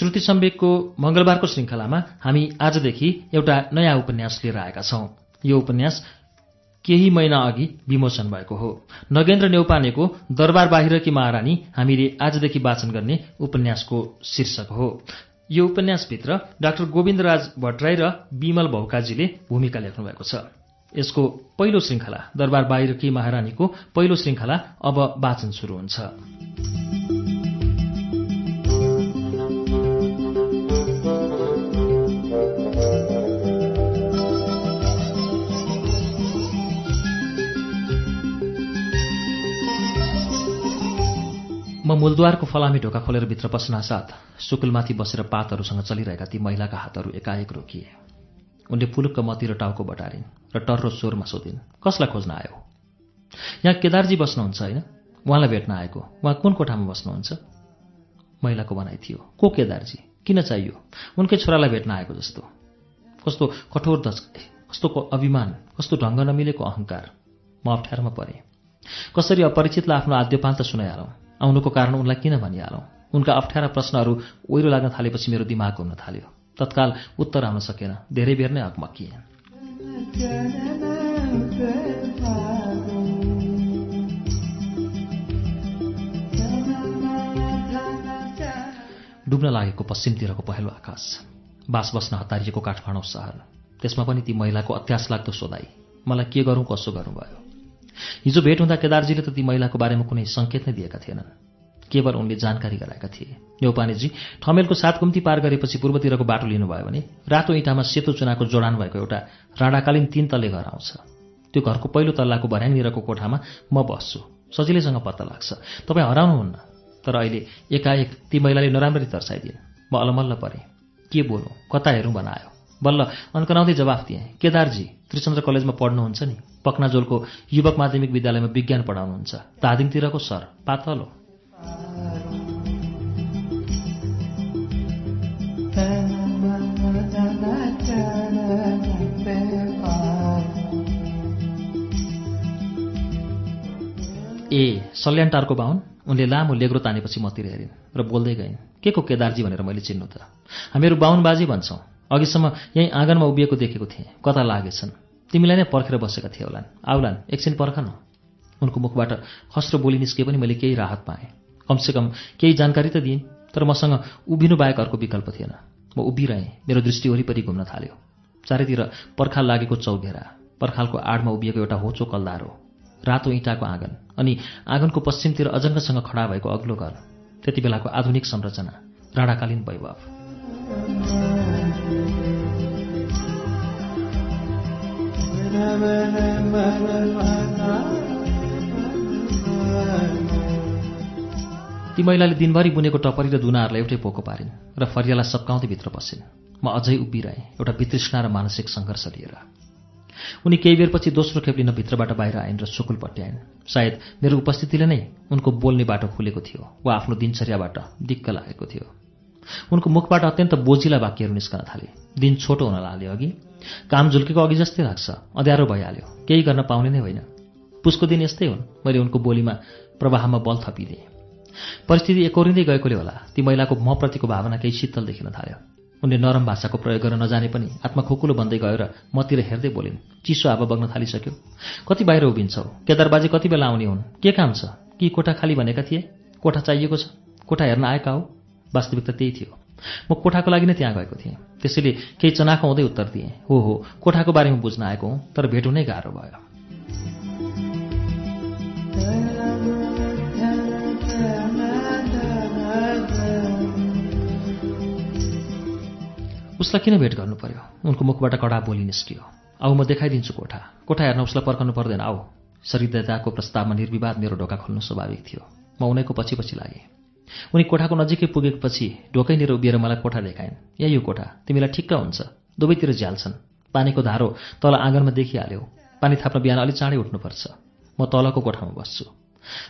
श्रुति सम्वेकको मंगलबारको श्रृङ्खलामा हामी आजदेखि एउटा नयाँ उपन्यास लिएर आएका छौं। यो उपन्यास केही महिना अघि विमोचन भएको हो। नगेन्द्र नेौपानेको दरबार बाहिरकी महारानी हामीले आजदेखि वाचन गर्ने उपन्यासको शीर्षक हो। यो उपन्यासभित्र डाक्टर गोविन्दराज भट्टराई र विमल भौकाजीले भूमिका लेख्नु भएको छ। यसको पहिलो श्रृङ्खला दरबार बाहिरकी महारानीको पहिलो श्रृङ्खला अब वाचन सुरु हुन्छ। मूलद्वारको फलामी ढोका खोलेर भित्र पस्नासाथ सुकुलमाथि बसेर पातहरूसँग चलिरहेका ती महिलाका हातहरू एकाएक रोकिए। उनले फुलुक्क मती र टाउको बटारिन् र टर्रो स्वरमा सोधिन् कसलाई खोज्न आयो? यहाँ केदारजी बस्नुहुन्छ होइन? उहाँलाई भेट्न आएको। उहाँ कुन कोठामा बस्नुहुन्छ? महिलाको भनाइ थियो को केदारजी? किन चाहियो? उनकै छोरालाई भेट्न आएको जस्तो। कस्तो कठोर दचकाइ कस्तो अभिमान कस्तो ढङ्ग नमिलेको अहङ्कार म अप्ठ्यारोमा परेँ। कसरी अपरिचितलाई आफ्नो आद्यपान्त सुनाइहालौँ? आउनुको कारण उनलाई किन भनिहालौँ? उनका अप्ठ्यारा प्रश्नहरू ओहिरो लाग्न थालेपछि मेरो दिमाग घुम्न थाल्यो। तत्काल उत्तर आउन सकेन। धेरै बेर नै अकमकिए डुब्न लागेको पश्चिमतिरको पहेँलो आकाश। बास बस्न हतारिएको काठमाडौँ सहर। त्यसमा पनि ती महिलाको अत्यास लाग्दो सोधाई मलाई के गरौँ कसो गरौँ भयो। हिजो भेट हुँदा केदारजीले त ती महिलाको बारेमा कुनै सङ्केत नै दिएका थिएनन्। केवल उनले जानकारी गराएका थिए। न्यौपानेजी ठमेलको सात कुम्ती पार गरेपछि पूर्वतिरको बाटो लिनुभयो भने रातो इँटामा सेतो चुनाको जोडान भएको एउटा राणाकालीन तीन तल्ले घर आउँछ। त्यो घरको पहिलो तल्लाको भर्याङनिरको कोठामा म बस्छु। सजिलैसँग पत्ता लाग्छ। तपाईँ हराउनुहुन्न। तर अहिले एकाएक ती महिलाले नराम्ररी तर्साइदिन् म अलमल्ल परेँ। के बोलौँ? कता हेरौँ? बनायो बल्ल अन्कनाउँदै जवाफ दिएँ। केदारजी त्रिचन्द्र कलेजमा पढ्नुहुन्छ नि? पक्नाजोलको युवक माध्यमिक विद्यालयमा विज्ञान पढाउनुहुन्छ। धादिङतिरको सर पातलो। ए सल्यानटारको बाहुन उनले लामो लेग्रो तानेपछि मतिर हेरिन् र बोल्दै गइन् के को केदारजी? भनेर मैले चिन्नु त। हामीहरू बाहुनबाजी भन्छौँ। अघिसम्म यहीँ आँगनमा उभिएको देखेको थिएँ। कता लागेछन्? तिमीलाई नै पर्खेर बसेका थिए होलान् आउलान् एकछिन पर्खन। उनको मुखबाट खस्रो बोली निस्के पनि मैले केही राहत पाएँ। कमसेकम केही जानकारी त दिइन् तर मसँग उभिनु बाहेक अर्को विकल्प थिएन। म उभिरहेँ मेरो दृष्टि वरिपरि घुम्न थाल्यो। चारैतिर पर्खाल लागेको चौघेरा पर्खालको आडमा उभिएको एउटा होचो कल्दारो रातो इँटाको आँगन अनि आँगनको पश्चिमतिर अजङ्गसँग खडा भएको अग्लो घर त्यति बेलाको आधुनिक संरचना राणाकालीन वैभव। ती महिलाले दिनभरि बुनेको टपरी र दुनाहरूलाई एउटै पोको पारिन् र फरियालाई सप्काउँदै भित्र पसिन्। म अझै उभिरहेँ एउटा वितृष्णा र मानसिक सङ्घर्ष लिएर। उनी केही बेरपछि दोस्रो खेप लिन भित्रबाट बाहिर आइन् र सुकुल पट्याइन्। सायद मेरो उपस्थितिले नै उनको बोल्ने बाटो खुलेको थियो वा आफ्नो दिनचर्याबाट दिक्क लागेको थियो। उनको मुखबाट अत्यन्त बोजिला वाक्यहरू निस्कन थाले। दिन छोटो हुन लाग्यो अघि। काम झुल्केको अघि जस्तै लाग्छ। अँध्यारो भइहाल्यो। केही गर्न पाउने नै होइन। पुसको दिन यस्तै हुन्। मैले उनको बोलीमा प्रवाहमा बल थपिदिएँ। परिस्थिति एकौरिँदै गएकोले होला। ती महिलाको मप्रतिको भावना केही शीतल देखिन थाल्यो। उनले नरम भाषाको प्रयोग गर्न नजाने पनि आत्मा खुकुलो बन्दै गयो र मतिर हेर्दै बोलिन् चिसो हावा बग्न थालिसक्यो। कति बाहिर उभिन्छौ? केदारबाजे कति बेला आउने हुन्? के काम छ? कि कोठा खाली भनेका थिए? कोठा चाहिएको छ? कोठा हेर्न आएका हो? वास्तविकता त्यही थियो। म कोठाको लागि नै त्यहाँ गएको थिएँ। त्यसैले केही चनाखो हुँदै उत्तर दिएँ। हो हो कोठाको बारेमा बुझ्न आएको हुँ तर भेट हुनै गाह्रो भयो। उसलाई किन भेट गर्नु पर्यो? उनको मुखबाट कडा बोली निस्कियो। आऊ म देखाइदिन्छु कोठा। कोठा हेर्न उसलाई पर्खनु पर्दैन आऊ। शरीरदाताको प्रस्तावमा निर्विवाद मेरो ढोका खोल्नु स्वाभाविक थियो। म उनैको पछि पछि लागेँ। उनी कोठाको नजिकै पुगेपछि ढोकैनिर उभिएर मलाई कोठा देखाइन्। यहाँ यो कोठा? तिमीलाई ठिक्क हुन्छ। दुवैतिर झ्याल्छन्। पानीको धारो तल आँगनमा देखिहाल्यो। पानी थाप्न बिहान अलिक चाँडै उठ्नुपर्छ। म तलको कोठामा बस्छु।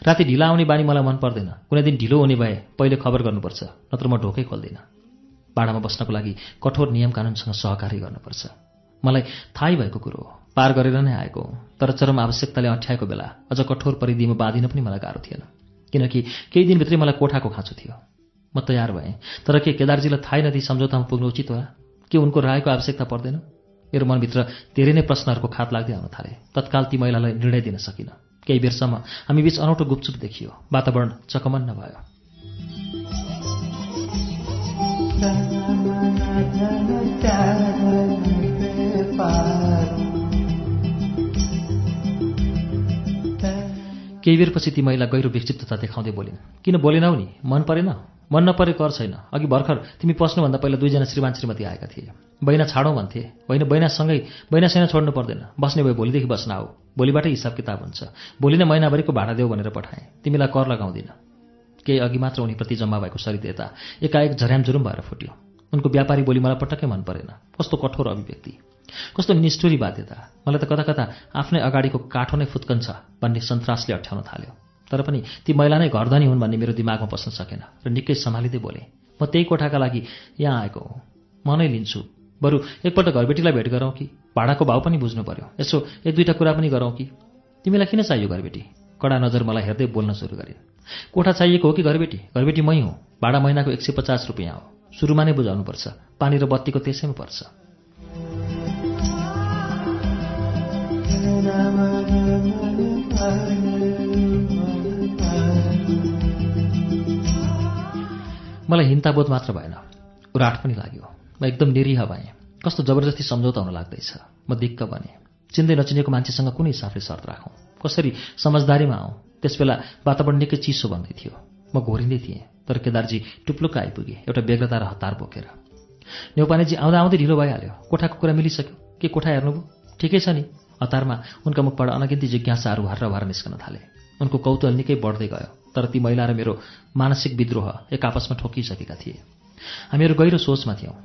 राति ढिला आउने बानी मलाई मन पर्दैन। कुनै दिन ढिलो हुने भए पहिले खबर गर्नुपर्छ नत्र म ढोकै खोल्दिनँ। भाडामा बस्नको लागि कठोर नियम कानुनसँग सहकारी गर्नुपर्छ। मलाई थाहै भएको कुरो पार गरेर नै आएको तर चरम आवश्यकताले अठ्याएको बेला अझ कठोर परिधिमा बाँधिन पनि मलाई गाह्रो थिएन। किनकि केही दिनभित्रै मलाई कोठाको खाँचो थियो। म तयार भएँ। तर के केदारजीलाई थाहै नदिई सम्झौतामा पुग्नु उचित होला के उनको रायको आवश्यकता पर्दैन? मेरो मनभित्र धेरै नै प्रश्नहरूको खात लाग्दै आउन थाले। तत्काल ती महिलालाई निर्णय दिन सकिनँ। केही बेरसम्म हामी बीच अनौठो गुपचुप देखियो। वातावरण चकमन्न भयो। केही बेरपछि ती महिला गहिरो विक्षिप्तता देखाउँदै बोलिन् किन बोलेनौ नि? मन परेन? मन नपरे कर छैन। अघि भर्खर तिमी पस्नुभन्दा पहिला दुईजना श्रीमान श्रीमती आएका थिए। बैना छाडौँ भन्थे। होइन बैनासँगै बैना सैना छोड्नु पर्दैन। बस्ने भए भोलिदेखि बस्न आऊ। भोलिबाटै हिसाब किताब हुन्छ। भोलि नै महिनाभरिको भाडा देऊ भनेर पठाएँ। तिमीलाई कर लगाउँदिन केही अघि मात्र उनीप्रति जम्मा भएको सरिदेता एकाएक झर्यामझुरुम भएर फुट्यो। उनको व्यापारी बोली मलाई पटक्कै मन परेन। कस्तो कठोर अभिव्यक्ति। कस्तो निष्ठुरी बाध्यता मलाई त कता कता आफ्नै अगाडिको काठो नै फुत्कन्छ भन्ने सन्तासले अठ्याउन थाल्यो। तर पनि ती महिला नै घरधनी हुन् भन्ने मेरो दिमागमा बस्न सकेन र निकै सम्हालिँदै बोले म त्यही कोठाका लागि यहाँ आएको हो। म नै लिन्छु। बरु एकपल्ट घरबेटीलाई भेट गरौँ कि? भाडाको भाउ पनि बुझ्नु पर्यो। यसो एक दुईवटा कुरा पनि गरौँ कि? तिमीलाई किन चाहियो घरबेटी? कडा नजर मलाई हेर्दै बोल्न सुरु गरेँ। कोठा चाहिएको हो कि घरबेटी? घरबेटी मै हुँ। भाडा महिनाको एक सय पचास रुपियाँ हो। सुरुमा नै बुझाउनुपर्छ। पानी र बत्तीको त्यसैमा पर्छ। मलाई हिन्ताबोध मात्र भएन। उराट पनि लाग्यो। म एकदम निरीह भएँ। कस्तो जबरजस्ती सम्झौता हुन लाग्दैछ। म दिक्क बने। चिन्दै नचिनेको मान्छेसँग कुन हिसाबले शर्त राखौँ। कसरी समझदारीमा आउँ? त्यसबेला वातावरण निकै चिसो भन्दै थियो। म घोरिँदै थिएँ तर केदारजी टुप्लुक्क आइपुगे। एउटा बेग्रता र हतार बोकेर। नेउपानेजी आउँदा आउँदै ढिलो भइहाल्यो। कोठाको कुरा मिलिसक्यो। के कोठा हेर्नुभयो? ठिकै छ नि। हतारमा उनका मुखबाट अनगिन्ती जिज्ञासाहरू हर्र भएर निस्कन थाले। उनको कौतूहल निकै बढ्दै गयो तर ती महिला र मेरो मानसिक विद्रोह एक आपसमा ठोकिसकेका थिए। हामीहरू गहिरो सोचमा थियौँ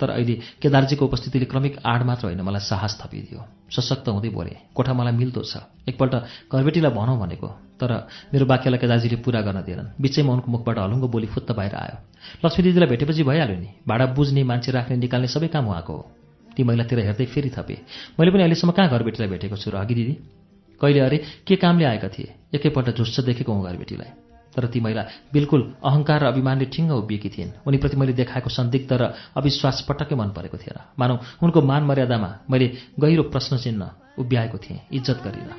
तर अहिले केदारजीको उपस्थितिले क्रमिक आड मात्र होइन मलाई साहस थपिदियो। सशक्त हुँदै बोले कोठा मलाई मिल्दो छ? एकपल्ट घरबेटीलाई भनौँ भनेको तर मेरो वाक्यलाई केदारजीले पुरा गर्न दिएनन्। बिचैमा उनको मुखबाट हलुङ्गो बोली फुत्त बाहिर आयो। लक्ष्मी दिदीलाई भेटेपछि भइहाल्यो नि। भाडा बुझ्ने मान्छे राख्ने निकाल्ने सबै काम उहाँको हो। ती महिलातिर हेर्दै फेरि थपे मैले पनि अहिलेसम्म कहाँ घरबेटीलाई भेटेको छु र अघि दिदी? कहिले अरे? के कामले आएका थिए? एकैपल्ट झुस्स देखेको हुँ घरबेटीलाई तर ती महिला बिल्कुल अहङ्कार र अभिमानले ठिङ्ग उभिएकी थिइन्। उनीप्रति मैले देखाएको सन्दिग्ध र अविश्वास पटक्कै मन परेको थिएन। मानौ उनको मान मर्यादामा मैले गहिरो प्रश्न चिन्ह उभ्याएको थिएँ। इज्जत गरिनँ।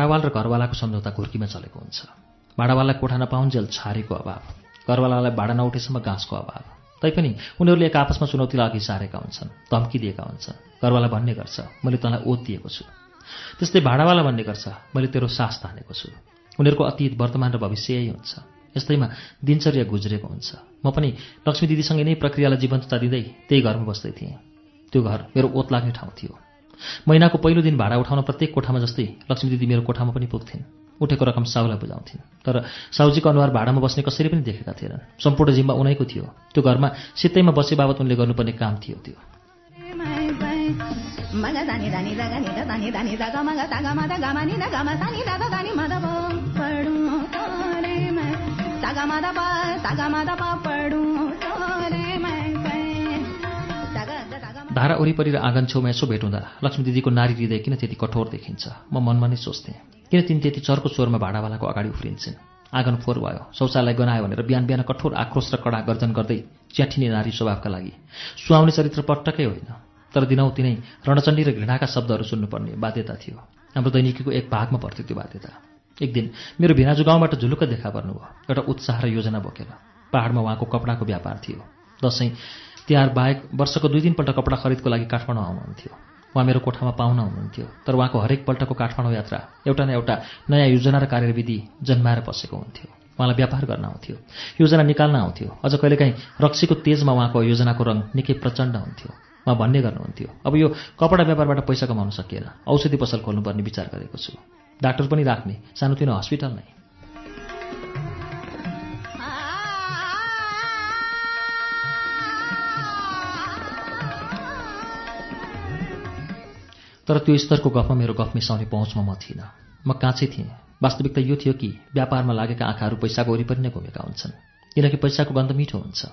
भाडावाल र घरवालाको सम्झौता घुर्कीमा चलेको हुन्छ। भाडावाललाई कोठा नपाउन्जेल छारेको अभाव घरवालालाई भाडा नउठेसम्म घाँसको अभाव। तैपनि उनीहरूले एक आपसमा चुनौतीलाई अघि सारेका हुन्छन् धम्की दिएका हुन्छन्। घरवाला भन्ने गर्छ मैले तँलाई ओत दिएको छु। त्यस्तै भाडावाला भन्ने गर्छ मैले तेरो सास तानेको छु। उनीहरूको अतीत वर्तमान र भविष्य यही हुन्छ। यस्तैमा दिनचर्या गुज्रेको हुन्छ। म पनि लक्ष्मी दिदीसँगै नै प्रक्रियालाई जीवन्तता दिँदै त्यही घरमा बस्दै थिएँ। त्यो घर मेरो ओत लाग्ने ठाउँ थियो। महिनाको पहिलो दिन भाडा उठाउन प्रत्येक कोठामा जस्तै लक्ष्मी दिदी मेरो कोठामा पनि पुग्थिन्। उठेको रकम साउलाई बुझाउँथिन्। तर साउजीको अनुहार भाडामा बस्ने कसैले पनि देखेका थिएनन्। सम्पूर्ण जिम्मा उनैको थियो। त्यो घरमा सित्तैमा बसे बाबत उनले गर्नुपर्ने काम थियो त्यो। धारा वरिपरि र आँगन छेउमा यसो भेट हुँदा लक्ष्मी दिदीको नारी हृदय किन त्यति कठोर देखिन्छ? म मनमा नै सोच्थेँ किन तिनी त्यति चर्को स्वरमा भाडावालाको अगाडि उफ्रिन्छन्? आँगन फोहोर भयो शौचालय गनायो भनेर बिहान बिहान कठोर आक्रोश र कडा गर्जन गर्दै च्याठिने नारी स्वभावका लागि। सुहाउने चरित्र पटक्कै होइन तर दिनौ तिनै रणचण्डी र घृणाका शब्दहरू सुन्नुपर्ने बाध्यता थियो। हाम्रो दैनिकीको एक भागमा पर्थ्यो त्यो बाध्यता। एक दिन मेरो भिनाजु गाउँबाट झुलुक्क देखा पर्नुभयो एउटा उत्साह र योजना बोकेर। पहाडमा उहाँको कपडाको व्यापार थियो। दसैँ तिहार बाहेक वर्षको दुई दिनपल्ट कपडा खरिदको लागि काठमाडौँ आउनुहुन्थ्यो। उहाँ मेरो कोठामा पाहुना हुनुहुन्थ्यो। तर उहाँको हरेकपल्टको काठमाडौँ यात्रा एउटा न एउटा नयाँ योजना र कार्यविधि जन्माएर बसेको हुन्थ्यो। उहाँलाई व्यापार गर्न आउँथ्यो। योजना निकाल्न आउँथ्यो। अझ कहिलेकाहीँ रक्सीको तेजमा उहाँको योजनाको रङ निकै प्रचण्ड हुन्थ्यो। उहाँ भन्ने गर्नुहुन्थ्यो अब यो कपडा व्यापारबाट पैसा कमाउन सकिएन। औषधि पसल खोल्नुपर्ने विचार गरेको छु। डाक्टर पनि राख्ने। सानोतिनो हस्पिटल नै। तर त्यो स्तरको गफमा मेरो गफ मिसाउने पहुँचमा म थिइनँ। म काँचै थिएँ। वास्तविकता यो थियो कि व्यापारमा लागेका आँखाहरू पैसाको वरिपरि नै घुमेका हुन्छन् किनकि पैसाको गन्ध मिठो हुन्छ।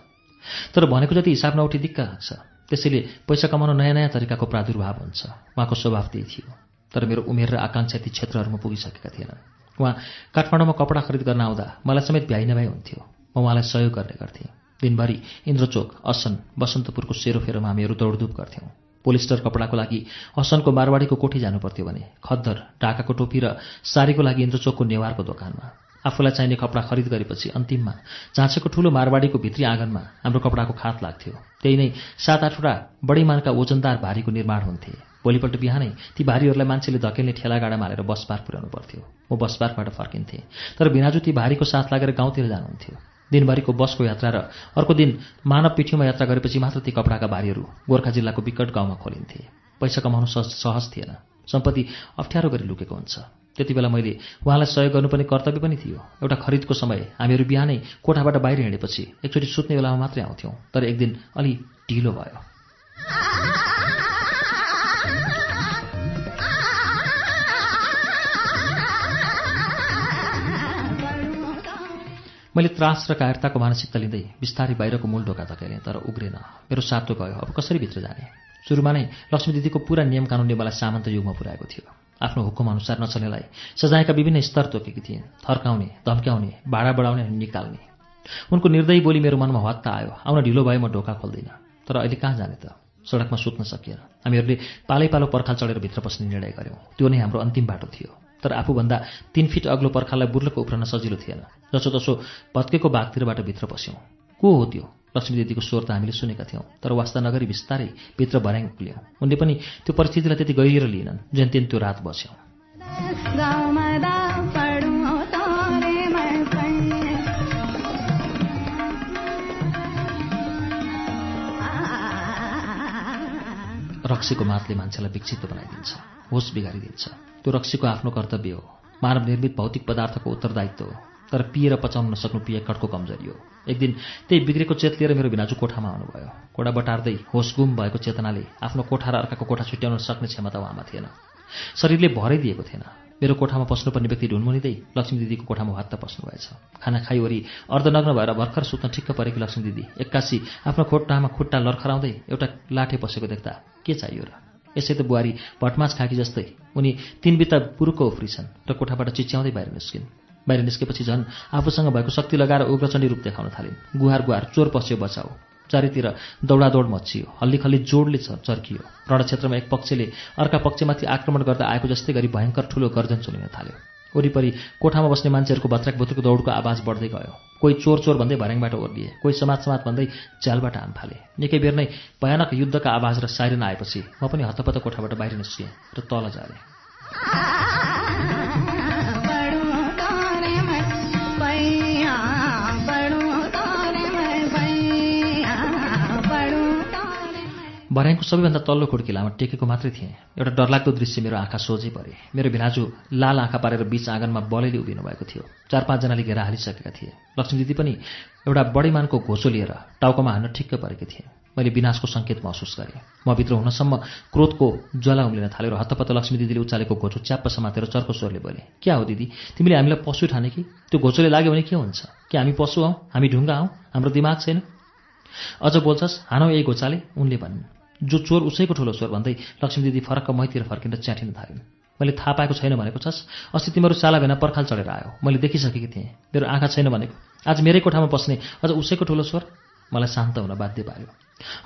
तर भनेको जति हिसाब नउठी दिक्क लाग्छ त्यसैले पैसा कमाउन नयाँ नयाँ तरिकाको प्रादुर्भाव हुन्छ। उहाँको स्वभाव त्यही थियो। तर मेरो उमेर र आकाङ्क्षा ती क्षेत्रहरूमा पुगिसकेका थिएनन्। उहाँ काठमाडौँमा कपडा खरिद गर्न आउँदा मलाई समेत भ्याइ नभ्याइ हुन्थ्यो। म उहाँलाई सहयोग गर्ने गर्थेँ। दिनभरि इन्द्रचोक असन बसन्तपुरको सेरोफेरोमा हामीहरू दौडधुप गर्थ्यौँ। पोलिस्टर कपडाको लागि असनको मारवाडीको कोठी जानुपर्थ्यो भने खद्दर ढाकाको टोपी र सारीको लागि इन्द्रचोकको नेवारको दोकानमा। आफूलाई चाहिने कपडा खरिद गरेपछि अन्तिममा झाँसेको ठुलो मारवाडीको भित्री आँगनमा हाम्रो कपडाको खात लाग्थ्यो। त्यही नै सात आठवटा बढी मानका ओजनदार भारीको निर्माण हुन्थे। भोलिपल्ट बिहानै ती भारीहरूलाई मान्छेले धकेल्ने ठेलागाडामा हालेर बसपार पुर्याउनु पर्थ्यो म बसपार्कबाट फर्किन्थेँ तर भिनाजु ती भारीको साथ लागेर गाउँतिर जानुहुन्थ्यो। दिनभरिको बसको यात्रा र अर्को दिन मानव पिठ्यौमा यात्रा गरेपछि मात्र ती कपडाका भारीहरू गोर्खा जिल्लाको विकट गाउँमा खोलिन्थे। पैसा कमाउनु सहज थिएन। सम्पत्ति अप्ठ्यारो गरी लुकेको हुन्छ। त्यति बेला मैले उहाँलाई सहयोग गर्नुपर्ने कर्तव्य पनि थियो। एउटा खरिदको समय हामीहरू बिहानै कोठाबाट बाहिर हिँडेपछि एकचोटि सुत्ने बेलामा मात्रै आउँथ्यौँ तर एक दिन अलि ढिलो भयो। मैले त्रास र कायरताको मानसिकता लिँदै बिस्तारै बाहिरको मूल ढोका धकेलेँ तर उग्रेन। मेरो सातो गयो। अब कसरी भित्र जाने? सुरुमा नै लक्ष्मी दिदीको पुरा नियम कानुनले मलाई सामन्त युगमा पुऱ्याएको थियो। आफ्नो हुकुम अनुसार नचल्नेलाई सजायका विभिन्न स्तर तोकेकी थिए थर्काउने धम्क्याउने भाडा बढाउने अनि निकाल्ने। उनको निर्दयी बोली मेरो मनमा हत्ता आयो। आउन ढिलो भए म ढोका खोल्दिनँ। तर अहिले कहाँ जाने त? सडकमा सुत्न सकिएन। हामीहरूले पालै पालो पर्खाल चढेर भित्र पस्ने निर्णय गऱ्यौँ त्यो नै हाम्रो अन्तिम बाटो थियो। तर आफूभन्दा तिन फिट अग्लो पर्खाललाई बुर्लको उफ्रन सजिलो थिएन। जसोतसो भत्केको बाघतिरबाट भित्र पस्यौँ को हो त्यो? लक्ष्मी दिदीको स्वर त हामीले सुनेका थियौँ तर वास्ता नगरी बिस्तारै भित्र भर्याङ उक्ल्यौँ। उनले पनि त्यो परिस्थितिलाई त्यति गहिरो लिएनन् जेन तेन त्यो रात बस्यौँ। रक्सीको मातले मान्छेलाई विक्षिप्त बनाइदिन्छ होस बिगारिदिन्छ। त्यो रक्सीको आफ्नो कर्तव्य हो। मानव निर्मित भौतिक पदार्थको उत्तरदायित्व हो। तर पिएर पचाउन नसक्नु पिएकडको कमजोरी हो। एक दिन त्यही बिग्रेको चेत लिएर मेरो बिनाजु कोठामा आउनुभयो। कोडा बटार्दै होस गुम भएको चेतनाले आफ्नो कोठा र अर्काको कोठा छुट्याउन सक्ने क्षमता उहाँमा थिएन। शरीरले भरै दिएको थिएन। मेरो कोठामा पस्नुपर्ने व्यक्ति ढुनमुनिँदै लक्ष्मी दिदीको कोठामा हात त पस्नुभएछ। खाना खाइवरी अर्धनग्न भएर भर्खर सुत्न ठिक्क परेकी लक्ष्मी दिदी एक्कासी आफ्नो खोट्टामा खुट्टा लर्खराउँदै एउटा लाठे पसेको देख्दा के चाहियो र? यसै त बुहारी भटमास खाकी जस्तै। उनी तिन बित्ता पुरुको उफ्रिछन् र कोठाबाट चिच्याउँदै बाहिर निस्किन्। बाहिर निस्केपछि झन् आफूसँग भएको शक्ति लगाएर उग्रचण्डी रूप देखाउन थालिन्। गुहार गुहार चोर पस्यो बचाऊ चारैतिर दौडादौड मचियो हल्ली खल्ली जोडले चर्कियो। रणक्षेत्रमा एक पक्षले अर्का पक्षमाथि आक्रमण गर्दा आएको जस्तै गरी भयङ्कर ठुलो गर्जन सुनिन थाल्यो। वरिपरि कोठामा बस्ने मान्छेहरूको भत्राक भुत्रुको दौडको आवाज बढ्दै गयो। कोही चोर चोर भन्दै भर्याङबाट ओर्लिए कोही समाज समाज भन्दै झ्यालबाट हान थाले निकै बेर नै भयानक युद्धका आवाज र साइरन आएपछि म पनि हतपत कोठाबाट बाहिर निस्किएँ र तल जालेँ भर्याङको सबैभन्दा तल्लो खुड्किलामा टेकेको मात्रै थिएँ। एउटा डरलाग्दो दृश्य मेरो आँखा सोझै परे। मेरो भिनाजु लाल आँखा पारेर बिच आँगनमा बलैले उभिनु भएको थियो। चार पाँचजनाले घेरा हालिसकेका थिए। लक्ष्मी दिदी पनि एउटा बढी मानको घोचो लिएर टाउकोमा हान्न ठिक्क परेकी थिए। मैले विनाशको सङ्केत महसुस गरेँ। म भित्र हुनसम्म क्रोधको ज्वाला उम्लिन थाल्यो र हतपत्त लक्ष्मी दिदीले उचालेको घोचो च्याप्प समातेर चर्को स्वरले बोले क्या हो दिदी? तिमीले हामीलाई पशु ठाने कि? त्यो घोचोले लाग्यो भने के हुन्छ? कि हामी पशु हौ? हामी ढुङ्गा हौ? हाम्रो दिमाग छैन? अझ बोल्छस् हानौ यही घोचाले उनले भनिन्। जो चोर उसैको ठुलो चोर भन्दै लक्ष्मी दिदी फरक्क मैतिर फर्किएर च्याठिन थालिन्। मैले थाहा पाएको छैन भनेको छस्। अस्ति तिमीहरू साला भेना पर्खाल चढेर आयो। मैले देखिसकेकी थिएँ। मेरो आँखा छैन भनेको। आज मेरै कोठामा बस्ने अझ उसैको ठुलो स्वर मलाई शान्त हुन बाध्य पार्यो।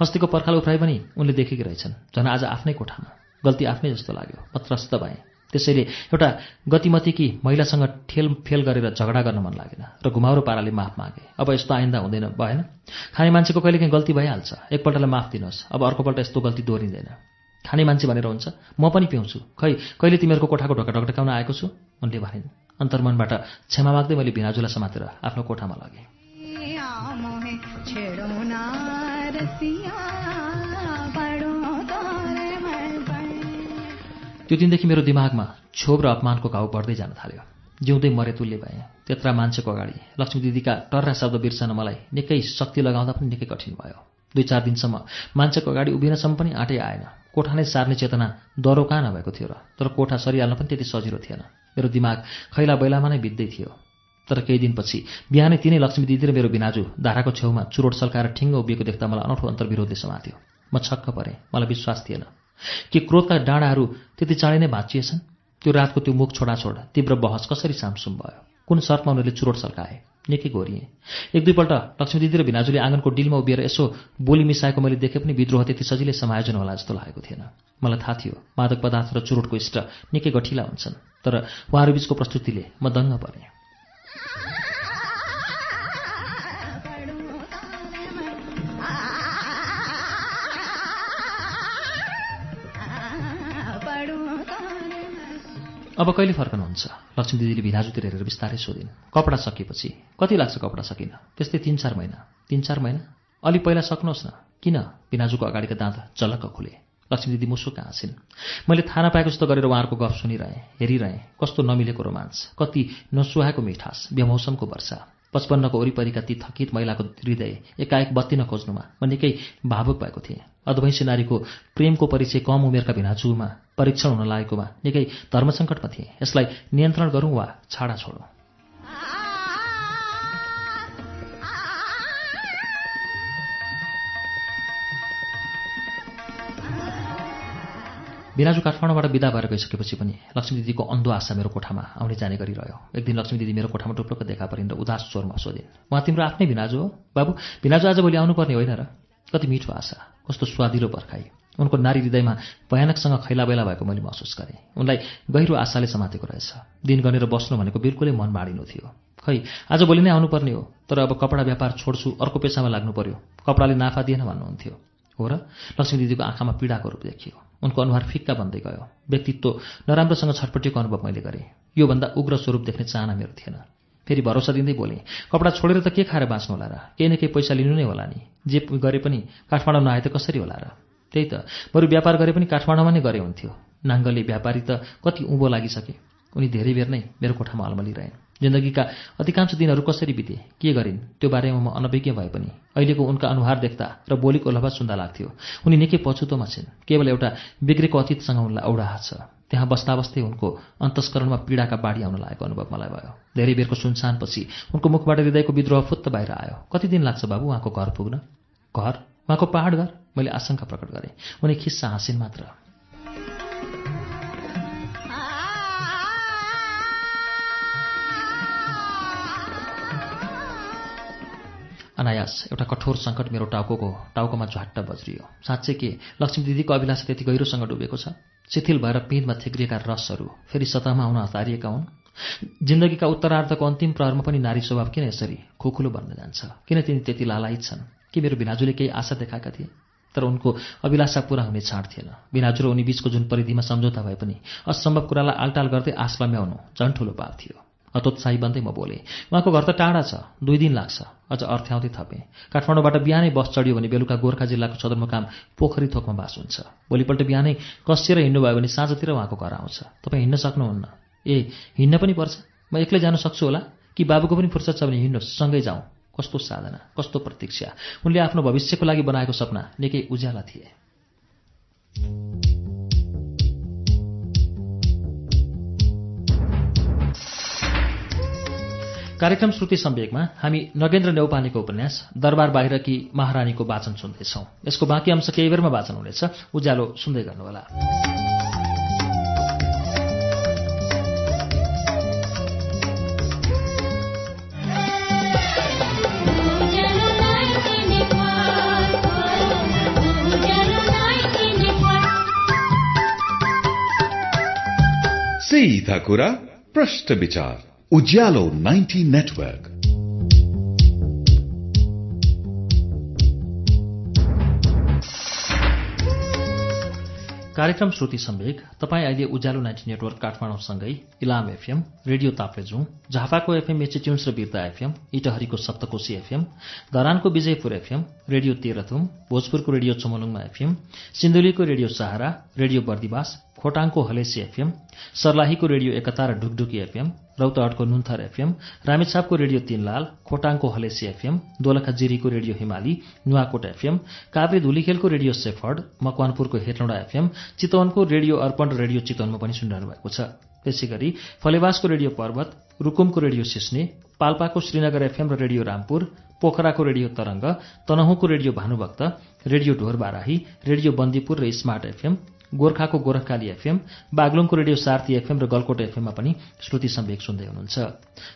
अस्तिको पर्खाल उफ्राइ पनि उनले देखेकी रहेछन्। झन् आज आफ्नै कोठामा। गल्ती आफ्नै जस्तो लाग्यो। म त्रस्त भएँ। त्यसैले एउटा गतिमतीकी महिलासँग ठेल फेल गरेर झगडा गर्न मन लागेन र घुमाउरो पाराले माफ मागे। अब यस्तो आइन्दा हुँदैन भएन? खाने मान्छेको कहिले काहीँ गल्ती भइहाल्छ। एकपल्टलाई माफ दिनुहोस्। अब अर्कोपल्ट यस्तो गल्ती दोहोरिँदैन। खाने मान्छे भनेर हुन्छ म पनि पिउँछु। खै कहिले तिमीहरूको कोठाको ढोका ढकढकाउन आएको छु? उनले भनिन्। अन्तर्मनबाट क्षमा माग्दै मैले भिनाजुलाई समातेर आफ्नो कोठामा लगेँ। त्यो दिनदेखि मेरो दिमागमा क्षोभ र अपमानको घाउ बढ्दै जान थाल्यो। जिउँदै मरे तुल्य भएँ। त्यत्रा मान्छेको अगाडि लक्ष्मी दिदीका टर्रा शब्द बिर्सन मलाई निकै शक्ति लगाउँदा पनि निकै कठिन भयो। दुई चार दिनसम्म मान्छेको अगाडि उभिनसम्म पनि आँटै आएन। कोठा नै सार्ने चेतना डह्रो कहाँ नभएको थियो र तर कोठा सरिहाल्न पनि त्यति सजिलो थिएन। मेरो दिमाग खैला बैलामा नै बित्दै थियो। तर केही दिनपछि बिहानै तिनै लक्ष्मी दिदी र मेरो बिनाजु धाराको छेउमा चुरोट सल्काएर ठिङ्ग उभिएको देख्दा मलाई अनौठो अन्तर्विरोधले समात्यो। म छक्क परेँ। मलाई विश्वास थिएन। कि क्रोधका डाँडाहरू त्यति चाँडै नै भाँचिएछन्। त्यो रातको त्यो मुख छोडाछोड तीव्र बहस कसरी सामसुम भयो? कुन शर्तमा उनीहरूले चुरोट सल्काए? निकै घोरिएँ एक दुईपल्ट लक्ष्मी दिदी र भिनाजुले आँगनको डिलमा उभिएर यसो बोली मिसाएको मैले देखे पनि विद्रोह त्यति सजिलै समायोजन होला जस्तो लागेको थिएन। मलाई थाहा थियो मादक पदार्थ र चुरोटको इष्ट निकै गठिला हुन्छन् तर उहाँहरूबीचको प्रस्तुतिले म दङ्ग परेँ अब कहिले फर्कनुहुन्छ? लक्ष्मी दिदीले भिनाजुतिर हेरेर बिस्तारै सोधिन्। कपडा सकिएपछि कति लाग्छ कपडा सकिन? त्यस्तै तिन चार महिना। तिन चार महिना? अलि पहिला सक्नुहोस् न। किन? भिनाजुको अगाडिका दाँत चलक्क खुले। लक्ष्मी दिदी मुसुक हाँसिन्। मैले थाहा नपाएको जस्तो गरेर उहाँहरूको गफ सुनिरहेँ हेरिरहेँ कस्तो नमिलेको रोमाञ्च कति नसुहाएको मिठास बेमौसमको वर्षा। पचपन्नको वरिपरिका ती थकित महिलाको हृदय एकाएक बत्ती नखोज्नुमा म निकै भावुक भएको थिएँ। अधवैंशी नारीको प्रेमको परिचय कम उमेरका भिनाजुमा परीक्षण हुन लागेकोमा निकै धर्मसङ्कटमा थिएँ। यसलाई नियन्त्रण गरौँ वा छाडा छोडौँ? बिनाजु काठमाडौँबाट विदा भएर गइसकेपछि पनि लक्ष्मी दिदीको अन्धो आशा मेरो कोठामा आउने जाने गरिरह्यो। एक दिन लक्ष्मी दिदी मेरो कोठामा टुप्लुक्क देखा परिन् र उदास स्वरमा सोधिन्। उहाँ तिम्रो आफ्नै भिनाजु हो? बाबु भिनाजु आज भोलि आउनुपर्ने होइन र? कति मिठो आशा। कस्तो स्वादिलो पर्खाइ उनको नारी हृदयमा भयानकसँग खैला बैला भएको मैले महसुस गरेँ। उनलाई गहिरो आशाले समातेको रहेछ। दिन गनेर बस्नु भनेको बिल्कुलै मन बाँडिनु थियो। खै आज भोलि नै आउनुपर्ने हो तर अब कपडा व्यापार छोड्छु अर्को पेसामा लाग्नु पर्यो। कपडाले नाफा दिएन भन्नुहुन्थ्यो। हो र? लक्ष्मी दिदीको आँखामा पीडाको रूप देखियो। उनको अनुहार फिक्का बन्दै गयो। व्यक्तित्व नराम्रोसँग छटपटिएको अनुभव मैले गरेँ। योभन्दा उग्र स्वरूप देख्ने चाहना मेरो थिएन। फेरि भरोसा दिँदै बोलेँ कपडा छोडेर त के खाएर बाँच्नु होला र? केही न केही पैसा लिनु नै होला नि। जे गरे पनि काठमाडौँ नआए त कसरी होला र? त्यही त बरु व्यापार गरे पनि काठमाडौँमा नै गरे हुन्थ्यो। नाङ्गले व्यापारी त कति उँभो लागिसके। उनी धेरै बेर नै मेरो कोठामा अल्मलिरहेन् जिन्दगीका अधिकांश दिनहरू कसरी बिते? के गरिन्? त्यो बारेमा म अनभिज्ञ भए पनि। अहिलेको उनका अनुहार देख्दा र बोलीको लभा सुन्दा लाग्थ्यो। उनी निकै पछुतोमा छिन्। केवल एउटा बिग्रेको अतीतसँग उनलाई औडाहा छ। त्यहाँ बस्दा बस्दै उनको अन्तस्करणमा पीडाका बाढी आउन लागेको अनुभव मलाई भयो। धेरै बेरको सुनसानपछि उनको मुखबाट हृदयको विद्रोह फुत्त बाहिर आयो। कति दिन लाग्छ बाबु उहाँको घर पुग्न? घर? उहाँको पहाड घर? मैले आशंका प्रकट गरेँ। उनी खिस्सा हाँसिन् मात्र। अनायास एउटा कठोर सङ्कट मेरो टाउको टाउकोमा झ्वाट्ट बज्रियो। साँच्चै के? लक्ष्मी दिदीको अभिलाषा त्यति गहिरोसँग डुबेको छ? शिथिल भएर पिँधमा थेग्रिएका रसहरू फेरि सतहमा आउन हतारिएका हुन्। जिन्दगीका उत्तरार्धको अन्तिम प्रहरमा पनि नारी स्वभाव किन यसरी खोखुलो बन्न जान्छ? किन तिनी त्यति लालायित छन्? कि मेरो भिनाजुले केही आशा देखाएका थिए? तर उनको अभिलाषा पूरा हुने छाड थिएन। बिनाजु र उनी बिचको जुन परिधिमा सम्झौता भए पनि असम्भव कुरालाई आलटाल गर्दै आश झन् ठुलो पाप थियो। हतोत्साही बन्दै म बोलेँ उहाँको घर त टाढा छ दुई दिन लाग्छ। अझ अर्थ्याउँदै थपेँ। काठमाडौँबाट बिहानै बस चढ्यो भने बेलुका गोर्खा जिल्लाको सदरमुकाम पोखरी थोकमा बास हुन्छ। भोलिपल्ट बिहानै कसिएर हिँड्नुभयो भने साँझतिर उहाँको घर आउँछ। तपाईँ हिँड्न सक्नुहुन्न। ए हिँड्न पनि पर्छ? म एक्लै जान सक्छु होला? कि बाबुको पनि फुर्सद छ भने हिँड्नुहोस् सँगै जाउँ। कस्तो साधना कस्तो प्रतीक्षा। उनले आफ्नो भविष्यको लागि बनाएको सपना निकै उज्याला थिए। कार्यक्रम श्रुति सम्वेकमा हामी नगेन्द्र नेौपानेको उपन्यास दरबार बाहिरकी महारानीको वाचन सुन्दैछौँ। यसको बाँकी अंश केही बेरमा वाचन हुनेछ। उज्यालो सुन्दै गर्नुहोला। सीधा कुरा प्रश्न विचार। उज्यालो 90 नेटवर्क। कार्यक्रम श्रुति सम्वेक। तपाईँ अहिले उज्यालो नाइन्टी नेटवर्क काठमाडौँसँगै इलाम एफएम रेडियो ताप्लेजुङ झापाको एफएम मेचिट्युन्स र बिर्ता एफएम इटहरीको सप्तकोशी एफएम धरानको विजयपुर एफएम रेडियो तेह्रथुम भोजपुरको रेडियो चमलुङमा एफएम सिन्धुलीको रेडियो सहारा रेडियो बर्दिवास खोटाङको हलेसी एफएम सर्लाहीको रेडियो एकता र ढुकढुकी एफएम रौतहटको नुन्थर एफएम रामेछापको रेडियो तीनलाल खोटाङको हलेसी एफएम दोलखा जिरीको रेडियो हिमाली नुवाकोट एफएम काभ्रे धुलीखेलको रेडियो सेफर्ड मकवानपुरको हेटौँडा एफएम चितवनको रेडियो अर्पण र रेडियो चितवनमा पनि सुनिरहनु भएको छ। त्यसै गरी फलेवासको रेडियो पर्वत रुकुमको रेडियो सिस्ने पाल्पाको श्रीनगर एफएम र रेडियो रामपुर पोखराको रेडियो तरङ्ग तनहुँको रेडियो भानुभक्त रेडियो ढोर बाराही रेडियो बन्दीपुर र स्मार्ट एफएम गोर्खाको गोरखकाली एफएम बागलुङको रेडियो सार्थी एफएम र गलकोट एफएममा पनि श्रुति सम्वेक सुन्दै हुनुहुन्छ।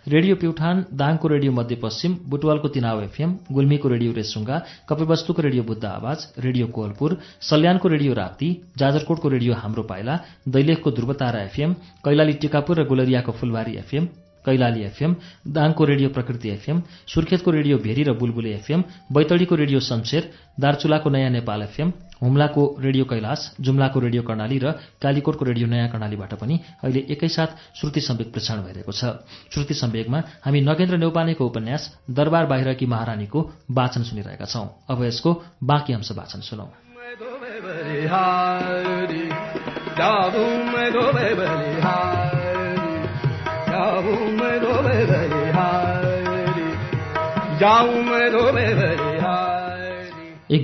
रेडियो प्युठान दाङको रेडियो मध्यपश्चिम बुटवालको तिनाव एफएम गुल्मीको रेडियो रेसुङ्गा कपिवस्तुको रेडियो बुद्ध आवाज रेडियो कोलपुर सल्यानको रेडियो राप्ती जाजरकोटको रेडियो हाम्रो पाइला दैलेखको ध्रुवतारा एफएम कैलाली टिकापुर र गुलरियाको फुलबारी एफएम कैलाली एफएम दाङको रेडियो प्रकृति एफएम सुर्खेतको रेडियो भेरी र बुलबुले एफएम बैतडीको रेडियो शमशेर दार्चुलाको नयाँ नेपाल एफएम हुम्लाको रेडियो कैलाश जुम्लाको रेडियो कर्णाली र कालीकोटको रेडियो नयाँ कर्णालीबाट पनि अहिले एकैसाथ श्रुति सम्वेक प्रसारण भइरहेको छ। श्रुति सम्वेकमा हामी नगेन्द्र नेौपानेको उपन्यास दरबार बाहिरकी महारानीको वाचन सुनिरहेका छौं। अब यसको बाँकी अंश वाचन सुनौ। एक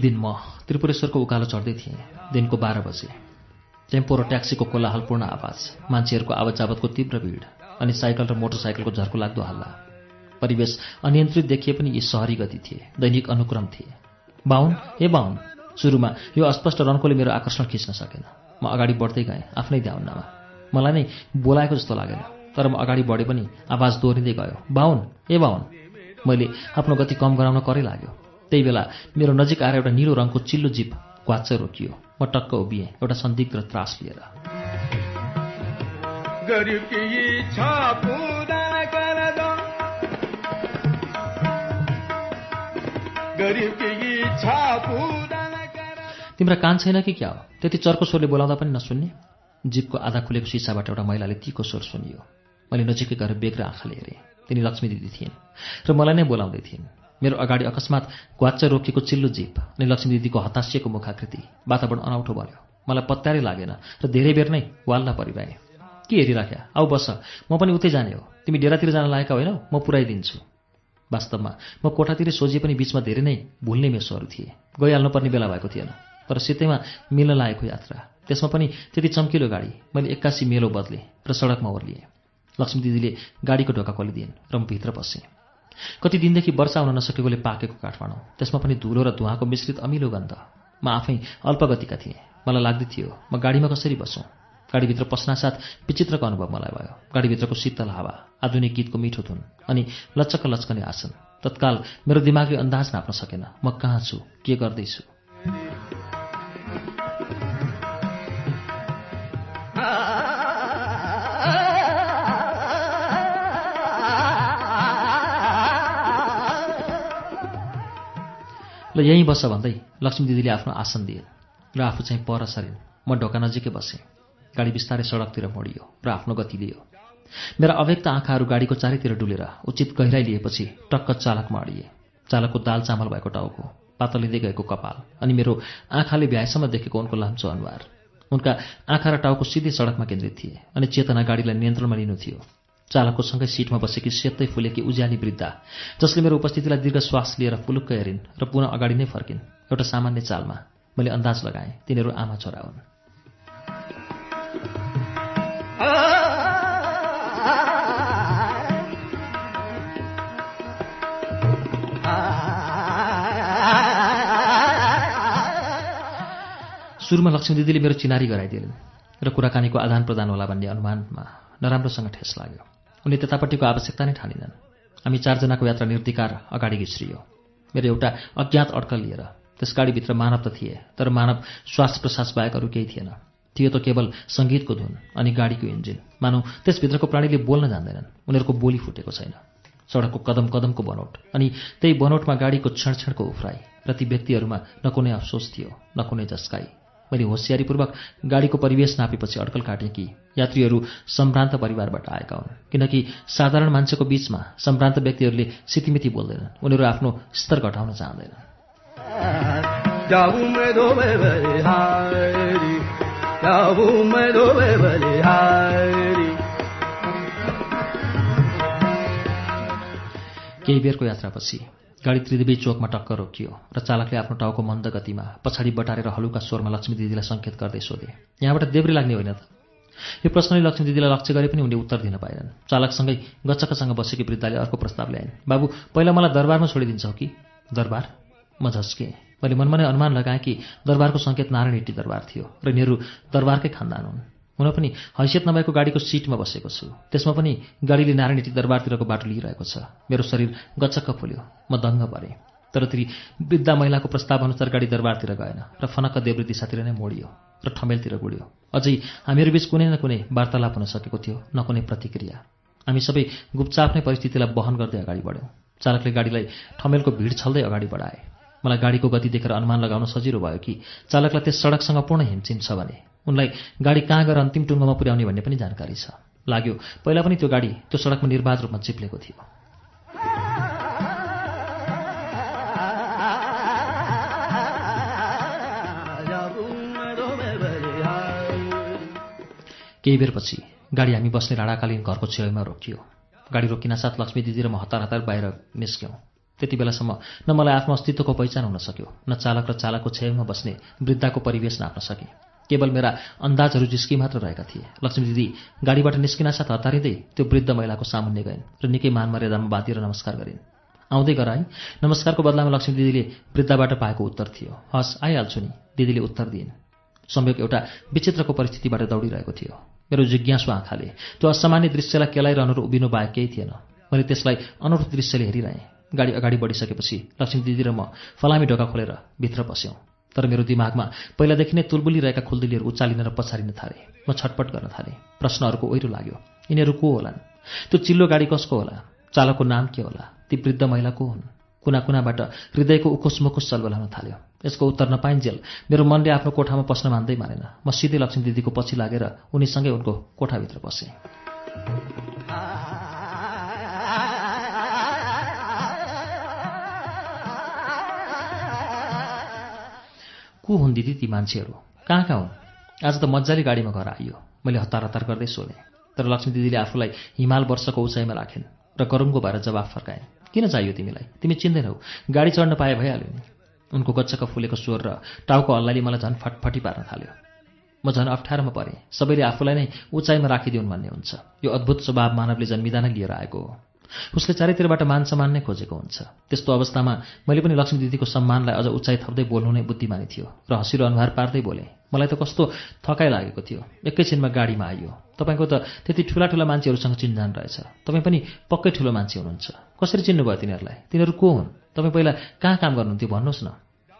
दिन म त्रिपुरेश्वरको उकालो चढ्दै थिएँ। दिनको बाह्र बजे। टेम्पो र ट्याक्सीको कोलाहलपूर्ण आवाज मान्छेहरूको आवत जावतको तीव्र भिड अनि साइकल र मोटरसाइकलको झर्को लाग्दो हल्ला। परिवेश अनियन्त्रित देखिए पनि यी सहरी गति थिए दैनिक अनुक्रम थिए। बाहुन ए बाहुन सुरुमा यो अस्पष्ट रन्कोले मेरो आकर्षण खिच्न सकेन। म अगाडि बढ्दै गएँ आफ्नै ध्याउन्नमा मलाई नै बोलाएको जस्तो लागेन तर म अगाडि बढे पनि आवाज दोहोरिँदै गयो। बाहुन ए बाहुन मैले आफ्नो गति कम गराउन करै लाग्यो। त्यही बेला मेरो नजिक आएर एउटा निलो रङको चिल्लो जीप क्वाच्च रोकियो। म टक्क उभिएँ एउटा सन्दिग्ध त्रास लिएर। तिम्रा कान छैन कि क्या हो? त्यति चर्को स्वरले बोलाउँदा पनि नसुन्ने। जीपको आधा खुलेको सिसाबाट एउटा महिलाले तीको स्वर सुनियो। मैले नजिकै गएर बेग्र आँखाले हेरेँ। तिनी लक्ष्मी दिदी थिइन् र मलाई नै बोलाउँदै थिइन्। मेरो अगाडि अकस्मात ग्वाच्च रोकिएको चिल्लो जीप अनि लक्ष्मी दिदीको हतासिएको मुखाकृति वातावरण अनौठो बन्यो। मलाई पत्यारै लागेन र धेरै बेर नै वाल्ला परिरहेँ के हेरिराख्या? आऊ बस। म पनि उतै जाने हो। तिमी डेरातिर जान लागेका होइनौ? म पुऱ्याइदिन्छु। वास्तवमा म कोठातिर सोझे पनि बिचमा धेरै नै भुल्ने मेसोहरू थिए। गइहाल्नुपर्ने बेला भएको थिएन। तर सितैमा मिल्न लागेको यात्रा। त्यसमा पनि त्यति चम्किलो गाडी मैले एक्कासी मेलो बदलेँ र सडकमा ओर्लिएँ। लक्ष्मी दिदीले गाडीको ढोका खोलिदिइन् र म भित्र पसेँ कति दिनदेखि वर्षा हुन नसकेकोले पाकेको काठमाडौँ त्यसमा पनि धुलो र धुवाको मिश्रित अमिलो गन्ध। म आफै अल्पगतिका थिएँ। मलाई लाग्दै थियो म गाडीमा कसरी बसौँ? गाडीभित्र पस्नासाथ विचित्रको अनुभव मलाई भयो। गाडीभित्रको शीतल हावा आधुनिक गीतको मिठो धुन अनि लचक्क लचकने आसन। तत्काल मेरो दिमागले अन्दाज नाप्न सकेन म कहाँ छु के गर्दैछु? ल यहीँ बस भन्दै लक्ष्मी दिदीले आफ्नो आसन दिए र आफू चाहिँ पर सरिन्। म ढोका नजिकै बसेँ। गाडी बिस्तारै सडकतिर मोडियो र आफ्नो गति लियो। मेरा अव्यक्त आँखाहरू गाडीको चारैतिर डुलेर उचित गहिराई लिएपछि टक्क चालकमा अडिए चालकको दाल चामल भएको टाउको पातलिँदै गएको कपाल अनि मेरो आँखाले भ्याएसम्म देखेको उनको लाम्चो अनुहार। उनका आँखा र टाउको सिधै सडकमा केन्द्रित थिए अनि चेतना गाडीलाई नियन्त्रणमा लिनु थियो। चालकको सँगै सिटमा बसेकी सेतै फुलेकी उज्याली वृद्धा जसले मेरो उपस्थितिलाई दीर्घ श्वास लिएर फुलुक्क हेरिन् र पुनः अगाडि नै फर्किन्। एउटा सामान्य चालमा मैले अन्दाज लगाएँ तिनीहरू आमा छोरा हुन् सुरुमा लक्ष्मी दिदीले मेरो चिनारी गराइदिएन् र कुराकानीको आदान प्रदान होला भन्ने अनुमानमा नराम्रोसँग ठेस लाग्यो। उनले त्यतापट्टिको आवश्यकता नै ठानिनन् हामी चारजनाको यात्रा निर्धिकार अगाडि घिच्रियो। मेरो एउटा अज्ञात अड्कल लिएर त्यस गाडीभित्र मानव त थिए तर मानव श्वास प्रश्वास बाहेक अरू केही थिएन। थियो त केवल सङ्गीतको धुन अनि गाडीको इन्जिन। मानौ त्यसभित्रको प्राणीले बोल्न जान्दैनन्। उनीहरूको बोली फुटेको छैन। सडकको कदम कदमको बनोट अनि त्यही बनोटमा गाडीको क्षण क्षणको उफ्राई प्रति व्यक्तिहरूमा न कुनै अफसोस थियो न कुनै जस्काई। मैले होसियारीपूर्वक गाडीको परिवेश नापेपछि अड्कल काटेँ कि यात्रीहरू सम्भ्रान्त परिवारबाट आएका हुन्। किनकि साधारण मान्छेको बीचमा सम्भ्रान्त व्यक्तिहरूले सितिमिति बोल्दैनन्। उनीहरू आफ्नो स्तर घटाउन चाहँदैनन्। केही बेरको यात्रापछि गाडी त्रिदेवी चोकमा टक्कर रोकियो र चालकले आफ्नो टाउको मन्द गतिमा पछाडि बटारेर हलुका स्वरमा लक्ष्मी दिदीलाई सङ्केत गर्दै सोधे यहाँबाट देब्रे लाग्ने होइन त? यो प्रश्नले लक्ष्मी दिदीलाई लक्ष्य गरे पनि उनले उत्तर दिन पाएनन्। चालकसँगै गच्चकसँग बसेकी वृद्धाले अर्को प्रस्ताव ल्याइन् बाबु पहिला मलाई दरबारमा छोडिदिन्छौ कि? दरबार? म झस्केँ मैले मनमा नै अनुमान लगाएँ कि दरबारको सङ्केत नारायण हिट्टी दरबार थियो र यिनीहरू दरबारकै खानदान हुन्। हुन पनि हैसियत नभएको गाडीको सिटमा बसेको छु। त्यसमा पनि गाडीले नारायणी दरबारतिरको बाटो लिइरहेको छ। मेरो शरीर गचक्क फुल्यो। म दङ्ग परेँ तर ती वृद्धा महिलाको प्रस्ताव अनुसार गाडी दरबारतिर गएन र फनक्क देव्री दिशातिर नै मोडियो र ठमेलतिर गुड्यो। अझै हामीहरू बिच कुनै न कुनै वार्तालाप हुन सकेको थियो न कुनै प्रतिक्रिया। हामी सबै गुप्चाप नै परिस्थितिलाई बहन गर्दै अगाडि बढ्यौँ। चालकले गाडीलाई ठमेलको भिड छल्दै अगाडि बढाए। मलाई गाडीको गति देखेर अनुमान लगाउन सजिलो भयो कि चालकलाई त्यस सडकसँग पूर्ण हिमचिम छ भने उनलाई गाडी कहाँ गएर अन्तिम टुङ्गोमा पुर्याउने भन्ने पनि जानकारी छ। लाग्यो पहिला पनि त्यो गाडी त्यो सडकमा निर्वाध रूपमा चिप्लेको थियो। केही बेरपछि गाडी हामी बस्ने राणाकालीन घरको छेउमा रोकियो। गाडी रोकिन साथ लक्ष्मी दिदी र म हतार हतार बाहिर निस्क्यौँ। त्यति बेलासम्म न मलाई आफ्नो अस्तित्वको पहिचान हुन सक्यो न चालक र चालकको छेउमा बस्ने वृद्धाको परिवेश नाप्न सकेँ। केवल मेरा अन्दाजहरू जिस्की मात्र रहेका थिए। लक्ष्मी दिदी गाडीबाट निस्किन साथ हतारिँदै त्यो वृद्ध महिलाको सामुन्ने गइन् र निकै मान मर्यादामा बाँधिएर नमस्कार गरिन्। आउँदै है नमस्कारको बदलामा लक्ष्मी दिदीले वृद्धबाट पाएको उत्तर थियो। हस् आइहाल्छु नि दिदीले उत्तर दिइन्। संयोग एउटा विचित्रको परिस्थितिबाट दौडिरहेको थियो। मेरो जिज्ञासु आँखाले त्यो असामान्य दृश्यलाई केलाइरहनु र उभिनु बाहेक केही थिएन। मैले त्यसलाई अनौठो दृश्यले हेरिरहेँ। गाडी अगाडि बढिसकेपछि लक्ष्मी दिदी र म फलामी ढोका खोलेर भित्र पस्यौँ तर मेरो दिमागमा पहिलादेखि नै तुलबुलिरहेका खुल्दुलीहरू उचालिन र पछारिन थाले। म छटपट गर्न थालेँ। प्रश्नहरूको ओहिरो लाग्यो। यिनीहरू को होलान्? त्यो चिल्लो गाडी कसको होला? चालकको नाम के होला? ती वृद्ध महिला को हुन्? कुना कुनाबाट हृदयको उखुस मुखुस चलबलाउन थाल्यो। यसको उत्तर नपाइन्जेल मेरो मनले आफ्नो कोठामा पस्न मान्दै मानेन। म सिधै लक्ष्मी दिदीको पछि लागेर उनीसँगै उनको कोठाभित्र पसेँ को हुन् दिदी ती मान्छेहरू? कहाँ कहाँ हुन्? आज त मजाले गाडीमा घर आइयो। मैले हतार हतार गर्दै सोधेँ। तर लक्ष्मी दिदीले आफूलाई हिमाल वर्षको उचाइमा राखेन् र गरुङको भएर जवाफ फर्काएन् किन चाहियो तिमीलाई? तिमी चिन्दैनौ। गाडी चढ्न पाए भइहाल्यो नि। उनको गच्चक फुलेको स्वर र टाउको हल्लाले मलाई झन् फटफटी पार्न थाल्यो। म झन् अप्ठ्यारोमा परेँ। सबैले आफूलाई नै उचाइमा राखिदिउन् भन्ने हुन्छ। यो अद्भुत स्वभाव मानवले जन्मिँदा लिएर आएको हो। उसले चारैतिरबाट मान सम्मान नै खोजेको हुन्छ। त्यस्तो अवस्थामा मैले पनि लक्ष्मी दिदीको सम्मानलाई अझ उचाइ थप्दै बोल्नु नै बुद्धिमानी थियो र हँसिलो अनुहार पार्दै बोलेँ मलाई त कस्तो थकाइ लागेको थियो। एकैछिनमा गाडीमा आइयो। तपाईँको त त्यति ठुला ठुला मान्छेहरूसँग चिन्जान रहेछ। तपाईँ पनि पक्कै ठुलो मान्छे हुनुहुन्छ। कसरी चिन्नुभयो तिनीहरूलाई? तिनीहरू को हुन्? तपाईँ पहिला कहाँ काम गर्नुहुन्थ्यो भन्नुहोस् न।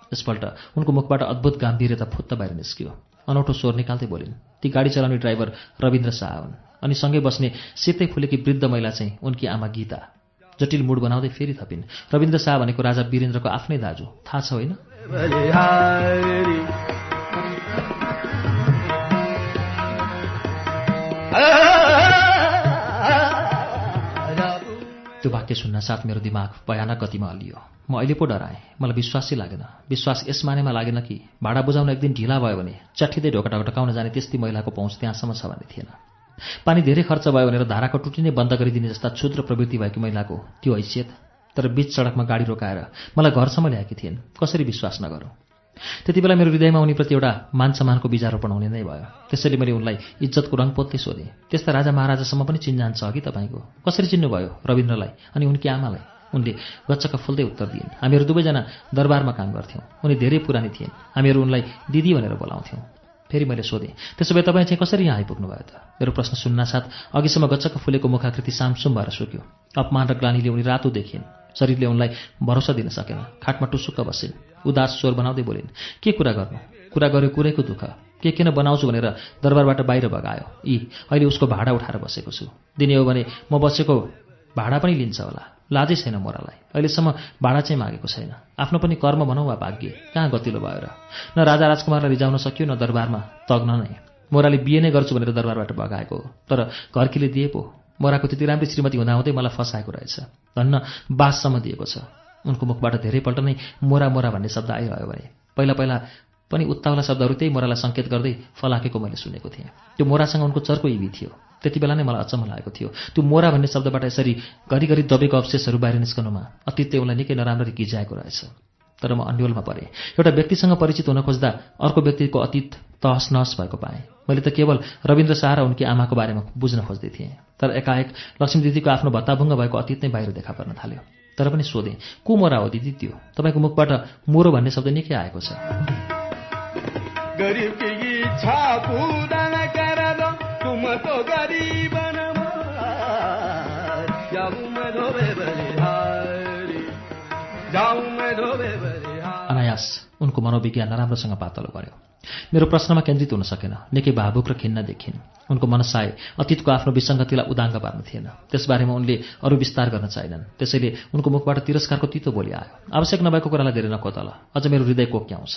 यसपल्ट उनको मुखबाट अद्भुत गाम्भीर्यता फुत्त बाहिर निस्कियो। अनौठो स्वर निकाल्दै बोलिन् ती गाडी चलाउने ड्राइभर रविन्द्र शाह हुन्। अनि सँगै बस्ने सेतै फुलेकी वृद्ध महिला चाहिँ उनकी आमा गीता। जटिल मुड बनाउँदै फेरि थपिन्। रविन्द्र शाह भनेको राजा वीरेन्द्रको आफ्नै दाजु। थाहा छ होइन? त्यो वाक्य सुन्न साथ मेरो दिमाग भयानक गतिमा हल्लियो। म अहिले पो डराएँ। मलाई विश्वासै लागेन। विश्वास यस मानेमा लागेन कि भाडा बुझाउन एक दिन ढिला भयो भने चट्ठिँदै ढोका ढकटकाउन जाने त्यस्तै महिलाको पहुँच त्यहाँसम्म छ भन्ने थिएन। पानी धेरै खर्च भयो भनेर धाराको टुटी नै बन्द गरिदिने जस्ता क्षुद्र प्रवृत्ति भएको महिलाको त्यो हैसियत। तर बीच सडकमा गाडी रोकाएर मलाई घरसम्म ल्याएकी थिइन्। कसरी विश्वास नगरौँ। त्यति बेला मेरो हृदयमा उनीप्रति एउटा मान सम्मानको बिजारोपण हुने नै भयो। त्यसैले मैले उनलाई इज्जतको रङ पोत्दै सोधेँ त्यस्ता राजा महाराजासम्म पनि चिन्जान छ कि तपाईँको? कसरी चिन्नुभयो रविन्द्रलाई अनि उनकी आमालाई? उनले गच्चका फुल्दै उत्तर दिइन् हामीहरू दुवैजना दरबारमा काम गर्थ्यौँ। उनी धेरै पुरानी थिइन्। हामीहरू उनलाई दिदी भनेर बोलाउँथ्यौँ। फेरि मैले सोधेँ त्यसो भए तपाईँ चाहिँ कसरी यहाँ आइपुग्नु भयो त? मेरो प्रश्न सुन्नासाथ अघिसम्म गच्चक फुलेको मुखाकृति सामसुम भएर सुक्यो। अपमान र ग्लानीले उनी रातो देखिन्। शरीरले उनलाई भरोसा दिन सकेन। खाटमा टुसुक्क बसिन्। उदास स्वर बनाउँदै बोलिन् के कुरा गर्नु? कुरा गर्यो कुरैको दुःख। के किन बनाउँछु भनेर दरबारबाट बाहिर भगायो? यी अहिले उसको भाडा उठाएर बसेको छु। दिने हो भने म बसेको भाडा पनि लिन्छ होला। लाजै छैन मोरालाई। अहिलेसम्म भाडा चाहिँ मागेको छैन। आफ्नो पनि कर्म भनौँ वा भाग्य कहाँ गतिलो भयो र? न राजा राजकुमारलाई रिजाउन सक्यो न दरबारमा तग्न नै। मोराले बिहे नै गर्छु भनेर दरबारबाट भगाएको हो। तर घरकीले दिए पो मोराको त्यति राम्रै श्रीमती हुँदाहुँदै मलाई फसाएको रहेछ। धन्न बाससम्म दिएको छ। उनको मुखबाट धेरैपल्ट नै मोरा मोरा भन्ने शब्द आइरह्यो भने। पहिला पहिला पनि उत्ताउला शब्दहरू त्यही मोरालाई सङ्केत गर्दै फलाकेको मैले सुनेको थिएँ। त्यो मोरासँग उनको चर्को इबी थियो। त्यति बेला नै मलाई अचम्म लागेको थियो। त्यो मोरा भन्ने शब्दबाट यसरी घरिघरि दबेको अवशेषहरू बाहिर निस्कनुमा अतीतले उनलाई निकै नराम्ररी गिजाएको रहेछ। तर म अन्यलमा परेँ। एउटा व्यक्तिसँग परिचित हुन खोज्दा अर्को व्यक्तिको अतीत तहस नहस भएको पाएँ। मैले त केवल रविन्द्र शाह र उनकी आमाको बारेमा बुझ्न खोज्दै थिएँ। तर एकाएक लक्ष्मी दिदीको आफ्नो भत्ताभुङ्ग भएको अतीत नै बाहिर देखा पर्न थाल्यो। तर पनि सोधेँ को मोरा हो दिदी त्यो? तपाईँको मुखबाट मोरो भन्ने शब्द निकै आएको छ। उनको मनोविज्ञान नराम्रोसँग पातलो गर्यो। मेरो प्रश्नमा केन्द्रित हुन सकेन। निकै भावुक र खिन्न देखिन्। उनको मनसाय अतीतको आफ्नो विसङ्गतिलाई उदाङ्ग पार्नु थिएन। त्यसबारेमा उनले अरू विस्तार गर्न चाहेनन्। त्यसैले उनको मुखबाट तिरस्कारको तितो बोली आयो। आवश्यक नभएको कुरालाई धेरै नकोतल। अझ मेरो हृदय कोक्याउँछ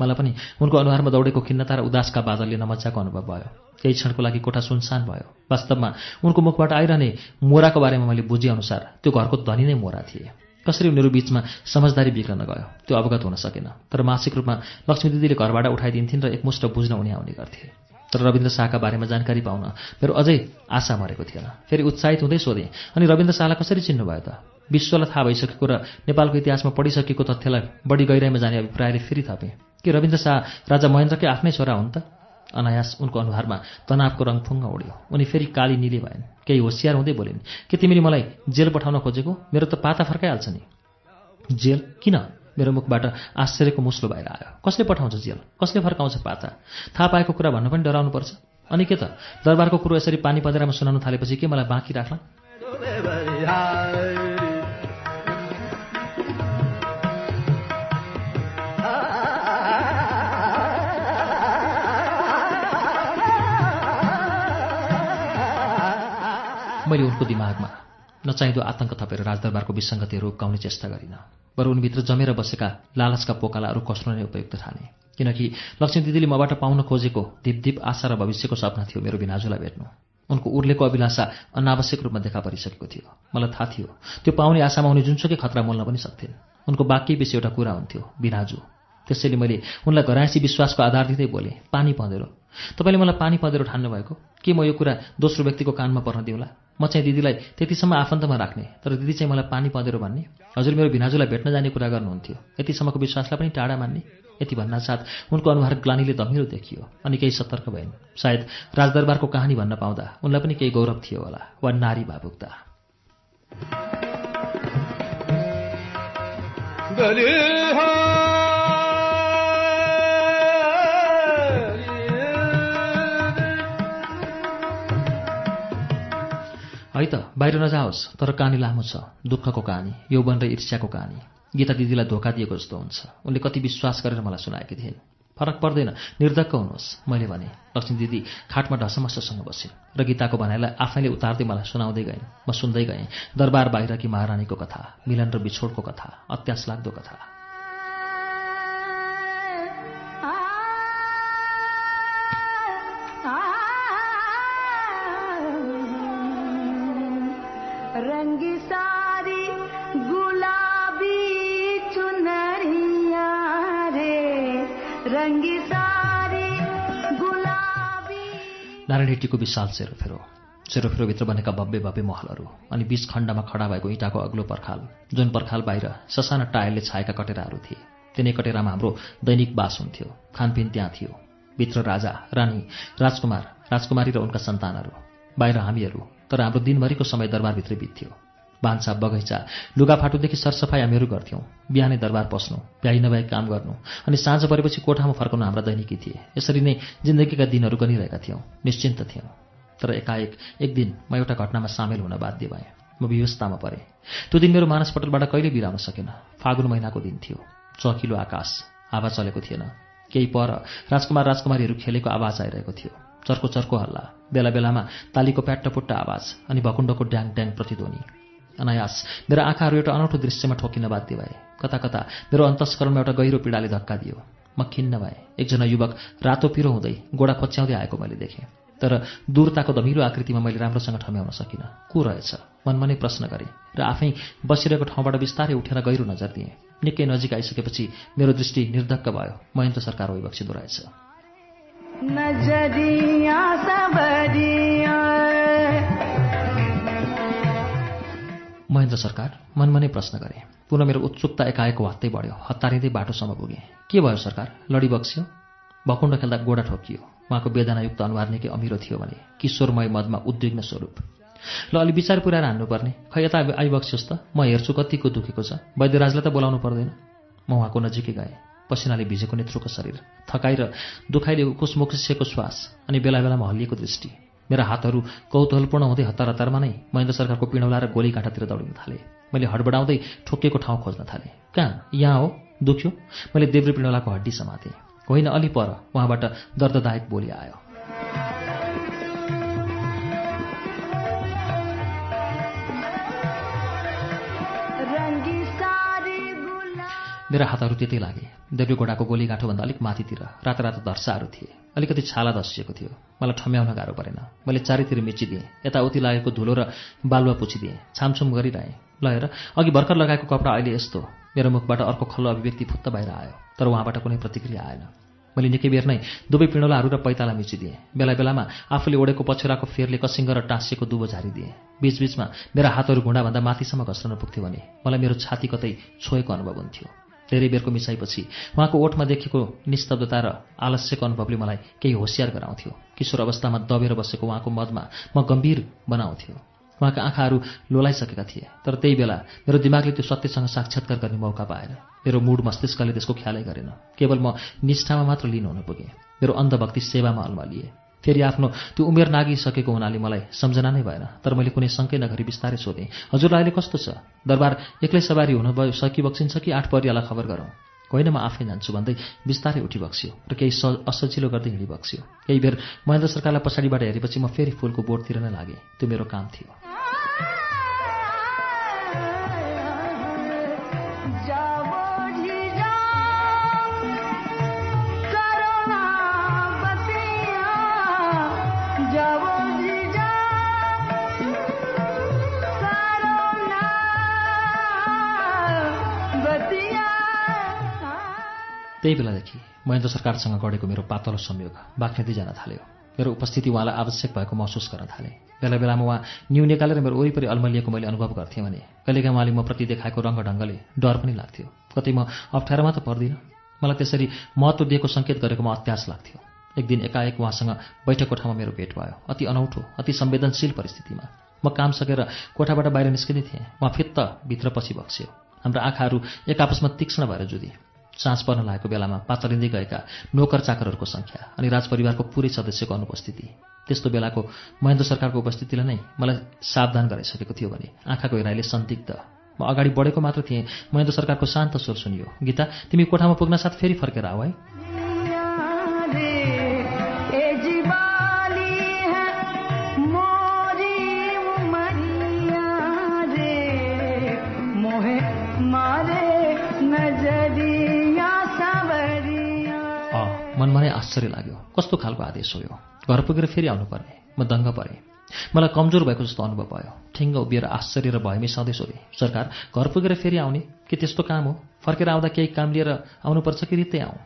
मलाई पनि उनको अनुहारमा दौडेको खिन्नता र उदासका बादलले नमजाको अनुभव भयो। केही क्षणको लागि कोठा सुनसान भयो। वास्तवमा उनको मुखबाट आइरहने मोराको बारेमा मैले बुझेअनुसार त्यो घरको धनी नै मोरा थिए। कसरी उनीहरू बिचमा समझदारी बिग्रन गयो? त्यो अवगत हुन सकेन। तर मासिक रूपमा लक्ष्मी दिदीले घरबाट उठाइदिन्थिन् र एकमुष्ट बुझ्न उनी आउने गर्थे। तर रविन्द्र शाहका बारेमा जानकारी पाउन मेरो अझै आशा मरेको थिएन। फेरि उत्साहित हुँदै सोधेँ अनि रविन्द्र शाहलाई कसरी चिन्नुभयो त? विश्वलाई थाहा भइसकेको र नेपालको इतिहासमा पढिसकेको तथ्यलाई बढी गहिराइमा जाने अभिप्रायले फेरि थपेँ। कि रविन्द्र शाह राजा महेन्द्रकै आफ्नै छोरा हुन् त? अनायास उनको अनुहारमा तनावको रङ फुङ्ग उड्यो। उनी फेरि काली निली भएन् केही होसियार हुँदै बोलिन् के तिमीले मलाई जेल पठाउन खोजेको? मेरो त पाता फर्काइहाल्छ नि। जेल? किन? मेरो मुखबाट आश्चर्यको मुस्लो बाहिर आयो। कसले पठाउँछ जेल? कसले फर्काउँछ पाता? थाहा पाएको कुरा भन्नु पनि डराउनुपर्छ। अनि के त? दरबारको कुरो यसरी पानी पँधेरामा सुनाउनु थालेपछि के मलाई बाँकी राख्ला? मैले उनको दिमागमा नचाहिँदो आतंक थपेर राजदरबारको विसङ्गतिहरू उक्काउने चेष्टा गरिनँ। बरु उनभित्र जमेर बसेका लालचका पोकालाई अरू कस्नु नै उपयुक्त ठाने। किनकि लक्ष्मी दिदीले मबाट पाउन खोजेको दिप आशा र भविष्यको सपना थियो मेरो बिनाजुलाई भेट्नु। उनको उर्लेको अभिलाषा अनावश्यक रूपमा देखा परिसकेको थियो। मलाई थाहा थियो त्यो पाउने आशामा उनी जुनसुकै खतरा मोल्न पनि सक्थेन्। उनको बाँकी बेसी एउटा कुरा हुन्थ्यो बिनाजु। त्यसैले मैले उनलाई घरायसी विश्वासको आधार दिँदै बोलेँ पानी पँधेरो तपाईँले मलाई पानी पँधेरो ठान्नु भएको के म यो कुरा दोस्रो व्यक्तिको कानमा पर्न दिउँला? म चाहिँ दिदीलाई त्यतिसम्म आफन्तमा राख्ने तर दिदी चाहिँ मलाई पानी पँधेरो भन्ने हजुर मेरो भिनाजुलाई भेट्न जाने कुरा गर्नुहुन्थ्यो। यतिसम्मको विश्वासलाई पनि टाढा मान्ने। यति भन्नासाथ उनको अनुहार ग्लानीले धमिलो देखियो अनि केही सतर्क भइन् सायद राजदरबारको कहानी भन्न पाउँदा उनलाई पनि केही गौरव थियो होला वा नारी भावुकता। है त बाहिर नजाओस् तर कहानी लामो छ दुःखको कहानी यौवन र ईर्ष्याको कहानी गीता दिदीलाई धोका दिएको जस्तो हुन्छ। उनले कति विश्वास गरेर मलाई सुनाएकी थिइन् फरक पर्दैन निर्धक्क हुनुहोस् मैले भने। लक्ष्मी दिदी खाटमा ढसमस्ससँग बसिन् र गीताको भनाइलाई आफैले उतार्दै मलाई सुनाउँदै गइन्। म सुन्दै गएँ। दरबार बाहिरकी महारानीको कथा मिलन र बिछोडको कथा अत्यास लाग्दो कथा। नारायण हिट्टीको विशाल सेरोफेरो। सेरोफेरोभित्र बनेका भव्य भव्य महलहरू अनि बीच खण्डमा खडा भएको इँटाको अग्लो पर्खाल जुन पर्खाल बाहिर ससाना टायरले छाएका कटेराहरू थिए। तिनै कटेरामा हाम्रो दैनिक बास हुन्थ्यो खानपिन त्यहाँ थियो। भित्र राजा रानी राजकुमार राजकुमारी र उनका सन्तानहरू। बाहिर हामीहरू तर हाम्रो दिनभरिको समय दरबारभित्रै बित्थ्यो। भान्सा बगैँचा लुगाफाटोदेखि सरसफाइ हामीहरू गर्थ्यौँ। बिहानै दरबार पस्नु भ्याइ नभए काम गर्नु। अनि साँझ परेपछि कोठामा फर्काउनु हाम्रा दैनिकी थिए। यसरी नै जिन्दगीका दिनहरू गनिरहेका थियौँ। निश्चिन्त थियौँ। तर एकाएक एक दिन म एउटा घटनामा सामेल हुन बाध्य भएँ। म व्यवस्थामा परेँ। त्यो दिन मेरो मानसपटलबाट कहिले बिराउन सकेन। फागुन महिनाको दिन थियो। चकिलो आकाश। हावा चलेको थिएन। केही पर राजकुमार राजकुमारीहरू खेलेको आवाज आइरहेको थियो। चर्को चर्को हल्ला। बेला बेलामा तालीको प्याट्टपुट्ट आवाज अनि भकुण्डको ड्याङ ड्याङ प्रतिध्वनि। अनायास। मेरो आँखाहरू एउटा अनौठो दृश्यमा ठोकिन बाध्य भए। कता कता मेरो अन्तस्करणमा एउटा गहिरो पीडाले धक्का दियो। म खिन्न भएँ। एकजना युवक रातो पिरो हुँदै गोडा खोच्याउँदै आएको मैले देखेँ। तर दूरताको धमिलो आकृतिमा मैले राम्रोसँग ठम्याउन सकिनँ। को रहेछ? मनमा नै प्रश्न गरेँ र आफै बसिरहेको ठाउँबाट बिस्तारै उठेर गहिरो नजर दिएँ। निकै नजिक आइसकेपछि मेरो दृष्टि निर्धक्क भयो। महेन्द्र सरकार भइबक्सिदो रहेछ। महेन्द्र सरकार मनमा नै प्रश्न गरेँ। पुनः मेरो उत्सुकता एकाएक वात्तै बढ्यो। हतारिँदै बाटोसम्म पुगेँ। के भयो सरकार? लडी बक्स्यो? भकुण्ड खेल्दा गोडा ठोकियो उहाँको वेदनायुक्त अनुहार निकै अमिरो थियो भने किशोरमय मदमा उद्विग्न स्वरूप। ल अलि विचार पुऱ्याएर हान्नुपर्ने। खै यता आइबक्सियोस् त। म हेर्छु कतिको दुखेको छ। वैद्यराजलाई त बोलाउनु पर्दैन। म उहाँको नजिकै गएँ। पसिनाले भिजेको नेत्रुको शरीर। थकाइ र दुखाइले कुसमुखिसिएको श्वास अनि बेला बेलामा हल्लिएको दृष्टि। मेरा हातहरू कौतूहलपूर्ण हुँदै हतार हतारमा नै महेन्द्र सरकारको पिँडौला र गोली काँटातिर दौडिन थालेँ। मैले हडबडाउँदै ठोकिएको ठाउँ खोज्न थालेँ। कहाँ? यहाँ हो? दुख्यो? मैले देब्रे पिँडौलाको हड्डी समातेँ। होइन अलि पर उहाँबाट दर्ददायक बोली आयो। मेरा हातहरू त्यतै लागे। देब्रे घोडाको गोली गाँठोभन्दा अलिक माथितिर राता रातो धर्साहरू थिए। अलिकति छाला धसिएको थियो। मलाई ठम्याउन गाह्रो परेन। मैले चारैतिर मिचिदिएँ। यताउति लागेको धुलो र बालुवा पुछिदिएँ। छामछुम गरिरहेँ। ल हेर अघि भर्खर लगाएको कपडा अहिले यस्तो। मेरो मुखबाट अर्को खल्लो अभिव्यक्ति फुत्त बाहिर आयो। तर उहाँबाट कुनै प्रतिक्रिया आएन। मैले निकै बेर नै दुवै पिँडोलाहरू र पैताला मिचिदिएँ। बेला बेलामा आफूले ओढेको पछुराको फेरले कसिङ्ग र टाँसिएको दुबो झारिदिएँ। बीचबीचमा मेरा हातहरू घुँडाभन्दा माथिसम्म घस्रन पुग्थ्यो भने मलाई मेरो छाती कतै छोएको अनुभव हुन्थ्यो। धेरै बेरको मिसाइपछि उहाँको ओठमा देखेको निस्तब्धता र आलस्यको अनुभवले मलाई केही होसियार गराउँथ्यो। किशोर अवस्थामा दबेर बसेको उहाँको मदमा म गम्भीर बनाउँथ्यो। उहाँका आँखाहरू लोलाइसकेका थिए तर त्यही बेला मेरो दिमागले त्यो सत्यसँग साक्षात्कार गर्ने मौका पाएन। मेरो मुड मस्तिष्कले त्यसको ख्यालै गरेन। केवल म निष्ठामा मात्र लिन हुन पुगेँ। मेरो अन्धभक्ति सेवामा अल्मलिएँ। फेरि आफ्नो त्यो उमेर नागिसकेको हुनाले मलाई सम्झना नै भएन। तर मैले कुनै शङ्कै नगरी बिस्तारै सोधेँ हजुरलाई अहिले कस्तो छ? दरबार एक्लै सवारी हुनुभयो बक्सिन्छ कि आठ परियालाई खबर गरौँ? होइन म आफै जान्छु भन्दै बिस्तारै उठी बक्स्यो र केही असजिलो गर्दै हिँडी बक्स्यो। केही बेर महेन्द्र सरकारलाई पछाडिबाट हेरेपछि म फेरि फुलको बोटतिर नै लागेँ। त्यो मेरो काम थियो। त्यही बेलादेखि महेन्द्र सरकारसँग गढेको मेरो पातलो संयोग बाख्नेदै जान थाल्यो। मेरो उपस्थिति उहाँलाई आवश्यक भएको महसुस गर्न थालेँ। बेला बेलामा उहाँ न्यु निकालेर मेरो वरिपरि अल्मलिएको मैले अनुभव गर्थेँ भने कहिलेकाहीँ उहाँले म प्रति देखाएको रङ्गढङ्गले डर पनि लाग्थ्यो। कतै म अप्ठ्यारोमा त पर्दिनँ। मलाई त्यसरी महत्त्व दिएको सङ्केत गरेकोमा अत्यास लाग्थ्यो। एक दिन एकाएक उहाँसँग बैठक कोठामा मेरो भेट भयो। अति अनौठो अति संवेदनशील परिस्थितिमा। म काम सकेर कोठाबाट बाहिर निस्किँदै थिएँ। उहाँ फित्त भित्र पछि बक्स्यो। हाम्रो आँखाहरू एक आपसमा तीक्ष्ण भएर जुधे साँझ पर्न लागेको बेलामा पातलिँदै गएका नोकर चाकरहरूको सङ्ख्या अनि राजपरिवारको पुरै सदस्यको अनुपस्थिति। त्यस्तो बेलाको महेन्द्र सरकारको उपस्थितिले नै मलाई सावधान गराइसकेको थियो भने आँखाको हेराइले सन्दिग्ध। म अगाडि बढेको मात्र थिएँ। महेन्द्र सरकारको शान्त स्वर सुनियो। गीता तिमी कोठामा पुग्न साथ फेरि फर्केर आऊ है। नै आश्चर्य लाग्यो। कस्तो खालको आदेश हो यो? घर पुगेर फेरि आउनुपर्ने। म दङ्ग परेँ। मलाई कमजोर भएको जस्तो अनुभव भयो। ठिङ्ग उभिएर आश्चर्य र भयमै सधैँ सोधेँ सरकार घर पुगेर फेरि आउने? के त्यस्तो काम हो? फर्केर आउँदा केही काम लिएर आउनुपर्छ कि रित्तै आउँ?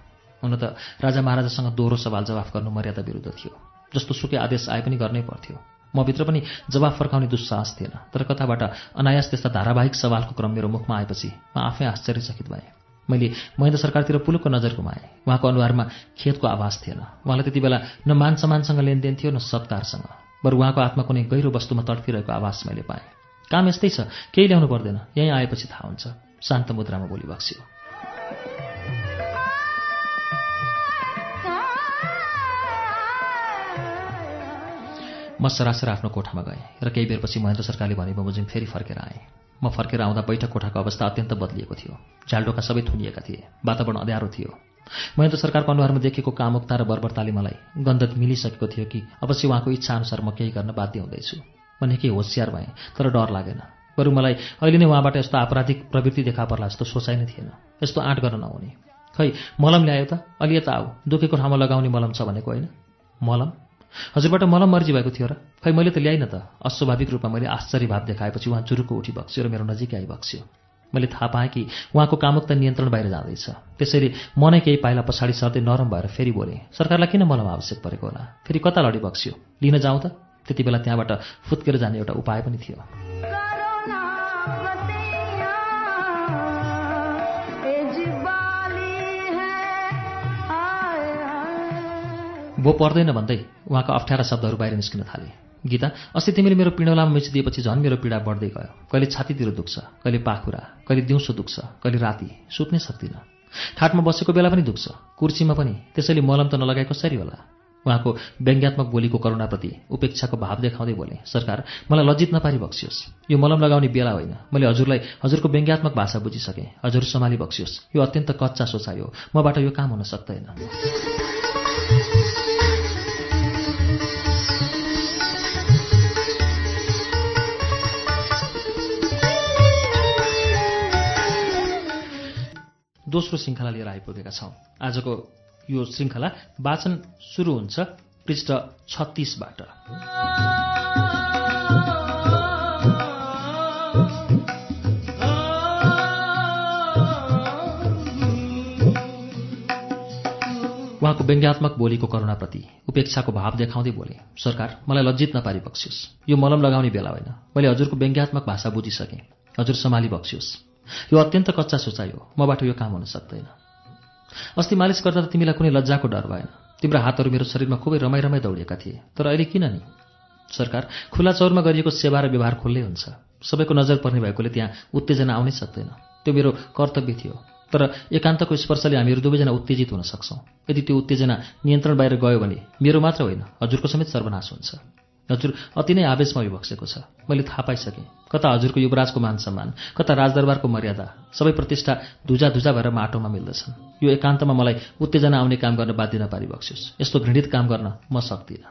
हुन त राजा महाराजासँग दोहोरो सवाल जवाफ गर्नु मर्यादा विरुद्ध थियो। जस्तो सुकै आदेश आए पनि गर्नै पर्थ्यो। म भित्र पनि जवाफ फर्काउने दुस्साहस थिएन। तर कताबाट अनायास त्यस्ता धारावाहिक सवालको क्रम मेरो मुखमा आएपछि म आफै आश्चर्यचकित भएँ। मैले महेन्द्र सरकारतिर पुलुकको नजर गुमाएँ। उहाँको अनुहारमा खेतको आवाज थिएन। उहाँलाई त्यति बेला न मान सम्मानसँग लेनदेन थियो न सत्कारसँग। बरु उहाँको आत्मा कुनै गहिरो वस्तुमा तड्किरहेको आवाज मैले पाएँ। काम यस्तै छ केही ल्याउनु पर्दैन। यहीँ आएपछि थाहा हुन्छ। शान्त मुद्रामा बोली बक्स्यो। म सरासर आफ्नो कोठामा गएँ र केही बेरपछि महेन्द्र सरकारले भने बमोजिम फेरि फर्केर आएँ। म फर्केर आउँदा बैठक कोठाको अवस्था अत्यन्त बदलिएको थियो। झ्यालडोका सबै थुनिएका थिए। वातावरण अँध्यारो थियो। महेन्द्र सरकारको अनुहारमा देखेको कामुकता र बर्बरताले मलाई गन्धत मिलिसकेको थियो कि अवश्य उहाँको इच्छाअनुसार म केही गर्न बाध्य हुँदैछु। म निकै होसियार भएँ तर डर लागेन। बरु मलाई अहिले नै उहाँबाट यस्तो आपराधिक प्रवृत्ति देखा पर्ला जस्तो सोचाइ नै थिएन। यस्तो आँट गर्न नहुने। खै मलम ल्यायो त? अलि यता आऊ। दुखेको ठाउँमा लगाउने मलम छ भनेको होइन? मलम? हजुरबाट मलम मर्जी भएको थियो र। खै मैले त ल्याइनँ त। अस्वाभाविक रूपमा मैले आश्चर्य भाव देखाएपछि उहाँ चुरुको उठी बक्स्यो र मेरो नजिकै आइबक्स्यो। मैले थाहा पाएँ कि उहाँको कामुकता नियन्त्रण बाहिर जाँदैछ। त्यसैले म केही पाइला पछाडि सर्दै नरम भएर फेरि बोलेँ सरकारलाई किन मलम आवश्यक परेको होला? फेरि कता लडी बक्स्यो? लिन जाउँ त? त्यति बेला त्यहाँबाट फुत्केर जाने एउटा उपाय पनि थियो। भो पर्दैन भन्दै उहाँका अप्ठ्यारा शब्दहरू बाहिर निस्किन थाले। गीता अस्ति तिमीले मेरो पिँडौलामा मिचिदिएपछि झन् मेरो पीडा बढ्दै गयो। कहिले छातीतिर दुख्छ कहिले पाखुरा कहिले दिउँसो दुख्छ कहिले राति सुत्नै सक्दिनँ। खाटमा बसेको बेला पनि दुख्छ कुर्सीमा पनि त्यसैले मलम त नलगाए कसरी होला? उहाँको व्यङ्ग्यात्मक बोलीको करुणाप्रति उपेक्षाको भाव देखाउँदै बोले सरकार मलाई लज्जित नपारी बक्सियोस्। यो मलम लगाउने बेला होइन। मैले हजुरलाई हजुरको व्यङ्ग्यात्मक भाषा बुझिसकेँ। हजुर सम्हाली बक्सियोस्। यो अत्यन्त कच्चा सोचाइ हो। मबाट यो काम हुन सक्दैन। दोस्रो श्रृङ्खला लिएर आइपुगेका छौँ। आजको यो श्रृङ्खला वाचन सुरु हुन्छ पृष्ठ छत्तिसबाट। उहाँको व्यङ्ग्यात्मक बोलीको करुणाप्रति उपेक्षाको भाव देखाउँदै बोले सरकार मलाई लज्जित नपारी बक्सियोस्। यो मलम लगाउने बेला होइन। मैले हजुरको व्यङ्ग्यात्मक भाषा बुझिसकेँ। हजुर सम्हाली बक्सियोस्। यो अत्यन्त कच्चा सोचाइ हो। मबाट यो काम हुन सक्दैन। अस्ति मालिस गर्दा त तिमीलाई कुनै लज्जाको डर भएन। तिम्रो हातहरू मेरो शरीरमा खुबै रमाइ रमाइ दौडिएका थिए। तर अहिले किन नि? सरकार खुला चौरमा गरिएको सेवा र व्यवहार खुल्लै हुन्छ। सबैको नजर पर्ने भएकोले त्यहाँ उत्तेजना आउनै सक्दैन। त्यो मेरो कर्तव्य थियो। तर एकान्तको स्पर्शले हामीहरू दुवैजना उत्तेजित हुन सक्छौँ। यदि त्यो उत्तेजना नियन्त्रण बाहिर गयो भने मेरो मात्र होइन हजुरको समेत सर्वनाश हुन्छ। हजुर अति नै आवेशमा विभक्सेको छ। मैले थाहा पाइसकेँ। कता हजुरको युवराजको मान सम्मान कता राजदरबारको मर्यादा सबै प्रतिष्ठा धुजा धुजा भएर माटोमा मिल्दछन्। यो एकान्तमा मलाई उत्तेजना आउने काम गर्न बाध्य नपारी बक्सियोस् यस्तो घृणित काम गर्न म सक्दिनँ।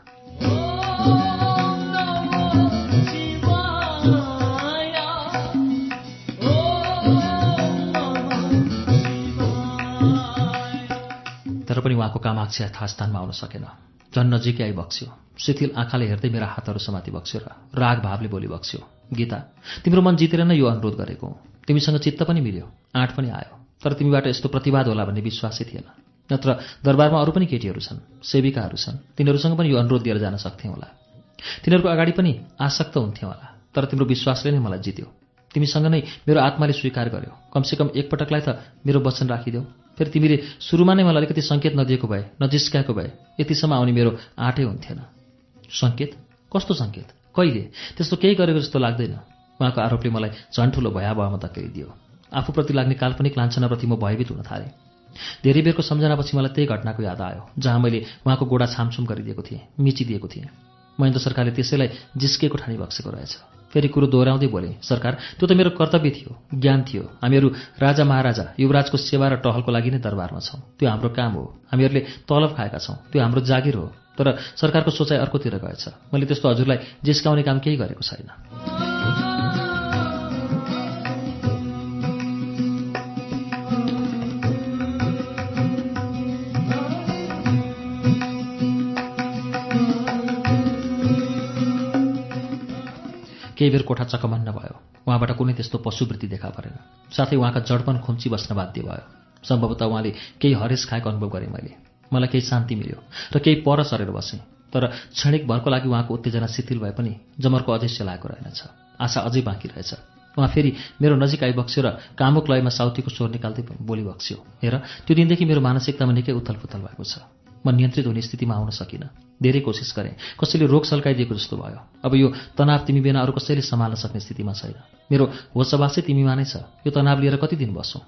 तर पनि उहाँको कामाक्षी यथास्थानमा आउन सकेन। झन् नजिकै आई बक्स्यो शिथिल आँखाले हेर्दै मेरा हातहरू समाति बक्स्यो र राग भावले बोली बक्स्यो गीता तिम्रो मन जितेर नै यो अनुरोध गरेको तिमीसँग चित्त पनि मिल्यो आँट पनि आयो तर तिमीबाट यस्तो प्रतिवाद होला भन्ने विश्वासै थिएन। नत्र दरबारमा अरू पनि केटीहरू छन् सेविकाहरू छन् तिनीहरूसँग पनि यो अनुरोध दिएर जान सक्थेँ होला। तिनीहरूको अगाडि पनि आसक्त हुन्थ्यो होला तर तिम्रो विश्वासले नै मलाई जित्यो। तिमीसँग नै मेरो आत्माले स्वीकार गर्यो। कमसेकम एकपटकलाई त मेरो वचन राखिदेऊ। फेरि तिमीले सुरुमा नै मलाई अलिकति सङ्केत नदिएको भए नजिस्काएको भए यतिसम्म आउने मेरो आँटै हुन्थेन। सङ्केत? कस्तो सङ्केत? कहिले? त्यस्तो केही गरेको जस्तो लाग्दैन। उहाँको आरोपले मलाई झन् ठुलो भयावहमा धकेलिदियो आफूप्रति लाग्ने काल्पनिक लान्छनाप्रति म भयभीत हुन थालेँ। धेरै बेरको सम्झनापछि मलाई त्यही घटनाको याद आयो जहाँ मैले उहाँको गोडा छामछुम गरिदिएको थिएँ मिचिदिएको थिएँ। महेन्द्र सरकारले त्यसैलाई जिस्केको ठानी बक्सेको रहेछ। फेरि कुरो दोहोऱ्याउँदै बोले सरकार त्यो त मेरो कर्तव्य थियो ज्ञान थियो। हामीहरू राजा महाराजा युवराजको सेवा र टहलको लागि नै दरबारमा छौँ। त्यो हाम्रो काम हो। हामीहरूले तलब खाएका छौँ। त्यो हाम्रो जागिर हो। तर सरकारको सोचाइ अर्कोतिर गएछ। मैले त्यस्तो हजुरलाई जिस्काउने काम केही गरेको छैन। बेर कोठा चकमन्न भयो। उहाँबाट कुनै त्यस्तो पशुवृत्ति देखा परेन। साथै उहाँका जडपन खुम्ची बस्न बाध्य भयो। सम्भवतः उहाँले केही हरेस खाएको अनुभव गरेँ मैले। मलाई केही शान्ति मिल्यो र केही पर सरेर बसेँ। तर क्षणिक भरको लागि उहाँको उत्तेजना शिथिल भए पनि जमरको अझै सेलाएको रहेनछ। आशा अझै बाँकी रहेछ। उहाँ फेरि मेरो नजिक आइबक्स्यो र कामुक लयमा साउथीको स्वर निकाल्दै बोली बक्स्यो। हेर त्यो दिनदेखि मेरो मानसिकतामा निकै उथल पुथल भएको छ। म नियन्त्रित हुने स्थितिमा आउन सकिनँ। धेरै कोसिस गरेँ। कसैले रोग सल्काइदिएको जस्तो भयो। अब यो तनाव तिमी बिना अरू कसैले सम्हाल्न सक्ने स्थितिमा छैन। मेरो होसबासै तिमीमा नै छ। यो तनाव लिएर कति दिन बस्छौ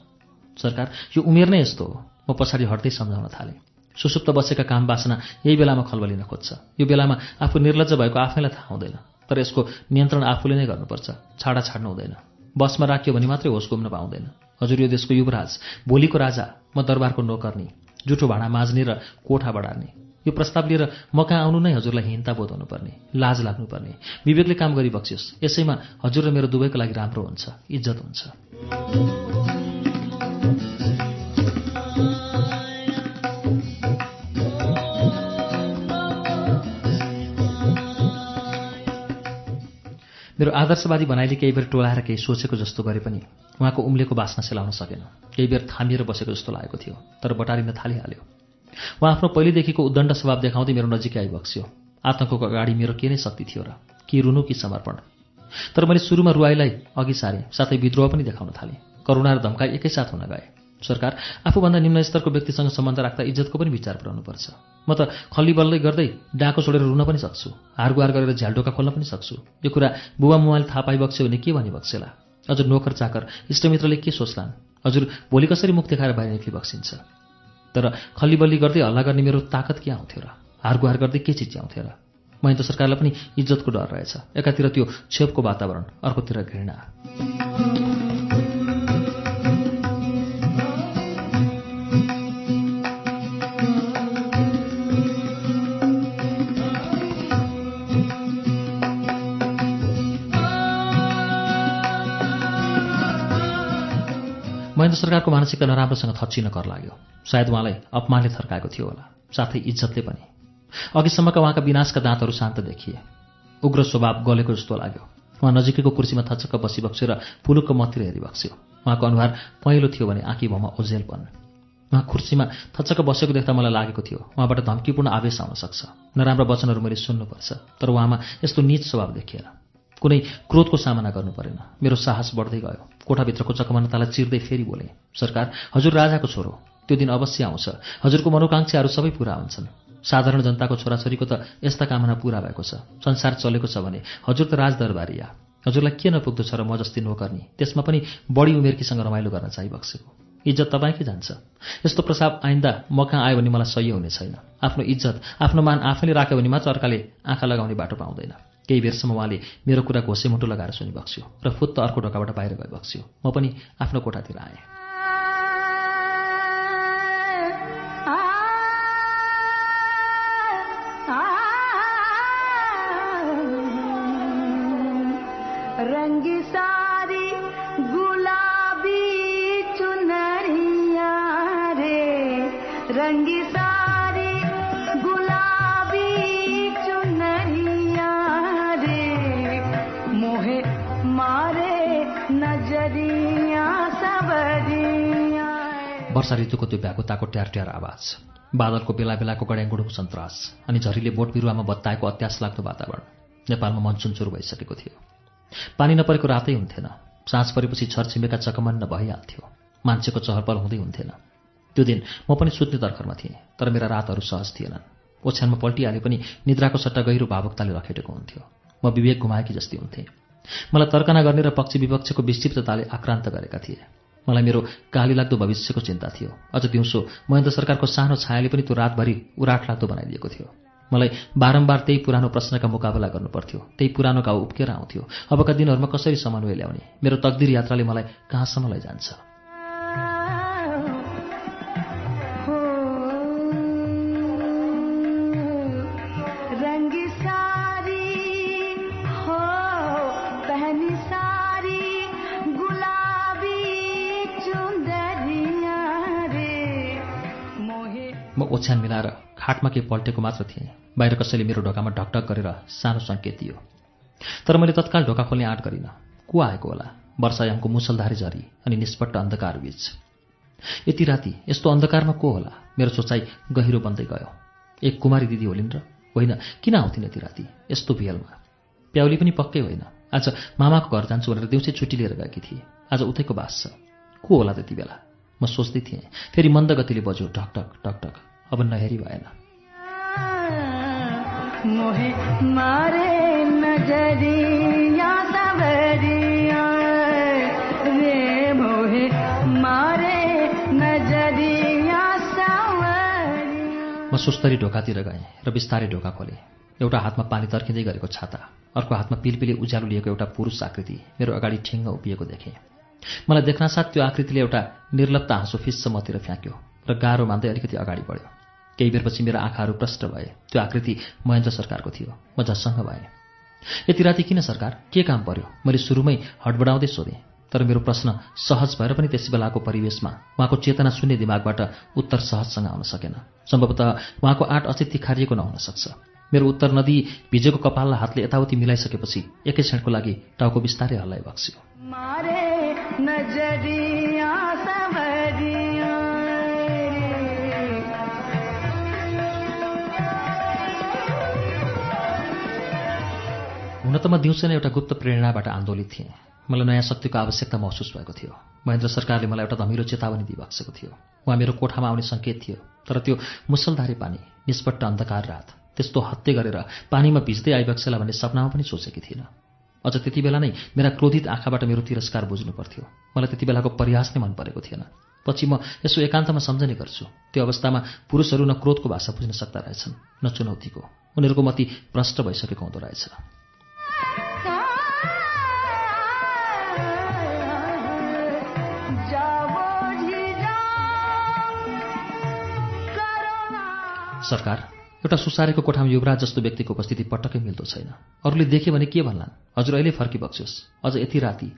सरकार यो उमेर नै यस्तो हो। म पछाडि हट्दै सम्झाउन थालेँ। सुसुप्त बसेका काम बासना यही बेलामा खलबलिन खोज्छ। यो बेलामा आफू निर्लज भएको आफैलाई थाहा हुँदैन। तर यसको नियन्त्रण आफूले नै गर्नुपर्छ। छाडा छाड्नु हुँदैन। बसमा राख्यो भने मात्रै होस घुम्न पाउँदैन। हजुर यो देशको युवराज भोलिको राजा म दरबारको नोकर्नी। जुठो भाँडा माझ्ने र कोठा बढार्ने यो प्रस्ताव लिएर म कहाँ आउनु नै हजुरलाई हिंता बोध हुनुपर्ने लाज लाग्नुपर्ने विवेकले काम गरी बक्सियोस् यसैमा हजुर र मेरो दुवैको लागि राम्रो हुन्छ इज्जत हुन्छ। मेरो आदर्शवादी बनाइले केही बेर टोलाएर केही सोचेको जस्तो गरे पनि उहाँको उम्लेको बास्ना सेलाउन सकेन। केही बेर थामिएर बसेको जस्तो लागेको थियो तर बटारिन थालिहाल्यो। उहाँ आफ्नो पहिलेदेखिको उद्दण्ड स्वभाव देखाउँदै मेरो नजिकै आइबक्स्यो। आतङ्कको अगाडि मेरो के नै शक्ति थियो र कि रुनु कि समर्पण। तर मैले सुरुमा रुवाईलाई अघि सारेँ साथै विद्रोह पनि देखाउन थालेँ। करुणा र धम्काई एकैसाथ हुन गए। सरकार आफूभन्दा निम्न स्तरको व्यक्तिसँग सम्बन्ध राख्दा इज्जतको पनि विचार पुऱ्याउनुपर्छ म त खल्ली बल्लै गर्दै डाको छोडेर रुन पनि सक्छु हारगुहार गरेर झ्यालडोका खोल्न पनि सक्छु। यो कुरा बुबा मुवाले थाहा पाइबक्स्यो भने के भनिबक्सेला हजुर नोकर चाकर इष्टमित्रले के सोच्लान् हजुर भोलि कसरी मुख देखाएर बाहिर निक्लिबक्सिन्छ तर खल्ली बल्ली गर्दै हल्ला गर्ने मेरो ताकत के आउँथ्यो र? हारगुहार गर्दै के चिज आउँथ्यो र? महेन्द्र सरकारलाई पनि इज्जतको डर रहेछ। एकातिर त्यो छेपको वातावरण अर्कोतिर घृणा। महेन्द्र सरकारको मानसिकता नराम्रोसँग थच्चिन कर लाग्यो। सायद उहाँलाई अपमानले थर्काएको थियो होला। साथै इज्जतले पनि। अघिसम्मका उहाँका विनाशका दाँतहरू शान्त देखिए। उग्र स्वभाव गलेको जस्तो लाग्यो। उहाँ नजिकैको कुर्सीमा थचक्क बसिबक्स्यो र पुलुकको मतिर हेरिबक्स्यो उहाँको अनुहार पहेँलो थियो भने आँखी भाउमा ओझेलपन उहाँ कुर्सीमा थचक्क बसेको देख्दा मलाई लागेको थियो उहाँबाट धम्कीपूर्ण आवेश आउन सक्छ। नराम्रा वचनहरू मैले सुन्नुपर्छ तर उहाँमा यस्तो निज स्वभाव देखिएन। कुनै क्रोधको सामना गर्नु परेन। मेरो साहस बढ्दै गयो। कोठाभित्रको चकमनतालाई चिर्दै फेरि बोले सरकार हजुर राजाको छोरो त्यो दिन अवश्य आउँछ। हजुरको मनोकाङ्क्षाहरू सबै पुरा हुन्छन्। साधारण जनताको छोराछोरीको त यस्ता कामना पुरा भएको छ। संसार चलेको छ भने हजुर त राजदरबारिया हजुरलाई के नपुग्दो छ र म जस्तै नोकर्नी? त्यसमा पनि बढी उमेरकीसँग रमाइलो गर्न चाहिबक्सेको इज्जत तपाईँकै जान्छ? यस्तो प्रसाव आइन्दा म कहाँ आयो भने मलाई सही हुने छैन। आफ्नो इज्जत आफ्नो मान आफैले राख्यो भने मात्र अर्काले आँखा लगाउने बाटो पाउँदैन। केही बेरसम्म उहाँले मेरो कुरा घोसेमुटो लगाएर सुनिबक्स्यो र फुत्त अर्को ढोकाबाट बाहिर गइबक्स्यो। म पनि आफ्नो कोठातिर आएँ। वर्षा ऋतुको त्यो भ्याकुताको ट्यार ट्यार आवाज। बादलको बेला बेलाको गड्याङगुडुको सन्तास अनि झरीले बोट बिरुवामा बत्ताएको अत्यास लाग्दो वातावरण। नेपालमा मनसुन सुरु भइसकेको थियो। पानी नपरेको रातै हुन्थेन। साँझ परेपछि छरछिमेका चकमन्न भइहाल्थ्यो। मान्छेको चहलपहल हुँदै हुन्थेन। त्यो दिन म पनि सुत्ने तर्खरमा थिएँ तर मेरा रातहरू सहज थिएनन्। ओछ्यानमा पल्टिहाले पनि निद्राको सट्टा गहिरो भावुकताले रखेटेको हुन्थ्यो। म विवेक घुमाएकी जस्तै हुन्थेँ। मलाई तर्कना गर्ने र पक्ष विपक्षको विक्षिप्तताले आक्रान्त गरेका थिए। मलाई मेरो गाली लाग्दो भविष्यको चिन्ता थियो। अझ दिउँसो महेन्द्र सरकारको सानो छायाले पनि त्यो रातभरि उराट लाग्दो बनाइदिएको थियो। मलाई बारम्बार त्यही पुरानो प्रश्नका मुकाबला गर्नुपर्थ्यो। त्यही पुरानो घाउ उप्केर आउँथ्यो। अबका दिनहरूमा कसरी समन्वय ल्याउने मेरो तकदिर यात्राले मलाई कहाँसम्म लैजान्छ ओछ्यान मिलाएर खाटमा केही पल्टेको मात्र थिएँ। बाहिर कसैले मेरो ढोकामा ढकढक गरेर सानो सङ्केत दियो। तर मैले तत्काल ढोका खोल्ने आँट गरिनँ। को आएको होला? वर्षायामको मुसलधारी झरी अनि निष्पट्ट अन्धकार बीच। यति राति यस्तो अन्धकारमा को होला? मेरो सोचाइ गहिरो बन्दै गयो। एक कुमारी दिदी होलिन् र होइन किन आउँथिन् यति राति? यस्तो भियलमा। प्याउली पनि पक्कै होइन। आज मामाको घर जान्छु भनेर दिउँसै छुट्टी लिएर गएकी थिए। आज उतैको बास छ। को होला त्यति बेला? म सोच्दै थिएँ। फेरि मन्द गतिले बज्यो ढकढक ढकढक। अब नहेरी भएन। मोहे मारे नजरिया सबरिया रे मोहे मारे नजरिया सवरिया। म सुस्तरी ढोकातिर गएँ र बिस्तारै ढोका खोलेँ। एउटा हातमा पानी तर्किँदै गरेको छाता अर्को हातमा पिलपिले उज्यालो लिएको एउटा पुरुष आकृति मेरो अगाडि ठिङ्ग उभिएको देखेँ। मलाई देख्नासाथ त्यो आकृतिले एउटा निर्लप्त हाँसो फिस्स मतिर फ्याँक्यो र गाह्रो मान्दै अलिकति अगाडि बढ्यो। केही बेरपछि मेरा आँखाहरू प्रष्ट भए। त्यो आकृति महेन्द्र सरकारको थियो। म झस्सङ्ग भएँ। यति राति किन सरकार? के काम पर्यो? मैले सुरुमै हडबडाउँदै सोधेँ। तर मेरो प्रश्न सहज भएर पनि त्यस बेलाको परिवेशमा उहाँको चेतना शून्य दिमागबाट उत्तर सहजसँग आउन सकेन। सम्भवतः उहाँको आँट अझै तिखारिएको नहुन सक्छ। मेरो उत्तर नदी भिजेको कपाललाई हातले यताउति मिलाइसकेपछि एकै क्षणको लागि टाउको बिस्तारै हल्लाइ बक्स्यो। हुन त म दिउँसो नै एउटा गुप्त प्रेरणाबाट आन्दोलित थिएँ। मलाई नयाँ शक्तिको आवश्यकता महसुस भएको थियो। महेन्द्र सरकारले मलाई एउटा धमिलो चेतावनी दिइबक्सेको थियो। उहाँ मेरो कोठामा आउने सङ्केत थियो तर त्यो मुसलधारे पानी निष्पट्ट अन्धकार रात त्यस्तो हत्ते गरेर पानीमा भिज्दै आइबक्सेला भन्ने सपनामा पनि सोचेकी थिइनँ। अझ त्यति बेला नै मेरा क्रोधित आँखाबाट मेरो तिरस्कार बुझ्नु पर्थ्यो। मलाई त्यति बेलाको परिहास नै मन परेको थिएन। पछि म यसो एकान्तमा सम्झने गर्छु। त्यो अवस्थामा पुरुषहरू न क्रोधको भाषा बुझ्न सक्दा रहेछन् न चुनौतीको। उनीहरूको मती भ्रष्ट भइसकेको हुँदो रहेछ। सरकार एउटा सुसारेको कोठामा युवराज जस्तो व्यक्तिको उपस्थिति पटक्कै मिल्दो छैन। अरूले देखे भने के भन्लान्? हजुर अहिले फर्किबक्सियोस् अझ यति राति।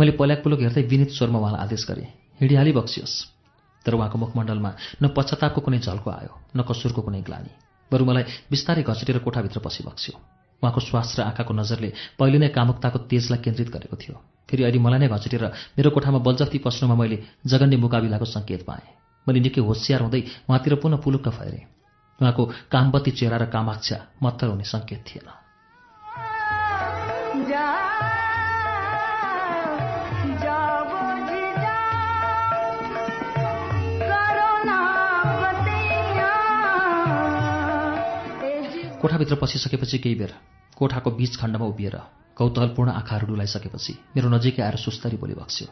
मैले पल्याक पुलक हेर्दै विनित स्वरमा उहाँलाई आदेश गरेँ। हिँडिहाली बक्सियोस्। तर उहाँको मुखमण्डलमा न पश्चातापको कुनै झल्को आयो न कसुरको कुनै ग्लानी। बरु मलाई बिस्तारै घचेटेर कोठाभित्र पसिबक्स्यो उहाँको श्वास र आँखाको नजरले पहिले नै कामुकताको तेजलाई केन्द्रित गरेको थियो। फेरि अहिले मलाई नै घचेटेर मेरो कोठामा बलजफ्ती पस्नुमा मैले जगन्य मुकाबिलाको सङ्केत पाएँ। मैले निकै होसियार हुँदै उहाँतिर पुनः पुलुक्क फैरेँ। उहाँको कामवती चेहरा र कामाक्षा मत्तर हुने सङ्केत थिएन। कोठाभित्र पसिसकेपछि केही बेर कोठाको बीच खण्डमा उभिएर कौतूहलपूर्ण आँखाहरू डुलाइसकेपछि मेरो नजिकै आएर सुस्तरी बोली बक्स्यो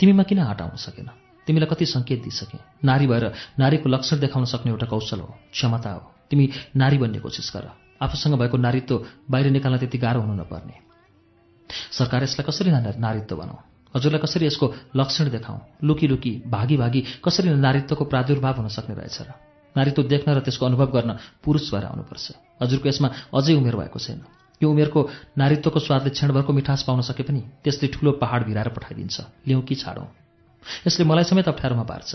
तिमीमा किन हटाउन सकेन? तिमीलाई कति सङ्केत दिइसके। नारी भएर नारीको लक्षण देखाउन सक्ने एउटा कौशल हो क्षमता हो। तिमी नारी बन्ने कोसिस गर। आफूसँग भएको नारीत्व बाहिर निकाल्न त्यति गाह्रो हुनु नपर्ने। सरकार यसलाई कसरी नारीत्व बनाऊ हजुरलाई कसरी यसको लक्षण देखाउँ? लुकी लुकी भागी भागी कसरी नारीत्वको प्रादुर्भाव हुन सक्ने रहेछ र? नारीत्व देख्न र त्यसको अनुभव गर्न पुरुष भएर आउनुपर्छ। हजुरको यसमा अझै उमेर भएको छैन। यो उमेरको नारीत्वको स्वादले क्षणभरको मिठास पाउन सके पनि त्यसले ठुलो पहाड भिराएर पठाइदिन्छ। ल्याउँ कि छाडौँ। यसले मलाई समेत अप्ठ्यारोमा पार्छ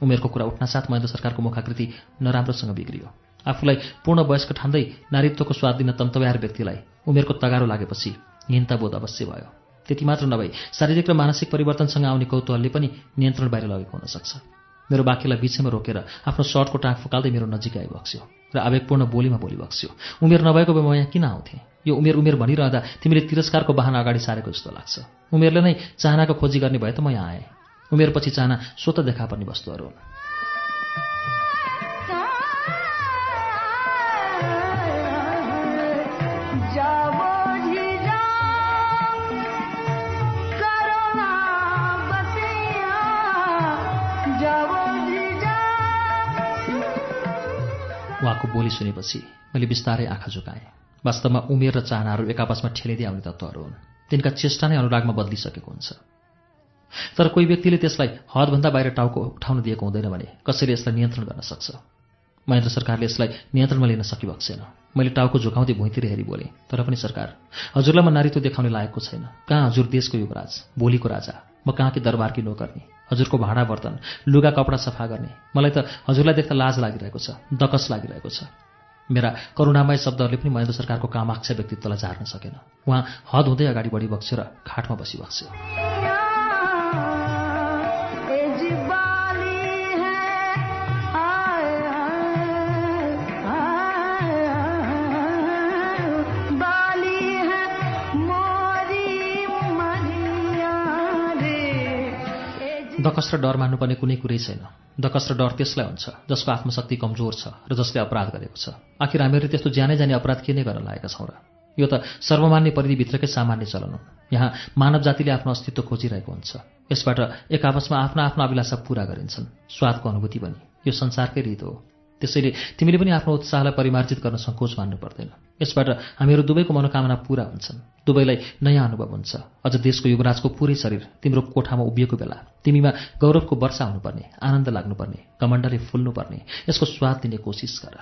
उमेरको कुरा उठ्नासाथ महेन्द्र सरकारको मुखाकृति नराम्रोसँग बिग्रियो। आफूलाई पूर्ण वयस्क ठान्दै नारीत्वको स्वाद दिन तन्तव्यार व्यक्तिलाई उमेरको तगारो लागेपछि हिंताबोध अवश्य भयो। त्यति मात्र नभई शारीरिक र मानसिक परिवर्तनसँग आउने कौतूहलले पनि नियन्त्रण बाहिर लगेको हुन सक्छ मेरो बाँकीलाई बिचैमा रोकेर आफ्नो सर्टको टाँक फुकाल्दै मेरो नजिकै आइबक्स्यो र आवेगपूर्ण बोलीमा बोली बक्स्यो उमेर नभएको भए म यहाँ किन आउँथेँ? यो उमेर उमेर भनिरहँदा तिमीले तिरस्कारको बाहना अगाडि सारेको जस्तो लाग्छ। उमेरले नै चाहनाको खोजी गर्ने भए त म यहाँ आएँ। उमेरपछि चाहना स्वत देखा पर्ने वस्तुहरू हुन्। उहाँको बोली सुनेपछि मैले बिस्तारै आँखा झुकाएँ। वास्तवमा उमेर र चाहनाहरू एक आपसमा ठेलिँदै आउने तत्त्वहरू हुन्। तिनका चेष्टा नै अनुरागमा बदलिसकेको हुन्छ। तर कोही व्यक्तिले त्यसलाई हदभन्दा बाहिर टाउको उठाउन दिएको हुँदैन भने कसैले यसलाई नियन्त्रण गर्न सक्छ? महेन्द्र सरकारले यसलाई नियन्त्रणमा लिन सकिरहेको छैन मैले टाउको झुकाउँदै भुइँतिर हेरी बोलेँ तर पनि सरकार हजुरलाई म नारीत्व देखाउने लायकको छैन। कहाँ हजुर देशको युवराज भोलिको राजा? म कहाँ कि दरबारकी नोकर्नी? हजुरको भाँडा बर्तन लुगा कपडा सफा गर्ने? मलाई त हजुरलाई देख्दा लाज लागिरहेको छ दकस लागिरहेको छ। मेरा करुणामय शब्दहरूले पनि महेन्द्र सरकारको कामाक्षा व्यक्तित्वलाई झार्न सकेन। उहाँ हद हुँदै अगाडि बढी बक्स्यो र खाटमा बसी दकस र डर मान्नुपर्ने कुनै कुरै छैन। दकस र डर त्यसलाई हुन्छ जसको आत्मशक्ति कमजोर छ र जसले अपराध गरेको छ। आखिर हामीहरूले त्यस्तो जानै जाने अपराध के नै गर्न लागेका छौँ र? यो त सर्वमान्य परिधिभित्रकै सामान्य चलन हो। यहाँ मानव जातिले आफ्नो अस्तित्व खोजिरहेको हुन्छ। यसबाट एक आपसमा आफ्ना आफ्ना अभिलाषा पूरा गरिन्छन्। स्वादको अनुभूति पनि। यो संसारकै रीत हो। त्यसैले तिमीले पनि आफ्नो उत्साहलाई परिमार्जित गर्न सङ्कोच मान्नु पर्दैन। यसबाट हामीहरू दुवैको मनोकामना पूरा हुन्छन्। दुवैलाई नयाँ अनुभव हुन्छ। अझ देशको युवराजको पुरै शरीर तिम्रो कोठामा उभिएको बेला तिमीमा गौरवको वर्षा हुनुपर्ने आनन्द लाग्नुपर्ने कमण्डले फुल्नुपर्ने यसको स्वाद दिने कोसिस गर।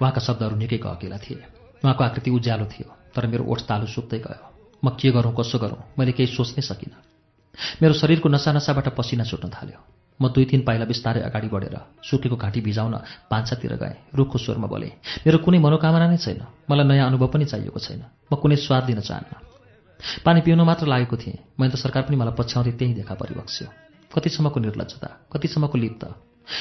उहाँका शब्दहरू निकै गहकिला थिए। उहाँको आकृति उज्यालो थियो तर मेरो ओठ तालु सुक्दै गयो। म के गरौँ कसो गरौँ मैले केही सोच्नै सकिनँ। मेरो शरीरको नसा नसाबाट पसिना छुट्न थाल्यो। म दुई तिन पाइला बिस्तारै अगाडि बढेर सुकेको घाँटी भिजाउन पान्छातिर गएँ। रुखको स्वरमा बोले मेरो कुनै मनोकामना नै छैन। मलाई नयाँ अनुभव पनि चाहिएको छैन। म कुनै स्वाद लिन चाहन्न। पानी पिउन मात्र लागेको थिएँ। मैले त सरकार पनि मलाई पछ्याउँदै त्यहीँ देखा परिबक्स्यो। कतिसम्मको निर्लजता कतिसम्मको लिप्त।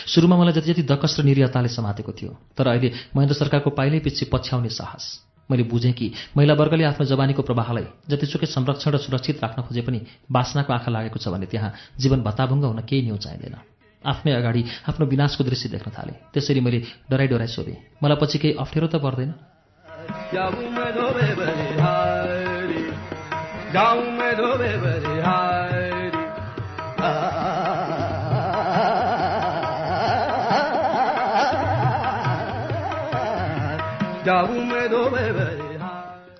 सुरुमा मलाई जति जति दकस र निरीयताले समातेको थियो तर अहिले महेन्द्र सरकारको पाइलै पछि पछ्याउने साहस। मैले बुझेँ कि महिला वर्गले आफ्नो जवानीको प्रवाहलाई जतिसुकै संरक्षण र सुरक्षित राख्न खोजे पनि बासनाको आँखा लागेको छ भने त्यहाँ जीवन भत्ताभुङ्ग हुन केही न्यू चाहिँदैन। आफ्नै अगाडि आफ्नो विनाशको दृश्य देख्न थालेँ। त्यसरी मैले डराइ डराइ सोधेँ मलाई पछि केही अप्ठ्यारो त पर्दैन?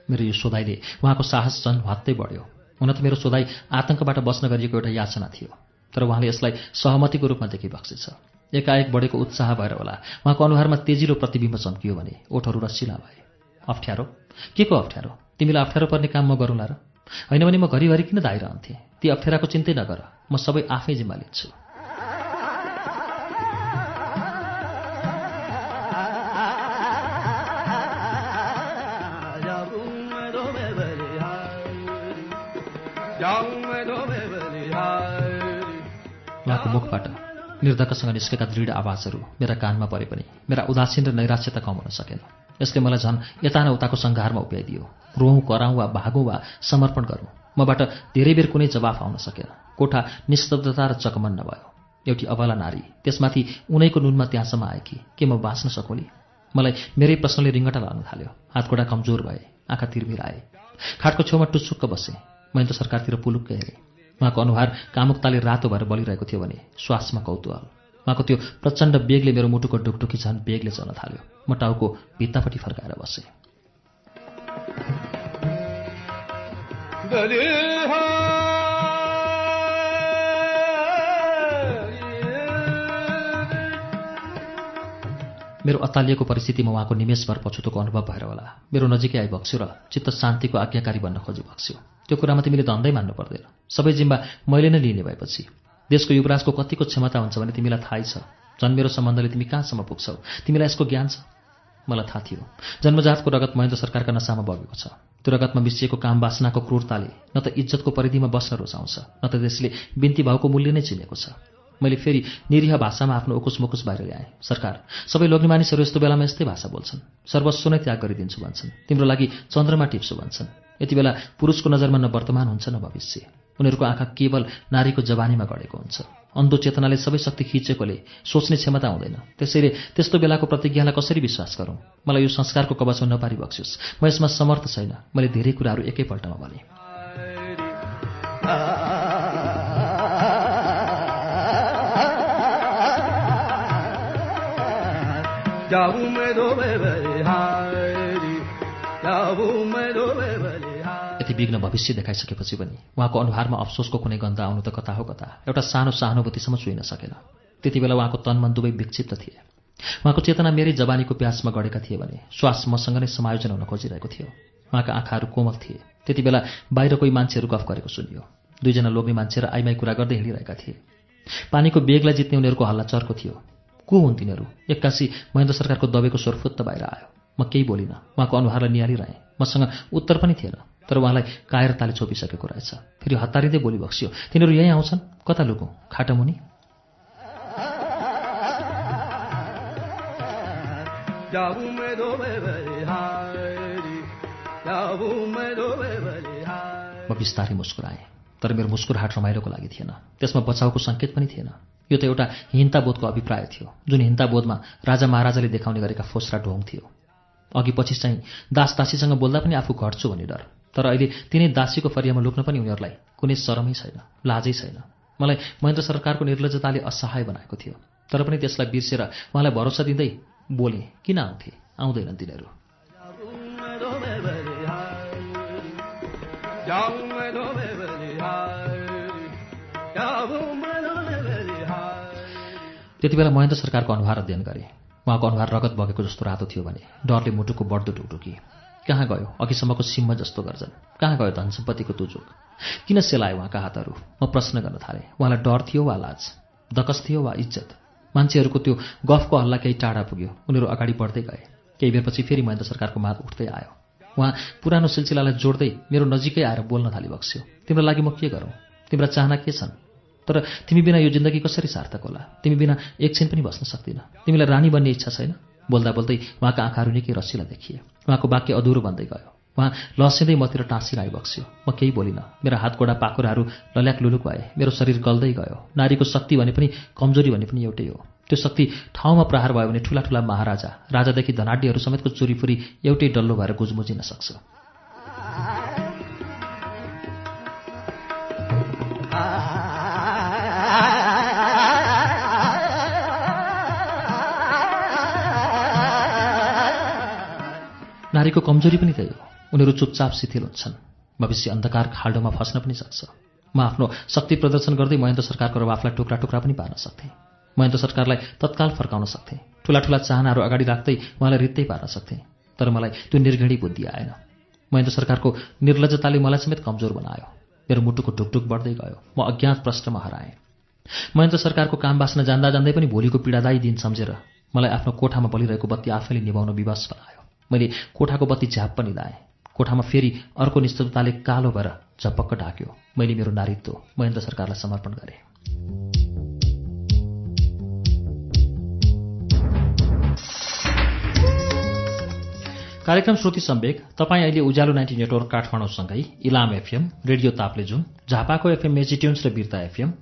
मेरो यो सोधाइले उहाँको साहस झन् भत्तै बढ्यो। हुन त मेरो सोधाइ आतङ्कबाट बस्न गरिएको एउटा याचना थियो तर उहाँले यसलाई सहमतिको रूपमा देखिबक्सेछ एकाएक बढेको उत्साह भएर होला। उहाँको अनुहारमा तेजिलो प्रतिबिम्ब चम्कियो भने ओठहरू रसिला भए। अप्ठ्यारो? के को अप्ठ्यारो? तिमीलाई अप्ठ्यारो पर्ने काम म गरौँला र? होइन भने म घरिघरि किन धाइरहन्थेँ? ती अप्ठ्याराको चिन्तै नगर। म सबै आफै जिम्मा लिन्छु। उहाँको मुखबाट निर्धक्कसँग निस्केका दृढ आवाजहरू मेरा कानमा परे पनि मेरा उदासीन र नैराश्यता कमाउन सकेन। यसले मलाई झन् यता न उताको सङ्घारमा उभ्याइदियो। रोहौँ कराउँ वा भागौँ वा समर्पण गरौँ। मबाट धेरै बेर कुनै जवाफ आउन सकेन। कोठा निस्तब्धता र चकमन्न भयो। एउटी अबला नारी त्यसमाथि उनैको नुनमा त्यहाँसम्म आएकी के म बाँच्न सकौँली मलाई मेरै प्रश्नले रिङ्गटा लाग्न थाल्यो। हातगोडा कमजोर भए आँखा तिरमिर आए। खाटको छेउमा टुसुक्क बसेँ। मैले त सरकारतिर पुलुक्क हेरेँ। उहाँको अनुहार कामुकताले रातो भएर बलिरहेको थियो भने श्वासमा कौतूहल। उहाँको त्यो प्रचण्ड बेगले मेरो मुटुको डुकडुकी झन् बेगले चल्न थाल्यो। म टाउको भित्तापट्टि फर्काएर बसेँ। मेरो अत्तालिएको परिस्थितिमा उहाँको निमेषभर पछुतोको अनुभव भएर होला। मेरो नजिकै आइबक्स्यो र चित्त शान्तिको आज्ञाकारी बन्न खोजिबक्स्यो त्यो कुरामा तिमीले धन्दै मान्नु पर्दैन। सबै जिम्मा मैले नै लिने भएपछि। देशको युवराजको कतिको क्षमता हुन्छ भने तिमीलाई थाहै छ। झन् मेरो सम्बन्धले तिमी कहाँसम्म पुग्छौ? तिमीलाई यसको ज्ञान छ? मलाई थाहा थियो। जन्मजातको रगत महेन्द्र सरकारका नसामा बगेको छ। त्यो रगतमा मिसिएको काम वासनाको क्रूरताले न त इज्जतको परिधिमा बस्न रुचाउँछ न त त्यसले बिन्ती भावको मूल्य नै चिनेको छ। मैले फेरि निरीह भाषामा आफ्नो उकुस मुकुस बाहिर ल्याएँ। सरकार सबै लोग्ने मानिसहरू यस्तो बेलामा यस्तै भाषा बोल्छन्। सर्वस्व नै त्याग गरिदिन्छु भन्छन्। तिम्रो लागि चन्द्रमा टिप्छु भन्छन्। यति बेला पुरुषको नजरमा न वर्तमान हुन्छ न भविष्य। उनीहरूको आँखा केवल नारीको जवानीमा गढेको हुन्छ। अन्धो चेतनाले सबै शक्ति खिचेकोले सोच्ने क्षमता हुँदैन। त्यसैले त्यस्तो बेलाको प्रतिज्ञालाई कसरी विश्वास गरौँ? मलाई यो संस्कारको कवचमा नपारी बक्सियोस् म यसमा समर्थ छैन। मैले धेरै कुराहरू एकैपल्टमा भने। यति विघ्न भविष्य देखाइसकेपछि पनि उहाँको अनुहारमा अफसोसको कुनै गन्ध आउनु त कता हो कता? एउटा सानो सहानुभूतिसम्म चुइन सकेन। त्यति बेला उहाँको तनमन दुवै विक्षिप्त थिए। उहाँको चेतना मेरै जवानीको प्यासमा गढेका थिए भने श्वास मसँग नै समायोजन हुन खोजिरहेको थियो। उहाँका आँखाहरू कोमल थिए। त्यति बेला बाहिर कोही मान्छेहरू गफ गरेको सुनियो। दुईजना लोग्ने मान्छे र आइमाई कुरा गर्दै हिँडिरहेका थिए। पानीको बेगलाई जित्ने उनीहरूको हल्ला चर्को थियो। को हुन् तिनीहरू? एक्कासी महेन्द्र सरकारको दबेको स्वर फुत्त बाहिर आयो। म केही बोलिनँ। उहाँको अनुहारलाई निहालिरहेँ। मसँग उत्तर पनि थिएन। तर उहाँलाई कायर ताले छोपिसकेको रहेछ। फेरि हतारिँदै बोली बक्सियो तिनीहरू यहीँ आउँछन्? कता लुकौँ खाटामुनि? म बिस्तारै मुस्कुराएँ तर मेरो मुस्कुराहट रमाइलोको लागि थिएन। त्यसमा बचाउको सङ्केत पनि थिएन। यो त एउटा हिंताबोधको अभिप्राय थियो जुन हिंताबोधमा राजा महाराजाले देखाउने गरेका फोस्रा ढोङ थियो। अघि पछि चाहिँ दास दासीसँग बोल्दा पनि आफू घट्छु भन्ने डर तर अहिले तिनै दासीको फरियामा लुक्न पनि उनीहरूलाई कुनै शरमै छैन लाजै छैन। मलाई महेन्द्र सरकारको निर्लजताले असहाय बनाएको थियो तर पनि त्यसलाई बिर्सेर उहाँलाई भरोसा दिँदै बोलेँ किन आउँथे? आउँदैनन् तिनीहरू। त्यति बेला महेन्द्र सरकारको अनुहार अध्ययन गरेँ। उहाँको अनुहार रगत बगेको जस्तो रातो थियो भने डरले मुटुको बढ्दो ढुकढुकी कहाँ गयो? अघिसम्मको सिंह जस्तो गर्जन। कहाँ गयो धन सम्पत्तिको किन सेलायो उहाँका हातहरू? म प्रश्न गर्न थालेँ। उहाँलाई डर थियो वा लाज? दकस थियो वा इज्जत? मान्छेहरूको त्यो गफको हल्ला केही टाढा पुग्यो। उनीहरू अगाडि बढ्दै गए। केही बेरपछि फेरि महेन्द्र सरकारको मात उठ्दै आयो। उहाँ पुरानो सिलसिलालाई जोड्दै मेरो नजिकै आएर बोल्न थाली बक्स्यो तिम्रो लागि म के गरौँ? तिम्रा चाहना के छन्? तर तिमी बिना यो जिन्दगी कसरी सार्थक होला? तिमी बिना एकछिन पनि बस्न सक्दिन। तिमीलाई रानी बन्ने इच्छा छैन? बोल्दा बोल्दै उहाँका आँखाहरू निकै रसिला देखिए। उहाँको वाक्य अधुरो बन्दै गयो। उहाँ लसिँदै मतिर टाँसिन आइबक्स्यो म केही बोलिनँ। मेरा हात गोडा पाखुराहरू लल्याक लुलुक भए। मेरो शरीर गल्दै गयो। नारीको शक्ति भने पनि कमजोरी भने पनि एउटै हो। त्यो शक्ति ठाउँमा प्रहार भयो भने ठुला ठुला महाराजा राजादेखि धनाड्यहरू समेतको चोरीफुरी एउटै डल्लो भएर गुजमुजिन सक्छ। नारीको कमजोरी पनि त्यही हो। उनीहरू चुपचाप शिथिल हुन्छन्। भविष्य अन्धकार खाल्डोमा फस्न पनि सक्छ। म आफ्नो शक्ति प्रदर्शन गर्दै महेन्द्र सरकारको रवाफलाई टुक्रा टुक्रा पनि पार्न सक्थेँ। महेन्द्र सरकारलाई तत्काल फर्काउन सक्थेँ। ठुला ठुला चाहनाहरू अगाडि राख्दै उहाँलाई रित्तै पार्न सक्थेँ। तर मलाई त्यो निर्घिणी बुद्धि आएन। महेन्द्र सरकारको निर्लजताले मलाई समेत कमजोर बनायो। मेरो मुटुको ढुकढुक बढ्दै गयो। म अज्ञात प्रश्नमा हराएँ। महेन्द्र सरकारको काम बाँच्न जान्दा जान्दै पनि भोलिको पीडादायी दिन सम्झेर मलाई आफ्नो कोठामा बलिरहेको बत्ती आफैले निभाउन विवश बनायो। मैले कोठाको बत्ती झ्याप पनि लाएँ। कोठामा फेरि अर्को निष्ठताले कालो भएर झपक्क ढाक्यो। मैले मेरो नारीत्व महेन्द्र सरकारलाई समर्पण गरेँ। कार्यक्रम श्रुति सम्वेक तपाईँ अहिले उज्यालो नाइन्टी नेटवर्क काठमाडौँसँगै इलाम एफएम रेडियो ताप्लेजुङ झापाको एफएम मेजिट्युन्स र बिर्ता एफएम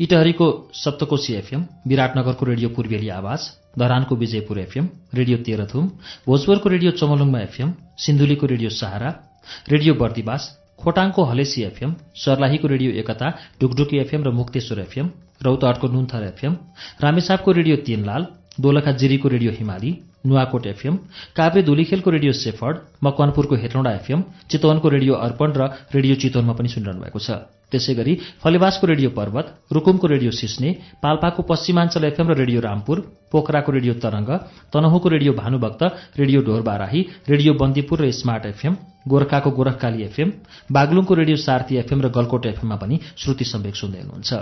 इटहरीको सप्तकोशी एफएम विराटनगरको रेडियो पूर्वेली आवाज धरानको विजयपुर एफएम रेडियो तेह्रथुम भोजपुरको रेडियो चमलुङमा एफएम सिन्धुलीको रेडियो सहारा रेडियो बर्दिवास खोटाङको हलेसी एफएम सर्लाहीको रेडियो एकता ढुकढुकी एफएम र मुक्तेश्वर एफएम रौतहटको नुन्थर एफएम रामेसापको रेडियो तीनलाल दोलखा जिरीको रेडियो हिमाली नुवाकोट एफएम काभ्रे धुलीखेलको रेडियो सेफर्ड मकवानपुरको हेटौँडा एफएम चितवनको रेडियो अर्पण र रेडियो चितवनमा पनि सुनिरहनु भएको छ। त्यसै गरी फलेवासको रेडियो पर्वत रुकुमको रेडियो सिस्ने पाल्पाको पश्चिमाञ्चल एफएम र रेडियो रामपुर पोखराको radio Tarang तनहुको radio Bhanubhakta radio Dhorbarahi radio Bandipur र स्मार्ट एफएम गोर्खाको गोरखकाली एफएम बागलुङको रेडियो सार्थी एफएम र गलकोट एफएममा पनि श्रुति सम्वेक सुन्दै हुनुहुन्छ।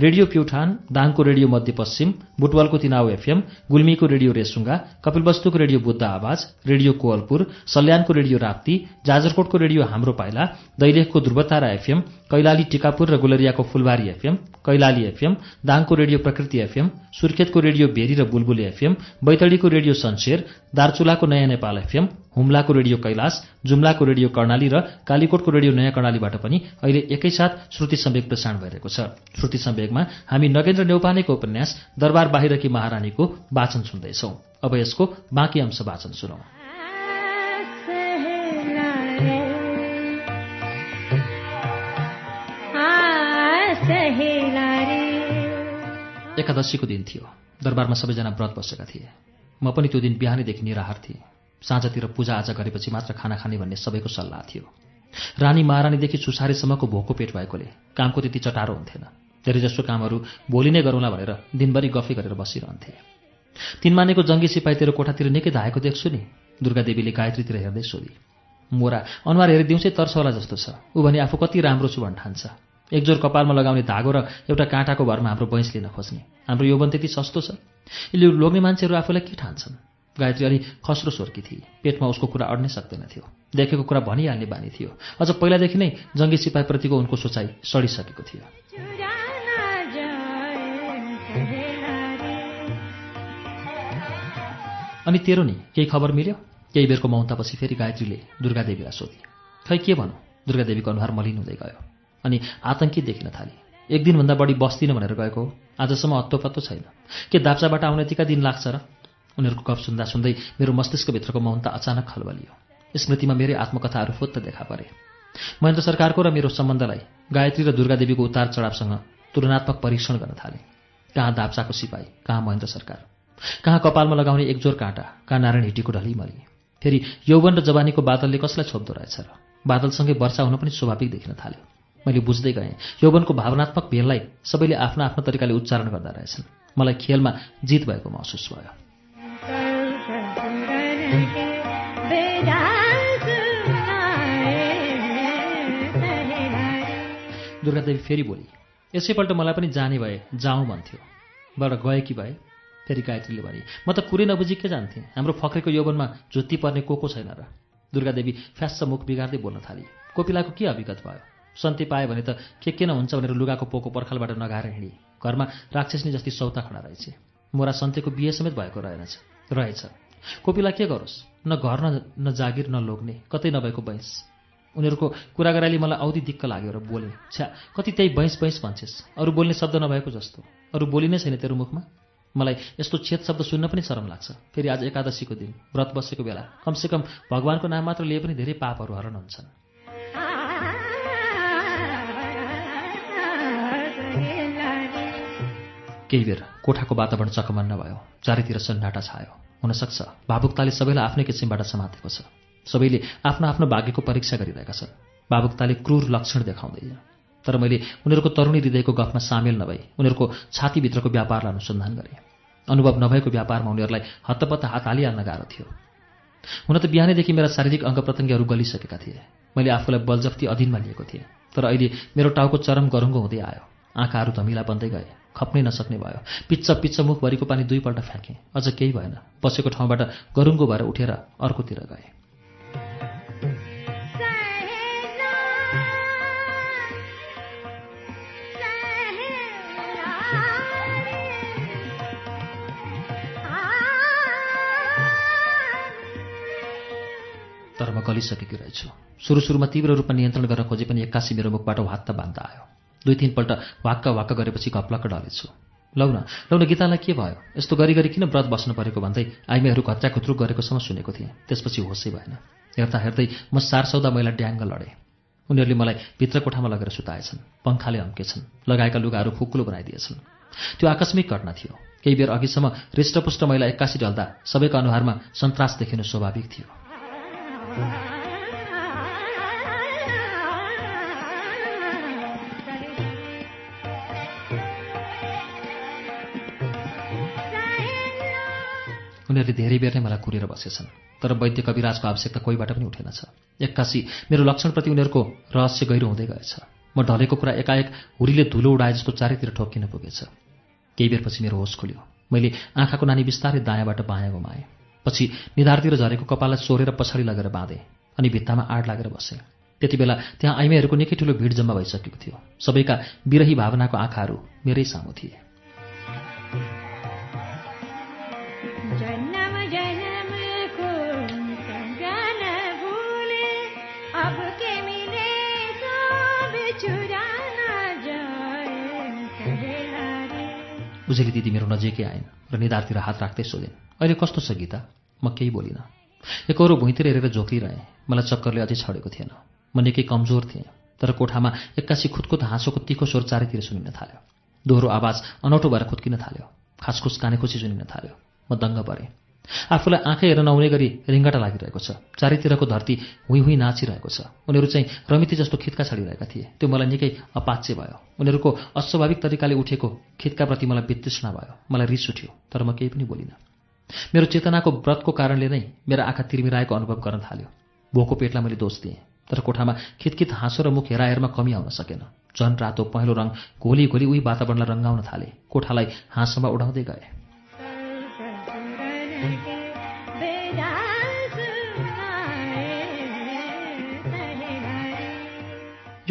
रेडियो प्युठान दाङको रेडियो मध्यपश्चिम बुटवलको तिनाउ एफएम गुल्मीको रेडियो रेसुङ्गा कपिलवस्तुको रेडियो बुद्ध आवाज रेडियो कोवलपुर सल्यानको रेडियो राप्ती जाजरकोटको रेडियो हाम्रो पाइला दैलेखको ध्रुवतारा एफएम कैलाली टिकापुर र गुलरियाको फुलबारी एफएम कैलाली एफएम दाङको रेडियो प्रकृति एफएम सुर्खेतको रेडियो भेरी र बुलबुले एफएम बैतडीको रेडियो सन्सेर दार्चुलाको नयाँ नेपाल एफएम हुम्लाको रेडियो कैलाश जुम्लाको रेडियो कर्णाली र कालीकोटको रेडियो नयाँ कर्णालीबाट पनि अहिले एकैसाथ श्रुति सम्वेक प्रसारण भइरहेको छ। श्रुति सम्वेकमा हामी नगेन्द्र नेौपानेको उपन्यास दरबार बाहिरकी महारानीको वाचन सुन्दैछौ। अब यसको बाँकी अंश वाचन सुनौ। एकादशीको दिन थियो। दरबारमा सबैजना व्रत बसेका थिए। म पनि त्यो दिन बिहानैदेखि निराहार थिएँ। साँझतिर पूजाआजा गरेपछि मात्र खाना खाने भन्ने सबैको सल्लाह थियो। रानी महारानीदेखि सुसारेसम्मको भोको पेट भएकोले कामको त्यति चटारो हुन्थेन। धेरैजसो कामहरू भोलि नै गरौँला भनेर दिनभरि गफै गरेर बसिरहन्थे। तिनमानेको जङ्गी सिपाही तेरो कोठातिर निकै धाएको देख्छु नि। दुर्गादेवीले गायत्रीतिर हेर्दै सोधी। मोरा अनुहार हेरी दिउँसै तर्छ होला जस्तो छ। ऊ भने आफू कति राम्रो छु भन्न ठान्छ एकजोर कपालमा लगाउने धागो र एउटा काँटाको भरमा हाम्रो बैंस लिन खोज्ने। हाम्रो यौवन त्यति सस्तो छ। यसले लोग्ने मान्छेहरू आफूलाई के ठान्छन्? गायत्री अलि खस्रो स्वर्की थिए। पेटमा उसको कुरा अड्नै सक्दैन थियो। देखेको कुरा भनिहाल्ने बानी थियो। अझ पहिलादेखि नै जङ्गी सिपाहीप्रतिको उनको सोचाइ सडिसकेको थियो। अनि तेरो नि केही खबर मिल्यो? केही बेरको मौनतापछि फेरि गायत्रीले दुर्गादेवीलाई सोधी खै के भनौँ दुर्गादेवीको अनुहार मलिन हुँदै गयो। अनि आतङ्कित देखिन थाली। एक दिनभन्दा बढी बस्दिनँ भनेर गएको हो। आजसम्म हत्तोपत्तो छैन। के दाप्चाबाट आउने यतिका दिन लाग्छ र? उनीहरूको गफ सुन्दा सुन्दै मेरो मस्तिष्कभित्रको मौनता अचानक खलबलियो। स्मृतिमा मेरै आत्मकथाहरू फुत्त देखा परे। महेन्द्र सरकारको र मेरो सम्बन्धलाई गायत्री र दुर्गादेवीको उतार चढावसँग तुलनात्मक परीक्षण गर्न थाले। कहाँ दाप्चाको सिपाही कहाँ महेन्द्र सरकार? कहाँ कपालमा लगाउने एकजोर काँटा कहाँ नारायण हिटीको ढलिमली फेरि यौवन र जवानीको बादलले कसलाई छोप्दो रहेछ र? बादलसँगै वर्षा हुन पनि स्वाभाविक देखिन थाल्यो। मैले बुझ्दै गएँ। यौवनको भावनात्मक भेललाई सबैले आफ्नो आफ्नो तरिकाले उच्चारण गर्दा रहेछन्। मलाई खेलमा जित भएको महसुस भयो। दुर्गादेवी फेरि बोली यसैपल्ट मलाई पनि जाने भए जाउँ भन्थ्यो। बाट गए कि भए फेरि गायत्रीले भने म त कुरै नबुझी के जान्थेँ? हाम्रो फक्रेको यौवनमा झुत्ती पर्ने को को छैन र। दुर्गादेवी फ्यास्स मुख बिगार्दै बोल्न थाली कोपिलाको के अभिगत भयो? सन्ती पायो भने त के के नहुन्छ भनेर लुगाको पोको पर्खालबाट नगाएर हिँडी। घरमा राक्षसनी जस्ती सौता खडा रहेछ। मोरा सन्तेको बिहे समेत भएको रहेनछ रहेछ। कोपिला के गरोस्? न घर न न जागिर न लोग्ने। कतै नभएको बैंस उनीहरूको कुरा गराइले मलाई औधी दिक्क लाग्यो र बोले छ्या कति त्यही बैंस बैंस भन्छेस्। अरू बोल्ने शब्द नभएको जस्तो। अरू बोली नै छैन तेरो मुखमा? मलाई यस्तो छेद शब्द सुन्न पनि शरम लाग्छ। फेरि आज एकादशीको दिन। व्रत बसेको बेला। कमसेकम भगवानको नाम मात्र लिए पनि धेरै पापहरू हरण हुन्छन्। केही बेर कोठाको वातावरण चकमन्न भयो। चारैतिर सन्नाटा छायो। हुनसक्छ भावुकताले सबैलाई आफ्नै किसिमबाट समातेको छ। सबैले आफ्नो आफ्नो भाग्यको परीक्षा गरिरहेका छन्। भावुकताले क्रूर लक्षण देखाउँदैन तर मैले उनीहरूको तरुणी हृदयको गफमा सामेल नभई उनीहरूको छातीभित्रको व्यापारलाई अनुसन्धान गरेँ। अनुभव नभएको व्यापारमा उनीहरूलाई हत्तपत्त हात हालिहाल्न गाह्रो थियो। हुन त बिहानैदेखि मेरा शारीरिक अङ्ग प्रत्यङ्गहरू गलिसकेका थिए। मैले आफूलाई बलजफ्ती अधीनमा लिएको थिएँ। तर अहिले मेरो टाउको चरम गरुङ्गो हुँदै आयो। आँखाहरू धमिला बन्दै गए। खप्नै नसक्ने भयो। पिच्च पिच्च मुखभरिको पानी दुईपल्ट फ्याँकेँ। अझ केही भएन। बसेको ठाउँबाट गरुङ्गो भएर उठेर अर्कोतिर गएँ। तर म गलिसकेकी रहेछु। सुरु सुरुमा तीव्र रूपमा नियन्त्रण गर्न खोजे पनि एक्कासी मेरो मुखबाट वात्त बान्त आयो। दुई तिनपल्ट वाक्क वाक्क गरेपछि घप्लक्क डलेछु लौ न लौ न गीतालाई के भयो? यस्तो गरी गरी किन व्रत बस्नु परेको भन्दै आइमेहरू घच्याखुत्रुक गरेकोसम्म सुनेको थिएँ। त्यसपछि होसै भएन। हेर्दा हेर्दै म सारसौदा मैला ड्याङ्ग लडेँ। उनीहरूले मलाई भित्र कोठामा लगेर सुताएछन् पङ्खाले अम्केछन् लगाएका लुगाहरू खुकुलो बनाइदिएछन्। त्यो आकस्मिक घटना थियो। केही बेर अघिसम्म हृष्टपुष्ट महिला एक्कासी ढल्दा सबैका अनुहारमा सन्तास देखिनु स्वाभाविक थियो। उनीहरूले धेरै बेर नै मलाई कुरेर बसेछन्। तर वैद्य कविराजको आवश्यकता कोहीबाट पनि उठेनछ एक्कासी मेरो लक्षणप्रति उनीहरूको रहस्य गहिरो हुँदै गएछ। म ढलेको कुरा एकाएक हुरीले धुलो उडाए जस्तो चारैतिर ठोक्किन पुगेछ। केही बेरपछि मेरो होस खुल्यो। मैले आँखाको नानी बिस्तारै दायाँबाट बायाँ गुमाएँ। पछि निधारतिर झरेको कपाललाई सोरेर पछाडि लगेर बाँधेँ अनि भित्तामा आड लागेर बसेँ। त्यति बेला त्यहाँ आइमाईहरूको निकै ठुलो भिड जम्मा भइसकेको थियो। सबैका विरही भावनाको आँखाहरू मेरै सामु थिए। उजेली दिदी मेरो नजिकै आइन् र निधारतिर हात राख्दै सोधिन् अहिले कस्तो छ गीता? म केही बोलिनँ। एकहोरो भुइँतिर हेरेर झोक्रिरहेँ मलाई चक्करले अझै छडेको थिएन। म निकै कमजोर थिएँ तर कोठामा एक्कासी खुदकुद हाँसोको तिखो स्वर चारैतिर सुनिन थाल्यो। दोहोरो आवाज अनौठो भएर खुत्किन थाल्यो। खासखुस कानेखुसी सुनिन थाल्यो। म दङ्ग परेँ। आफूलाई आँखै हेर्न नहुने गरी रिङ्गटा लागिरहेको छ। चारैतिरको धरती हुँ हुँ नाचिरहेको छ। उनीहरू चाहिँ रमिती जस्तो खित्का छडिरहेका थिए। त्यो मलाई निकै अपाच्य भयो। उनीहरूको अस्वाभाविक तरिकाले उठेको खित्काप्रति मलाई वितृष्णा भयो। मलाई रिस उठ्यो तर म केही पनि बोलिनँ। मेरो चेतनाको व्रतको कारणले नै मेरा आँखा तिरमिराएको अनुभव गर्न थाल्यो। भोको पेटलाई मैले दोष दिएँ तर कोठामा खितखित हाँसो र मुख हेराहेरमा कमी आउन सकेन। झन् रातो पहेँलो रङ घोली घोली उही वातावरणलाई रङ्गाउन थाले। कोठालाई हाँसोमा उडाउँदै गए। यो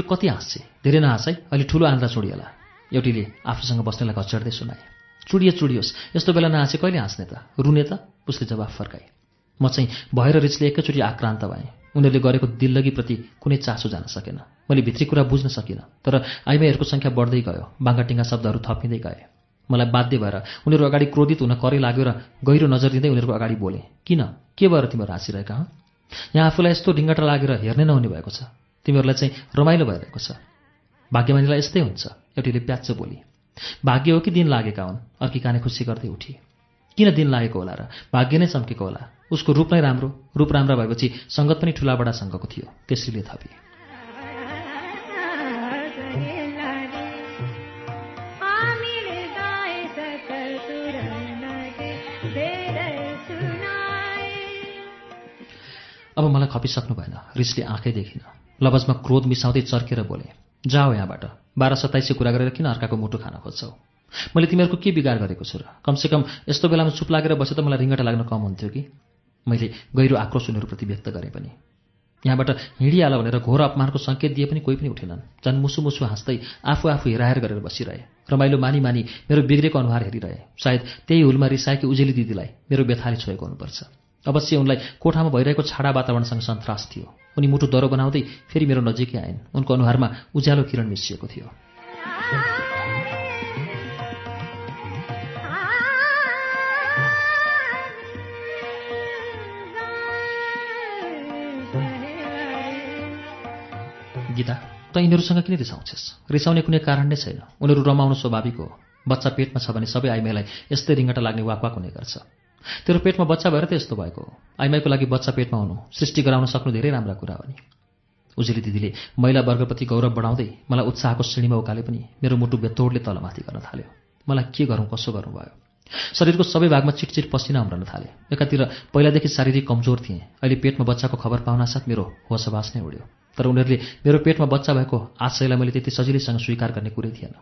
कति हाँस्छे? धेरै नहाँस है? अहिले ठुलो आन्द्रा छोडिएला एउटीले आफूसँग बस्नेलाई घचर्दै सुनाए। चुडिए चुडियोस्। यस्तो बेला नहाँसे कहिले हाँस्ने त? रुने त? उसले जवाफ फर्काए। म चाहिँ भएर रिचले एकैचोटि आक्रान्त भएँ। उनीहरूले गरेको दिल्लगीप्रति कुनै चासो जान सकेन। मैले भित्री कुरा बुझ्न सकिनँ तर आइमाईहरूको सङ्ख्या बढ्दै गयो। बाङ्गाटिङ्गा शब्दहरू थपिँदै गए। मलाई बाध्य भएर। उनीहरू अगाडि क्रोधित हुन करै लाग्यो र गहिरो नजर दिँदै उनीहरूको अगाडि बोले किन? के भएर तिमीहरू हाँसिरहेका हँ? यहाँ आफूलाई यस्तो ढिङ्गटा लागेर हेर्नै नहुने भएको छ। तिमीहरूलाई चाहिँ रमाइलो भइरहेको छ। भाग्यमानीलाई यस्तै हुन्छ। एउटीले प्याच्च बोली भाग्य हो कि दिन लागेका हुन्? अर्की काने खुसी गर्दै उठी। किन दिन लागेको होला र? भाग्य नै चम्केको होला। उसको रूप नै राम्रो। रूप राम्रो भएपछि सङ्गत पनि ठुलाबडासँगको थियो त्यसरीले थपी। अब मलाई खपिसक्नु भएन। रिसले आँखै देखिन। लबजमा क्रोध मिसाउँदै चर्केर बोले जाओ यहाँबाट। बाह्र सत्ताइसै कुरा गरेर किन अर्काको मुटु खान खोज्छौ? मैले तिमीहरूको के बिगार गरेको छु र? कमसेकम यस्तो बेलामा चुप लागेर बसे त मलाई रिङ्गटा लाग्न कम हुन्थ्यो कि? मैले गहिरो आक्रोश उनीहरूप्रति व्यक्त गरेँ पनि। यहाँबाट हिँडिहाल भनेर घोर अपमानको सङ्केत दिए पनि कोही पनि उठेनन्। झन् मुसु मुसु हाँस्दै आफू आफू हेराहेर गरेर बसिरहे। रमाइलो मानी मानी मेरो बिग्रेको अनुहार हेरिरहे। सायद त्यही हुलमा रिसाएकी उजेली दिदीलाई मेरो व्यथाले छोएको हुनुपर्छ। अवश्य उनलाई कोठामा भइरहेको छाडा वातावरणसँग सन्तास थियो। उनी मुटु दरो बनाउँदै फेरि मेरो नजिकै आइन्। उनको अनुहारमा उज्यालो किरण मिसिएको थियो। गीता त यिनीहरूसँग किन रिसाउँछस्? रिसाउने कुनै कारण नै छैन। उनीहरू रमाउनु स्वाभाविक हो। बच्चा पेटमा छ भने सबै आइमाईलाई यस्तै रिङ्गटा लाग्ने वाकवाक हुने गर्छ। तेरो पेटमा बच्चा भएर त यस्तो भएको आइमाईको लागि बच्चा पेटमा हुनु सृष्टि गराउन सक्नु धेरै राम्रा कुरा हो नि। उजेली दिदीले महिला वर्गप्रति गौरव बढाउँदै मलाई उत्साहको श्रेणीमा उकाले पनि मेरो मुटु बेतोडले तलमाथि गर्न थाल्यो। मलाई के गरौँ कसो गर्नु भयो। शरीरको सबै भागमा चिटचिट पसिना उम्रन थाले। एकातिर पहिलादेखि शारीरिक कमजोर थिएँ। अहिले पेटमा बच्चाको खबर पाउनासाथ मेरो होसबास नै उड्यो। तर उनीहरूले मेरो पेटमा बच्चा भएको आशयलाई मैले त्यति सजिलैसँग स्वीकार गर्ने कुरै थिएन।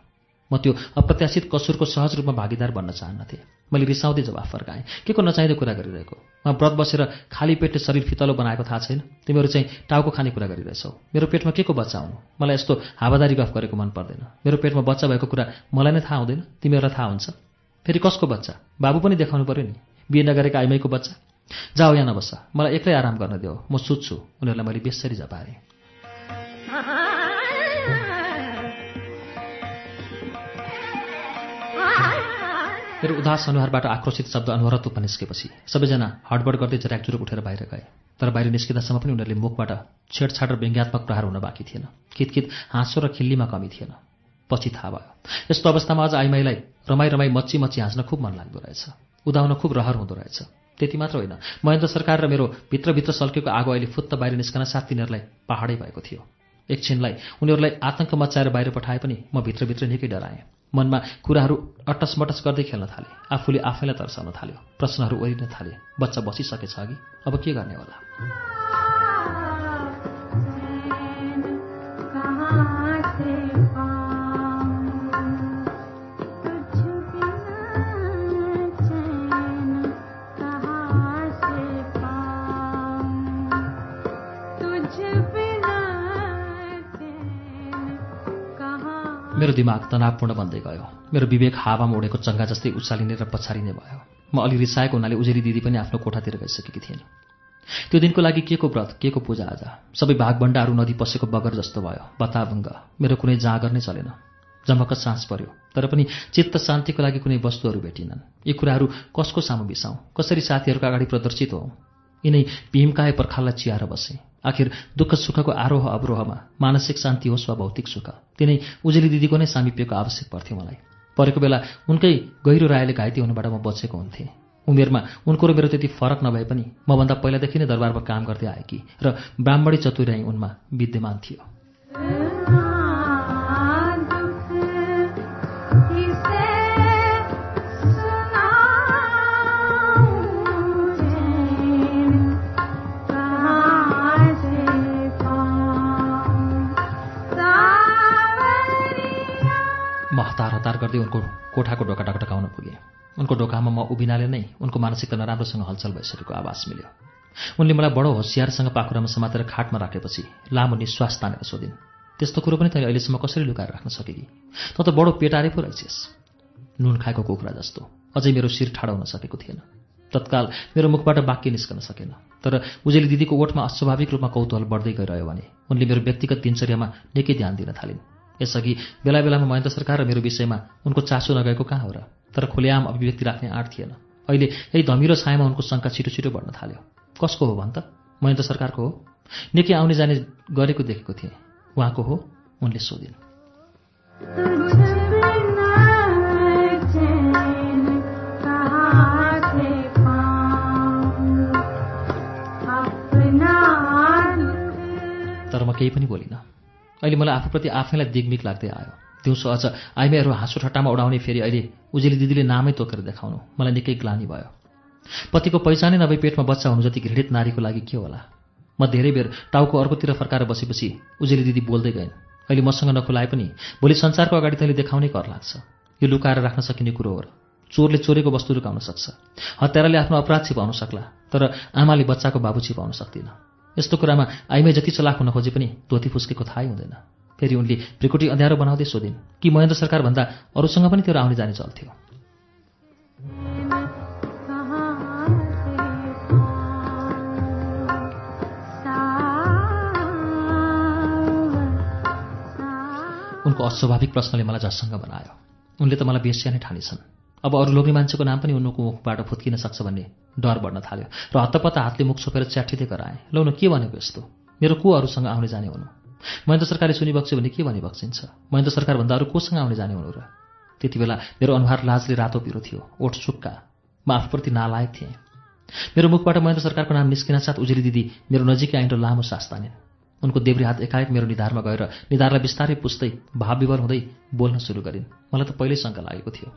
म त्यो अप्रत्याशित कसुरको सहज रूपमा भागीदार बन्न चाहन्नथेँ मैले रिसाउँदै जवाफ फर्काएँ। के को नचाहिँदो कुरा गरिरहेको? म व्रत बसेर खाली पेटले शरीर फितलो बनाएको थाहा छैन। तिमीहरू चाहिँ टाउको खाने कुरा गरिरहेछौ। मेरो पेटमा के को बच्चा हुनु मलाई यस्तो हावादारी गफ गरेको मन पर्दैन। मेरो पेटमा बच्चा भएको कुरा मलाई नै थाहा हुँदैन। तिमीहरूलाई थाहा हुन्छ। फेरि कसको बच्चा? बाबु पनि देखाउनु पऱ्यो नि। बिहे नगरेका आइमाईको बच्चा? जाऊ यहाँ नबस्छ मलाई एक्लै आराम गर्न देऊ। म सुत्छु। उनीहरूलाई मैले बेसरी झपारेँ। मेरो उदास अनुहारबाट आक्रोशित शब्द अनवरत उपनिस्केपछि सबैजना हडबड गर्दै जराकजुरुक उठेर बाहिर गए। तर बाहिर निस्किँदासम्म पनि उनीहरूले मुखबाट छेडछाड र व्यङ्ग्यात्मक प्रहार हुन बाँकी थिएन। कितकित हाँसो र खिल्लीमा कमी थिएन। पछि थाहा भयो। यस्तो अवस्थामा अझ आइमाईलाई रमाई रमाई मच्ची मच्ची हाँस्न खुब मन लाग्दो रहेछ। उदाउन खुब रहर हुँदो रहेछ। त्यति मात्र होइन। महेन्द्र सरकार र मेरो भित्रभित्र सल्केको आगो अहिले फुत्त बाहिर निस्कन साथ तिनीहरूलाई पहाडै भएको थियो। एकछिनलाई उनीहरूलाई आतङ्क मचाएर बाहिर पठाए पनि म भित्रभित्र निकै डराएँ। मनमा कुराहरू अटसमटस गर्दै खेल्न थाले। आफूले आफैलाई तर्साउन थाल्यो। प्रश्नहरू ओरिन थाले। बच्चा बसिसकेछ अघि। अब के गर्ने होला? मेरो दिमाग तनावपूर्ण बन्दै गयो। मेरो विवेक हावामा उडेको चङ्गा जस्तै उचालिने र पछारिने भयो। म अलि रिसाएको हुनाले उजेरी दिदी पनि आफ्नो कोठातिर गइसकेकी थिइन्। त्यो दिनको लागि के को व्रत के को पूजा आज? सबै भागभण्डाहरू नदी पसेको बगर जस्तो भयो। बताभङ्ग मेरो कुनै जाँगर नै चलेन। जमक्क सास पर्यो। तर पनि चित्त शान्तिको लागि कुनै वस्तुहरू भेटिनन्। यी कुराहरू कसको सामु बिसाउँ? कसरी साथीहरूको अगाडि प्रदर्शित हो यिनै भीमकाय पर्खाललाई चियाएर बसे। आखिर दुःख सुखको आरोह अवरोहमा मानसिक शान्ति होस् वा भौतिक सुख तिनै उजेली दिदीको नै सामिप्यको आवश्यक पर्थ्यो मलाई। परेको बेला उनकै गहिरो रायले घाइते हुनबाट म बचेको हुन्थेँ। उमेरमा उनको र मेरो त्यति फरक नभए पनि मभन्दा पहिलादेखि नै दरबारमा काम गर्दै आएकी र ब्राह्मणी चतुर्याई उनमा विद्यमान थियो। हतार हतार गर्दै उनको कोठाको ढोका ढकढकाउन पुगेँ। उनको ढोकामा म उभिनाले नै उनको मानसिकता नराम्रोसँग हलचल भइसकेको आवाज मिल्यो। उनले मलाई बडो होसियारसँग पाखुरामा समातेर खाटमा राखेपछि लामो निश्वास तानेर सोधिन् त्यस्तो कुरो पनि तैँले अहिलेसम्म कसरी लुकाएर राख्न सकेकी त त बडो पेटारे पो रहेछस्। नुन खाएको कुखुरा जस्तो अझै मेरो शिर ठाडो हुन सकेको थिएन। तत्काल मेरो मुखबाट वाक्य निस्कन सकेन। तर उजेली दिदीको ओठमा अस्वाभाविक रूपमा कौतूहल बढ्दै गइरह्यो भने उनले मेरो व्यक्तिगत दिनचर्यामा निकै ध्यान दिन थालिन्। यसअघि बेला बेलामा महेन्द्र सरकार र मेरो विषयमा उनको चासो नगएको कहाँ हो र तर खुलेआम अभिव्यक्ति राख्ने आँट थिएन अहिले यही धमिलो छायामा उनको शङ्का छिटो छिटो बढ्न थाल्यो कसको हो भन् त महेन्द्र सरकारको हो निकै आउने जाने गरेको देखेको थिएँ उहाँको हो उनले सोधिन् तर म केही पनि बोलिनँ अहिले मलाई आफूप्रति आफैलाई दिगमिक लाग्दै आयो। दिउँसो अझ आइमाईहरू हाँसो ठट्टामा उडाउने फेरि अहिले उजेली दिदीले नामै तोकेर देखाउनु। मलाई निकै ग्लानी भयो। पतिको पहिचानै नभई पेटमा बच्चा हुनु जति घृणित नारीको लागि के होला? म धेरै बेर टाउको अर्कोतिर फर्काएर बसेपछि उजेली दिदी बोल्दै गइन्। अहिले मसँग नखुलाए पनि भोलि संसारको अगाडि तैँले देखाउनै कर लाग्छ। यो लुकाएर राख्न सकिने कुरो हो चोरले चोरेको वस्तु लुकाउन सक्छ। हत्याराले आफ्नो अपराध छिपाउन सक्ला तर आमाले बच्चाको बाबु छिपाउन सक्दिन। यस्तो कुरामा आइमै जति चलाक हुन खोजे पनि धोती फुस्केको थाहै हुँदैन। फेरि उनले भ्रिकुटी अँध्यारो बनाउँदै सोधिन् कि महेन्द्र सरकारभन्दा अरूसँग पनि तेरो आउने जाने चल्थ्यो उनको अस्वाभाविक प्रश्नले मलाई झस्सङ्ग बनायो। उनले त मलाई बेस्या नै ठानेछन्। अब अरू लोग्ने मान्छेको नाम पनि उनको मुखबाट फुत्किन सक्छ भन्ने डर बढ्न थाल्यो। र हत्तपत्त हातले मुख छोपेर च्याठिँदै कराएँ लौ न के भनेको यस्तो? मेरो को अरूसँग आउने जाने हुनु। महेन्द्र सरकारले सुनिबक्स्यो भने के भनी बक्सिन्छ महेन्द्र सरकारभन्दा अरू कोसँग आउने जाने हुनु र त्यति बेला मेरो अनुहार लाजले रातो पिरो थियो ओठ सुक्का। म आफूप्रति नालायक थिएँ। मेरो मुखबाट महेन्द्र सरकारको नाम निस्किन साथ उजेली दिदी मेरो नजिकै आइन र लामो सास तानिन् उनको देब्रे हात एकाएक मेरो निधारमा गएर निधारलाई बिस्तारै पुस्दै भाव विवर हुँदै बोल्न सुरु गरिन्। मलाई त पहिल्यै शङ्का लागेको थियो।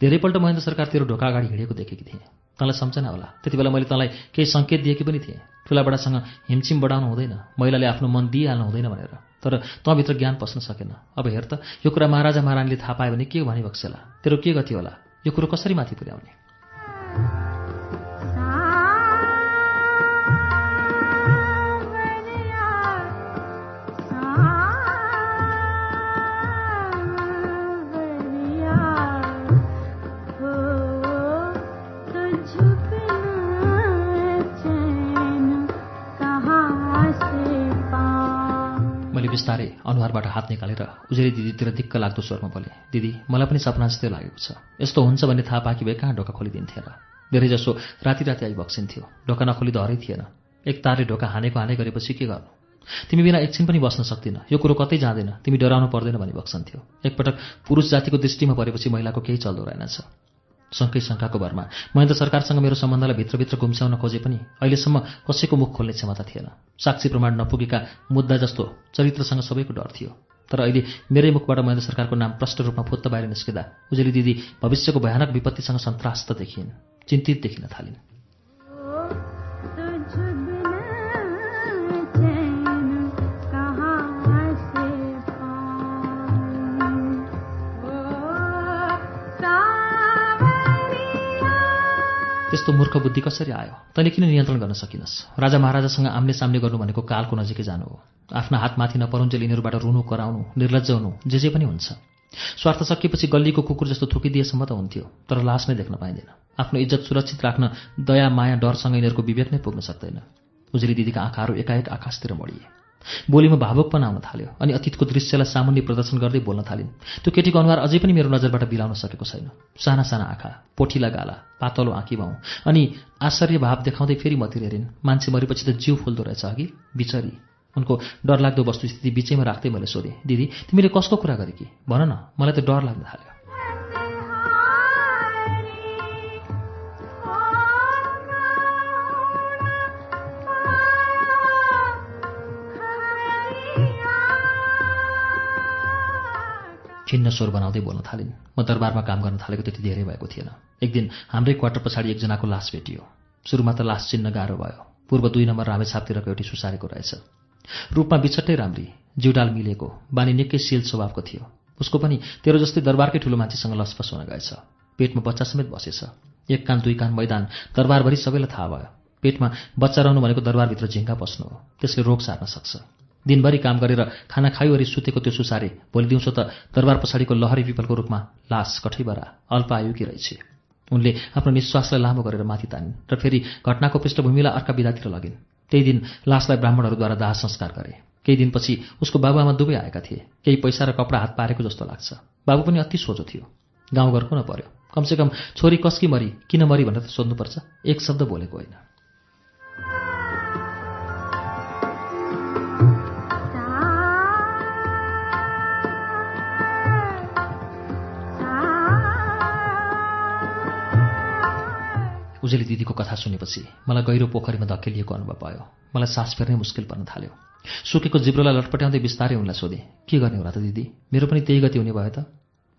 धेरैपल्ट महेन्द्र सरकार तेरो ढोका अगाडि हिँडेको देखेकी थिएँ। तँलाई सम्झना होला। त्यति बेला मैले तँलाई केही सङ्केत दिएकी पनि थिएँ। ठुलाबडासँग हिमचिम बढाउनु हुँदैन। महिलाले आफ्नो मन दिइहाल्नु हुँदैन भनेर। तर तँभित्र ज्ञान पस्न सकेन। अब हेर त यो कुरा महाराजा महारानीले थाहा पायो भने के भनी बक्सेला? तेरो के गति होला? यो कुरो कसरी माथि पुर्याउने? पाऊँ मैले बिस्तारै अनुहारबाट हात निकालेर उजेरी दिदीतिर दिक्क लाग्दो स्वरमा बोलेँ दिदी मलाई पनि सपना जस्तै लागेको छ। यस्तो हुन्छ भन्ने थाहा पाकी भए कहाँ ढोका खोलिदिन्थे र? धेरैजसो राति राति आइबक्सिन्थ्यो ढोका नखोली धरै थिएन। एक तारले ढोका हानेको हाने गरेपछि के गर्नु? तिमी बिना एकछिन पनि बस्न सक्दिन। यो कुरो कतै जाँदैन। तिमी डराउनु पर्दैन भनी बक्सन्थ्यो एकपटक पुरुष जातिको दृष्टिमा परेपछि महिलाको केही चल्दो रहेनछ। शङ्कै शङ्काको भरमा महेन्द्र सरकारसँग मेरो सम्बन्धलाई भित्रभित्र गुम्स्याउन खोजे पनि। अहिलेसम्म कसैको मुख खोल्ने क्षमता थिएन। साक्षी प्रमाण नपुगेका मुद्दा जस्तो चरित्रसँग सबैको डर थियो। तर अहिले मेरै मुखबाट महेन्द्र सरकारको नाम प्रष्ट रूपमा फुत्त बाहिर निस्किँदा उजेली दिदी भविष्यको भयानक विपत्तिसँग सन्त्रास्त देखिन् चिन्तित देखिन थालिन्। त्यस्तो मूर्ख बुद्धि कसरी आयो? तैँले किन नियन्त्रण गर्न सकिनस्? राजा महाराजासँग आम्ने सामने गर्नु भनेको कालको नजिकै जानु हो। आफ्ना हातमाथि नपरुन्जेल यिनीहरूबाट रुनु कराउनु निर्लज्ज हुनु जे जे पनि हुन्छ। स्वार्थ सकिएपछि गल्लीको कुकुर जस्तो थुकिदिएसम्म त हुन्थ्यो तर लास नै देख्न पाइँदैन। आफ्नो इज्जत सुरक्षित राख्न दया माया डरसँग यिनीहरूको विवेक नै पुग्न सक्दैन। उजेली दिदीका आँखाहरू एकाएक आकाशतिर मडिए बोलीमा भावुकपन आउन थाल्यो अनि अतीतको दृश्यलाई सामुन्य प्रदर्शन गर्दै बोल्न थालिन्। त्यो केटीको अनुहार अझै पनि मेरो नजरबाट बिलाउन सकेको छैन। साना साना आँखा पोठिला गाला पातलो आँखी भाउ अनि आश्चर्य भाव देखाउँदै फेरि मतिर हेरिन्। मान्छे मरेपछि त जिउ फुल्दो रहेछ अघि। बिचरी। उनको डरलाग्दो वस्तुस्थिति बिचैमा राख्दै मैले सोधेँ दिदी तिमीले कसको कुरा गरे कि? भन न मलाई त डर लाग्न थाल्यो। खिन्न स्वर बनाउँदै बोल्न थालिन्। म दरबारमा काम गर्न थालेको त्यति धेरै भएको थिएन। एक दिन हाम्रै क्वार्टर पछाडि एकजनाको लास भेटियो। सुरुमा त लास चिन्न गाह्रो भयो। पूर्व दुई नम्बर रामेछापतिरको एउटी सुसारेको रहेछ। रूपमा बिछट्टै राम्री जिउडाल मिलेको बानी निकै शिल स्वभावको थियो। उसको पनि तेरो जस्तै दरबारकै ठुलो मान्छेसँग लसपस हुन गएछ। पेटमा बच्चा समेत बसेछ। एक कान दुई कान मैदान दरबारभरि सबैलाई थाहा भयो। पेटमा बच्चा रहनु भनेको दरबारभित्र झिङ्गा पस्नु हो। त्यसले रोग सार्न सक्छ। दिनभरि काम गरेर खाना खाइवरी सुतेको त्यो सुसारे भोलि दिउँसो त दरबार पछाडिको लहरी पिपलको रूपमा लास कठैबरा अल्प आयुकी रहेछ। उनले आफ्नो निश्वासलाई लामो गरेर माथि तानिन् र फेरि घटनाको पृष्ठभूमिलाई अर्का विधातिर लगिन्। त्यही दिन लासलाई ब्राह्मणहरूद्वारा दाह संस्कार गरे। केही दिनपछि उसको बाबुआमा दुवै आएका थिए। केही पैसा र कपडा हात पारेको जस्तो लाग्छ। बाबु पनि अति सोझो थियो। गाउँघरको न पर्यो? कमसेकम छोरी कसकी मरी किन मरी भनेर त सोध्नुपर्छ। एक शब्द बोलेको होइन। उजेली दिदीको कथा सुनेपछि मलाई गहिरो पोखरीमा धकेलिएको अनुभव भयो। मलाई सास फेर्नै मुस्किल पर्न थाल्यो। सुकेको जिब्रोलाई लटपट्याउँदै बिस्तारै उनलाई सोधेँ के गर्ने होला त दिदी? मेरो पनि त्यही गति हुने भयो त?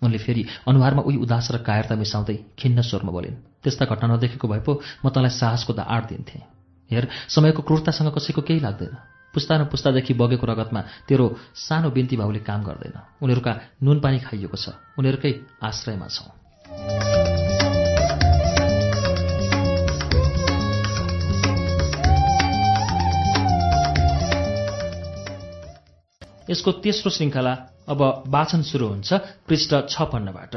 उनले फेरि अनुहारमा उही उदास र कायरता मिसाउँदै खिन्न स्वरमा बोलिन् त्यस्ता घटना नदेखेको भए पो म तँलाई साहसको द आँट दिन्थेँ। हेर समयको क्रूरतासँग कसैको केही लाग्दैन। पुस्ता न पुस्तादेखि बगेको रगतमा तेरो सानो बिन्ती भाउले काम गर्दैन। उनीहरूका नुन पानी खाइएको छ। उनीहरूकै आश्रयमा छौँ। यसको तेस्रो श्रृङ्खला अब वाचन सुरु हुन्छ पृष्ठ छपन्नबाट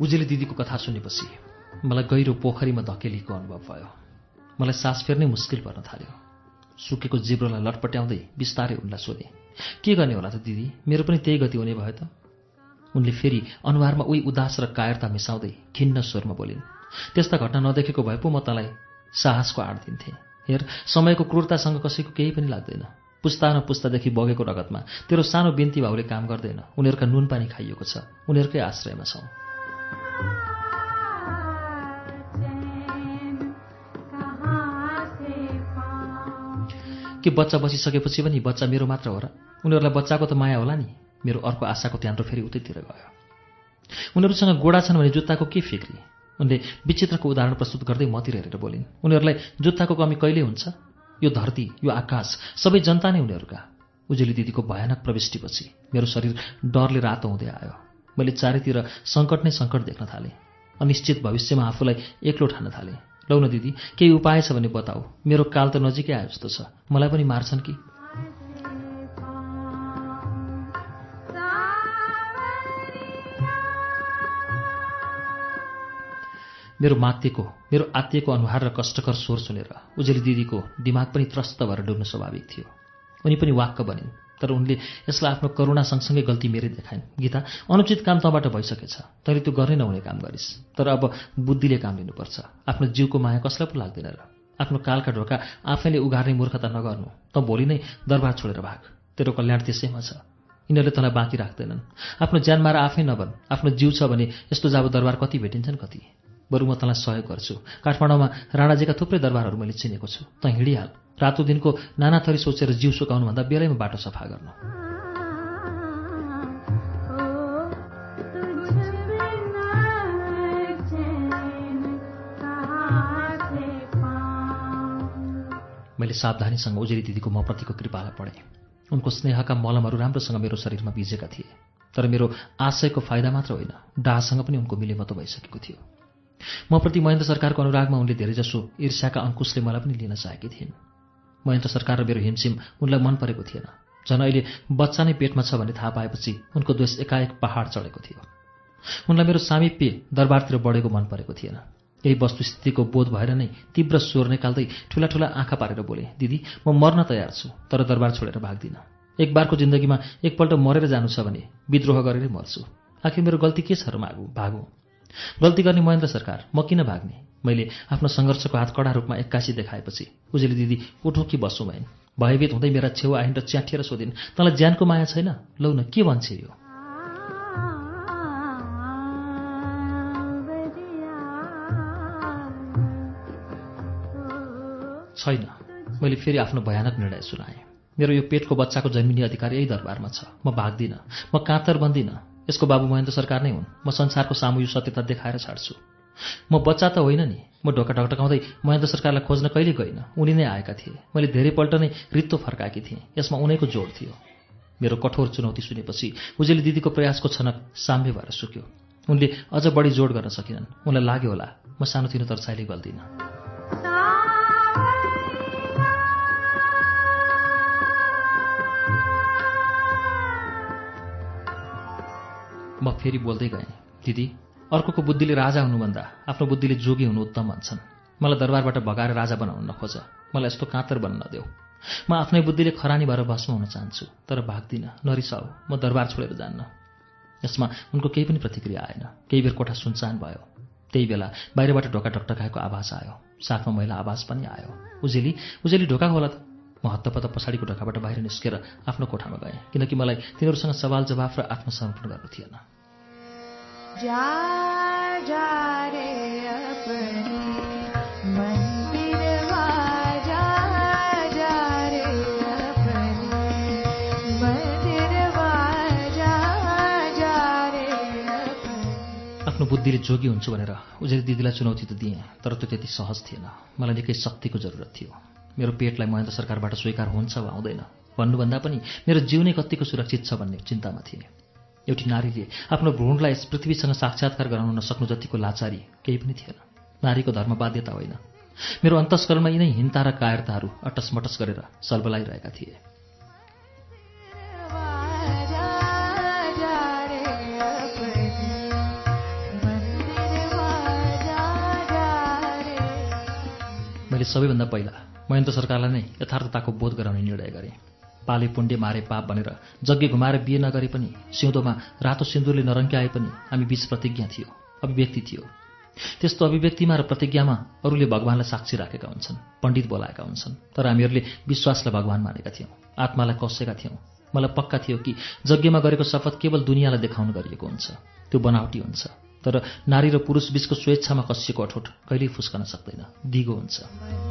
उजेली दिदीको कथा सुनेपछि मलाई गहिरो पोखरीमा धकेलीको अनुभव भयो। मलाई सास फेर्नै मुस्किल पर्न थाल्यो। सुकेको जिब्रोलाई लटपट्याउँदै बिस्तारै उनलाई सोधेँ के गर्ने होला त दिदी? मेरो पनि त्यही गति हुने भयो त। उनले फेरि अनुहारमा उही उदास र कायरता मिसाउँदै खिन्न स्वरमा बोलिन् त्यस्ता घटना नदेखेको भए पो म तँलाई साहसको आड दिन्थेँ। हेर समयको क्रूरतासँग कसैको केही पनि लाग्दैन। पुस्ता न पुस्तादेखि बगेको रगतमा तेरो सानो बिन्ती भाउले काम गर्दैन। उनीहरूका नुन पानी खाइएको छ। उनीहरूकै आश्रयमा छौँ। के बच्चा बसिसकेपछि पनि बच्चा मेरो मात्र हो र उनीहरूलाई बच्चाको त माया होला नि। मेरो अर्को आशाको त्यान्द्रो फेरि उतैतिर गयो। उनीहरूसँग गोडा छन् भने जुत्ताको के फिक्री? उनले विचित्रको उदाहरण प्रस्तुत गर्दै मतिर हेरेर बोलिन् उनीहरूलाई जुत्ताको कमी कहिले हुन्छ? यो धरती यो आकाश सबै जनता नै उनीहरूका। उजेली दिदीको भयानक प्रविष्टिपछि मेरो शरीर डरले रातो हुँदै आयो। मैले चारैतिर सङ्कट नै सङ्कट देख्न थालेँ। अनिश्चित भविष्यमा आफूलाई एक्लो ठान्न थालेँ। लौ न दिदी केही उपाय छ भने बताऊ। मेरो काल त नजिकै आयो जस्तो छ। मलाई पनि मार्छन् कि? मेरो मातेको मेरो आत्तिएको अनुहार र कष्टकर स्वर सुनेर उजेली दिदीको दिमाग पनि त्रस्त भएर डुब्न स्वाभाविक थियो। उनी पनि वाक्क बनिन्। तर उनले यसलाई आफ्नो करुणा सँगसँगै गल्ती मेरै देखाइन्। गीता अनुचित काम तँबाट भइसकेछ। तैँले त्यो गर्नै नहुने काम गरिस्। तर अब बुद्धिले काम लिनुपर्छ। आफ्नो जिउको माया कसलाई पो लाग्दैन र। आफ्नो कालका ढोका आफैले उघार्ने मूर्खता नगर्नु। त भोलि नै दरबार छोडेर भाग। तेरो कल्याण त्यसैमा छ। यिनीहरूले तँलाई बाँकी राख्दैनन्। आफ्नो ज्यान मार आफै नबन। आफ्नो जिउ छ भने यस्तो जाब दरबार कति भेटिन्छन् कति? बरु म तँलाई सहयोग गर्छु। काठमाडौँमा राणाजीका थुप्रै दरबारहरू मैले चिनेको छु। तँ हिँडिहाल। रातो दिनको नाना थरी सोचेर जिउ सुकाउनुभन्दा बेलैमा बाटो सफा गर्नु। मैले सावधानीसँग उजेरी दिदीको म प्रतिको कृपालाई पढेँ। उनको स्नेहका मलमहरू राम्रोसँग मेरो शरीरमा भिजेका थिए। तर मेरो आशयको फाइदा मात्र होइन डाहसँग पनि उनको मिलेमतो भइसकेको थियो। म प्रति महेन्द्र सरकारको अनुरागमा उनले धेरैजसो ईर्ष्याका अङ्कुशले मलाई पनि लिन चाहेकी थिइन्। महेन्द्र सरकार र मेरो हिमसिम उनलाई मन परेको थिएन। झन् अहिले बच्चा नै पेटमा छ भन्ने थाहा पाएपछि उनको द्वेष एकाएक पहाड चढेको थियो। उनलाई मेरो सामिप्य दरबारतिर बढेको मन परेको थिएन। यही वस्तुस्थितिको बोध भएर नै तीव्र स्वर निकाल्दै ठुला ठुला आँखा पारेर बोले दिदी म मर्न तयार छु तर दरबार छोडेर भाग्दिनँ। एक बारको जिन्दगीमा एकपल्ट मरेर जानु छ भने विद्रोह गरेरै मर्छु। आखिर मेरो गल्ती के छ र मागु? भागु गल्ती गर्ने महेन्द्र सरकार म किन भाग्ने? मैले आफ्नो सङ्घर्षको हात कडा रूपमा एक्कासी देखाएपछि उजेली दिदी उठौँ कि बसौँ भइन् भयभीत हुँदै मेरा छेउ आइन् र च्याठिएर सोधिन् तँलाई ज्यानको माया छैन? लौ न के भन्छ यो? छैन मैले फेरि आफ्नो भयानक निर्णय सुनाएँ। मेरो यो पेटको बच्चाको जन्मिने अधिकार यही दरबारमा छ। म भाग्दिनँ म कातर बन्दिनँ। यसको बाबु महेन्द्र सरकार नै हुन्। म संसारको सामु यो सत्यता देखाएर छाड्छु। म बच्चा त होइन नि। म ढोका ढकढकाउँदै महेन्द्र सरकारलाई खोज्न कहिले गइनँ। उनी नै आएका थिए। मैले धेरैपल्ट नै रित्तो फर्काएकी थिएँ। यसमा उनैको जोड थियो। मेरो कठोर चुनौती सुनेपछि उजेली दिदीको प्रयासको छनक साम्य भएर सुक्यो। उनले अझ बढी जोड गर्न सकिनन्। उनलाई लाग्यो होला म सानोतिनो तर्साइले गल्दिनँ। म फेरि बोल्दै गएँ। दिदी अर्कोको बुद्धिले राजा हुनुभन्दा आफ्नो बुद्धिले जोगी हुनु उत्तम भन्छन्। मलाई दरबारबाट भगाएर राजा बनाउन नखोज। मलाई यस्तो कातर बन्न नदेऊ म आफ्नै बुद्धिले खरानी भएर भस्म हुन चाहन्छु तर भाग्दिनँ नरिसाऊ। म दरबार छोडेर जान्न। यसमा उनको केही पनि प्रतिक्रिया आएन। केही बेर कोठा सुनसान भयो। त्यही बेला बाहिरबाट ढोका ढकढकाएको आवाज आयो। साथमा महिला आवाज पनि आयो। उजेली उजेली ढोका होला त। म हत्तपत्त पछाडिको ढोकाबाट बाहिर निस्केर आफ्नो कोठामा गएँ किनकि मलाई तिनीहरूसँग सवाल जवाफ र आत्मसमर्पण गर्नु थिएन। आफ्नो बुद्धिले जोगी हुन्छु भनेर उजेल दिदीलाई चुनौती त दिएँ तर त्यो त्यति सहज थिएन। मलाई निकै शक्तिको जरुरत थियो। मेरो पेटलाई महेन्द्र सरकारबाट स्वीकार हुन्छ वा आउँदैन भन्नुभन्दा पनि मेरो जीव नै कत्तिको सुरक्षित छ भन्ने चिन्तामा थिएँ। एउटी नारीले आफ्नो भ्रूणलाई यस पृथ्वीसँग साक्षात्कार गराउन नसक्नु जतिको लाचारी केही पनि थिएन। नारीको धर्म बाध्यता होइन। मेरो अन्तस्करणमा यिनै हिंता र कायरताहरू अटसमटस गरेर सल्बलाइरहेका थिए। मैले सबैभन्दा पहिला महेन्द्र सरकारलाई नै यथार्थताको बोध गराउने निर्णय गरेँ। पाले पुण्डे मारे पाप भनेर जग्गे घुमाएर बिहे नगरे पनि सिउँदोमा रातो सिन्दुरले नरङ्क्याए पनि हामी बीच प्रतिज्ञा थियो अभिव्यक्ति थियो। त्यस्तो अभिव्यक्तिमा र प्रतिज्ञामा अरूले भगवान्लाई साक्षी राखेका हुन्छन् पण्डित बोलाएका हुन्छन् तर हामीहरूले विश्वासलाई भगवान् मानेका थियौँ आत्मालाई कसेका थियौँ। मलाई पक्का थियो कि यज्ञमा गरेको शपथ केवल दुनियाँलाई देखाउन गरिएको हुन्छ त्यो बनावटी हुन्छ तर नारी र पुरुष बीचको स्वेच्छामा कसिएको अठोट कहिल्यै फुस्कन सक्दैन दिगो हुन्छ।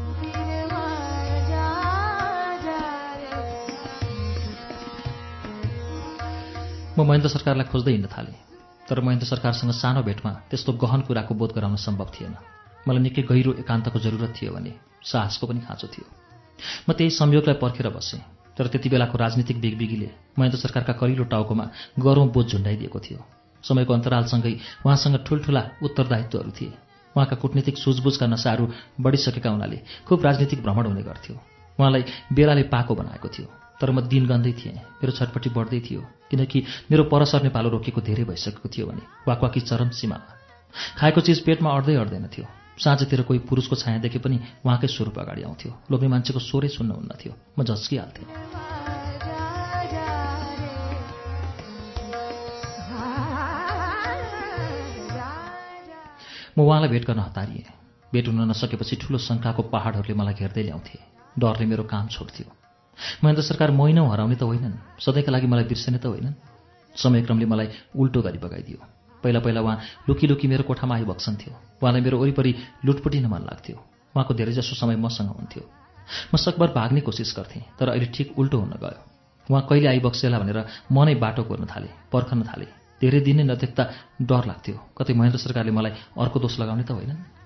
म महेन्द्र सरकारलाई खोज्दै हिँड्न थालेँ तर महेन्द्र सरकारसँग सानो भेटमा त्यस्तो गहन कुराको बोध गराउन सम्भव थिएन। मलाई निकै गहिरो एकान्तको जरुरत थियो भने साहसको पनि खाँचो थियो। म त्यही संयोगलाई पर्खेर बसेँ तर त्यति बेलाको राजनीतिक बिगबिगीले महेन्द्र सरकारका करिलो टाउकोमा गरौँ बोझ झुन्डाइदिएको थियो। समयको अन्तरालसँगै उहाँसँग ठुल्ठुला उत्तरदायित्वहरू थिए। उहाँका कूटनीतिक सुझबुझका नसाहरू बढिसकेका हुनाले खुब राजनीतिक भ्रमण हुने गर्थ्यो। उहाँलाई बेलाले पाको बनाएको थियो। तर म दिन गन्दै थिएँ। मेरो छटपट्टि बढ्दै थियो किनकि मेरो परसर नेपालो रोकेको धेरै भइसकेको थियो भने वाकवाकी चरम सीमामा। खाएको चिज पेटमा अड्दै अड्दैन थियो। साँझतिर कोही पुरुषको छाया देखे पनि उहाँकै स्वरूप अगाडि आउँथ्यो। लोग्ने मान्छेको स्वरै सुन्नुहुन्न थियो। म झस्किहाल्थेँ। म उहाँलाई भेट गर्न हतारिएँ। भेट हुन नसकेपछि ठुलो शङ्काको पहाडहरूले मलाई घेर्दै ल्याउँथे। डरले मेरो काम छोड्थ्यो। महेन्द्र सरकार महिनौ हराउने त होइनन्। सधैँका लागि मलाई बिर्सने त होइनन्। समयक्रमले मलाई उल्टो गरी बगाइदियो पहिला पहिला उहाँ लुकी लुकी मेरो कोठामा आइबक्सन्थ्यो उहाँलाई मेरो वरिपरि लुटपुटिन मन लाग्थ्यो। उहाँको धेरैजसो समय मसँग हुन्थ्यो। म सकभर भाग्ने कोसिस गर्थेँ तर अहिले ठिक उल्टो हुन गयो। उहाँ कहिले आइबक्सेला भनेर म नै बाटो कोर्न थालेँ पर्खन थालेँ। धेरै दिन नै नदेख्दा डर लाग्थ्यो। कतै महेन्द्र सरकारले मलाई अर्को दोष लगाउने त होइनन्।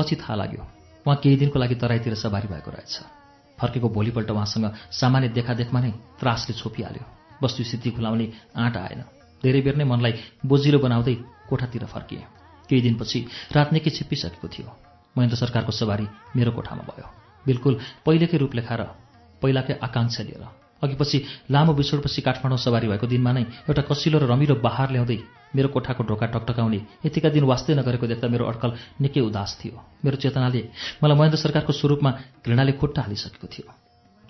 पछि थाहा लाग्यो उहाँ केही दिनको लागि तराईतिर सवारी भएको रहेछ। फर्केको भोलिपल्ट उहाँसँग सामान्य देखादेखमा नै त्रासले छोपिहाल्यो। वस्तुस्थिति खुलाउने आँट आएन। धेरै बेर नै मनलाई बोजिलो बनाउँदै कोठातिर फर्किएँ। केही दिनपछि रात निकै छिप्पिसकेको थियो। महेन्द्र सरकारको सवारी मेरो कोठामा भयो। बिल्कुल पहिलेकै रूपलेखा र पहिलाकै आकाङ्क्षा लिएर। अघिपछि लामो बिछोडपछि काठमाडौँ सवारी भएको दिनमा नै एउटा कसिलो र रमिलो बहार ल्याउँदै मेरो कोठाको ढोका टकटकाउने यतिका दिन वास्तै नगरेको देख्दा मेरो अड्कल निकै उदास थियो। मेरो चेतनाले मलाई महेन्द्र सरकारको स्वरूपमा घृणाले खुट्टा हालिसकेको थियो।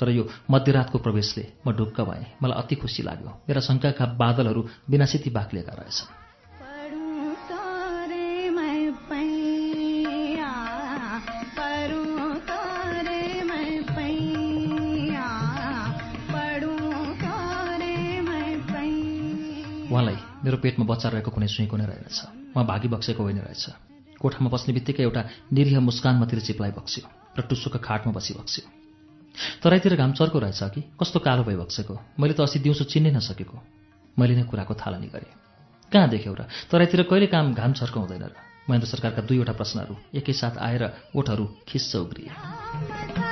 तर यो मध्यरातको प्रवेशले म ढुक्क भएँ। मलाई अति खुसी लाग्यो। मेरा शङ्काका बादलहरू बिनासिती बाक्लिएका रहेछन्। उहाँलाई मेरो पेटमा बच्चा रहेको कुनै सुइँको नै रहेनछ। उहाँ भागी बक्सेको होइन रहेछ। कोठामा बस्ने बित्तिकै एउटा निरीह मुस्कान मतिर चिप्लाई बक्स्यो र टुस्सुको खाटमा बसी बक्स्यो। तराईतिर घाम चर्को रहेछ कि? कस्तो कालो भइ बक्सेको? मैले त अस्ति दिउँसो चिन्नै नसकेको। मैले नै कुराको थालनी गरेँ। कहाँ देख्यौ र? तराईतिर कहिले काम घाम छर्को हुँदैन र? महेन्द्र सरकारका दुईवटा प्रश्नहरू एकैसाथ आएर ओठहरू खिस्स उग्रिए।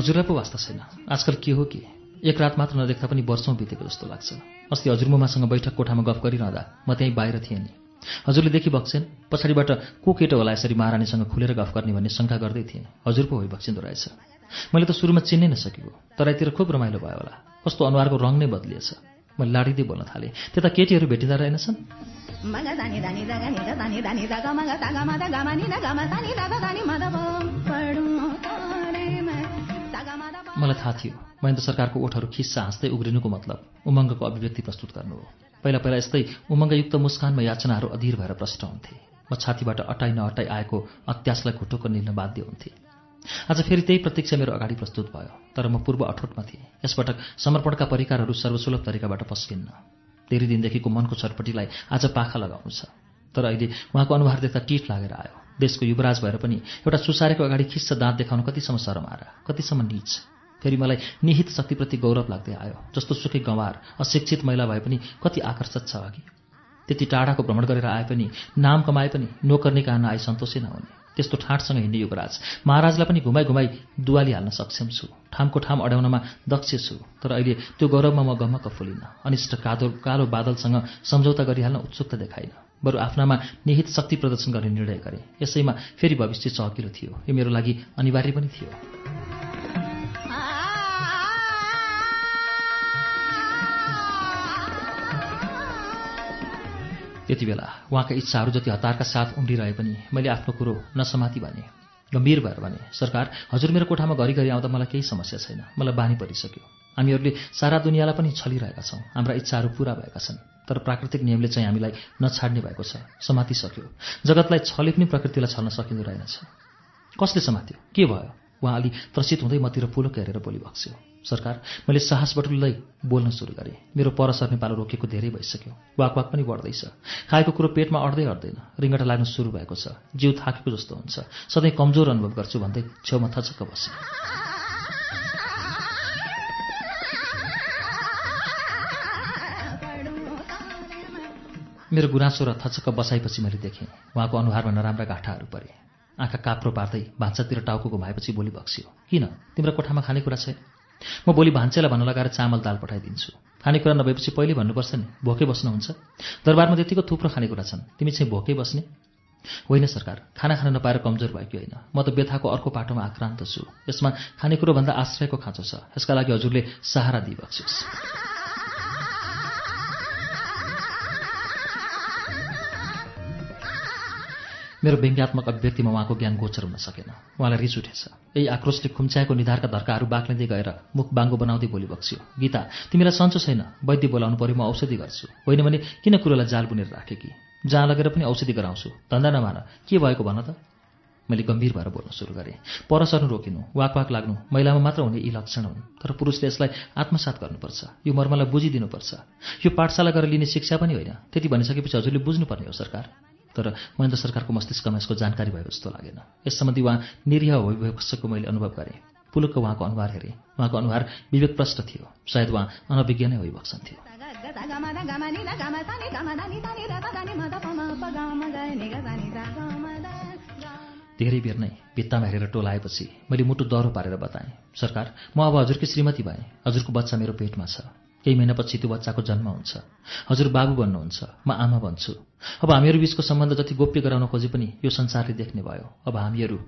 हजुरलाई पो वास्ता छैन। आजकल के हो कि? एक रात मात्र नदेख्दा पनि वर्षौँ बितेको जस्तो लाग्छ। अस्ति हजुरमुमासँग बैठक कोठामा गफ गरिरहँदा म त्यहीँ बाहिर थिएँ नि। हजुरले देखि बक्सेन पछाडिबाट को केटो होला यसरी महारानीसँग खुलेर गफ गर्ने भन्ने शङ्का गर्दै थिएँ। हजुर पो भइबक्सिँदो रहेछ। मैले त सुरुमा चिन्नै नसकेको। तराईतिर खुब रमाइलो भयो होला। कस्तो अनुहारको रङ नै बदलिएछ। मैले लाडिँदै बोल्न थालेँ। त्यता केटीहरू भेटिँदा रहेनछन्? मलाई थाहा थियो। महेन्द्र सरकारको ओठहरू खिस्सा हाँस्दै उग्रिनुको मतलब उमङ्गको अभिव्यक्ति प्रस्तुत गर्नु हो। पहिला पहिला यस्तै उमङ्गयुक्त मुस्कानमा याचनाहरू अधीर भएर प्रष्ट हुन्थे। म छातीबाट अटाइ नअटाइ आएको अत्यासलाई घुटुको निल्न बाध्य हुन्थे। आज फेरि त्यही प्रतीक्षा मेरो अगाडि प्रस्तुत भयो तर म पूर्व अठोटमा थिएँ। यसपटक समर्पणका परिकारहरू सर्वसुलभ तरिकाबाट पस्किन्न। धेरै दिनदेखिको मनको छटपट्टिलाई आज पाखा लगाउनु छ। तर अहिले उहाँको अनुहार देख्दा टिट लागेर आयो। देशको युवराज भएर पनि एउटा सुसारेको अगाडि खिस्स दाँत देखाउनु कतिसम्म शरमारा कतिसम्म निच। फेरि मलाई निहित शक्तिप्रति गौरव लाग्दै आयो जस्तो सुकै गँवार अशिक्षित महिला भए पनि कति आकर्षक छ अघि। त्यति टाढाको भ्रमण गरेर आए पनि नाम कमाए पनि नोकर्नी कहाँ नआए सन्तोषै नहुने। त्यस्तो ठाँटसँग हिँड्ने युवराज महाराजलाई पनि घुमाइ घुमाइ दुवाली हाल्न सक्षम छु। ठामको ठाम अड्याउनमा दक्ष छु तर अहिले त्यो गौरवमा म गम्मक फुलिनँ। अनिष्ट कादो कालो बादलसँग सम्झौता गरिहाल्न उत्सुकता देखाइन। बरु आफ्नामा निहित शक्ति प्रदर्शन गर्ने निर्णय गरेँ। यसैमा फेरि भविष्य चहकिलो थियो। यो मेरो लागि अनिवार्य पनि थियो। त्यति बेला उहाँका इच्छाहरू जति हतारका साथ उम्रिरहे पनि मैले आफ्नो कुरो नसमाति भने गम्भीर भएर भने सरकार हजुर मेरो कोठामा घरिघरि आउँदा मलाई केही समस्या छैन। मलाई बानी परिसक्यो। हामीहरूले सारा दुनियाँलाई पनि छलिरहेका छौँ। हाम्रा इच्छाहरू पुरा भएका छन्। तर प्राकृतिक नियमले चाहिँ हामीलाई नछाड्ने भएको छ। समातिसक्यो। जगतलाई छले पनि प्रकृतिलाई छल्न सकिँदो रहेनछ। कसले समात्यो? के भयो? उहाँ अलि त्रसित हुँदै मतिर पुलक हेरेर बोली बक्स्यो सरकार मैले साहस बोल्न सुरु गरेँ। मेरो पर सर्ने पालो रोकेको धेरै भइसक्यो। वाकवाक पनि बढ्दैछ। खाएको कुरो पेटमा अड्दै अड्दैन। रिङ्गटा लाग्न सुरु भएको छ। जिउ थाकेको जस्तो हुन्छ। सधैँ कमजोर अनुभव गर्छु भन्दै छेउमा थचक्क बसेँ। मेरो गुनासो र थचक्क बसाएपछि मैले देखेँ। उहाँको अनुहारमा नराम्रा गाठाहरू परे। आँखा काप्रो पार्दै भान्सातिर टाउको घुमाएपछि बोली बक्सियो किन? तिम्रो कोठामा खानेकुरा छैन। म भोलि भान्सेलाई भन्न लगाएर चामल दाल पठाइदिन्छु। खानेकुरा नभएपछि पहिले भन्नुपर्छ नि भोकै बस्नुहुन्छ। दरबारमा त्यतिको थुप्रो खानेकुरा छन्। तिमी चाहिँ भोकै बस्ने? होइन सरकार खाना खान नपाएर कमजोर भएको होइन। म त व्यथाको अर्को पाटोमा आक्रान्त छु। यसमा खानेकुरोभन्दा आश्रयको खाँचो छ। यसका लागि हजुरले सहारा दिइबक्सियोस् मेरो व्यङ्ग्यात्मक अभिव्यक्तिमा उहाँको ज्ञान गोचर हुन सकेन। उहाँलाई रिस उठेछ। यही आक्रोशले खुम्च्याएको निधारका धर्काहरू बाक्लिँदै गएर मुख बाङ्गो बनाउँदै बोली बक्सियो। गीता तिमीलाई सन्चो छैन। वैद्य बोलाउनु पऱ्यो म औषधि गर्छु। होइन भने किन कुरोलाई जाल बुनेर राखे कि? जहाँ लगेर पनि औषधि गराउँछु। धन्दा नमान के भएको भन त? मैले गम्भीर भएर बोल्न सुरु गरेँ। पर सर्नु रोकिनु वाक वाक लाग्नु महिलामा मात्र हुने यी लक्षण हुन्। तर पुरुषले यसलाई आत्मसात गर्नुपर्छ। यो मर्मलाई बुझिदिनुपर्छ। यो पाठशाला गरेर लिने शिक्षा पनि होइन। त्यति भनिसकेपछि हजुरले बुझ्नुपर्ने हो सरकार। तर महेन्द्र सरकारको मस्तिष्कमा यसको जानकारी भयो जस्तो लागेन। यस सम्बन्धी उहाँ निरीह भइबसेको मैले अनुभव गरेँ। पुलुकको उहाँको अनुहार हेरेँ। उहाँको अनुहार विवेकप्रष्ट थियो। सायद उहाँ अनभिज्ञ नै होइबक्सन थियो धेरै बेर नै भित्तामा हेरेर टोलाएपछि मैले मुटु दह्रो पारेर बताएँ सरकार म अब हजुरकी श्रीमती भएँ। हजुरको बच्चा मेरो पेटमा छ। केही महिनापछि त्यो बच्चाको जन्म हुन्छ। हजुर बाबु भन्नुहुन्छ म आमा भन्छु। अब हामीहरू बिचको सम्बन्ध जति गोप्य गराउन खोजे पनि यो संसारले देख्ने भयो। अब हामीहरू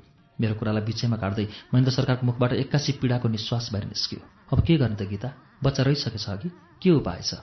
मेरो कुरालाई बिचैमा काट्दै महेन्द्र सरकारको मुखबाट एक्कासी पीडाको निश्वास बाहिर निस्क्यो। अब के गर्ने त गीता? बच्चा रहिसकेछ अघि। के उपाय छ?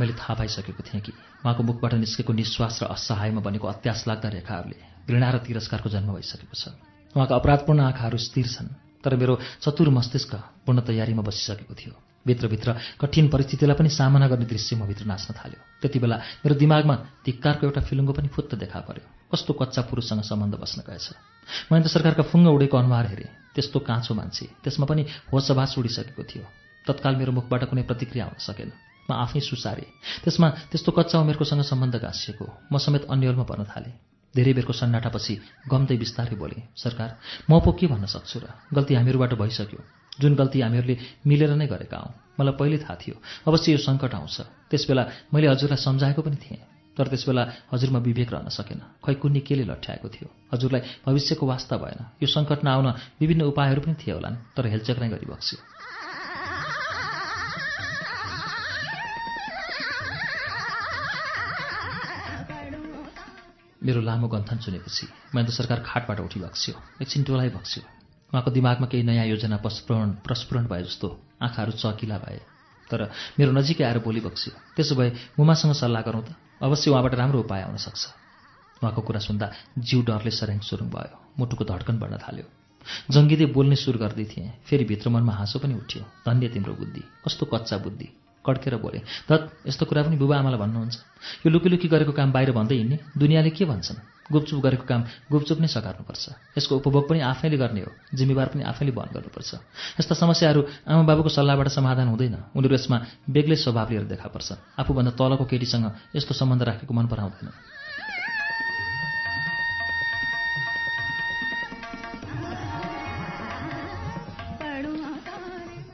मैले थाहा पाइसकेको थिएँ कि उहाँको मुखबाट निस्केको निश्वास र असहायमा बनेको अत्यास लाग्दा रेखाहरूले घृणा र तिरस्कारको जन्म भइसकेको छ। उहाँका अपराधपूर्ण आँखाहरू स्थिर छन् तर मेरो चतुर मस्तिष्क पूर्ण तयारीमा बसिसकेको थियो। भित्रभित्र कठिन परिस्थितिलाई पनि सामना गर्ने दृश्य म भित्र नाच्न थाल्यो। त्यति बेला मेरो दिमागमा धिक्कारको एउटा फिल्मको पनि फुत्त देखा पर्यो। कस्तो कच्चा पुरुषसँग सम्बन्ध बस्न गएछ। त सरकारका फुङ्ग उडेको अनुहार हेरेँ। त्यस्तो काँचो मान्छे। त्यसमा पनि होसबास उडिसकेको थियो। तत्काल मेरो मुखबाट कुनै प्रतिक्रिया आउन सकेन। म आफै सुसारेँ। त्यसमा त्यस्तो कच्चा उमेरकोसँग सम्बन्ध गाँसिएको म समेत अन्यलमा पर्न थालेँ। धेरै बेरको सन्नाटापछि गम्दै बिस्तारै बोलेँ सरकार म पो के भन्न सक्छु र? गल्ती हामीहरूबाट भइसक्यो। जुन गल्ती हामीहरूले मिलेर नै गरेका हौँ मलाई पहिले थाहा थियो। अवश्य यो सङ्कट आउँछ। त्यसबेला मैले हजुरलाई सम्झाएको पनि थिएँ। तर त्यसबेला हजुरमा विवेक रहन सकेन। खै कुन्नी केले लट्ठ्याएको थियो? हजुरलाई भविष्यको वास्ता भएन। यो सङ्कट नआउन विभिन्न उपायहरू पनि थिए होलान् तर हेलचेक नै गरिबक्स्यो मेरो लामो गन्थन सुनेपछि महेन्द्र सरकार खाटबाट उठी बक्स्यो एकछिन टोलाइ बक्स्यो। उहाँको दिमागमा केही नयाँ योजना प्रस्फुरण प्रस्फुरण भए जस्तो आँखाहरू चकिला भए। तर मेरो नजिकै आएर बोली बक्स्यो त्यसो भए मुमासँग सल्लाह गरौँ त? अवश्य उहाँबाट राम्रो उपाय आउन सक्छ। उहाँको कुरा सुन्दा जिउ डरले सरेङ सुरुङ भयो मुटुको धड्कन बढ्न थाल्यो। जङ्गिँदै बोल्ने सुरु गर्दै थिएँ फेरि भित्र मनमा हाँसो पनि उठ्यो। धन्य तिम्रो बुद्धि कस्तो कच्चा बुद्धि। कड्केर बोले धत यस्तो कुरा पनि बुबा आमालाई भन्नुहुन्छ। यो लुकीलुकी गरेको काम बाहिर भन्दै हिँड्ने दुनियाँले के भन्छन्? गुपचुप गरेको काम गुपचुप नै सघार्नुपर्छ। यसको उपभोग पनि आफैले गर्ने हो जिम्मेवार पनि आफैले वहन गर्नुपर्छ। यस्ता समस्याहरू आमा बाबुको सल्लाहबाट समाधान हुँदैन। उनीहरू यसमा बेग्लै स्वभाव लिएर देखा पर्छन् आफूभन्दा तलको केटीसँग यस्तो सम्बन्ध राखेको मन पराउँदैन।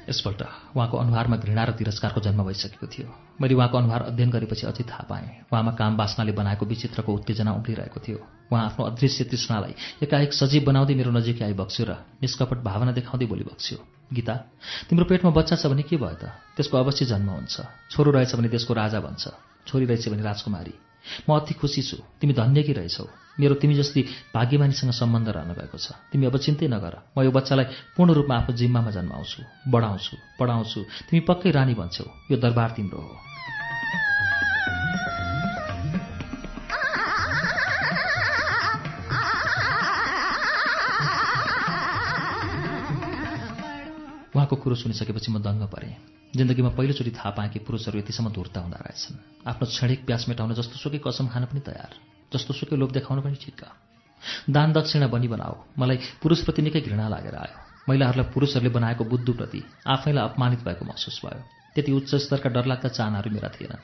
यसपल्ट उहाँको अनुहारमा घृणा र तिरस्कारको जन्म भइसकेको थियो। मैले उहाँको अनुहार अध्ययन गरेपछि अझै थाहा पाएँ। उहाँमा काम वासनाले बनाएको विचित्रको उत्तेजना उम्लिरहेको थियो। उहाँ आफ्नो अदृश्य तृष्णालाई एकाएक सजीव बनाउँदै मेरो नजिकै आइबक्स्यो र निष्कपट भावना देखाउँदै बोलिबक्स्यो गीता तिम्रो पेटमा बच्चा छ भने के भयो त? त्यसको अवश्य जन्म हुन्छ। छोरो रहेछ भने त्यसको राजा भन्छ छोरी रहेछ भने राजकुमारी। म अति खुसी छु। तिमी धन्यकी रहेछौ। मेरो तिमी जस्ती भाग्यमानीसँग सम्बन्ध रहन गएको छ। तिमी अब चिन्तै नगर। म यो बच्चालाई पूर्ण रूपमा आफ्नो जिम्मामा जन्माउँछु बढाउँछु पढाउँछु। तिमी पक्कै रानी भन्छौ यो दरबार तिम्रो हो। उहाँको कुरो सुनिसकेपछि म दङ्ग परेँ। जिन्दगीमा पहिलोचोटि थाहा पाएँ कि पुरुषहरू यतिसम्म धुर्ता हुँदो रहेछन्। आफ्नो क्षणिक प्यास मेटाउन जस्तो सुकै कसम खान पनि तयार। जस्तो सुकै लोभ देखाउन पनि ठिक्क दान दक्षिणा बनी बनाऊ मलाई पुरुषप्रति निकै घृणा लागेर आयो। महिलाहरूलाई पुरुषहरूले बनाएको बुद्धुप्रति आफैलाई अपमानित भएको महसुस भयो। त्यति उच्च स्तरका डरलाग्दा चाहनाहरू मेरा थिएनन्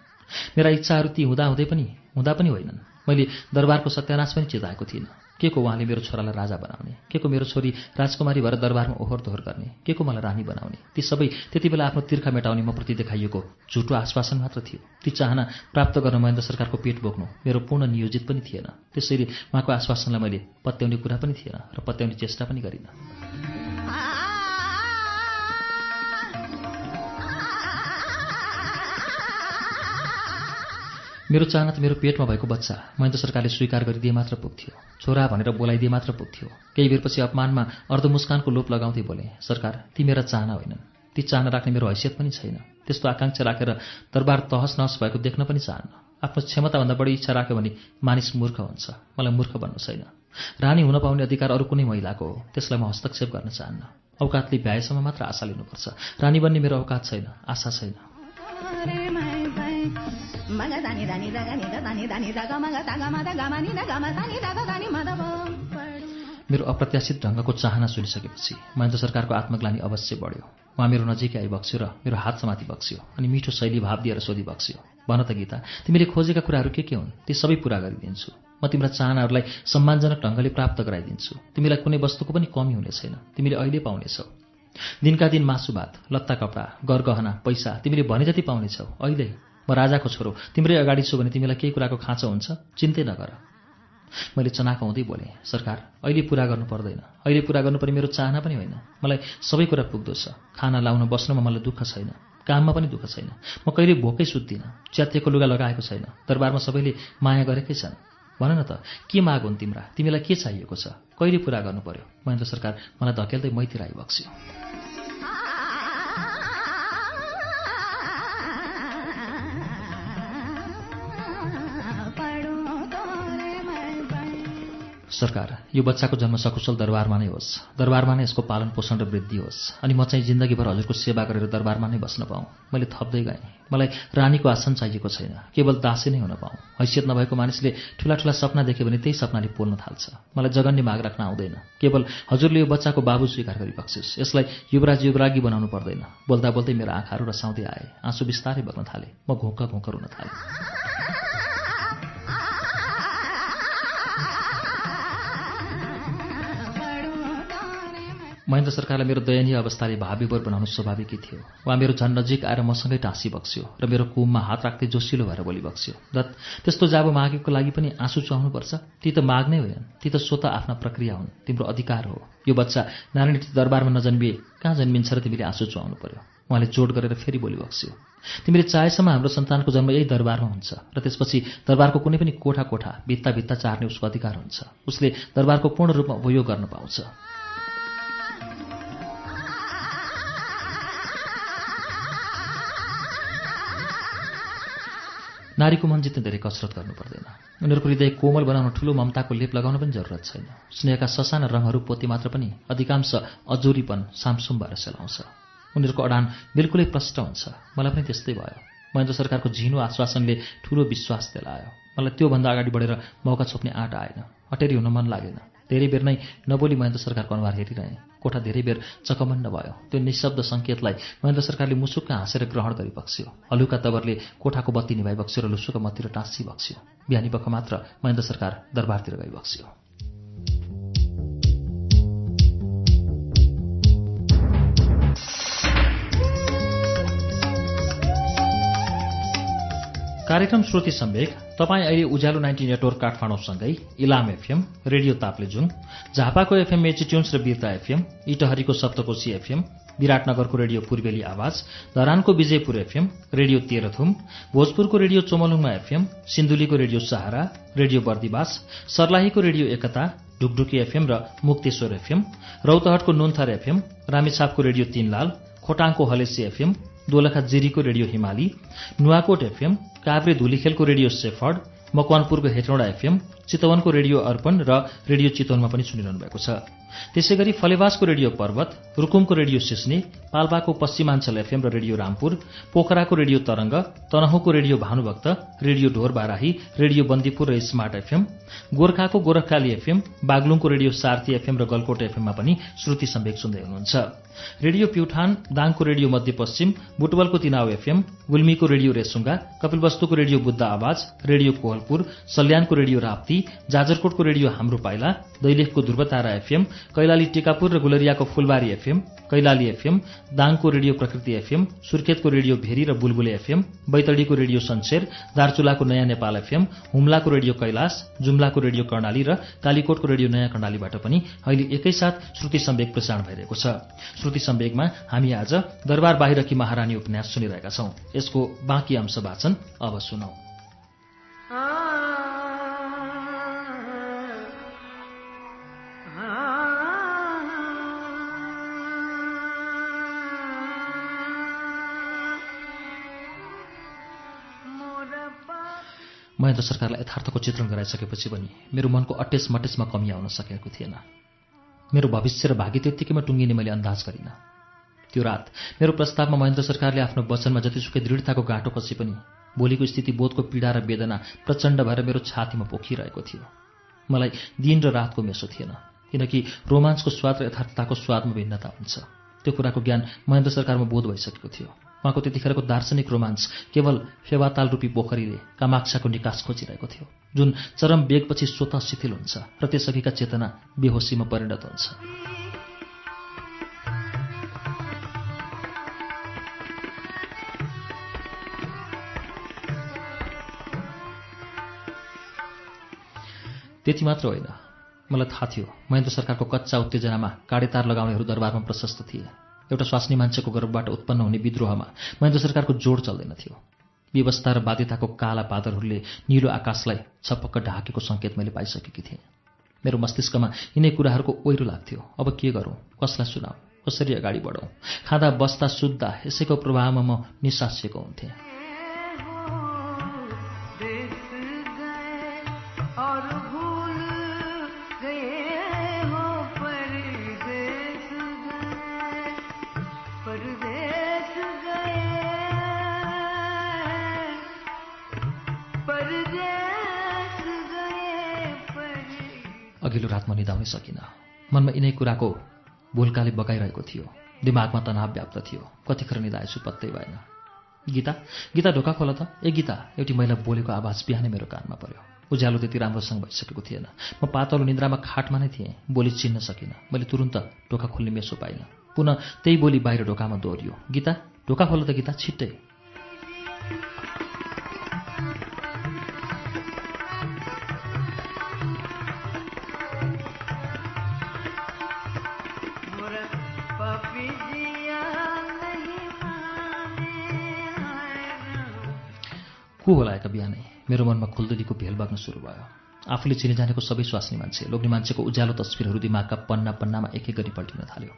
मेरा इच्छाहरू ती हुँदा हुँदै पनि हुँदा पनि होइनन्। मैले दरबारको सत्यानाश पनि चिताएको थिइनँ। के को उहाँले मेरो छोरालाई राजा बनाउने? के को मेरो छोरी राजकुमारी भएर दरबारमा ओहोर दोहोर गर्ने? के को मलाई रानी बनाउने? ती सबै त्यति बेला आफ्नो तिर्खा मेटाउने म प्रति देखाइएको झुटो आश्वासन मात्र थियो। ती चाहना प्राप्त गर्न महेन्द्र सरकारको पेट बोक्नु मेरो पूर्ण नियोजित पनि थिएन। त्यसैले उहाँको आश्वासनलाई मैले पत्याउने कुरा पनि थिएन र पत्याउने चेष्टा पनि गरिनँ। मेरो चाहना त मेरो पेटमा भएको बच्चा महेन्द्र सरकारले स्वीकार गरिदिए मात्र पुग्थ्यो। छोरा भनेर बोलाइदिए मात्र पुग्थ्यो। केही बेरपछि अपमानमा अर्धमुस्कानको लोप लगाउँदै बोले सरकार ती मेरा चाहना होइनन्। ती चाहना राख्ने मेरो हैसियत पनि छैन। त्यस्तो आकाङ्क्षा राखेर दरबार तहस नहस भएको देख्न पनि चाहन्न। आफ्नो क्षमताभन्दा बढी इच्छा राख्यो भने मानिस मूर्ख हुन्छ। मलाई मूर्ख भन्नु छैन। रानी हुन पाउने अधिकार अरू कुनै महिलाको हो। त्यसलाई म हस्तक्षेप गर्न चाहन्न। औकातले भ्याएसम्म मात्र आशा लिनुपर्छ। रानी बन्ने मेरो औकात छैन। आशा छैन। मग दानी दानी दगा नि दानी दानी दगा मग दगा मद गमा नि गमा दानी दगा दानी मद मेरो अप्रत्याशित ढङ्गको चाहना सुनिसकेपछि महेन्द्र सरकारको आत्मग्लानी अवश्य बढ्यो। उहाँ मेरो नजिकै आइबक्स्यो र मेरो हात समाति बक्स्यो अनि मिठो शैली भाव दिएर सोधी बक्स्यो। भन त गीता तिमीले खोजेका कुराहरू के के हुन्? ती सबै पुरा गरिदिन्छु। म तिम्रा चाहनाहरूलाई सम्मानजनक ढङ्गले प्राप्त गराइदिन्छु। तिमीलाई कुनै वस्तुको पनि कमी हुने छैन। तिमीले अहिले पाउनेछौ। दिनका दिन मासु भात लत्ता कपडा गरगहना पैसा तिमीले भने जति पाउनेछौ। अहिले म राजाको छोरो। तिम्रै अगाडि छु भने तिमीलाई केही कुराको खाँचो हुन्छ? चिन्तै नगर। मैले चनाको हुँदै बोलेँ सरकार अहिले पुरा गर्नु पर्दैन। अहिले पुरा गर्नुपर्ने मेरो चाहना पनि होइन। मलाई सबै कुरा पुग्दो छ। खाना लाउन बस्नमा मलाई दुःख छैन। काममा पनि दुःख छैन। म कहिले भोकै सुत्दिनँ। च्यातिएको लुगा लगाएको छैन। दरबारमा सबैले माया गरेकै छन्। भन न त के माग हुन् तिम्रा? तिमीलाई के चाहिएको छ? कहिले पुरा गर्नु पर्यो? महेन्द्र सरकार मलाई धकेल्दै मैतिर आइबक्स्यो। सरकार यो बच्चाको जन्म सकुशल दरबारमा नै होस्। दरबारमा नै यसको पालन पोषण र वृद्धि होस्। अनि म चाहिँ जिन्दगीभर हजुरको सेवा गरेर दरबारमा नै बस्न पाऊँ। मैले थप्दै गएँ। मलाई रानीको आसन चाहिएको छैन। केवल दासी नै हुन पाऊँ। हैसियत नभएको मानिसले ठुला ठुला सपना देख्यो भने त्यही सपनाले पोल्न थाल्छ। मलाई जगन्य माग राख्न आउँदैन। केवल हजुरले यो बच्चाको बाबु स्वीकार गरिबक्सिस् यसलाई युवराज युवरागी बनाउनु पर्दैन। बोल्दा बोल्दै मेरो आँखाहरू रसाउँदै आए। आँसु बिस्तारै बग्न थाले। म घोक्का घोक्का रुन थालेँ। महेन्द्र सरकारलाई मेरो दयनीय अवस्थाले भाविभर बनाउनु स्वाभाविकै थियो। उहाँ मेरो झन् नजिक आएर मसँगै टाँसी बक्स्यो र मेरो कुममा हात राख्दै जोसिलो भएर बोली बक्स्यो दत्त त्यस्तो जाबो मागेको लागि पनि आँसु चुहाउनुपर्छ। ती त माग्नै होइनन्। ती त स्वत आफ्ना प्रक्रिया हुन्। तिम्रो अधिकार हो। यो बच्चा नारायण दरबारमा नजन्मिए कहाँ जन्मिन्छ र तिमीले आँसु चुहाउनु पर्यो? उहाँले जोड गरेर फेरि बोली बक्स्यो तिमीले चाहेसम्म हाम्रो सन्तानको जन्म यही दरबारमा हुन्छ र त्यसपछि दरबारको कुनै पनि कोठा कोठा भित्ता भित्ता चार्ने उसको अधिकार हुन्छ। उसले दरबारको पूर्ण रूपमा उपयोग गर्न पाउँछ। नारीको मन जित्ने धेरै कसरत गर्नु पर्दैन। उनीहरूको हृदय कोमल बनाउन ठुलो ममताको लेप लगाउन पनि जरुरत छैन। स्नेहका ससाना रङहरू पोते मात्र पनि अधिकांश अजोरीपन सामसुम भएर सेलाउँछ। उनीहरूको अडान बिल्कुलै प्रष्ट हुन्छ। मलाई पनि त्यस्तै भयो। महेन्द्र सरकारको झिनो आश्वासनले ठुलो विश्वास दिलायो। मलाई त्योभन्दा अगाडि बढेर मौका छोप्ने आँट आएन। अटेरी हुन मन लागेन। धेरै बेर नै नबोली महेन्द्र सरकारको अनुहार हेरिरहेँ। कोठा धेरै बेर चकमन्न भयो। त्यो निशब्द सङ्केतलाई महेन्द्र सरकारले मुसुक्क हाँसेर ग्रहण गरिबक्स्यो। हलुका तवरले कोठाको बत्ती निभाइबक्स्यो र लुसुक मतिर टाँसी बक्स्यो बिहानी पख मात्र महेन्द्र सरकार दरबारतिर गइबक्स्यो। कार्यक्रम श्रुति सम्वेक तपाईँ अहिले उज्यालो नाइन्टी नेटवर्क काठमाडौँसँगै इलाम एफएम रेडियो ताप्लेजुङ झापाको एफएम मेचिट्युन्स र बिर्ता एफएम इटहरीको सप्तकोशी एफएम विराटनगरको रेडियो पूर्वेली आवाज धरानको विजयपुर एफएम रेडियो तेह्रथुम भोजपुरको रेडियो चोमलुङमा एफएम सिन्धुलीको रेडियो सहारा रेडियो बर्दिवास सर्लाहीको रेडियो एकता ढुकढुकी एफएम र मुक्तेश्वर एफएम रौतहटको नुन्थर एफएम रामेछापको रेडियो तीनलाल खोटाङको हलेसी एफएम दोलखा जिरीको रेडियो हिमाली नुवाकोट एफएम काभ्रे धुलीखेलको रेडियो सेफर्ड मकवानपुरको हेटौँडा एफएम चितवनको रेडियो अर्पण र रेडियो चितवनमा पनि सुनिरहनु भएको छ। त्यसै गरी फलेवासको रेडियो पर्वत रुकुमको रेडियो सिस्ने पाल्पाको पश्चिमाञ्चल एफएम र रेडियो रामपुर पोखराको रेडियो तरंग तनहुको रेडियो भानुभक्त रेडियो ढोर बाराही रेडियो बन्दीपुर र स्मार्ट एफएम गोर्खाको गोरखकाली एफएम बागलुङको रेडियो सार्थी एफएम र गलकोट एफएममा पनि श्रुति सम्वेक सुन्दै हुनुहुन्छ। रेडियो प्युठान दाङको रेडियो मध्यपश्चिम बुटवलको तिनाव एफएम गुल्मीको रेडियो रेसुङ्गा कपिलवस्तुको रेडियो बुद्ध आवाज रेडियो कोहलपुर सल्यानको रेडियो राप्ती जाजरकोटको रेडियो हाम्रो पाइला दैलेखको ध्रुवतारा एफएम कैलाली टिकापुर र गुलरियाको फुलबारी एफएम कैलाली एफएम दाङको रेडियो प्रकृति एफएम सुर्खेतको रेडियो भेरी र बुलबुले एफएम बैतडीको रेडियो सन्सेर दार्चुलाको नयाँ नेपाल एफएम हुम्लाको रेडियो कैलाश जुम्लाको रेडियो कर्णाली र कालीकोटको रेडियो नयाँ कर्णालीबाट पनि अहिले एकैसाथ श्रुति सम्वेक प्रसारण भइरहेको छ। श्रुति सम्वेकमा हामी आज दरबार बाहिरकी महारानी उपन्यास सुनिरहेका छौं। यसको बाँकी अंश वाचन अब सुनौ। महेन्द्र सरकारलाई यथार्थको चित्रण गराइसकेपछि पनि मेरो मनको अटेस मटेसमा कमी आउन सकेको थिएन। मेरो भविष्य र भाग्य त्यत्तिकैमा टुङ्गिने मैले अन्दाज गरिनँ। त्यो रात मेरो प्रस्तावमा महेन्द्र सरकारले आफ्नो वचनमा जतिसुकै दृढताको गाँटो कसी पनि भोलिको स्थिति बोधको पीडा र वेदना प्रचण्ड भएर मेरो छातीमा पोखिरहेको थियो। मलाई दिन र रातको मेसो थिएन किनकि रोमान्सको स्वाद र यथार्थताको स्वादमा भिन्नता हुन्छ। त्यो कुराको ज्ञान महेन्द्र सरकारमा बोध भइसकेको थियो। उहाँको त्यतिखेरको दार्शनिक रोमान्स केवल फेवाताल रूपी पोखरीले कामाक्षाको निकास खोजिरहेको थियो जुन चरम वेगपछि स्वतः शिथिल हुन्छ र त्यसअघिका चेतना बेहोसीमा परिणत हुन्छ। त्यति मात्र होइन मलाई थाहा थियो महेन्द्र सरकारको कच्चा उत्तेजनामा काँडेतार लगाउनेहरू दरबारमा प्रशस्त थिए। एउटा स्वास्नी मान्छेको गर्भबाट उत्पन्न हुने विद्रोहमा महेन्द्र सरकारको जोड चल्दैन थियो। व्यवस्था र बाध्यताको काला बादरहरूले निलो आकाशलाई छपक्क ढाकेको सङ्केत मैले पाइसकेकी थिएँ। मेरो मस्तिष्कमा यिनै कुराहरूको ओहिरो लाग्थ्यो। अब के गरौँ? कसलाई सुनाऊ? कसरी अगाडि बढौँ? खाँदा बस्दा सुत्दा यसैको प्रभावमा म निसासिएको हुन्थेँ। अघिल्लो रात म निदाउनै सकिनँ। मनमा यिनै कुराको भुल्काले बगाइरहेको थियो। दिमागमा तनाव व्याप्त थियो। कतिखेर निदाएछु पत्तै भएन। गीता गीता ढोका खोल त। ए गीता एउटी महिला बोलेको आवाज बिहानै मेरो कानमा पर्यो। उज्यालो त्यति राम्रोसँग भइसकेको थिएन। म पातलो निन्द्रामा खाटमा नै थिएँ। बोली चिन्न सकिनँ। मैले तुरुन्त ढोका खोल्ने मेसो पाइनँ। पुनः त्यही बोली बाहिर ढोकामा दोहोरियो गीता ढोका खोल त गीता छिट्टै। को होला एका बिहानै? मेरो मनमा खुल्दुलीको भेल बग्न सुरु भयो। आफूले चिने जानेको सबै स्वास्नी मान्छे लोग्ने मान्छेको उज्यालो तस्विरहरू दिमागका पन्ना पन्नामा एक एक गरी पल्टिन थाल्यो।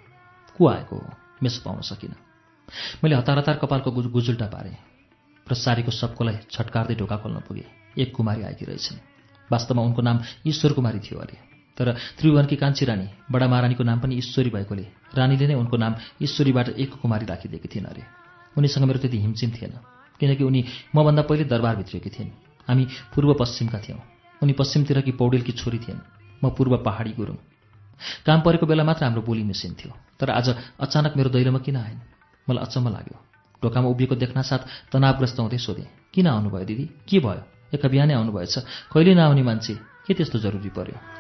को आएको हो? मेसो पाउन सकिनँ। मैले हतार हतार कपालको गुज- गुजुल्टा पारेँ र सारीको सबकोलाई छटकार्दै ढोका खोल्न पुगे। एक कुमारी आएकी रहेछन्। वास्तवमा उनको नाम ईश्वर कुमारी थियो अरे। तर त्रिभुवनकी कान्छी रानी बडा महारानीको नाम पनि ईश्वरी भएकोले रानीले नै उनको नाम ईश्वरीबाट एक कुमारी राखिदिएकी थिइन् अरे। उनीसँग मेरो त्यति हिमचिम थिएन। किनकि उनी मभन्दा पहिले दरबार भित्रिएकी थिइन्। हामी पूर्व पश्चिमका थियौँ। उनी पश्चिमतिरकी पौडेलकी छोरी थिइन्। म पूर्व पहाडी गुरुङ। काम परेको बेला मात्र हाम्रो बोली मिसिन्थ्यो तर आज अचानक मेरो दैलोमा किन आइन् मलाई अचम्म लाग्यो। ढोकामा उभिएको देख्नासाथ तनावग्रस्त हुँदै सोधेँ किन आउनुभयो दिदी? के भयो? एका बिहानै आउनुभएछ। कहिले नआउने मान्छे? के त्यस्तो जरुरी पर्यो?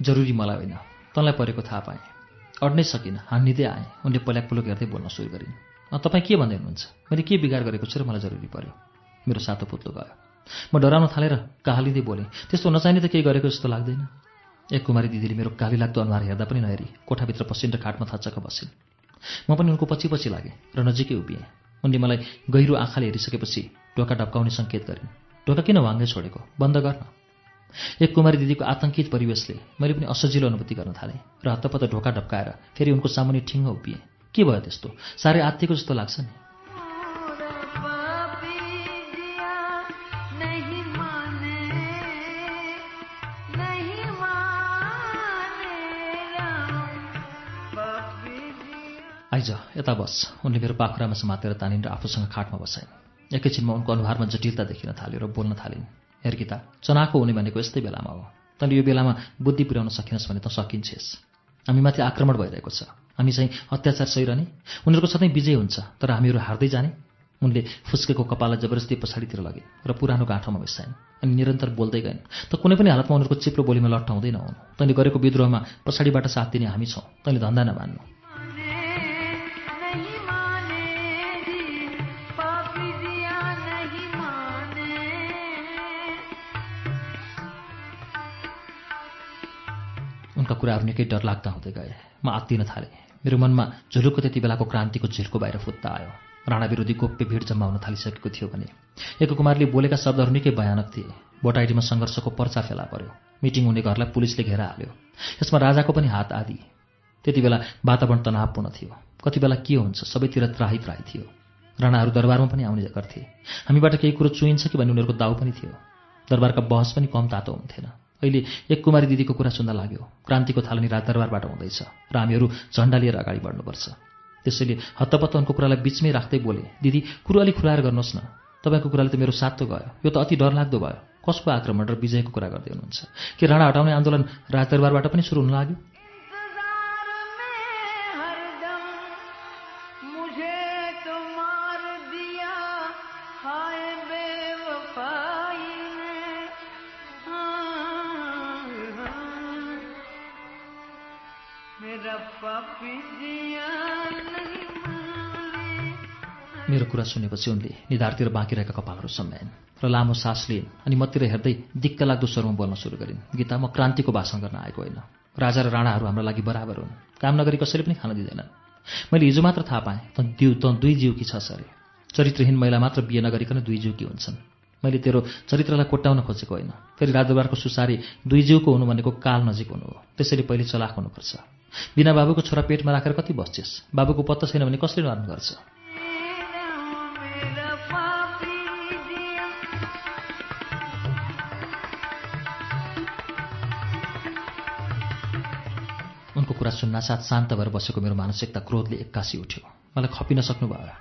जरुरी मलाई होइन। तँलाई परेको थाहा पाएँ। अड्नै सकिनँ हान्निँदै आएँ। उनले पल्याक पुलक हेर्दै बोल्न सुरु गरिन्। तपाईँ के भन्दै हुनुहुन्छ? मैले के बिगार गरेको छु र मलाई जरुरी पर्यो? मेरो सातो पुत्लो गयो म डराउन थालेर कहालिँदै बोलेँ त्यस्तो नचाहिने त केही गरेको जस्तो लाग्दैन। एक कुमारी दिदीले मेरो काली लाग्दो अनुहार हेर्दा पनि नहेरी कोठाभित्र पसिन् र खाटमा थच्चक बसिन्। म पनि उनको पछि पछि लागेँ र नजिकै उभिएँ। उनले मलाई गहिरो आँखाले हेरिसकेपछि ढोका ढप्काउने सङ्केत गरिन्। ढोका किन वाङ्गै छोडेको? बन्द गर्न। एक कुमारी दिदीको आतङ्कित परिवेशले मैले पनि असजिलो अनुभूति गर्न थालेँ र हत्तपत्त ढोका ढप्काएर फेरि उनको सामुन्ने ठिङ्ग उभिएँ। के भयो त्यस्तो? साह्रै आत्तिएको जस्तो लाग्छ नि। आइज यता बस। उनले मेरो पाखुरामा समातेर तानिन् र आफूसँग खाटमा बसाइन्। एकैछिनमा उनको अनुहारमा जटिलता देखिन थाल्यो र बोल्न थालिन्। हेर गीता चनाको हुने भनेको यस्तै बेलामा हो। तैँले यो बेलामा बुद्धि पुर्याउन सकिनस् भने त सकिन्छेस्। हामीमाथि आक्रमण भइरहेको छ। हामी चाहिँ अत्याचार सहिरहने। उनीहरूको सधैँ विजय हुन्छ तर हामीहरू हार्दै जाने। उनले फुस्केको कपाललाई जबरजस्ती पछाडितिर लगे र पुरानो गाँठोमा बसाइन् अनि निरन्तर बोल्दै गइन् त कुनै पनि हालतमा उनीहरूको चिप्लो बोलीमा लट्ठ हुँदै नहुनु। तैँले गरेको विद्रोहमा पछाडिबाट साथ दिने हामी छौँ। तैँले धन्दा नमान्नु। उनका कुराहरू निकै डरलाग्दा हुँदै गए। म आत्तिन थालेँ। मेरो मनमा झुलुकको त्यति बेलाको क्रान्तिको झिल्को बाहिर फुत्ता आयो। राणा विरोधी गोप्य भिड जम्मा हुन थालिसकेको थियो भने। एक कुमारले बोलेका शब्दहरू निकै भयानक थिए। बोटाइडीमा सङ्घर्षको पर्चा फेला पर्यो। मिटिङ हुने घरलाई पुलिसले घेरा हाल्यो। यसमा राजाको पनि हात आदि। त्यति बेला वातावरण तनावपूर्ण थियो। कति बेला के हुन्छ सबैतिर त्राही त्राही थियो। राणाहरू दरबारमा पनि आउने गर्थे। हामीबाट केही कुरो चुइन्छ कि भन्ने उनीहरूको दाउ पनि थियो। दरबारका बहस पनि कम तातो हुन्थेन। अहिले एक कुमारी दिदीको कुरा सुन्दा लाग्यो। क्रान्तिको थालनी रात दरबारबाट हुँदैछ। र हामीहरू झन्डा लिएर अगाडि बढ्नुपर्छ। त्यसैले हत्तपत्त उनको कुरालाई बिचमै राख्दै बोले दिदी कुरो अलिक खुलाएर गर्नुहोस् न। तपाईँको कुराले त मेरो सातो गयो। यो त अति डरलाग्दो भयो। कसको आक्रमण र विजयको कुरा गर्दै हुनुहुन्छ? के राणा हटाउने आन्दोलन राज दरबारबाट पनि सुरु हुन लाग्यो? सुनेपछि उनले निधारतिर बाँकी रहेका कपालहरू सम्झाइन् र लामो सास लिइन् अनि मतिर हेर्दै दिक्क लाग्दो स्वरमा बोल्न सुरु गरिन्। गीता म क्रान्तिको भाषण गर्न आएको होइन। राजा र राणाहरू हाम्रो लागि बराबर हुन्। काम नगरी कसैले पनि खान दिँदैनन्। मैले हिजो मात्र थाहा पाएँ त दिउ त दुई जीवकी छस् अरे चरित्रहीन महिला मात्र बिहे नगरिकन दुई जीवकी हुन्छन्। मैले तेरो चरित्रलाई कोट्याउन खोजेको होइन। फेरि राजदरबारको सुसारी दुई जीवको हुनु भनेको काल नजिक हुनु हो। त्यसैले पहिले चलाक हुनुपर्छ। बिना बाबुको छोरा पेटमा राखेर कति बस्छेस्? बाबुको पत्ता छैन भने कसले मार्नु गर्छ? कुरा सुन्नासाथ शान्त भएर बसेको मेरो मानसिकता क्रोधले एक्कासी उठ्यो। मलाई खपिन सक्नु भयो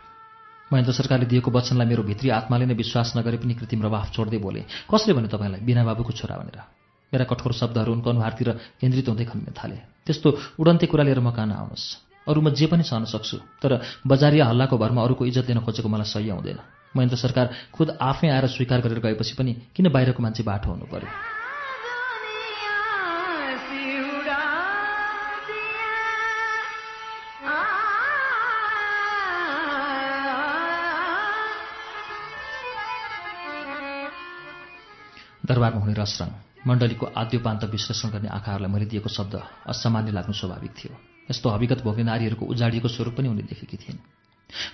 महेन्द्र सरकारले दिएको वचनलाई मेरो भित्री आत्माले नै विश्वास नगरे पनि कृत्रिम रवाफ छोड्दै बोले कसले भन्यो तपाईँलाई? बिना बाबुको छोरा भनेर। मेरा कठोर शब्दहरू उनको अनुहारतिर केन्द्रित हुँदै खनिन थाले। त्यस्तो उडन्ते कुरा लिएर म कहाँ आउनुहोस् अरू म जे पनि सहन सक्छु तर बजारिया हल्लाको भरमा अरूको इज्जत लिन खोजेको मलाई सही आउँदैन। महेन्द्र सरकार खुद आफै आएर स्वीकार गरेर गएपछि पनि किन बाहिरको मान्छे बाटो हुनु पर्यो? दरबारमा हुने रसरङ मण्डलीको आद्योपान्त विश्लेषण गर्ने आँखाहरूलाई मैले दिएको शब्द असामान्य लाग्नु स्वाभाविक थियो। यस्तो हविगत भोग्ने नारीहरूको उजाडिएको स्वरूप पनि उनले देखेकी थिइन्।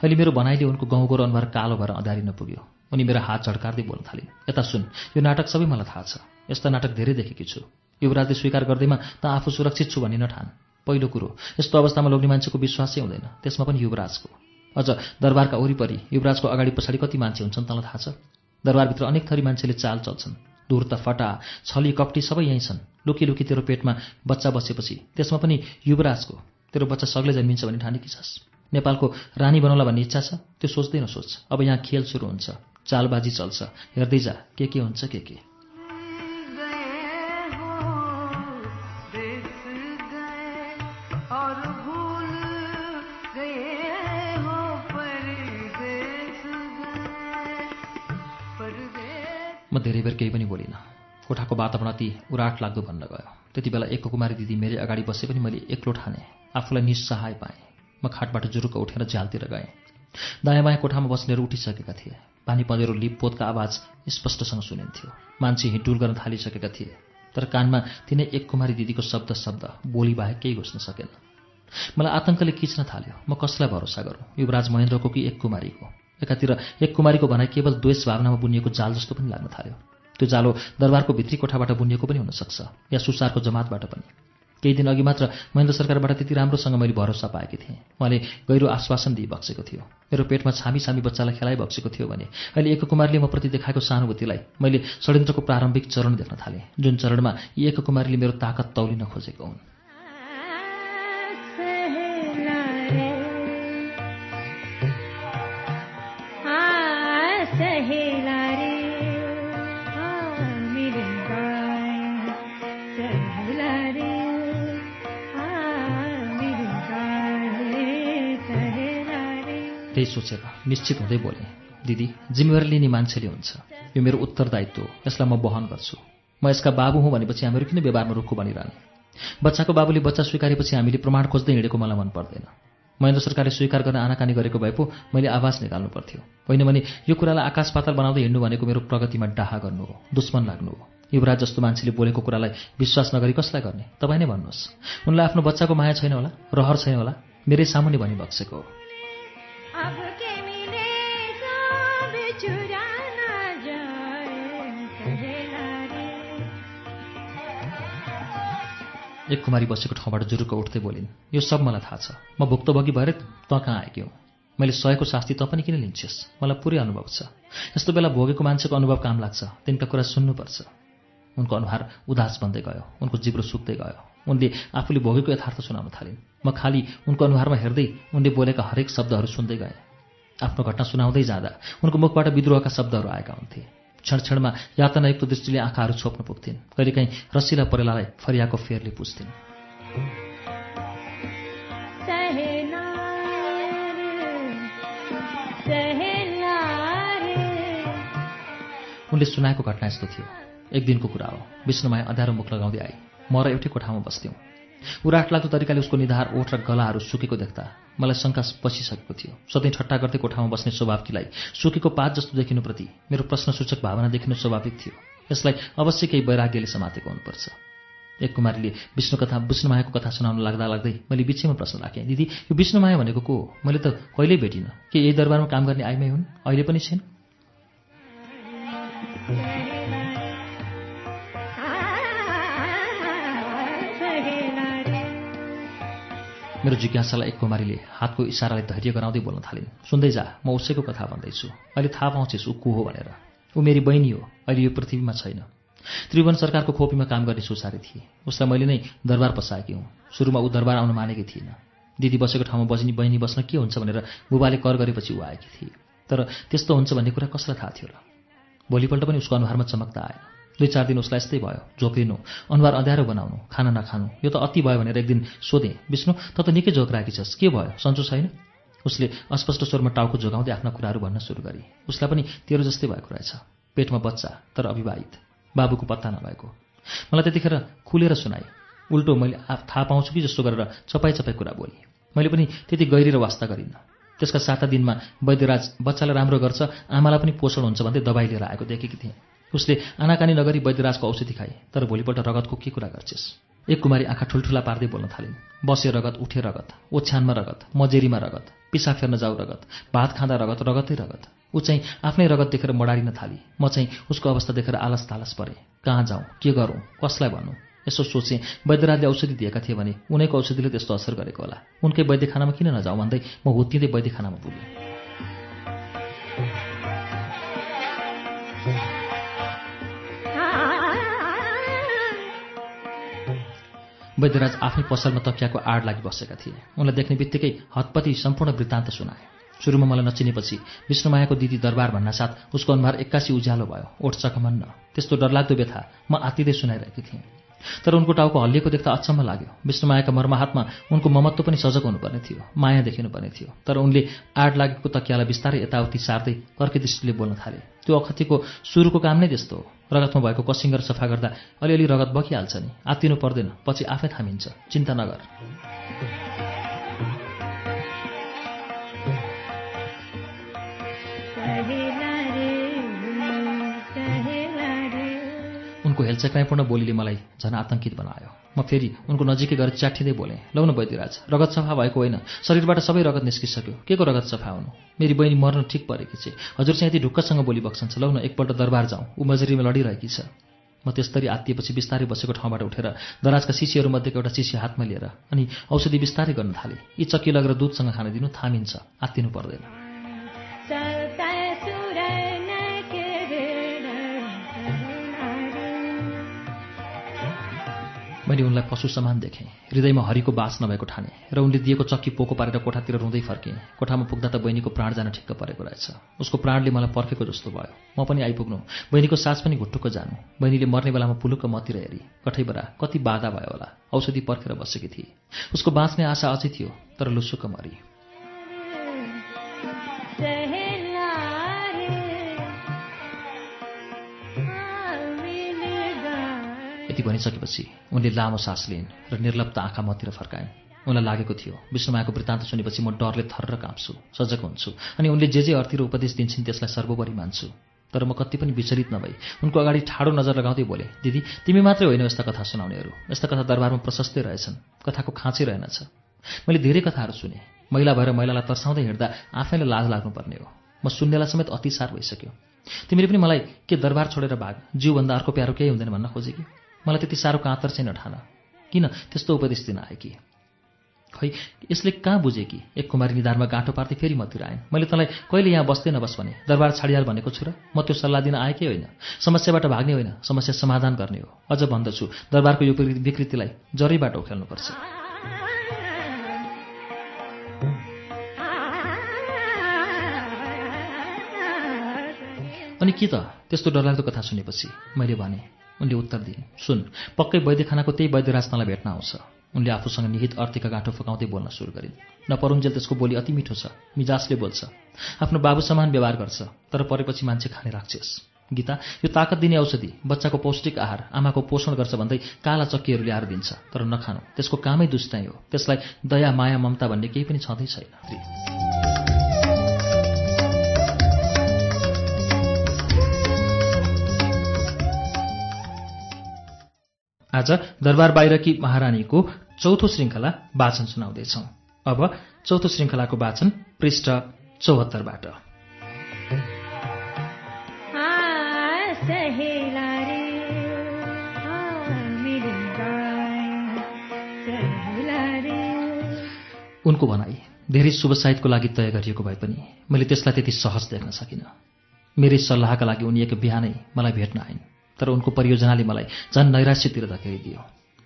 अहिले मेरो भनाइले उनको गाउँको अनुहार कालो भएर अँध्यारिन पुग्यो। उनी मेरो हात झड्कार्दै बोल्न थालिन् यता सुन यो नाटक सबै मलाई थाहा छ। यस्ता नाटक धेरै देखेकी छु। युवराजले स्वीकार गर्दैमा त आफू सुरक्षित छु भन्ने नठान। पहिलो कुरो यस्तो अवस्थामा लोग्ने मान्छेको विश्वासै हुँदैन। त्यसमा पनि युवराजको। अझ दरबारका वरिपरि युवराजको अगाडि पछाडि कति मान्छे हुन्छन् तँलाई थाहा छ? दरबारभित्र अनेक थरी मान्छेले चाल चल्छन्। धुर्त फटा छली कप्टी सबै यहीँ छन्। लुकी लुकी तेरो पेटमा बच्चा बसेपछि त्यसमा पनि युवराजको। तेरो बच्चा सग्लै जन्मिन्छ भने ठानेकी छस्। नेपालको रानी बनाउला भन्ने इच्छा छ त्यो सोच्दै नसोच अब यहाँ खेल सुरु हुन्छ चालबाजी चल्छ। हेर्दै जा के के हुन्छ के के। धेरै बेर केही पनि बोलिनँ। कोठाको वातावरण अति उराट लाग्दो भन्न गयो। त्यति बेला एक कुमारी दिदी मेरै अगाडि बसे पनि मैले एक्लो ठाने आफूलाई निस्सहाय पाएँ। म खाटबाट जुरुक्क उठेर झ्यालतिर गएँ। दायाँ बायाँ कोठामा बस्नेहरू उठिसकेका थिए। पानी पँधेरो लिपपोतका आवाज स्पष्टसँग सुनिन्थ्यो। मान्छे हिँडुल गर्न थालिसकेका थिए। तर कानमा तिनै एक कुमारी दिदीको शब्द शब्द बोली बाहेक केही घुस्न सकेन। मलाई आतङ्कले किच्न थाल्यो। म कसलाई भरोसा गरौँ? युवराज महेन्द्रको कि एक कुमारीको? एकातिर एक कुमारीको भनाइ केवल द्वेष भावनामा बुनिएको जाल जस्तो पनि लाग्न थाल्यो। त्यो जालो दरबारको भित्री कोठाबाट बुनिएको पनि हुनसक्छ या सुसारको जमातबाट पनि। केही दिन अघि मात्र महेन्द्र सरकारबाट त्यति राम्रोसँग मैले भरोसा पाएकी थिएँ। उहाँले गहिरो आश्वासन दिइबक्सेको थियो। मेरो पेटमा छामी छामी बच्चालाई खेलाइबक्सेको थियो भने अहिले एक कुमारले म प्रति देखाएको सहानुभूतिलाई मैले षड्यन्त्रको प्रारम्भिक चरण देख्न थालेँ। जुन चरणमा यी एक कुमारीले मेरो ताकत तौलिन खोजेको हुन्। त्यही सोचेर निश्चित हुँदै बोलेँ दिदी जिम्मेवारी लिने मान्छेले हुन्छ। यो मेरो उत्तरदायित्व हो। यसलाई म वहन गर्छु। म यसका बाबु हुँ भनेपछि हामीहरू किन व्यवहारमा रुखो बनिरहने? बच्चाको बाबुले बच्चा स्वीकारेपछि हामीले प्रमाण खोज्दै हिँडेको मलाई मन पर्दैन। महेन्द्र सरकारले स्वीकार गर्न आनाकानी गरेको भए पो मैले आवाज निकाल्नु पर्थ्यो। होइन भने यो कुरालाई आकाश पाताल बनाउँदै हिँड्नु भनेको मेरो प्रगतिमा डाहा गर्नु हो दुश्मन लाग्नु हो। युवराज जस्तो मान्छेले बोलेको कुरालाई विश्वास नगरी कसलाई गर्ने? तपाईँ नै भन्नुहोस्। उनलाई आफ्नो बच्चाको माया छैन होला रहर छैन होला। मेरै सामुन्ने भनी बक्सेको हो। एक कुमारी बसेको ठाउँबाट जुरुक्क उठ्दै बोलिन् यो सब मलाई थाहा छ। म भुक्तभोगी भएर तँ कहाँ आएकी मैले सहेको शास्ति तँ पनि किन लिन्छेस्? मलाई पुरै अनुभव छ। यस्तो बेला भोगेको मान्छेको अनुभव काम लाग्छ। तिनका कुरा सुन्नुपर्छ। उनको अनुहार उदास बन्दै गयो। उनको जिब्रो सुक्दै गयो। उनले आफूले भोगेको यथार्थ सुनाउन थालिन्। म खालि उनको अनुहारमा हेर्दै उनले बोलेका हरेक शब्दहरू सुन्दै गएँ। आफ्नो घटना सुनाउँदै जाँदा उनको मुखबाट विद्रोहका शब्दहरू आएका हुन्थे। क्षण क्षणमा यातनायुक्त दृष्टिले आँखाहरू छोप्न पुग्थिन्। कहिलेकाहीँ रसिला परेलालाई फरियाको फेरले पुज्थिन्। उनले सुनाएको घटना यस्तो थियो। एक दिनको कुरा हो। विष्णुमाया अँध्यारो मुख लगाउँदै आई म र एउटै कोठामा बस्थ्यौँ। लाग्दो तरिकाले उसको निधार ओठ र गलाहरू सुकेको देख्दा मलाई शङ्का पसिसकेको थियो। सधैँ ठट्टा गर्दै कोठामा बस्ने स्वभावकीलाई सुकेको पात जस्तो देखिनुप्रति मेरो प्रश्नसूचक भावना देखिनु स्वाभाविक थियो। यसलाई अवश्य केही वैराग्यले समातेको हुनुपर्छ। एक कुमारीले विष्णु कथा विष्णुमायाको कथा सुनाउन लाग्दा लाग्दै मैले बिचैमा प्रश्न राखेँ दिदी यो विष्णुमाया भनेको को हो? मैले त कहिल्यै भेटिनँ। के यही दरबारमा काम गर्ने आइमै हुन्? अहिले पनि छैन? मेरो जिज्ञासालाई एक कुमारीले हातको इसाराले धैर्य गराउँदै बोल्न थालिन्। सुन्दै जा म उसैको कथा भन्दैछु। अहिले थाहा पाउँछेस् ऊ को हो भनेर। ऊ मेरी बहिनी हो अहिले यो पृथ्वीमा छैन। त्रिभुवन सरकारको खोपीमा काम गर्ने सुसारी थिए। उसलाई मैले नै दरबार पसाएकी हुँ। सुरुमा ऊ दरबार आउन मानेकी थिइनँ। दिदी बसेको ठाउँमा बस्ने बहिनी बस्न के हुन्छ भनेर बुबाले कर गरेपछि ऊ आएकी थिए। तर त्यस्तो हुन्छ भन्ने कुरा कसलाई थाहा थियो र? भोलिपल्ट पनि उसको अनुहारमा चमक्ता आएन। दुई चार दिन उसलाई यस्तै भयो झोक्रिनु अनुहार अँध्यारो बनाउनु खाना नखानु। यो त अति भयो भनेर एक दिन सोधेँ विष्णु त त निकै झोक्राएकी छस् के भयो? सन्चो छैन? उसले अस्पष्ट स्वरमा टाउको जोगाउँदै आफ्ना कुराहरू भन्न सुरु गरे उसलाई पनि तेरो जस्तै भएको रहेछ पेटमा बच्चा तर अविवाहित बाबुको पत्ता नभएको। मलाई त्यतिखेर खुलेर सुनाए उल्टो मैले थाहा पाउँछु कि जस्तो गरेर चपाइ चपाइ कुरा बोलेँ। मैले पनि त्यति गहिरेर वास्ता गरिनँ। त्यसका साता दिनमा वैद्यराज बच्चालाई राम्रो गर्छ आमालाई पनि पोषण हुन्छ भन्दै दबाई लिएर आएको देखेकी थिएँ। उसले आनाकानी नगरी वैद्यराजको औषधि खाए तर भोलिपल्ट रगतको के कुरा गर्छेस्? एक कुमारी आँखा ठुल्ठुला पार्दै बोल्न थालिन्। बसे रगत उठे रगत ओछ्यानमा रगत मजेरीमा रगत पिसा फेर्न जाऊ रगत भात खाँदा रगत रगतै रगत। ऊ चाहिँ आफ्नै रगत देखेर मडारिन थाली। म चाहिँ उसको अवस्था देखेर आलस तालस परे। कहाँ जाउँ? के गरौँ? कसलाई भनौँ यसो सोचेँ। वैद्यराजले औषधि दिएका थिए भने उनैको औषधिले त्यस्तो असर गरेको होला। उनकै वैद्यखानामा किन नजाउँ भन्दै म हुत्तिँदै वैद्यखानामा पुगेँ। वैद्यराज आफ्नै पसलमा तकियाको आड लागि बसेका थिए। उनलाई देख्ने बित्तिकै हतपति सम्पूर्ण वृत्तान्त सुनाए सुरुमा मलाई नचिनेपछि विष्णुमायाको दिदी दरबार भन्नासाथ उसको अनुहार एक्कासी उज्यालो भयो। ओठ चकमन्न। त्यस्तो डरलाग्दो व्यथा म आत्तिँदै सुनाइरहेकी थिएँ। तर उनको टाउको हल्लिएको देख्दा अचम्म लाग्यो। विष्णुमायाका मर्माहातमा उनको ममत्व पनि सजग हुनुपर्ने थियो माया देखिनुपर्ने थियो। तर उनले आड लागेको तकियालाई बिस्तारै यताउति सार्दै कर्की दृष्टिले बोल्न थाले। त्यो अखतीको सुरुको काम नै त्यस्तो हो। रगतमा भएको कसिङ्गर सफा गर्दा अलिअलि रगत बगिहाल्छ नि। आत्तिनु पर्दैन पछि आफै थामिन्छ। चिन्ता नगर हेलचक्राइपूर्ण बोलीले मलाई झन् आतंकित बनायो। म फेरि उनको नजिकै गएर च्याठिँदै बोलेँ लौ न वैद्यराज रगत सफा भएको होइन। शरीरबाट सबै रगत निस्किसक्यो। के को रगत सफा हुनु? मेरी बहिनी मर्न ठिक परेकी छ। हजुर चाहिँ यति ढुक्कसँग बोली बक्सन्छ। लौ न एकपल्ट दरबार जाउँ। ऊ मजरीमा लडिरहेकी छ। म त्यस्तरी आत्तिएपछि बिस्तारै बसेको ठाउँबाट उठेर दराजका सिसीहरूमध्येको एउटा सिसी हातमा लिएर अनि औषधि बिस्तारै गर्न थालेँ। यी चक्की लगेर दुधसँग खान दिनु थामिन्छ। आत्तिनु पर्दैन। मैले उनलाई पशु समान देखेँ। हृदयमा हरिको बास नभएको ठाने र उनले दिएको चक्की पोको पारेर कोठातिर रुँदै फर्केँ कोठामा पुग्दा त बहिनीको प्राण जान ठिक्क परेको रहेछ। उसको प्राणले मलाई पर्खेको जस्तो भयो। म पनि आइपुग्नु। बहिनीको सास पनि घुट्टुक्क जानु। बहिनीले मर्ने बेलामा पुलुक्क मतिर हेरी। कठैबरा कति बाधा भयो होला। औषधि पर्खेर बसेकी थिए। उसको बाँच्ने आशा अझै थियो तर लुसुक्क मरी। यति भनिसकेपछि उनले लामो सास लिइन् र निर्लप्त आँखा मतिर फर्काइन्। उनलाई लागेको थियो विष्णुमायाको वृत्तान्त सुनेपछि म डरले थर्र काँप्छु सजग हुन्छु अनि उनले जे जे अर्थी र उपदेश दिन्छन् त्यसलाई सर्वोपरि मान्छु। तर म कति पनि विचलित नभई उनको अगाडि ठाडो नजर लगाउँदै बोले दिदी तिमी मात्रै होइन यस्ता कथा सुनाउनेहरू। यस्ता कथा दरबारमा प्रशस्तै रहेछन्। कथाको खाँचै रहेनछ मैले धेरै कथाहरू सुने। महिला भएर महिलालाई तर्साउँदै हिँड्दा आफैलाई लाज लाग्नुपर्ने हो। म सुन्नेलाई समेत अतिसार भइसक्यो। तिमीले पनि मलाई के दरबार छोडेर भाग? जिउभन्दा अर्को प्यारो केही हुँदैन भन्न खोजे कि? मलाई त्यति साह्रो काँतर चाहिँ नठान। किन? त्यस्तो उपदेश दिन आए कि? खै यसले कहाँ बुझे कि? एक कुमारी निधारमा गाँठो पार्दै फेरि मतिर आएन मैले तँलाई कहिले यहाँ बस्दै नबस् भने? दरबार छाडिहाल भनेको छु र? म त्यो सल्लाह दिन आएकै होइन। समस्याबाट भाग्ने होइन। समस्या समाधान गर्ने हो। अझ भन्दछु। दरबारको यो विकृतिलाई जरैबाट उखेल्नुपर्छ। अनि के त? त्यस्तो डरलाग्दो कथा सुनेपछि मैले भने उनले उत्तर दिए। सुन पक्कै वैद्यखानाको त्यही वैद्यराज तँलाई भेट्न आउँछ। उनले आफूसँग निहित अर्थीका गाँठो फकाउँदै बोल्न सुरु गरिन् नपरुन्जेल त्यसको बोली अति मिठो छ मिजासले बोल्छ। आफ्नो बाबु समान व्यवहार गर्छ तर परेपछि मान्छे खाने राक्षस। गीता यो ताकत दिने औषधि बच्चाको पौष्टिक आहार आमाको पोषण गर्छ भन्दै काला चक्कीहरू ल्याएर दिन्छ तर नखानु। त्यसको कामै दुष्टाइ हो। त्यसलाई दया माया ममता भन्ने केही पनि छँदै छैन। आज दरबार बाहिरकी महारानीको चौथो श्रृङ्खला वाचन सुनाउँदैछौ। अब चौथो श्रृङ्खलाको वाचन पृष्ठ चौहत्तरबाट। उनको भनाई धेरै शुभ साहितको लागि तय गरिएको भए पनि मैले त्यसलाई त्यति सहज देख्न सकिनँ। मेरै सल्लाहका लागि उनी एक बिहानै मलाई भेट्न आइन्। तर उनको परियोजनाले मलाई झन् नैराश्यतिर धकेलिदियो।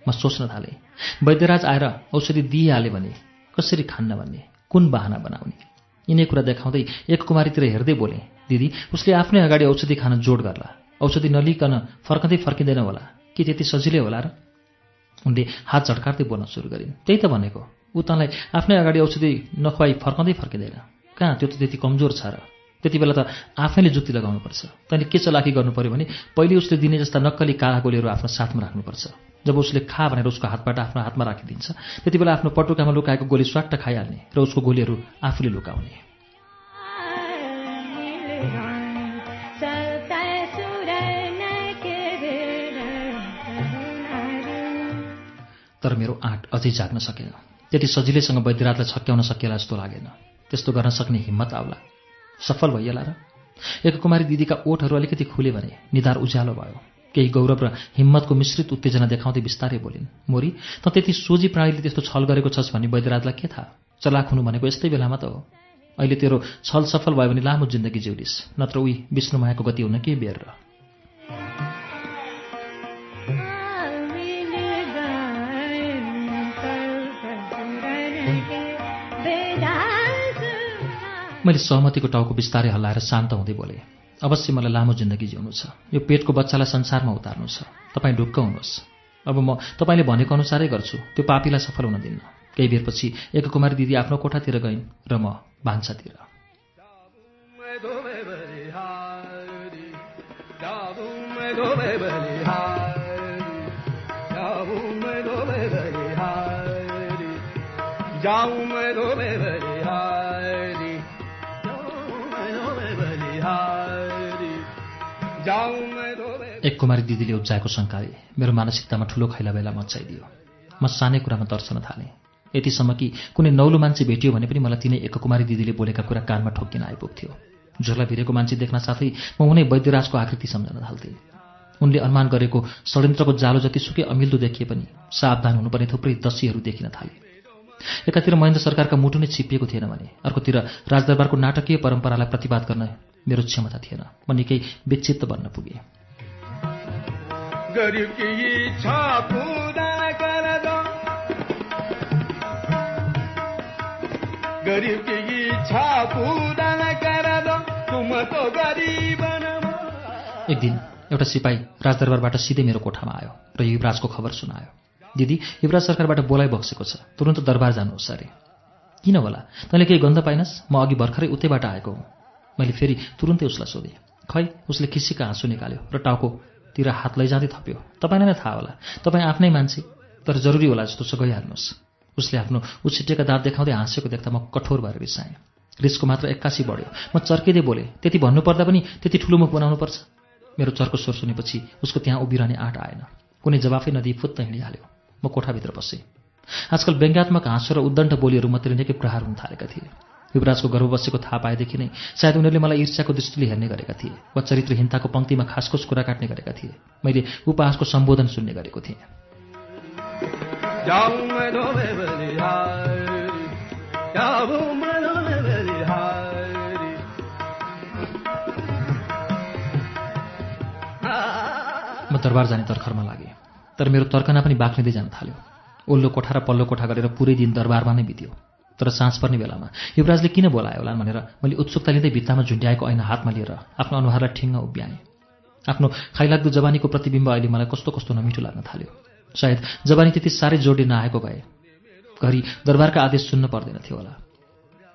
म सोच्न थालेँ वैद्यराज आएर औषधि दिइहाले भने कसरी खान्न भन्ने? कुन बाहना बनाउने? यिनै कुरा देखाउँदै एक कुमारीतिर हेर्दै बोलेँ दिदी उसले आफ्नै अगाडि औषधि खान जोड गर्ला। औषधि नलिकन फर्कँदै फर्किँदैन होला। कि त्यति सजिलै होला र? उनले हात झट्कार्दै बोल्न सुरु गरिन् त्यही त भनेको ऊ तँलाई आफ्नै अगाडि औषधि नखुवाई फर्काउँदै फर्किँदैन। कहाँ त्यो त त्यति कमजोर छ र? त्यति बेला त आफैले जुक्ति लगाउनुपर्छ। तैँले के चलाकी गर्नु पर्यो भने पहिले उसले दिने जस्ता नक्कली काला गोलीहरू आफ्नो साथमा राख्नुपर्छ। जब उसले खा भनेर उसको हातबाट आफ्नो हातमा राखिदिन्छ त्यति बेला आफ्नो पटुकामा लुकाएको गोली स्वाट्ट खाइहाल्ने र उसको गोलीहरू आफूले लुकाउने। तर मेरो आँट अझै जाग्न सकेन। त्यति सजिलैसँग वैद्यराजलाई छक्क्याउन सकिएला जस्तो लागेन। त्यस्तो गर्न सक्ने हिम्मत आउला। सफल भइएला र। एक कुमारी दिदीका ओठहरू अलिकति खुले भने निधार उज्यालो भयो। केही गौरव र हिम्मतको मिश्रित उत्तेजना देखाउँदै बिस्तारै बोलिन् मोरी त त्यति सोझी प्राणीले त्यस्तो छल गरेको छस् भन्ने वैद्यराजलाई के थाहा? चलाक हुनु भनेको यस्तै बेलामा त हो। अहिले तेरो छल सफल भयो भने लामो जिन्दगी जिउलिस् नत्र उही विष्णुमायाको गति हुन के बेर र। मैले सहमतिको टाउको बिस्तारै हल्लाएर शान्त हुँदै बोले अवश्य मलाई लामो जिन्दगी जिउनु छ। यो पेटको बच्चालाई संसारमा उतार्नु छ। तपाईँ ढुक्क हुनुहोस्। अब म तपाईँले भनेको अनुसारै गर्छु। त्यो पापीलाई सफल हुन दिन्न। केही बेरपछि एक कुमारी दिदी आफ्नो कोठातिर गइन् र म भान्सातिर। मैं एक कुमारी दिदीले उब्जाएको शङ्काले मेरो मानसिकतामा ठुलो खैला बेला मचाइदियो म सानै कुरामा तर्सन थालेँ। यतिसम्म कि कुनै नौलो मान्छे भेटियो भने पनि मलाई तिनै एक कुमारी दिदीले बोलेका कुरा कानमा ठोक्किन आइपुग्थ्यो। झोला भिरेको मान्छे देख्न साथै म उनै वैद्यराजको आकृति सम्झन थाल्थेँ। उनले अनुमान गरेको षड्यन्त्रको जालो जतिसुकै अमिल्दो देखिए पनि सावधान हुनुपर्ने थुप्रै दशीहरू देखिन थाले एकातिर महेन्द्र सरकारका मुटु नै छिपिएको थिएन भने अर्कोतिर राजदरबारको नाटकीय परम्परालाई प्रतिवाद गर्न मेरो क्षमता थिएन। म निकै विक्षिप्त बन्न पुगेँ। एक दिन एउटा सिपाही राजदरबारबाट सिधै मेरो कोठामा आयो र युवराजको खबर सुनायो। दिदी युवराज सरकारबाट बोलाइ बक्सेको छ। तुरन्त दरबार जानुहोस् अरे किन होला? तैँले केही गन्ध पाइनस्? म अघि भर्खरै उतैबाट आएको हुँ। मैले फेरि तुरुन्तै उसलाई सोधेँ। खै उसले खिसीका आँसु निकाल्यो र टाउकोतिर हात लैजाँदै थप्यो? तपाईँलाई नै थाहा होला। तपाईँ आफ्नै मान्छे तर जरुरी होला जस्तो छ गइहाल्नुहोस्। उसले आफ्नो उछिटेका दाँत देखाउँदै हाँसेको देख्दा म कठोर भएर रिसाएँ। रिसको मात्र एक्कासी बढ्यो। म चर्किँदै बोलेँ त्यति भन्नुपर्दा पनि त्यति ठुलो मुख बनाउनुपर्छ। मेरो चर्को स्वर सुनेपछि उसको त्यहाँ उभिरहने आँट आएन। कुनै जवाफै नदिई फुत्त हिँडिहाल्यो। म कोठाभित्र बसेँ। आजकल व्यङ्ग्यात्मक हाँसो र उद्दण्ड बोलीहरू मात्रै निकै प्रहार हुन थालेका थिए। युवराजको गर्व बसेको थाहा पाएदेखि नै सायद उनीहरूले मलाई ईर्ष्याको दृष्टिले हेर्ने गरेका थिए वा चरित्रहीनताको पङ्क्तिमा खासखुस कुरा काट्ने गरेका थिए। मैले उपहासको सम्बोधन सुन्ने गरेको थिएँ। म दरबार जाने तर्खरमा लागेँ तर मेरो तर्कना पनि बाक्लिँदै जान थाल्यो। ओल्लो कोठा र पल्लो कोठा गरेर पुरै दिन दरबारमा नै बित्यो। तर साँझ पर्ने बेलामा। युवराजले किन बोलायो होला भनेर मैले उत्सुकता लिँदै भित्तामा झुन्ड्याएको ऐना हातमा लिएर आफ्नो अनुहारलाई ठिङ्ग उभ्याएँ आफ्नो खाइलाग्दो जवानीको प्रतिबिम्ब अहिले मलाई कस्तो कस्तो नमिठो लाग्न थाल्यो। सायद जवानी त्यति साह्रै जोडी नआएको भए घरि दरबारका आदेश सुन्न पर्दैन थियो होला।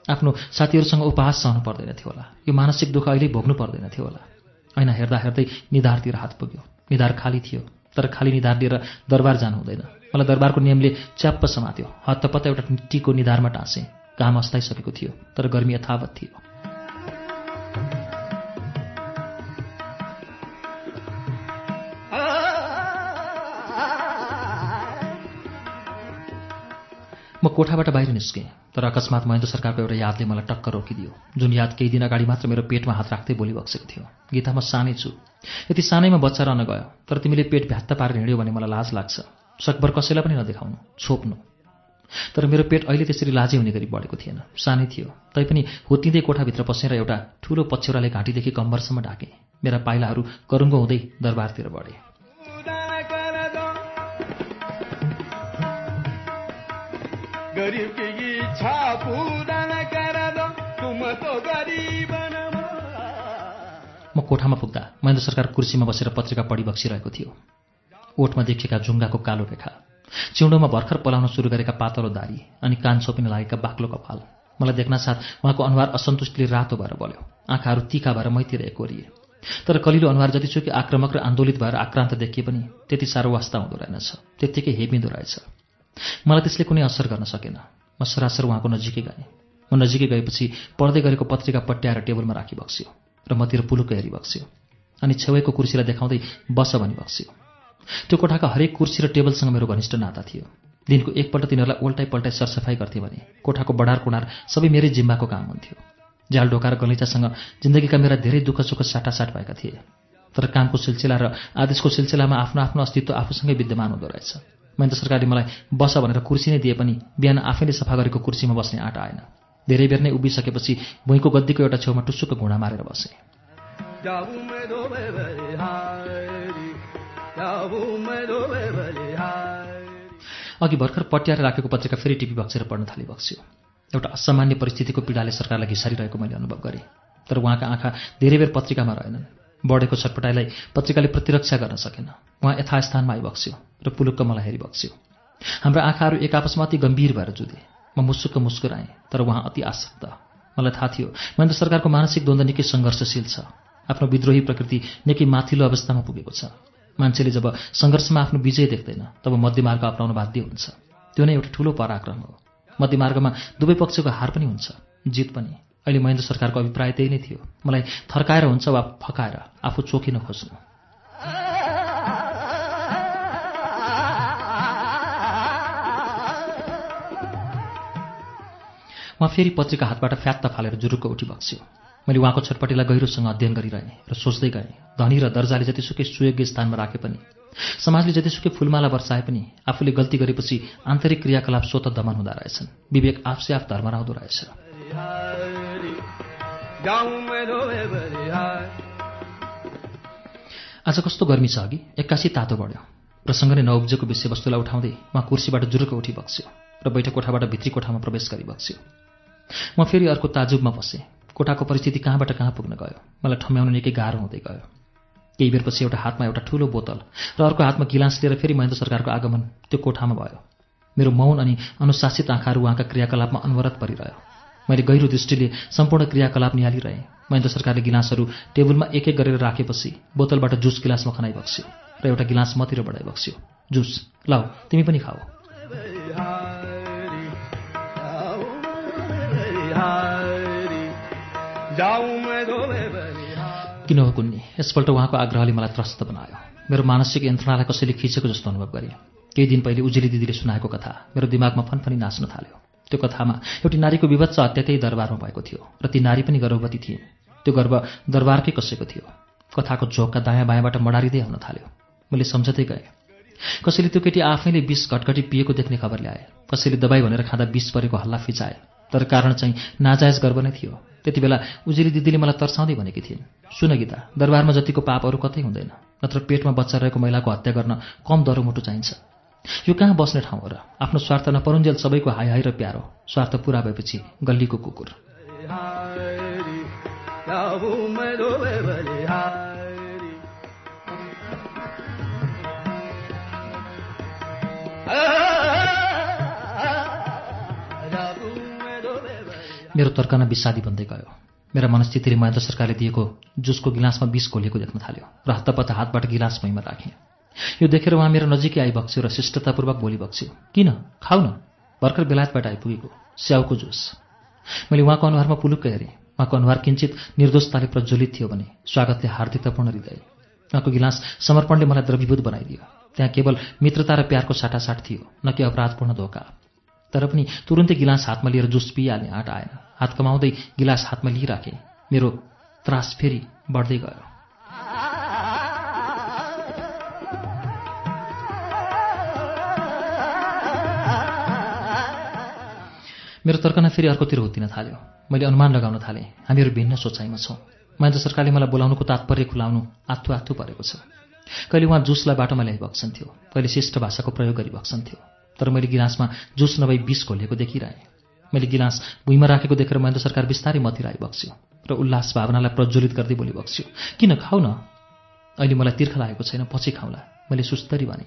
आफ्नो साथीहरूसँग उपहास सहनु पर्दैन थियो होला। यो मानसिक दुःख अहिले भोग्नु पर्दैन थियो होला। ऐना हेर्दा हेर्दै निधारतिर हात पुग्यो। निधार खाली थियो। तर खाली निधार लिएर दरबार जानु हुँदैन। मलाई दरबारको नियमले च्याप्प समात्यो। हत्तपत्त एउटा टीको निधारमा टाँसेँ। घाम अस्ताइसकेको थियो तर गर्मी यथावत थियो। म कोठाबाट बाहिर निस्केँ। तर अकस्मात महेन्द्र सरकारको एउटा यादले मलाई टक्क रोकिदियो। जुन याद केही दिन अगाडि मात्र मेरो पेटमा हात राख्दै बोली बक्सेको थियो। गीता म सानै छु। यति सानैमा बच्चा रहन गयो। तर तिमीले पेट भ्यात्त पारेर हिँड्यो भने मलाई लाज लाग्छ। सकभर कसैलाई पनि नदेखाउनु छोप्नु। तर मेरो पेट अहिले त्यसरी लाजै हुने गरी बढेको थिएन। सानै थियो। तैपनि हुत्तिँदै कोठाभित्र पसेर एउटा ठुलो पछ्यौराले घाँटीदेखि कम्बरसम्म ढाकेँ। मेरा पाइलाहरू करुङ्गो हुँदै दरबारतिर बढे। कोठामा पुग्दा महेन्द्र सरकार कुर्सीमा बसेर पत्रिका पढी बक्सिरहेको थियो। ओठमा देखिएका जुङ्गाको कालो रेखा चिउँडोमा भर्खर पलाउन सुरु गरेका पातलो दारी अनि कान छोपिन लागेका बाक्लो कपाल मलाई देख्न साथ उहाँको अनुहार असन्तुष्टिले रातो भएर बल्यो। आँखाहरू तिखा भएर मैतिर एकोरिए। तर कलिलो अनुहार जतिसुकै आक्रामक र आन्दोलित भएर आक्रान्त देखिए पनि त्यति साह्रो वास्ता हुँदो रहेनछ। त्यत्तिकै हेपिँदो रहेछ। मलाई त्यसले कुनै असर गर्न सकेन। म सरासर उहाँको नजिकै गएँ। म नजिकै गएपछि पढ्दै गरेको पत्रिका पट्याएर टेबलमा राखी बक्स्यो। र मतिर पुलुक्क हेरी बक्स्यो अनि छेउको कुर्सीलाई देखाउँदै बस भनी बक्स्यो त्यो कोठाका हरेक कुर्सी र टेबलसँग मेरो घनिष्ठ नाता थियो। दिनको एकपल्ट तिनीहरूलाई ओल्टाइ पल्टाइ सरसफाइ गर्थे भने कोठाको बडार कुणार सबै मेरै जिम्माको काम हुन्थ्यो। झ्याल ढोकाएर गलैँचासँग जिन्दगीका मेरा धेरै दुःख सुख साटासाट भएका थिए। तर कामको सिलसिला र आदेशको सिलसिलामा आफ्नो आफ्नो अस्तित्व आफूसँगै विद्यमान हुँदो रहेछ। महेन्द्र सरकारले मलाई बस भनेर कुर्सी नै दिए पनि बिहान आफैले सफा गरेको कुर्सीमा बस्ने आँट आएन। धेरै बेर नै उभिसकेपछि भुइँको गद्दीको एउटा छेउमा टुस्सुको घुँडा मारेर बसेँ। अघि भर्खर पट्याएर राखेको पत्रिका फेरि टिपी बक्सेर पढ्न थाली बक्स्यो एउटा असामान्य परिस्थितिको पीडाले सरकारलाई घिसारिरहेको मैले अनुभव गरेँ। तर उहाँका आँखा धेरै बेर पत्रिकामा रहेनन्। बढेको छटपटाइलाई पत्रिकाले प्रतिरक्षा गर्न सकेन। उहाँ यथास्थानमा आइबक्स्यो र पुलुक्क मलाई हेरिबक्स्यो। हाम्रो आँखाहरू एक आपसमा अति गम्भीर भएर जुधे। म मुस्सुक्क मुस्कुराएँ तर उहाँ अति आसक्त। मलाई थाहा थियो महेन्द्र सरकारको मानसिक द्वन्द्व निकै सङ्घर्षशील छ। आफ्नो विद्रोही प्रकृति निकै माथिल्लो अवस्थामा पुगेको छ। मान्छेले जब सङ्घर्षमा आफ्नो विजय देख्दैन तब मध्यमार्ग अप्नाउन बाध्य हुन्छ। त्यो नै एउटा ठुलो पराक्रम हो। मध्यमार्गमा दुवै पक्षको हार पनि हुन्छ जित पनि। अहिले महेन्द्र सरकारको अभिप्राय त्यही नै थियो। मलाई थर्काएर हुन्छ वा फकाएर आफू चोकिन खोज्नु। उहाँ फेरि पत्रिका हातबाट फ्यात्त फालेर जुरुक्क उठी बक्स्यो मैले उहाँको छटपटीलाई गहिरोसँग अध्ययन गरिरहेँ र सोच्दै गएँ धनी र दर्जाले जतिसुकै सुयोग्य स्थानमा राखे पनि समाजले जतिसुकै फुलमाला वर्षाए पनि आफूले गल्ती गरेपछि आन्तरिक क्रियाकलाप स्वत दमन हुँदो रहेछन्। विवेक आफसे आफ धर्मराउँदो रहेछ। आज कस्तो गर्मी छ अघि? एक्कासी तातो बढ्यो। प्रसङ्ग नै नउब्जेको विषयवस्तुलाई उठाउँदै उहाँ कुर्सीबाट जुरुक उठी बक्स्यो र बैठक कोठाबाट भित्री कोठामा प्रवेश गरी बक्स्यो म फेरि अर्को ताजुबमा बसेँ। कोठाको परिस्थिति कहाँबाट कहाँ पुग्न गयो? मलाई ठम्याउन निकै गाह्रो हुँदै गयो। केही बेरपछि एउटा हातमा एउटा ठुलो बोतल र अर्को हातमा गिलास लिएर फेरि महेन्द्र सरकारको आगमन त्यो कोठामा भयो। मेरो मौन अनि अनुशासित आँखाहरू उहाँका क्रियाकलापमा अनवरत परिरह्यो। मैले गहिरो दृष्टिले सम्पूर्ण क्रियाकलाप निहालिरहेँ। महेन्द्र सरकारले गिलासहरू टेबलमा एक एक गरेर राखेपछि बोतलबाट जुस गिलासमा खनाइबक्स्यो र एउटा गिलास मतिर बढाइबक्स्यो जुस लाऊ तिमी पनि खाऊ। किन हो कुन्नी? यसपल्ट उहाँको आग्रहले मलाई त्रस्त बनायो। मेरो मानसिक यन्त्रणालाई कसैले खिचेको जस्तो अनुभव गरेँ। केही दिन पहिले उजेली दिदीले सुनाएको कथा। मेरो दिमागमा फनफनी नाच्न थाल्यो। त्यो कथामा एउटी नारीको विभत्स हत्या त्यही दरबारमा भएको थियो र ती नारी पनि गर्भवती थिइन् त्यो गर्भ दरबारकै कसैको थियो। कथाको झोकका दायाँ बायाँबाट मडारिँदै आउन थाल्यो। मैले सम्झँदै गएँ। कसैले त्यो केटी आफैले विष घटघटी पिएको देख्ने खबर ल्याए। कसैले दबाई भनेर खाँदा विष परेको हल्ला फिचाए तर कारण चाहिँ नाजायज गर्व नै थियो। त्यति बेला उजेली दिदीले मलाई तर्साउँदै भनेकी थिइन् सुन गीता दरबारमा जतिको पाप अरू कतै हुँदैन नत्र पेटमा बच्चा रहेको महिलाको हत्या गर्न कम दरोमुटु चाहिन्छ। यो कहाँ बस्ने ठाउँ हो र? आफ्नो स्वार्थ नपरुन्जेल सबैको हाई हाई र प्यारो स्वार्थ पुरा भएपछि गल्लीको कुकुर। मेरो तर्कना विषादी बन्दै गयो। मेरा मनस्थितिले महेन्द्र सरकारले दिएको जुसको गिलासमा विष घोलिएको देख्न थाल्यो। र हत्तापत्ता हातबाट गिलास भुइँमा राखेँ यो देखेर उहाँ मेरो नजिकै आइबक्स्यो र शिष्टतापूर्वक बोली बक्स्यो किन? खाऊ न। भर्खर बेलायतबाट आइपुगेको। स्याउको जुस। मैले उहाँको अनुहारमा पुलुक्क हेरेँ। उहाँको अनुहार किञ्चित निर्दोषताले प्रज्वलित थियो भने स्वागतले हार्दिकतापूर्ण हृदय। उहाँको गिलास समर्पणले मलाई द्रवीभूत बनाइदियो। त्यहाँ केवल मित्रता र प्यारको साटासाट थियो न कि अपराधपूर्ण धोका। तर पनि तुरुन्तै गिलास हातमा लिएर जुस पिइहाल्ने आँट आएन। हात कमाउँदै गिलास हातमा लिइराखेँ। मेरो त्रास फेरि बढ्दै गयो। मेरो तर्कना फेरि अर्कोतिर हुत्तिन थाल्यो। मैले अनुमान लगाउन थालेँ हामीहरू भिन्न सोचाइमा छौँ। महेन्द्र सरकारले मलाई बोलाउनुको तात्पर्य खुलाउनु आत्थु आत्थु परेको छ। कहिले उहाँ जुसलाई बाटोमा ल्याइबक्सन्थ्यो कहिले शिष्ट भाषाको प्रयोग गरिबक्सन्थ्यो तर मैले गिलासमा जुस नभई बिस घोलिएको देखिरहेँ। मैले गिलास भुइँमा राखेको देखेर महेन्द्र सरकार बिस्तारै मतिर आइबक्स्यो र उल्लास भावनालाई प्रज्वलित गर्दै बोली बक्स्यो किन खाऊ न? अहिले मलाई तिर्खा लागेको छैन पछि खाउँला। मैले सुस्तरी भने।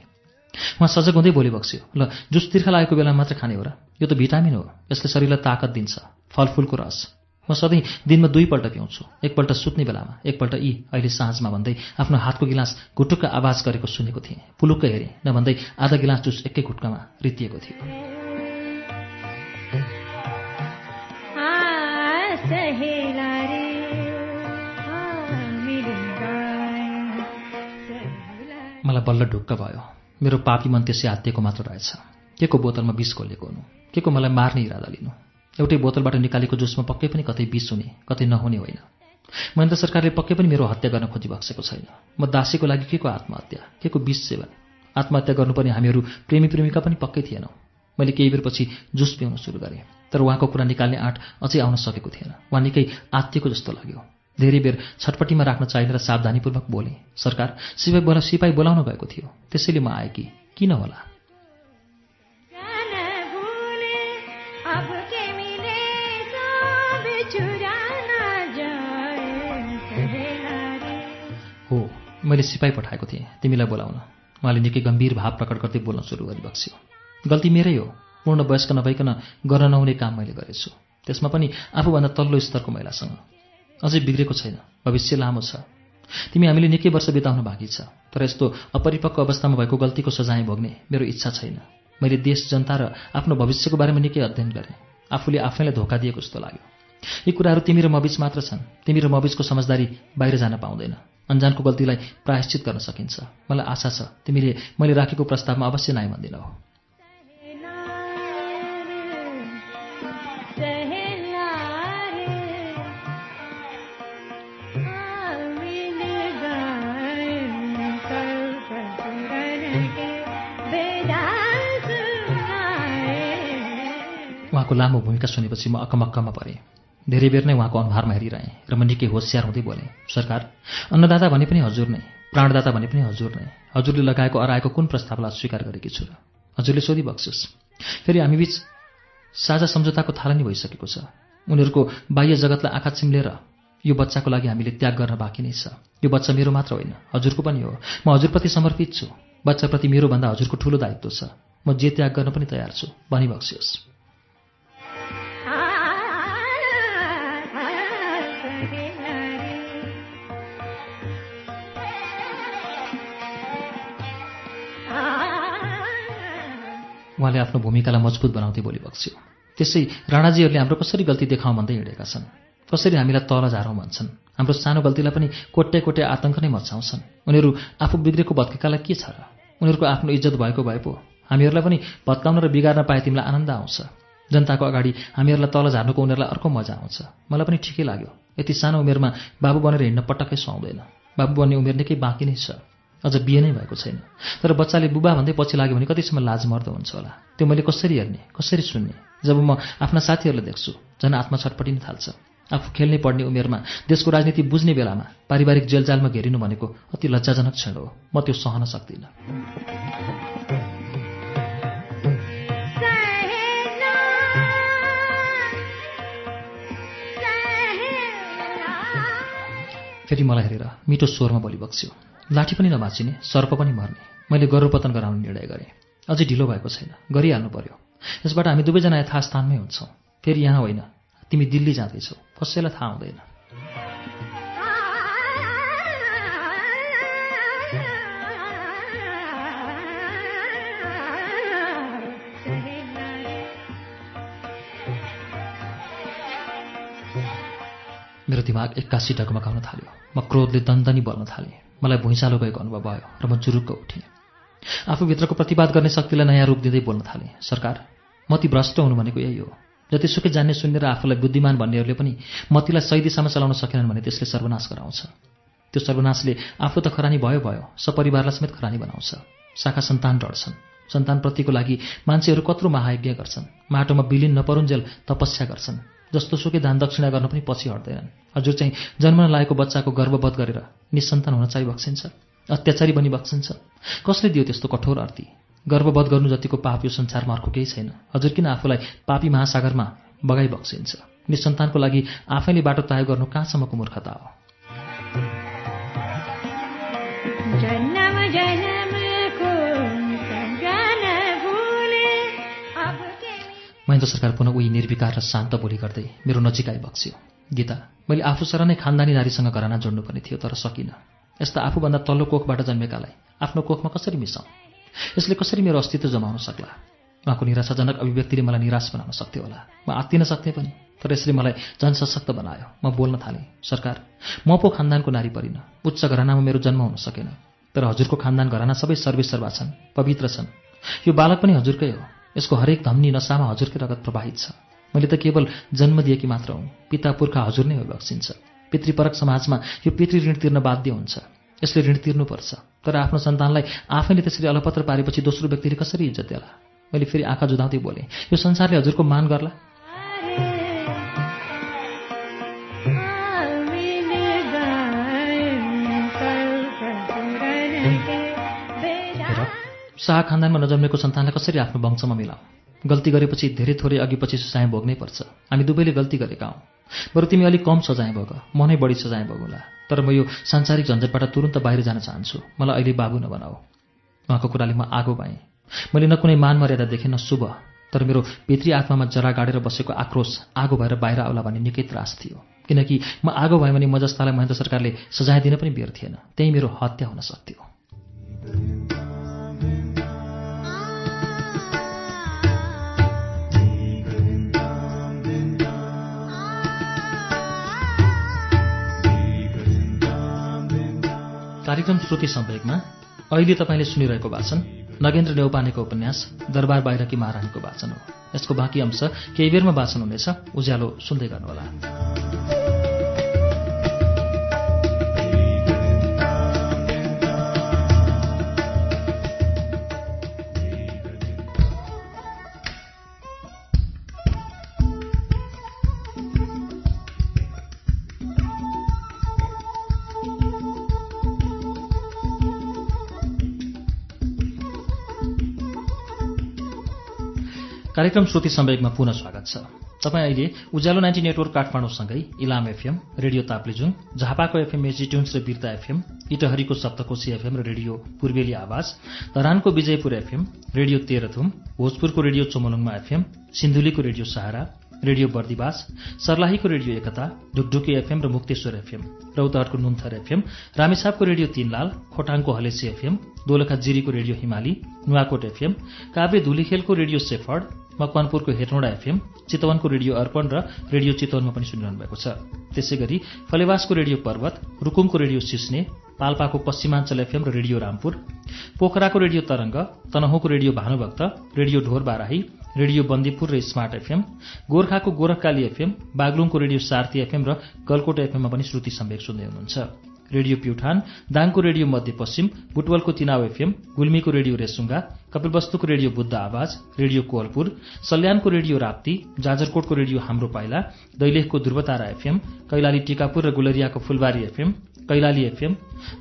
उहाँ सजग हुँदै बोली बक्स्यो ल जुस तिर्खा लागेको बेलामा मात्र खाने हो र। यो त भिटामिन हो। यसले शरीरलाई ताकत दिन्छ फलफुलको रस। म सधैँ दिनमा दुईपल्ट पिउँछु। एकपल्ट सुत्ने बेलामा एकपल्ट यी अहिले साँझमा भन्दै आफ्नो हातको गिलास घुटुक्क आवाज गरेको सुनेको थिएँ। पुलुक्क हेरेँ नभन्दै आधा गिलास जुस एकै घुट्कामा रितिएको थियो। मलाई बल्ल ढुक्क भयो। मेरो पापी मन त्यसै आत्तिएको मात्र रहेछ। के को बोतलमा विष घोलिएको हुनु? के को मलाई मार्ने इरादा लिनु? एउटै बोतलबाट निकालेको जुसमा पक्कै पनि कतै विष हुने कतै नहुने होइन। महेन्द्र सरकारले पक्कै पनि मेरो हत्या गर्न खोजिबक्सेको छैन। म दासीको लागि के को आत्महत्या के को विष सेवन? आत्महत्या गर्नुपर्ने हामीहरू प्रेमी प्रेमिका पनि पक्कै थिएनौँ। मैले केही बेरपछि जुस पिउन सुरु गरेँ तर उहाँको कुरा निकाल्ने आँट अझै आउन सकेको थिएन। उहाँ निकै आत्तिएको जस्तो लाग्यो। धेरै बेर छटपट्टिमा राख्न चाहिने र सावधानीपूर्वक बोले सरकार सिपाही बोला सिपाही बोलाउन गएको थियो। त्यसैले म आएँ कि? किन होला? मैले सिपाही पठाएको थिएँ। तिमीलाई बोलाउन। उहाँले निकै गम्भीर भाव प्रकट गर्दै बोल्न सुरु गरिबक्स्यो। गल्ती मेरै हो। पूर्ण वयस्क नभइकन गर्न नहुने काम मैले गरेछु। त्यसमा पनि आफूभन्दा तल्लो स्तरको महिलासँग। अझै बिग्रेको छैन। भविष्य लामो छ। तिमी हामीले निकै वर्ष बिताउन बाँकी छ। तर यस्तो अपरिपक्व अवस्थामा भएको गल्तीको सजाय भोग्ने मेरो इच्छा छैन। मैले देश जनता र आफ्नो भविष्यको बारेमा निकै अध्ययन गरेँ। आफूले आफैलाई धोका दिएको जस्तो लाग्यो। यी कुराहरू तिमी र मबिच मात्र छन्। तिमी र मबिचको समझदारी बाहिर जान पाउँदैन। अन्जानको गल्तीलाई प्रायश्चित गर्न सकिन्छ। मलाई आशा छ तिमीले मैले राखेको प्रस्तावमा अवश्य नाइ भन्दिनौ उहाँको लामो भूमिका सुनेपछि म अकमक्कमा परेँ। धेरै बेर नै उहाँको अनुहारमा हेरिरहेँ र म निकै होसियार हुँदै बोलेँ सरकार अन्नदाता भने पनि हजुर नै प्राणदाता भने पनि हजुर नै। हजुरले लगाएको अराएको कुन प्रस्तावलाई अस्वीकार गरेकी छु र? हजुरले सोधिबक्सोस् फेरि हामीबीच साझा सम्झौताको थालनी भइसकेको छ। उनीहरूको बाह्य जगतलाई आँखा चिम्लेर यो बच्चाको लागि हामीले त्याग गर्न बाँकी नै छ। यो बच्चा मेरो मात्र होइन हजुरको पनि हो। म हजुरप्रति समर्पित छु। बच्चाप्रति मेरोभन्दा हजुरको ठुलो दायित्व छ। म जे त्याग गर्न पनि तयार छु। भनिबक्सियोस् उहाँले आफ्नो भूमिकालाई मजबुत बनाउँदै बोली बक्स्यो। त्यसै राणाजीहरूले हाम्रो कसरी गल्ती देखाउँ भन्दै हिँडेका छन्। कसरी हामीलाई तल झारौँ भन्छन्। हाम्रो सानो गल्तीलाई पनि कोट्टे कोट्टे आतङ्क नै मचाउँछन् उनीहरू आफू बिग्रेको भत्केकालाई के छ र? उनीहरूको आफ्नो इज्जत भएको भए पो हामीहरूलाई पनि भत्काउन र बिगार्न पाए तिमीलाई आनन्द आउँछ। जनताको अगाडि हामीहरूलाई तल झार्नुको उनीहरूलाई अर्को मजा आउँछ। मलाई पनि ठिकै लाग्यो। यति सानो उमेरमा बाबु बनेर हिँड्न पटक्कै सुहाउँदैन। बाबु बन्ने उमेर निकै बाँकी नै छ। अझ बिहे नै भएको छैन। तर बच्चाले बुबा भन्दै पछि लाग्यो भने कतिसम्म लाज मर्दो हुन्छ होला। त्यो मैले कसरी हेर्ने कसरी सुन्ने? जब म आफ्ना साथीहरूलाई देख्छु झन् आत्मा छटपटिन थाल्छ। आफू खेल्नै पढ्ने उमेरमा देशको राजनीति बुझ्ने बेलामा पारिवारिक जेलजालमा घेरिनु भनेको अति लज्जाजनक क्षण हो। म त्यो सहन सक्दिनँ। फेरि मलाई हेरेर मिठो स्वरमा बोली बक्स्यो। लाठी पनि नभाँचिने सर्प पनि मर्ने। मैले गर्वपतन गराउने निर्णय गरेँ। अझै ढिलो भएको छैन। गरिहाल्नु पर्यो। यसबाट हामी दुवैजना यथास्थानमै हुन्छौँ। फेरि यहाँ होइन। तिमी दिल्ली जाँदैछौ। कसैलाई थाहा हुँदैन। मेरो दिमाग एक्कासी डगमगाउन थाल्यो। म क्रोधले दन्दनी बल्न थालेँ। मलाई भुइँचालो गएको अनुभव भयो र म जुरुक्क उठेँ। आफूभित्रको प्रतिवाद गर्ने शक्तिलाई नयाँ रूप दिँदै बोल्न थालेँ। सरकार मती भ्रष्ट हुनु भनेको यही हो। जतिसुकै जान्ने सुन्ने र आफूलाई बुद्धिमान भन्नेहरूले पनि मतीलाई सही दिशामा चलाउन सकेनन् भने त्यसले सर्वनाश गराउँछ। त्यो सर्वनाशले आफू त खरानी भयो भयो सपरिवारलाई समेत खरानी बनाउँछ। शाखा सन्तान डढ्छन्। सन्तानप्रतिको लागि मान्छेहरू कत्रो महायज्ञ गर्छन्। माटोमा विलिन नपरुन्जेल तपस्या गर्छन्। जस्तो सुकै दान दक्षिणा गर्न पनि पछि हट्दैनन्। हजुर चाहिँ जन्मन लागेको बच्चाको गर्भवध गरेर निसन्तान हुन चाहिँ बक्सिन्छ। अत्याचारी बनी बक्सिन्छ। कसले दियो त्यस्तो कठोर अर्थी गर्भवध गर्नु जतिको पाप यो संसारमा अर्को केही छैन। हजुर किन आफूलाई पापी महासागरमा बगाई बक्सिन्छ? निसन्तानको लागि आफैले बाटो तय गर्नु कहाँसम्मको मूर्खता हो? महेन्द्र सरकार पुनः उही निर्विकार र शान्त बोली गर्दै मेरो नजिक आइबक्स्यो गीता मैले आफूसर नै खानदानी नारीसँग घराना जोड्नुपर्ने थियो तर सकिनँ। यस्ता आफूभन्दा तल्लो कोखबाट जन्मेकालाई आफ्नो कोखमा कसरी मिसाउँ यसले कसरी मेरो अस्तित्व जमाउन सक्ला? उहाँको निराशाजनक अभिव्यक्तिले मलाई निराश बनाउन सक्थ्यो होला। म आत्तिन सक्थेँ पनि तर यसले मलाई झन् सशक्त बनायो। म बोल्न थालेँ सरकार म पो खानदानको नारी परिन। उच्च घरानामा मेरो जन्म हुन सकेन। तर हजुरको खानदान घराना सबै सर्वे सर्वा छन् पवित्र छन्। यो बालक पनि हजुरकै हो। यसको हरेक धम्नी नसामा हजुरकै रगत प्रवाहित छ। मैले त केवल जन्म दिएकी मात्र हुँ। पिता पुर्खा हजुर नै बक्सिन्छ पितृपरक समाजमा यो पितृ ऋण तिर्न बाध्य हुन्छ। यसले ऋण तिर्नुपर्छ। तर आफ्नो सन्तानलाई आफैले त्यसरी अलपत्र पारेपछि दोस्रो व्यक्तिले कसरी इज्जत देला? मैले फेरि आँखा जुदाउँदै बोलेँ यो संसारले हजुरको मान गर्ला? शाह खानदानमा नजन्मेको सन्तानलाई कसरी आफ्नो वंशमा मिलाऊ? गल्ती गरेपछि धेरै थोरै अघिपछि सजाय भोग्नै पर्छ। हामी दुवैले गल्ती गरेका हौँ। बरु तिमी अलिक कम सजाय भोग। म नै बढी सजाय भोगौँला तर म यो सांसारिक झन्झटबाट तुरन्त बाहिर जान चाहन्छु। मलाई अहिले बाबु नबनाऊ। उहाँको कुराले म आगो भएँ। मैले न कुनै मान मर्यादा देखेँ न शुभ। तर मेरो पितृ आत्मामा जरा गाडेर बसेको आक्रोश आगो भएर बाहिर आउला भन्ने निकै त्रास थियो। किनकि म आगो भएँ भने म जस्तालाई महेन्द्र सरकारले सजाय दिन पनि बेर थिएन। त्यही मेरो हत्या हुन सक्थ्यो। कार्यक्रम श्रुति सम्वेकमा अहिले तपाईँले सुनिरहेको वाचन नगेन्द्र नेौपानेको उपन्यास दरबार बाहिरकी महारानीको वाचन हो। यसको बाँकी अंश केही बेरमा वाचन हुनेछ। उज्यालो सुन्दै गर्नुहोला। कार्यक्रम श्रुति सम्वेकमा पुनः स्वागत छ। तपाईँ अहिले उज्यालो नाइन्टी नेटवर्क काठमाडौँसँगै इलाम एफएम रेडियो ताप्लेजुङ झापाको एफएम मेजिट्युन्स र बिर्ता एफएम इटहरीको सप्तकोशी एफएम र रेडियो पूर्वेली आवाज धरानको विजयपुर एफएम रेडियो तेह्रथुम भोजपुरको रेडियो चोमलुङमा एफएम सिन्धुलीको रेडियो सहारा रेडियो बर्दिवास सर्लाहीको रेडियो एकता ढुकढुकी एफएम र मुक्तेश्वर एफएम रौतहटको नुन्थर एफएम रामेछापको रेडियो तीनलाल खोटाङको हलेसी एफएम दोलखा जिरीको रेडियो हिमाली नुवाकोट एफएम काभ्रे धुलीखेलको रेडियो सेफर्ड मकवानपुरको हेटौँडा एफएम चितवनको रेडियो अर्पण र रेडियो चितवनमा पनि सुनिरहनु भएको छ। त्यसै गरी फलेवासको रेडियो पर्वत रुकुमको रेडियो सिस्ने पाल्पाको पश्चिमाञ्चल एफएम र रेडियो रामपुर पोखराको रेडियो तरङ्ग तनहुँको रेडियो भानुभक्त रेडियो ढोर बाराही रेडियो बन्दीपुर र स्मार्ट एफएम गोर्खाको गोरखकाली एफएम बागलुङको रेडियो सार्थी एफएम र गलकोट एफएममा पनि श्रुति सम्वेक सुन्दै हुनुहुन्छ। रेडियो प्युठान दाङको रेडियो मध्यपश्चिम बुटवलको तिनाव एफएम गुल्मीको रेडियो रेसुङ्गा कपिलवस्तुको रेडियो बुद्ध आवाज रेडियो कोवलपुर सल्यानको रेडियो राप्ती जाजरकोटको रेडियो हाम्रो पाइला दैलेखको ध्रुवतारा एफएम कैलाली टिकापुर र गुलरियाको फुलबारी एफएम कैलाली एफएम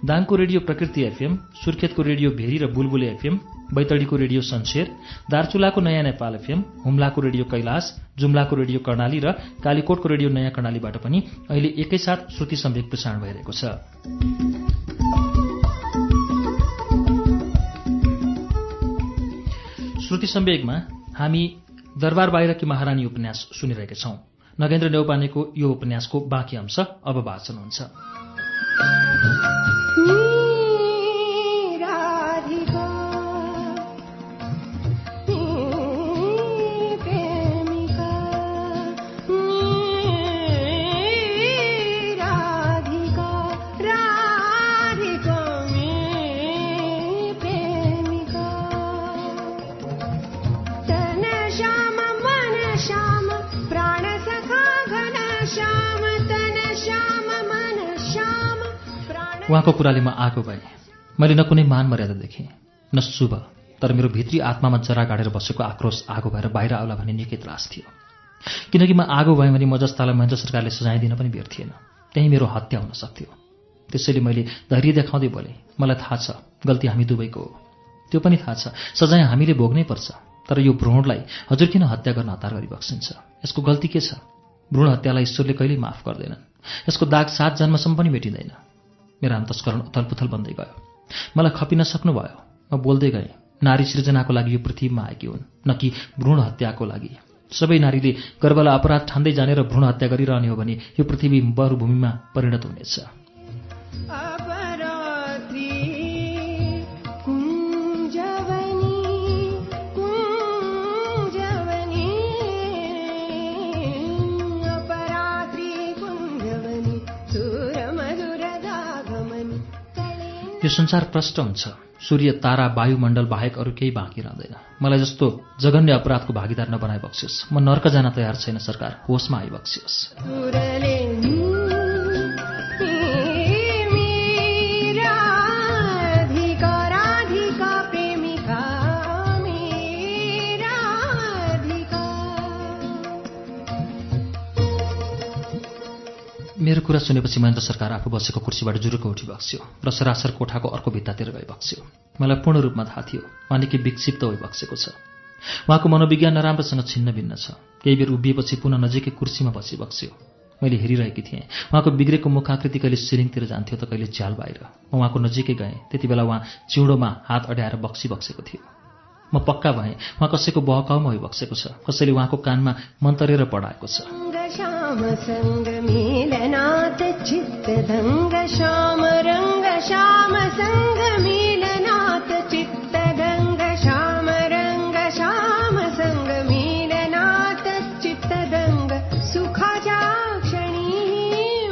दाङको रेडियो प्रकृति एफएम सुर्खेतको रेडियो भेरी र बुलबुले एफएम बैतडीको रेडियो सन्सेर दार्चुलाको नयाँ नेपाल एफएम हुम्लाको रेडियो कैलाश जुम्लाको रेडियो कर्णाली र कालीकोटको रेडियो नयाँ कर्णालीबाट पनि अहिले एकैसाथ श्रुति सम्वेक प्रसारण भइरहेको छ। श्रुति सम्वेगमा हामी दरबार बाहिरकी महारानी उपन्यास सुनिरहेका छौं। नगेन्द्र नेौपानेको यो उपन्यासको बाँकी अंश अब वाचन हुन्छ। うん。उहाँको कुराले म आगो भएँ। मैले न कुनै मान मर्यादा देखेँ न शुभ तर मेरो भित्री आत्मामा जरा गाडेर बसेको आक्रोश आगो भएर बाहिर आउला भन्ने निकै त्रास थियो। किनकि म आगो भएँ भने म जस्तालाई महेन्द्र सरकारले सजाय दिन पनि बेर थिएन। त्यही मेरो हत्या हुन सक्थ्यो। त्यसैले मैले धैर्य देखाउँदै बोलेँ मलाई थाहा छ गल्ती हामी दुवैको हो। त्यो पनि थाहा छ सजाय हामीले भोग्नै पर्छ तर यो भ्रूणलाई हजुर किन हत्या गर्न हतार गरी बक्सिन्छ यसको गल्ती के छ? भ्रूण हत्यालाई ईश्वरले कहिल्यै माफ गर्दैनन्। यसको दाग सात जन्मसम्म पनि मेटिँदैन मेरो अन्तस्करण उथलपुथल बन्दै गयो। मलाई खपिन सक्नुभयो। म बोल्दै गएँ नारी सृजनाको लागि यो पृथ्वीमा आएकी हुन् न कि भ्रूण हत्याको लागि। सबै नारीले गर्वलाई अपराध ठान्दै जाने र भ्रूण हत्या गरिरहने हो भने यो पृथ्वी मरुभूमिमा परिणत हुनेछ। यो संसार प्रष्ट हुन्छ। सूर्य तारा वायुमण्डल बाहेक अरू केही बाँकी रहँदैन। मलाई जस्तो जघन्य अपराधको भागीदार नबनाइ बक्सियोस् म नर्क जान तयार छैन सरकार। होसमा आइबक्सियोस्। मेरो कुरा सुनेपछि महेन्द्र सरकार आफू बसेको कुर्सीबाट जुरुको उठी बक्स्यो र सरासर कोठाको अर्को भित्तातिर गई बक्स्यो मलाई पूर्ण रूपमा थाहा थियो उहाँ निकै विक्षिप्त होइ बक्सेको छ। उहाँको मनोविज्ञान नराम्रोसँग छिन्न भिन्न छ। केही बेर उभिएपछि पुनः नजिकै कुर्सीमा बसी बक्स्यो मैले हेरिरहेकी थिएँ। उहाँको बिग्रेको मुखाकृति कहिले सिलिङतिर जान्थ्यो त कहिले झ्याल बाहिर। म उहाँको नजिकै गएँ। त्यति बेला उहाँ चिउँडोमा हात अड्याएर बक्सी बक्सेको थियो। म पक्का भएँ उहाँ कसैको बहकाउमा बक्सेको छ। कसैले उहाँको कानमा मन्तरेर पढाएको छ। चित्त दङ्ग श्याम रङ्ग श्याम सङ्ग मेलनाथ चित्त गङ्ग श्याम रङ्ग श्याम सङ्ग मेलनाथ चित्त दङ्ग सुखाच्या क्षणी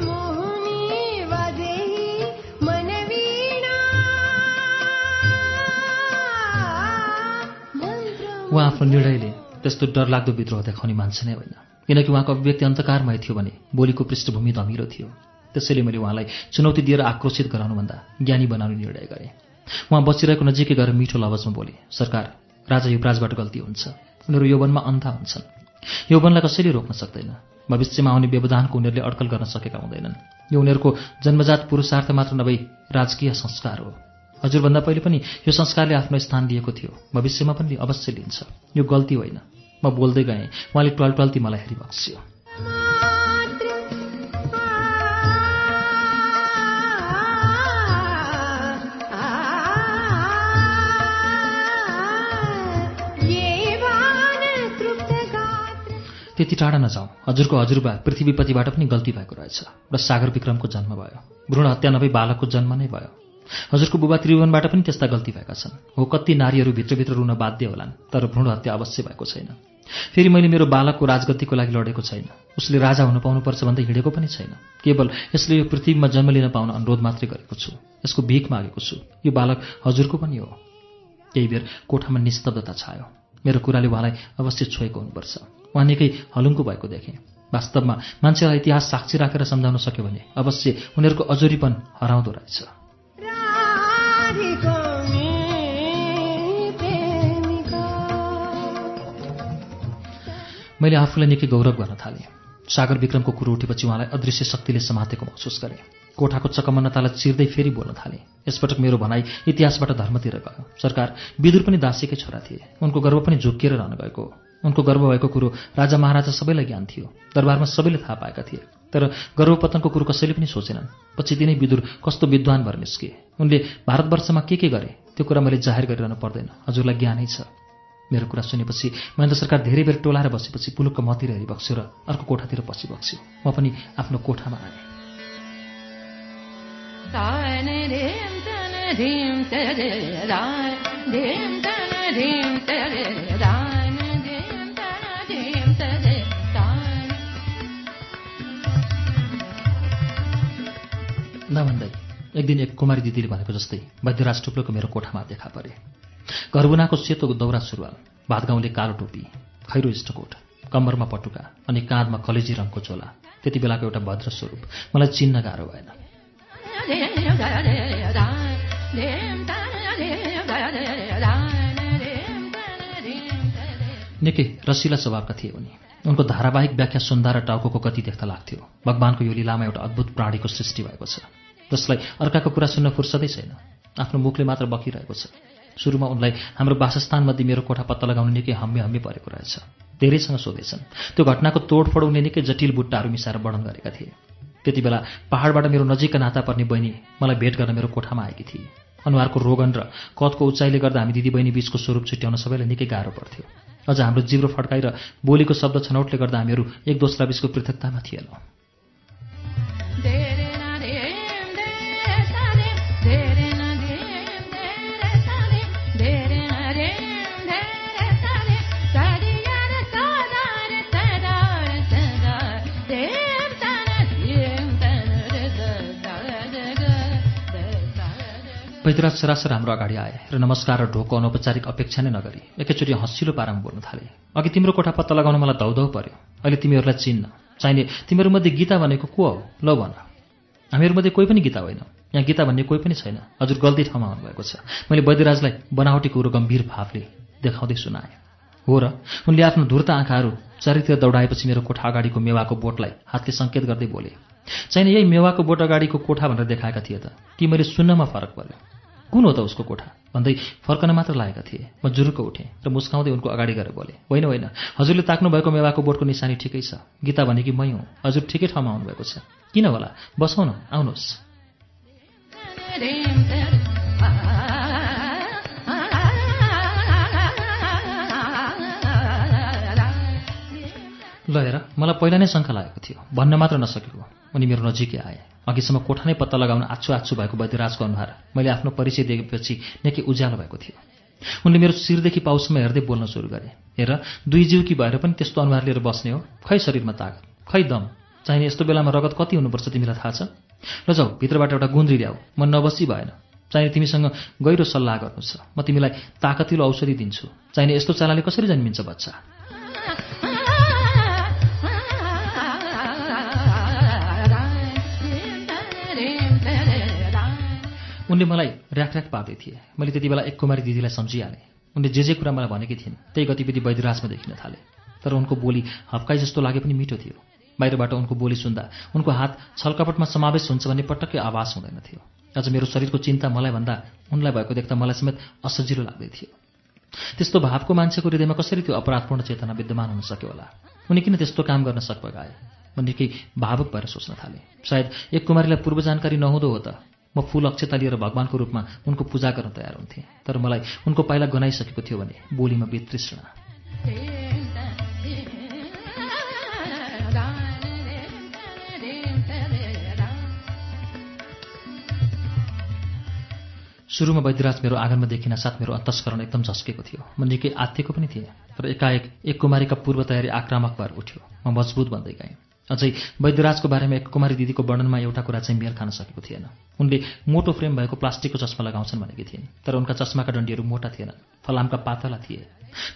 मोहिनी वाजेही मनवीणा। उहाँ आफ्नो निर्णयले त्यस्तो डरलाग्दो विद्रोह देखाउने मान्छे नै होइन। किनकि उहाँको अभिव्यक्ति अन्तकारमय थियो भने बोलीको पृष्ठभूमि धमिलो थियो। त्यसैले मैले उहाँलाई चुनौती दिएर आक्रोशित गराउनुभन्दा ज्ञानी बनाउने निर्णय गरेँ। उहाँ बसिरहेको नजिकै गएर मिठो लवजमा बोले सरकार राजा युवराजबाट गल्ती हुन्छ। उनीहरू यौवनमा अन्धा हुन्छन्। यौवनलाई कसैले रोक्न सक्दैन। भविष्यमा आउने व्यवधानको उनीहरूले अड्कल गर्न सकेका हुँदैनन्। यो उनीहरूको जन्मजात पुरुषार्थ मात्र नभई राजकीय संस्कार हो। हजुरभन्दा पहिले पनि यो संस्कारले आफ्नो स्थान लिएको थियो। भविष्यमा पनि अवश्य लिन्छ। यो गल्ती होइन। म बोल्दै गएँ। उहाँले टल्टल्ती मलाई हेरी त्यति टाढा नजाउँ हजुरको हजुरबा पृथ्वीपतिबाट पनि गल्ती भएको रहेछ र सागर विक्रमको जन्म भयो। भ्रूण हत्या नभई बालकको जन्म नै भयो। हजुरको बुबा त्रिभुवनबाट पनि त्यस्ता गल्ती भएका छन्। हो कति नारीहरू भित्रभित्र रुन बाध्य होलान् तर भ्रूण हत्या अवश्य भएको छैन। फेरि मैले मेरो बालकको राजगतिको लागि लडेको छैन। उसले राजा हुन पाउनुपर्छ भन्दै हिँडेको पनि छैन। केवल यसले यो पृथ्वीमा जन्म लिन पाउन अनुरोध मात्रै गरेको छु। यसको भिख मागेको छु। यो बालक हजुरको पनि हो। केही बेर कोठामा निस्तब्धता छायो। मेरो कुराले उहाँलाई अवश्य छोएको हुनुपर्छ। उहाँ निकै हलुङ्को भएको देखेँ। वास्तवमा मान्छेलाई इतिहास साक्षी राखेर सम्झाउन सक्यो भने अवश्य उनीहरूको अजोरीपन हराउँदो रहेछ। मैले आफूलाई निकै गौरव गर्न थालेँ। सागर विक्रमको कुरो उठेपछि उहाँलाई अदृश्य शक्तिले समातेको महसुस गरेँ। कोठाको चकमन्नतालाई चिर्दै फेरि बोल्न थालेँ। यसपटक मेरो भनाइ इतिहासबाट धर्मतिर गयो। सरकार विदुर पनि दासीकै छोरा थिए। उनको गर्व पनि झुक्किएर रहन गएको। उनको गर्व भएको कुरो राजा महाराजा सबैलाई ज्ञान थियो दरबारमा सबैले थाहा पाएका थिए। तर गर्भपतनको कुरो कसैले पनि सोचेनन्। पछि तिनै विदुर कस्तो विद्वान भएर निस्के। उनले भारतवर्षमा के के गरे त्यो कुरा मैले जाहेर गरिरहनु पर्दैन। हजुरलाई ज्ञानै छ। मेरो कुरा सुनेपछि महेन्द्र सरकार धेरै बेर टोलाएर बसेपछि पुलुक्क मतिर हेरी बक्स्यो र अर्को कोठातिर पछि बक्स्यो म पनि आफ्नो कोठामा आएँ। नभन्दै एक दिन एक कुमारी दिदीले भनेको जस्तै वैद्यराज टुप्लोको मेरो कोठामा देखा परे। घरबुनाको सेतो दौरा सुरुवाल भातगाउँले कालो टोपी खैरो इष्टकोट कम्मरमा पटुका अनि काँधमा कलेजी रङको चोला त्यति बेलाको एउटा भद्र स्वरूप। मलाई चिन्न गाह्रो भएन। निकै रसिला स्वभावका थिए उनी। उनको धारावाहिक व्याख्या सुन्दा र टाउको गति देख्दा लाग्थ्यो। भगवानको यो लीलामा एउटा अद्भुत प्राणीको सृष्टि भएको छ। जसलाई अर्काको कुरा सुन्न फुर्सदै छैन। आफ्नो मुखले मात्र बकिरहेको छ। सुरुमा उनलाई हाम्रो वासस्थानमध्ये मेरो कोठा पत्ता लगाउन निकै हम्मे हम्मे परेको रहेछ। धेरैसँग सोधेछन्। त्यो घटनाको तोडफोड उनले निकै जटिल बुट्टाहरू मिसाएर वर्णन गरेका थिए। त्यति बेला पहाडबाट मेरो नजिकका नाता पर्ने बहिनी मलाई भेट गर्न मेरो कोठामा आएकी थिए। अनुहारको रोगन र कदको उचाइले गर्दा हामी दिदीबहिनी बीचको स्वरूप छुट्याउन सबैलाई निकै गाह्रो पर्थ्यो। अझ हाम्रो जिब्रो फड्काइ र बोलीको शब्द छनौटले गर्दा हामीहरू एक दोस्रा बीचको पृथकतामा थिएनौँ। वैद्यराज सरासर हाम्रो अगाडि आए र नमस्कार र ढोको अनौपचारिक अपेक्षा नै नगरी एकैचोटि हँसिलो पारामा बोल्न थाले। अघि तिम्रो कोठा पत्ता लगाउन मलाई धौधौ पर्यो। अहिले तिमीहरूलाई चिन्न। चाहिने तिमीहरूमध्ये गीता भनेको को हो? ल भन। हामीहरूमध्ये कोही पनि गीता होइन। यहाँ गीता भन्ने कोही पनि छैन। हजुर गल्ती ठाउँमा आउनुभएको छ। मैले वैद्यराजलाई बनावटी कुरो गम्भीर भावले देखाउँदै सुनाएँ। हो र उनले आफ्नो धुर्त आँखाहरू चारैतिर दौडाएपछि मेरो कोठा अगाडिको मेवाको बोटलाई हातले सङ्केत गर्दै बोले। चाहिने यही मेवाको बोट अगाडिको कोठा भनेर देखाएका थिए त। कि मैले सुन्नमा फरक पर्यो? कुन हो त उसको कोठा? भन्दै फर्कन मात्र लागेका थिए। म जुरुक्क उठेँ र मुस्काउँदै उनको अगाडि गएर बोले होइन होइन हजुरले ताक्नु भएको मेवाको बोटको निशानी ठिकै छ। गीता भनेकी मै हुँ। हजुर ठिकै ठाउँमा आउनुभएको छ। किन होला? बसौँ न आउनुहोस्। ल मलाई पहिला नै शङ्का लागेको थियो। भन्न मात्र नसकेको। उनी मेरो नजिकै आए। अघिसम्म कोठा नै पत्ता लगाउन आछु आछु भएको वैद्यराजको अनुहार मैले आफ्नो परिचय दिएपछि निकै उज्यालो भएको थियो। उनले मेरो शिरदेखि पाउसम्म हेर्दै बोल्न सुरु गरे। हेर दुई जीवकी भएर पनि त्यस्तो अनुहार लिएर बस्ने हो। खै शरीरमा तागत? खै दम? चाहिने यस्तो बेलामा रगत कति हुनुपर्छ तिमीलाई थाहा छ? ल जाऊ भित्रबाट एउटा गुन्द्री ल्याऊ। म नबसी भएन। चाहिने तिमीसँग गहिरो सल्लाह गर्नु छ म तिमीलाई ताकतिलो औषधि दिन्छु। चाहिने यस्तो चालाले कसरी जन्मिन्छ बच्चा? उनले मलाई र्याक पार्दै थिए। मैले त्यति बेला एक कुमारी दिदीलाई सम्झिहालेँ। उनले जे जे कुरा मलाई भनेकी थिइन् त्यही गतिविधि वैद्यराजमा देखिन थाले। तर उनको बोली हप्काई जस्तो लागे पनि मिठो थियो। बाहिरबाट उनको बोली सुन्दा उनको हात छलकपटमा समावेश हुन्छ भन्ने पटक्कै आवाज हुँदैन थियो। अझ मेरो शरीरको चिन्ता मलाई भन्दा उनलाई भएको देख्दा मलाई समेत असजिलो लाग्दै थियो। त्यस्तो भावको मान्छेको हृदयमा कसरी त्यो अपराधपूर्ण चेतना विद्यमान हुन सक्यो होला? उनी किन त्यस्तो काम गर्न सकपगाए म निकै भावुक भएर सोच्न थालेँ। सायद एक कुमारीलाई पूर्व जानकारी नहुँदो हो त। म फूल अक्षता लिएर भगवान्को रूपमा उनको पूजा गर्न तयार हुन्थेँ। तर मलाई उनको पाइला गनाइसकेको थियो भने बोलीमा वितृष्णा। सुरुमा वैद्यराज मेरो आँगनमा देखिन साथ मेरो अन्तस्करण एकदम झस्केको थियो। म निकै आत्तिएको पनि थिएँ तर एकाएक एक कुमारीका पूर्व तयारी आक्रामक भएर उठ्यो। म मजबुत बन्दै गएँ। अझै वैद्यराजको बारेमा एक कुमारी दिदीको वर्णनमा एउटा कुरा चाहिँ मेल खान सकेको थिएन। उनले मोटो फ्रेम भएको प्लास्टिकको चस्मा लगाउँछन् भनेकी थिइन् तर उनका चस्माका डन्डीहरू मोटा थिएनन् फलामका पातला थिए।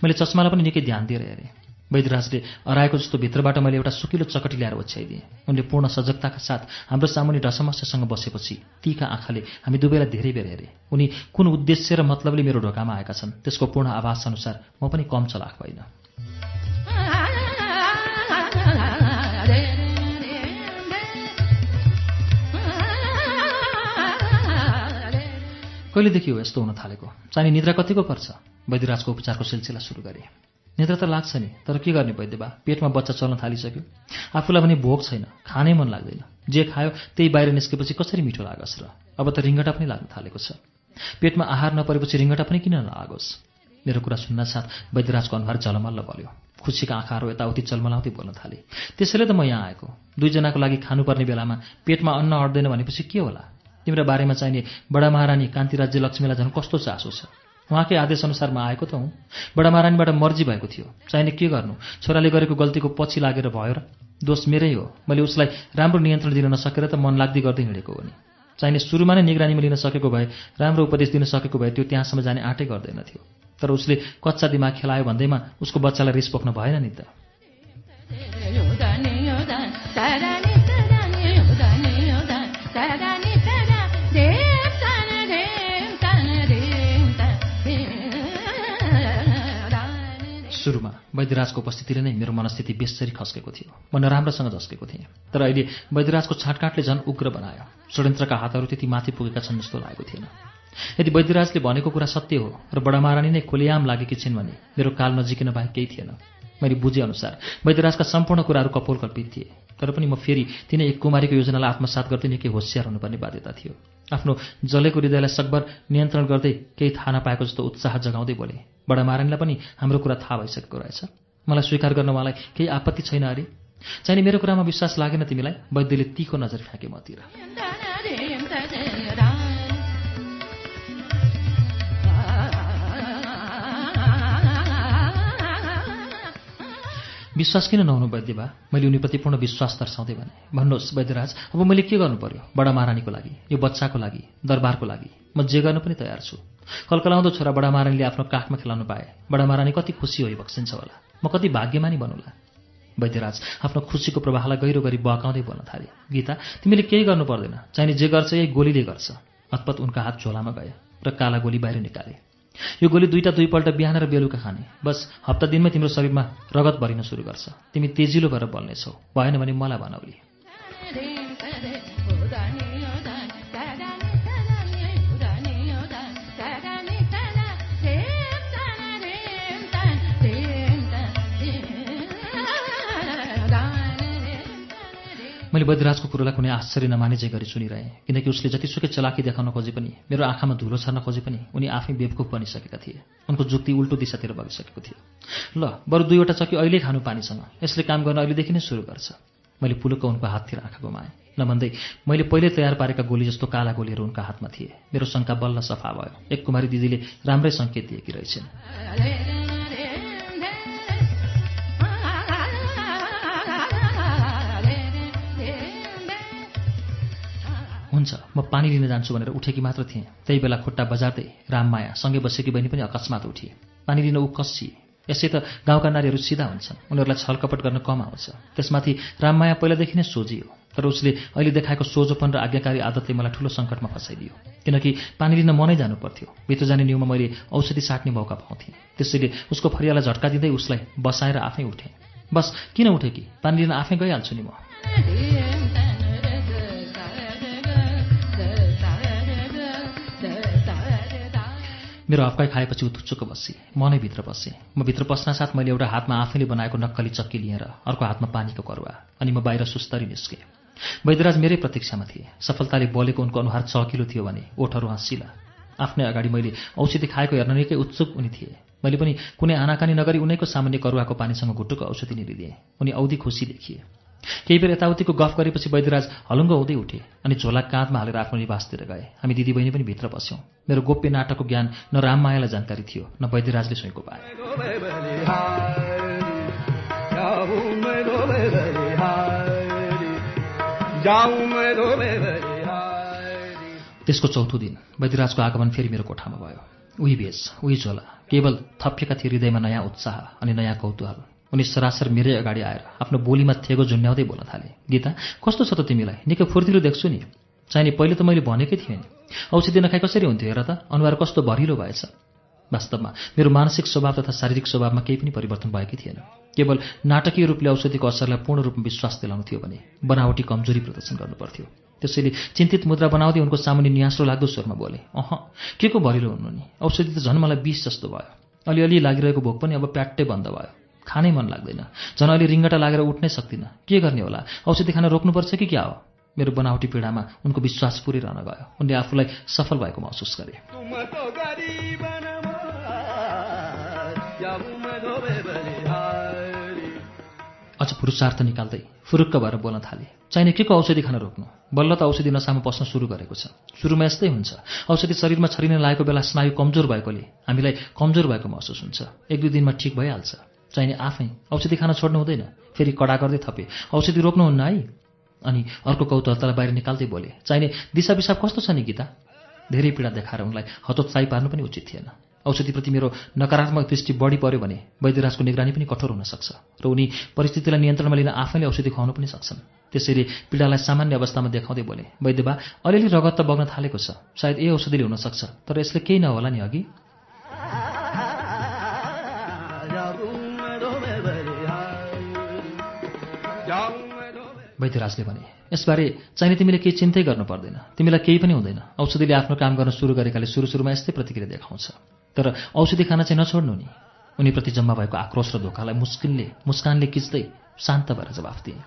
मैले चस्मालाई पनि निकै ध्यान दिएर हेरेँ। वैद्यराजले अराएको जस्तो भित्रबाट मैले एउटा सुकिलो चकटी ल्याएर ओछ्याइदिएँ। उनले पूर्ण सजगताका साथ हाम्रो सामुनि ढसमस्यसँग बसेपछि तीका आँखाले हामी दुवैलाई धेरै बेर हेरे। उनी कुन उद्देश्य र मतलबले मेरो ढोकामा आएका छन् त्यसको पूर्ण आभास अनुसार म पनि कम चलाक भइन कहिलेदेखि हो यस्तो हुन थालेको? चाहिने निद्रा कतिको पर्छ? वैद्यराजको उपचारको सिलसिला सुरु गरे। निद्रा त लाग्छ नि तर के गर्ने वैद्यबा पेटमा बच्चा चल्न थालिसक्यो। आफूलाई पनि भोग छैन खानै मन लाग्दैन। जे खायो त्यही बाहिर निस्केपछि कसरी मिठो लागोस् र? अब त रिङ्गटा पनि लाग्न थालेको छ। पेटमा आहार नपरेपछि रिङ्गटा पनि किन नलागोस्? मेरो कुरा सुन्न साथ वैद्यराजको अनुहार झलमल्ल बल्यो। खुसीका आँखाहरू यताउति चलमलाउँदै बोल्न थाले। त्यसैले त म यहाँ आएको। दुईजनाको लागि खानुपर्ने बेलामा पेटमा अन्न अट्दैन भनेपछि के होला? तिम्रो बारेमा चाहिने बडा महारानी कान्ति राज्य लक्ष्मीलाई झन् कस्तो चासो छ? उहाँकै आदेशअनुसार म आएको त हुँ। बडा महारानीबाट मर्जी भएको थियो। चाहिने के गर्नु? छोराले गरेको गल्तीको पछि लागेर भयो र? दोष मेरै हो। मैले उसलाई राम्रो नियन्त्रण दिन नसकेर त मन लाग्दै गर्दै हिँडेको हो नि। चाहिने सुरुमा नै निगरानीमा लिन सकेको भए राम्रो उपदेश दिन सकेको भए त्यो त्यहाँसम्म जाने आँटै गर्दैन थियो। तर उसले कच्चा दिमाग खेलायो भन्दैमा उसको बच्चालाई रिस पोख्न भएन नि त। सुरुमा वैद्यराजको उपस्थितिले नै मेरो मनस्थिति बेसरी खस्केको थियो। म नराम्रोसँग झस्केको थिएँ। तर अहिले वैद्यराजको छाँटकाँटले झन् उग्र बनायो। षड्यन्त्रका हातहरू त्यति माथि पुगेका छन् जस्तो लागेको थिएन। यदि वैद्यराजले भनेको कुरा सत्य हो र बडा महारानी नै खोलियाम लागेकी छिन् भने मेरो काल नजिकिन बाहेक केही थिएन। मैले बुझेअनुसार वैद्यराजका सम्पूर्ण कुराहरू कपोल कल्पित थिए। तर पनि म फेरि तिनै एक कुमारीको योजनालाई आत्मसात गर्दै निकै होसियार हुनुपर्ने बाध्यता थियो। आफ्नो जलेको हृदयलाई सकभर नियन्त्रण गर्दै केही थाहा नपाएको जस्तो उत्साह जगाउँदै बोले बडा महारानीलाई पनि हाम्रो कुरा थाहा भइसकेको रहेछ। मलाई स्वीकार गर्न उहाँलाई केही आपत्ति छैन अरे। चाहिने मेरो कुरामा विश्वास लागेन तिमीलाई। वैद्यले तीको नजर फ्याँके मतिर। विश्वास किन नहुनु वैद्य बा? मैले उनीप्रति पूर्ण विश्वास दर्शाउँदै भने। भन्नुहोस् वैद्यराज अब मैले के गर्नु पर्यो? बडा महारानीको लागि यो बच्चाको लागि दरबारको लागि। म जे गर्नु पनि तयार छु। कलकलाउँदो छोरा बडा महारानीले आफ्नो काखमा खेलाउनु पाए। बडा महारानी कति खुसी होइ बक्सिन्छ होला। म कति भाग्यमानी बनौला। वैद्यराज आफ्नो खुसीको प्रवाहलाई गहिरो गरी बहकाउँदै बोल्न थाले। गीता तिमीले केही गर्नु पर्दैन। चाहिने जे गर्छ यही गोलीले गर्छ। हतपत उनका हात झोलामा गए र काला गोली बाहिर निकाले। यो गोली दुईटा दुईपल्ट बिहान र बेलुका खाने। बस हप्ता दिनमै तिम्रो शरीरमा रगत भरिन सुरु गर्छ। तिमी तेजिलो भएर बल्नेछौ। भएन भने मलाई भनौली मैले वैद्यराजको कुरोलाई कुनै आश्चर्य नमाने जे गरी सुनिरहेँ किनकि उसले जतिसुकै चलाकी देखाउन खोजे पनि मेरो आँखामा धुलो छर्न खोजे पनि उनी आफै बेवकुफ बनिसकेका थिए। उनको जुक्ति उल्टो दिशातिर बगिसकेको थियो। ल बरु दुईवटा चकी अहिले खानु पानीसँग। यसले काम गर्न अहिलेदेखि नै सुरु गर्छ। मैले पुलुक्क उनको हाततिर आँखा गुमाएँ। नभन्दै मैले पहिले तयार पारेका गोली जस्तो काला गोलीहरू उनका हातमा थिए। मेरो शङ्का बल्ल सफा भयो। एक कुमारी दिदीले राम्रै सङ्केत दिएकी रहेछन्। हुन्छ म पानी लिन जान्छु भनेर उठेकी मात्र थिएँ। त्यही बेला खुट्टा बजार्दै राममाया सँगै बसेकी बहिनी पनि अकस्मात उठिए। पानी लिन ऊ कसिए यसै त गाउँका नारीहरू सिधा हुन्छन्। उनीहरूलाई छलकपट गर्न कम आउँछ। त्यसमाथि राममाया पहिलादेखि नै सोझियो तर उसले अहिले देखाएको सोझोपन र आज्ञाकारी आदतले मलाई ठुलो सङ्कटमा फसाइदियो। किनकि पानी लिन मनै जानु पर्थ्यो भित्र जाने न्युमा मैले औषधि साट्ने मौका पाउँथेँ। त्यसैले उसको फरियालाई झट्का दिँदै उसलाई बसाएर आफै उठेँ। बस किन उठेँ कि पानी लिन आफै गइहाल्छु नि म। मेरो हप्काइ खाएपछि ऊ बसी। म नै भित्र बसेँ। म भित्र पस्नासाथ मैले एउटा हातमा आफैले बनाएको नक्कली चक्की लिएर अर्को हातमा पानीको करुवा अनि म बाहिर सुस्तरी निस्केँ। वैद्यराज मेरै प्रतीक्षामा थिए। सफलताले बोलेको उनको अनुहार चकिलो थियो भने ओठहरू हाँसिला। आफ्नै अगाडि मैले औषधि खाएको हेर्न निकै उत्सुक उनी थिए। मैले पनि कुनै आनाकानी नगरी उनैको सामान्य करुवाको पानीसँग घुटुको औषधि निलिदिएँ। उनी औधी खुसी देखिए। केही बेर यताउतिको गफ गरेपछि वैद्यराज हलुङ्ग हुँदै उठे अनि झोला काँधमा हालेर आफ्नो निवासतिर गए। हामी दिदीबहिनी पनि भित्र बस्यौँ। मेरो गोप्य नाटकको ज्ञान न राममायालाई जानकारी थियो न वैद्यराजले सुइँको पाए। त्यसको चौथो दिन वैद्यराजको आगमन फेरि मेरो कोठामा भयो। उही भेष उही झोला केवल थपिएका थिए हृदयमा नयाँ उत्साह अनि नयाँ कौतूहल। उनी सरासर मेरै अगाडि आएर आफ्नो बोलीमा थेगो झुन्ड्याउँदै बोल्न थाले। गीता कस्तो छ त तिमीलाई? निकै फुर्तिलो देख्छु नि। चाहिने पहिले त मैले भनेकै थिएँ नि। औषधि नखाइ कसरी हुन्थ्यो हेर त? अनुहार कस्तो भरिलो भएछ। वास्तवमा मेरो मानसिक स्वभाव तथा शारीरिक स्वभावमा केही पनि परिवर्तन भएकै थिएन। केवल नाटकीय रूपले औषधिको असरलाई पूर्ण रूपमा विश्वास दिलाउनु थियो भने बनावटी कमजोरी प्रदर्शन गर्नुपर्थ्यो। त्यसैले चिन्तित मुद्रा बनाउँदै उनको सामुन्ने नियास्रो लाग्दो स्वरमा बोले अह के को भरिलो हुनु नि? औषधि त झन् मलाई विष जस्तो भयो। अलिअलि लागिरहेको भोक पनि अब प्याट्टै बन्द भयो। खानै मन लाग्दैन। झन् अहिले रिङ्गटा लागेर उठ्नै सक्दिनँ। के गर्ने होला? औषधि खान रोक्नुपर्छ कि क्या हो? मेरो बनावटी पीडामा उनको विश्वास पुरै रहन गयो। उनले आफूलाई सफल भएको महसुस गरे। अझ पुरुषार्थ निकाल्दै फुरुक्क भएर बोल्न थाले। चाहिने के को औषधि खान रोक्नु? बल्ल त औषधि नसामा पस्न सुरु गरेको छ। सुरुमा यस्तै हुन्छ। औषधि शरीरमा छरिन लागेको बेला स्नायु कमजोर भएकोले हामीलाई कमजोर भएको महसुस हुन्छ। एक दुई दिनमा ठिक भइहाल्छ। चाहिने आफै औषधि खान छोड्नु हुँदैन। फेरि कडा गर्दै थपे। औषधि रोक्नुहुन्न है? अनि अर्को कौतूहलतालाई बाहिर निकाल्दै बोले चाहिने दिशा पिसाब कस्तो छ नि गीता? धेरै पीडा देखाएर उनलाई हतोत्साही पार्नु पनि उचित थिएन। औषधिप्रति मेरो नकारात्मक दृष्टि बढी पर्यो भने वैद्यराजको निगरानी पनि कठोर हुन सक्छ र उनी परिस्थितिलाई नियन्त्रणमा लिन आफैले औषधि खुवाउनु पनि सक्छन्। त्यसैले पीडालाई सामान्य अवस्थामा देखाउँदै बोले वैद्यबा अलिअलि रगत त बग्न थालेको छ। सायद यही औषधिले हुन सक्छ तर यसले केही नहोला नि अघि। वैद्यराजले भने यसबारे चाहिने तिमीले केही चिन्तै गर्नु पर्दैन। तिमीलाई केही पनि हुँदैन। औषधिले आफ्नो काम गर्न सुरु गरेकाले सुरु सुरुमा यस्तै प्रतिक्रिया देखाउँछ। तर औषधि खान चाहिँ नछोड्नु नि। उनीप्रति जम्मा भएको आक्रोश र धोकालाई मुस्किलले मुस्कानले किच्दै शान्त भएर जवाफ दिए।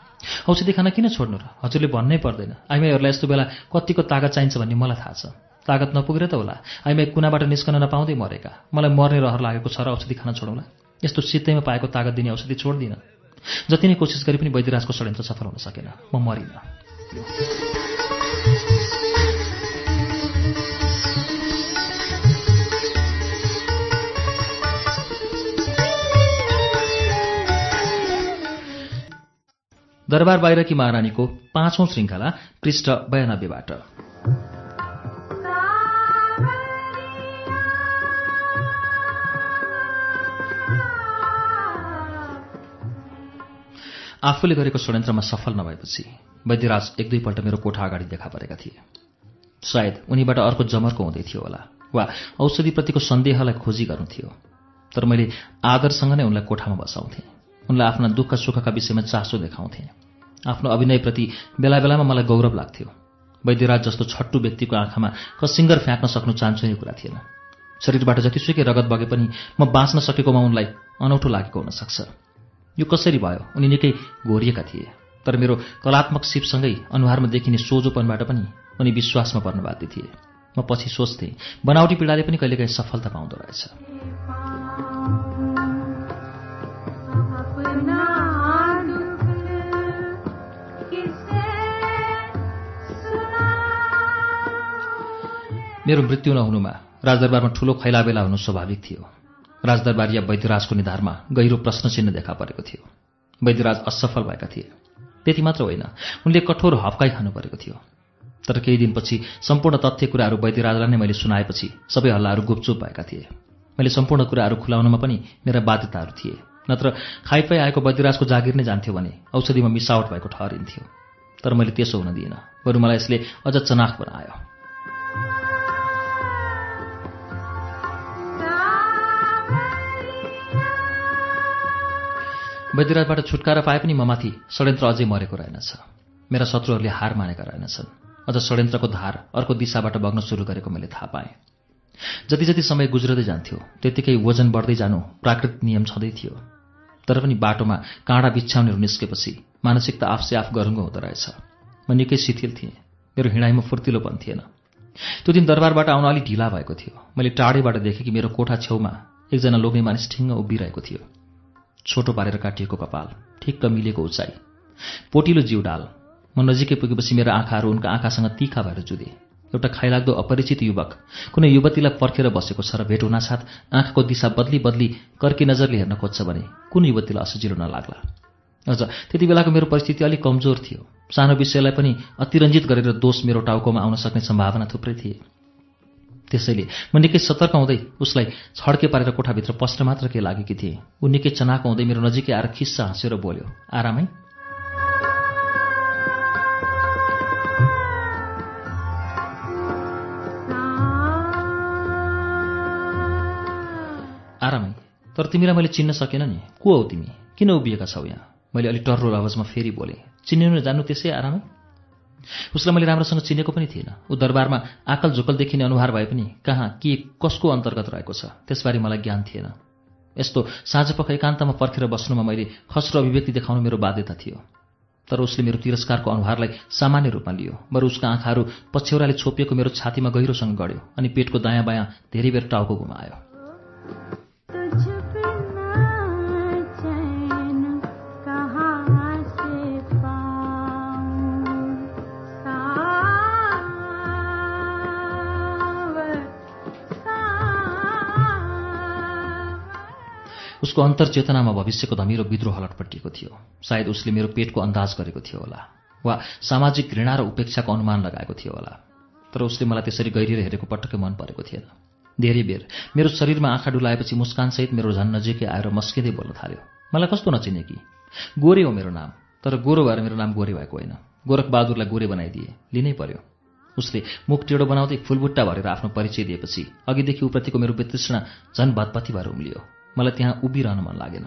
औषधि खान किन छोड्नु र? हजुरले भन्नै पर्दैन। आइमाईहरूलाई यस्तो बेला कतिको तागत चाहिन्छ भन्ने मलाई थाहा छ। तागत नपुगेर त होला। आइमाई कुनाबाट निस्कन नपाउँदै मरेका। मलाई मर्ने रहर लागेको छ र औषधि खान छोडौँला। यस्तो सित्तैमा पाएको तागत दिने औषधि छोड्दिनँ। जति नै कोसिस गरे पनि वैद्यराजको षड्यन्त्र सफल हुन सकेन। म मरिनँ। दरबार बाहिरकी महारानीको पाँचौं श्रृङ्खला पृष्ठ बयानब्बेबाट। आफूले गरेको षड्यन्त्रमा सफल नभएपछि वैद्यराज एक दुईपल्ट मेरो कोठा अगाडि देखा परेका थिए। सायद उनीबाट अर्को जमर्को हुँदै थियो होला वा औषधिप्रतिको सन्देहलाई खोजी गर्नु थियो। तर मैले आदरसँग नै उनलाई कोठामा बसाउँथेँ। उनलाई आफ्ना दुःख सुखका विषयमा चासो देखाउँथेँ। आफ्नो अभिनयप्रति बेला बेलामा मलाई गौरव लाग्थ्यो। वैद्यराज जस्तो छट्टु व्यक्तिको आँखामा कसिङ्गर फ्याँक्न सक्नु चान्चुने कुरा थिएन। शरीरबाट जतिसुकै रगत बगे पनि म बाँच्न सकेकोमा उनलाई अनौठो लागेको हुनसक्छ। यो कसरी भयो? उनी निकै घोरिएका थिए। तर मेरो कलात्मक सिपसँगै अनुहारमा देखिने सोझोपनबाट पनि उनी विश्वासमा पर्न बाध्य थिए। म पछि सोच्थेँ बनावटी पीडाले पनि कहिलेकाहीँ सफलता पाउँदो रहेछ। मेरो मृत्यु नहुनुमा राजदरबारमा ठूलो खैलाबेला हुनु स्वाभाविक थियो। राजदरबारिया वैद्यराजको निधारमा गहिरो प्रश्न चिन्ह देखा परेको थियो। वैद्यराज असफल भएका थिए। त्यति मात्र होइन उनले कठोर हप्काई खानु परेको थियो। तर केही दिनपछि सम्पूर्ण तथ्य कुराहरू वैद्यराजलाई नै मैले सुनाएपछि सबै हल्लाहरू गुपचुप भएका थिए। मैले सम्पूर्ण कुराहरू खुलाउनमा पनि मेरा बाध्यताहरू थिए। नत्र खाइपाइ आएको वैद्यराजको जागिर नै जान्थ्यो भने औषधिमा मिसावट भएको ठहरिन्थ्यो। तर मैले त्यसो हुन दिइनँ बरु मलाई यसले अझ चनाख बनायो वैद्यराजबाट छुटकारा पाए पनि ममाथि षड्यन्त्र अझै मरेको रहेनछ। मेरा शत्रुहरूले हार मानेका रहेनछन्। अझ षड्यन्त्रको धार अर्को दिशाबाट बग्न सुरु गरेको मैले थाहा पाएँ। जति जति समय गुज्रदै जान्थ्यो त्यत्तिकै वजन बढ्दै जानु प्राकृतिक नियम छँदै थियो। तर पनि बाटोमा काँडा बिछ्याउनेहरू निस्केपछि मानसिकता आफसे आफ गरुङ्गो हुँदो रहेछ। म निकै शिथिल थिएँ। मेरो हिँडाइमा फुर्तिलोपन थिएन। त्यो दिन दरबारबाट आउन अलिक ढिला भएको थियो। मैले टाढैबाट देखेँ कि मेरो कोठा छेउमा एकजना लोग्ने मानिस ठिङ्ग उभिरहेको थियो। छोटो पारेर काटिएको कपाल ठिक्क मिलेको उचाइ। पोटिलो जिउ डाल। म नजिकै पुगेपछि मेरा आँखाहरू उनका आँखासँग तिखा भएर जुधे एउटा खाइलाग्दो अपरिचित युवक। कुनै युवतीलाई पर्खेर बसेको छ र भेट हुनासाथ आँखाको दिशा बदली बदली कर्की नजरले हेर्न खोज्छ भने कुन युवतीलाई असजिलो नलाग्ला? अझ त्यति बेलाको मेरो परिस्थिति अलिक कमजोर थियो। सानो विषयलाई पनि अतिरञ्जित गरेर दोष मेरो टाउकोमा आउन सक्ने सम्भावना थुप्रै थिए। त्यसैले म निकै सतर्क हुँदै उसलाई छड्के पारेर कोठाभित्र पस्न मात्र के लागेकी थिएँ। ऊ निकै चनाको हुँदै मेरो नजिकै आएर खिस्सा हाँसेर बोल्यो आरामै? आरामै तर तिमीलाई मैले चिन्न सकेन नि। को हौ तिमी? किन उभिएका छौ यहाँ? मैले अलिक टर्रो आवाजमा फेरि बोलेँ चिनिनु जान्नु त्यसै आरामै? उसलाई मैले राम्रोसँग चिनेको पनि थिइनँ। ऊ दरबारमा आकल झुकल देखिने अनुहार भए पनि कहाँ के कसको अन्तर्गत रहेको छ त्यसबारे मलाई ज्ञान थिएन। यस्तो साँझपख एकान्तमा पर्खेर बस्नुमा मैले खस्रो अभिव्यक्ति देखाउनु मेरो बाध्यता थियो। तर उसले मेरो तिरस्कारको अनुहारलाई सामान्य रूपमा लियो बरु उसका आँखाहरू पछ्यौराले छोपिएको मेरो छातीमा गहिरोसँग गढ्यो अनि पेटको दायाँ बायाँ धेरै बेर टाउको घुमायो उसको अन्तर्चेतनामा भविष्यको धमिलो विद्रोह लटपटिएको थियो। सायद उसले मेरो पेटको अन्दाज गरेको थियो होला वा सामाजिक घृणा र उपेक्षाको अनुमान लगाएको थियो होला। तर उसले मलाई त्यसरी गहिरिएर हेरेको पटक्कै मन परेको थिएन। धेरै बेर मेरो शरीरमा आँखा डुलाएपछि मुस्कानसहित मेरो झन् नजिकै आएर मस्किँदै बोल्न थाल्यो मलाई कस्तो नचिने कि? गोरे हो मेरो नाम तर गोरो भएर मेरो नाम गोरे भएको होइन। गोरखबहादुरलाई गोरे बनाइदिए लिनै पर्यो। उसले मुख टेढो बनाउँदै फुलबुट्टा भरेर आफ्नो परिचय दिएपछि अघिदेखि उप्रतिको मेरो वितृष्णा झन् भतपति भएर उम्लियो। मलाई त्यहाँ उभिरहन मन लागेन।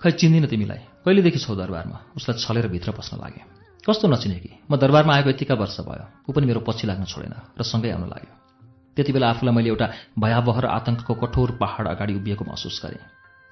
खै चिन्दिनँ तिमीलाई? कहिलेदेखि छौ दरबारमा? उसलाई छलेर भित्र पस्न लागे। कस्तो नचिने कि? म दरबारमा आएको यतिका वर्ष भयो। ऊ पनि मेरो पछि लाग्न छोडेन र सँगै आउन लाग्यो। त्यति बेला आफूलाई मैले एउटा भयावह र आतङ्कको कठोर पहाड अगाडि उभिएको महसुस गरेँ।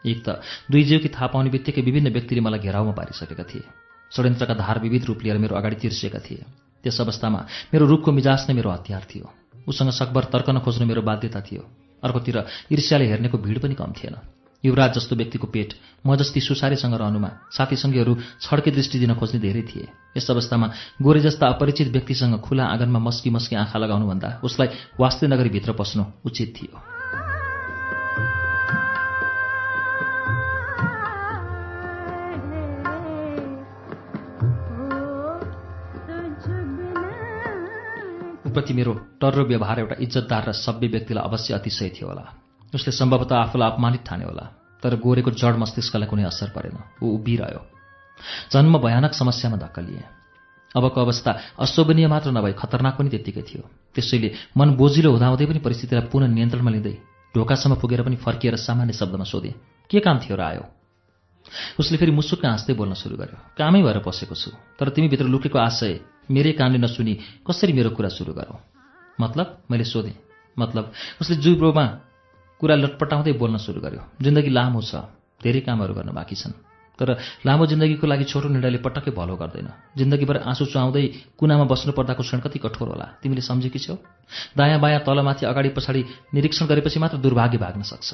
एक त दुई जीवकी थाहा पाउने बित्तिकै विभिन्न व्यक्तिले मलाई घेराउमा पारिसकेका थिए। षड्यन्त्रका धार विविध रूप लिएर मेरो अगाडि तिर्सिएका थिए। त्यस अवस्थामा मेरो रूपको मिजाज नै मेरो हतियार थियो। उसँग सकभर तर्कन खोज्नु मेरो बाध्यता थियो। अर्कोतिर ईर्ष्याले हेर्नेको भिड पनि कम थिएन। युवराज जस्तो व्यक्तिको पेट म जस्ती सुसारेसँग रहनुमा साथीसङ्गीहरू छड्के दृष्टि दिन खोज्ने धेरै थिए। यस अवस्थामा गोरे जस्ता अपरिचित व्यक्तिसँग खुला आँगनमा मस्की मस्की आँखा लगाउनुभन्दा उसलाई वास्ते नगरी भित्र पस्नु उचित थियो। उप्रति मेरो टर्रो व्यवहार एउटा इज्जतदार र सभ्य व्यक्तिलाई अवश्य अतिशय थियो होला। उसले सम्भवतः आफूलाई अपमानित ठाने होला तर गोरेको जड मस्तिष्कलाई कुनै असर परेन। ऊ उभिरह्यो। जन्म भयानक समस्यामा धक्कलिए। अबको अवस्था अशोभनीय मात्र नभई खतरनाक पनि त्यत्तिकै थियो। त्यसैले मन बोजिलो हुँदाहुँदै पनि परिस्थितिलाई पुनः नियन्त्रणमा लिँदै ढोकासम्म पुगेर पनि फर्किएर सामान्य शब्दमा सोधेँ के काम थियो र आयो? उसले फेरि मुसुक्क हाँस्दै बोल्न सुरु गर्यो। कामै भएर पसेको छु तर तिमीभित्र लुकेको आशय मेरै कानले नसुनी कसरी मेरो कुरा सुरु गरौँ? मतलब? मैले सोधेँ। मतलब? उसले जुब्रोमा कुरा लटपटाउँदै बोल्न सुरु गर्यो। जिन्दगी लामो छ धेरै कामहरू गर्न बाँकी छन्। तर लामो जिन्दगीको लागि छोटो निर्णयले पटक्कै भलो गर्दैन। जिन्दगीभर आँसु चुहाउँदै कुनामा बस्नु पर्दाको क्षण कति कठोर होला। तिमीले सम्झेकी छौ? दायाँ बायाँ तलमाथि अगाडि पछाडि निरीक्षण गरेपछि मात्र दुर्भाग्य भाग्न सक्छ।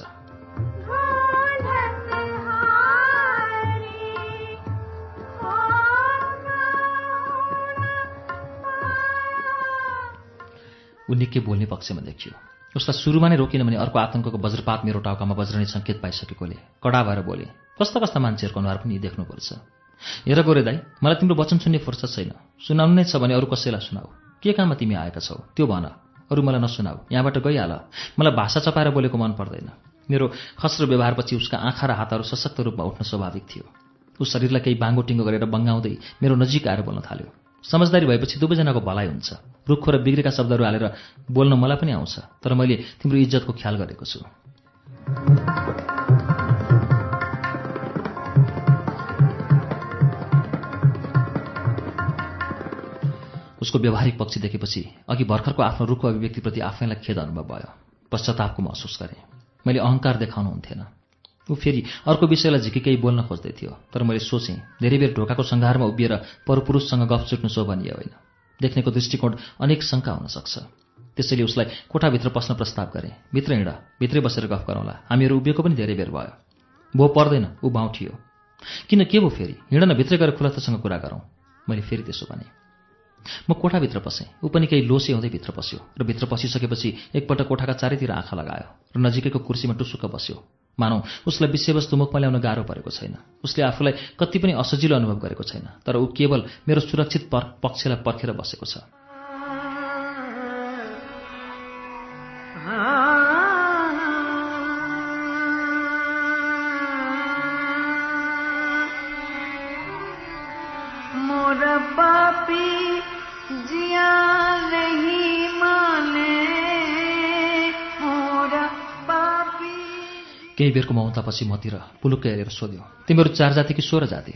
ऊ निकै बोल्ने पक्षमा देखियो उसलाई सुरुमा नै रोकिन भने अर्को आतङ्कको वज्रपात मेरो टाउकामा बज्रने सङ्केत पाइसकेकोले कडा भएर बोले कस्ता कस्ता मान्छेहरूको अनुहार पनि देख्नुपर्छ। हेर गोरे दाई मलाई तिम्रो वचन सुन्ने फुर्सद छैन। सुनाउनु नै छ भने अरू कसैलाई सुनाऊ। के काममा तिमी आएका छौ? त्यो भन। अरू मलाई नसुनाऊ। यहाँबाट गइहाल। मलाई भाषा चपाएर बोलेको मन पर्दैन। मेरो खस्रो व्यवहारपछि उसका आँखा र हातहरू सशक्त रूपमा उठ्न स्वाभाविक थियो। ऊ शरीरलाई केही बाङ्गो टिङ्गो गरेर बङ्गाउँदै मेरो नजिक आएर बोल्न थाल्यो। समझदारी भएपछि दुवैजनाको भलाइ हुन्छ। रुखो र बिग्रेका शब्दहरू हालेर बोल्न मलाई पनि आउँछ। तर मैले तिम्रो इज्जतको ख्याल गरेको छु। उसको व्यवहारिक पक्ष देखेपछि अघि भर्खरको आफ्नो रुखको अभिव्यक्तिप्रति आफैलाई खेद अनुभव भयो। पश्चातापको महसुस गरेँ। मैले अहङ्कार देखाउनुहुन्थेन ऊ फेरि अर्को विषयलाई झिकिकै बोल्न खोज्दै थियो तर मैले सोचेँ धेरै बेर ढोकाको सङ्घारमा उभिएर परपुरुषसँग गफ सुट्नु शोभनीय होइन। देख्नेको दृष्टिकोण अनेक शङ्का हुन सक्छ। त्यसैले उसलाई कोठाभित्र पस्न प्रस्ताव गरेँ भित्र हिँड भित्रै बसेर गफ गरौँला। हामीहरू उभिएको पनि धेरै बेर भयो। भो पर्दैन ऊ बाउठियो किन के भो फेरि? हिँड न भित्रै गएर खुलस्तसँग कुरा गरौँ। मैले फेरि त्यसो भने म कोठाभित्र पसेँ। ऊ पनि केही लोसे हुँदै भित्र पस्यो र भित्र पसिसकेपछि एकपल्ट कोठाका चारैतिर आँखा लगायो र नजिकैको कुर्सीमा टुसुक्क बस्यो। मानौ। उसलाई विषयवस्तु मुखमा ल्याउन गाह्रो परेको छैन। उसले आफूलाई कति पनि असजिलो अनुभव गरेको छैन। तर ऊ केवल मेरो सुरक्षित पर पक्षलाई पर्खेर बसेको छ। केही बेरको मौतापछि मतिर पुलुक्कै हेरेर सोध्यो तिमीहरू चार जाति कि सोह्र जाति?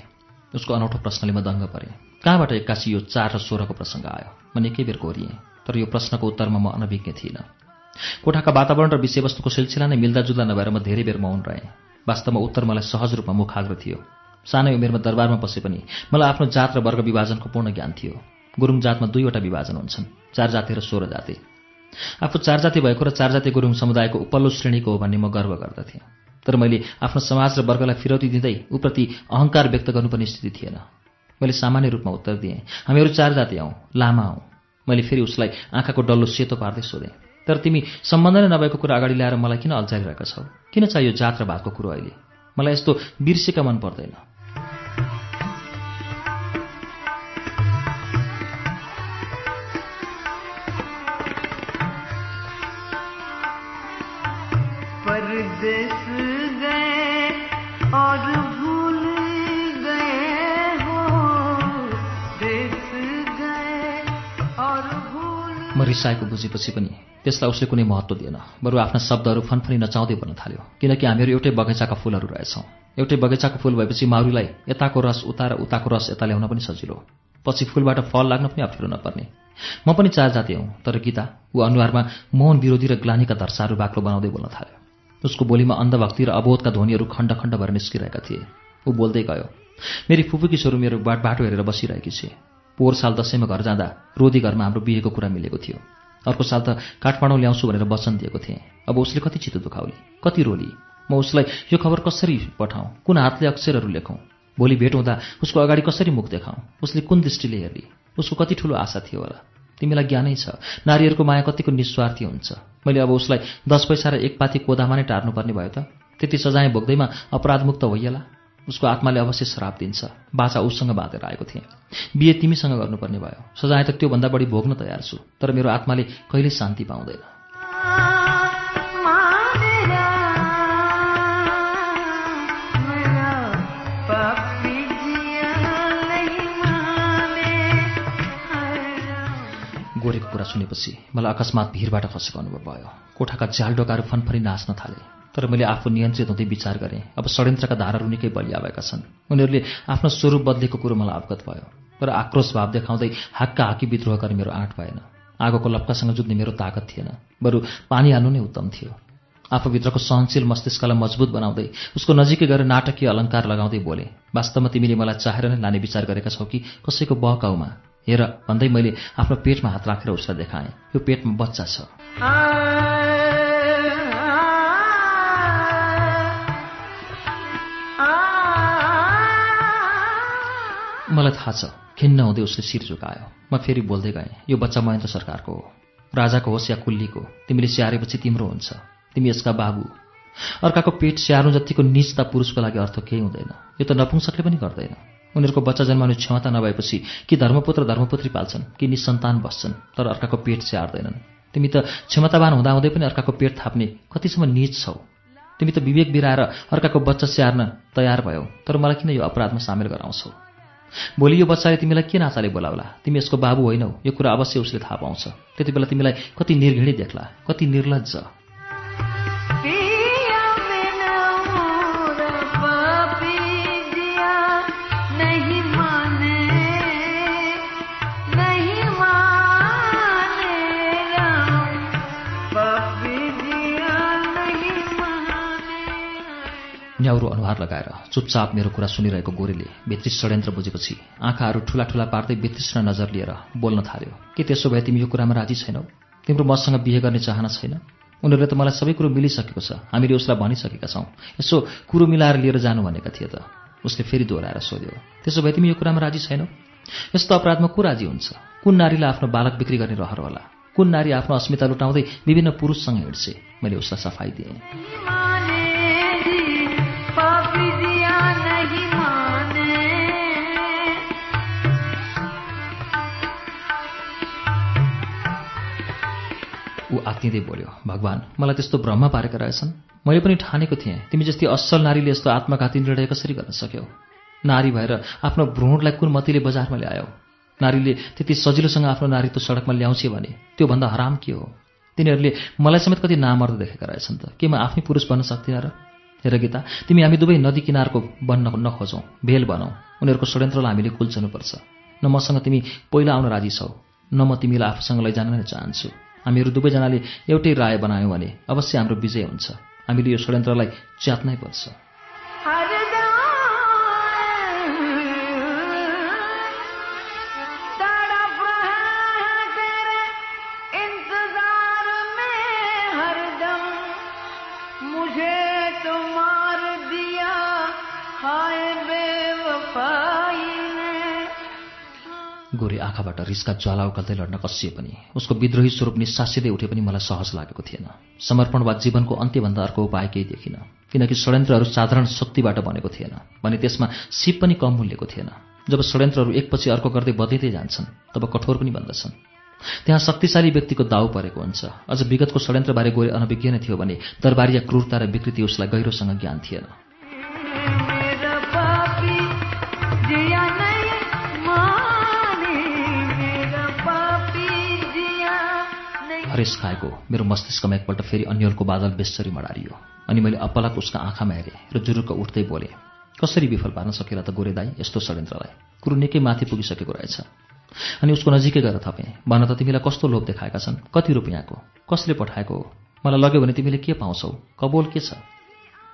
उसको अनौठो प्रश्नले म दङ्ग परेँ। कहाँबाट एक्कासी यो चार र सोह्रको प्रसङ्ग आयो? म निकै बेर कोरिएँ तर यो प्रश्नको उत्तरमा म अनभिज्ञ थिइनँ। कोठाका वातावरण र विषयवस्तुको सिलसिला नै मिल्दाजुल्दा नभएर म धेरै बेर मौन रहेँ। वास्तवमा उत्तर मलाई सहज रूपमा मुखाग्र थियो। सानै उमेरमा दरबारमा बसे पनि मलाई आफ्नो जात र वर्ग विभाजनको पूर्ण ज्ञान थियो। गुरुङ जातमा दुईवटा विभाजन हुन्छन् चार जाति र सोह्र जाति। आफू चार जाति भएको र चार जाति गुरुङ समुदायको उपल्लो श्रेणीको हो भन्ने म गर्व गर्दथेँ। तर मैले आफ्नो समाज र वर्गलाई फिरौती दिँदै उप्रति अहङ्कार व्यक्त गर्नुपर्ने स्थिति थिएन। मैले सामान्य रूपमा उत्तर दिएँ। हामीहरू चार जाति हौँ लामा हौँ। मैले फेरि उसलाई आँखाको डल्लो सेतो पार्दै सोधेँ तर तिमी सम्बन्ध नै नभएको कुरा अगाडि ल्याएर मलाई किन अल्झाइरहेका छौ? किन चाहियो जात र भातको कुरो अहिले? मलाई यस्तो बिर्सेका मन पर्दैन। परदेस रिसाएको बुझेपछि पनि त्यसलाई उसले कुनै महत्त्व दिएन। बरु आफ्ना शब्दहरू फनफनी नचाउँदै भन्न थाल्यो किनकि हामीहरू एउटै बगैँचाका फुलहरू रहेछौँ। एउटै बगैँचाको फुल भएपछि माउरीलाई यताको रस उता र उताको रस यता ल्याउन पनि सजिलो। पछि फुलबाट फल लाग्न पनि अप्ठ्यारो नपर्ने। म पनि चार जाति हौँ तर गीता ऊ अनुहारमा मोहन विरोधी र ग्लानीका धर्साहरू बाक्लो बनाउँदै बोल्न थाल्यो। उसको बोलीमा अन्धभक्ति र अबोधका ध्वनिहरू खण्ड खण्ड भएर निस्किरहेका थिए। ऊ बोल्दै गयो मेरी फुपूकी छोरो मेरो बाट बाटो हेरेर बसिरहेकी छे। पोहोर साल दसैँमा घर जाँदा रोदी घरमा हाम्रो बिहेको कुरा मिलेको थियो। अर्को साल त काठमाडौँ ल्याउँछु भनेर वचन दिएको थिएँ। अब उसले कति चित्त दुखाउली कति रोली? म उसलाई यो खबर कसरी पठाउँ कुन हातले अक्षरहरू लेखौँ? भोलि भेट हुँदा उसको अगाडि कसरी मुख देखाउँ उसले कुन दृष्टिले हेर्ने? उसको कति ठुलो आशा थियो होला। तिमीलाई ज्ञानै छ नारीहरूको माया कतिको निस्वार्थी हुन्छ। मैले अब उसलाई दस पैसा र एक पाथी कोदामा नै टार्नुपर्ने भयो त? त्यति सजाय भोग्दैमा अपराधमुक्त भइएला उसको आत्माले अवश्य श्राप दिन्छ। बाछा उसँग बाँधेर आएको थिएँ। बिहे तिमीसँग गर्नुपर्ने भयो। सजाय त त्योभन्दा बढी भोग्न तयार छु तर मेरो आत्माले कहिल्यै शान्ति पाउँदैन। गोरेको कुरा सुनेपछि मलाई अकस्मात भिरबाट खसेको अनुभव भयो। कोठाका झ्याल डोकाहरू फनफनी नाच्न थाले। तर मैले आफू नियन्त्रित हुँदै विचार गरेँ। अब षड्यन्त्रका धाराहरू निकै बलिया भएका छन्। उनीहरूले आफ्नो स्वरूप बदलेको कुरो मलाई अवगत भयो। तर आक्रोश भाव देखाउँदै हाक्का हाकी विद्रोह गर्ने मेरो आँट भएन। आगोको लप्कासँग जुझ्ने मेरो ताकत थिएन। बरु पानी हाल्नु नै उत्तम थियो। आफूभित्रको सहनशील मस्तिष्कलाई मजबुत बनाउँदै उसको नजिकै गएर नाटकीय अलङ्कार लगाउँदै बोले वास्तवमा तिमीले मलाई चाहेर नै लाने विचार गरेका छौ कि कसैको बहकाउमा? हेर भन्दै मैले आफ्नो पेटमा हात राखेर उसलाई देखाएँ। यो पेटमा बच्चा छ। मलाई थाहा छ खिन्न हुँदै उसले शिर झुकायो। म फेरि बोल्दै गएँ यो बच्चा महेन्द्र सरकारको हो। राजाको होस् या कुल्लीको तिमीले स्याहारेपछि तिम्रो हुन्छ। तिमी यसका बाबु। अर्काको पेट स्याहार्नु जतिको निजता पुरुषको लागि अर्थ केही हुँदैन। यो त नपुंसकले पनि गर्दैन। उनीहरूको बच्चा जन्माउने क्षमता नभएपछि कि धर्मपुत्र धर्मपुत्री पाल्छन् कि निसन्तान बस्छन् तर अर्काको पेट स्याहार्दैनन्। तिमी त क्षमतावान हुँदाहुँदै पनि अर्काको पेट थाप्ने कतिसम्म निज छौ। तिमी त विवेक बिराएर अर्काको बच्चा स्याहार्न तयार भयौ तर मलाई किन यो अपराधमा सामेल गराउँछौ? भोलि यो बच्चाले तिमीलाई के नाचाले बोलाउला तिमी यसको बाबु होइनौ यो कुरा अवश्य उसले थाहा पाउँछ। त्यति बेला तिमीलाई कति निर्घिणी देख्ला कति निर्लज अनुहार लगाएर चुपचाप मेरो कुरा सुनिरहेको गोरेले भित्री षड्यन्त्र बुझेपछि आँखाहरू ठुला ठुला पार्दै वितृष्ण नजर लिएर बोल्न थाल्यो के त्यसो भए तिमी यो कुरामा राजी छैनौ? तिम्रो मसँग बिहे गर्ने चाहना छैन? उनीहरूले त मलाई सबै कुरो मिलिसकेको छ। हामीले उसलाई भनिसकेका छौँ। यसो कुरो मिलाएर लिएर जानु भनेका थिए त। उसले फेरि दोहोऱ्याएर सोध्यो त्यसो भए तिमी यो कुरामा राजी छैनौ? यस्तो अपराधमा को राजी हुन्छ? कुन नारीलाई आफ्नो बालक बिक्री गर्ने रहर होला? कुन नारी आफ्नो अस्मिता लुटाउँदै विभिन्न पुरुषसँग हिँड्छे? मैले उसलाई सफाई दिएँ। ऊ आत्तिँदै बोल्यो भगवान् मलाई त्यस्तो भ्रम पारेका रहेछन्। मैले पनि ठानेको थिएँ। तिमी जस्तै असल नारीले यस्तो आत्मघाती निर्णय कसरी गर्न सक्यौ? नारी भएर आफ्नो भ्रूणलाई कुन मतीले बजारमा ल्यायौ? नारीले त्यति सजिलोसँग आफ्नो नारीत्व सडकमा ल्याउँछ भने त्योभन्दा हराम के हो? तिनीहरूले मलाई समेत कति नामर्द देखेका रहेछन् त। के म आफै पुरुष बन्न सक्दिनँ र? हेर गीता तिमी हामी दुवै नदी किनारको बन्न नखोजौँ भेल बनाऊ उनीहरूको षड्यन्त्रलाई हामीले कुल्चनुपर्छ। न मसँग तिमी पहिला आउन राजी छौ। न म तिमीलाई आफूसँग लैजान नै चाहन्छु। हामीहरू दुवैजनाले एउटै राय बनायौँ भने अवश्य हाम्रो विजय हुन्छ। हामीले यो षड्यन्त्रलाई च्यात्नै पर्छ। गोरे आँखाबाट रिसका ज्वाला उकल्दै लड्न कसिए पनि। उसको विद्रोही स्वरूप निस्सासिँदै उठे पनि मलाई सहज लागेको थिएन। समर्पण वा जीवनको अन्त्यभन्दा अर्को उपाय केही देखिनँ। किनकि षड्यन्त्रहरू साधारण शक्तिबाट बनेको थिएन भने त्यसमा सिप पनि कम मूल्यको थिएन। जब षड्यन्त्रहरू एकपछि अर्को गर्दै बदलिँदै जान्छन् तब कठोर पनि बन्दछन्। त्यहाँ शक्तिशाली व्यक्तिको दाउ परेको हुन्छ। अझ विगतको षड्यन्त्रबारे गोरे अनभिज्ञ नै थियो भने दरबारिया क्रूरता र विकृति उसलाई गहिरोसँग ज्ञान थिएन। हरेस खाएको मेरो मस्तिष्कमा एकपल्ट फेरि अन्यलको बादल बेसरी मडारियो। अनि मैले अपलक उसका आँखामा हेरेँ र जुरुक्क उठ्दै बोलेँ कसरी विफल पार्न सकेला त गोरे दाई यस्तो षड्यन्त्रलाई। कुरो निकै माथि पुगिसकेको रहेछ। अनि उसको नजिकै गएर थपेँ। भन त तिमीलाई कस्तो लोभ देखाएका छन्? कति रुपियाँको कसले पठाएको? हो मलाई लग्यो भने तिमीले के पाउँछौ? कबोल के छ?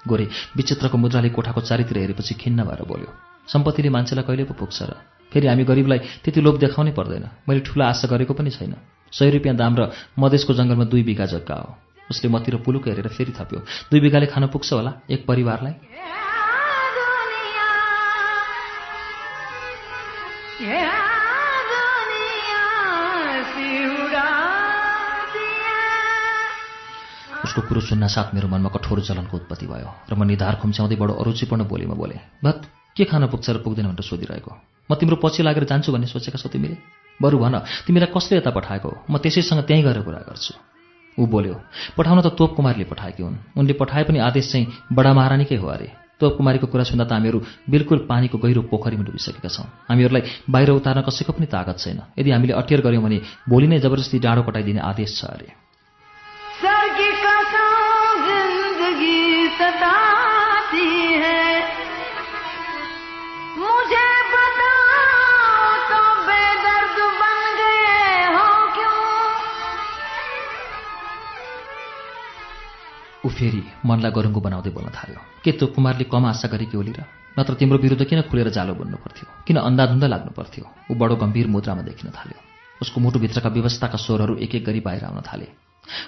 गोरे विचित्रको मुद्राले कोठाको चारितिर हेरेपछि खिन्न भएर बोल्यो सम्पत्तिले मान्छेलाई कहिले पो पुग्छ र फेरि हामी गरिबलाई त्यति लोभ देखाउनै पर्दैन। मैले ठुलो आशा गरेको पनि छैन। सय रुपियाँ दाम र मधेसको जङ्गलमा दुई बिघा जग्गा हो। उसले मतिर पुलुक हेरेर फेरि थप्यो। दुई बिगाले खान पुग्छ होला एक परिवारलाई? उसको कुरो सुन्न साथ मेरो मनमा कठोर जलनको उत्पत्ति भयो र म निधार खुम्च्याउँदै बडो अरुचिपूर्ण बोलीमा बोले भत के खान पुग्छ र पुग्दैन भनेर सोधिरहेको म तिम्रो पछि लागेर जान्छु भन्ने सोचेका छौ तिमीले? बरु भन तिमीलाई कसले यता पठाएको? हो म त्यसैसँग त्यहीँ गएर कुरा गर्छु। ऊ बोल्यो पठाउन त तोप कुमारले पठाएकी हुन्। उनले पठाए पनि आदेश चाहिँ बडा महारानीकै हो अरे। तोप कुमारीको कुरा सुन्दा त हामीहरू बिल्कुल पानीको गहिरो पोखरीमा डुबिसकेका छौँ। हामीहरूलाई बाहिर उतार्न कसैको पनि तागत छैन। यदि हामीले अटियर गऱ्यौँ भने भोलि नै जबरजस्ती डाँडो कटाइदिने आदेश छ अरे। ऊ फेरि मनलाई गरुङ्गो बनाउँदै बोल्न थाल्यो। के त्यो कुमारले कम आशा गरेकी होली र? नत्र तिम्रो विरुद्ध किन खुलेर जालो बोल्नु पर्थ्यो? किन अन्धाधुन्दा लाग्नु पर्थ्यो? ऊ बडो गम्भीर मुद्रामा देखिन थाल्यो। उसको मुटुभित्रका व्यवस्थाका स्वरहरू एक एक गरी बाहिर आउन थाले।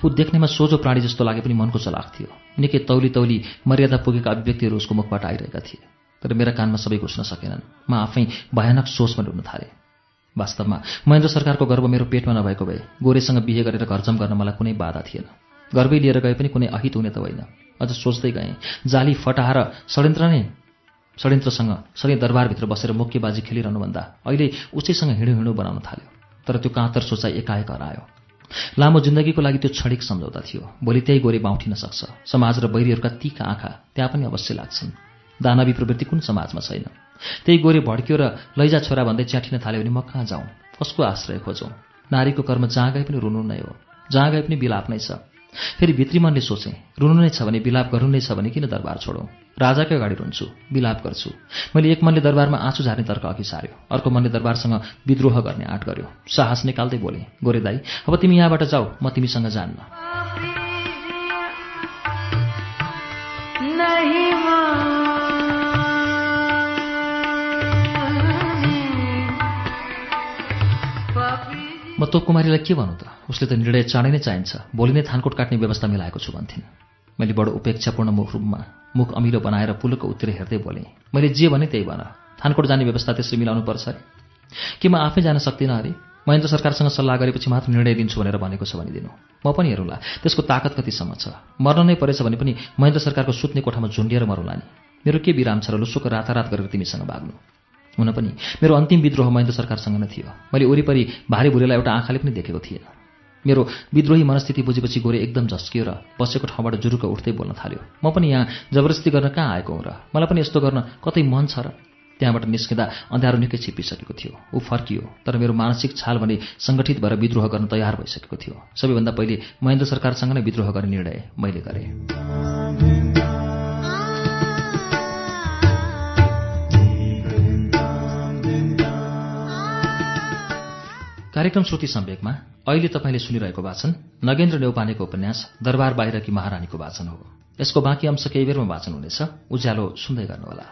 ऊ देख्नेमा सोझो प्राणी जस्तो लागे पनि मनको चलाक थियो। निकै तौली तौली मर्यादा पुगेका अभिव्यक्तिहरू उसको मुखबाट आइरहेका थिए। तर मेरा कानमा सबै घुस्न सकेनन्। म आफै भयानक सोचमा डुब्न थालेँ। वास्तवमा महेन्द्र सरकारको गर्व मेरो पेटमा नभएको भए गोरेसँग बिहे गरेर घरजम गर्न मलाई कुनै बाधा थिएन। गर्वै लिएर गए पनि कुनै अहित हुने त होइन। अझ सोच्दै गएँ जाली फटाएर षड्यन्त्र नै षड्यन्त्रसँग सधैँ दरबारभित्र बसेर मुक्केबाजी खेलिरहनुभन्दा अहिले उसैसँग हिँडो हिँडो बनाउन थाल्यो। तर त्यो काँतर सोचाइ एकाएक हरायो। लामो जिन्दगीको लागि त्यो क्षणिक सम्झौता थियो। भोलि त्यही गोरे बाउठिन सक्छ। समाज र बैरीहरूका तीका आँखा त्यहाँ पनि अवश्य लाग्छन्। दानवी प्रवृत्ति कुन समाजमा छैन? त्यही गोरे भड्कियो र लैजा छोरा भन्दै च्याठिन थाल्यो भने म कहाँ जाउँ? कसको आश्रय खोजौँ? नारीको कर्म जहाँ गए पनि रुनु नै हो। जहाँ गए पनि बिलाप नै छ। फेरि भित्री मनले सोचेँ रुनु नै छ भने बिलाप गर्नु नै छ भने किन दरबार छोडौँ? राजाकै अगाडि रुन्छु बिलाप गर्छु। मैले एक मनले दरबारमा आँसु झार्ने तर्क अघि सार्यो अर्को मनले दरबारसँग विद्रोह गर्ने आँट गर्यो। साहस निकाल्दै बोले गोरे दाई अब तिमी यहाँबाट जाऊ म तिमीसँग जान्न। म तोप कुमारीलाई के भनौँ त? उसले त निर्णय चाँडै नै चाहिन्छ। भोलि नै थानकोट काट्ने व्यवस्था मिलाएको छु भन्थिन्। मैले बडो उपेक्षापूर्ण मुख रूपमा मुख अमिलो बनाएर पुलको उत्तिर हेर्दै बोलेँ मैले जे भने त्यही भन। थानकोट जाने व्यवस्था त्यसरी मिलाउनु पर्छ अरे कि म आफै जान सक्दिनँ अरे महेन्द्र सरकारसँग सल्लाह गरेपछि मात्र निर्णय दिन्छु भनेर भनेको छ भनिदिनु। म पनि हेरौँला। त्यसको ताकत कतिसम्म छ? मर्न नै परेछ भने पनि महेन्द्र सरकारको सुत्ने कोठामा झुन्डिएर मरौँला नि। मेरो के विराम छ र लुसोको रातारात गरेर तिमीसँग भाग्नु? हुन पनि। मेरो अन्तिम विद्रोह महेन्द्र सरकारसँग नै थियो। मैले वरिपरि भारी भुरेलाई एउटा आँखाले पनि देखेको थिएन। मेरो विद्रोही मनस्थिति बुझेपछि गोरे एकदम झस्कियो र बसेको ठाउँबाट जुरुक उठ्दै बोल्न थाल्यो। म पनि यहाँ जबरजस्ती गर्न कहाँ आएको हुँ र? मलाई पनि यस्तो गर्न कतै मन छ र? त्यहाँबाट निस्किँदा अँध्यारो निकै छिपिसकेको थियो। ऊ फर्कियो तर मेरो मानसिक छाल भने सङ्गठित भएर विद्रोह गर्न तयार भइसकेको थियो। सबैभन्दा पहिले महेन्द्र सरकारसँग नै विद्रोह गर्ने निर्णय मैले गरेँ। कार्यक्रम श्रुति सम्वेकमा अहिले तपाईँले सुनिरहेको वाचन नगेन्द्र नेौपानेको उपन्यास दरबार बाहिरकी महारानीको वाचन हो। यसको बाँकी अंश केही बेरमा वाचन हुनेछ। उज्यालो सुन्दै गर्नुहोला।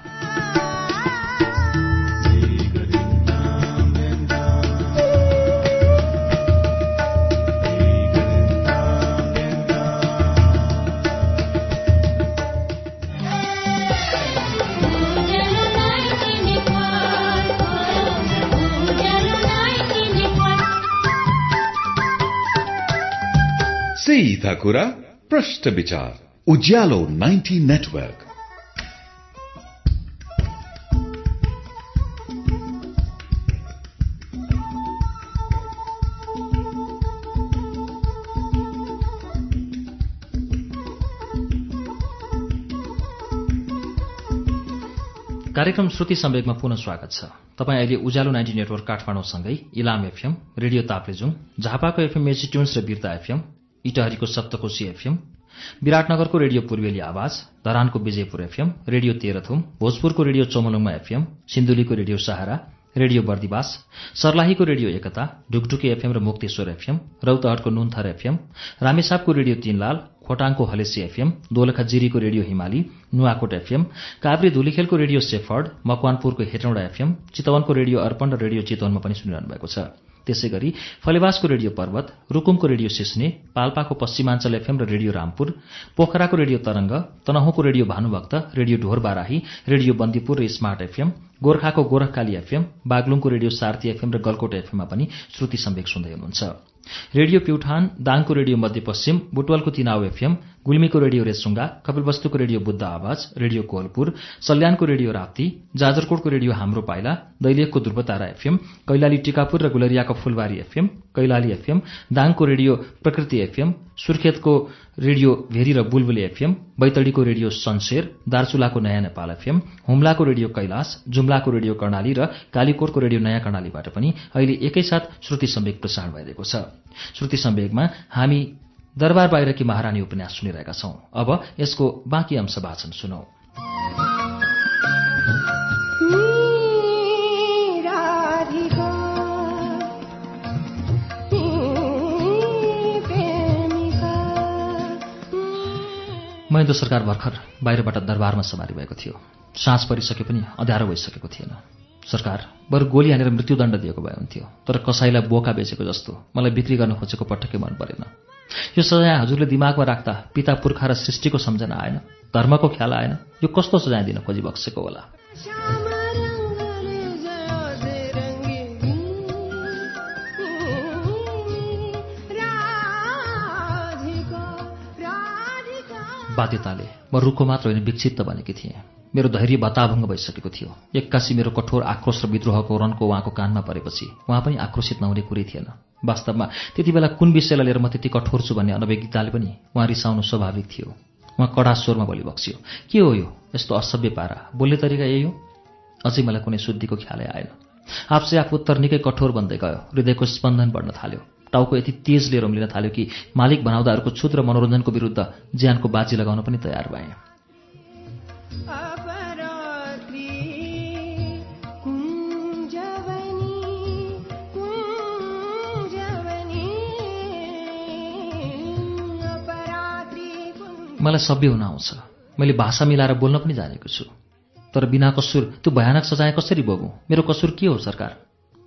सीधा कुरा प्रश्न विचार उज्यालो 90 नेटवर्क कार्यक्रम श्रुति सम्वेकमा पुनः स्वागत छ। तपाईँ अहिले उज्यालो नाइन्टी नेटवर्क काठमाडौँसँगै इलाम एफएम रेडियो ताप्लेजुङ झापाको एफएम मेजी ट्युन्स र बिर्ता एफएम इटहरीको सप्तकोशी एफएम विराटनगरको रेडियो पूर्वेली आवाज धरानको विजयपुर एफएम रेडियो तेह्रथुम भोजपुरको रेडियो चोमलुङमा एफएम सिन्धुलीको रेडियो सहारा रेडियो बर्दिवास सर्लाहीको रेडियो एकता ढुकढुकी एफएम र मुक्तेश्वर एफएम रौतहटको नुन्थर एफएम रामेसापको रेडियो तीनलाल खोटाङको हलेसी एफएम दोलखा जिरीको रेडियो हिमाली नुवाकोट एफएम काभ्रे धुलीखेलको रेडियो सेफर्ड मकवानपुरको हेटौँडा एफएम चितवनको रेडियो अर्पण र रेडियो चितवनमा पनि सुनिरहनु भएको छ। त्यसै गरी फलेवासको रेडियो पर्वत रुकुमको रेडियो सिस्ने पाल्पाको पश्चिमाञ्चल एफएम र रेडियो रामपुर पोखराको रेडियो तरंग तनहुँको रेडियो भानुभक्त रेडियो ढोर बाराही रेडियो बन्दीपुर र स्मार्ट एफएम गोर्खाको गोरखकाली एफएम बागलुङको रेडियो सार्थी एफएम र गलकोट एफएममा पनि श्रुति सम्वेक सुन्दै हुनुहुन्छ। रेडियो प्युठान दाङको रेडियो मध्यपश्चिम बुटवलको तिनाउ एफएम गुल्मीको रेडियो रेसुङ्गा कपिलवस्तुको रेडियो बुद्ध आवाज रेडियो कोहलपुर सल्यानको रेडियो राप्ती जाजरकोटको रेडियो हाम्रो पाइला दैलेखको ध्रुवतारा एफएम कैलाली टिकापुर र गुलरियाको फुलबारी एफएम कैलाली एफएम दाङको रेडियो प्रकृति एफएम सुर्खेतको रेडियो भेरी र बुलबुले एफएम बैतडीको रेडियो सनसेर दार्चुलाको नयाँ नेपाल एफएम हुम्लाको रेडियो कैलाश जुम्लाको रेडियो कर्णाली र कालीकोटको रेडियो नयाँ कर्णालीबाट पनि अहिले एकैसाथ श्रुति सम्वेक प्रसारण भइरहेको छ। श्रुति सम्वेकमा हामी दरबार बाहिरकी महारानी उपन्यास सुनिरहेका छौं। अब यसको बाँकी अंश वाचन सुनौ। महेन्द्र सरकार भर्खर बाहिरबाट दरबारमा सवारी भएको थियो। साँझ परिसके पनि अँध्यारो भइसकेको थिएन। सरकार बरु गोली हानेर मृत्युदण्ड दिएको भए हुन्थ्यो। तर कसैलाई बोका बेचेको जस्तो मलाई बिक्री गर्न खोजेको पटक्कै मन परेन। यो सजाय हजुरले दिमागमा राख्दा पिता पुर्खा र सृष्टिको सम्झना आएन धर्मको ख्याल आएन। यो कस्तो सजाय दिन खोजी बक्सेको होला? बाध्यताले म रुखो मात्र होइन विक्षिप्त बनेकी थिएँ। मेरो धैर्य बताभङ्ग भइसकेको थियो। एक्कासी मेरो कठोर आक्रोश र विद्रोहको रनको उहाँको कानमा परेपछि उहाँ पनि आक्रोशित नहुने कुरै थिएन। वास्तवमा त्यति बेला कुन विषयलाई लिएर म त्यति कठोर छु भन्ने अनभिज्ञताले पनि उहाँ रिसाउनु स्वाभाविक थियो। उहाँ कडा स्वरमा बोली बक्सियो के हो यो? यस्तो असभ्य पारा। बोल्ने तरिका यही हो? अझै मलाई कुनै शुद्धिको ख्यालै आएन। आफसे आफ उत्तर निकै कठोर बन्दै गयो। हृदयको स्पन्दन बढ्न थाल्यो। टाउको यति तेज लिएर उम्लिन थाल्यो कि मालिक बनाउँदाहरूको क्षुद्र मनोरञ्जनको विरुद्ध ज्यानको बाजी लगाउन पनि तयार भएँ। मलाई सभ्य हुन आउँछ। मैले भाषा मिलाएर बोल्न पनि जानेको छु। तर बिना कसुर त्यो भयानक सजाय कसरी भोगौँ मेरो कसुर के हो सरकार?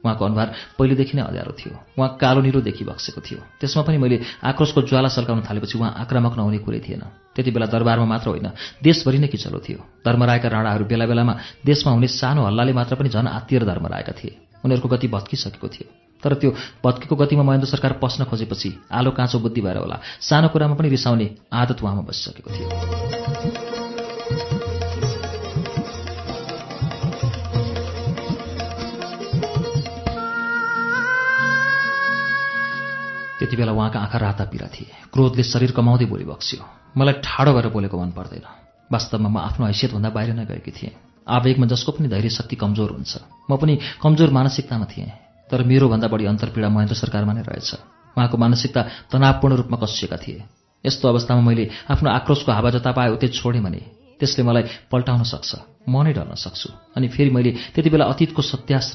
उहाँको अनुहार पहिलेदेखि नै अँध्यारो थियो। उहाँ कालो निरो देखि बक्सेको थियो। त्यसमा पनि मैले आक्रोशको ज्वाला सल्काउन थालेपछि उहाँ आक्रामक नहुने कुरै थिएन। त्यति बेला दरबारमा मात्र होइन देशभरि नै किचलो थियो। धर्मरायका राणाहरू बेला बेलामा देशमा हुने सानो हल्लाले मात्र पनि झन् आत्तिएर धर्मरायका थिए। उनीहरूको गति भत्किसकेको थियो। तर त्यो भत्केको गतिमा महेन्द्र सरकार पस्न खोजेपछि आलो काँचो बुद्धि भएर होला। सानो कुरामा पनि रिसाउने आदत उहाँमा बसिसकेको थियो। त्यति बेला उहाँका आँखा राता पिरा थिए। क्रोधले शरीर कमाउँदै बोली बक्स्यो। मलाई ठाडो भएर बोलेको मन पर्दैन। वास्तवमा म आफ्नो हैसियतभन्दा बाहिर नै गएकी थिएँ। आवेगमा जसको पनि धैर्य शक्ति कमजोर हुन्छ। म पनि कमजोर मानसिकतामा थिएँ। तर मेरोभन्दा बढी अन्तर्पीडा महेन्द्र सरकारमा नै रहेछ। उहाँको मानसिकता तनावपूर्ण रूपमा कसिएका थिए। यस्तो अवस्थामा मैले आफ्नो आक्रोशको हावा जता पाए उतै छोडेँ भने त्यसले मलाई पल्टाउन सक्छ। म नै डर्न सक्छु। अनि फेरि मैले त्यति बेला अतीतको सत्यास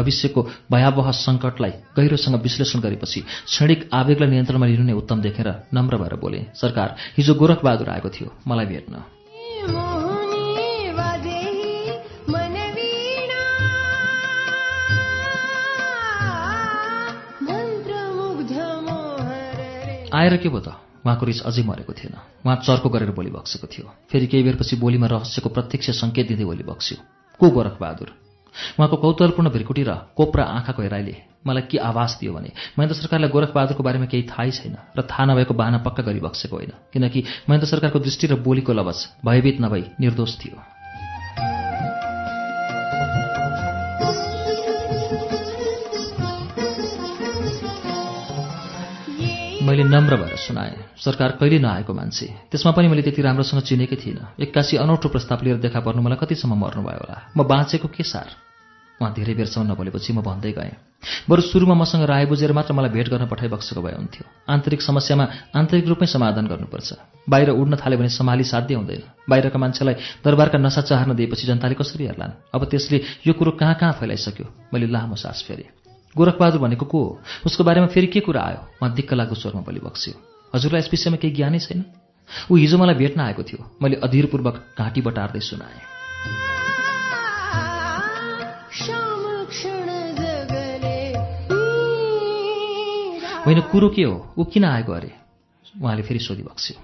भविष्यको भयावह सङ्कटलाई गहिरोसँग विश्लेषण गरेपछि क्षणिक आवेगलाई नियन्त्रणमा लिनु नै उत्तम देखेर नम्र भएर बोले सरकार हिजो गोरखबहादुर आएको थियो मलाई भेट्न। आएर के भयो त? उहाँको रिस अझै मरेको थिएन। उहाँ चर्को गरेर बोली बक्सेको थियो। फेरि केही बेरपछि बोलीमा रहस्यको प्रत्यक्ष सङ्केत दिँदै बोली बक्स्यो। को गोरखबहादुर उहाँको कौतूहलपूर्ण भ्रिकुटी र कोप्रा आँखाको हेराइले मलाई के आवाज दियो भने? महेन्द्र सरकारलाई गोरखबहादुरको बारेमा केही थाहै छैन र थाहा नभएको बाहना पक्का गरी बक्सेको होइन। किनकि महेन्द्र सरकारको दृष्टि र बोलीको लवज भयभीत नभई निर्दोष थियो। मैले नम्र भएर सुनाएँ। सरकार कहिले नआएको मान्छे। त्यसमा पनि मैले त्यति राम्रोसँग चिनेकै थिइनँ। एक्कासी अनौठो प्रस्ताव लिएर देखा पर्नु मलाई कतिसम्म मर्नुभयो होला। म बाँचेको के सार? उहाँ धेरै बेरसम्म नबोलेपछि म भन्दै गएँ। बरु सुरुमा मसँग राय बुझेर मात्र मलाई भेट गर्न पठाइबक्सेको भए हुन्थ्यो। आन्तरिक समस्यामा आन्तरिक रूपमै समाधान गर्नुपर्छ। बाहिर उड्न थाल्यो भने सम्हाली साध्य हुँदैन। बाहिरका मान्छेलाई दरबारका नसा चाहर्न दिएपछि जनताले कसरी हेर्लान्? अब त्यसले यो कुरो कहाँ कहाँ फैलाइसक्यो? मैले लामो सास फेरेँ। गोरखबहादुर भनेको को हो? उसको बारेमा फेरि के कुरा आयो? उहाँ दिक्क लाग्दो स्वरमा बोली बक्स्यो। हजुरलाई यस विषयमा केही ज्ञानै छैन? ऊ हिजो मलाई भेट्न आएको थियो। मैले अधीरपूर्वक घाँटी बटार्दै सुनाएँ। होइन कुरो के हो? ऊ किन आएको अरे? उहाँले फेरि सोधिबक्स्यो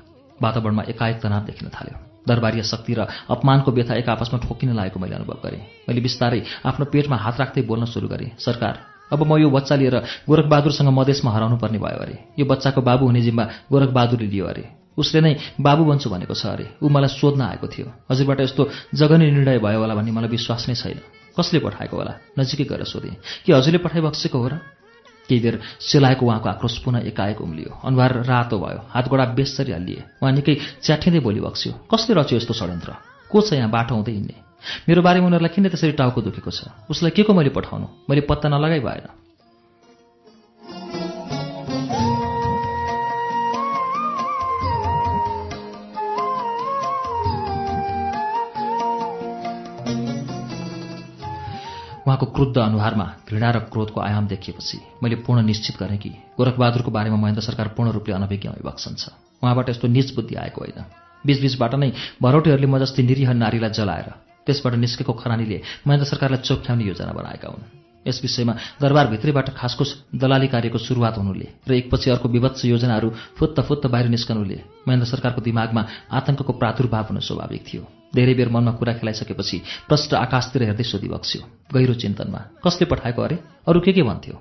वातावरणमा एकाएक तनाव देखिन थाल्यो। दरबारीय शक्ति र अपमानको व्यथा एक आपसमा ठोकिन लागेको मैले अनुभव गरेँ। मैले बिस्तारै आफ्नो पेटमा हात राख्दै बोल्न सुरु गरेँ। सरकार अब म यो बच्चा लिएर गोरखबहादुरसँग मधेसमा हराउनु पर्ने भयो अरे। यो बच्चाको बाबु हुने जिम्मा गोरखबहादुरले लियो अरे। उसले नै बाबु बन्छु भनेको छ अरे। ऊ मलाई सोध्न आएको थियो। हजुरबाट यस्तो जगनी निर्णय भयो होला भन्ने मलाई विश्वास नै छैन। कसले पठाएको होला? नजिकै गएर सोधेँ। कि हजुरले पठाइबक्सेको हो र? केही बेर सेलाएको उहाँको आक्रोश पुनः एकाएक उम्लियो। अनुहार रातो भयो। हातगोडा बेसरी हल्लिए। उहाँ निकै च्याठिँदै बोली बक्स्यो। कसले रच्यो यस्तो षड्यन्त्र? को छ यहाँ बाटो हुँदै हिँड्ने? मेरो बारेमा उनीहरूलाई किन त्यसरी टाउको दुखेको छ? उसलाई के को मैले पठाउनु? मैले पत्ता नलगाइ भएन। उहाँको क्रुद्ध अनुहारमा घृणा र क्रोधको आयाम देखिएपछि मैले पूर्ण निश्चित गरेँ कि गोरखबहादुरको बारेमा महेन्द्र सरकार पूर्ण रूपले अनभिज्ञ भइबक्सन छ। उहाँबाट यस्तो निज बुद्धि आएको होइन। बीचबीचबाट नै भरौटेहरूले म जस्तै निरीह नारीलाई जलाएर त्यसबाट निस्केको खरानीले महेन्द्र सरकारलाई चोख्याउने योजना बनाएका हुन्। यस विषयमा दरबारभित्रैबाट खासखुस दलाली कार्यको सुरुवात हुनुले र एकपछि अर्को विभत्स योजनाहरू फुत्त फुत्त बाहिर निस्कनुले महेन्द्र सरकारको दिमागमा आतंकको प्रादुर्भाव हुन स्वाभाविक थियो। धेरै बेर मनमा कुरा खेलाइसकेपछि प्रष्ट आकाशतिर हेर्दै सोधिबक्स्यो गहिरो चिन्तनमा कसले पठाएको अरे? अरू के के भन्थ्यो?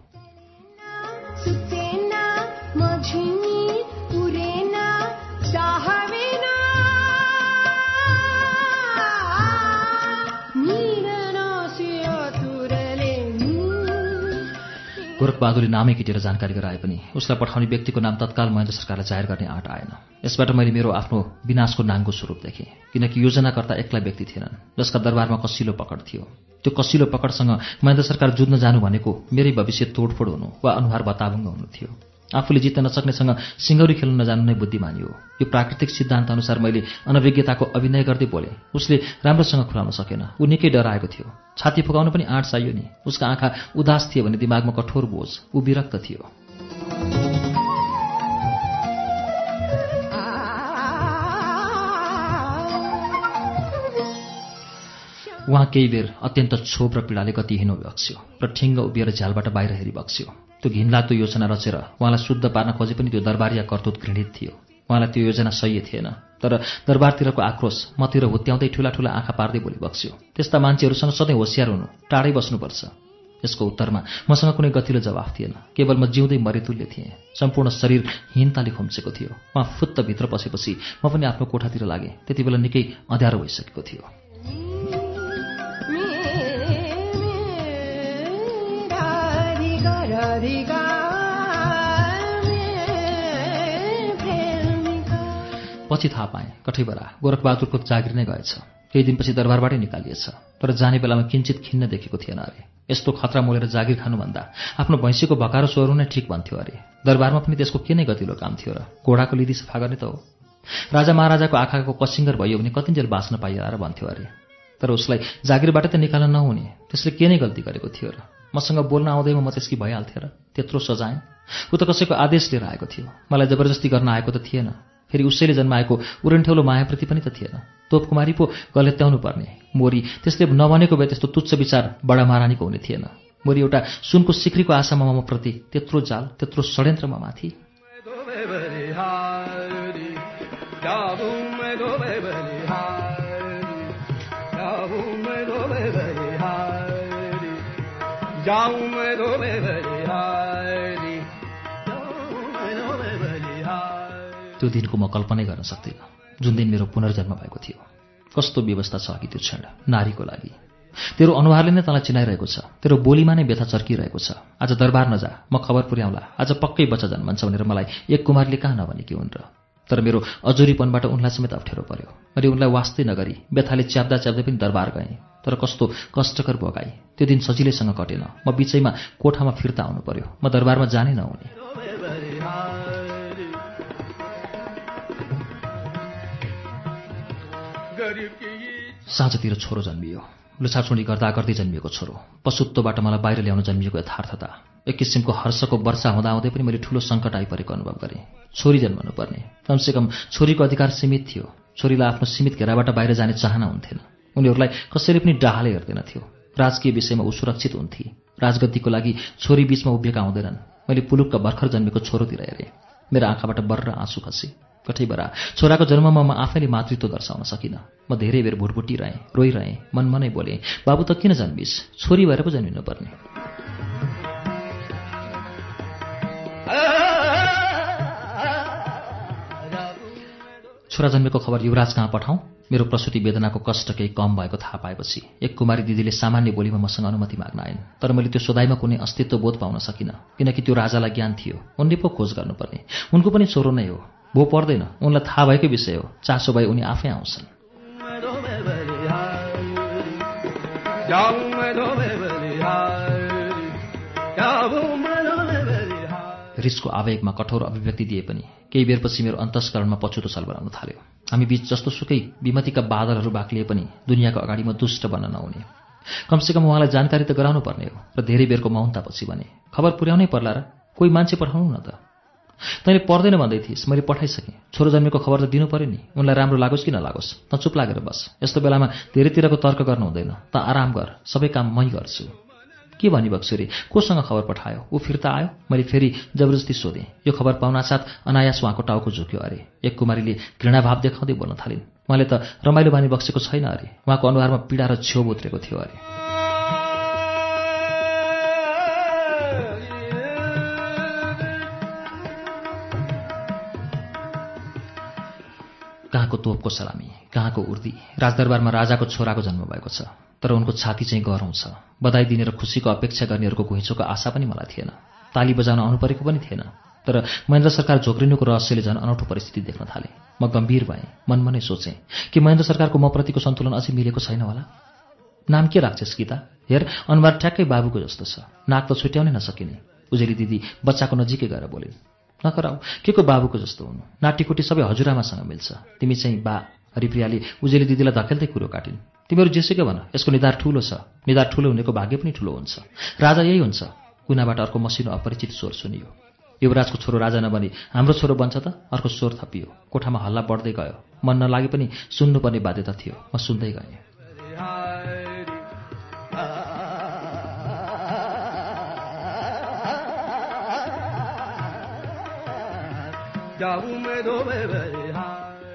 गोरखबहादुरले नामै किटेर जानकारी गराए पनि उसलाई पठाउने व्यक्तिको नाम तत्काल महेन्द्र सरकारलाई जाहेर गर्ने आँट आएन। यसबाट मैले मेरो आफ्नो विनाशको नाङ्गो स्वरूप देखेँ किनकि योजनाकर्ता एक्लै व्यक्ति थिएनन् जसका दरबारमा कसिलो पकड थियो। त्यो कसिलो पकडसँग महेन्द्र सरकार जुझ्न जानु भनेको मेरै भविष्य तोडफोड हुनु वा अनुहार बताभङ्ग हुनु थियो। आफूले जित्न नसक्नेसँग सिङ्गौरी खेल्न नजानु नै बुद्धिमानी हो। यो प्राकृतिक सिद्धान्त अनुसार मैले अनभिज्ञताको अभिनय गर्दै बोलेँ। उसले राम्रोसँग खुलाउन सकेन। ऊ निकै डराएको थियो। छाती फुकाउन पनि आँट चाहियो नि। उसका आँखा उदास थिए भने दिमागमा कठोर बोझ। ऊ विरक्त थियो। उहाँ केही बेर अत्यन्त क्षोभ र पीडाले गतिहीन बक्स्यो र ठिङ्ग उभिएर झ्यालबाट बाहिर हेरी बक्स्यो त्यो घिनलाग्दो योजना रचेर उहाँलाई शुद्ध पार्न खोजे पनि त्यो दरबारिया कर्तुत घृणित थियो। उहाँलाई त्यो योजना सही थिएन। तर दरबारतिरको आक्रोश मतिर हुत्याउँदै ठुला ठुला आँखा पार्दै बोली बक्स्यो। त्यस्ता मान्छेहरूसँग सधैँ होसियार हुनु टाढै बस्नुपर्छ। यसको उत्तरमा मसँग कुनै गतिलो जवाफ थिएन। केवल म जिउँदै मरितुल्य थिएँ। सम्पूर्ण शरीर हिनताले खुम्सेको थियो। उहाँ फुत्त भित्र पसेपछि म पनि आफ्नो कोठातिर लागेँ। त्यति बेला निकै अँध्यारो भइसकेको थियो। पछि थाहा पाएँ कठैबरा गोरखबहादुरको जागिर नै गएछ। केही दिनपछि दरबारबाटै निकालिएछ तर जाने बेलामा किञ्चित खिन्न देखेको थिएन अरे। यस्तो खतरा मोलेर जागिर खानुभन्दा आफ्नो भैँसीको भकारो सोहोर्नु नै ठिक भन्थ्यो अरे। दरबारमा पनि त्यसको के नै गतिलो काम थियो र घोडाको लिदी सफा गर्ने त हो। राजा महाराजाको आँखाको कसिङ्गर भयो भने कतिन्जेल बाँच्न पाइएर र भन्थ्यो अरे। तर उसलाई जागिरबाट त निकाल्न नहुने त्यसले के नै गल्ती गरेको थियो र मसँग बोल्न आउँदैमा म त्यसकी भइहाल्थेँ र त्यत्रो सजाएँ। ऊ त कसैको आदेश लिएर आएको थियो। मलाई जबरजस्ती गर्न आएको त थिएन। फेरि उसैले जन्माएको उरन्ठेउलो मायाप्रति पनि त थिएन। तोपकुमारी पो गलेत्याउनु पर्ने मोरी त्यसले नभनेको भए त्यस्तो तुच्छ विचार बडा महारानीको हुने थिएन। मोरी एउटा सुनको सिक्रीको आशामा म प्रति त्यत्रो जाल त्यत्रो षड्यन्त्रमा माथि। त्यो दिनको म कल्पनै गर्न सक्दिनँ। जुन दिन मेरो पुनर्जन्म भएको थियो। कस्तो व्यवस्था छ अघि त्यो क्षण? नारीको लागि। तेरो अनुहारले नै तँलाई चिनाइरहेको छ। तेरो बोलीमा नै व्यथा चर्किरहेको छ। आज दरबार नजा। म खबर पुर्याउँला। आज पक्कै बच्चा जन्मन्छ भनेर मलाई एक कुमारले कहाँ नभनेकी हुन् र। तर मेरो अजुरीपनबाट उनलाई समेत अप्ठ्यारो पर्यो। मैले उनलाई वास्तै नगरी व्यथाले च्याप्दा च्याप्दै पनि दरबार गएँ। तर कस्तो कष्टकर भोगाई त्यो दिन सजिलैसँग कटेन। म बिचैमा कोठामा फिर्ता आउनु पर्यो म दरबारमा जानै नहुने। साँझतिर छोरो जन्मियो। लुछाछुँडी गर्दा गर्दै जन्मिएको छोरो। पशुत्वबाट मलाई बाहिर ल्याउन जन्मिएको यथार्थता। एक किसिमको हर्षको वर्षा हुँदाहुँदै पनि मैले ठुलो सङ्कट आइपरेको अनुभव गरेँ। छोरी जन्मनु पर्ने कमसेकम छोरीको अधिकार सीमित थियो। छोरीलाई आफ्नो सीमित घेराबाट बाहिर जाने चाहना हुन्थेन। उनीहरूलाई कसैले पनि डाहाले हेर्दैनथ्यो राजकीय विषयमा ऊ सुरक्षित हुन्थे। राजगद्दीको लागि छोरी बीचमा उभिएका हुँदैनन्। मैले पुलुकका भर्खर जन्मेको छोरोतिर हेरेँ। मेरो आँखाबाट बर्र आँसु खसे। कठैबरा छोराको जन्ममा म आफैले मातृत्व दर्शाउन सकिनँ। म धेरै बेर भुटभुटिरहेँ रोइरहेँ मनमनै बोलेँ बाबु त किन जन्मिस्? छोरी भएर पो जन्मिनु छोरा जन्मेको खबर युवराज कहाँ पठाउँ। मेरो प्रसुति वेदनाको कष्ट केही कम भएको थाहा पाएपछि एक कुमारी दिदीले सामान्य बोलीमा मसँग अनुमति माग्न आइन् तर मैले त्यो सोधाइमा कुनै अस्तित्व बोध पाउन सकिनँ किनकि त्यो राजालाई ज्ञान थियो। उनले पो खोज गर्नुपर्ने। उनको पनि छोरो नै हो। भो पर्दैन। उनलाई थाहा भएकै विषय हो। चासो भए उनी आफै आउँछन्। रिसको आवेगमा कठोर अभिव्यक्ति दिए पनि केही बेरपछि मेरो अन्तस्करणमा पछुतो सलबराउन थाल्यो। हामी बीच जस्तो सुकै विमतिका बादलहरू बाक्लिए पनि दुनियाँको अगाडि म दुष्ट बन्न नहुने। कमसेकम उहाँलाई जानकारी त गराउनु पर्ने हो र धेरै बेरको मौनतापछि भने। खबर पुर्याउनै पर्ला र कोही मान्छे पठाउनु न त। तैँले पर्दैन भन्दै थिइस् मैले पठाइसकेँ। छोरो जन्मेको खबर त दिनु पऱ्यो नि। उनलाई राम्रो लागोस् कि नलागोस्? त चुप लागेर बस। यस्तो बेलामा धेरैतिरको तर्क गर्नु हुँदैन। त आराम गर। सबै काम मै गर्छु। के भनी बक्सुरी? कोसँग खबर पठायो? ऊ फिर्ता आयो? मैले फेरि जबरजस्ती सोधेँ। यो खबर पाउनासाथ अनायास उहाँको टाउको झुक्यो अरे। एक कुमारीले घृणाभाव देखाउँदै बोल्न थालिन्। उहाँले त रमाइलो बानी बक्सेको छैन अरे। उहाँको अनुहारमा पीडा र छेउ उत्रेको थियो अरे। कहाँको तोपको सलामी कहाँको उर्दी? राजदरबारमा राजाको छोराको जन्म भएको छ तर उनको छाती चाहिँ गरौँ छ। बधाई दिने र खुसीको अपेक्षा गर्नेहरूको घुइँचोको आशा पनि मलाई थिएन। ताली बजाउन आउनुपरेको पनि थिएन। तर महेन्द्र सरकार झोक्रिनुको रहस्यले झन् अनौठो परिस्थिति देख्न थाले। म गम्भीर भएँ मनमा नै सोचेँ कि महेन्द्र सरकारको म प्रतिको सन्तुलन अझै मिलेको छैन होला? नाम के राख्छस् गीता? हेर अनुहार ठ्याक्कै बाबुको जस्तो छ। नाक त छुट्याउनै नसकिने। उजेली दिदी बच्चाको नजिकै गएर बोलिन् नकराउ के को बाबुको जस्तो हुनु? नाटीकुटी सबै हजुरआमासँग मिल्छ। तिमी चाहिँ बा हरिप्रियाले उजेली दिदीलाई धकेल्दै कुरो काटिन्। तिमीहरू जेसुकै भन यसको निधार ठुलो छ। निधार ठुलो हुनेको भाग्य पनि ठुलो हुन्छ। राजा यही हुन्छ। कुनाबाट अर्को मसिनो अपरिचित स्वर सुनियो। युवराजको छोरो राजा नबनी हाम्रो छोरो बन्छ त अर्को स्वर थपियो। कोठामा हल्ला बढ्दै गयो। मन नलागे पनि सुन्नुपर्ने बाध्यता थियो। म सुन्दै गएँ।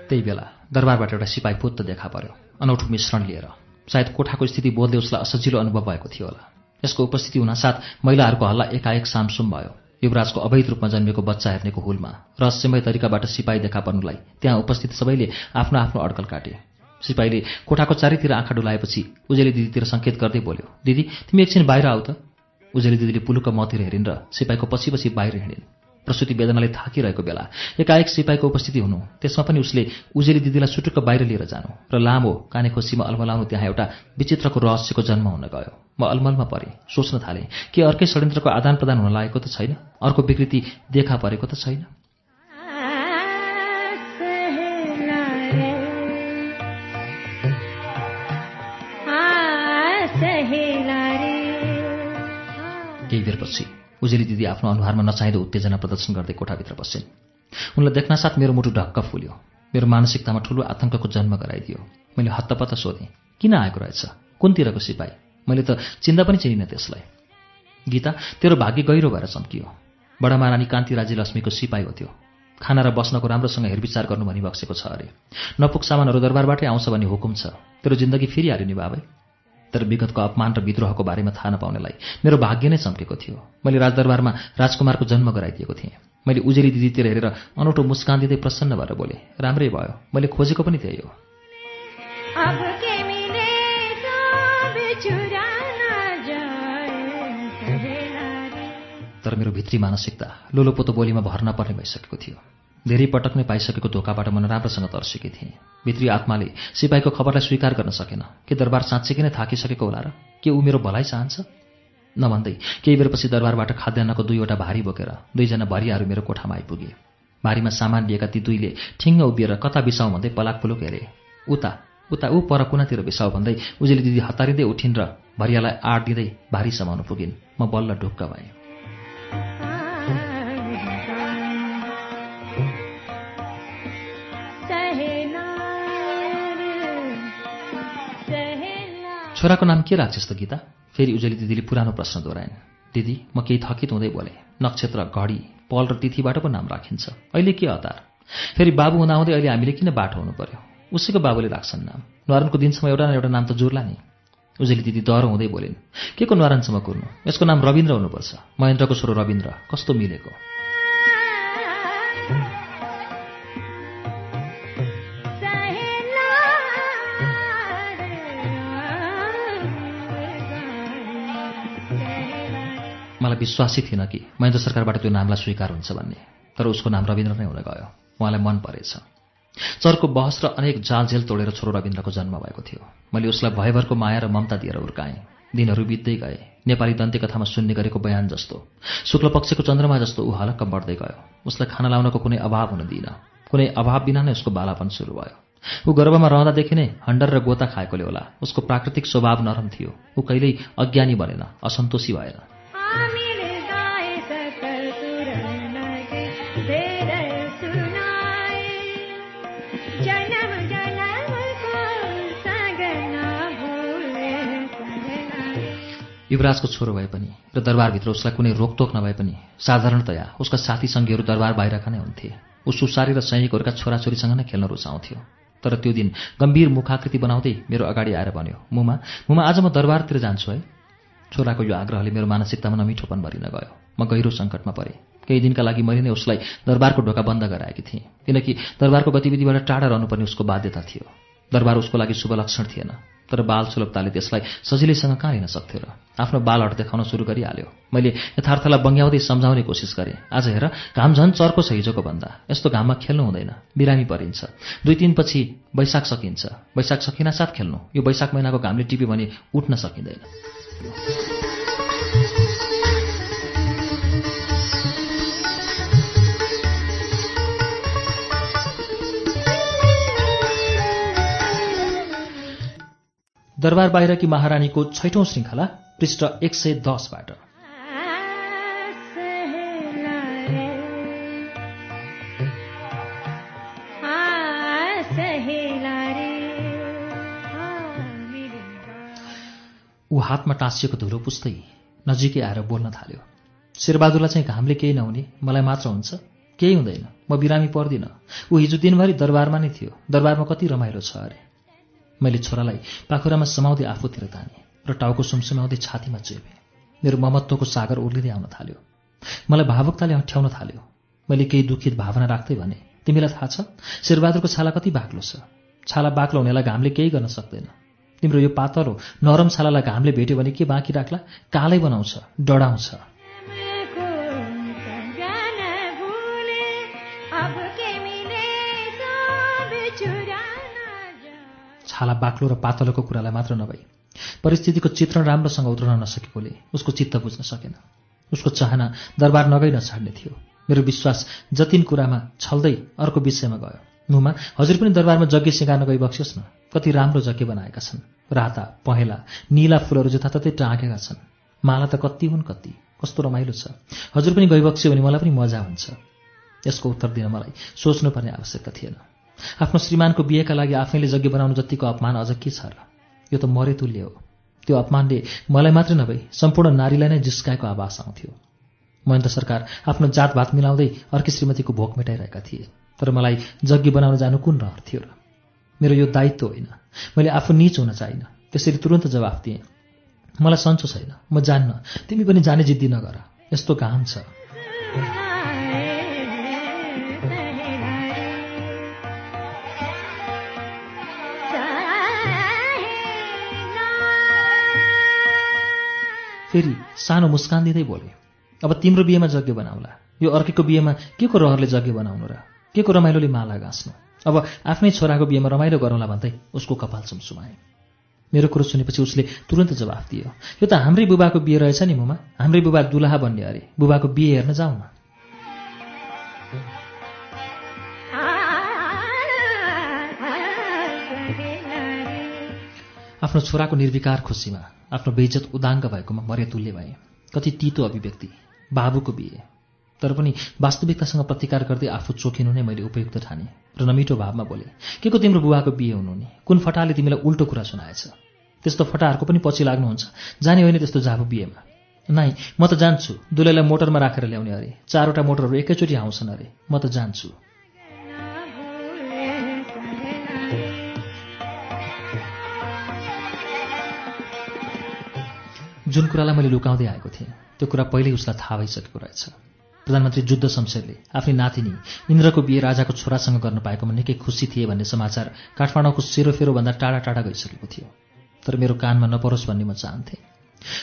त्यही बेला दरबारबाट एउटा सिपाही पुत्त देखा पर्यो। अनौठो मिश्रण लिएर। सायद कोठाको स्थिति बोधले उसलाई असजिलो अनुभव भएको थियो होला। यसको उपस्थिति हुनासाथ महिलाहरूको हल्ला एकाएक सामसुम भयो। युवराजको अवैध रूपमा जन्मेको बच्चा हेर्नेको हुलमा रहस्यमय तरिकाबाट सिपाही देखा पर्नुलाई त्यहाँ उपस्थित सबैले आफ्नो आफ्नो अड्कल काटे। सिपाहीले कोठाको चारैतिर आँखा डुलाएपछि उजेली दिदीतिर सङ्केत गर्दै बोल्यो दिदी तिमी एकछिन बाहिर आऊ त। उजेली दिदीले पुलुक मतिर हेरिन् र सिपाहीको पछि पछि बाहिर हिँडिन्। प्रसुति वेदनाले थाकिरहेको बेला एकाएक सिपाहीको उपस्थिति हुनु त्यसमा पनि उसले उजेली दिदीलाई सुटुक्क बाहिर लिएर जानु र लामो काने खोसीमा अलमलाउनु त्यहाँ एउटा विचित्रको रहस्यको जन्म हुन गयो। म अलमलमा परेँ सोच्न थालेँ के अर्कै षड्यन्त्रको आदान प्रदान हुन लागेको त छैन? अर्को विकृति देखा परेको त छैन? केही बेरपछि उजेली दिदी आफ्नो अनुहारमा नचाहिँदो उत्तेजना प्रदर्शन गर्दै कोठाभित्र बसिन् उनलाई देख्नासाथ मेरो मुटु ढक्क फुल्यो। मेरो मानसिकतामा ठुलो आतङ्कको जन्म गराइदियो। मैले हत्तपत्त सोधेँ किन आएको रहेछ? कुनतिरको सिपाही? मैले त चिन्दा पनि चिनिनँ त्यसलाई। गीता तेरो भाग्य गहिरो भएर चम्कियो। बडा महारानी कान्ति राजी लक्ष्मीको सिपाही हो त्यो। खाना र बस्नको राम्रोसँग हेरविचार गर्नु भनी बक्सेको छ अरे। नपुग सामानहरू दरबारबाटै आउँछ भन्ने हुकुम छ। तेरो जिन्दगी फेरि हाल्यो नि बाबै। तर विगतको अपमान र विद्रोहको बारेमा थाहा नपाउनेलाई मेरो भाग्य नै चम्केको थियो। मैले राजदरबारमा राजकुमारको जन्म गराइदिएको थिएँ। मैले उजेली दिदीतिर हेरेर अनौठो मुस्कान दिँदै प्रसन्न भएर बोले राम्रै भयो। मैले खोजेको पनि त्यही हो रे तर मेरो भित्री मानसिकता लोलोपोतो बोलीमा भर नपर्ने भइसकेको थियो। धेरै पटक नै पाइसकेको धोकाबाट मन राम्रोसँग तर्सेकी थिएँ। भित्री आत्माले सिपाहीको खबरलाई स्वीकार गर्न सकेन। के दरबार साँच्चीकै नै थाकिसकेको होला र के ऊ मेरो भलाइ चाहन्छ? नभन्दै केही बेरपछि दरबारबाट खाद्यान्नको दुईवटा भारी बोकेर दुईजना भरियाहरू मेरो कोठामा आइपुगे। भारीमा सामान लिएका ती दुईले ठिङ्ग उभिएर कता बिसाउँ भन्दै पलाक पुलुक हेरे। उता उता ऊ पर कुनातिर बिसाउ भन्दै उजेली दिदी हतारिँदै उठिन् र भरियालाई आड दिँदै भारी समाउन पुगिन्। म बल्ल ढुक्क भएँ। छोराको नाम के राख्छस् त गीता? फेरि उजेली दिदीले पुरानो प्रश्न दोहोऱ्याइन्। दिदी म केही थकित हुँदै बोले नक्षत्र घडी पल र तिथिबाट पो नाम राखिन्छ। अहिले के हतार फेरि बाबु हुँदाहुँदै अहिले हामीले किन बाटो हुनु पर्यो उसैको बाबुले राख्छन् नाम। न्वारानको दिनसम्म एउटा न एउटा नाम त जुर्ला नि। उजेली दिदी डह्रो हुँदै बोलिन् के को न्वारानसम्म कुर्नु? यसको नाम रविन्द्र हुनुपर्छ। महेन्द्रको छोरो रविन्द्र कस्तो मिलेको? विश्वासै थिएन कि। महेन्द्र सरकारबाट त्यो नामलाई स्वीकार हुन्छ भन्ने। तर उसको नाम रविन्द्र नै हुन गयो। उहाँलाई मन परेछ। चरको बहस र अनेक जालझेल तोडेर छोरो रविन्द्रको जन्म भएको थियो। मैले उसलाई भयभरको माया र ममता दिएर हुर्काएँ। दिनहरू बित्दै गए। नेपाली दन्ते कथामा सुन्ने गरेको बयान जस्तो। शुक्ल पक्षको चन्द्रमा जस्तो ऊ हलक्क बढ्दै गयो। उसलाई खाना लाउनको कुनै अभाव हुन दिइनँ। कुनै अभाव बिना नै उसको बालापन सुरु भयो। ऊ गर्भमा रहँदादेखि नै हन्डर र गोता खाएकोले होला। उसको प्राकृतिक स्वभाव नरम थियो। ऊ कहिल्यै अज्ञानी बनेन असन्तोषी भएन। युवराजको छोरो भए पनि र दरबारभित्र उसलाई कुनै रोकटोक नभए पनि साधारणतया उसका साथी सङ्घीहरू दरबार बाहिरका नै हुन्थे। ऊ सुसारी र सैनिकहरूका छोराछोरीसँग नै खेल्न रुचाउँथ्यो। तर त्यो दिन गम्भीर मुखाकृति बनाउँदै मेरो अगाडि आएर भन्यो मुमा मुमा आज म दरबारतिर जान्छु है छोराको यो आग्रहले मेरो मानसिकतामा नमिठोपन भरिन गयो। म गहिरो सङ्कटमा परेँ। केही दिनका लागि मैले नै उसलाई दरबारको ढोका बन्द गराएकी थिएँ किनकि दरबारको गतिविधिबाट टाढा रहनुपर्ने उसको बाध्यता थियो। दरबार उसको लागि शुभ लक्षण थिएन। तर बाल सुलभताले त्यसलाई सजिलैसँग कहाँ लिन सक्थ्यो र? आफ्नो बालहट देखाउन सुरु गरिहाल्यो। मैले यथार्थलाई बङ्ग्याउँदै सम्झाउने कोसिस गरेँ। आज हेर घाम झन् चर्को छ हिजोको भन्दा। यस्तो घाममा खेल्नु हुँदैन। बिरामी परिन्छ। दुई दिनपछि वैशाख सकिन्छ। वैशाख सकिनासाथ खेल्नु। यो वैशाख महिनाको घामले टिप्यो भने उठ्न सकिँदैन। दरबार बाहिरकी महारानीको छैठौं श्रृङ्खला पृष्ठ एक सय दसबाट। ऊ हातमा टाँसिएको धुलो पुस्दै नजिकै आएर बोल्न थाल्यो। शेरबहादुरलाई चाहिँ घामले केही नहुने मलाई मात्र हुन्छ। केही हुँदैन म बिरामी पर्दिनँ। ऊ हिजो दिनभरि दरबारमा नै थियो। दरबारमा कति रमाइलो छ अरे। मैले छोरालाई पाखुरामा समाउँदै आफूतिर ताने र टाउको सुमसुमाउँदै छातीमा चेपेँ मेरो ममत्वको सागर उर्लिँदै आउन थाल्यो। मलाई भावुकताले अँठ्याउन थाल्यो। मैले केही दुखित भावना राख्दै भने तिमीलाई थाहा छ शेरबहादुरको छाला कति बाक्लो छ? छाला बाक्लो हुनेलाई घामले केही गर्न सक्दैन। तिम्रो यो पातलो नरम छालालाई घामले भेट्यो भने के बाँकी राख्ला? कालै बनाउँछ डढाउँछ। छाला बाक्लो र पातलोको कुरालाई मात्र नभई। परिस्थितिको चित्रण राम्रोसँग उत्रन नसकेकोले उसको चित्त बुझ्न सकेन। उसको चाहना दरबार नगई नछाड्ने थियो। मेरो विश्वास जतिन कुरामा छल्दै अर्को विषयमा गयो। मुमा हजुर पनि दरबारमा यज्ञ सिकाउन गई बक्सियोस् न। कति राम्रो यज्ञ बनाएका छन्। राता पहेँला निला फुलहरू जताततै टाँगेका छन्। माला त कति हुन् कति? कस्तो रमाइलो छ। हजुर पनि गइबक्स्यो भने मलाई पनि मजा हुन्छ। यसको उत्तर दिन मलाई सोच्नुपर्ने आवश्यकता थिएन। आफ्नो श्रीमानको बिहेका लागि आफैले यज्ञ बनाउनु जतिको अपमान अझ के छ र? यो त मरे तुल्य हो। त्यो अपमानले मलाई मात्रै नभई सम्पूर्ण नारीलाई नै जिस्काएको आवास आउँथ्यो। महेन्द्र सरकार आफ्नो जातभात मिलाउँदै अर्की श्रीमतीको भोक मेटाइरहेका थिए तर मलाई यज्ञ बनाउन जानु कुन रहर थियो र? मेरो यो दायित्व होइन। मैले आफू निच हुन चाहिनँ त्यसरी तुरन्त जवाफ दिएँ। मलाई सन्चो छैन। म जान्न। तिमी पनि जाने जिद्दी नगर। यस्तो घाम छ। फेरि सानो मुस्कान दिँदै बोले अब तिम्रो बिहेमा यज्ञ बनाउला। यो अर्कीको बिहेमा के को रहरले यज्ञ बनाउनु र? के को रमाइलोले माला गाँच्नु? अब आफ्नै छोराको बिहेमा रमाइलो गरौँला भन्दै उसको कपाल सुमसुमाए मेरो कुरो सुनेपछि उसले तुरन्त जवाफ दियो यो त हाम्रै बुबाको बिहे रहेछ नि मुमा। हाम्रै बुबा दुलाहा बन्ने अरे बुबाको बिहे हेर्न जाउँ न। आफ्नो छोराको निर्विकार खुसीमा आफ्नो बेइज्जत उदाङ्ग भएकोमा मर्यातुल्य भए। कति तितो अभिव्यक्ति बाबुको बिहे। तर पनि वास्तविकतासँग प्रतिकार गर्दै आफू चोखिनु नै मैले उपयुक्त ठाने र नमिठो भावमा बोले के को तिम्रो बुवाको बिहे नि कुन फटाले तिमीलाई उल्टो कुरा सुनाएछ? त्यस्तो फटाहरूको पनि पछि लाग्नुहुन्छ। जाने होइन त्यस्तो जाबु बिहेमा। नाइ म त जान्छु। दुलैलाई मोटरमा राखेर ल्याउने अरे। चारवटा मोटरहरू एकैचोटि आउँछन् अरे। म त जान्छु। जुन कुरालाई मैले लुकाउँदै आएको थिएँ त्यो कुरा पहिल्यै उसलाई थाहा भइसकेको रहेछ। प्रधानमन्त्री जुद्ध शमशेरले आफ्नी नातिनी इन्द्रको बिहे राजाको छोरासँग गर्न पाएकोमा निकै खुसी थिए भन्ने समाचार काठमाडौँको सेरोफेरोभन्दा टाढा टाढा गइसकेको थियो। तर मेरो कानमा नपरोस् भन्ने म चाहन्थेँ।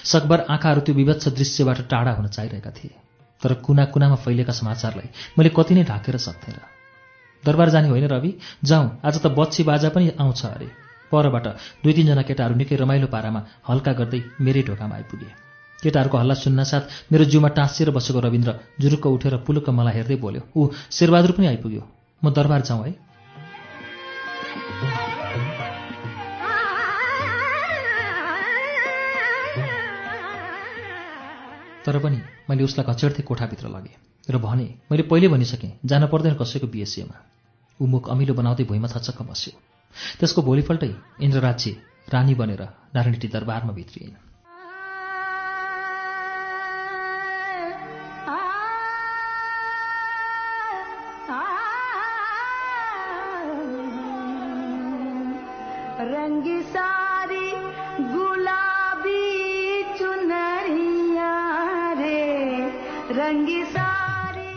सकभर आँखाहरू त्यो विभत्स दृश्यबाट टाढा हुन चाहिरहेका थिए। तर कुना कुनामा फैलिएका समाचारलाई मैले कति नै ढाकेर सक्थेँ र दरबार जाने होइन रवि? जाउँ आज त बच्ची बाजा पनि आउँछ अरे। परबाट दुई तिनजना केटाहरू निकै रमाइलो पारामा हल्का गर्दै मेरै ढोकामा आइपुगे। केटाहरूको हल्ला सुन्नासाथ मेरो जिउमा टाँसिएर बसेको रविन्द्र जुरुक्क उठेर पुलुक्क मलाई हेर्दै बोल्यो ऊ शेरबहादुर पनि आइपुग्यो। म दरबार जाउँ है। तर पनि मैले उसलाई घचेड्दै कोठाभित्र लगेँ र भने मैले पहिले भनिसकेँ जान पर्दैन कसैको बिएसिएमा ऊ मुख अमिलो बनाउँदै भुइँमा थचक्क बस्यो। त्यसको भोलिपल्टै इन्द्रराज्य रानी बनेर नारायणटी दरबारमा भित्रिइन् रंगी सारी गुलाबी चुनरिया रे। रंगी सारी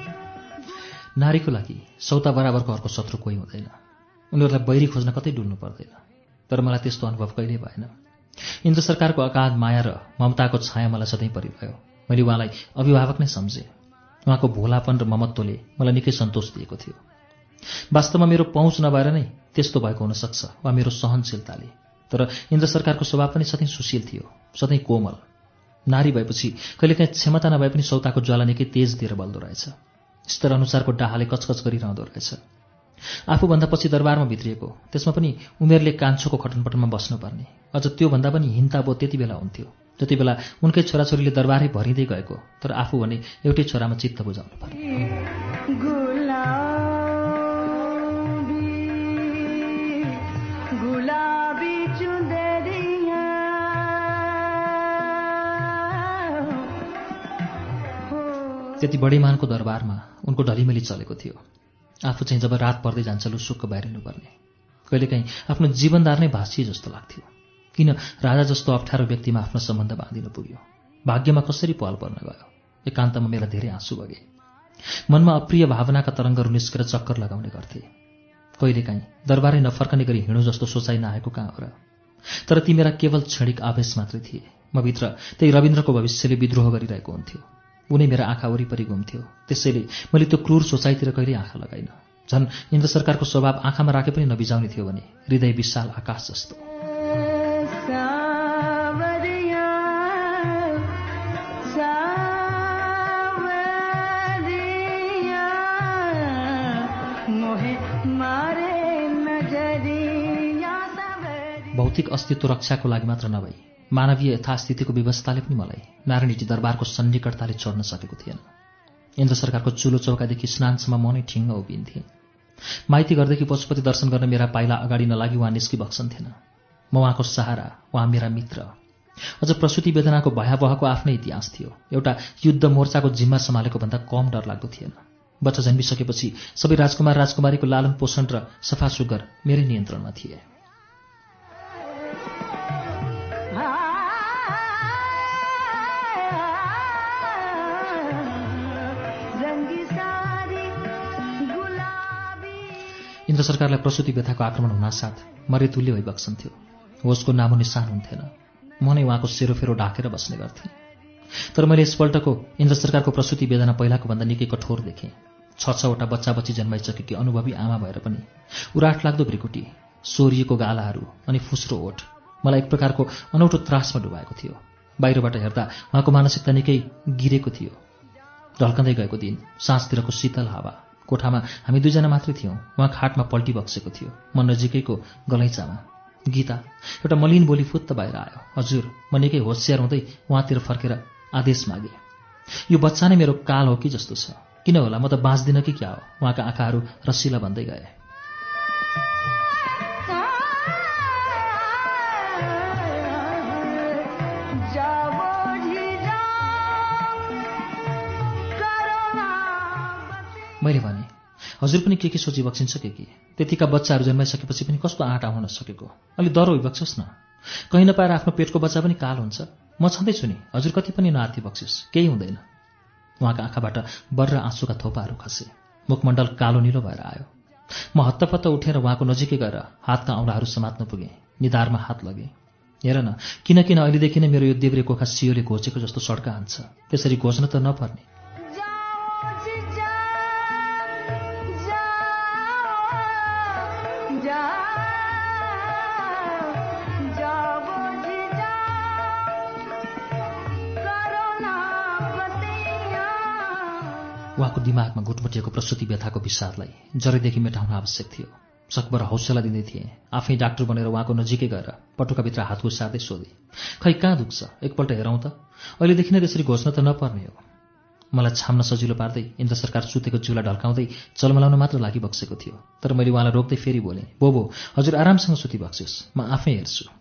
नारीको लागि सौता बराबरको अर्को शत्रु कोही हुँदैन। उनीहरूलाई बैरी खोज्न कतै डुल्नु पर्दैन। तर मलाई त्यस्तो अनुभव कहिल्यै भएन। इन्द्र सरकारको अगाध माया र ममताको छाया मलाई सधैँ परिरह्यो मैले उहाँलाई अभिभावक नै सम्झेँ। उहाँको भोलापन र ममत्वले मलाई निकै सन्तोष दिएको थियो। वास्तवमा मेरो पहुँच नभएर नै त्यस्तो भएको हुनसक्छ वा मेरो सहनशीलताले। तर इन्द्र सरकारको स्वभाव पनि सधैँ सुशील थियो सधैँ कोमल। नारी भएपछि कहिलेकाहीँ क्षमता नभए पनि सौताको ज्वाला निकै तेज दिएर बल्दो रहेछ। स्तर अनुसारको डाहाले कचकच गरिरहँदो रहेछ। आफूभन्दा पछि दरबारमा भित्रिएको त्यसमा पनि उमेरले कान्छोको खटनपटनमा बस्नुपर्ने। अझ त्योभन्दा पनि हिन्ताबोध त्यति बेला हुन्थ्यो। त्यति बेला उनकै छोराछोरीले दरबारै भरिँदै गएको तर आफू भने एउटै छोरामा चित्त बुझाउनु पर्ने। त्यति बढीमानको दरबारमा उनको ढलिमेली चलेको थियो। आफू चाहिँ जब रात पर्दै जान्छ लुसुक्क बाहिरिनुपर्ने कहिलेकाहीँ आफ्नो जीवनदार नै भाँसिए जस्तो लाग्थ्यो। किन राजा जस्तो अप्ठ्यारो व्यक्तिमा आफ्नो सम्बन्ध बाँधिन पुग्यो? भाग्यमा कसरी पहल पर्न गयो एकान्तमा मेरा धेरै आँसु बगे। मनमा अप्रिय भावनाका तरङ्गहरू निस्केर चक्कर लगाउने गर्थे। कहिलेकाहीँ दरबारै नफर्कने गरी हिँडो जस्तो सोचाइ नआएको कहाँ हो र? तर ती मेरा केवल क्षणिक आवेश मात्रै थिए। म भित्र त्यही रविन्द्रको भविष्यले विद्रोह गरिरहेको हुन्थ्यो। उनै मेरा आँखा वरिपरि घुम्थ्यो। त्यसैले मैले त्यो क्रूर सोचाइतिर कहिल्यै आँखा लगाइन। झन् इन्द्र सरकारको स्वभाव आँखामा राखे पनि नबिजाउने थियो भने हृदय विशाल आकाश जस्तो। भौतिक अस्तित्व रक्षाको लागि मात्र नभई मानवीय यथास्थितिको व्यवस्थाले पनि मलाई नारायणजी दरबारको सन्निकटताले छोड्न सकेको थिएन। इन्द्र सरकारको चुलो चौकादेखि स्नानसम्म म नै ठिङ्ग उभिन्थेँ। माइती घरदेखि पशुपति दर्शन गर्न मेरा पाइला अगाडि नलागी उहाँ निस्किबक्सन्थेन म उहाँको सहारा उहाँ मेरा मित्र। अझ प्रसुति वेदनाको भयावहको आफ्नै इतिहास थियो। एउटा युद्ध मोर्चाको जिम्मा सम्हालेको भन्दा कम डर लाग्दो थिएन। बच्चा जन्मिसकेपछि सबै राजकुमार राजकुमारीको लालन पोषण र सफा सुग्घर मेरै नियन्त्रणमा थिए। इन्द्र सरकारलाई प्रसुति व्यथाको आक्रमण हुनासाथ मरेतुल्य भई बक्सन्थ्यो होसको नामो निशान हुन्थेन। म नै उहाँको सेरोफेरो ढाकेर बस्ने गर्थेँ। तर मैले यसपल्टको इन्द्र सरकारको प्रसुति वेदना पहिलाको भन्दा निकै कठोर देखेँ। छ छवटा बच्चा बच्ची जन्माइसकेकी अनुभवी आमा भएर पनि उराट लाग्दो भ्रिकुटी सोरिएको गालाहरू अनि फुस्रो ओठ मलाई एक प्रकारको अनौठो त्रासमा डुबाएको थियो। बाहिरबाट हेर्दा उहाँको मानसिकता निकै गिरेको थियो। ढल्कँदै गएको दिन साँझतिरको शीतल हावा कोठामा हामी दुईजना मात्रै थियौँ। उहाँ खाटमा पल्टी बक्सेको थियो। म नजिकैको गलैँचामा। गीता एउटा मलिन बोली फुत्त बाहिर आयो। हजुर म निकै होसियार हुँदै उहाँतिर फर्केर आदेश मागे। यो बच्चा नै मेरो काल हो कि जस्तो छ। किन होला म त बाँच्दिनँ कि क्या हो? उहाँका आँखाहरू रसिला भन्दै गए। मैले भने हजुर पनि के के सोची बक्सिन्छ के के? त्यतिका बच्चाहरू जन्माइसकेपछि पनि कस्तो आँट आउन नसकेको अलि डह्रो भइबक्सियोस् न। कहीँ नपाएर आफ्नो पेटको बच्चा पनि काल हुन्छ। म छँदैछु नि। हजुर कति पनि नआत्ती बक्सियोस्। केही हुँदैन। उहाँका आँखाबाट बर्र आँसुका थोपाहरू खसे। मुखमण्डल कालो निलो भएर आयो। म हत्तपत्त उठेर उहाँको नजिकै गएर हातका औँलाहरू समात्न पुगेँ। निधारमा हात लगेँ। हेर न किन किन अहिलेदेखि नै मेरो यो देब्रे कोखा सियोले घोचेको जस्तो सड्का हान्छ। त्यसरी घोच्न त नपर्ने। दिमागमा घुटमुटिएको प्रसुति व्यथाको विषादलाई जरैदेखि मेटाउन आवश्यक थियो। सकभर हौसला दिँदै थिएँ। आफै डाक्टर बनेर उहाँको नजिकै गएर पटुकाभित्र हात घुसार्दै सोधेँ खै कहाँ दुख्छ? एकपल्ट हेरौँ त। अहिलेदेखि नै त्यसरी घोच्न त नपर्ने हो मलाई छाम्न सजिलो पार्दै इन्द्र सरकार सुतेको जिउलाई ढल्काउँदै चलमलाउन मात्र लागिबक्सेको थियो। तर मैले उहाँलाई रोक्दै फेरि बोलेँ बोबो हजुर आरामसँग सुतिबक्सियोस्। म आफै हेर्छु।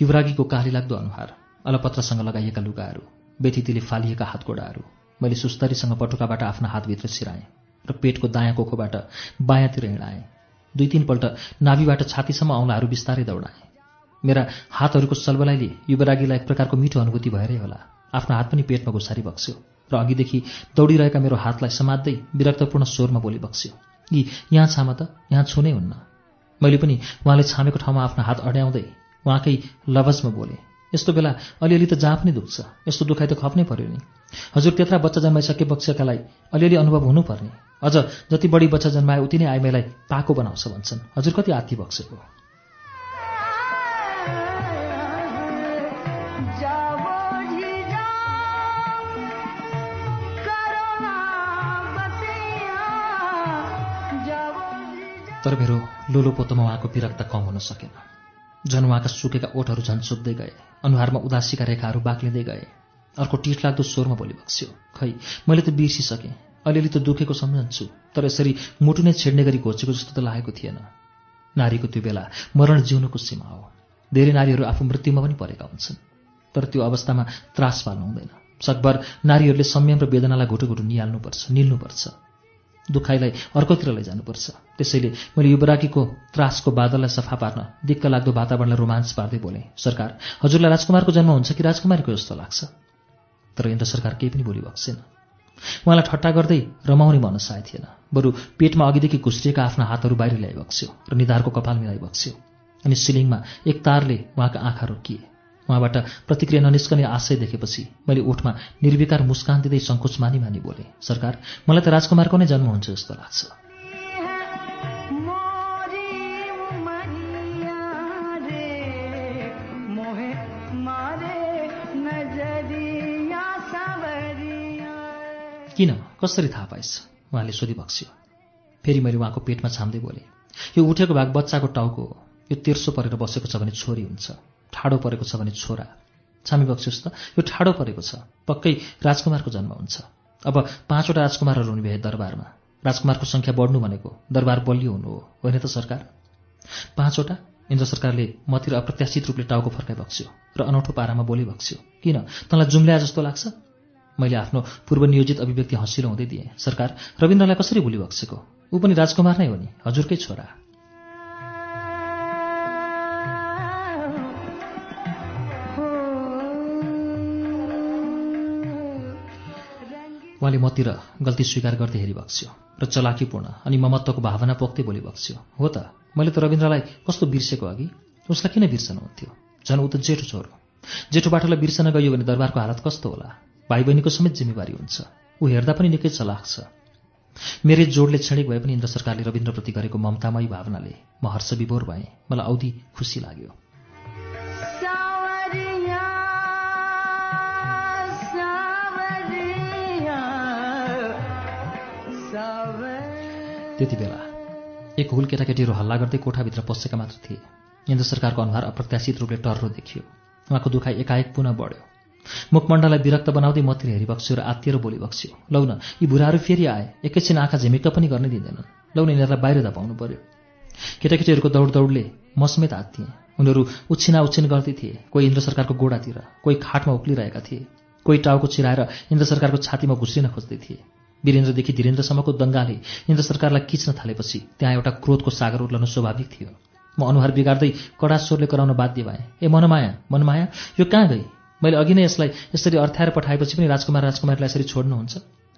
युवरागीको काली लाग्दो अनुहार अलपत्रसँग लगाइएका लुगाहरू बेथितीले फालिएका हातगोडाहरू। मैले सुस्तरीसँग पटुकाबाट आफ्ना हातभित्र सिराएँ र पेटको दायाँ कोखोबाट बायाँतिर हिँडाएँ। दुई तिनपल्ट नाभिबाट छातीसम्म औँलाहरू बिस्तारै दौडाएँ। मेरा हातहरूको सलबलाइले युवरागीलाई एक प्रकारको मिठो अनुभूति भएरै होला। आफ्नो हात पनि पेटमा घुसारी बक्स्यो र अघिदेखि दौडिरहेका मेरो हातलाई समात्दै विरक्तपूर्ण स्वरमा बोली बक्स्यो यी यहाँ छाम त यहाँ छुनै हुन्न मैले पनि उहाँले छामेको ठाउँमा आफ्नो हात अड्याउँदै उहाँकै लवजमा बोले यस्तो बेला अलिअलि त जहाँ पनि दुख्छ। यस्तो दुखाइ त खप्नै पर्यो नि। हजुर त्यत्रा बच्चा जन्माइसके बक्सेकालाई अलिअलि अनुभव हुनुपर्ने। अझ जति बढी बच्चा जन्माए उति नै आइमाईलाई पाको बनाउँछ भन्छन्। हजुर कति आत्ती बक्सेको? ना तर मेरो लोलो पोतोमा उहाँको विरक्त कम हुन सकेन। झन् उहाँका सुकेका ओठहरू झन् सुक्दै गए। अनुहारमा उदासीका रेखाहरू बाक्लिँदै गए। अर्को टिट लाग्दो स्वरमा बोली बक्स्यो खै मैले त बिर्सिसकेँ। अलिअलि त दुखेको सम्झन्छु तर यसरी मुटु नै छेड्ने गरी घोचेको जस्तो त लागेको थिएन। नारीको त्यो बेला मरण जिउनुको सीमा हो। धेरै नारीहरू आफू मृत्युमा पनि परेका हुन्छन् तर त्यो अवस्थामा त्रास पाल्नु हुँदैन। सकभर नारीहरूले संयम र वेदनालाई घुटु घुटु निहाल्नुपर्छ निल्नुपर्छ। दुखाइलाई अर्कोतिर लैजानुपर्छ त्यसैले मैले युवराकीको त्रासको बादललाई सफा पार्न दिक्क लाग्दो वातावरणलाई रोमाञ्च पार्दै बोलेँ सरकार हजुरलाई राजकुमारको जन्म हुन्छ कि राजकुमारीको जस्तो लाग्छ? तर इन्द्र सरकार केही पनि बोली बक्सेन। उहाँलाई ठट्टा गर्दै रमाउने मन साय थिएन। बरु पेटमा अघिदेखि घुस्रिएका आफ्ना हातहरू बाहिर ल्याइबक्स्यो र निधारको कपाल मिलाइबक्स्यो अनि सिलिङमा एक तारले उहाँका आँखा रोकिए। उहाँबाट प्रतिक्रिया ननिस्कने आशय देखेपछि मैले ओठमा निर्विकार मुस्कान दिँदै सङ्कोच मानी मानी बोले सरकार मलाई त राजकुमारको नै जन्म हुन्छ जस्तो लाग्छ। किन? कसरी थाहा पाइस् उहाँले सोधिबक्स्यो फेरि मैले उहाँको पेटमा छाम्दै बोलेँ यो उठेको भाग बच्चाको टाउको हो। यो तेर्सो परेर बसेको छ भने छोरी हुन्छ। ठाडो परेको छ भने छोरा। छामी बक्सियोस् त यो ठाडो परेको छ। पक्कै राजकुमारको जन्म हुन्छ। अब पाँचवटा राजकुमारहरू हुने भए दरबारमा। राजकुमारको सङ्ख्या बढ्नु भनेको दरबार बलियो हुनु हो होइन त सरकार? पाँचवटा इन्द्र सरकारले मतिर अप्रत्याशित रूपले टाउको फर्काइ बक्स्यो र अनौठो पारामा बोली बक्स्यो। किन? तँलाई जुम्ल्याए जस्तो लाग्छ? मैले आफ्नो पूर्व नियोजित अभिव्यक्ति हँसिलो हुँदै दिएँ। सरकार रविन्द्रलाई कसरी भुली बक्सेको? ऊ पनि राजकुमार नै हो नि हजुरकै छोरा। उहाँले मतिर गल्ती स्वीकार गर्दै हेरिबक्स्यो र चलाकीपूर्ण अनि ममत्वको भावना पोख्दै बोली बक्स्यो हो त मैले त रविन्द्रलाई कस्तो बिर्सेको अघि? उसलाई किन बिर्सनुहुन्थ्यो झन् ऊ त जेठो छोरो जेठो बाटोलाई बिर्सन गयो भने दरबारको हालत कस्तो होला? भाइ बहिनीको समेत जिम्मेवारी हुन्छ। ऊ हेर्दा पनि निकै चलाक छ। मेरै जोडले क्षणिक भए पनि इन्द्र सरकारले रविन्द्रप्रति गरेको ममतामयी भावनाले म हर्ष विभोर भएँ। मलाई औधी खुसी लाग्यो। त्यति बेला एक हुल केटाकेटीहरू हल्ला गर्दै कोठाभित्र पसेका मात्र थिए। इन्द्र सरकारको अनुहार अप्रत्याशित रूपले टर्रो देखियो। उहाँको दुखाइ एकाएक पुनः बढ्यो। मुखमण्डललाई विरक्त बनाउँदै मतिर हेरिबक्स्यो र आत्तिएर बोली बक्स्यो लौ न यी बुढाहरू फेरि आए। एकैछिन आँखा झिमिक्क पनि गर्ने दिँदैनन्। लौ न यिनीहरूलाई बाहिर धपाउनु पर्यो। केटाकेटीहरूको दौड दौडले म समेत आत्तिएँ उनीहरू उछिना उछिन गर्दै थिए। कोही इन्द्र सरकारको गोडातिर कोही खाटमा उक्लिरहेका थिए। कोही टाउको चिराएर इन्द्र सरकारको छातीमा घुस्रिन खोज्दै थिए। वीरेन्द्रदेखि धीरेन्द्रसम्मको दङ्गाले इन्द्र सरकारलाई खिच्न थालेपछि त्यहाँ एउटा क्रोधको सागर उर्लन स्वाभाविक थियो। म अनुहार बिगार्दै कडा स्वरले कराउन बाध्य भएँ। ए मनमाया मनमाया यो कहाँ गई? मैले अघि नै यसलाई यसरी अर्थ्याएर पठाएपछि पनि राजकुमार राजकुमारीलाई यसरी छोड्नुहुन्छ?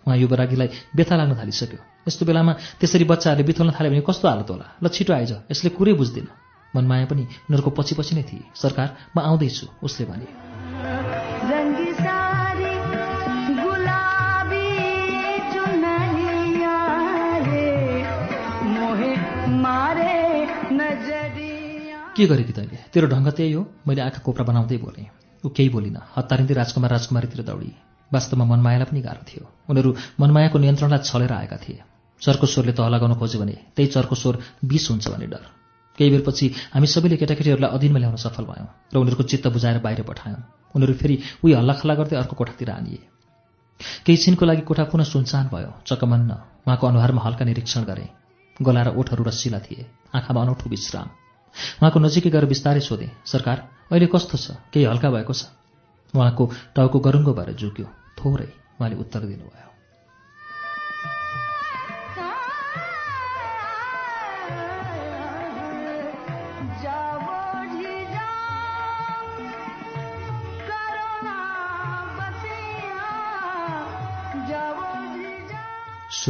उहाँ युवरागीलाई व्यथा लाग्न थालिसक्यो। यस्तो बेलामा त्यसरी बच्चाहरूले बिथोल्न थाल्यो भने कस्तो हालत होला? ल छिटो आइज यसले कुरै बुझ्दिन। मनमाया पनि उनीहरूको पछि पछि नै थिए। सरकार म आउँदैछु उसले भने। के गरे कि तैँले तेरो ढङ्ग त्यही हो। मैले आँखा कोप्रा बनाउँदै बोलेँ। ऊ केही बोलिन। हतारिँदै राजकुमार राजकुमारीतिर दौडी। वास्तवमा मनमायालाई पनि गाह्रो थियो। उनीहरू मनमायाको नियन्त्रणलाई छलेर आएका थिए। चर्को स्वरले तह लगाउन खोज्यो भने त्यही चर्को स्वर विष हुन्छ भन्ने डर। केही बेरपछि हामी सबैले केटाकेटीहरूलाई अधीनमा ल्याउन सफल भयौँ र उनीहरूको चित्त बुझाएर बाहिर पठायौँ। उनीहरू फेरि उही हल्लाखल्ला गर्दै अर्को कोठातिर आनिए केही छिनको लागि कोठा पुनः सुनसान भयो। चकमन्न। उहाँको अनुहारमा हल्का निरीक्षण गरे। गला र ओठहरू रसिला थिए। आँखामा अनौठो विश्राम। उहाँको नजिकै गएर बिस्तारै सोधे सरकार अहिले कस्तो छ? केही हल्का भएको छ? उहाँको टाउको गरुङ्गो भएर झुक्यो थोरै उहाँले उत्तर दिनुभयो।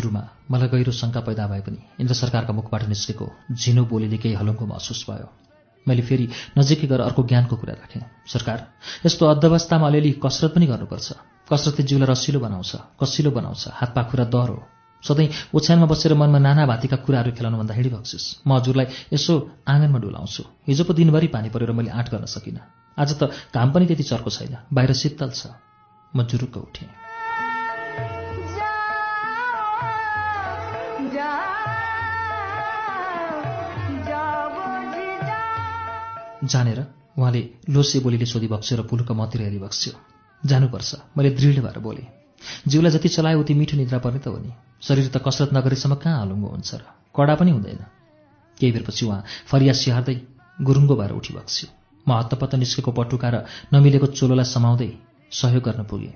सुरुमा मलाई गहिरो शङ्का पैदा भए पनि इन्द्र सरकारका मुखबाट निस्केको झिनो बोलीले केही हलुङ्गो महसुस भयो। मैले फेरि नजिकै गएर अर्को ज्ञानको कुरा राखेँ। सरकार यस्तो अध्यवस्थामा अलिअलि कसरत पनि गर्नुपर्छ। कसरतले जिउलाई रसिलो बनाउँछ कसिलो बनाउँछ। हात पाखुरा हो। सधैँ ओछ्यानमा बसेर मनमा नाना भातीका कुराहरू खेलाउनुभन्दा हिँडी बक्सिस म हजुरलाई यसो आँगनमा डुलाउँछु। हिजो पो दिनभरि पानी परेर मैले आँट गर्न सकिनँ। आज त घाम पनि त्यति चर्को छैन। बाहिर शीतल छ। म जुरुक्क उठेँ। जानेर उहाँले लोसे बोलीले सोधिबक्स्यो र पुलुक मतिर हेरिबक्स्यो जानुपर्छ। मैले दृढ भएर बोलेँ जिउलाई जति चलायो उति मिठो निद्रा पर्ने त हो नि। शरीर त कसरत नगरेसम्म कहाँ हलुङ्गो हुन्छ र? कडा पनि हुँदैन केही बेरपछि उहाँ फरिया स्याहार्दै गुरुङ्गो भएर उठिबक्स्यो म हत्तपत्त निस्केको पटुका र नमिलेको चोलोलाई समाउँदै सहयोग गर्न पुगेँ।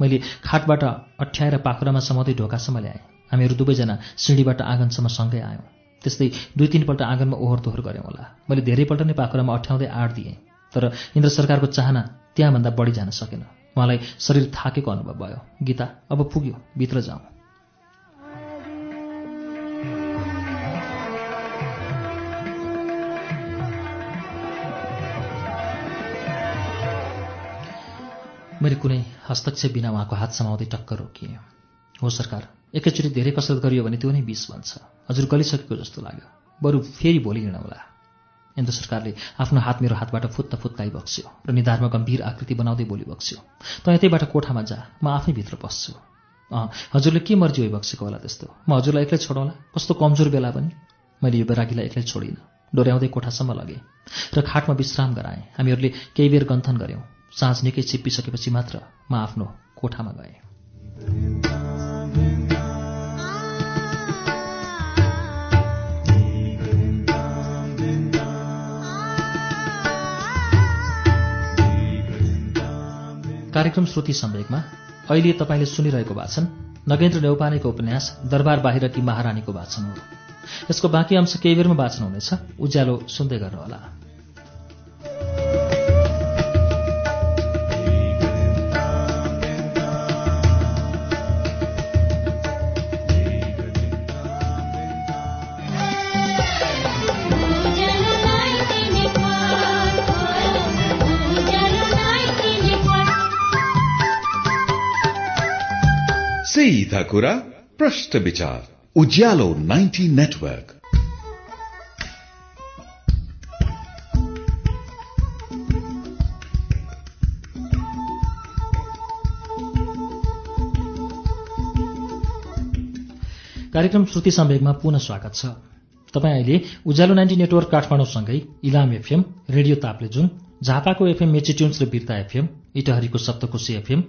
मैले खाटबाट अठ्याएर पाखुरामा समाउँदै ढोकासम्म ल्याएँ हामीहरू दुवैजना सिँढीबाट आँगनसम्म सँगै आयौँ। त्यस्तै दुई तिनपल्ट आँगनमा ओहोर दोहोर गऱ्यौँ होला। मैले धेरैपल्ट नै पाखुरामा अठ्याउँदै आँट दिएँ तर इन्द्र सरकारको चाहना त्यहाँभन्दा बढी जान सकेन। उहाँलाई शरीर थाकेको अनुभव भयो। गीता अब पुग्यो भित्र जाउँ। मैले कुनै हस्तक्षेप बिना उहाँको हात समाउँदै टक्क रोकिएँ। हो सरकार। एकैचोटि धेरै कसरत गरियो भने त्यो नै विष बन्छ। हजुर गलिसकेको जस्तो लाग्यो। बरु फेरि भोलि हिँडौँला। इन्द्र सरकारले आफ्नो हात मेरो हातबाट फुत्त फुत्ताइ बक्स्यो र निधारमा गम्भीर आकृति बनाउँदै बोली बक्स्यो। त यतैबाट कोठामा जा। म आफै भित्र पस्छु अँ हजुरले के मर्जी भइबक्सेको होला त्यस्तो। म हजुरलाई एक्लै छोडौँला। कस्तो कमजोर बेला पनि। मैले यो बेरागीलाई एक्लै छोडिनँ। डोर्याउँदै कोठासम्म लगेँ र खाटमा विश्राम गराएँ। हामीहरूले केही बेर गन्थन गऱ्यौँ। साँझ निकै चिप्पिसकेपछि मात्र म आफ्नो कोठामा गएँ। कार्यक्रम श्रुति सम्वेकमा अहिले तपाईँले सुनिरहेको वाचन नगेन्द्र नेौपानेको उपन्यास दरबार बाहिरकी महारानीको वाचन हो। यसको बाँकी अंश केही बेरमा वाचन हुनेछ। उज्यालो सुन्दै गर्नुहोला। सीधा कुरा प्रश्न विचार उज्यालो 90 नेटवर्क कार्यक्रम श्रुति सम्वेकमा पुनः स्वागत छ। तपाईँ अहिले उज्यालो नाइन्टी नेटवर्क काठमाडौँसँगै इलाम एफएम रेडियो ताप्लेजुङ झापाको एफएम मेचिट्युन्स र बिर्ता एफएम इटहरीको सप्तकोशी एफएम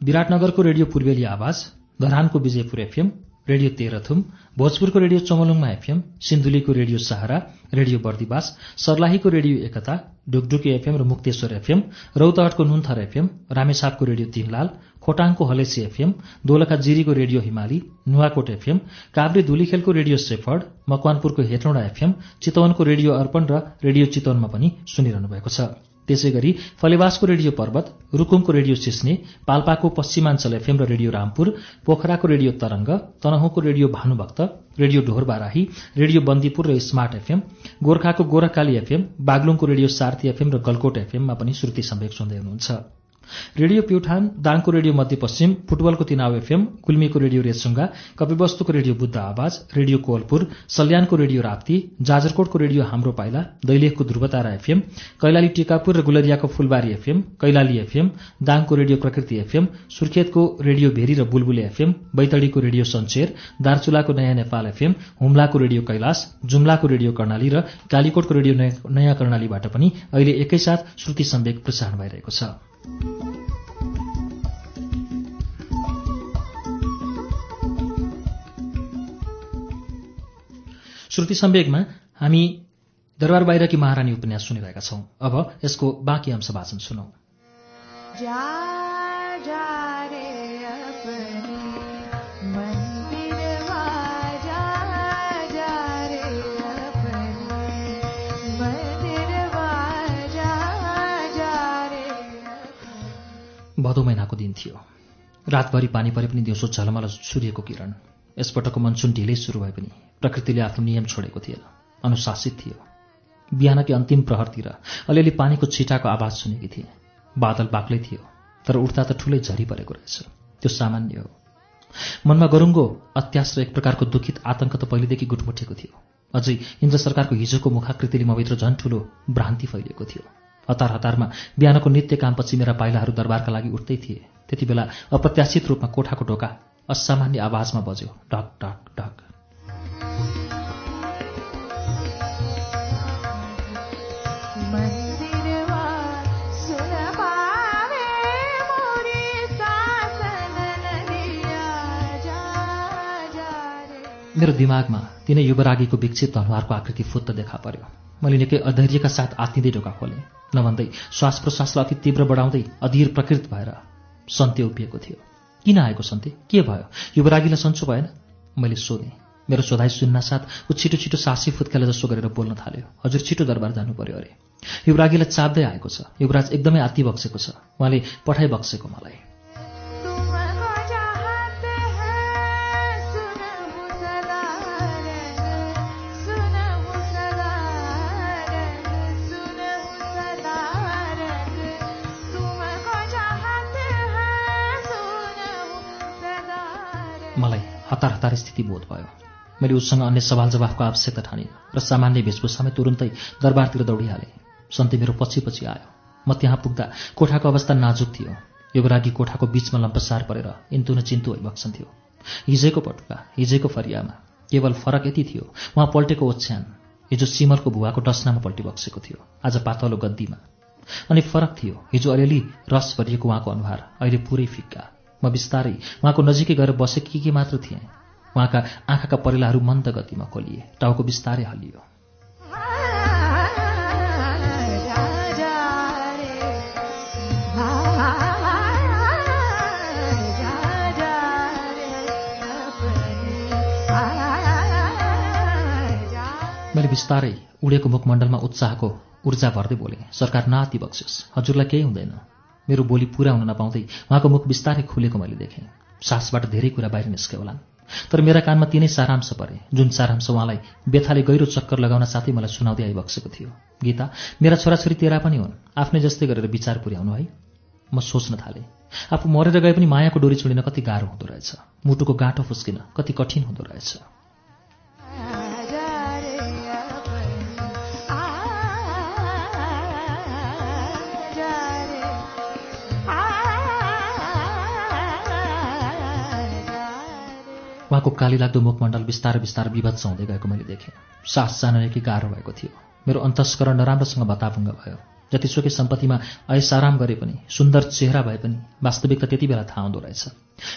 विराटनगरको रेडियो पूर्वेली आवाज धरानको विजयपुर एफएम रेडियो तेह्रथुम भोजपुरको रेडियो चमलुङमा एफएम सिन्धुलीको रेडियो सहारा रेडियो बर्दिवास सर्लाहीको रेडियो एकता ढुकढुकी एफएम र मुक्तेश्वर एफएम रौतहटको नुन्थर एफएम रामेछापको रेडियो तीनलाल खोटाङको हलेसी एफएम दोलखा जिरीको रेडियो हिमाली नुवाकोट एफएम काभ्रे धुलीखेलको रेडियो सेफर्ड मकवानपुरको हेटौँडा एफएम चितवनको रेडियो अर्पण र रेडियो चितवनमा पनि सुनिरहनु भएको छ। त्यसै गरी फलेवासको रेडियो पर्वत रुकुमको रेडियो सिस्ने पाल्पाको पश्चिमाञ्चल एफएम र रेडियो रामपुर पोखराको radio Tarang तनहुँको radio Bhanubhakta radio Dhorbarahi radio Bandipur र स्मार्ट एफएम गोर्खाको गोरखकाली एफएम बागलुङको रेडियो सार्थी एफएम र गलकोट एफएममा पनि श्रुति सम्वेक सुन्दै हुनुहुन्छ। रेडियो प्युठान दाङको रेडियो मध्यपश्चिम फुटबलको तिनाव एफएम गुल्मीको रेडियो रेसुङ्गा कपिवस्तुको रेडियो बुद्ध आवाज रेडियो कोवलपुर सल्यानको रेडियो राप्ती जाजरकोटको रेडियो हाम्रो पाइला दैलेखको ध्रुवतारा एफएम कैलाली टिकापुर र गुलरियाको फुलबारी एफएम कैलाली एफएम दाङको रेडियो प्रकृति एफएम सुर्खेतको रेडियो भेरी र बुलबुले एफएम बैतडीको रेडियो सञ्चेर दार्चुलाको नयाँ नेपाल एफएम हुम्लाको रेडियो कैलाश जुम्लाको रेडियो कर्णाली र कालीकोटको रेडियो नयाँ कर्णालीबाट पनि अहिले एकैसाथ श्रुति सम्वेक प्रसारण भइरहेको छ। श्रुति सम्वेकमा हामी दरबार बाहिरकी महारानी उपन्यास सुनिरहेका छौं। अब यसको बाँकी अंश वाचन सुनौ। भदौ महिनाको दिन थियो। रातभरि पानी परे पनि दिउँसो झलमल सूर्यको किरण। यसपटकको मनसुन ढिलै सुरु भए पनि प्रकृतिले आफ्नो नियम छोडेको थिएन अनुशासित थियो। बिहानकै अन्तिम प्रहरतिर अलिअलि पानीको छिटाको आवाज सुनेकी थिए। बादल बाक्लै थियो तर उठ्दा त ठुलै झरी परेको रहेछ। त्यो सामान्य हो। मनमा गरुङ्गो अत्यास र एक प्रकारको दुखित आतंक त पहिलेदेखि गुटमुठेको थियो। अझै इन्द्र सरकारको हिजोको मुखाकृतिले मभित्र झन् ठुलो भ्रान्ति फैलिएको थियो। हतार हतारमा बिहानको नित्य कामपछि मेरा पाइलाहरू दरबारका लागि उठ्दै थिए। त्यति बेला अप्रत्याशित रूपमा कोठाको ढोका असामान्य आवाजमा बज्यो ढक ढक ढक। मेरो दिमागमा तिनै युवरागीको विकसित अनुहारको आकृति फुत्त देखा पर्यो। मैले निकै अधैर्यका साथ आत्तिँदै ढोका खोलेँ। नभन्दै श्वास प्रश्वासलाई अति तीव्र बढाउँदै अधीर प्रकृत भएर सन्ते उभिएको थियो। किन आएको सन्ते? के भयो? युवरागीलाई सन्चो भएन? मैले सोधेँ। मेरो सोधाइ सुन्नासाथ ऊ छिटो छिटो सासी फुत्केला जसो गरेर बोल्न थाल्यो। हजुर छिटो दरबार जानु पर्यो अरे। युवरागीलाई चाप्दै आएको छ। युवराज एकदमै आत्ति बक्सेको छ। उहाँले पठाइ बक्सेको मलाई। हतार हतार स्थिति बोध भयो। मैले उसँग अन्य सवाल जवाफको आवश्यकता ठानिनँ र सामान्य वेशभूषामै तुरुन्तै दरबारतिर दौडिहालेँ। सन्ते मेरो पछि पछि आयो। म त्यहाँ पुग्दा कोठाको अवस्था नाजुक थियो। युवरागी कोठाको बीचमा लम्पसार परेर इन्तु न चिन्तु भइबक्सन थियो। हिजैको पटुका हिजैको फरियामा केवल फरक यति थियो उहाँ पल्टेको ओछ्यान हिजो सिमलको भुवाको डस्नामा पल्टी बक्सेको थियो आज पातलो गद्दीमा। अनि फरक थियो हिजो अलिअलि रस भरिएको उहाँको अनुहार अहिले पुरै फिक्का। म बिस्तारै उहाँको नजिकै गएर बसेकी के मात्र थिएँ। उहाँका आँखाका परिलाहरू मन्द गतिमा खोलिए। टाउको बिस्तारै जा मैले बिस्तारै उडेको मुखमण्डलमा उत्साहको ऊर्जा भर्दै बोलेँ सरकार नाति बक्सियोस्। हजुरलाई केही हुँदैन। मेरो बोली पुरा हुन नपाउँदै उहाँको मुख बिस्तारै खुलेको मैले देखेँ। सासबाट धेरै कुरा बाहिर निस्के होलान् तर मेरा कानमा तिनै सारांश परे जुन सारांश उहाँलाई बेथाले गहिरो चक्कर लगाउन साथै मलाई सुनाउँदै आइबक्सेको थियो। गीता मेरा छोराछोरी तेरा पनि हुन्। आफ्नै जस्तै गरेर विचार पुर्याउनु है। म सोच्न थालेँ आफू मरेर गए पनि मायाको डोरी छोडिन कति गाह्रो हुँदो रहेछ। मुटुको गाँठो फुस्किन कति कठिन हुँदो रहेछ। उहाँको काली लाग्दो मुखमण्डल बिस्तारै बिस्तारै विभत्स हुँदै गएको मैले देखेँ। सास जान कि गाह्रो भएको थियो? मेरो अन्तस्करण नराम्रोसँग बताभुङ्ग भयो। जतिसुकै सम्पत्तिमा ऐसाराम गरे पनि सुन्दर चेहरा भए पनि वास्तविकता त्यति बेला थाहा हुँदो रहेछ।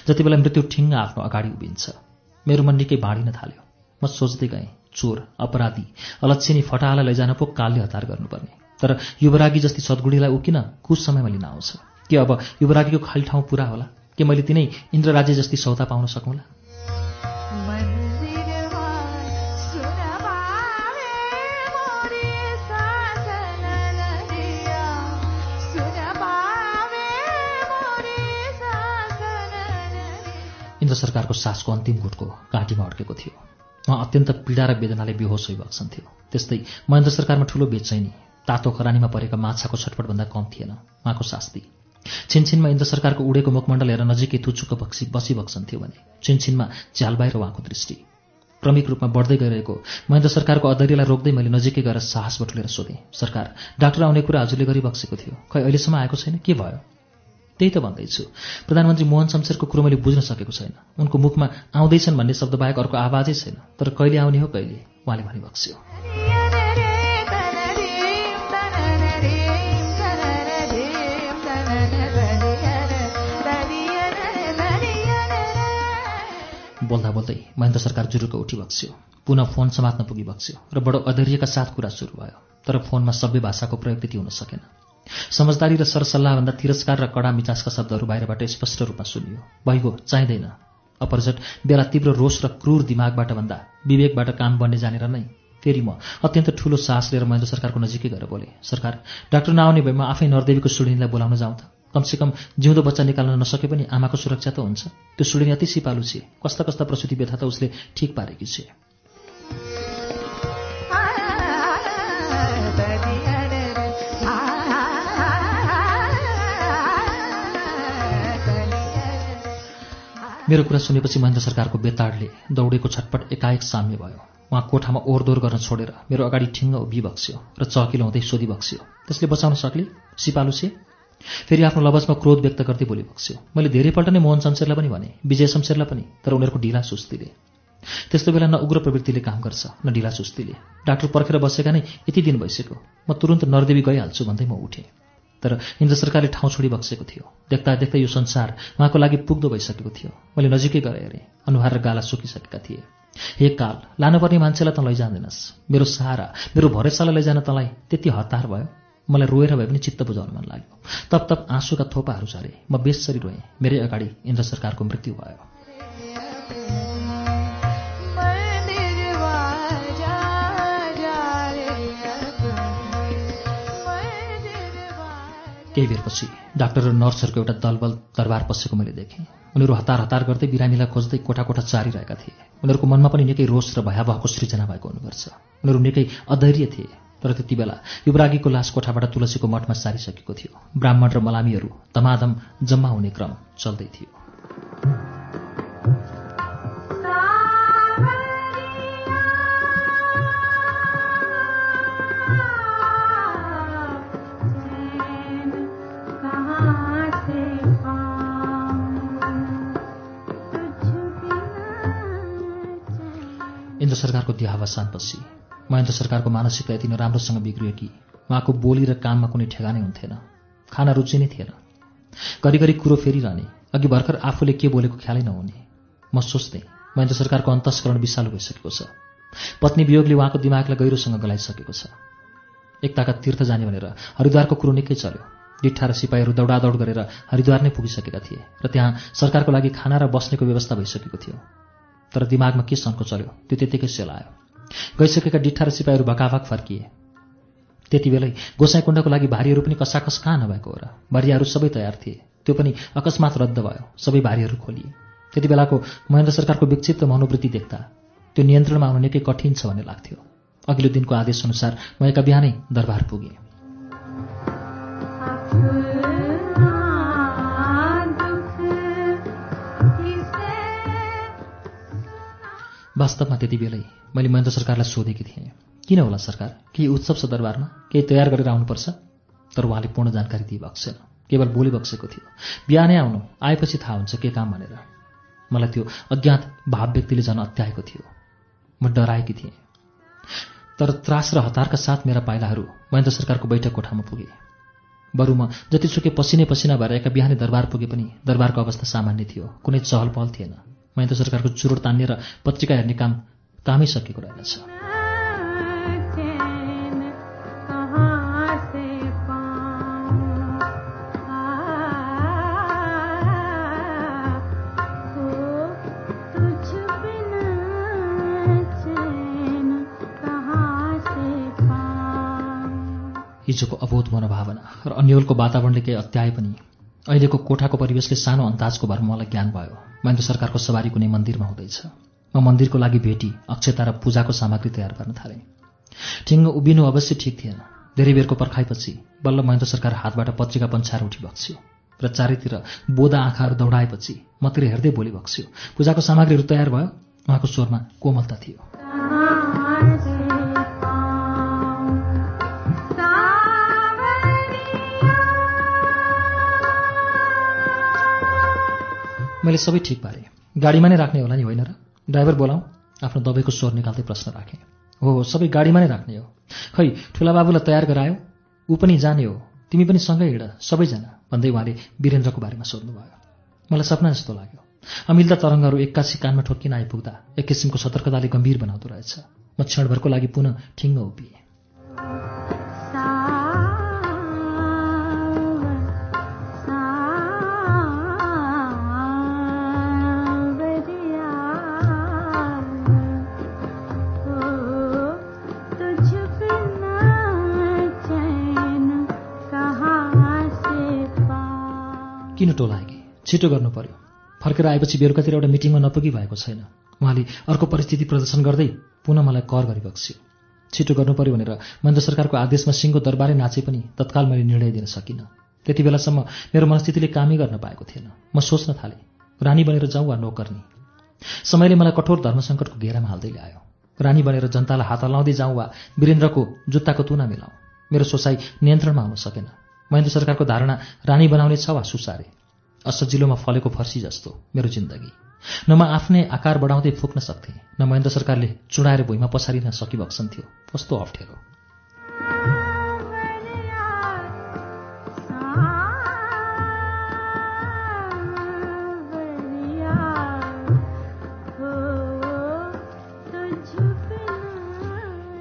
जति बेला मृत्यु ठिङ्ग आफ्नो अगाडि उभिन्छ। मेरो मन निकै बाँडिन थाल्यो। म सोच्दै गएँ चोर अपराधी अलच्छिनी फटाहाला लैजान पो कालले हतार गर्नुपर्ने। तर युवरागी जस्ती सद्गुणीलाई ऊ किन कुछ समयमा लिन आउँछ? के अब युवरागीको खाली ठाउँ पुरा होला? के मैले तिनै इन्द्रराज्य जस्ती सौता पाउन सकौँला? इन्द्र सरकारको सासको अन्तिम घुटको घाँटीमा अड्केको थियो। उहाँ अत्यन्त पीडा र वेदनाले बेहोस भइबक्सन्थ्यो त्यस्तै महेन्द्र सरकारमा ठूलो बेचैनी तातो खरानीमा परेका माछाको छटपटभन्दा कम थिएन। उहाँको शास्ति। छिनछिनमा इन्द्र सरकारको उडेको मुखमण्डल हेरेर नजिकै तुचुक्क बक्सी बसिबक्सन्थ्यो भने छिनछिनमा च्याल बाहिर उहाँको दृष्टि। क्रमिक रूपमा बढ्दै गइरहेको महेन्द्र सरकारको अधैर्यलाई रोक्दै मैले नजिकै गएर साहस बटुलेर सोधेँ सरकार डाक्टर आउने कुरा हजुरले गरिबक्सेको थियो। खै अहिलेसम्म आएको छैन? के भयो? त्यही त भन्दैछु। प्रधानमन्त्री मोहन शमशेरको कुरो मैले बुझ्न सकेको छैन। उनको मुखमा आउँदैछन् भन्ने शब्द बाहेक अर्को आवाजै छैन। तर कहिले आउने हो कहिले? उहाँले भनिबक्स्यो। बोल्दा बोल्दै महेन्द्र सरकार जुरुको उठी बक्स्यो पुनः फोन समात्न पुगी बक्स्यो र बडो अधैर्यका साथ कुरा सुरु भयो। तर फोनमा सभ्य भाषाको प्रयोग त्यति हुन सकेन। समझदारी र सरसल्लाहभन्दा तिरस्कार र कडा मिचासका शब्दहरू बाहिरबाट स्पष्ट रूपमा सुनियो। भइगयो चाहिँदैन। अपरझट बेला तीव्र रोष र क्रूर दिमागबाट भन्दा विवेकबाट काम बन्ने जानेर नै। फेरि म अत्यन्त ठूलो सास लिएर महेन्द्र सरकारको नजिकै गएर बोले सरकार डाक्टर नआउने भएमा आफै नरदेवीको सुडिनीलाई बोलाउन जाउँ त। कमसेकम जिउँदो बच्चा निकाल्न नसके पनि आमाको सुरक्षा त हुन्छ। त्यो सुडिनी अति सिपालु छे। कस्ता कस्ता प्रसुति व्यथा त उसले ठिक पारेकी छे। मेरो कुरा सुनेपछि महेन्द्र सरकारको बेताडले दौडेको छटपट एकाएक साम्य भयो। उहाँ कोठामा ओहोरदोहोर गर्न छोडेर मेरो अगाडि ठिङ्ग उभिबक्स्यो र चकिलो हुँदै सोधिबक्स्यो। त्यसले बचाउन सक्ले? सिपालु छे फेरि आफ्नो लवजमा क्रोध व्यक्त गर्दै बोली बक्स्यो मैले धेरैपल्ट नै मोहन शमशेरलाई पनि भने विजय शमशेरलाई पनि तर उनीहरूको ढिला सुस्तीले। त्यस्तो बेला न उग्र प्रवृत्तिले काम गर्छ न ढिला सुस्तीले। डाक्टर पर्खेर बसेका नै यति दिन भइसक्यो। म तुरन्त नरदेवी गइहाल्छु भन्दै म उठेँ। तर इन्द्र सरकारले ठाउँ छोडी बक्सेको थियो। देख्दा देख्दै यो संसार उहाँको लागि पुग्दो भइसकेको थियो। मैले नजिकै गएर हेरेँ। अनुहार र गाला सुकिसकेका थिए। हे काल लानुपर्ने मान्छेलाई त लैजाँदैनस् मेरो सहारा मेरो भरोसालाई लैजान तँलाई त्यति हतार भयो। मलाई रोएर भए पनि चित्त बुझाउन मन लाग्यो। तप तप आँसुका थोपाहरू झरे। म बेसरी रोएँ। मेरै अगाडि इन्द्र सरकारको मृत्यु भयो। केही बेरपछि डाक्टर र नर्सहरूको एउटा दलबल दरबार पसेको मैले देखेँ। उनीहरू हतार हतार गर्दै बिरामीलाई खोज्दै कोठा कोठा चारिरहेका थिए। उनीहरूको मनमा पनि निकै रोष र भयावहको सृजना भएको हुनुपर्छ। उनीहरू निकै अधैर्य थिए तर त्यति बेला युवरागीको लास कोठाबाट तुलसीको मठमा सारिसकेको थियो। ब्राह्मण र मलामीहरू धमाधम जम्मा हुने क्रम चल्दै थियो। सरकारको देहावसानपछि महेन्द्र सरकारको मानसिकता यति नै राम्रोसँग बिग्रियो कि उहाँको बोली र काममा कुनै ठेगानै हुन्थेन खाना रुचि नै थिएन। घरिघरि कुरो फेरिरहने अघि भर्खर आफूले के बोलेको ख्यालै नहुने। म सोच्थेँ महेन्द्र सरकारको अन्तस्करण विशालु भइसकेको छ। पत्नी वियोगले उहाँको दिमागलाई गहिरोसँग गलाइसकेको छ। एकताका तीर्थ जाने भनेर हरिद्वारको कुरो निकै चल्यो। डिठा र सिपाहीहरू दौडादौड गरेर हरिद्वार नै पुगिसकेका थिए र त्यहाँ सरकारको लागि खाना र बस्नेको व्यवस्था भइसकेको थियो। तर दिमागमा के सन्को चल्यो? त्यो त्यत्तिकै सेलायो गइसकेका डिठा र सिपाहीहरू भकाभक फर्किए। त्यति बेलै गोसाइकुण्डको लागि भारीहरू पनि कसाकस कहाँ नभएको हो र? भारियाहरू सबै तयार थिए। त्यो पनि अकस्मात रद्द भयो। सबै भारीहरू खोलिए। त्यति बेलाको महेन्द्र सरकारको विक्षिप्त मनोवृत्ति देख्दा त्यो नियन्त्रणमा आउनु निकै कठिन छ भन्ने लाग्थ्यो। अघिल्लो दिनको आदेशअनुसार म एका बिहानै दरबार पुगेँ। वास्तवमा त्यति बेलै मैले महेन्द्र सरकारलाई सोधेकी थिएँ। किन होला सरकार? केही उत्सव छ दरबारमा केही तयार गरेर आउनुपर्छ? तर उहाँले पूर्ण जानकारी दिइबक्सेन छैन। केवल बोली बक्सेको थियो। बिहानै आउनु आएपछि थाहा हुन्छ के काम भनेर। मलाई त्यो अज्ञात भाव व्यक्तिले झन् अत्याएको थियो। म डराएकी थिएँ। तर त्रास र हतारका साथ मेरा पाइलाहरू महेन्द्र सरकारको बैठक कोठामा पुगे। बरु म जतिसुकै पसिनै पसिना भएर एका बिहानै दरबार पुगे पनि दरबारको अवस्था सामान्य थियो। कुनै चहल पहल थिएन। महेन्द्र सरकारको चुरोट तान्ने र पत्रिका हेर्ने काम कामै सकेको रहेनछ हिजोको अबोध मनोभावना र अन्यलको वातावरणले केही अत्याए पनि अहिलेको कोठाको परिवेशले सानो अन्दाजको भरमा मलाई ज्ञान भयो। महेन्द्र सरकारको सवारी कुनै मन्दिरमा हुँदैछ। म मन्दिरको लागि भेटी अक्षता र पूजाको सामग्री तयार गर्न थालेँ। ठिङ्ग उभिनु अवश्य ठिक थिएन। धेरै बेरको पर्खाइपछि बल्ल महेन्द्र सरकार हातबाट पत्रिका पन्छाएर उठी बक्स्यो र चारैतिर बोधा आँखाहरू दौडाएपछि मतिर हेर्दै बोली बक्स्यो पूजाको सामग्रीहरू तयार भयो? उहाँको स्वरमा कोमलता थियो। मैले सबै ठिक पारेँ। गाडीमा नै राख्ने होला नि होइन र? ड्राइभर बोलाउँ आफ्नो दबाईको स्वर निकाल्दै प्रश्न राखेँ। हो हो सबै गाडीमा नै राख्ने हो। खै ठुला बाबुलाई तयार गरायो? ऊ पनि जाने हो। तिमी पनि सँगै हिँड सबैजना भन्दै उहाँले वीरेन्द्रको बारेमा सोध्नुभयो। मलाई सपना जस्तो लाग्यो। अमिल्दा तरङ्गहरू एक्कासी कानमा ठोक्किन आइपुग्दा एक किसिमको सतर्कताले गम्भीर बनाउँदो रहेछ। म क्षणभरको लागि पुनः ठिङ्ग उभिएँ। किन टोलाए कि छिटो गर्नु पर्यो। फर्केर आएपछि बेलुकातिर एउटा मिटिङमा नपुगी भएको छैन। उहाँले अर्को परिस्थिति प्रदर्शन गर्दै पुनः मलाई कर गरिबक्स्यो। छिटो गर्नु पर्यो भनेर महेन्द्र सरकारको आदेशमा सिंहको दरबारै नाचे पनि तत्काल मैले निर्णय दिन सकिनँ। त्यति बेलासम्म मेरो मनस्थितिले कामै गर्न पाएको थिएन। म सोच्न थालेँ रानी बनेर जाउँ वा नोकर्नी। समयले मलाई कठोर धर्मसङ्कटको घेरामा हाल्दै ल्यायो। रानी बनेर जनतालाई हात हल्लाउँदै जाउँ वा वीरेन्द्रको जुत्ताको तुना मिलाउँ। मेरो सोचाइ नियन्त्रणमा आउन सकेन। महेन्द्र सरकारको धारणा रानी बनाउने छ वा सुसारे? असजिलोमा फलेको फर्सी जस्तो मेरो जिन्दगी। न म आफ्नै आकार बढाउँदै फुक्न सक्थेँ। न महेन्द्र सरकारले चुडाएर भुइँमा पसारिन सकिबक्सन्थ्यो कस्तो अप्ठ्यारो।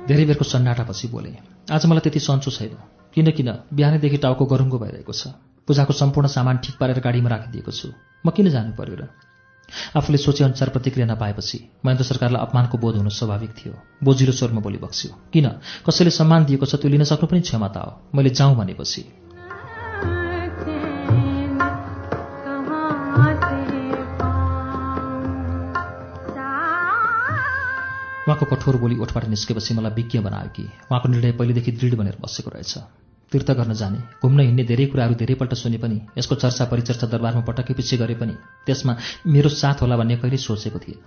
धेरै बेरको सन्नाटापछि बोले आज मलाई त्यति सन्चो छैन। किनकिन बिहानैदेखि टाउको गरुङ्गो भइरहेको छ। पूजाको सम्पूर्ण सामान ठिक पारेर गाडीमा राखिदिएको छु। म किन जानु पर्यो र? आफूले सोचेअनुसार प्रतिक्रिया नपाएपछि महेन्द्र सरकारलाई अपमानको बोध हुनु स्वाभाविक थियो। बोजिलो स्वरमा बोली बक्स्यो। किन? कसैले सम्मान दिएको छ त्यो लिन सक्नु पनि क्षमता हो। मैले जाउँ भनेपछि। उहाँको कठोर बोली ओठबाट निस्केपछि मलाई विज्ञ बनायो कि उहाँको निर्णय पहिलेदेखि दृढ बनेर बसेको रहेछ। तीर्थ गर्न जाने। घुम्न हिँड्ने धेरै कुराहरू धेरैपल्ट सुने पनि यसको चर्चा परिचर्चा दरबारमा पटक्कै पछि गरे पनि त्यसमा मेरो साथ होला भन्ने कहिल्यै सोचेको थिएन।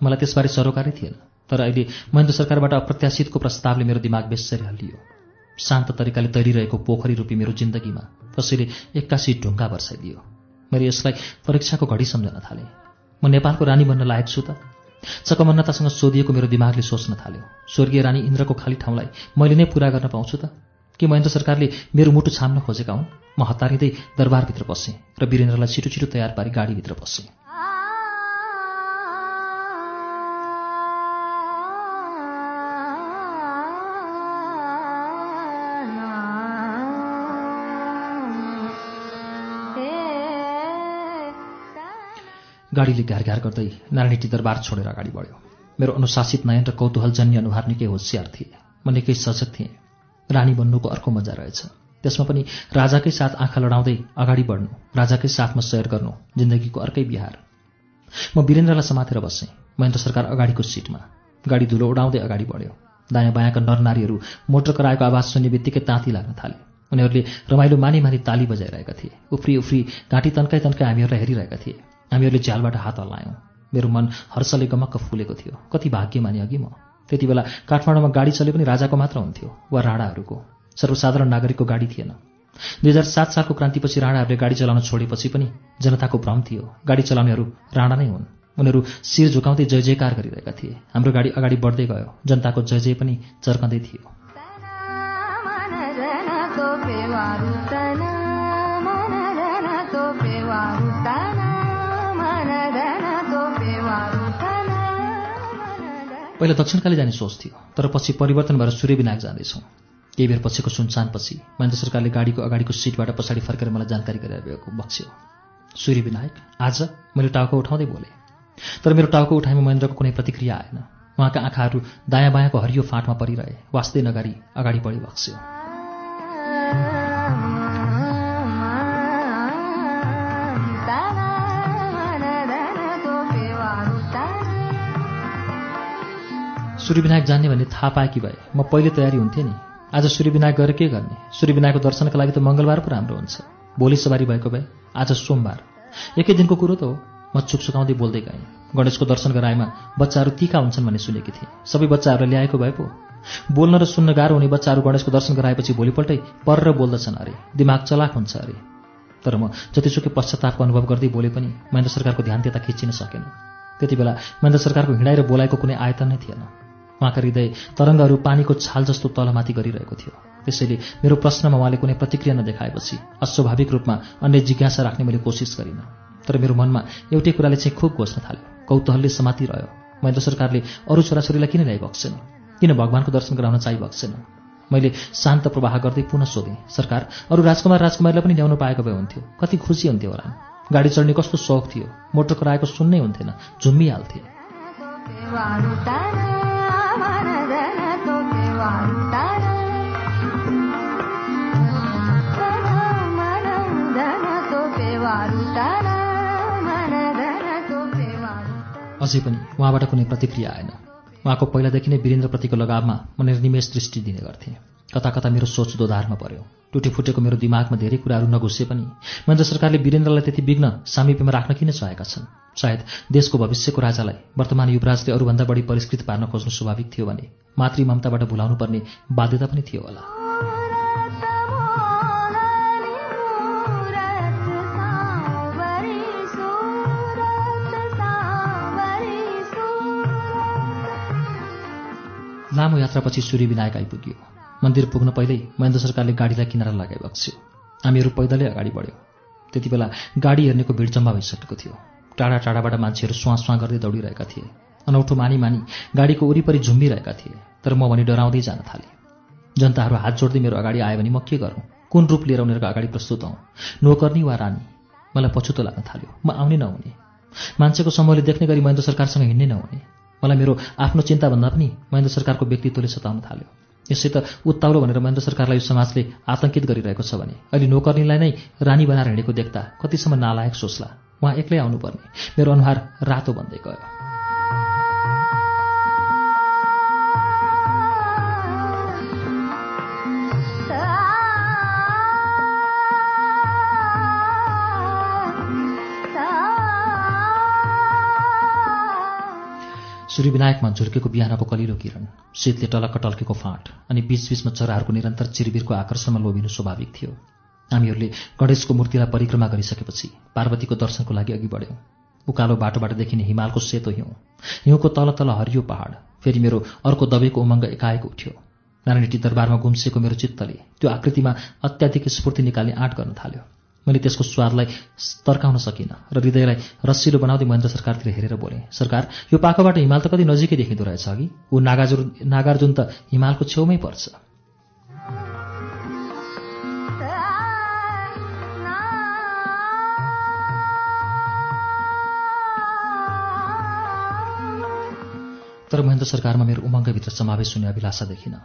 मलाई त्यसबारे सरोकारै थिएन तर अहिले महेन्द्र सरकारबाट अप्रत्याशितको प्रस्तावले मेरो दिमाग बेसरी हल्लियो शान्त तरिकाले तैरिरहेको पोखरी रूपी मेरो जिन्दगीमा कसैले एक्कासी ढुङ्गा वर्षाइदियो मैले यसलाई परीक्षाको घडी सम्झन थालेँ। म नेपालको रानी बन्न लायक छु त। चकमन्नतासँग सोधिएको मेरो दिमागले सोच्न थाल्यो। स्वर्गीय रानी इन्द्रको खाली ठाउँलाई मैले नै पुरा गर्न पाउँछु त। के महेन्द्र सरकारले मेरो मुटु छाम्न खोजेका हुन्? म हतारिँदै दरबारभित्र पसेँ र वीरेन्द्रलाई छिटो छिटो तयार पारी गाडीभित्र पसेँ गाडीले घ्यार गर्दै नारायणटी दरबार छोडेर अगाडि बढ्यो। मेरो अनुशासित नयन र कौतूहलजन्य अनुहार निकै होसियार थिए। म निकै सजग थिएँ। रानी बन्नुको अर्को मजा रहेछ। त्यसमा पनि राजाकै साथ आँखा लडाउँदै अगाडि बढ्नु राजाकै साथमा सयर गर्नु जिन्दगीको अर्कै बिहार। म वीरेन्द्रलाई समातेर बसेँ। महेन्द्र सरकार अगाडिको सिटमा। गाडी धुलो उडाउँदै अगाडि बढ्यो। दायाँ बायाँका नरनारीहरू मोटर कराएको आवाज सुन्ने बित्तिकै ताती लाग्न थाले। उनीहरूले रमाइलो मानी मानी ताली बजाइरहेका थिए। उफ्री उफ्री घाँटी तन्काई तन्काई हामीहरूलाई हेरिरहेका थिए। हामीहरूले झ्यालबाट हात हल्लायौँ। मेरो मन हर्षले गमक्क फुलेको थियो। कति भाग्यमानी अघि म। त्यति बेला काठमाडौँमा गाडी चले पनि राजाको मात्र हुन्थ्यो वा राणाहरूको। सर्वसाधारण नागरिकको गाडी थिएन। दुई हजार सात सालको क्रान्तिपछि राणाहरूले गाडी चलाउन छोडेपछि पनि जनताको भ्रम थियो। गाडी चलाउनेहरू राणा नै हुन्। उनीहरू शिर झुकाउँदै जय जयकार गरिरहेका थिए। हाम्रो गाडी अगाडि बढ्दै गयो। जनताको जय जय पनि चर्कँदै थियो। पहिला दक्षिणकाली जाने सोच थियो तर पछि परिवर्तन भएर सूर्यविनायक जाँदैछौँ। केही बेर पछिको सुनसानपछि महेन्द्र सरकारले गाडीको अगाडिको सिटबाट पछाडि फर्केर मलाई जानकारी गराइरहेको बक्स्यो। सूर्यविनायक आज मैले टाउको उठाउँदै बोलेँ तर मेरो टाउको उठाइमा महेन्द्रको कुनै प्रतिक्रिया आएन। उहाँका आँखाहरू दायाँ बायाँको हरियो फाँटमा परिरहे वास्तै नगारी अगाडि बढी बक्स्यो। सूर्यविनायक जान्ने भन्ने थाहा पाए कि भए म पहिले तयारी हुन्थेँ नि। आज सूर्यविनायक गएर के गर्ने? सूर्यविनायकको दर्शनका लागि त मङ्गलबार पो राम्रो हुन्छ। भोलि सवारी भएको भए आज सोमबार। एकै दिनको कुरो त हो। म चुकचुकाउँदै बोल्दै गएँ। गणेशको दर्शन गराएमा बच्चाहरू तिखा हुन्छन् भन्ने सुनेकी थिएँ। सबै बच्चाहरूलाई ल्याएको भए पो। बोल्न र सुन्न गाह्रो हुने बच्चाहरू गणेशको दर्शन गराएपछि भोलिपल्टै परेर बोल्दछन् अरे। दिमाग चलाक हुन्छ अरे। तर म जतिसुकै पश्चातापको अनुभव गर्दै बोले पनि महेन्द्र सरकारको ध्यान त्यता खिचिन सकेन। त्यति बेला महेन्द्र सरकारको हिँडाएर बोलाएको कुनै आयतन नै थिएन। उहाँका हृदय तरङ्गहरू पानीको छाल जस्तो तलमाथि गरिरहेको थियो। त्यसैले मेरो प्रश्नमा उहाँले कुनै प्रतिक्रिया नदेखाएपछि अस्वाभाविक रूपमा अन्य जिज्ञासा राख्ने मैले कोसिस गरिनँ। तर मेरो मनमा एउटै कुराले चाहिँ खुब घोष्न थाल्यो। कौतूहलले समातिरह्यो महेन्द्र सरकारले अरू छोराछोरीलाई किन ल्याइबक्सेन? किन भगवान्को दर्शन गराउन चाहिबक्सेन? मैले शान्त प्रवाह गर्दै पुनः सोधेँ सरकार अरू राजकुमार राजकुमारीलाई पनि ल्याउनु पाएको भए हुन्थ्यो। कति खुसी हुन्थ्यो होला। गाडी चढ्ने कस्तो सौख थियो। मोटर कराएको सुन्नै हुन्थेन। झुम्मिहाल्थे अझै पनि उहाँबाट कुनै प्रतिक्रिया आएन। उहाँको पहिलादेखि नै वीरेन्द्रप्रतिको लगावमा म निर्निमेष दृष्टि दिने गर्थेँ। कता कता मेरो सोच दोधारमा पर्यो। टुटी फुटेको मेरो दिमागमा धेरै कुराहरू नघुसे पनि महेन्द्र सरकारले वीरेन्द्रलाई त्यति विघ्न सामिप्यमा राख्न किन चाहेका छन्? सायद देशको भविष्यको राजालाई वर्तमान युवराजले अरूभन्दा बढी परिष्कृत पार्न खोज्नु स्वाभाविक थियो भने मातृ ममताबाट भुलाउनु पर्ने बाध्यता पनि थियो होला। लामो यात्रापछि सूर्यविनायक आइपुग्यो। मन्दिर पुग्न पहिल्यै महेन्द्र सरकारले गाडीलाई किनारा लगाइबक्स्यो हामीहरू पैदलै अगाडि बढ्यौँ। त्यति बेला गाडी हेर्नेको भिड जम्मा भइसकेको थियो। टाढा टाढाबाट मान्छेहरू स्वाँ स्वाँ गर्दै दौडिरहेका थिए। अनौठो मानी मानी गाडीको वरिपरि झुम्बिरहेका थिए। तर म भने डराउँदै जान थालेँ। जनताहरू हात जोड्दै मेरो अगाडि आयो भने म के गरौँ? कुन रूप लिएर उनीहरूको अगाडि प्रस्तुत हौँ? नोकर्नी वा रानी? मलाई पछुतो लाग्न थाल्यो। म आउने नहुने। मान्छेको समूहले देख्ने गरी महेन्द्र सरकारसँग हिँड्नै नहुने। मलाई मेरो आफ्नो चिन्ताभन्दा पनि महेन्द्र सरकारको व्यक्तित्वले सताउन थाल्यो। यसै त उत्ताउलो भनेर महेन्द्र सरकारलाई यो समाजले आतंकित गरिरहेको छ भने। अहिले नोकर्नीलाई नै रानी बनाएर हिँडेको देख्दा कतिसम्म नालायक सोच्ला। उहाँ एक्लै आउनुपर्ने। मेरो अनुहार रातो बन्दै गयो। सूर्यविनायकमा झुर्केको बिहानको कलिलो किरण शीतले टलक्क टल्केको फाँट अनि बीचबीचमा चराहरूको निरन्तर चिरबिरको आकर्षणमा लोभिनु स्वाभाविक थियो। हामीहरूले गणेशको मूर्तिलाई परिक्रमा गरिसकेपछि पार्वतीको दर्शनको लागि अघि बढ्यौँ। उकालो बाटोबाट देखिने हिमालको सेतो हिउँ हिउँको तल तल हरियो पहाड फेरि मेरो अर्को दबेको उमङ्ग एकाएक उठ्यो। नारायणटी दरबारमा गुम्सेको मेरो चित्तले त्यो आकृतिमा अत्याधिक स्फूर्ति निकाल्ने आँट गर्न थाल्यो। मैले त्यसको स्वादलाई तर्काउन सकिनँ र हृदयलाई रसिलो बनाउँदै महेन्द्र सरकारतिर हेरेर बोलेँ सरकार यो पाखोबाट हिमाल त कति नजिकै देखिँदो रहेछ अघि? ऊ नागार्जुन नागार्जुन त हिमालको छेउमै पर्छ। तर महेन्द्र सरकारमा मेरो उमङ्गभित्र समावेश हुने अभिलाषा देखिनँ।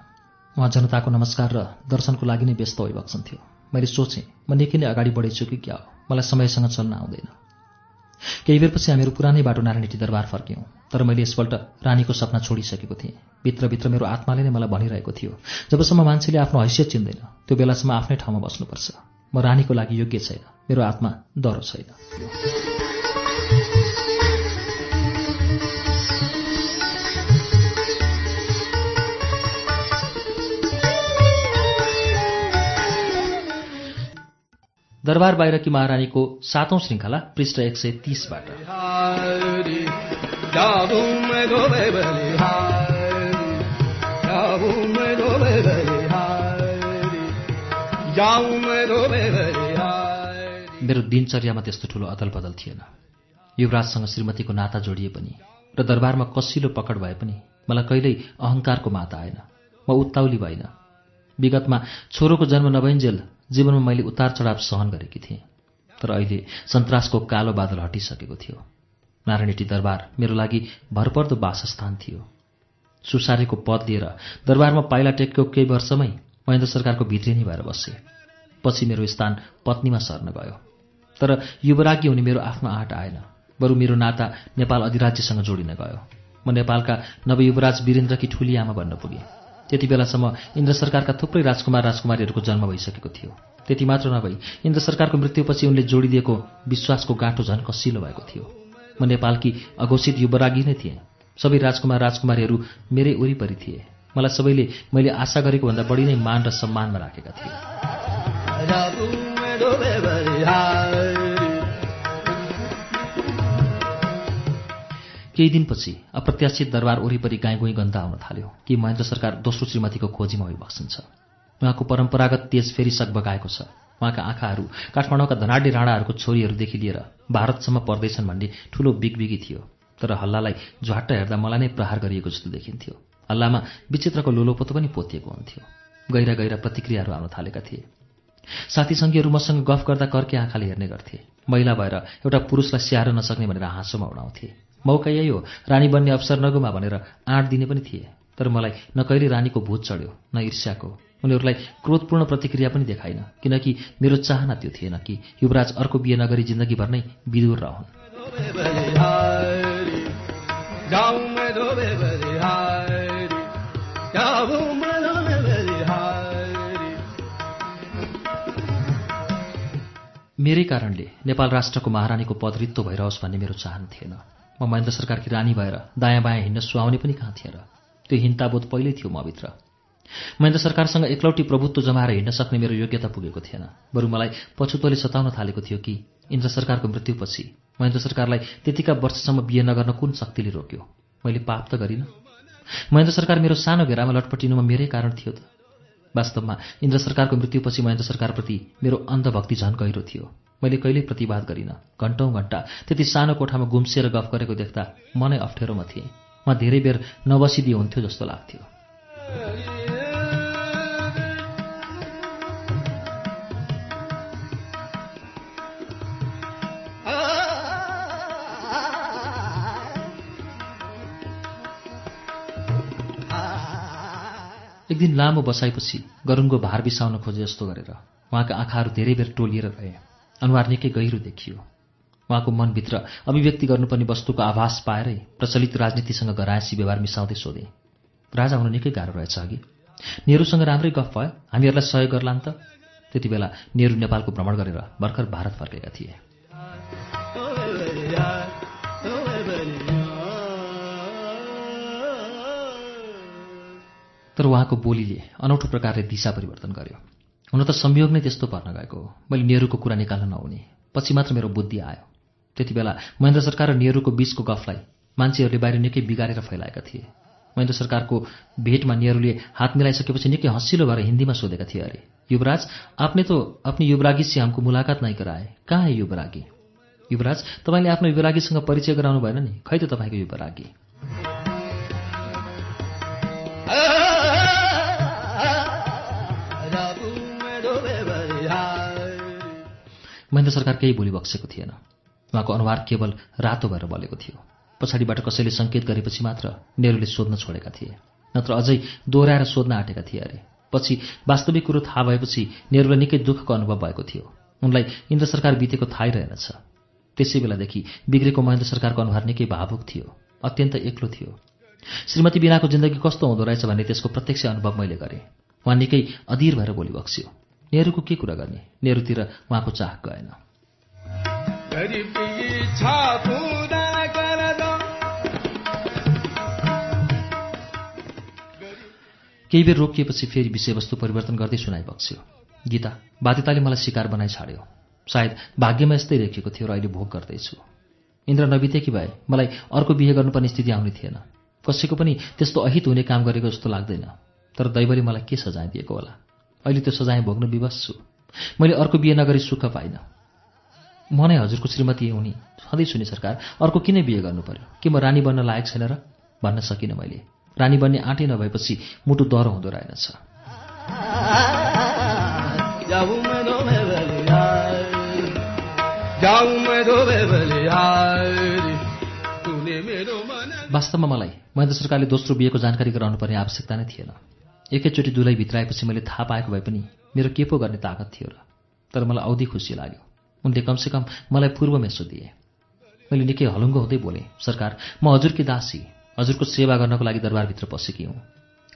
उहाँ जनताको नमस्कार र दर्शनको लागि नै व्यस्त भइबक्सन्थ्यो मैले सोचेँ म निकै नै अगाडि बढेछु कि क्या हो? मलाई समयसँग चल्न आउँदैन। केही बेरपछि हामीहरू पुरानै बाटो नारायणटी दरबार फर्क्यौँ तर मैले यसपल्ट रानीको सपना छोडिसकेको थिएँ। भित्रभित्र मेरो आत्माले नै मलाई भनिरहेको थियो जबसम्म मान्छेले आफ्नो हैसियत चिन्दैन त्यो बेलासम्म आफ्नै ठाउँमा बस्नुपर्छ। म रानीको लागि योग्य छैन मेरो आत्मा डरो छैन। दरबार बाहिरकी महारानीको सातौं श्रृङ्खला पृष्ठ एक सय तीसबाट. मेरो दिनचर्यामा त्यस्तो ठुलो अदल बदल थिएन। युवराजसँग श्रीमतीको नाता जोडिए पनि र दरबारमा कसिलो पकड भए पनि मलाई कहिल्यै अहङ्कारको माता आएन। म उत्ताउली भइन विगतमा छोरोको जन्म नभइन्जेल जीवनमा मैले उतार चढाव सहन गरेकी थिएँ। तर अहिले सन्तासको कालो बादल हटिसकेको थियो। नारायणटी दरबार मेरो लागि भरपर्दो वासस्थान थियो। सुसारेको पद लिएर दरबारमा पाइला टेकेको केही वर्षमै महेन्द्र सरकारको भित्रिनी भएर बसे। पछि मेरो स्थान पत्नीमा सर्न गयो। तर युवराज्ञी हुने मेरो आफ्नो आँट आएन। बरु मेरो नाता नेपाल अधिराज्यसँग जोडिन गयो। म नेपालका नवयुवराज वीरेन्द्रकी ठुली आमा बन्न पुगेँ। त्यति बेलासम्म इन्द्र सरकारका थुप्रै राजकुमार राजकुमारीहरूको जन्म भइसकेको थियो। त्यति मात्र नभई इन्द्र सरकारको मृत्युपछि उनले जोडिदिएको विश्वासको गाँठो झन् कसिलो भएको थियो। म नेपालकी अघोषित युवरागी नै थिएँ। सबै राजकुमार राजकुमारीहरू मेरै वरिपरि थिए। मलाई सबैले मैले आशा गरेको भन्दा बढी नै मान र सम्मानमा राखेका थिए। केही दिनपछि अप्रत्याशित दरबार वरिपरि गाई गोई गन्ध आउन थाल्यो। कि महेन्द्र सरकार दोस्रो श्रीमतीको खोजीमा भइबक्सिन्छ उहाँको परम्परागत तेज फेरि सकबगाएको छ। उहाँका आँखाहरू काठमाडौँका धनाड्य राणाहरूको छोरीहरूदेखि लिएर भारतसम्म पर्दैछन् भन्ने ठूलो बिगबिगी थियो। तर हल्लालाई झ्वाट्ट हेर्दा मलाई नै प्रहार गरिएको जस्तो देखिन्थ्यो। हल्लामा विचित्रको लोलोपोतो पनि पोतिएको हुन्थ्यो। गहिरा गहिरा प्रतिक्रियाहरू आउन थालेका थिए। साथीसङ्गीहरू मसँग गफ गर्दा कर्के आँखाले हेर्ने गर्थे। महिला भएर एउटा पुरुषलाई स्याहार नसक्ने भनेर हाँसोमा उडाउँथे। मौका यही हो। रानी बन्ने अवसर नगुमा भनेर आँट दिने पनि थिए। तर मलाई न कहिले रानीको भूत चढ्यो न ईर्ष्याको। उनीहरूलाई क्रोधपूर्ण प्रतिक्रिया पनि देखाइन किनकि मेरो चाहना त्यो थिएन कि युवराज अर्को बिहे नगरी जिन्दगीभर नै विदुर रहन्। मेरै कारणले नेपाल राष्ट्रको महारानीको पद रित्तो भइरहोस् भन्ने मेरो चाहना थिएन। म महेन्द्र सरकारकी रानी भएर दायाँ बायाँ हिँड्न सुहाउने पनि कहाँ थिएँ र? त्यो हिन्ताबोध पहिल्यै थियो मभित्र। महेन्द्र सरकारसँग एकलौटी प्रभुत्व जमाएर हिँड्न सक्ने मेरो योग्यता पुगेको थिएन। बरु मलाई पछुतोले सताउन थालेको थियो कि इन्द्र सरकारको मृत्युपछि महेन्द्र सरकारलाई त्यतिका वर्षसम्म बिहे नगर्न कुन शक्तिले रोक्यो? मैले पाप त गरिनँ। महेन्द्र सरकार मेरो सानो घेरामा लटपटिनुमा मेरै कारण थियो त। वास्तवमा इन्द्र सरकारको मृत्युपछि महेन्द्र सरकारप्रति मेरो अन्धभक्ति झन् गहिरो थियो। मैले कहिल्यै प्रतिवाद गरिनँ। घन्टौँ घन्टा। त्यति सानो कोठामा गुम्सिएर गफ गरेको देख्दा मनै अप्ठ्यारोमा थिएँ। म धेरै बेर नबसिदिए हुन्थ्यो जस्तो लाग्थ्यो। एक दिन लामो बसाइपछि गरुङको भार बिसाउन खोजे जस्तो गरेर उहाँका आँखाहरू धेरै बेर टोलिएर रहे अनुहार निकै गहिरो देखियो। उहाँको मनभित्र अभिव्यक्ति गर्नुपर्ने वस्तुको आभास पाएरै प्रचलित राजनीतिसँग गराएसी व्यवहार मिसाउँदै सोधे राजा हुनु निकै गाह्रो रहेछ अघि। नेहरूसँग राम्रै गफ भयो। हामीहरूलाई सहयोग गर्लान् त त्यति बेला नेहरू नेपालको भ्रमण गरेर भर्खर भारत फर्केका थिए। तर उहाँको बोलीले अनौठो प्रकारले दिशा परिवर्तन गर्यो। हुन त संयोग नै त्यस्तो पर्न गएको हो। मैले नेहरूको कुरा निकाल्न नहुने। पछि मात्र मेरो बुद्धि आयो। त्यति बेला महेन्द्र सरकार र नेहरूको बीचको गफलाई मान्छेहरूले बाहिर निकै बिगारेर फैलाएका थिए। महेन्द्र सरकारको भेटमा नेहरूले हात मिलाइसकेपछि निकै हँसिलो भएर हिन्दीमा सोधेका थिए अरे युवराज आपने तो अपनी युवरागी से हमको मुलाकात नहीं कराए। कहाँ है युवरागी? युवराज तपाईँले आफ्नो युवरागीसँग परिचय गराउनु भएन नि? खै त तपाईँको युवरागी? महेन्द्र सरकार केही बोली बक्सेको थिएन। उहाँको अनुहार केवल रातो भएर बलेको थियो। पछाडिबाट कसैले सङ्केत गरेपछि मात्र नेहरूले सोध्न छोडेका थिए। नत्र अझै दोहोऱ्याएर सोध्न आँटेका थिए अरे। पछि वास्तविक कुरो थाहा भएपछि नेहरूलाई निकै दुःखको अनुभव भएको थियो। उनलाई इन्द्र सरकार बितेको थाहै रहेनछ। त्यसै बेलादेखि बिग्रेको महेन्द्र सरकारको अनुहार निकै भावुक थियो। अत्यन्त एक्लो थियो। श्रीमती बिनाको जिन्दगी कस्तो हुँदो रहेछ भन्ने त्यसको प्रत्यक्ष अनुभव मैले गरेँ। उहाँ निकै अधीर भएर बोली बक्स्यो। नेहरूको के कुरा गर्ने? नेहरूतिर उहाँको चाह गएन। केही बेर रोकिएपछि फेरि विषयवस्तु परिवर्तन गर्दै सुनाइबक्स्यो गीता बाध्यताले मलाई शिकार बनाइ छाड्यो। सायद भाग्यमा यस्तै लेखिएको थियो र अहिले भोग गर्दैछु। इन्द्र नबितेकी भए? मलाई अर्को बिहे गर्नुपर्ने स्थिति आउने थिएन। कसैको पनि त्यस्तो अहित हुने काम गरेको जस्तो लाग्दैन। तर दैवले मलाई के सजाय दिएको होला? अहिले त्यो सजाय भोग्न विवश छु। मैले अर्को बिहे नगरी सुख पाइनँ। म नै हजुरको श्रीमती हुने। सधैँ सुने सरकार अर्को किन बिहे गर्नु पर्यो? के म रानी बन्न लायक छैन र? भन्न सकिनँ मैले। रानी बन्ने आँटै नभएपछि मुटु दह्रो हुँदो रहेनछ। वास्तवमा मलाई महेन्द्र सरकारले दोस्रो बिहेको जानकारी गराउनुपर्ने आवश्यकता नै थिएन। एकैचोटि दुलै भित्राएपछि मैले थाहा पाएको भए पनि मेरो के पो गर्ने ताकत थियो र तर मलाई औधी खुसी लाग्यो। उनले कमसेकम मलाई पूर्वमेसो दिए। मैले निकै हलुङ्गो हुँदै बोलेँ सरकार म हजुरकी दासी हजुरको सेवा गर्नको लागि दरबारभित्र पसेकी हुँ।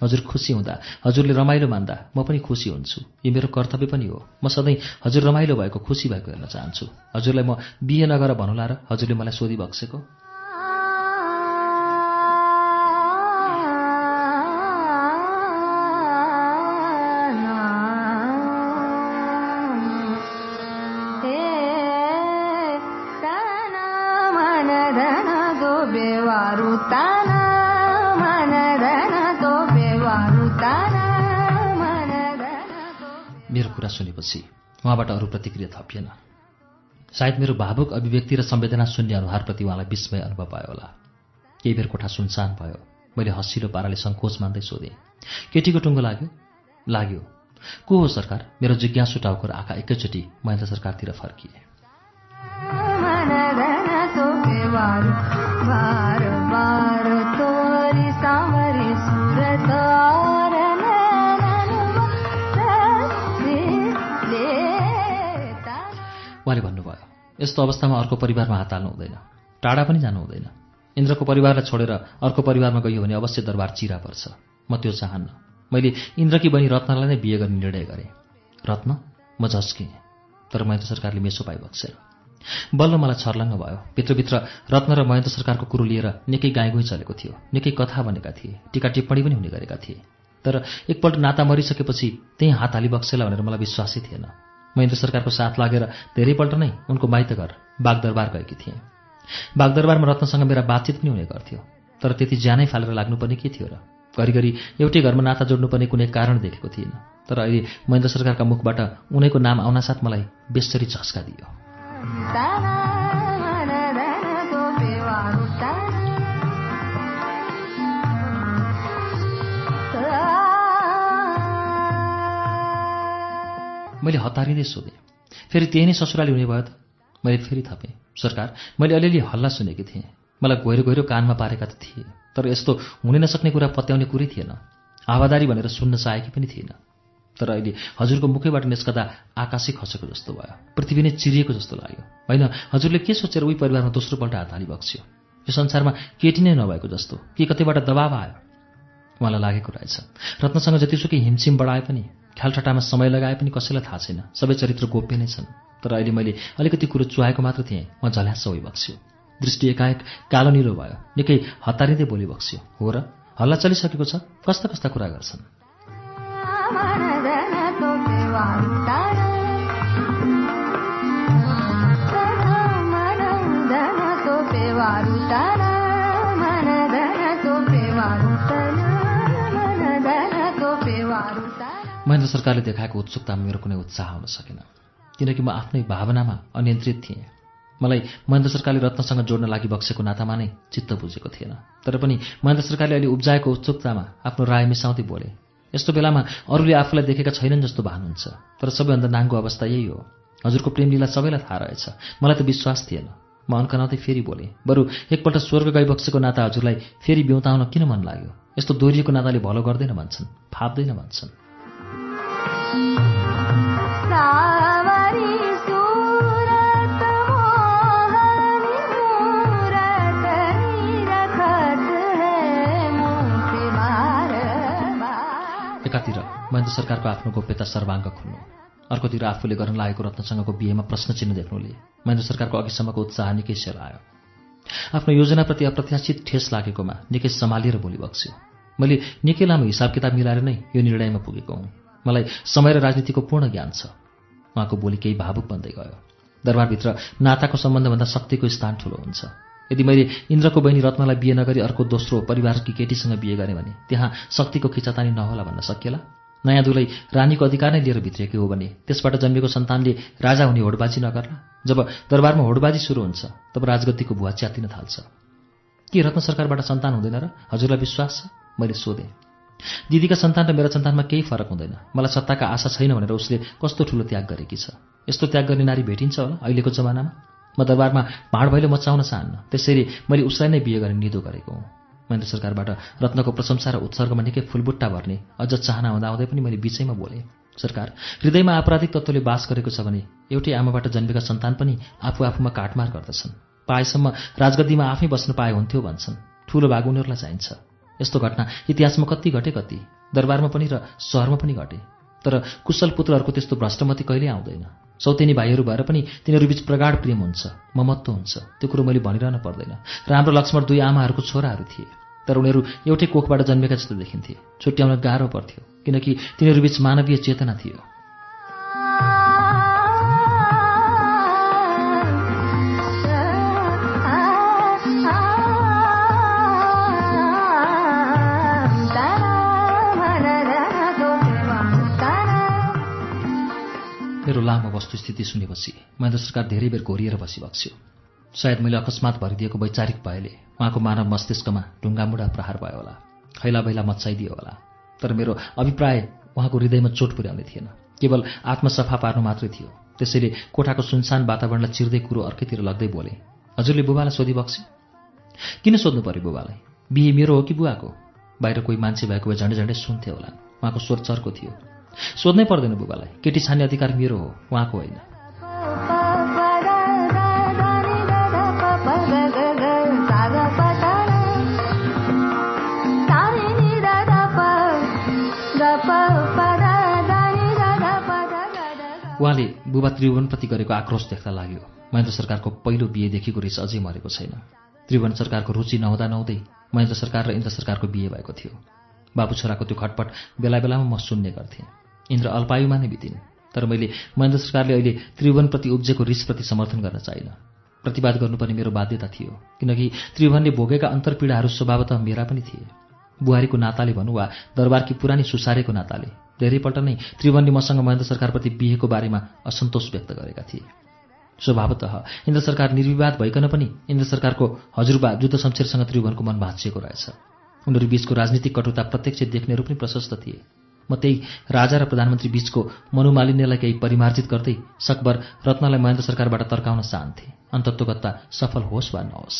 हजुर खुसी हुँदा हजुरले रमाइलो मान्दा म पनि खुसी हुन्छु। यो मेरो कर्तव्य पनि हो। म सधैँ हजुर रमाइलो भएको खुसी भएको हेर्न चाहन्छु। हजुरलाई म बिहे नगर भन्नुला र हजुरले मलाई सोधिबक्सेको प्रतिक्रिया थपिएन। सायद मेरो भावुक अभिव्यक्ति र संवेदना शून्य अनुहारप्रति उहाँलाई विस्मय अनुभव भयो होला। केही बेर कोठा सुनसान भयो। मैले हँसिलो पाराले सङ्कोच मान्दै सोधेँ केटीको टुङ्गो लाग्यो? लाग्यो। को हो सरकार? मेरो जिज्ञासु टाउकर आँखा एकैचोटि महेन्द्र सरकारतिर फर्किए। उहाँले यस्तो अवस्थामा अर्को परिवारमा हात हाल्नु हुँदैन। टाढा पनि जानु हुँदैन। इन्द्रको परिवारलाई छोडेर अर्को परिवारमा गयो भने अवश्य दरबार चिरा पर्छ। म त्यो चाहन्न। मैले इन्द्रकी बहिनी रत्नलाई नै बिहे गर्ने निर्णय गरेँ। रत्न म झस्केँ तर महेन्द्र सरकारले मेसो पाइबक्सेन बल्ल मलाई छर्लङ्ग भयो। भित्रभित्र रत्न र महेन्द्र सरकारको कुरो लिएर निकै गाईगुई चलेको थियो। निकै कथा बनेका थिए। टिका टिप्पणी पनि हुने गरेका थिए। तर एकपल्ट नाता मरिसकेपछि त्यहीँ हात हालिबक्सेला भनेर मलाई विश्वासै थिएन। महेन्द्र सरकारको साथ लागेर धेरैपल्ट नै उनको माइत घर बागदरबार गएकी थिएँ। बागदरबारमा रत्नसँग मेरा बातचित पनि हुने गर्थ्यो। तर त्यति ज्यानै फालेर लाग्नुपर्ने के थियो र? घरिघरि एउटै घरमा नाता जोड्नुपर्ने कुनै कारण देखेको थिएन। तर अहिले महेन्द्र सरकारका मुखबाट उनैको नाम आउनासाथ मलाई बेसरी झस्का दियो मैले हतारिँदै सोधेँ। फेरि त्यही नै ससुराली हुने भयो त मैले फेरि थपेँ। सरकार मैले अलिअलि हल्ला सुनेकी थिएँ। मलाई गहिरो गहिरो कानमा पारेका त थिए तर यस्तो हुनै नसक्ने कुरा पत्याउने कुरै थिएन। हावादारी भनेर सुन्न चाहेकी पनि थिएन। तर अहिले हजुरको मुखैबाट निस्कदा आकाशै खसेको जस्तो भयो। पृथ्वी नै चिरिएको जस्तो लाग्यो। होइन हजुरले के सोचेर उही परिवारमा दोस्रोपल्ट हात हालिबक्स्यो यो संसारमा केटी नै नभएको जस्तो। के कतैबाट दबाव आयो? उहाँलाई लागेको रहेछ। रत्नसँग जतिसुकै हिमसिम बढाए पनि ख्यालठट्टामा समय लगाए पनि कसैलाई थाहा छैन। सबै चरित्र गोप्य नै छन्। तर अहिले मैले अलिकति कुरो चुहाएको मात्र थिएँ। म झल्यास बक्स्यो दृष्टि एकाएक कालो निलो भयो। निकै हतारिँदै बोली बक्स्यो हो र? हल्ला चलिसकेको छ? कस्ता कस्ता कुरा गर्छन्? सरकारले देखाएको उत्सुकतामा मेरो कुनै उत्साह हुन सकेन। किनकि म आफ्नै भावनामा अनियन्त्रित थिएँ। मलाई महेन्द्र सरकारले रत्नसँग जोड्न लागि बक्सेको नातामा नै चित्त बुझेको थिएन। तर पनि महेन्द्र सरकारले अहिले उब्जाएको उत्सुकतामा आफ्नो राय मिसाउँदै बोले यस्तो बेलामा अरूले आफूलाई देखेका छैनन् जस्तो भान हुन्छ तर सबैभन्दा नाङ्गो अवस्था यही हो। हजुरको प्रेमलीला सबैलाई थाहा रहेछ। मलाई त विश्वास थिएन। म अन्कनाउँदै फेरि बोलेँ बरु एकपल्ट स्वर्ग गइबक्सेको नाता हजुरलाई फेरि बिउताउन किन मन लाग्यो? यस्तो दोहोरिएको नाताले भलो गर्दैन भन्छन् फाप्दैन भन्छन्। एकातिर महेन्द्र सरकारको आफ्नो गोप्यता सर्वाङ्ग खुल्नु। अर्कोतिर आफूले गर्न लागेको रत्नसँगको बिहेमा प्रश्न चिन्ह देख्नुले महेन्द्र सरकारको अघिसम्मको उत्साह निकै सेलायो। आफ्नो योजनाप्रति अप्रत्याशित ठेस लागेकोमा निकै सम्हालिएर बोली बक्स्यो मैले निकै लामो हिसाब किताब मिलाएर नै यो निर्णयमा पुगेको हुँ। मलाई समय र राजनीतिको पूर्ण ज्ञान छ। उहाँको बोली केही भावुक बन्दै गयो। दरबारभित्र नाताको सम्बन्धभन्दा शक्तिको स्थान ठुलो हुन्छ। यदि मैले इन्द्रको बहिनी रत्नलाई बिहे नगरी अर्को दोस्रो परिवारकी केटीसँग बिहे गरेँ भने त्यहाँ शक्तिको खिचातानी नहोला भन्न सकिएला? नयाँ दुलै रानीको अधिकार नै लिएर भित्रिएको हो भने त्यसबाट जन्मेको सन्तानले राजा हुने होडबाजी नगर्ला? जब दरबारमा होडबाजी सुरु हुन्छ तब राजगद्दीको भुवा च्यातिन थाल्छ। के रत्न सरकारबाट सन्तान हुँदैन र हजुरलाई विश्वास छ? मैले सोधेँ। दिदीका सन्तान र मेरा सन्तानमा केही फरक हुँदैन। मलाई सत्ताका आशा छैन भनेर उसले कस्तो ठुलो त्याग गरेकी छ? यस्तो त्याग गर्ने नारी भेटिन्छ होला अहिलेको जमानामा। म दरबारमा भाँड भैलो मचाउन चाहन्न। त्यसरी मैले उसलाई नै बिहे गर्ने निदो गरेको हुँ। महेन्द्र सरकारबाट रत्नको प्रशंसा र उत्सर्गमा निकै फुलबुट्टा भर्ने अझ चाहना हुँदाहुँदै पनि मैले बिचैमा बोलेँ सरकार हृदयमा आपराधिक तत्त्वले बास गरेको छ भने एउटै आमाबाट जन्मेका सन्तान पनि आफू आफूमा काटमार गर्दछन्। पाएसम्म राजगद्दीमा आफै बस्न पाए हुन्थ्यो भन्छन्। ठूलो भाग उनीहरूलाई चाहिन्छ। यस्तो घटना इतिहासमा कति घटे कति दरबारमा पनि र सहरमा पनि घटे। तर कुशल पुत्रहरूको त्यस्तो भ्रष्टमती कहिल्यै आउँदैन। सौतेनी भाइहरू भएर पनि तिनीहरूबीच प्रगाढ प्रेम हुन्छ ममत्व हुन्छ। त्यो कुरो मैले भनिरहन पर्दैन। र हाम्रो लक्ष्मण दुई आमाहरूको छोराहरू थिए। तर उनीहरू एउटै कोखबाट जन्मेका जस्तो देखिन्थे। छुट्याउन गाह्रो पर्थ्यो किनकि तिनीहरूबीच मानवीय चेतना थियो। मेरो लामो वस्तुस्थिति सुनेपछि महेन्द्र सरकार धेरै बेर घोरिएर बसिबक्स्यो। सायद मैले अकस्मात भरिदिएको वैचारिक भएले उहाँको मानव मस्तिष्कमा ढुङ्गामुढा प्रहार भयो होला खैला बैला मच्चाइदियो होला। तर मेरो अभिप्राय उहाँको हृदयमा चोट पुर्याउने थिएन। केवल आत्मसफा पार्नु मात्रै थियो। त्यसैले कोठाको सुनसान वातावरणलाई चिर्दै कुरो अर्कैतिर लग्दै बोले हजुरले बुबालाई सोधिबक्से किन सोध्नु पर्यो बुबालाई? बिहे मेरो हो कि बुवाको? बाहिर कोही मान्छे भएको भए झन्डै झन्डै सुन्थे होला। उहाँको स्वर चर्को थियो। सोध्नै पर्दैन बुबालाई। केटी छान्ने अधिकार मेरो हो उहाँको होइन। उहाँले बुबा त्रिभुवनप्रति गरेको आक्रोश देख्दा लाग्यो। महेन्द्र सरकारको पहिलो बिहेदेखिको रिस अझै मरेको छैन। त्रिभुवन सरकारको रुचि नहुँदा नहुँदै महेन्द्र सरकार र इन्द्र सरकारको बिहे भएको थियो। बाबु छोराको त्यो खटपट बेला बेलामा म सुन्ने गर्थेँ। इन्द्र अल्पायुमा नै बितिन्। तर मैले महेन्द्र सरकारले अहिले त्रिभुवनप्रति उब्जेको रिसप्रति समर्थन गर्न चाहिनँ। प्रतिवाद गर्नुपर्ने मेरो बाध्यता थियो किनकि त्रिभुवनले भोगेका अन्तर्पीडाहरू स्वभावतः मेरा पनि थिए। बुहारीको नाताले भनौँ वा दरबारकी पुरानी सुसारेको नाताले धेरैपल्ट नै त्रिभुवनले मसँग महेन्द्र सरकारप्रति बिहेको बारेमा असन्तोष व्यक्त गरेका थिए। स्वभावतः इन्द्र सरकार निर्विवाद भइकन पनि इन्द्र सरकारको हजुरबा जुद्ध शमशेरसँग त्रिभुवनको मन भाँचिएको रहेछ। उनीहरू बीचको राजनीतिक कटुता प्रत्यक्ष देख्नेहरू पनि प्रशस्त थिए। म त्यही राजा र प्रधानमन्त्री बीचको मनोमालिन्यलाई केही परिमार्जित गर्दै सकभर रत्नलाई महेन्द्र सरकारबाट तर्काउन चाहन्थे। अन्तत्वगत्ता सफल होस् वा नहोस्।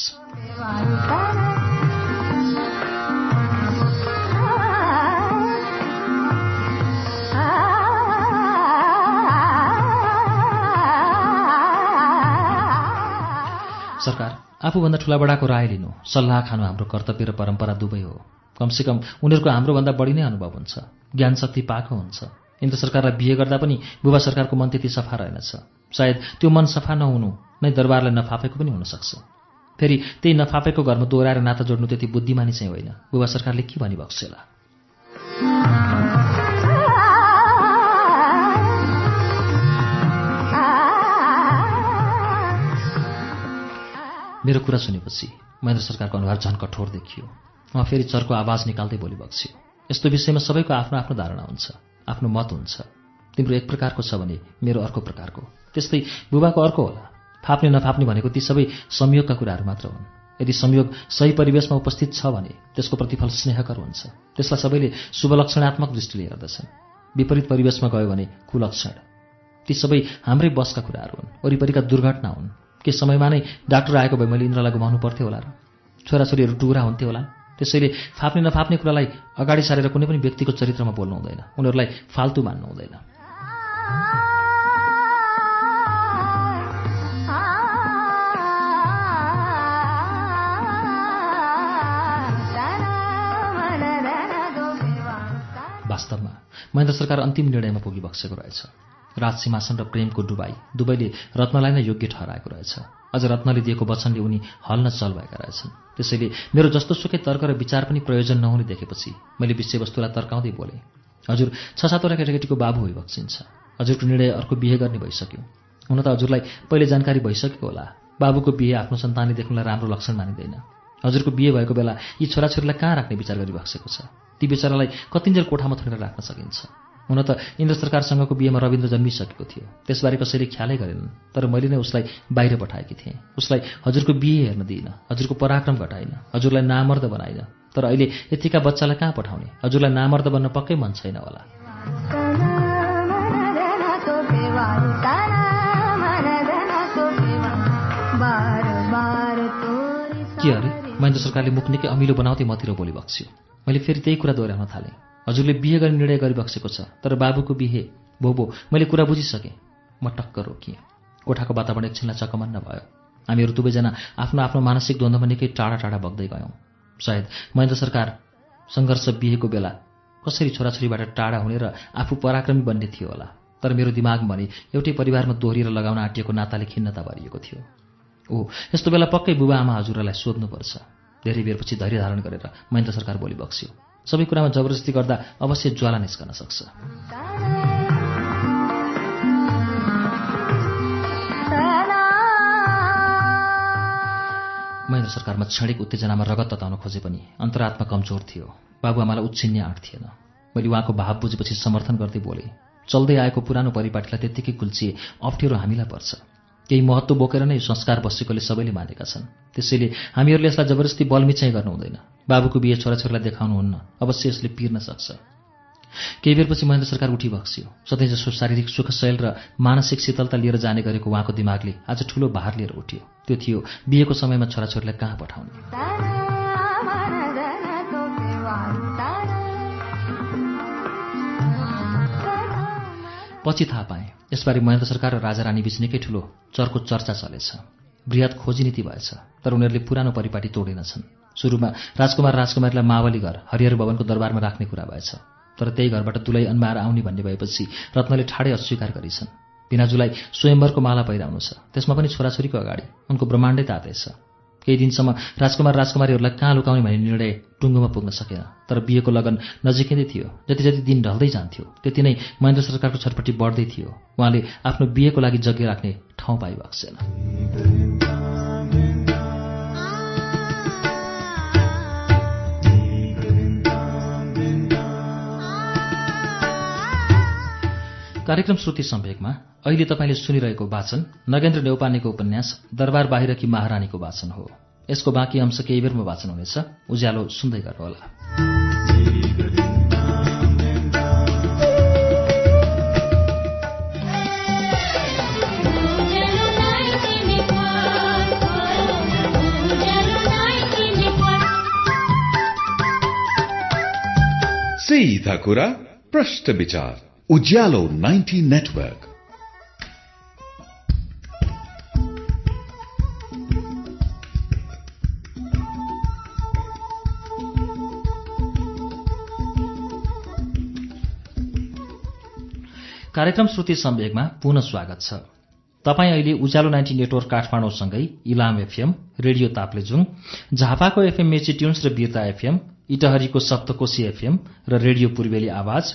सरकार आफूभन्दा ठुलाबडाको राय लिनु। सल्लाह खानु हाम्रो कर्तव्य र परम्परा दुवै हो। कमसेकम उनीहरूको हाम्रोभन्दा बढी नै अनुभव हुन्छ। ज्ञान शक्ति पाएको हुन्छ। इन्द्र सरकारलाई बिहे गर्दा पनि बुबा सरकारको मन त्यति सफा रहेनछ। सायद त्यो मन सफा नहुनु नै दरबारलाई नफापेको पनि हुनसक्छ। फेरि त्यही नफापेको घरमा दोहोऱ्याएर नाता जोड्नु त्यति बुद्धिमानी चाहिँ होइन। बुबा सरकारले के भनिबक्छ होला? मेरो कुरा सुनेपछि महेन्द्र सरकारको अनुहार झन् कठोर देखियो। उहाँ फेरि चर्को आवाज निकाल्दै बोलिबक्स्यो यस्तो विषयमा सबैको आफ्नो आफ्नो धारणा हुन्छ आफ्नो मत हुन्छ। तिम्रो एक प्रकारको छ भने मेरो अर्को प्रकारको त्यस्तै बुबाको अर्को होला। फाप्ने नफाप्ने भनेको ती सबै संयोगका कुराहरू मात्र हुन्। यदि संयोग सही परिवेशमा उपस्थित छ भने त्यसको प्रतिफल स्नेहकर हुन्छ। त्यसलाई सबैले शुभलक्षणात्मक दृष्टिले हेर्दछन्। विपरीत परिवेशमा गयो भने कुलक्षण। ती सबै हाम्रै बसका कुराहरू हुन्। वरिपरिका दुर्घटना हुन्। के समयमा नै डाक्टर आएको भए मैले इन्द्रलाई गुमाउनु पर्थ्यो होला र छोराछोरीहरू टुरा हुन्थे होला। त्यसैले फाप्ने नफाप्ने कुरालाई अगाडि सारेर कुनै पनि व्यक्तिको चरित्रमा बोल्नु हुँदैन। उनीहरूलाई फाल्तु मान्नु हुँदैन। वास्तवमा महेन्द्र सरकार अन्तिम निर्णयमा पुगिबक्सेको रहेछ। राज सिंहासन र प्रेमको डुबाई दुवैले रत्नलाई नै योग्य ठहराएको रहेछ। अझ रत्नले दिएको वचनले उनी हल्न चल भएका रहेछन्। त्यसैले मेरो जस्तो सुकै तर्क र विचार पनि प्रयोजन नहुने देखेपछि मैले विषयवस्तुलाई तर्काउँदै बोले हजुर छ सातवटा केटाकेटीको बाबु भइबक्सिन्छ हजुरको निर्णय अर्को बिहे गर्ने भइसक्यो। हुन त हजुरलाई पहिले जानकारी भइसकेको होला। बाबुको बिहे आफ्नो सन्तानले देख्नुलाई राम्रो लक्षण मानिँदैन। हजुरको बिहे भएको बेला यी छोराछोरीलाई कहाँ राख्ने विचार गरिबक्सेको छ? ती बेचारालाई कतिन्जेल कोठामा थुनेर राख्न सकिन्छ। हुन त इन्द्र सरकारसँगको बिहेमा रविन्द्र जन्मिसकेको थियो। त्यसबारे कसैले ख्यालै गरेनन् तर मैले नै उसलाई बाहिर पठाएकी थिएँ। उसलाई हजुरको बिहे हेर्न दिइनँ हजुरको पराक्रम घटाइन हजुरलाई नामर्द बनाइन। तर अहिले यतिका बच्चालाई कहाँ पठाउने? हजुरलाई नामर्द बन्न पक्कै मन छैन होला। के अरे? महेन्द्र सरकारले मुख निकै अमिलो बनाउँदै मतिर बोली बक्स्यो। मैले फेरि त्यही कुरा दोहोऱ्याउन थालेँ। हजुरले बिहे गर्ने निर्णय गरिबक्सेको छ तर बाबुको बिहे भो भो मैले कुरा बुझिसकेँ। म टक्क रोकिएँ। कोठाको वातावरण एकछिनलाई चकमन्न भयो। हामीहरू दुवैजना आफ्नो आफ्नो मानसिक द्वन्द्वमा निकै टाढा टाढा बग्दै गयौँ। सायद महेन्द्र सरकार सङ्घर्ष बिहेको बेला कसरी छोराछोरीबाट टाढा हुने र आफू पराक्रमी बन्ने थियो होला। तर मेरो दिमागमा भने एउटै परिवारमा दोहोरिएर लगाउन आँटिएको नाताले खिन्नता भरिएको थियो। ओ यस्तो बेला पक्कै बुबा आमा हजुरलाई सोध्नुपर्छ। धेरै बेरपछि धैर्य धारण गरेर महेन्द्र सरकार बोली बक्स्यो। सबै कुरामा जबरजस्ती गर्दा अवश्य ज्वाला निस्कन सक्छ। महेन्द्र सरकारमा क्षणिक उत्तेजनामा रगत तताउन खोजे पनि अन्तरात्मा कमजोर थियो। बाबुआमालाई उच्छिन्ने आँट थिएन। मैले उहाँको भाव बुझेपछि समर्थन गर्दै बोले चल्दै आएको पुरानो परिपाटीलाई त्यत्तिकै कुल्चिए अप्ठ्यारो हामीलाई पर्छ। केही महत्त्व बोकेर नै संस्कार बसेकोले सबैले मानेका छन्। त्यसैले हामीहरूले यसलाई जबरजस्ती बलमिचाइ गर्नु हुँदैन बाबुको बिहे छोराछोरीलाई देखाउनुहुन्न अवश्य यसले पिर्न सक्छ। केही बेरपछि महेन्द्र सरकार उठी बक्स्यो सधैँ जसो शारीरिक सुखशैल र मानसिक शीतलता लिएर जाने गरेको उहाँको दिमागले आज ठूलो भार लिएर उठ्यो। त्यो थियो बिहेको समयमा छोराछोरीलाई कहाँ पठाउने। पछि थाहा पाएँ यसबारे महेन्द्र सरकार र राजा रानी बीच निकै ठुलो चर्को चर्चा चलेछ। वृहत खोजी नीति भएछ तर उनीहरूले पुरानो परिपाटी तोडेनछन्। सुरुमा राजकुमार राजकुमारीलाई मावली घर हरिहर भवनको दरबारमा राख्ने कुरा भएछ। तर त्यही घरबाट दुलै अन्माएर आउने भन्ने भएपछि रत्नले ठाडै अस्वीकार गरिछन्। भिनाजुलाई स्वयम्वरको माला पहिराउनु छ। त्यसमा पनि छोराछोरीको अगाडि उनको ब्रह्माण्डै तातेछ। केही दिनसम्म राजकुमार राजकुमारीहरूलाई कहाँ लुकाउने भन्ने निर्णय टुङ्गोमा पुग्न सकेन। तर बिहेको लगन नजिकै नै थियो। जति जति दिन ढल्दै जान्थ्यो त्यति नै महेन्द्र सरकारको छटपट्टि बढ्दै थियो। उहाँले आफ्नो बिहेको लागि जग्गा राख्ने ठाउँ पाइबक्सेन। कार्यक्रम श्रुति सम्वेकमा अहिले तपाईँले सुनिरहेको वाचन नगेन्द्र नेौपानेको उपन्यास दरबार बाहिरकी महारानीको वाचन हो। यसको बाँकी अंश केही बेरमा वाचन हुनेछ। उज्यालो सुन्दै गर्नुहोला। सीधा कुरा प्रश्न विचार। उज्यालो 90 नेटवर्क। कार्यक्रम श्रुति सम्वेकमा पुनः स्वागत छ। तपाईँ अहिले उज्यालो नाइन्टी नेटवर्क काठमाडौँसँगै इलाम एफएम रेडियो ताप्लेजुङ झापाको एफएम मेची ट्युन्स र वीरता एफएम इटहरीको सप्तकोशी एफएम र रेडियो पूर्वेली आवाज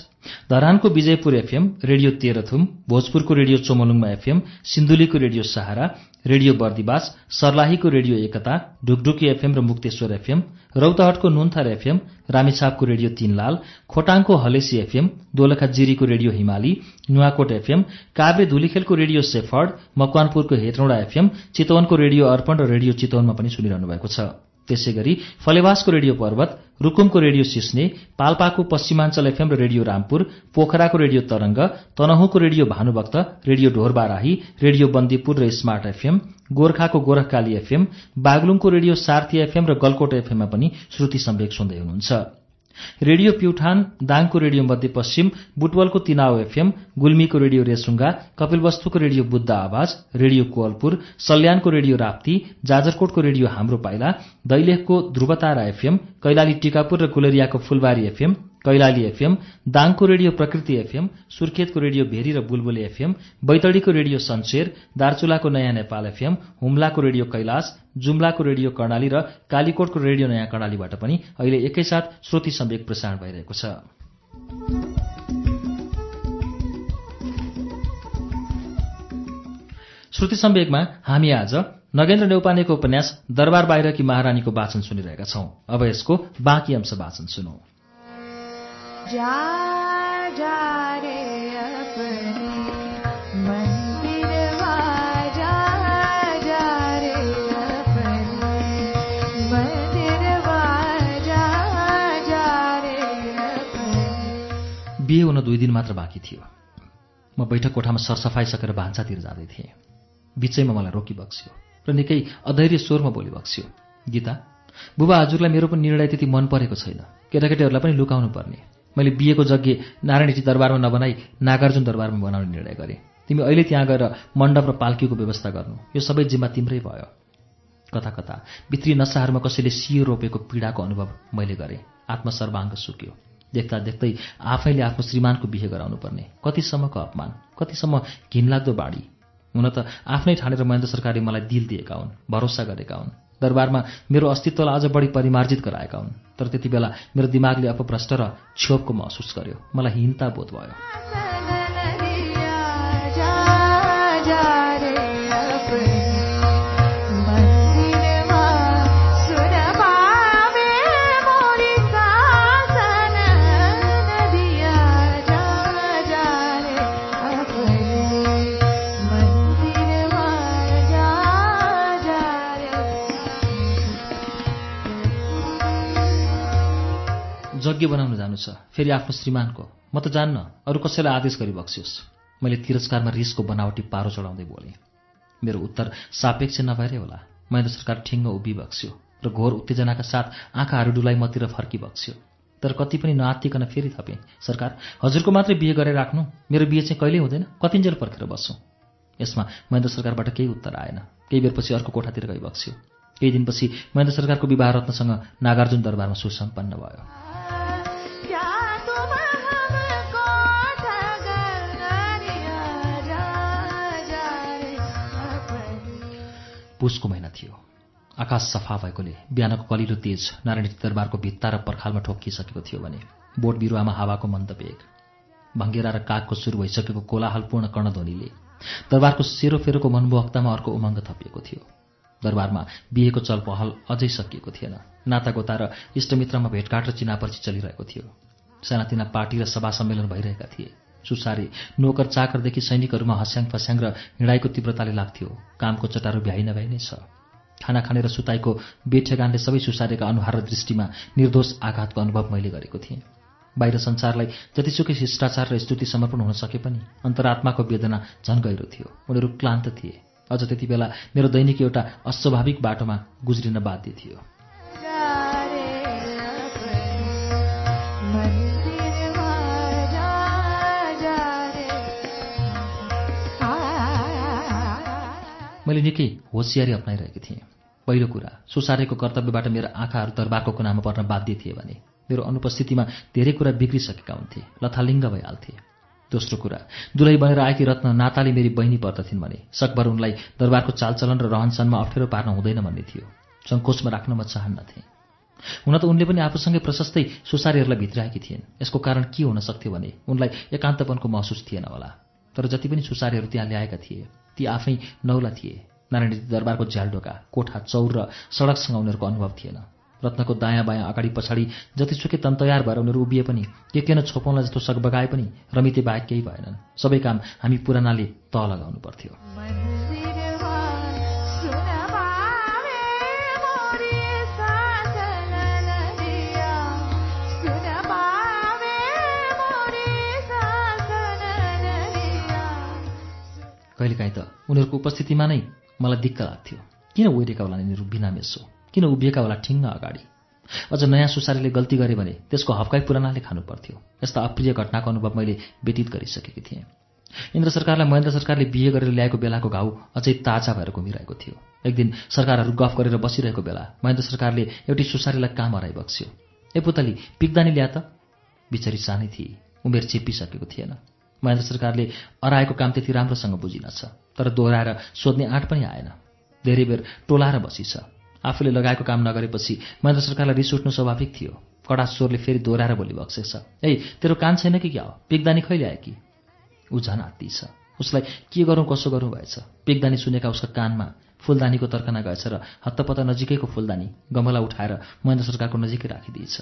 धरानको विजयपुर एफएम रेडियो तेह्रथुम भोजपुरको रेडियो चोमलुङमा एफएम सिन्धुलीको रेडियो सहारा रेडियो बर्दिवास सर्लाहीको रेडियो एकता ढुकढुकी एफएम र मुक्तेश्वर एफएम रौतहटको नुन्थर एफएम रामेछापको रेडियो तीनलाल खोटाङको हलेसी एफएम दोलखा जिरीको रेडियो हिमाली नुवाकोट एफएम काभ्रे धुलीखेलको रेडियो सेफर्ड मकवानपुरको हेत्रौँडा एफएम चितवनको रेडियो अर्पण र रेडियो चितवनमा पनि सुनिरहनु भएको छ। त्यसै गरी फलेवासको रेडियो पर्वत रुकुमको रेडियो सिस्ने पाल्पाको पश्चिमाञ्चल एफएम र रेडियो रामपुर पोखराको radio Tarang तनहुँको radio Bhanubhakta radio Dhorbarahi radio Bandipur र स्मार्ट एफएम गोर्खाको गोरखकाली एफएम बागलुङको रेडियो सार्थी एफएम र गलकोट एफएममा पनि श्रुति सम्वेक सुन्दै हुनुहुन्छ। रेडियो प्युठान दाङको रेडियो मध्यपश्चिम बुटवलको तिनाव एफएम गुल्मीको रेडियो रेसुङ्गा कपिलवस्तुको रेडियो बुद्ध आवाज रेडियो कोवलपुर सल्यानको रेडियो राप्ती जाजरकोटको रेडियो हाम्रो पाइला दैलेखको ध्रुवतारा एफएम कैलाली टिकापुर र गुलरियाको फुलबारी एफएम कैलाली एफएम दाङको रेडियो प्रकृति एफएम सुर्खेतको रेडियो भेरी र बुलबुले एफएम बैतडीको रेडियो सन्सेर दार्चुलाको नयाँ नेपाल एफएम हुम्लाको रेडियो कैलाश जुम्लाको रेडियो कर्णाली र कालीकोटको रेडियो नयाँ कर्णालीबाट पनि अहिले एकैसाथ श्रुति सम्वेक प्रसारण भइरहेको छ। श्रुति सम्वेकमा हामी आज नगेन्द्र नेौपानेको उपन्यास दरबार बाहिरकी महारानीको वाचन सुनिरहेका छौं। अब यसको बाँकी अंश वाचन सुनौ। बिहे हुन दुई दिन मात्र बाँकी थियो। म बैठक कोठामा सरसफाइ सकेर भान्सातिर जाँदै थिएँ। बिचैमा मलाई रोकिबक्स्यो र निकै अधैर्य स्वरमा बोलिबक्स्यो गीता बुबा हजुरलाई मेरो पनि निर्णय त्यति मन परेको छैन। केटाकेटीहरूलाई पनि लुकाउनु पर्ने। मैले बिहेको जग्गे नारायणजी दरबारमा नबनाई नागार्जुन दरबारमा बनाउने निर्णय गरेँ। तिमी अहिले त्यहाँ गएर मण्डप र पाल्कीको व्यवस्था गर्नु। यो सबै जिम्मा तिम्रै भयो। कता कता भित्री नसाहरूमा कसैले सियो रोपेको पीडाको अनुभव मैले गरेँ। आत्मसर्वाङ्ग सुक्यो। देख्दा देख्दै आफैले आफ्नो श्रीमानको बिहे गराउनु पर्ने कतिसम्मको अपमान कतिसम्म घिनलाग्दो बाढी। हुन त आफ्नै ठानेर महेन्द्र सरकारले मलाई दिल दिएका हुन् भरोसा गरेका हुन्। दरबारमा मेरो अस्तित्वलाई अझ बढी परिमार्जित गराएका हुन्। तर त्यति बेला मेरो दिमागले अपभ्रष्ट र क्षोभको महसुस गर्यो। मलाई हिंता बोध भयो। यज्ञ बनाउन जानु छ। फेरि आफ्नो श्रीमानको। म त जान्न। अरू कसैलाई आदेश गरी बक्सियोस्। मैले तिरस्कारमा रिसको बनावटी पारो चढाउँदै बोलेँ मेरो उत्तर सापेक्ष नभएरै होला। महेन्द्र सरकार ठिङ्ग उभि बक्स्यो र घोर उत्तेजनाका साथ आँखाहरू डुलाई मतिर फर्की बक्स्यो तर कति पनि नआत्तिकन फेरि थपेँ। सरकार हजुरको मात्रै बिहे गरेर राख्नु? मेरो बिहे चाहिँ कहिल्यै हुँदैन। कतिन्जेल पर्खेर बस्छौँ? यसमा महेन्द्र सरकारबाट केही उत्तर आएन। केही बेरपछि अर्को कोठातिर गई बक्स्यो केही दिनपछि महेन्द्र सरकारको विवाह रत्नसँग नागार्जुन दरबारमा सुसम्पन्न भयो। पुसको महिना थियो। आकाश सफा भएकोले बिहानको कलिलो तेज नारायणी दरबारको भित्ता र पर्खालमा ठोक्किसकेको थियो भने बोट बिरुवामा हावाको मन्द बेग भङ्गेरा र कागको सुरु भइसकेको कोलाहलपूर्ण कर्णध्वनिले दरबारको सेरोफेरोको मनमोहकतामा अर्को उमङ्ग थपिएको थियो। दरबारमा बिहेको चलपहल अझै सकिएको थिएन। नातागोता र इष्टमित्रमा भेटघाट र चिनापर्ची चलिरहेको थियो। सानातिना पार्टी र सभा सम्मेलन भइरहेका थिए। सुसारे। नोकर चाकरदेखि सैनिकहरूमा हस्याङ फस्याङ र हिँडाइको तीव्रताले लाग्थ्यो। कामको चटारो भ्याइ नभ्याइ नै छ। खाना खाने र सुताइको बेठेगानले सबै सुसारेका अनुहार र दृष्टिमा निर्दोष आघातको अनुभव मैले गरेको थिएँ। बाहिर संसारलाई जतिसुकै शिष्टाचार र स्तुति समर्पण हुन सके पनि अन्तरात्माको वेदना झन् गहिरो थियो। उनीहरू क्लान्त थिए। अझ त्यति बेला मेरो दैनिक एउटा अस्वाभाविक बाटोमा गुज्रिन बाध्य थियो। मैले निकै होसियारी अप्नाइरहेकी थिएँ। पहिलो कुरा सुसारेको कर्तव्यबाट मेरो आँखाहरू दरबारको कुनामा पर्न बाध्य थिए भने मेरो अनुपस्थितिमा धेरै कुरा बिग्रिसकेका हुन्थे लथालिङ्ग भइहाल्थे। दोस्रो कुरा दुलही बनेर आएकी रत्न नाताले मेरी बहिनी पर्दथिन् भने सकभर उनलाई दरबारको चालचलन र रहनसहनमा अप्ठ्यारो पार्न हुँदैन भन्ने थियो। सङ्कोचमा राख्न म चाहन्नथेँ हुन त उनले पनि आफूसँगै प्रशस्तै सुसारीहरूलाई भित्राएकी थिइन्। यसको कारण के हुन सक्थ्यो भने उनलाई एकान्तपनको महसुस थिएन होला। तर जति पनि सुसारीहरू त्यहाँ ल्याएका थिए ती आफै नौला थिए। नारायणी दरबारको झ्यालडोका कोठा चौर र सडकसँग उनीहरूको अनुभव थिएन। रत्नको दायाँ बायाँ अगाडि पछाडि जतिसुकै तन्तयार भएर उनीहरू उभिए पनि के केन छोपाउनलाई जस्तो सकबगाए पनि रमिते बाहेक केही भएनन्। सबै काम हामी पुरानाले तह लगाउनु पर्थ्यो। कहिलेकाहीँ त उनीहरूको उपस्थितिमा नै मलाई दिक्क लाग्थ्यो। किन ओइरेका होला यिनीहरू बिना मेसो? किन उभिएका होला ठिङ्ग अगाडि? अझ नयाँ सुसारीले गल्ती गरे भने त्यसको हप्काइ पुरानाले खानु पर्थ्यो यस्ता अप्रिय घटनाको अनुभव मैले व्यतीत गरिसकेकी थिएँ। इन्द्र सरकारलाई महेन्द्र सरकारले बिहे गरेर ल्याएको बेलाको घाउ अझै ताजा भएर घुमिरहेको थियो। एक दिन सरकारहरू गफ गरेर बसिरहेको बेला महेन्द्र सरकारले एउटी सुसारीलाई काम हराइबक्स्यो ए पुतली पिक्दानी ल्या त। बिचरी सानै थिए उमेर चेपिसकेको थिएन। महेन्द्र सरकारले अराएको काम त्यति राम्रोसँग बुझिनछ तर दोहोऱ्याएर सोध्ने आँट पनि आएन। धेरै बेर टोलाएर बसिछ। आफूले लगाएको काम नगरेपछि महेन्द्र सरकारलाई रिस उठ्नु स्वाभाविक थियो। कडा स्वरले फेरि दोहोऱ्याएर बोली बक्सेछ ए तेरो कान छैन कि क्या हो? पिकदानी खैले आयो कि? ऊ झन् आत्ती छ। उसलाई के गरौँ कसो गरौँ भएछ। पिकदानी सुनेका उसका कानमा फुलदानीको तर्कना गएछ र हत्तपत्त नजिकैको फुलदानी गमला उठाएर महेन्द्र सरकारको नजिकै राखिदिएछ।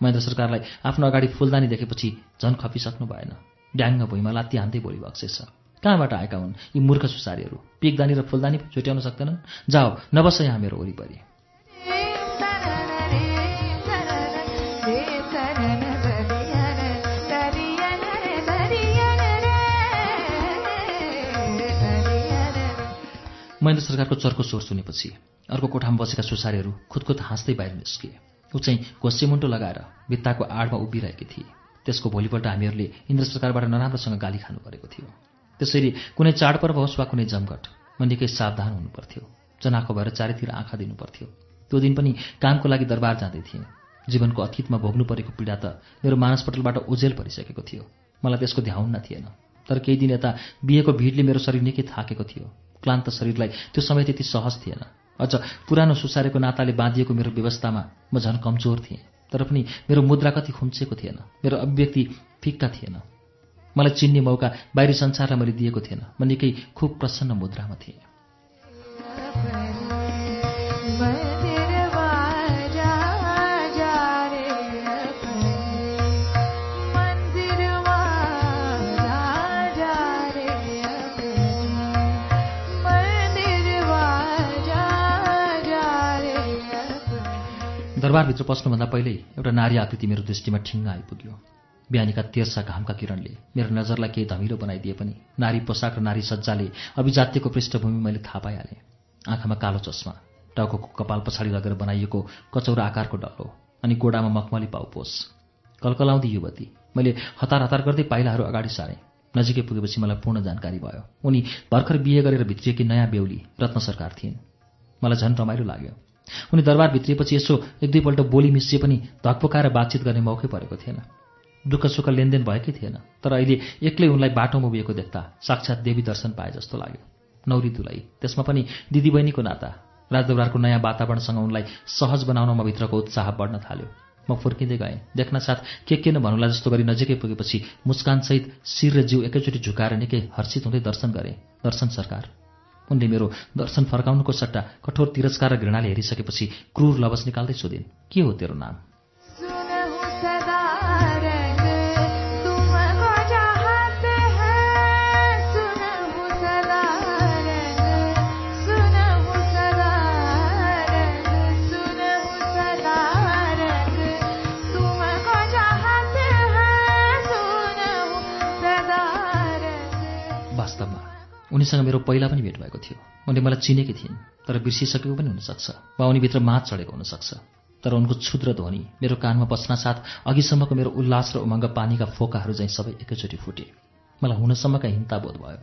महेन्द्र सरकारलाई आफ्नो अगाडि फुलदानी देखेपछि झन् खपिसक्नु भएन। ड्याङ्ग भुइँमा लात्ती हान्दै भोलि छ। कहाँबाट आएका हुन्? यी मूर्ख सुसारीहरू। पिकदानी र फुलदानी छुट्याउन सक्दैनन्? जाओ नबस यहाँ मेरो वरिपरि। महेन्द्र सरकारको चर्को स्वर सुनेपछि अर्को कोठामा बसेका सुसारीहरू खुदखुद हाँस्दै बाहिर निस्किए ऊ चाहिँ घोसे लगाएर भित्ताको आडमा उभिरहेकी थिए। त्यसको भोलिपल्ट हामीहरूले इन्द्र सरकारबाट नराम्रोसँग गाली खानु परेको थियो। त्यसैले कुनै चाडपर्व होस् वा कुनै जमघट म निकै सावधान हुनुपर्थ्यो। जनाको भएर चारैतिर आँखा दिनुपर्थ्यो। त्यो दिन पनि कामको लागि दरबार जाँदै थिएँ। जीवनको अतीतमा भोग्नु परेको पीडा त मेरो मानसपटलबाट ओझेल परिसकेको थियो। मलाई त्यसको ध्याउन्न थिएन तर केही दिन यता बिहेको भिडले मेरो शरीर निकै थाकेको थियो। क्लान्त शरीरलाई त्यो समय त्यति सहज थिएन। अझ पुरानो सुसारेको नाताले बाँधिएको मेरो व्यवस्थामा म झन् कमजोर थिएँ। तर पनि मेरो मुद्रा कति खुम्चेको थिएन। मेरो अभिव्यक्ति फिक्का थिएन। मलाई चिन्ने मौका बाहिरी संसारलाई मैले दिएको थिएन। म निकै खुब प्रसन्न मुद्रामा थिएँ। दरबारभित्र पस्नुभन्दा पहिल्यै एउटा नारी आकृति मेरो दृष्टिमा ठिङ्ग आइपुग्यो। बिहानीका तेर्सा घामका किरणले मेरो नजरलाई केही धमिलो बनाइदिए पनि नारी पोसाक र नारी सज्जाले अभिजात्यको पृष्ठभूमि मैले थाहा पाइहालेँ। आँखामा कालो चस्मा टाउको कपाल पछाडि लगेर बनाइएको कचौरा आकारको डल्लो अनि गोडामा मखमली पाउपोस कलकलाउँदी युवती मैले हतार हतार गर्दै पाइलाहरू अगाडि सारेँ। नजिकै पुगेपछि मलाई पूर्ण जानकारी भयो। उनी भर्खर बिहे गरेर भित्रिएकी नयाँ बेहुली रत्न सरकार थिइन्। मलाई झन् रमाइलो लाग्यो। उनी दरबार भित्रिएपछि यसो एक दुईपल्ट बोली मिसिए पनि धकपकाएर बातचित गर्ने मौकै परेको थिएन। दुःख सुख लेनदेन भएकै थिएन तर अहिले एक्लै उनलाई बाटोमा उभिएको देख्दा साक्षात् देवी दर्शन पाए जस्तो लाग्यो। नौरी त्यसमा पनि दिदीबहिनीको नाता। राजदरबारको नयाँ वातावरणसँग उनलाई सहज बनाउन म भित्रको उत्साह बढ्न थाल्यो। म फुर्किँदै गएँ देख्न साथ के के नभनुला जस्तो गरी नजिकै पुगेपछि मुस्कानसहित शिर र जिउ एकैचोटि झुकाएर निकै हर्षित हुँदै दर्शन गरेँ। दर्शन सरकार। उनले मेरो दर्शन फर्काउनुको सट्टा कठोर तिरस्कार र घृणाले हेरिसकेपछि क्रूर लवज निकाल्दै सोधिन् के हो तेरो नाम? उनीसँग मेरो पहिला पनि भेट भएको थियो। उनले मलाई चिनेकी थिइन् तर बिर्सिसकेको पनि हुनसक्छ वा उनीभित्र मात चढेको हुनसक्छ। तर उनको क्षुद्र ध्वनि मेरो कानमा पस्नासाथ अघिसम्मको मेरो उल्लास र उमङ्ग पानीका फोकाहरू चाहिँ सबै एकैचोटि फुटे। मलाई हुनसम्मका हिंता बोध भयो।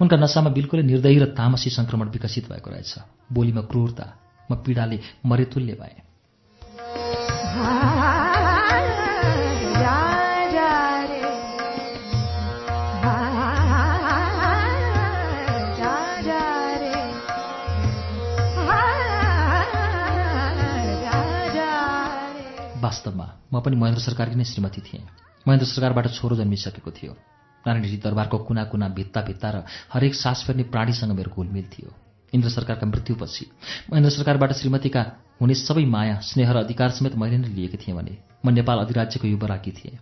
उनका नसामा बिल्कुलै निर्दयी र तामसी सङ्क्रमण विकसित भएको रहेछ। बोलीमा क्रूरता म पीडाले मरेतुल्य भएँ। वास्तवमा म पनि महेन्द्र सरकारकी नै श्रीमती थिएँ। महेन्द्र सरकारबाट छोरो जन्मिसकेको थियो। नारायणजी दरबारको कुना कुना भित्ता भित्ता र हरेक सास फेर्ने प्राणीसँग मेरो घुलमिल थियो। इन्द्र सरकारका मृत्युपछि महेन्द्र सरकारबाट श्रीमतीका हुने सबै माया स्नेह र अधिकार समेत मैले नै लिएकी थिएँ भने म नेपाल अधिराज्यको युवराकी थिएँ।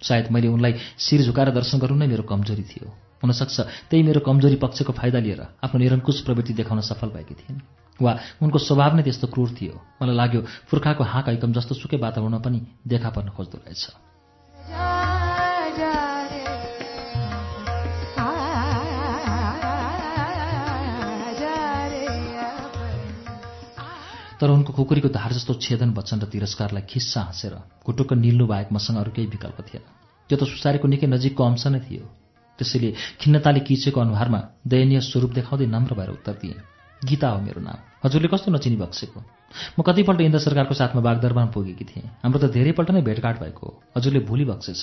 सायद मैले उनलाई शिर झुकाएर दर्शन गर्नु नै मेरो कमजोरी थियो। हुनसक्छ त्यही मेरो कमजोरी पक्षको फाइदा लिएर आफ्नो निरङ्कुश प्रवृत्ति देखाउन सफल भएकी थिइन्। वा उनको स्वभाव नै त्यस्तो क्रूर थियो। मलाई लाग्यो पुर्खाको हाँक ऐकम जस्तो सुकै वातावरणमा पनि देखा पर्न खोज्दो रहेछ। तर उनको खुकुरीको धार जस्तो छेदन वचन र तिरस्कारलाई खिस्सा हाँसेर घुटुक्क निल्नु बाहेक मसँग अरू केही विकल्प थिएन। त्यो त सुसारेको निकै नजिकको अंश नै थियो। त्यसैले खिन्नताले किचेको अनुहारमा दयनीय स्वरूप देखाउँदै नम्र भएर उत्तर दिएँ। गीता हो मेरो नाम। हजुरले कस्तो नचिनी बक्सेको? म कतिपल्ट इन्द्र सरकारको साथमा बागदरबारमा पुगेकी थिएँ। हाम्रो त धेरैपल्ट नै भेटघाट भएको हो। हजुरले भोलि बक्सेछ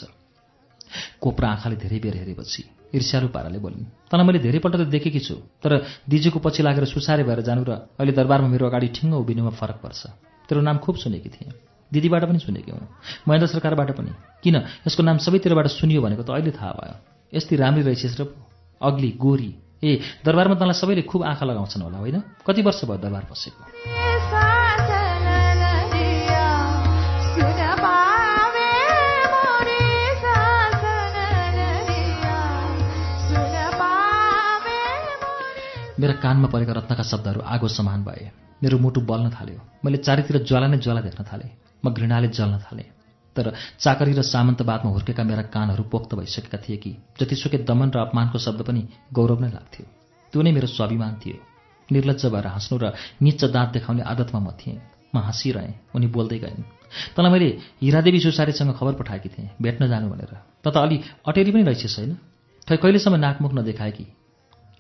कोप्रा आँखाले धेरै बेर हेरेपछि ईर्ष्यालु पाराले बोलिन् तँलाई मैले धेरैपल्ट त देखेकी छु तर दिजुको पछि लागेर सुसारे भएर जानु र अहिले दरबारमा मेरो अगाडि ठिङ्ग उभिनुमा फरक पर्छ। तेरो नाम खुब सुनेकी थिएँ। दिदीबाट पनि सुनेकी हुँ महेन्द्र सरकारबाट पनि। किन? यसको नाम सबैतिरबाट सुनियो भनेको त अहिले थाहा भयो। यस्तै राम्री रहेछस् र। अग्ली गोरी ए दरबारमा तँलाई सबैले खुब आँखा लगाउँछन् होला होइन? कति वर्ष भयो दरबार मोरे मेरा कानमा परेका रत्नका शब्दहरू आगो समान भए। मेरो मुटु बल्न थाल्यो। मैले चारैतिर ज्वाला नै ज्वाला देख्न थालेँ। म घृणाले जल्न थालेँ। तर चाकरी र सामन्तवादमा हुर्केका मेरा कानहरू पोख्त भइसकेका थिए कि जतिसुकै दमन र अपमानको शब्द पनि गौरव नै लाग्थ्यो। त्यो नै मेरो स्वाभिमान थियो। निर्लज्ज भएर हाँस्नु र निच्च दाँत देखाउने आदतमा म थिएँ। म हाँसिरहेँ। उनी बोल्दै गइन्। तँलाई मैले हिरादेवी सुसारीसँग खबर पठाएकी थिएँ। भेट्न जानु भनेर। त त अलि अटेरी पनि रहेछस् होइन? खै कहिलेसम्म नाकमुख नदेखाएकी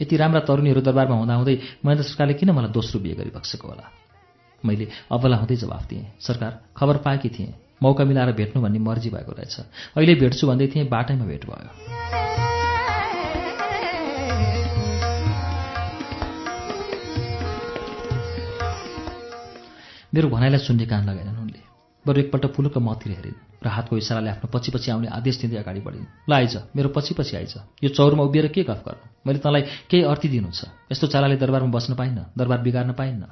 यति राम्रा तरुणीहरू दरबारमा हुँदाहुँदै महेन्द्र सरकारले किन मलाई दोस्रो बिहे गरिबक्सेको होला? मैले अबला हुँदै जवाफ दिएँ। सरकार खबर पाएकी थिएँ। मौका मिलाएर भेट्नु भन्ने मर्जी भएको रहेछ। अहिले भेट्छु भन्दै थिएँ बाटैमा भेट भयो। मेरो भनाइलाई सुन्ने कान लगाएनन् उनले। बरु एकपल्ट पुलुक मतिर हेरिन् र हातको इसाराले आफ्नो पछि पछि आउने आदेश दिँदै अगाडि बढिन्। ल आइज मेरो पछि पछि आइज। यो चौरमा उभिएर के गफ गर्नु? मैले तँलाई केही अर्थी दिनु छ। यस्तो चालाले दरबारमा बस्न पाइन्न दरबार बिगार्न पाइन्न।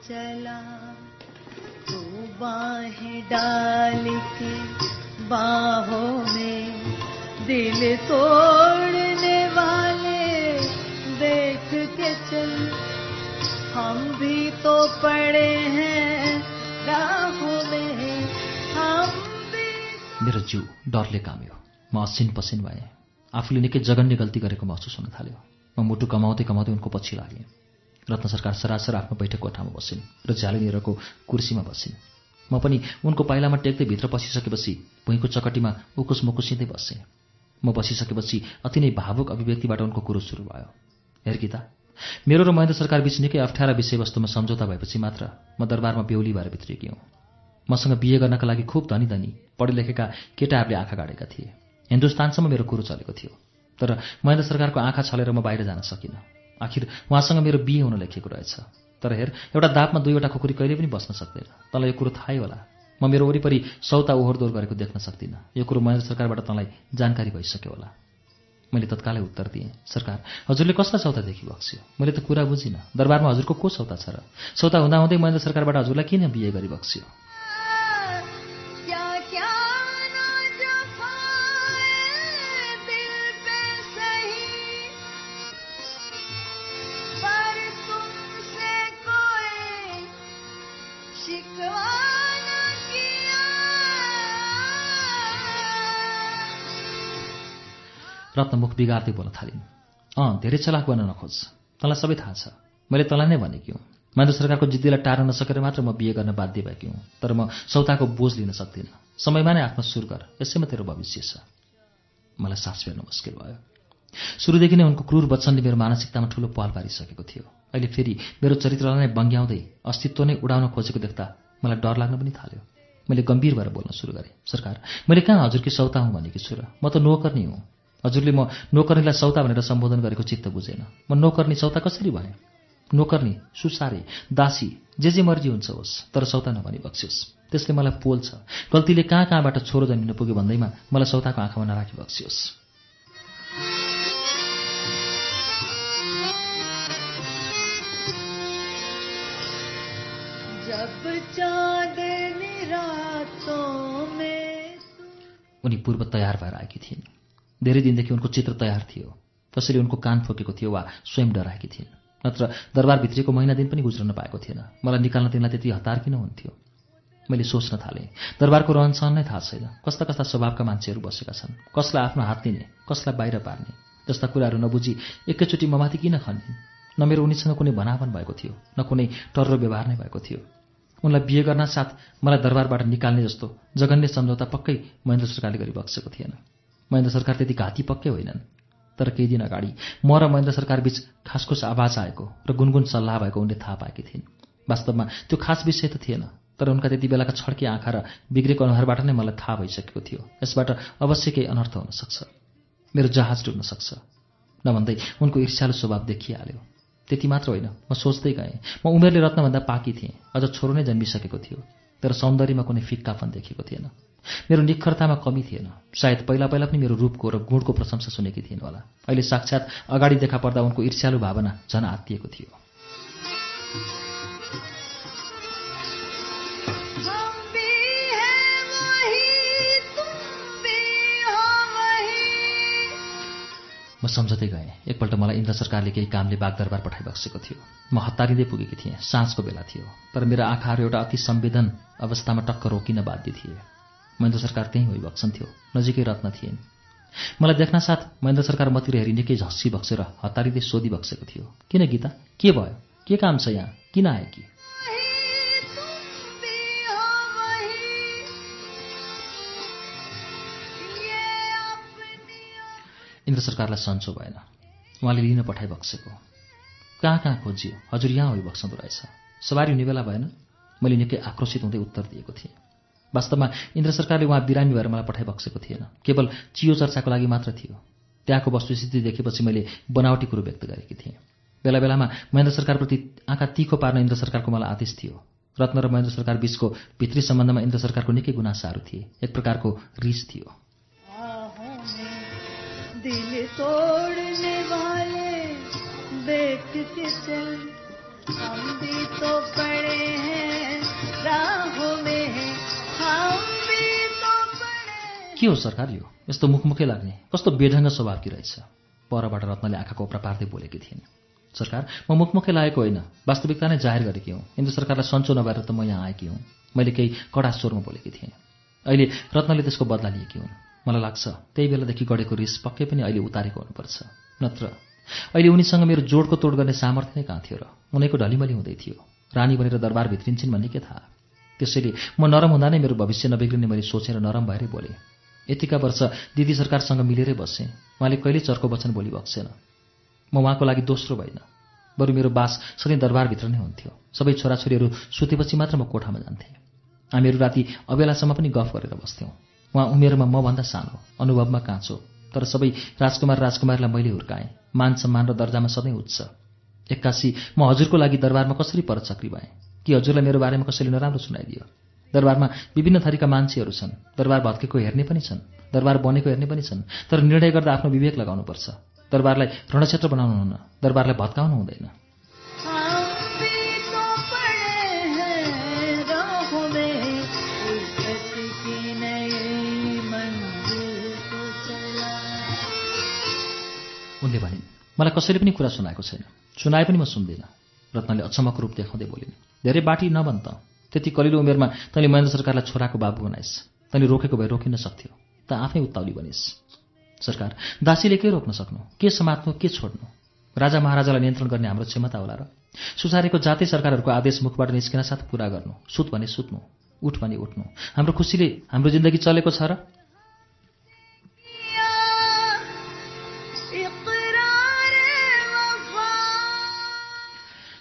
चला। बाहें डाल के बाहों में दिल तोड़ने वाले देख के चल। हम भी तो पड़े हैं राहों में। हम मेरो जिउ डरले काम्यो। म असिन पसिन भएँ। आफूले निकै जघन्य गल्ती गरेको महसुस हुन थाल्यो। म मुटु कमाउँदै कमाउँदै उनको पछि लागेँ। रत्न सरकार सरासर आफ्नो बैठक कोठामा बसिन् र झ्यालिनिरको कुर्सीमा बसिन्। म पनि उनको पाइलामा टेक्दै भित्र पसिसकेपछि भुइँको चकटीमा उकुस मुकुसिँदै बसेँ। म बसिसकेपछि अति नै भावुक अभिव्यक्तिबाट उनको कुरो सुरु भयो। हेर गीता मेरो र महेन्द्र सरकार बीच निकै अप्ठ्यारा विषयवस्तुमा सम्झौता भएपछि मात्र म दरबारमा बेहुली भएर भित्रिएकी हुँ। मसँग बिहे गर्नका लागि खुब धनी धनी पढे लेखेका केटाहरूले आँखा गाडेका थिए। हिन्दुस्तानसम्म मेरो कुरो चलेको थियो। तर महेन्द्र सरकारको आँखा छलेर म बाहिर जान सकिनँ। आखिर उहाँसँग मेरो बिहे हुन लेखिएको रहेछ। तर हेर एउटा दापमा दुईवटा खुकुरी कहिले पनि बस्न सक्दैन। तँलाई यो कुरो थाहै होला। म मेरो वरिपरि सौता ओहोरदोहोर गरेको देख्न सक्दिनँ। यो कुरो महेन्द्र सरकारबाट तँलाई जानकारी भइसक्यो होला। मैले तत्कालै उत्तर दिएँ सरकार हजुरले कसलाई सौता देखि बक्स्यो? मैले त कुरा बुझिनँ। दरबारमा हजुरको को सौता छ र? सौता हुँदाहुँदै महेन्द्र सरकारबाट हजुरलाई किन बिहे गरी बक्स्यो? रत्नमुख बिगार्दै बोल्न थालिन्। अँ धेरै चलाक बन्न नखोज। तँलाई सबै थाहा छ। मैले तँलाई नै भनेकी हुँ। महेन्द्र सरकारको जिद्दीलाई टार्न नसकेर मात्र म बिहे गर्न बाध्य भएकी हुँ। तर म सौताको बोझ लिन सक्दिनँ। समयमा नै आफ्नो सुर गर। यसैमा तेरो भविष्य छ। मलाई सास फेर्न मुस्किल भयो। सुरुदेखि नै उनको क्रूर वचनले मेरो मानसिकतामा ठूलो पाल पारिसकेको थियो। अहिले फेरि मेरो चरित्रलाई नै बङ्ग्याउँदै अस्तित्व नै उडाउन खोजेको देख्दा मलाई डर लाग्न पनि थाल्यो। मैले गम्भीर भएर बोल्न सुरु गरेँ। सरकार मैले कहाँ हजुरकी सौता हुँ भनेकी छु र? म त नोकर्नी हुँ। हजुरले म नोकर्नीलाई सौता भनेर सम्बोधन गरेको चित्त बुझेन। म नोकर्नी सौता कसरी भएँ? नोकर्नी सुसारे दासी जे जे मर्जी हुन्छ होस् तर सौता नभनी बक्सियोस्। त्यसले मलाई पोल्छ। गल्तीले कहाँ कहाँबाट छोरो जन्मिन पुग्यो भन्दैमा मलाई सौताको आँखामा नराखी बक्सियोस्। उनी पूर्व तयार भएर आएकी थिइन्। धेरै दिनदेखि उनको चित्र तयार थियो। कसैले उनको कान ठोकेको थियो वा स्वयं डराएकी थिइन्। नत्र दरबारभित्रीको महिना दिन पनि गुज्रन पाएको थिएन। मलाई निकाल्न तिनलाई त्यति हतार किन हुन्थ्यो? मैले सोच्न थालेँ दरबारको रहनसहन नै थाहा छैन। कस्ता कस्ता स्वभावका मान्छेहरू बसेका छन्। कसलाई आफ्नो हात दिने कसलाई बाहिर पार्ने? जस्ता कुराहरू नबुझी एकैचोटि ममाथि किन खनिन् न मेरो उनीसँग कुनै भनाभन भएको थियो न कुनै टर्रो व्यवहार नै भएको थियो। उनलाई बिहे गर्न साथ मलाई दरबारबाट निकाल्ने जस्तो जघन्य सम्झौता पक्कै महेन्द्र सरकारले गरी बक्सेको थिएन। महेन्द्र सरकार त्यति घाती पक्कै होइनन्। तर केही दिन अगाडि म र महेन्द्र सरकार बीच खासखुस आवाज आएको र गुनगुन सल्लाह भएको उनले थाहा पाएकी थिइन्। वास्तवमा त्यो खास विषय त थिएन तर उनका त्यति बेलाका छड्के आँखा र बिग्रेको अनुहारबाट नै मलाई थाहा भइसकेको थियो। यसबाट अवश्य केही अनर्थ हुन सक्छ। मेरो जहाज डुब्न सक्छ। नभन्दै उनको ईर्ष्यालु स्वभाव देखिहाल्यो। त्यति मात्र होइन म सोच्दै गएँ। म उमेरले रत्नभन्दा पाकी थिएँ। अझ छोरो नै जन्मिसकेको थियो। तर सौन्दर्यमा कुनै फिक्कापन देखेको थिएन। मेरो निखरतामा कमी थिएन। सायद पहिला पहिला पनि मेरो रूपको र गुणको प्रशंसा सुनेकी थिइन् होला। अहिले साक्षात् अगाडि देखा पर्दा उनको ईर्ष्यालु भावना झन आत्तिएको थियो। म सम्झँदै गएँ। एकपल्ट मलाई इन्द्र सरकारले केही कामले बागदरबार पठाइबक्सेको थियो। म हतारिँदै पुगेकी थिएँ। साँझको बेला थियो। तर मेरा आँखाहरू एउटा अति संवेदन अवस्थामा टक्क रोकिन बाध्य थिए। महेन्द्र सरकार त्यहीँ होइबक्सन थियो। नजिकै रत्न थिइन् मलाई देख्नासाथ महेन्द्र सरकार मतिर हेरी निकै झस्सी बक्सेर हतारिँदै सोधी बक्सेको थियो। किन गीता? के भयो? के काम छ यहाँ? किन आए कि? वही तुम भी हो वही ये अपनी इन्द्र सरकारलाई सन्चो भएन। उहाँले लिन पठाइ बक्सेको। कहाँ कहाँ खोजियो? हजुर यहाँ होइ बक्सँदो रहेछ। सवारी हुने बेला भएन। मैले निकै आक्रोशित हुँदै उत्तर दिएको थिएँ। वास्तवमा इन्द्र सरकारले उहाँ बिरामी भएर मलाई पठाइ बक्सेको थिएन। केवल चियो चर्चाको लागि मात्र थियो। त्यहाँको वस्तुस्थिति देखेपछि मैले बनावटी कुरो व्यक्त गरेकी थिएँ। बेला बेलामा महेन्द्र सरकारप्रति आँखा तिखो पार्न इन्द्र सरकारको मलाई आदेश थियो। रत्न र महेन्द्र सरकार बीचको भित्री सम्बन्धमा इन्द्र सरकारको निकै गुनासाहरू थिए। एक प्रकारको रिस थियो। दिल के हो सरकार यो? यस्तो मुखमुखै लाग्ने। कस्तो बेढङ्ग स्वभावकी रहेछ? परबाट रत्नले आँखा कोप्रा पार्दै बोलेकी थिइन्। सरकार म मुखमुखै लागेको होइन। वास्तविकता नै जाहेर गरेकी हुँ। इन्द्र सरकारलाई सन्चो नभएर त म यहाँ आएकी हुँ। मैले केही कडा स्वरमा बोलेकी थिएँ। अहिले रत्नले त्यसको बदला लिएकी हुन्। मलाई लाग्छ त्यही बेलादेखि गढेको रिस पक्कै पनि अहिले उतारेको हुनुपर्छ। नत्र अहिले उनीसँग मेरो जोडको तोड गर्ने सामर्थ्य नै कहाँ थियो र? उनीको ढलिमली हुँदै थियो। रानी बनेर दरबार भित्रिन्छन् भन्ने के थाहा? त्यसैले म नरम हुँदा नै मेरो भविष्य नबिग्रिने मैले सोचेर नरम भएरै बोलेँ। यतिका वर्ष दिदी सरकारसँग मिलेरै बसेँ। उहाँले कहिल्यै चर्को वचन बोली बक्सेन। म उहाँको लागि दोस्रो भइन बरु मेरो बास सधैँ दरबारभित्र नै हुन्थ्यो। सबै छोराछोरीहरू सुतेपछि मात्र म कोठामा जान्थेँ। हामीहरू राति अबेलासम्म पनि गफ गरेर बस्थ्यौँ। उहाँ उमेरमा मभन्दा सानो अनुभवमा काँचो तर सबै राजकुमार राजकुमारीलाई मैले हुर्काएँ। मान सम्मान र दर्जामा सधैँ उच्च। एक्कासी म हजुरको लागि दरबारमा कसरी परचक्री भएँ? कि हजुरलाई मेरो बारेमा कसैले नराम्रो सुनाइदियो? दरबारमा विभिन्न थरीका मान्छेहरू छन्। दरबार भत्केको हेर्ने पनि छन् दरबार बनेको हेर्ने पनि छन् तर निर्णय गर्दा आफ्नो विवेक लगाउनुपर्छ। दरबारलाई रणक्षेत्र बनाउनु हुन्न दरबारलाई भत्काउनु हुँदैन। उनले भनिन् मलाई कसैले पनि कुरा सुनाएको छैन। सुनाए पनि म सुन्दिनँ। रत्नले अचम्मको रूप देखाउँदै बोलिन् धेरै बाटी नभन् त। त्यति कलिलो उमेरमा तैँले महेन्द्र सरकारलाई छोराको बाबु बनाइस्। तैँले रोकेको भए रोकिन सक्थ्यो। त आफै उत्ताउली बनिस्। सरकार दासीले के रोक्न सक्नु? के समात्नु? के छोड्नु? राजा महाराजालाई नियन्त्रण गर्ने हाम्रो क्षमता होला र? सुसारेको जातीय सरकारहरूको आदेश मुखबाट निस्किन साथ पुरा गर्नु। सुत भने सुत्नु उठ भने उठ्नु। हाम्रो खुसीले हाम्रो जिन्दगी चलेको छ र?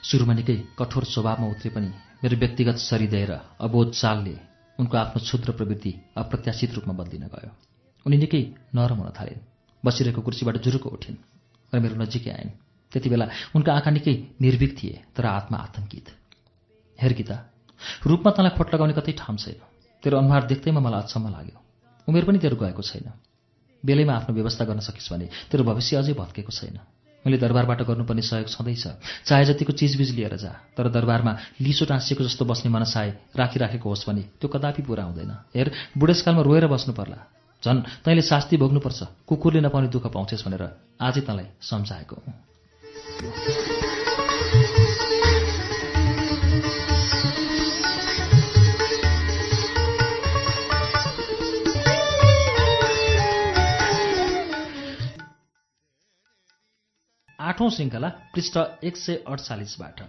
सुरुमा निकै कठोर स्वभावमा उत्रे पनि मेरो व्यक्तिगत सरिदय र अबोध चालले उनको आफ्नो क्षुद्र प्रवृत्ति अप्रत्याशित रूपमा बदलिन गयो। उनी निकै नरम हुन थालिन्। बसिरहेको कुर्सीबाट जुरुको उठिन् र मेरो नजिकै आइन्। त्यति बेला उनका आँखा निकै निर्भीक थिए तर आत्मा आतङ्कित हेर गीता रूपमा तँलाई खोट लगाउने कतै ठाउँ छैन। तेरो अनुहार देख्दैमा मलाई अचम्म लाग्यो। उमेर पनि तेरो गएको छैन। बेलैमा आफ्नो व्यवस्था गर्न सकिस् भने तेरो भविष्य अझै भत्केको छैन। मैले दरबारबाट गर्नुपर्ने सहयोग छँदैछ चाहे जतिको चिजबिज लिएर जा तर दरबारमा लिसो टाँसिएको जस्तो बस्ने मनसाय राखिराखेको होस् भने त्यो कदापि पुरा हुँदैन। हेर बुढेसकालमा रोएर बस्नु पर्ला। झन् तैँले शास्ति भोग्नुपर्छ कुकुरले नपाउने दुःख पाउँछेस् भनेर आजै तँलाई सम्झाएको आठौं श्रृङ्खला पृष्ठ एक सय अडचालिसबाट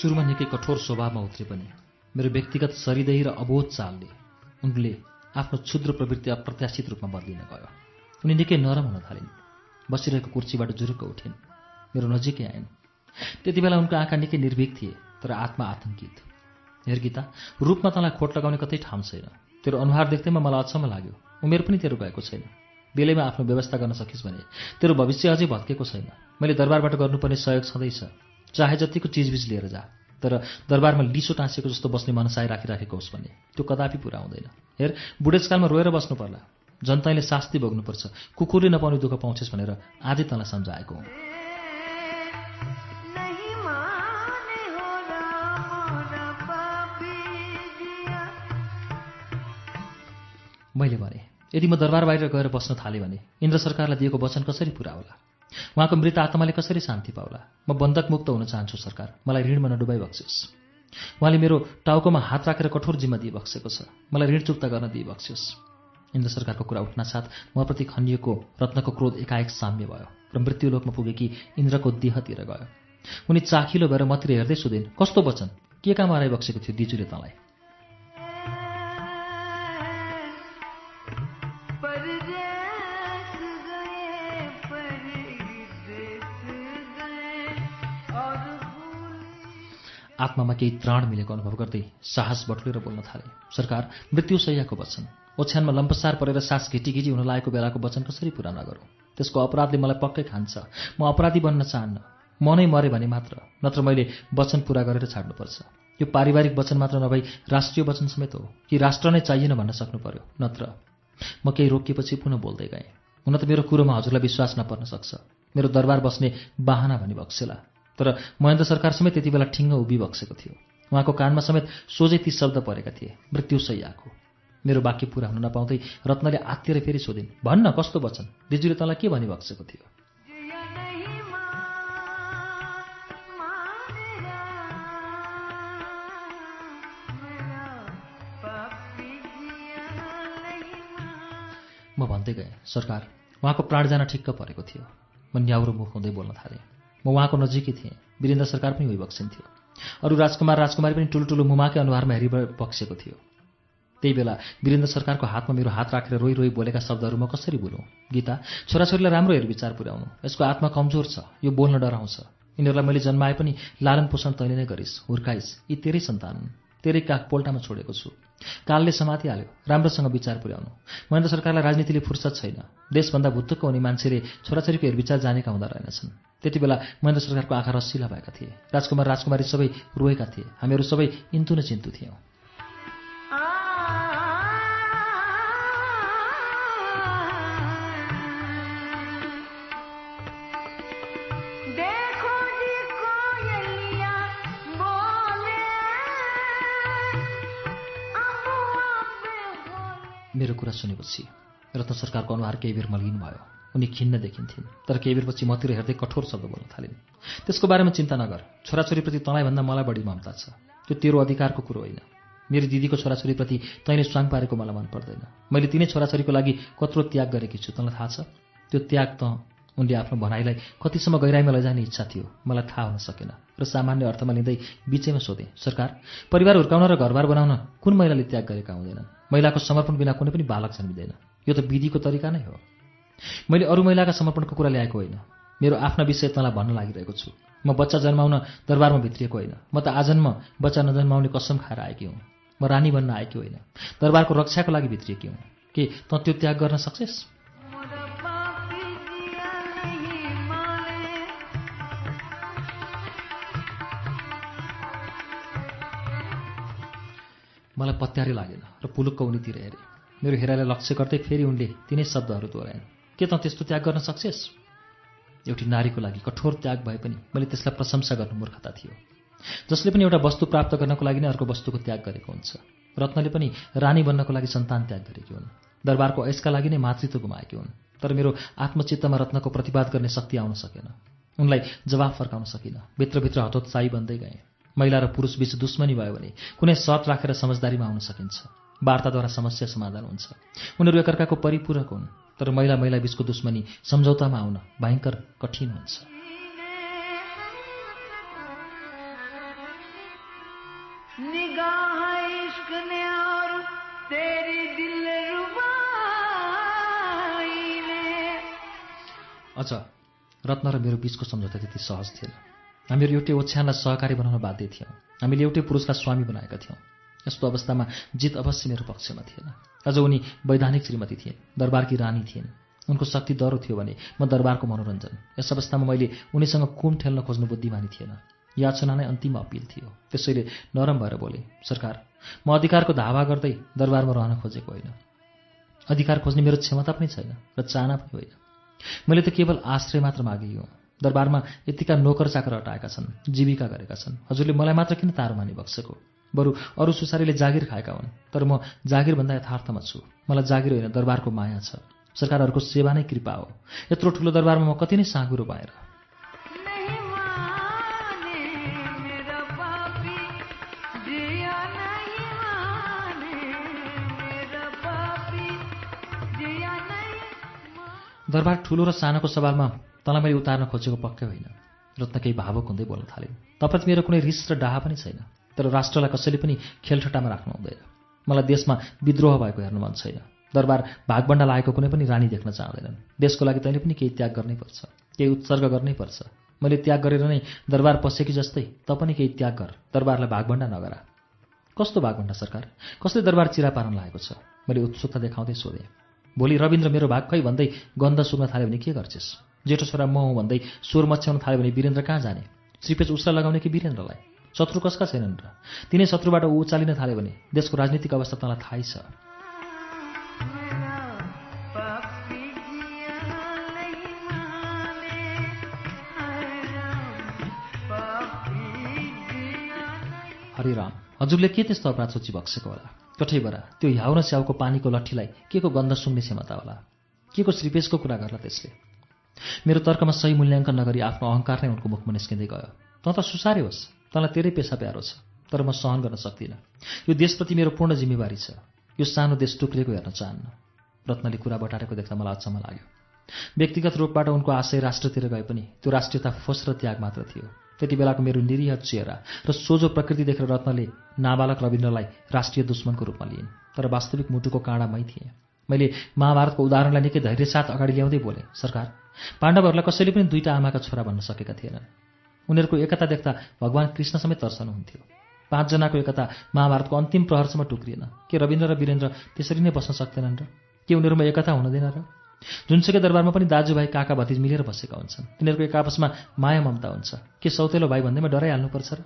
सुरुमा निकै कठोर स्वभावमा उत्रे पनि। मेरो व्यक्तिगत सरिदय र अबोध चालले उनले आफ्नो क्षुद्र प्रवृत्ति अप्रत्याशित रूपमा बदलिन गयो। उनी निकै नरम हुन थालिन्। बसिरहेको कुर्सीबाट जुरुक्क उठिन्। मेरो नजिकै आइन्। त्यति बेला उनको आँखा निकै निर्भीक थिए तर आत्मा आतङ्कित हेर गीता रूपमा तँलाई खोट लगाउने कतै ठाउँ छैन। तेरो अनुहार देख्दैमा मलाई अचम्म लाग्यो। उमेर पनि तेरो गएको छैन। बेलैमा आफ्नो व्यवस्था गर्न सकिस् भने तेरो भविष्य अझै भत्केको छैन। मैले दरबारबाट गर्नुपर्ने सहयोग छँदैछ चाहे जतिको चिजबिज लिएर जा। तर दरबारमा लिसो टाँसेको जस्तो बस्ने मनसाय राखिराखेको होस् भने त्यो कदापि पुरा हुँदैन। हेर बुढेसकालमा रोएर बस्नु पर्ला जनताले शास्ति भोग्नुपर्छ। कुकुरले नपाउने दुःख पाउँछस् भनेर आजै तँलाई सम्झाएको हुँ। मैले भने यदि म दरबार बाहिर गएर बस्न थालेँ भने इन्द्र सरकारलाई दिएको वचन कसरी पुरा होला? उहाँको मृत आत्माले कसरी शान्ति पाउला? म बन्धक मुक्त हुन चाहन्छु सरकार। मलाई ऋणमा नडुबाई बक्सियोस्। उहाँले मेरो टाउकोमा हात राखेर कठोर जिम्मा दिइबक्सेको छ। मलाई ऋण चुक्ता गर्न दिइबक्सियोस् इन्द्र सरकारको कुरा उठ्नासाथ मप्रति खनिएको रत्नको क्रोध एकाएक साम्य भयो र मृत्युलोकमा पुगेकी इन्द्रको देहतिर गयो। उनी चाखिलो भएर मतिर हेर्दै सुधिन् कस्तो वचन? के काम हराइबक्सेको थियो दिजुले तँलाई? आत्मामा केही त्राण मिलेको अनुभव गर्दै साहस बटुलेर बोल्न थाले। सरकार मृत्युशैयाको वचन। ओछ्यानमा लम्पसार परेर सास घिटी हुन लागेको बेलाको वचन कसरी पुरा नगरौँ त्यसको अपराधले मलाई पक्कै खान्छ। म अपराधी बन्न चाहन्न। म नै मरे भने मात्र नत्र मैले वचन पुरा गरेर छाड्नुपर्छ। यो पारिवारिक वचन मात्र नभई राष्ट्रिय वचन समेत हो। कि राष्ट्र नै चाहिएन भन्न सक्नु पर्यो नत्र। म केही रोकिएपछि पुनः बोल्दै गएँ। हुन त मेरो कुरोमा हजुरलाई विश्वास नपर्न सक्छ। मेरो दरबार बस्ने बाहना भनी बक्सेला। तर महेन्द्र सरकार समेत त्यति बेला ठिङ्ग उभिबक्सेको थियो। उहाँको कानमा समेत सोझै ती शब्द परेका थिए मृत्युशैयाको मेरो वाक्य पुरा हुन नपाउँदै रत्नले आत्तिएर फेरि सोधिन् भन्न कस्तो वचन? दिजुले तँलाई के भनिबक्सेको थियो? म भन्दै गएँ सरकार उहाँको प्राण जान ठिक्क परेको थियो। म न्याउरो मुख हुँदै बोल्न थालेँ। म उहाँको नजिकै थिएँ। वीरेन्द्र सरकार पनि उभिबक्सिन्थ्यो अरू राजकुमार राजकुमारी पनि ठुलो ठुलो मुमाकै अनुहारमा हेरिबक्सेको थियो। त्यही बेला वीरेन्द्र सरकारको हातमा मेरो हात राखेर रोइ रोइ बोलेका शब्दहरू म कसरी बोलौँ? गीता छोराछोरीलाई राम्रो हेरविचार पुर्याउनु। यसको आत्मा कमजोर छ। यो बोल्न डराउँछ। यिनीहरूलाई मैले जन्माए पनि लालन पोषण तैँले नै गरिस्। हुर्काइस्। यी तेरै सन्तान। तेरै काख पोल्टामा छोडेको छु। कालले समातिहाल्यो राम्रोसँग विचार पुर्याउनु। महेन्द्र सरकारलाई राजनीतिले फुर्सद छैन। देशभन्दा भुत्तुक हुने मान्छेले छोराछोरीको हेरविचार जानेका हुँदा रहेनछन्। त्यति बेला महेन्द्र सरकारको आँखा रसिला भएका थिए। राजकुमार राजकुमारी सबै रोएका थिए। हामीहरू सबै इन्तु न चिन्तु थियौँ। मेरो कुरा सुनेपछि रत्न सरकारको अनुहार केही बेर मलिन भयो। उनी खिन्न देखिन्थिन् तर केही बेरपछि मतिर हेर्दै कठोर शब्द बोल्न थालिन्। त्यसको बारेमा चिन्ता नगर छोराछोरीप्रति तँलाई भन्दा मलाई बढी ममता छ। त्यो तेरो अधिकारको कुरो होइन। मेरो दिदीको छोराछोरीप्रति तैँले स्वाङ पारेको मलाई मन पर्दैन। मैले तिनै छोराछोरीको लागि कत्रो त्याग गरेकी छु तँलाई थाहा छ? त्यो त्याग त उनले आफ्नो भनाइलाई कतिसम्म गहिराइमा लैजाने इच्छा थियो। मलाई थाहा हुन सकेन र सामान्य अर्थमा लिँदै बिचैमा सोधेँ सरकार परिवार हुर्काउन र घरबार बनाउन कुन महिलाले त्याग गरेका हुँदैनन्? महिलाको समर्पण बिना कुनै पनि बालक जन्मिँदैन। यो त विधिको तरिका नै हो। मैले अरू महिलाका समर्पणको कुरा ल्याएको होइन। मेरो आफ्ना विषय तँलाई भन्न लागिरहेको छु। म बच्चा जन्माउन दरबारमा भित्रिएको होइन। म त आजन्म बच्चा नजन्माउने कसम खाएर आएकी हुँ। म रानी बन्न आएकी होइन। दरबारको रक्षाको लागि भित्रिएकी हुँ। के तँ त्यो त्याग गर्न सक्छेस्? मलाई पत्यारै लागेन र पुलुक्क उनीतिर हेरेँ। मेरो हेराइलाई लक्ष्य गर्दै फेरि उनले तिनै शब्दहरू दोहोऱ्याइन्। के तँ त्यस्तो त्याग गर्न सक्छेस्? एउटी नारीको लागि कठोर त्याग भए पनि मैले त्यसलाई प्रशंसा गर्नु मूर्खता थियो। जसले पनि एउटा वस्तु प्राप्त गर्नको लागि नै अर्को वस्तुको त्याग गरेको हुन्छ। रत्नले पनि रानी बन्नको लागि सन्तान त्याग गरेकी हुन्। दरबारको ऐसका लागि नै मातृत्व गुमाएकी हुन्। तर मेरो आत्मचित्तमा रत्नको प्रतिवाद गर्ने शक्ति आउन सकेन। उनलाई जवाफ फर्काउन सकिनँ। भित्रभित्र हतोत्साही बन्दै गएँ। महिला र पुरुष बीच दुश्मनी भयो भने कुनै सर्ट राखेर समझदारीमा आउन सकिन्छ। वार्ताद्वारा समस्या समाधान हुन्छ। उनीहरू एकअर्काको परिपूरक हुन् तर महिला महिला बीचको दुश्मनी सम्झौतामा आउन भयङ्कर कठिन हुन्छ। अझ रत्न र मेरो बीचको सम्झौता त्यति सहज थिएन। हामीहरू एउटै ओछ्यानलाई सहकारी बनाउन बाध्य थियौँ। हामीले एउटै पुरुषलाई स्वामी बनाएका थियौँ। यस्तो अवस्थामा जित अवश्य मेरो पक्षमा थिएन। अझ उनी वैधानिक श्रीमती थिइन् दरबारकी रानी थिइन्। उनको शक्ति दह्रो थियो भने म दरबारको मनोरञ्जन यस अवस्थामा मैले उनीसँग कुम ठेल्न खोज्नु बुद्धिमानी थिएन। याचना नै अन्तिम अपिल थियो। त्यसैले नरम भएर बोले सरकार म अधिकारको धावा गर्दै दरबारमा रहन खोजेको होइन। अधिकार खोज्ने मेरो क्षमता पनि छैन र चाहना पनि होइन। मैले त केवल आश्रय मात्र मागेकी हुँ। दरबारमा यतिका नोकर चाकर हटाएका छन् जीविका गरेका छन्। हजुरले मलाई मात्र किन तारो मानि बक्सेको? बरु अरू सुसारीले जागिर खाएका हुन् तर म जागिरभन्दा यथार्थमा छु। मलाई जागिर होइन दरबारको माया छ। सरकारहरूको सेवा नै कृपा हो। यत्रो ठुलो दरबारमा म कति नै साँगुरो माने। दरबार ठुलो र सानोको सवालमा तँलाई मैले उतार्न खोजेको पक्कै होइन। रत्न केही भावुक हुँदै बोल्न थालिन् तपाईँप्रति मेरो कुनै रिस र डाहा पनि छैन। तर राष्ट्रलाई कसैले पनि खेलठट्टामा राख्नु हुँदैन। मलाई देशमा विद्रोह भएको हेर्नु मन छैन। दरबार भागबन्डा लागेको कुनै पनि रानी देख्न चाहँदैनन्। देशको लागि तैँले पनि केही त्याग गर्नै पर्छ। केही उत्सर्ग गर्नै पर्छ। मैले त्याग गरेर नै दरबार पसेकी जस्तै त पनि केही त्याग गर। दरबारलाई भागबन्डा नगरा। कस्तो भागभन्डा सरकार? कसले दरबार चिरा पार्न लागेको छ? मैले उत्सुकता देखाउँदै सोधेँ। भोलि रविन्द्र मेरो भाग खै भन्दै गन्ध सुक्न थाल्यो भने के गर्छेस्? जेठो छोरा म हुँ भन्दै स्वर मच्याउन थाल्यो भने वीरेन्द्र कहाँ जाने? श्रीपेच उसलाई लगाउने कि वीरेन्द्रलाई? शत्रु कसका छैनन् र? तिनै शत्रुबाट ऊ उचालिन थाल्यो भने देशको राजनीतिक अवस्था तँलाई थाहै छ। हरिराम हजुरले के त्यस्तो अपराध सोची बक्सेको होला? कठैबरा त्यो ह्याउ र स्याउको पानीको लट्ठीलाई के को गन्ध सुँग्ने क्षमता होला? के को श्रीपेशको कुरा गर्ला त्यसले? मेरो तर्कमा सही मूल्याङ्कन नगरी आफ्नो अहङ्कार नै उनको मुखमा निस्किँदै गयो। तँ त सुसारे होस्। तँलाई तेरै पेसा प्यारो छ तर म सहन गर्न सक्दिनँ। यो देशप्रति मेरो पूर्ण जिम्मेवारी छ। यो सानो देश टुक्रिएको हेर्न चाहन्न। रत्नले कुरा बटारेको देख्दा मलाई अचम्म लाग्यो। व्यक्तिगत रूपबाट उनको आशय राष्ट्रतिर गए पनि त्यो राष्ट्रियता फोस र त्याग मात्र थियो। त्यति बेलाको मेरो निरीह चेहरा र सोझो प्रकृति देखेर रत्नले नाबालक रविन्द्रलाई राष्ट्रिय दुश्मनको रूपमा लिइन्। तर वास्तविक मुटुको काँडा मै थिएँ। मैले महाभारतको उदाहरणलाई निकै धैर्य साथ अगाडि ल्याउँदै बोलेँ सरकार पाण्डवहरूलाई कसैले पनि दुईटा आमाका छोरा भन्न सकेका थिएनन्। उनीहरूको एकता देख्दा भगवान् कृष्ण समेत तर्सनुहुन्थ्यो पाँचजनाको एकता महाभारतको अन्तिम प्रहरसम्म टुक्रिएन। के रविन्द्र र वीरेन्द्र त्यसरी नै बस्न सक्दैनन् र के उनीहरूमा एकता हुँदैन र? जुनसुकै दरबारमा पनि दाजुभाइ काका भतिज मिलेर बसेका हुन्छन्। तिनीहरूको एक आपसमा माया ममता हुन्छ। के सौतेलो भाइ भन्दैमा डराइहाल्नुपर्छ र?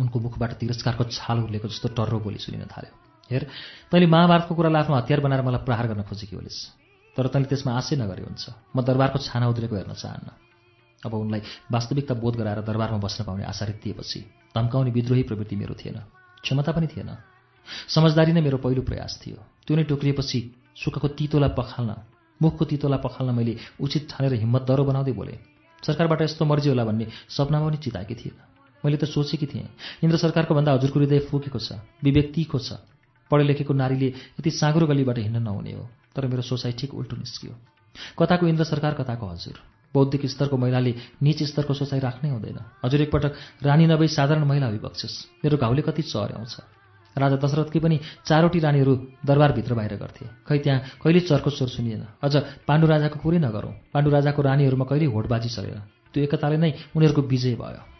उनको मुखबाट तिरस्कारको छाल उर्लेको जस्तो टर्रो बोली सुनिन थाल्यो। हेर तैँले महाभारतको कुरालाई आफ्नो हतियार बनाएर मलाई प्रहार गर्न खोजेकी होलिस्। तर तैँले त्यसमा आशै नगरे हुन्छ। म दरबारको छाना उद्रेको हेर्न चाहन्न। अब उनलाई वास्तविकता बोध गराएर दरबारमा बस्न पाउने आशा दिएपछि धम्काउने विद्रोही प्रवृत्ति मेरो थिएन। क्षमता पनि थिएन। समझदारी नै मेरो पहिलो प्रयास थियो। त्यो नै टोक्रिएपछि सुखको तितोलाई पखाल्न मुखको तितोलाई पखाल्न मैले उचित ठानेर हिम्मत दरो बनाउँदै बोलेँ सरकारबाट यस्तो मर्जी होला भन्ने सपनामा पनि चिताएकी थिएन। मैले त सोचेकी थिएँ। इन्द्र सरकारको भन्दा हजुरको हृदय फुकेको छ विवेक तीखो छ। पढे लेखेको नारीले यति साँगुरो गलीबाट हिँड्न नहुने हो तर मेरो सोचाइ ठिक उल्टो निस्कियो। कताको इन्द्र सरकार कताको हजुर। बौद्धिक स्तरको महिलाले निच स्तरको सोचाइ राख्नै हुँदैन। हजुर एकपटक रानी नभई साधारण महिला अभिबक्छस् मेरो घाउले कति चर्याउँछ राजा दशरथकै पनि चारवटी रानीहरू दरबारभित्र बाहिर गर्थे। खै त्यहाँ कहिले चर्को स्वर सुनिएन। अझ पाण्डु राजाको कुरै नगरौँ। पाण्डु राजाको रानीहरूमा कहिले होडबाजी चलेन त्यो एकताले नै उनीहरूको विजय भयो।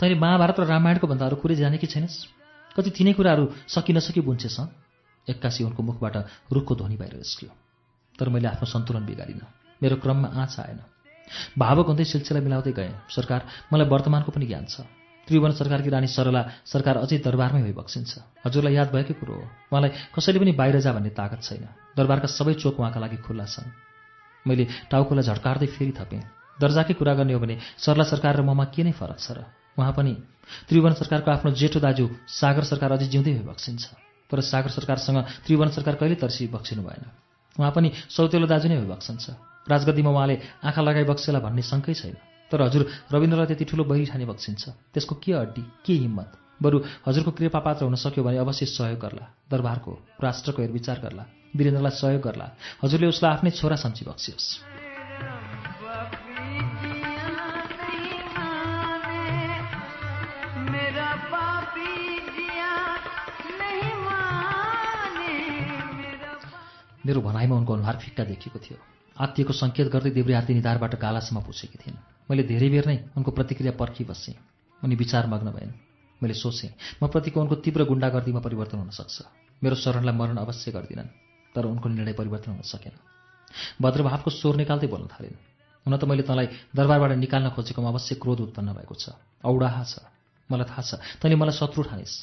तैँले महाभारत र रामायणको भन्दा अरू कुरै जाने कि छैनस्? कति तिनै कुराहरू सकि नसकी बुन्छेस् एक्कासी उनको मुखबाट रुखको ध्वनि बाहिर निस्कियो। तर मैले आफ्नो सन्तुलन बिगारिनँ। मेरो क्रममा आँच आएन। भावक हुँदै सिलसिला मिलाउँदै गएँ। सरकार मलाई वर्तमानको पनि ज्ञान छ। त्रिभुवन सरकारकी रानी सरला सरकार अझै दरबारमै भइबक्सिन्छ हजुरलाई याद भएकै कुरो हो। उहाँलाई कसैले पनि बाहिर जा भन्ने तागत छैन। दरबारका सबै चोक उहाँका लागि खुल्ला छन्। मैले टाउकोलाई झड्कार्दै फेरि थपेँ। दर्जाकै कुरा गर्ने हो भने सरला सरकार र ममा के नै फरक छ र? उहाँ पनि त्रिभुवन सरकारको आफ्नो जेठो दाजु सागर सरकार अझै जिउँदै भइबक्सिन्छ तर सागर सरकारसँग त्रिभुवन सरकार कहिले तर्सी बक्सिनु भएन। उहाँ पनि सौतेलो दाजु नै भइबक्सन्छ राजगद्दीमा उहाँले आँखा लगाइ बक्सेला भन्ने शङ्कै छैन। तर हजुर रविन्द्रलाई त्यति ठुलो बहिरी ठाने बक्सिन्छ। त्यसको के अड्डी के हिम्मत? बरु हजुरको कृपा पात्र हुन सक्यो भने अवश्य सहयोग गर्ला। दरबारको राष्ट्रको हेरविचार गर्ला। वीरेन्द्रलाई सहयोग गर्ला। हजुरले उसलाई आफ्नै छोरा सम्झी बक्सियोस्। मेरो भनाइमा उनको अनुहार फिक्का देखिएको थियो। आत्तिएको सङ्केत गर्दै देब्रे निधारबाट गालासम्म पुछेकी थिइन्। मैले धेरै बेर नै उनको प्रतिक्रिया पर्खिबसेँ उनी विचार मग्न भइन् मैले सोचेँ म प्रतिको उनको तीव्र गुण्डागर्दीमा परिवर्तन हुन सक्छ। मेरो शरणलाई मरण अवश्य गर्दिनन् तर उनको निर्णय परिवर्तन हुन सकेन। भद्रभावको स्वर निकाल्दै बोल्न थालिन्। हुन त मैले तँलाई दरबारबाट निकाल्न खोजेकोमा अवश्य क्रोध उत्पन्न भएको छ। औडाहा छ। मलाई थाहा छ। तैँले मलाई शत्रु ठानिस्।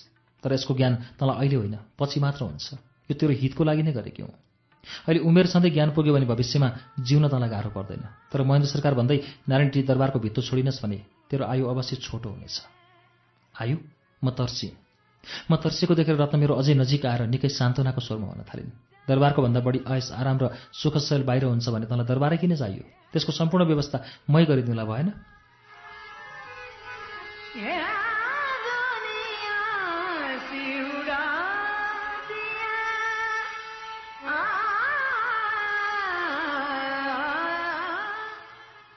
तर यसको ज्ञान तँलाई अहिले होइन पछि मात्र हुन्छ। यो तेरो हितको लागि नै गरेकी हुँ। अहिले उमेर सधैँ ज्ञान पुग्यो भने भविष्यमा जिउन तँलाई गाह्रो पर्दैन। तर महेन्द्र सरकार भन्दै नारायण टी दरबारको भित्तो छोडिनस् भने तेरो आयु अवश्य छोटो हुनेछ। आयु? म तर्सिएँ म तर्सिएको देखेर रत्न मेरो अझै नजिक आएर निकै सान्त्वनाको स्वरमा भन्न थालिन्। दरबारको भन्दा बढी ऐस आराम र सुखशैल बाहिर हुन्छ भने तँलाई दरबारै किन चाहियो? त्यसको सम्पूर्ण व्यवस्था मै गरिदिउँला भएन?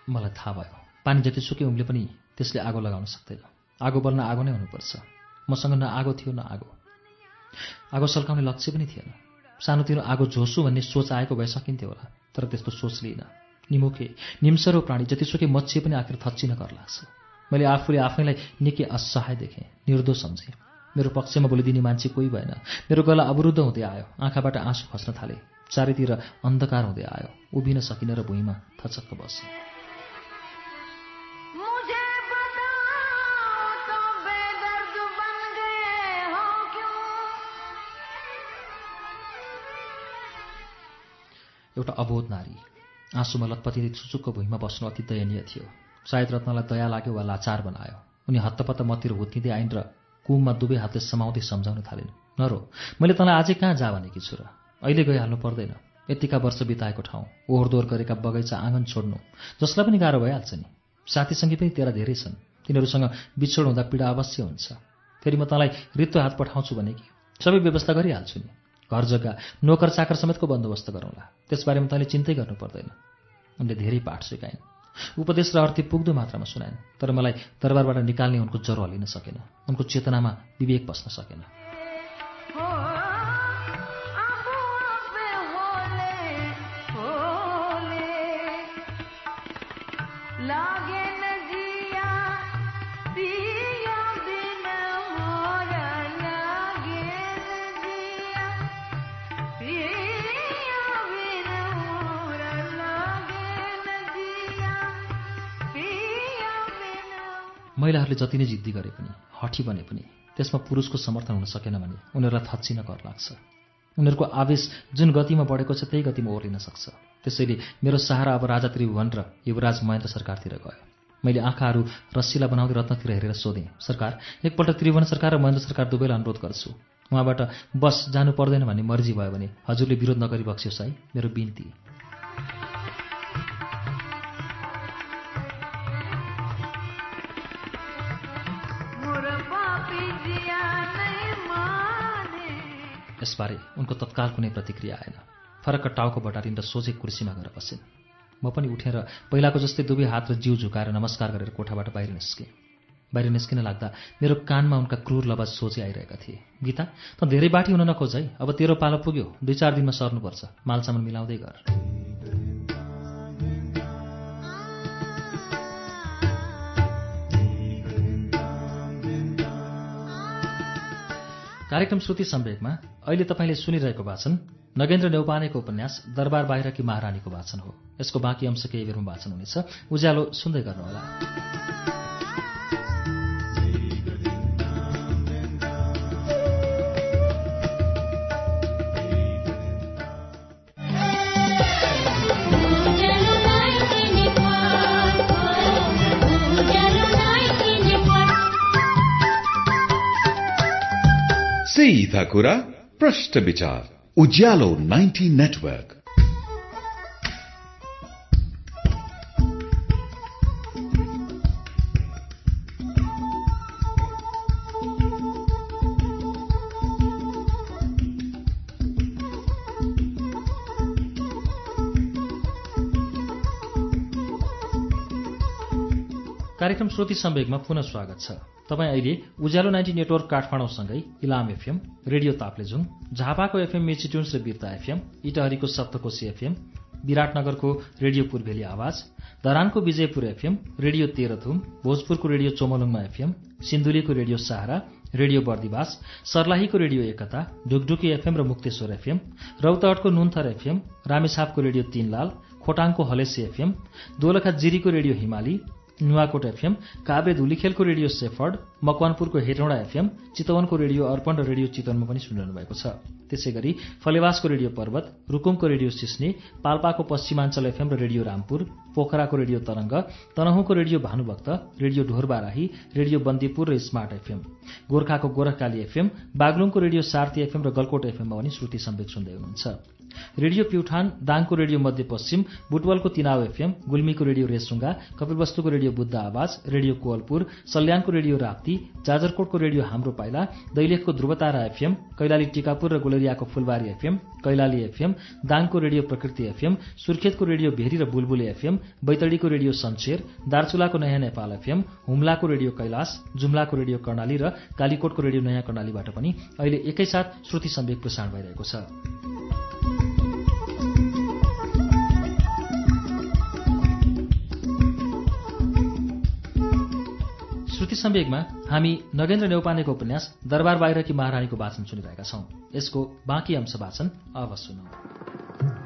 मलाई थाहा भयो। पानी जतिसुकै उम्ले पनि त्यसले आगो लगाउन सक्दैन। आगो बल्न आगो नै हुनुपर्छ। मसँग न आगो थियो न आगो। आगो सल्काउने लक्ष्य पनि थिएन। सानोतिनो आगो झोसु भन्ने सोच आएको भए सकिन्थ्यो होला तर त्यस्तो सोच लिइनँ। निमुखे निम्सरो प्राणी जतिसुकै मच्छी पनि आखिर थच्चिन कर लाग्छ। मैले आफूले आफैलाई निकै असहाय देखेँ निर्दोष सम्झेँ। मेरो पक्षमा बोलिदिने मान्छे कोही भएन। मेरो गला अवरुद्ध हुँदै आयो। आँखाबाट आँसु खस्न थाले। चारैतिर अन्धकार हुँदै आयो। उभिन सकिन र भुइँमा थचक्क बसेँ। एउटा अबोध नारी। आँसुमा लतपतिले चुचुक्क भुइँमा बस्नु अति दयनीय थियो। सायद रत्नलाई दया लाग्यो वा लाचार बनायो। उनी हत्तपत्त मतिर हुत्किँदै आइन् र कुममा दुवै हातले समाउँदै सम्झाउन थालिन्। नरो मैले तँलाई अझै कहाँ जा भनेकी छु र? अहिले गइहाल्नु पर्दैन। यतिका वर्ष बिताएको ठाउँ। ओहोरदोहोर गरेका बगैँचा आँगन छोड्नु। जसलाई पनि गाह्रो भइहाल्छ नि। साथीसँगै पनि तेरा धेरै छन्। तिनीहरूसँग बिछोड हुँदा पीडा अवश्य हुन्छ। फेरि म तँलाई रित्तो हात पठाउँछु भने कि सबै व्यवस्था गरिहाल्छु नि। घर जग्गा नोकर चाकर समेतको बन्दोबस्त गरौँला। त्यसबारेमा तैँले चिन्तै गर्नु पर्दैन उनले धेरै पाठ सिकाइन्। उपदेश र अर्थी पुग्दो मात्रामा सुनाइन् तर मलाई दरबारबाट निकाल्ने उनको ज्वरो हलिन सकेन। उनको चेतनामा विवेक बस्न सकेन। महिलाहरूले जति नै जिद्दी गरे पनि हठी बने पनि त्यसमा पुरुषको समर्थन हुन सकेन भने उनीहरूलाई थच्चिन कर लाग्छ। उनीहरूको आवेश जुन गतिमा बढेको छ त्यही गतिमा ओर्लिन सक्छ। त्यसैले मेरो सहारा अब राजा त्रिभुवन र युवराज महेन्द्र सरकारतिर गयो। मैले आँखाहरू रसिला बनाउँदै रत्नतिर हेरेर सोधेँ सरकार एकपल्ट त्रिभुवन सरकार र महेन्द्र सरकार दुवैलाई अनुरोध गर्छु। उहाँबाट बस जानु पर्दैन भन्ने मर्जी भयो भने हजुरले विरोध नगरी बक्सियोस् है मेरो बिन्ती। यसबारे उनको तत्काल कुनै प्रतिक्रिया आएन। फरक टाउको बटारिन् र सोझै कुर्सीमा गएर बसिन्। म पनि उठेर पहिलाको जस्तै दुवै हात र जिउ झुकाएर नमस्कार गरेर कोठाबाट बाहिर निस्केँ। बाहिर निस्किन लाग्दा मेरो कानमा उनका क्रूर लवाज सोझै आइरहेका थिए। गीता त धेरै बाटी हुन नखोज है। अब तेरो पालो पुग्यो। दुई चार दिनमा सर्नुपर्छ। मालसामान मिलाउँदै गर। कार्यक्रम श्रुति सम्वेकमा अहिले तपाईँले सुनिरहेको वाचन नगेन्द्र नेौपानेको उपन्यास दरबार बाहिरकी महारानीको वाचन हो। यसको बाँकी अंश केही बेरमा वाचन हुनेछ। उज्यालो सुन्दै गर्नुहोला। सीधा कुरा प्रश्न विचार उज्यालो 90 नेटवर्क कार्यक्रम श्रुति सम्वेकमा पुनः स्वागत छ। तपाईँ अहिले उज्यालो नाइन्टी नेटवर्क काठमाडौँसँगै इलाम एफएम रेडियो ताप्लेजुङ झापाको एफएम मिर्चिट्युन्स र बिर्ता एफएम इटहरीको सप्तकोशी एफएम विराटनगरको रेडियो पूर्वेली आवाज धरानको विजयपुर एफएम रेडियो तेह्रथुम भोजपुरको रेडियो चोमलुङमा एफएम सिन्धुलीको रेडियो सहारा रेडियो बर्दिवास सर्लाहीको रेडियो एकता ढुकढुकी एफएम र मुक्तेश्वर एफएम रौतहटको नुन्थर एफएम रामेछापको रेडियो तीनलाल खोटाङको हलेसी एफएम दोलखा जिरीको रेडियो हिमाली नुवाकोट एफएम काभ्रे धुलीखेलको रेडियो सेफर्ड मकवानपुरको हेटौँडा एफएम चितवनको रेडियो अर्पण र रेडियो चितवनमा पनि सुनिरहनु भएको छ। त्यसै गरी फलेवासको रेडियो पर्वत रुकुमको रेडियो सिस्ने पाल्पाको पश्चिमाञ्चल एफएम र रेडियो रामपुर पोखराको radio Tarang तनहुँको radio Bhanubhakta radio Dhorbarahi radio Bandipur र स्मार्ट एफएम। गोर्खाको गोरखकाली एफएम बागलुङको रेडियो सार्थी एफएम र गलकोट एफएममा पनि श्रुति सम्वेक सुन्दै हुनुहुन्छ। रेडियो प्युठान दाङको रेडियो मध्यपश्चिम बुटवलको तिनाव एफएम गुल्मीको रेडियो रेसुङ्गा कपिलवस्तुको रेडियो बुद्ध आवाज रेडियो कोवलपुर सल्यानको रेडियो राप्ती जाजरकोटको रेडियो हाम्रो पाइला दैलेखको ध्रुवतारा एफएम कैलाली टिकापुर र गुलेरियाको फुलबारी एफएम कैलाली एफएम दाङको रेडियो प्रकृति एफएम सुर्खेतको रेडियो भेरी र बुलबुले एफएम बैतडीको रेडियो सन्चेर दार्चुलाको नयाँ नेपाल एफएम हुम्लाको रेडियो कैलाश जुम्लाको रेडियो कर्णाली र कालीकोटको रेडियो नयाँ कर्णालीबाट पनि अहिले एकैसाथ श्रुति सम्वेक प्रसारण भइरहेको छ। श्रुति सम्वेकमा हामी नगेन्द्र नेौपानेको उपन्यास दरबार बाहिरकी महारानीको वाचन सुनिरहेका छौं। यसको बाँकी अंश वाचन अब सुनौ।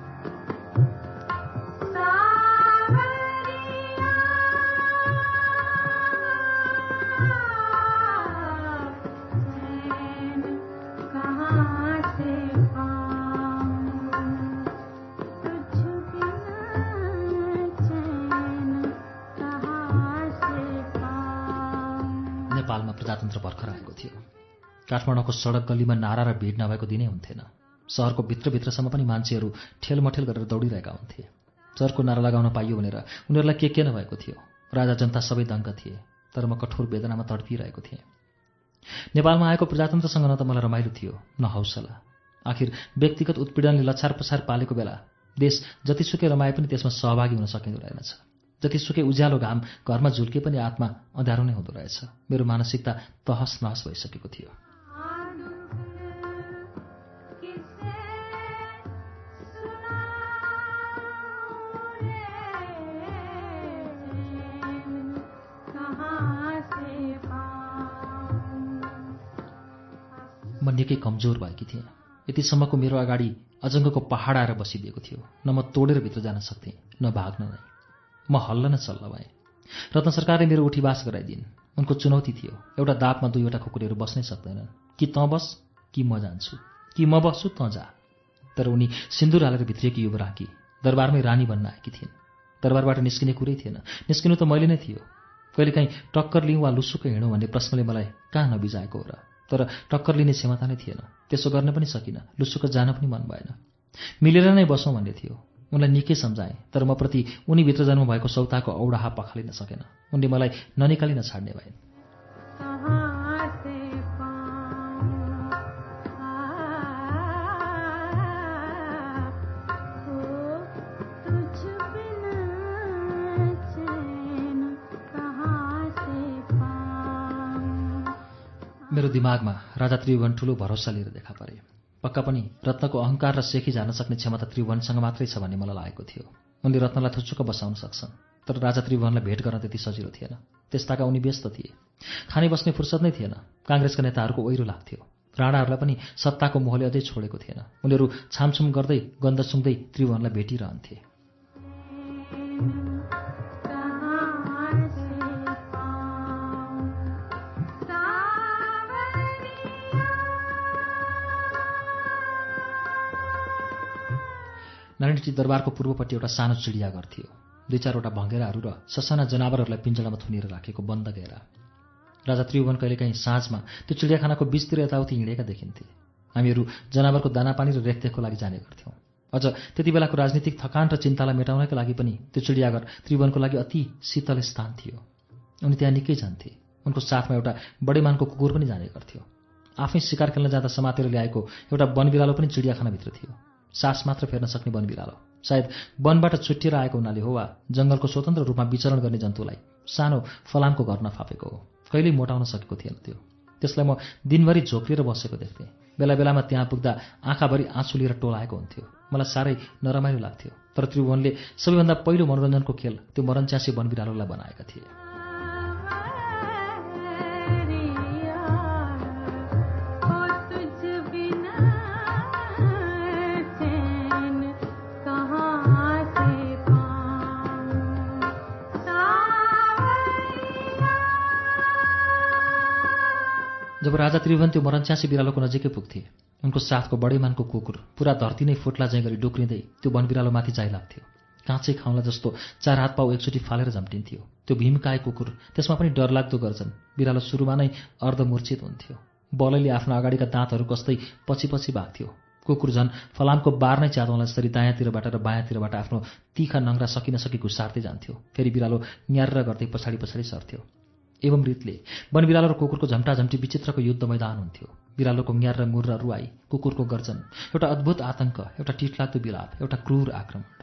प्रजातन्त्र भर्खर आएको थियो। काठमाडौँको सडक गल्लीमा नारा र भिड नभएको दिनै हुन्थेन। सहरको भित्रभित्रसम्म पनि मान्छेहरू ठेलमठेल गरेर दौडिरहेका हुन्थे। चर्को नारा लगाउन पाइयो भनेर उनीहरूलाई के के नभएको थियो? राजा जनता सबै दङ्ग थिए तर म कठोर वेदनामा तडपिरहेको थिएँ। नेपालमा आएको प्रजातन्त्रसँग न त मलाई रमाइलो थियो न हौसला। आखिर व्यक्तिगत उत्पीडनले लछार पछार पालेको बेला देश जतिसुकै रमाए पनि त्यसमा सहभागी हुन सकिँदो रहेनछ। जतिसुकै उज्यालो घाम घरमा झुल्के पनि आत्मा अँध्यारो नै हुँदो रहेछ। मेरो मानसिकता तहस नहस भइसकेको थियो। म निकै कमजोर भएकी थिएँ। यतिसम्मको मेरो अगाडि अजङ्गको पहाड आएर बसिदिएको थियो। न म तोडेर भित्र जान सक्थेँ न भाग्न नै। म हल्ल न चल्ल भएँ। रत्न सरकारले मेरो उठीवास गराइदिन्। उनको चुनौती थियो। एउटा दापमा दुईवटा खुकुरीहरू बस्नै सक्दैनन्। कि तँ बस कि म जान्छु। कि म बस्छु तँ जा। तर उनी सिन्दुर हालेर भित्रिएकी युवराकी दरबारमै रानी बन्न आएकी थिइन्। दरबारबाट निस्किने कुरै थिएन। निस्किनु त मैले नै थियो। कहिलेकाहीँ टक्कर लिउँ वा लुसुकै हिँडौँ भन्ने प्रश्नले मलाई कहाँ नबिजाएको हो र? तर टक्कर लिने क्षमता नै थिएन। त्यसो गर्न पनि सकिनँ। लुसुक जान पनि मन भएन। मिलेर नै बसौँ भन्ने थियो। उनलाई निकै सम्झाएँ तर म प्रति उनीभित्र जन्म भएको सौताको औडाहा पखालिन सकेन। उनले मलाई ननिकाली नछाड्ने भए। मेरो दिमागमा राजा त्रिभुवन ठुलो भरोसा लिएर देखा परे। पक्का पनि रत्नको अहङ्कार र सेखी जान सक्ने क्षमता त्रिभुवनसँग मात्रै छ भन्ने मलाई लागेको थियो। उनले रत्नलाई थुचुक्क बसाउन सक्छन् तर राजा त्रिभुवनलाई भेट गर्न त्यति सजिलो थिएन। त्यसताका उनी व्यस्त थिए। खाने बस्ने फुर्सद नै थिएन। काङ्ग्रेसका नेताहरूको ओहिरो लाग्थ्यो। राणाहरूलाई पनि सत्ताको मोहले अझै छोडेको थिएन। उनीहरू छामछुम गर्दै गन्ध सुँग्दै त्रिभुवनलाई भेटिरहन्थे। नारायणजी दरबारको पूर्वपट्टि एउटा सानो चिडियाघर थियो। दुई चारवटा भँगेराहरू र ससाना जनावरहरूलाई पिञ्जडामा थुनेर राखेको बन्द घेरा राजा त्रिभुवन कहिलेकाहीँ साँझमा त्यो चिडियाखानाको बिचतिर यताउति हिँडेका देखिन्थे। हामीहरू जनावरको दानापानी र रेखदेखको लागि जाने गर्थ्यौँ। अझ त्यति बेलाको राजनीतिक थकान र चिन्तालाई मेटाउनका लागि पनि त्यो चिडियाघर त्रिभुवनको लागि अति शीतल स्थान थियो। उनी त्यहाँ निकै जान्थे। उनको साथमा एउटा बडेमानको कुकुर पनि जाने गर्थ्यो। आफै शिकार खेल्न जाँदा समातेर ल्याएको एउटा वनबिरालो पनि चिडियाखानाभित्र थियो। सास मात्र फेर्न सक्ने वनबिरालो सायद वनबाट छुट्टिएर आएको हुनाले हो वा जङ्गलको स्वतन्त्र रूपमा विचरण गर्ने जन्तुलाई सानो फलामको घर नफापेको हो। कहिल्यै मोटाउन सकेको थिएन त्यो। त्यसलाई म दिनभरि झोक्रिएर बसेको देख्थेँ। बेला बेलामा त्यहाँ पुग्दा आँखाभरि आँसु लिएर टोलाएको हुन्थ्यो। मलाई साह्रै नरमाइलो लाग्थ्यो। तर त्रिभुवनले सबैभन्दा पहिलो मनोरञ्जनको खेल त्यो मरनच्यासी वनबिरालोलाई बनाएका थिए। जब राजा त्रिभुवन त्यो मरन्च्यासी बिरालोको नजिकै पुग्थे उनको साथको बडेमानको कुकुर पुरा धरती नै फुट्ला चाहिँ गरी डोक्रिँदै त्यो वन बिरालोमाथि लाग्थ्यो। काँचै खाउँला जस्तो चार हात पाउ एकचोटि फालेर झम्टिन्थ्यो। त्यो भीमकाय कुकुर त्यसमा पनि डरलाग्दो गर्छन्। बिरालो सुरुमा नै अर्धमूर्छित हुन्थ्यो। बलैले आफ्नो अगाडिका दाँतहरू कस्तै पछि पछि भाग्थ्यो। कुकुर झन् फलामको बार नै च्यातौँला जसरी दायाँतिरबाट र बायाँतिरबाट आफ्नो तिखा नङ्ग्रा सकिन सकी घुसार्दै जान्थ्यो। फेरि बिरालो न्यार गर्दै पछाडि पछाडि सर्थ्यो। एवं रीतले वन बिरालो र कुकुरको झम्टाझम्टी विचित्रको युद्ध मैदान हुन्थ्यो। बिरालोको न्यार र मुर र रुवाई कुकुरको गर्जन एउटा अद्भुत आतङ्क एउटा टिटलाग्दो बिलाप एउटा क्रूर आक्रमण।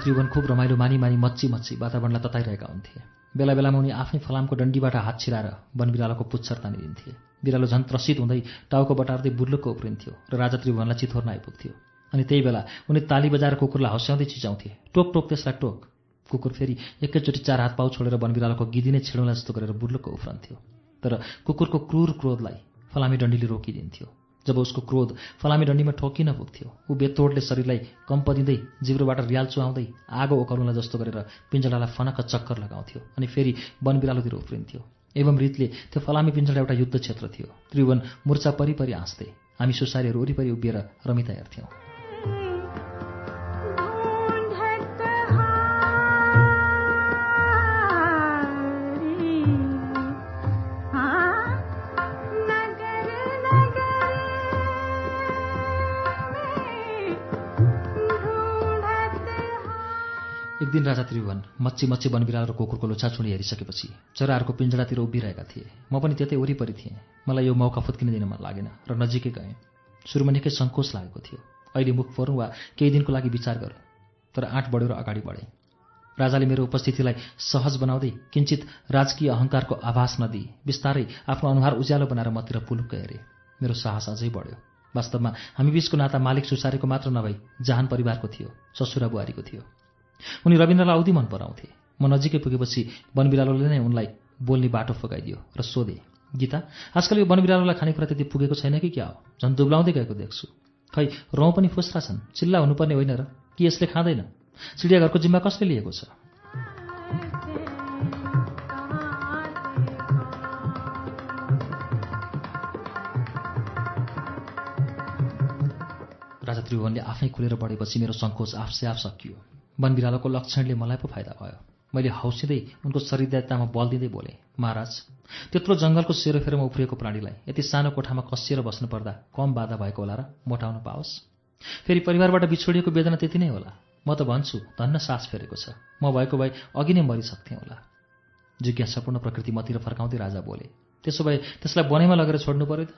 त्रिभुवन खुब रमाइलो मानी मानी मच्ची मच्ची वातावरणलाई तताइरहेका हुन्थे। बेला बेलामा उनी आफ्नै फलामको डन्डीबाट हात छिराएर वन बिरालोको पुच्छर तानिदिन्थे। बिरालो झन् त्रसित हुँदै टाउको बटार्दै बुर्लुक्क उफ्रिन्थ्यो र राजा त्रिभुवनलाई चिथोर्न आइपुग्थ्यो। अनि त्यही बेला उनी ताली बजाएर कुकुरलाई हँस्याउँदै चिचाउँथे टोक टोक त्यसलाई टोक। कुकुर फेरि एकैचोटि चार हात पाउ छोडेर वन बिरालोको गिदी नै छिडौँला जस्तो गरेर बुर्लुक्क उफ्रन्थ्यो। तर कुकुरको क्रूर क्रोधलाई फलामी डन्डीले रोकिदिन्थ्यो। जब उसको क्रोध फलामी डन्डीमा ठोकिन पुग्थ्यो ऊ बेतोडले शरीरलाई कम्प दिँदै जिब्रोबाट रियाल चुहाउँदै आगो ओकरुला जस्तो गरेर पिञ्जडालाई फनक्क चक्कर लगाउँथ्यो अनि फेरि वन बिरालोतिर उफ्रिन्थ्यो। एवं रीतले त्यो फलामी पिञ्जडा एउटा युद्ध क्षेत्र थियो। त्रिभुवन मुर्चा परिपरि हाँस्थे हामी सुसारीहरू वरिपरि उभिएर रमिता हेर्थ्यौँ। एक दिन राजा त्रिभुवन मच्छी मच्छी वनबिरालो र कुकुरको लुछाछुडी हेरिसकेपछि चराहरूको पिञ्जडातिर उभिरहेका थिए। म पनि त्यतै वरिपरि थिएँ। मलाई यो मौका फुत्किन दिन मन लागेन र नजिकै गएँ। सुरुमा निकै सङ्कोच लागेको थियो। अहिले मुख फोरौँ वा केही दिनको लागि विचार गरौँ। तर आँट बढ्यो र अगाडि बढेँ। राजाले मेरो उपस्थितिलाई सहज बनाउँदै किञ्चित राजकीय अहङ्कारको आभास नदिई बिस्तारै आफ्नो अनुहार उज्यालो बनाएर मतिर पुलुक्क हेरे। मेरो साहस अझै बढ्यो। वास्तवमा हामी बीचको नाता मालिक सुसारेको मात्र नभई जहान परिवारको थियो ससुरा बुहारीको थियो। उनी रविन्द्रलाई औधी मन पराउँथे। म नजिकै पुगेपछि वनबिरालोले नै उनलाई बोल्ने बाटो फगाइदियो र सोधे गीता आजकल यो वनबिरालोलाई खानेकुरा त्यति पुगेको छैन कि क्या हो? झन् दुब्लाउँदै गएको देख्छु। खै रौँ पनि फुस्रा छन्। चिल्ला हुनुपर्ने होइन र? कि यसले खाँदैन? चिडियाघरको जिम्मा कसले लिएको छ? राजा त्रिभुवनले आफै खुलेर बढेपछि मेरो सङ्कोच आफसे आफ सकियो। वन बिरालोको लक्षणले मलाई पो फाइदा भयो। मैले हौसिँदै उनको शरीरदायतामा बल दिँदै बोलेँ महाराज त्यत्रो जङ्गलको सेरोफेरोमा उफ्रिएको प्राणीलाई यति सानो कोठामा कसिएर बस्नुपर्दा कम बाधा भएको होला र मोटाउन पाओस्। फेरि परिवारबाट बिछोडिएको वेदना त्यति नै होला। म त भन्छु धन्न सास फेरेको छ। म भएको भए अघि नै मरिसक्थेँ होला। जिज्ञासापूर्ण प्रकृति मतिर फर्काउँदै राजा बोले त्यसो भए त्यसलाई बनैमा लगेर छोड्नु पर्यो त?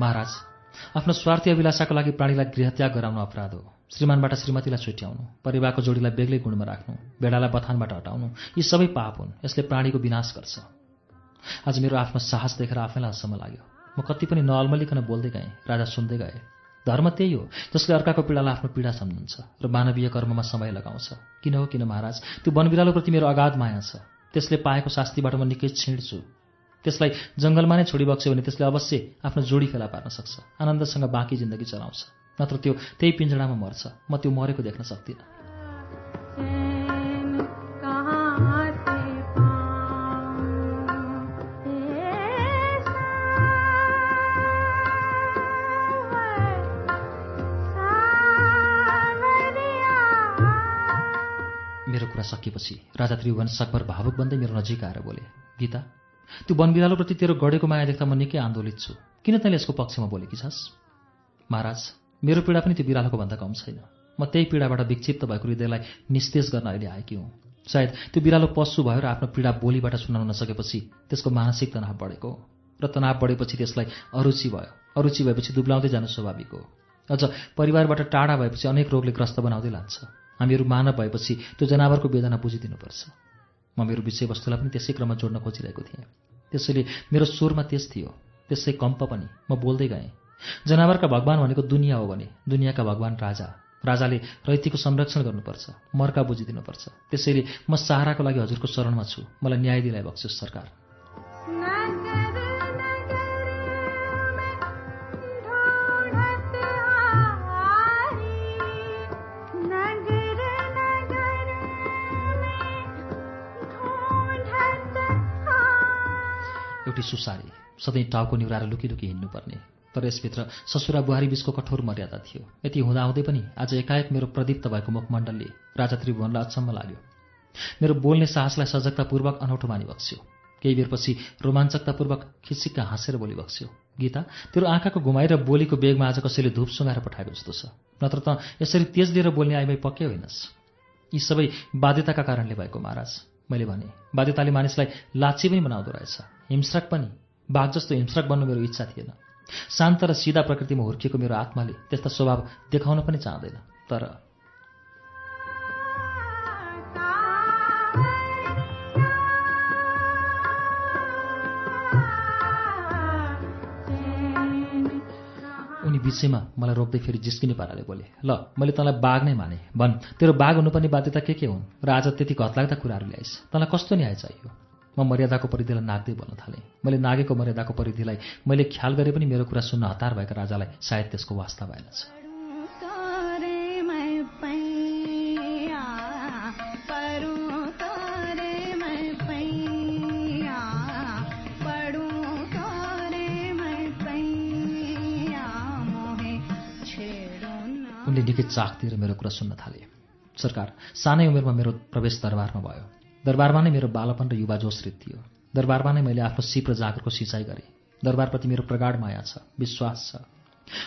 महाराज आफ्नो स्वार्थी अभिलाषाको लागि प्राणीलाई गृहत्याग गराउनु अपराध हो। श्रीमानबाट श्रीमतीलाई छुट्याउनु परिवारको जोडीलाई बेग्लै गुणमा राख्नु भेडालाई बथानबाट हटाउनु यी सबै पाप हुन्। यसले प्राणीको विनाश गर्छ। आज मेरो आफ्नो साहस देखेर आफैलाई हसम्म लाग्यो। म कति पनि नअल्मलिकन बोल्दै गएँ राजा सुन्दै गए। धर्म त्यही हो जसले अर्काको पीडालाई आफ्नो पीडा सम्झन्छ र मानवीय कर्ममा समय लगाउँछ। किन हो किन महाराज त्यो वनबिरालोप्रति मेरो अगाध माया छ। त्यसले पाएको शास्तिबाट म निकै छिड्छु। त्यसलाई जङ्गलमा नै छोडिबक्स्यो भने त्यसले अवश्य आफ्नो जोडी फेला पार्न सक्छ। आनन्दसँग बाँकी जिन्दगी चलाउँछ। नत्र त्यो त्यही पिञ्जडामा मर्छ। म त्यो मरेको देख्न सक्दिनँ। मेरो कुरा सकिएपछि राजा त्रिभुवन सकभर भावुक बन्दै मेरो नजिक आएर बोले गीता त्यो वनबिरालोप्रति तेरो गढेको माया देख्दा म निकै आन्दोलित छु। किन तैँले यसको पक्षमा बोलेकी छस्? महाराज मेरो पीडा पनि त्यो बिरालोको भन्दा कम छैन। म त्यही पीडाबाट विक्षिप्त भएको हृदयलाई निस्तेज गर्न अहिले आएकी हुँ। सायद त्यो बिरालो पशु भयो र आफ्नो पीडा बोलीबाट सुनाउन नसकेपछि त्यसको मानसिक तनाव बढेको र तनाव बढेपछि त्यसलाई अरुचि भयो। अरुचि भएपछि दुब्लाउँदै जानु स्वाभाविक हो। अझ परिवारबाट टाढा भएपछि अनेक रोगले ग्रस्त बनाउँदै लान्छ। हामीहरू मानव भएपछि त्यो जनावरको वेदना बुझिदिनुपर्छ। म मेरो विषयवस्तुलाई पनि त्यसै क्रममा जोड्न खोजिरहेको थिएँ। त्यसैले मेरो स्वरमा त्यस थियो। त्यसै कम्प पनि म बोल्दै गएँ। जनावरका भगवान भनेको दुनियाँ हो भने दुनियाँका भगवान राजा। राजाले रैतीको संरक्षण गर्नुपर्छ मर्का बुझिदिनुपर्छ। त्यसैले म सहाराको लागि हजुरको शरणमा छु। मलाई न्याय दिलाइ बक्सियोस् सरकार। एउटी सुसारी सधैँ टाउको निहुराएर लुकी लुकी हिँड्नुपर्ने। तर यसभित्र ससुरा बुहारी बीचको कठोर मर्यादा थियो। यति हुँदाहुँदै पनि आज एकाएक मेरो प्रदीप्त भएको मुखमण्डलले राजा त्रिभुवनलाई अचम्म लाग्यो। मेरो बोल्ने साहसलाई सजगतापूर्वक अनौठो मानि बक्स्यो केही बेरपछि रोमाञ्चकतापूर्वक खिसिक्का हाँसेर बोली बक्स्यो गीता तेरो आँखाको घुमाइ र बोलीको बेगमा आज कसैले धुप सुँगाएर पठाएको जस्तो छ। नत्र त यसरी तेज लिएर बोल्ने आइमै पक्कै होइनस्। यी सबै बाध्यताका कारणले भएको महाराज। मैले भने बाध्यताले मानिसलाई लाची पनि बनाउँदो रहेछ। हिंस्रक पनि बाघ जस्तो हिंस्रक बन्नु मेरो इच्छा थिएन। शान्त र सिधा प्रकृतिमा हुर्किएको मेरो आत्माले त्यस्ता स्वभाव देखाउन पनि चाहँदैन। तर उनी बिचैमा मलाई रोक्दै फेरि जिस्किने पाराले बोले ल मैले तँलाई बाघ नै माने। भन् तेरो बाघ हुनुपर्ने बाध्यता के के हुन्? र आज त्यति घतलाग्दा कुराहरू ल्याइस्। तँलाई कस्तो न्याय चाहियो? म मर्यादाको परिधिलाई नाग्दै बोल्न थालेँ। मैले नागेको मर्यादाको परिधिलाई मैले ख्याल गरे पनि मेरो कुरा सुन्न हतार भएका राजालाई सायद त्यसको वास्ता भएनछ तोरे मैं पैया परूं तोरे मैं पैया पड़ूं तोरे मैं पैया मोहे छेड़ो ना। उनले निकै चाख दिएर मेरो कुरा सुन्न थाले। सरकार सानै उमेरमा मेरो प्रवेश दरबारमा भयो। दरबारमा नै मेरो बालपन र युवा जोस थियो। दरबारमा नै मैले आफ्नो सिप र जागरको सिँचाइ गरेँ। दरबारप्रति मेरो प्रगाढ माया छ विश्वास छ।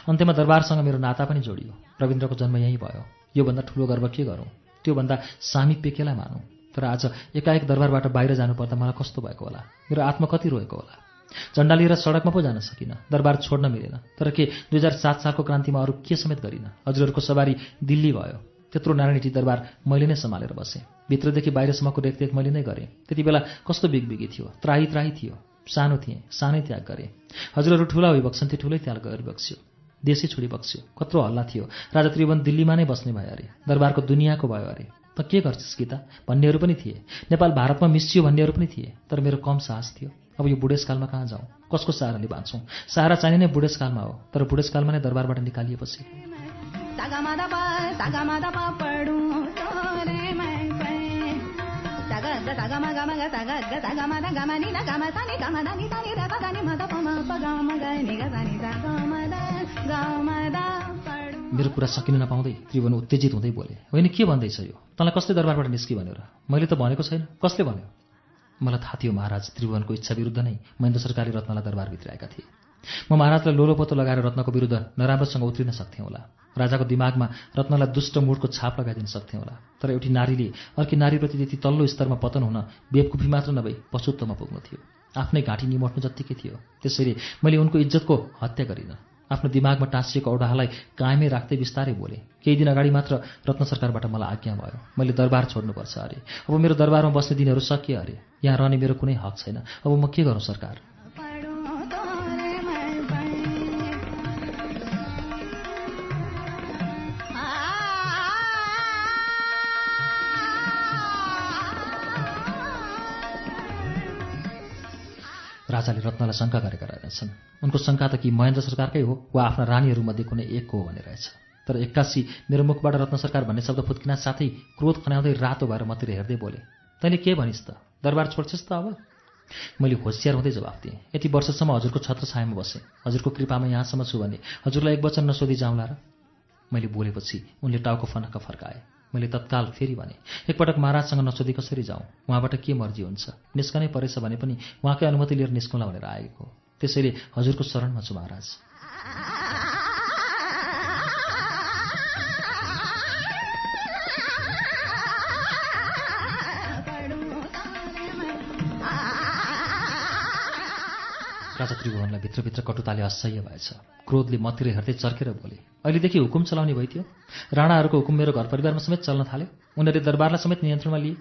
अन्त्यमा दरबारसँग मेरो नाता पनि जोडियो। रविन्द्रको जन्म यहीँ भयो। योभन्दा ठुलो गर्व के गरौँ? त्योभन्दा सामिप्य केलाई मानौँ। तर आज एकाएक दरबारबाट बाहिर जानुपर्दा मलाई कस्तो भएको होला? मेरो आत्मा कति रोएको होला? झन्डा लिएर सडकमा पो जान सकिनँ। दरबार छोड्न मिलेन। तर के दुई हजार सात सालको क्रान्तिमा अरू के समेत गरिनँ? हजुरहरूको सवारी दिल्ली भयो। त्यत्रो नारायणटी दरबार मैले नै सम्हालेर बसेँ। भित्रदेखि बाहिरसम्मको रेखदेख मैले नै गरेँ। त्यति बेला कस्तो बिगबिगी थियो। त्राही त्राही थियो। सानो थिएँ। सानै त्याग गरेँ। हजुरहरू ठुला भइबक्छन् त्यो ठुलै त्याग गरिबक्स्यो देशै छोडी बक्स्यो। कत्रो हल्ला थियो। राजा त्रिभुवन दिल्लीमा नै बस्ने भयो अरे। दरबारको दुनियाँको भयो अरे। त के गर्छस् गीता? भन्नेहरू पनि थिए। नेपाल भारतमा मिसियो भन्नेहरू पनि थिए। तर मेरो कम साहस थियो। अब यो बुढेसकालमा कहाँ जाउँ? कसको सहाराले बाँच्छौँ? सहारा चाहिने नै बुढेसकालमा हो। तर बुढेसकालमा नै दरबारबाट निकालिएपछि। तागा ग नि नि नि नि मेरो कुरा सकिन नपाउँदै त्रिभुवन उत्तेजित हुँदै बोले होइन के भन्दैछ यो? तँलाई कसले दरबारबाट निस्कि भनेर मैले त भनेको छैन। कसले भन्यो? मलाई थाहा थियो महाराज त्रिभुवनको इच्छा विरुद्ध नै महेन्द्र सरकारले रत्नलाई दरबारभित्र आएका थिए। म महाराजलाई लोलोपोतो लगाएर रत्नको विरुद्ध नराम्रोसँग उत्रिन सक्थेँ होला। राजाको दिमागमा रत्नलाई दुष्ट मुडको छाप लगाइदिन सक्थेँ होला। तर एउटी नारीले अर्की नारीप्रति त्यति तल्लो स्तरमा पतन हुन बेवकुफी मात्र नभई पशुत्वमा पुग्नु थियो। आफ्नै घाँटी निमोट्नु जत्तिकै थियो। त्यसैले मैले उनको इज्जतको हत्या गरिनँ। आफ्नो दिमागमा टाँसिएको औडाहालाई कायमै राख्दै बिस्तारै बोले केही दिन अगाडि मात्र रत्न सरकारबाट मलाई आज्ञा भयो। मैले दरबार छोड्नुपर्छ अरे। अब मेरो दरबारमा बस्ने दिनहरू सकिए अरे। यहाँ रहने मेरो कुनै हक छैन। अब म के गरौँ सरकार? राजाले रत्नलाई शङ्का गरेका रहेछन् उनको शङ्का त कि महेन्द्र सरकारकै हो वा आफ्ना रानीहरूमध्ये कुनै एकको हो भन्ने रहेछ। तर एक्कासी मेरो मुखबाट रत्न सरकार भन्ने शब्द फुत्किना साथै क्रोध खन्याउँदै रातो भएर मतिर हेर्दै बोले तैँले के भनिस् त? दरबार छोड्छस् त अब? मैले होसियार हुँदै जवाफ दिएँ यति वर्षसम्म हजुरको छत्र छायामा बसेँ। हजुरको कृपामा यहाँसम्म छु भने हजुरलाई एक वचन नसोधी जाउँला र? मैले बोलेपछि उनले टाउको फनक्क फर्काए। मैले तत्काल फेरि भने एकपटक महाराजसँग नसोधी कसरी जाउँ उहाँबाट के मर्जी हुन्छ? निस्कनै परेछ भने पनि उहाँकै अनुमति लिएर निस्कौँला भनेर आएको त्यसैले हजुरको शरणमा छु महाराज। राजा त्रिभुवनलाई भित्रभित्र कटुताले असह्य भएछ। क्रोधले मतिर हेर्दै चर्केर बोले अहिलेदेखि हुकुम चलाउने भइथ्यो। राणाहरूको हुकुम मेरो घर परिवारमा समेत चल्न थाल्यो। उनीहरूले दरबारलाई समेत नियन्त्रणमा लिए।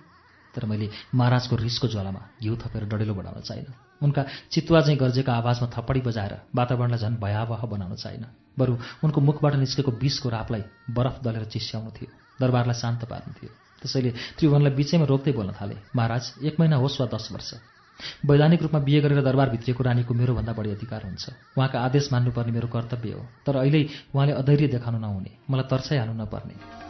तर मैले महाराजको रिसको ज्वालामा घिउ थपेर डढेलो बनाउन चाहिनँ उनका चितुवा चाहिँ गर्जेका आवाजमा थप्पडी बजाएर वातावरणलाई झन् भयावह बनाउन चाहिनँ बरु उनको मुखबाट निस्केको विषको रापलाई बरफ दलेर चिस्याउनु थियो। दरबारलाई शान्त पार्नु थियो। त्यसैले त्रिभुवनलाई बिचैमा रोक्दै बोल्न थाले। महाराज एक महिना होस् वा दस वर्ष। वैधानिक रूपमा बिहे गरेर दरबार भित्रिएको रानीको मेरोभन्दा बढी अधिकार हुन्छ। उहाँका आदेश मान्नुपर्ने मेरो कर्तव्य हो। तर अहिले उहाँले अधैर्य देखाउनु नहुने। मलाई तर्साइहाल्नु नपर्ने।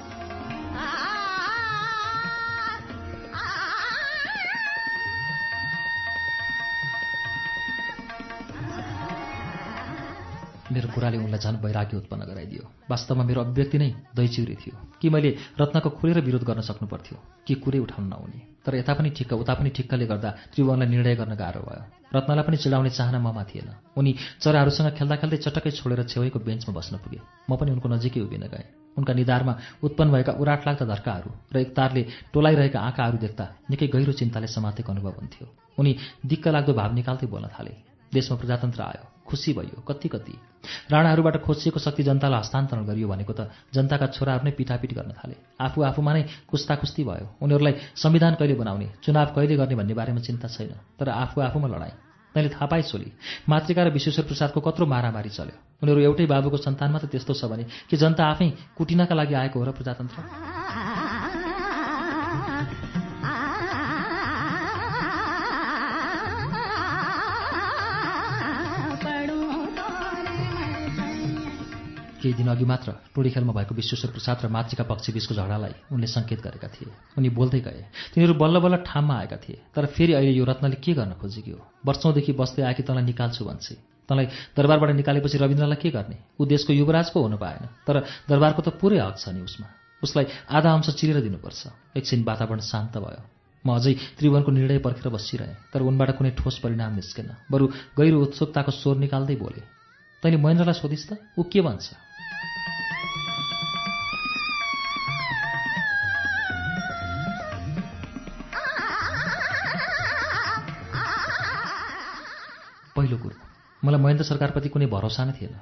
मेरो कुराले उनलाई झन् वैराग्य उत्पन्न गराइदियो। वास्तवमा मेरो अभिव्यक्ति नै दैचिउरी थियो। कि मैले रत्नको खुलेर विरोध गर्न सक्नु पर्थ्यो? कि कुरै उठाउनु नहुने? तर यता पनि ठिक्क उता पनि ठिक्कले गर्दा त्रिभुवनलाई निर्णय गर्न गाह्रो भयो। रत्नलाई पनि चिडाउने चाहना ममा थिएन। उनी चराहरूसँग खेल्दा खेल्दै चटक्कै छोडेर छेउको बेन्चमा बस्न पुगे। म पनि उनको नजिकै उभिन गएँ। उनका निधारमा उत्पन्न भएका उराट लाग्दा धर्काहरू र एक तारले टोलाइरहेका आँखाहरू देख्दा निकै गहिरो चिन्ताले समातेको अनुभव हुन्थ्यो। उनी दिक्क लाग्दो भाव निकाल्दै बोल्न थाले। देशमा प्रजातन्त्र आयो। खुसी भयो कति कति राणाहरूबाट खोजिएको शक्ति जनतालाई हस्तान्तरण गरियो भनेको त जनताका छोराहरू नै पिटापिट गर्न थाले। आफू आफूमा नै कुस्ताकुस्ती भयो। उनीहरूलाई संविधान कहिले बनाउने चुनाव कहिले गर्ने भन्ने बारेमा चिन्ता छैन तर आफू आफूमा लडाइँ तैँले थाहा पाइ छोली मातृका र विश्वेश्वर प्रसादको कत्रो मारामारी चल्यो। उनीहरू एउटै बाबुको सन्तानमा त त्यस्तो छ भने कि जनता आफै कुटिनका लागि आएको हो र प्रजातन्त्र? केही दिन अघि मात्र टोडी खेलमा भएको विश्वेश्वर प्रसाद र मातृका पक्ष बीचको झगडालाई उनले सङ्केत गरेका थिए। उनी बोल्दै गए तिनीहरू बल्ल बल्ल ठाममा आएका थिए तर फेरि अहिले यो रत्नले के गर्न खोजेकी हो वर्षौँदेखि बस्दै आएकी तँलाई निकाल्छु भन्छे। तँलाई दरबारबाट निकालेपछि रविन्द्रलाई के गर्ने? ऊ देशको युवराज पो हुनु पाएन तर दरबारको त पुरै हक छ नि उसमा। उसलाई आधा अंश चिरेर दिनुपर्छ। एकछिन वातावरण शान्त भयो। म अझै त्रिभुवनको निर्णय पर्खेर बसिरहेँ तर उनबाट कुनै ठोस परिणाम निस्केन। बरु गहिरो उत्सुकताको स्वर निकाल्दै बोले तैँले महेन्द्रलाई सोधिस् त ऊ के भन्छ? पहिलो कुरो मलाई महेन्द्र सरकारप्रति कुनै भरोसा नै थिएन।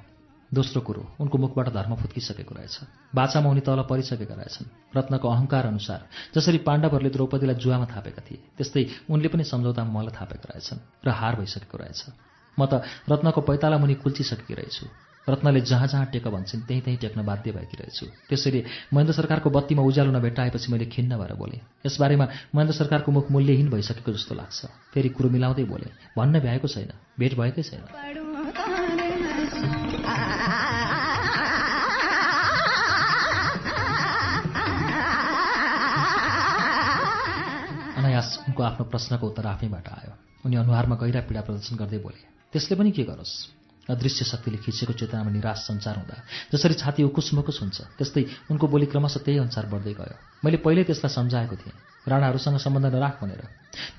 दोस्रो कुरो उनको मुखबाट धर्म फुत्किसकेको रहेछ। बाचामा उनी तल परिसकेका रहेछन्। रत्नको अहङ्कार अनुसार जसरी पाण्डवहरूले द्रौपदीलाई जुवामा थापेका थिए त्यस्तै उनले पनि सम्झौतामा मलाई थापेका रहेछन् र हार भइसकेको रहेछ। म त रत्नको पैताला मुनि कुल्चिसकेकी रहेछु। रत्नले जहाँ जहाँ टेक भन्छन् त्यहीँ त्यहीँ टेक्न बाध्य भएकी रहेछु त्यसैले महेन्द्र सरकारको बत्तीमा उज्यालो नभेटाएपछि मैले खिन्न भएर बोलेँ। यसबारेमा महेन्द्र सरकारको मुख मूल्यहीन भइसकेको जस्तो लाग्छ। फेरि कुरो मिलाउँदै बोले भन्न भ्याएको छैन भेट भएकै छैन। अनायास उनको आफ्नो प्रश्नको उत्तर आफैबाट आयो। उनी अनुहारमा गहिरा पीडा प्रदर्शन गर्दै बोले त्यसले पनि के गरोस्? अदृश्य शक्तिले खिचेको चेतनामा निराश सञ्चार हुँदा जसरी छाती उकुस मुकुस हुन्छ त्यस्तै उनको बोली क्रमशः त्यही अनुसार बढ्दै गयो। मैले पहिल्यै त्यसलाई सम्झाएको थिएँ। राणाहरूसँग सम्बन्ध नराख भनेर।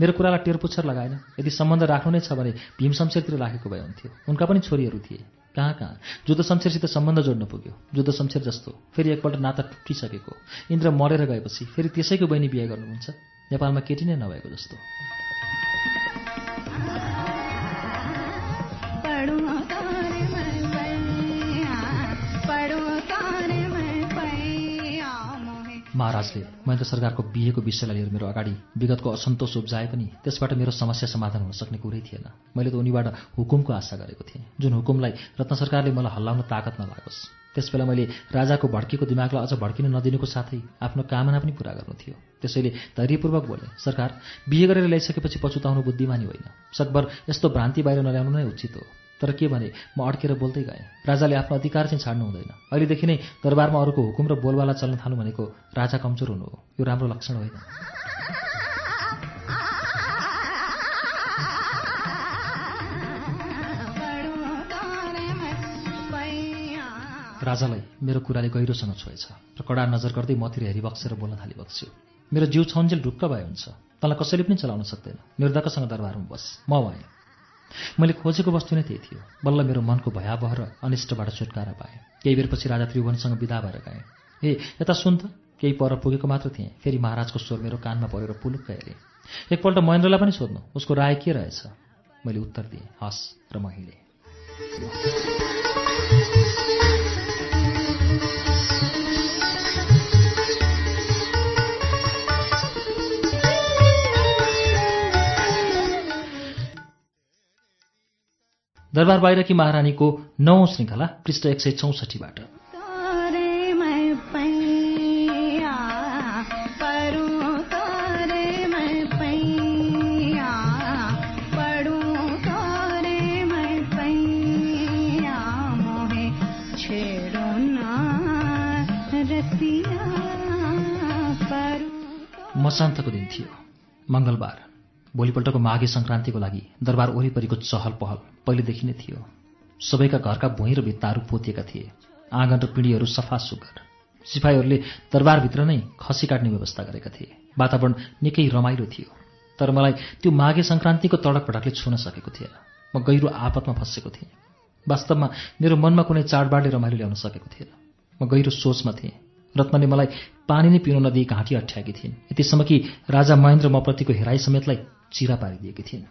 मेरो कुरालाई टेरपुच्छर लगाएन। यदि सम्बन्ध राख्नु नै छ भने भीम शमशेरतिर राखेको भए हुन्थ्यो। उनका पनि छोरीहरू थिए। कहाँ कहाँ? जुद्ध शमशेरसित सम्बन्ध जोड्न पुग्यो। जुद्ध शमशेर जस्तो। फेरि एकपल्ट नाता टुटिसकेको। इन्द्र मरेर गएपछि फेरि त्यसैको बहिनी बिहे गर्नुहुन्छ। नेपालमा केटी नै नभएको जस्तो। महाराजले महेन्द्र सरकारको बिहेको विषयलाई लिएर मेरो अगाडि विगतको असन्तोष उब्जाए पनि त्यसबाट मेरो समस्या समाधान हुन सक्ने कुरै थिएन। मैले त उनीबाट हुकुमको आशा गरेको थिएँ। जुन हुकुमलाई रत्न सरकारले मलाई हल्लाउन ताकत नलागोस् त्यसबेला मैले राजाको भड्केको दिमागलाई अझ भड्किन नदिनुको साथै आफ्नो कामना पनि पुरा गर्नु थियो। त्यसैले धैर्यपूर्वक बोले सरकार बिहे गरेर ल्याइसकेपछि पछुताउनु बुद्धिमानी होइन। सकभर यस्तो भ्रान्ति बाहिर नल्याउनु नै उचित हो। तर के भने म अड्केर बोल्दै गएँ। राजाले आफ्नो अधिकार चाहिँ छाड्नु हुँदैन। अहिलेदेखि नै दरबारमा अरूको हुकुम र बोलवाला चल्न थाल्नु भनेको राजा कमजोर हुनु हो। यो राम्रो लक्षण होइन। राजालाई मेरो कुराले गहिरोसँग छोएछ र कडा नजर गर्दै मतिर हेरिबक्सेर बोल्न थालिबक्स्यो मेरो जिउ छन्जेल ढुक्क भए हुन्छ। तँलाई कसैले पनि चलाउन सक्दैन। निर्धकसँग दरबारमा बस। म भएँ। मैले खोजेको वस्तु नै त्यही थियो। बल्ल मेरो मनको भयावह र अनिष्टबाट छुटकारा पाएँ। केही बेरपछि राजा त्रिभुवनसँग विदा भएर गएँ। ए यता सुन त। केही पर पुगेको मात्र थिएँ। फेरि महाराजको स्वर मेरो कानमा परेर पुलुक्क हेरेँ। एकपल्ट महेन्द्रलाई पनि सोध्नु उसको राय के रहेछ? मैले उत्तर दिएँ हस् र म हिँडेँ दरबार बाहिरकी महारानीको नौ श्रृङ्खला पृष्ठ एक सय चौसठीबाट। मसान्तको दिन थियो मङ्गलबार भोलिपल्टको माघे सङ्क्रान्तिको लागि दरबार वरिपरिको चहल पहल पहिलेदेखि नै थियो। सबैका घरका भुइँ र भित्ताहरू पोतिएका थिए। आँगन र पिँढीहरू सफा सुग्घर। सिपाहीहरूले दरबारभित्र नै खसी काट्ने व्यवस्था गरेका थिए। वातावरण निकै रमाइलो थियो। तर मलाई त्यो माघे सङ्क्रान्तिको तडक पटकले छुन सकेको थिएन। म गहिरो आपतमा फँसेको थिएँ। वास्तवमा मेरो मनमा कुनै चाडबाडले रमाइलो ल्याउन सकेको थिएन। म गहिरो सोचमा थिएँ। रत्नले मलाई पानी नै पिउन नदिई घाँटी अठ्याएकी थिइन्। यतिसम्म कि राजा महेन्द्र मप्रतिको हेराइ समेतलाई चिरा पारिदिएकी थिइन्।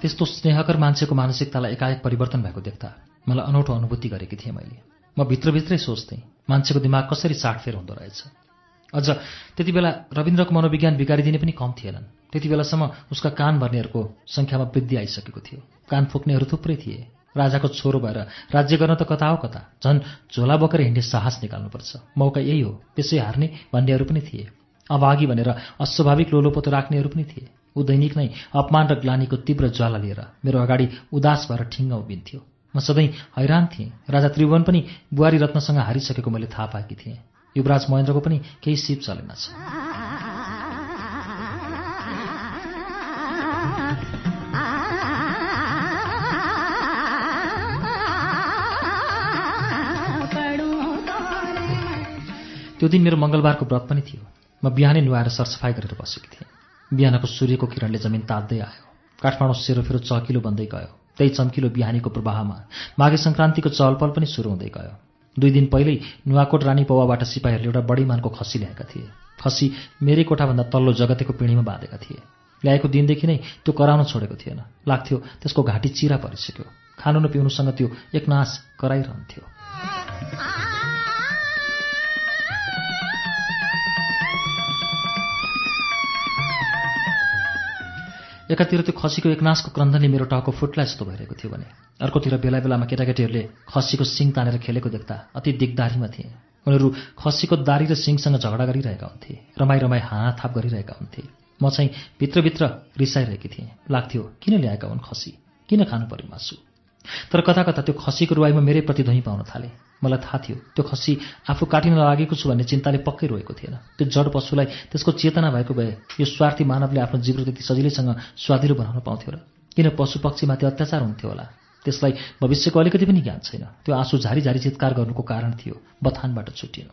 त्यस्तो स्नेहकर मान्छेको मानसिकतालाई एकाएक परिवर्तन भएको देख्दा मलाई अनौठो अनुभूति गरेकी थिएँ मैले। म भित्रभित्रै सोच्थेँ मान्छेको दिमाग कसरी साटफेर हुँदो रहेछ। अझ त्यति बेला रविन्द्रको मनोविज्ञान बिगारिदिने पनि कम थिएनन्। त्यति बेलासम्म उसका कान भर्नेहरूको सङ्ख्यामा वृद्धि आइसकेको थियो। कान फुक्नेहरू थुप्रै थिए। राजाको छोरो भएर राज्य गर्न त कता हो कता? झन् झोला बोकेर हिँड्ने साहस निकाल्नुपर्छ। मौका यही हो त्यसै हार्ने भन्नेहरू पनि थिए। अभागी भनेर अस्वाभाविक लोलोपोतो राख्नेहरू पनि थिए। ऊ दैनिक नै अपमान र ग्लानीको तीव्र ज्वाला लिएर मेरो अगाडि उदास भएर ठिङ्ग उभिन्थ्यो म सधैँ हैरान थिएँ। राजा त्रिभुवन पनि बुहारी रत्नसँग हारिसकेको मैले थाहा पाएकी थिएँ। युवराज महेन्द्रको पनि केही सिप तोरे मैं त्यो दिन मेरो मङ्गलबारको व्रत पनि थियो। म बिहानै नुहाएर सरसफाइ गरेर बसेकी थिएँ। बिहानको सूर्यको किरणले जमिन तात्दै आयो। काठमाडौँ सेरोफेरो चहकिलो बन्दै गयो। त्यही चम्किलो बिहानीको प्रवाहमा माघे सङ्क्रान्तिको चहलपहल पनि सुरु हुँदै गयो। दुई दिन पहिल्यै नुवाकोट रानी पौवाबाट सिपाहीहरूले एउटा बढी मानको खसी ल्याएका थिए। खसी मेरै कोठाभन्दा तल्लो जगतेको पिँढीमा बाँधेका थिए। ल्याएको दिनदेखि नै त्यो कराउन छोडेको थिएन। लाग्थ्यो त्यसको घाँटी चिरा परिसक्यो। खानु न पिउनुसँग त्यो एकनाश कराइरहन्थ्यो। एकातिर त्यो खसीको एकनाशको क्रन्दनले मेरो टाउको फुट्ला जस्तो भइरहेको थियो भने अर्कोतिर बेला बेलामा केटाकेटीहरूले खसीको सिङ तानेर खेलेको देख्दा अति दिगदारीमा थिए। उनीहरू खसीको दारी र सिङसँग झगडा गरिरहेका हुन्थे रमाई रमाई हानाथाप गरिरहेका हुन्थे। म चाहिँ भित्रभित्र रिसाइरहेकी थिएँ। लाग्थ्यो किन ल्याएका हुन् खसी? किन खानु पर्यो मासु? तर कता कता त्यो खसीको रुवाईमा मेरै प्रतिध्वनि पाउन थाले। मलाई थाहा थियो। त्यो खसी आफू काटिन लागेको छु भन्ने चिन्ताले पक्कै रोएको थिएन। त्यो जड पशुलाई त्यसको चेतना भएको भए यो स्वार्थी मानवले आफ्नो जीवन त्यति सजिलैसँग स्वादिलो बनाउन पाउँथ्यो र किन पशु पक्षीमाथि अत्याचार हुन्थ्यो होला? त्यसलाई भविष्यको अलिकति पनि ज्ञान छैन। त्यो आँसु झारी झारी चित्कार गर्नुको कारण थियो। बथानबाट छुटिनु।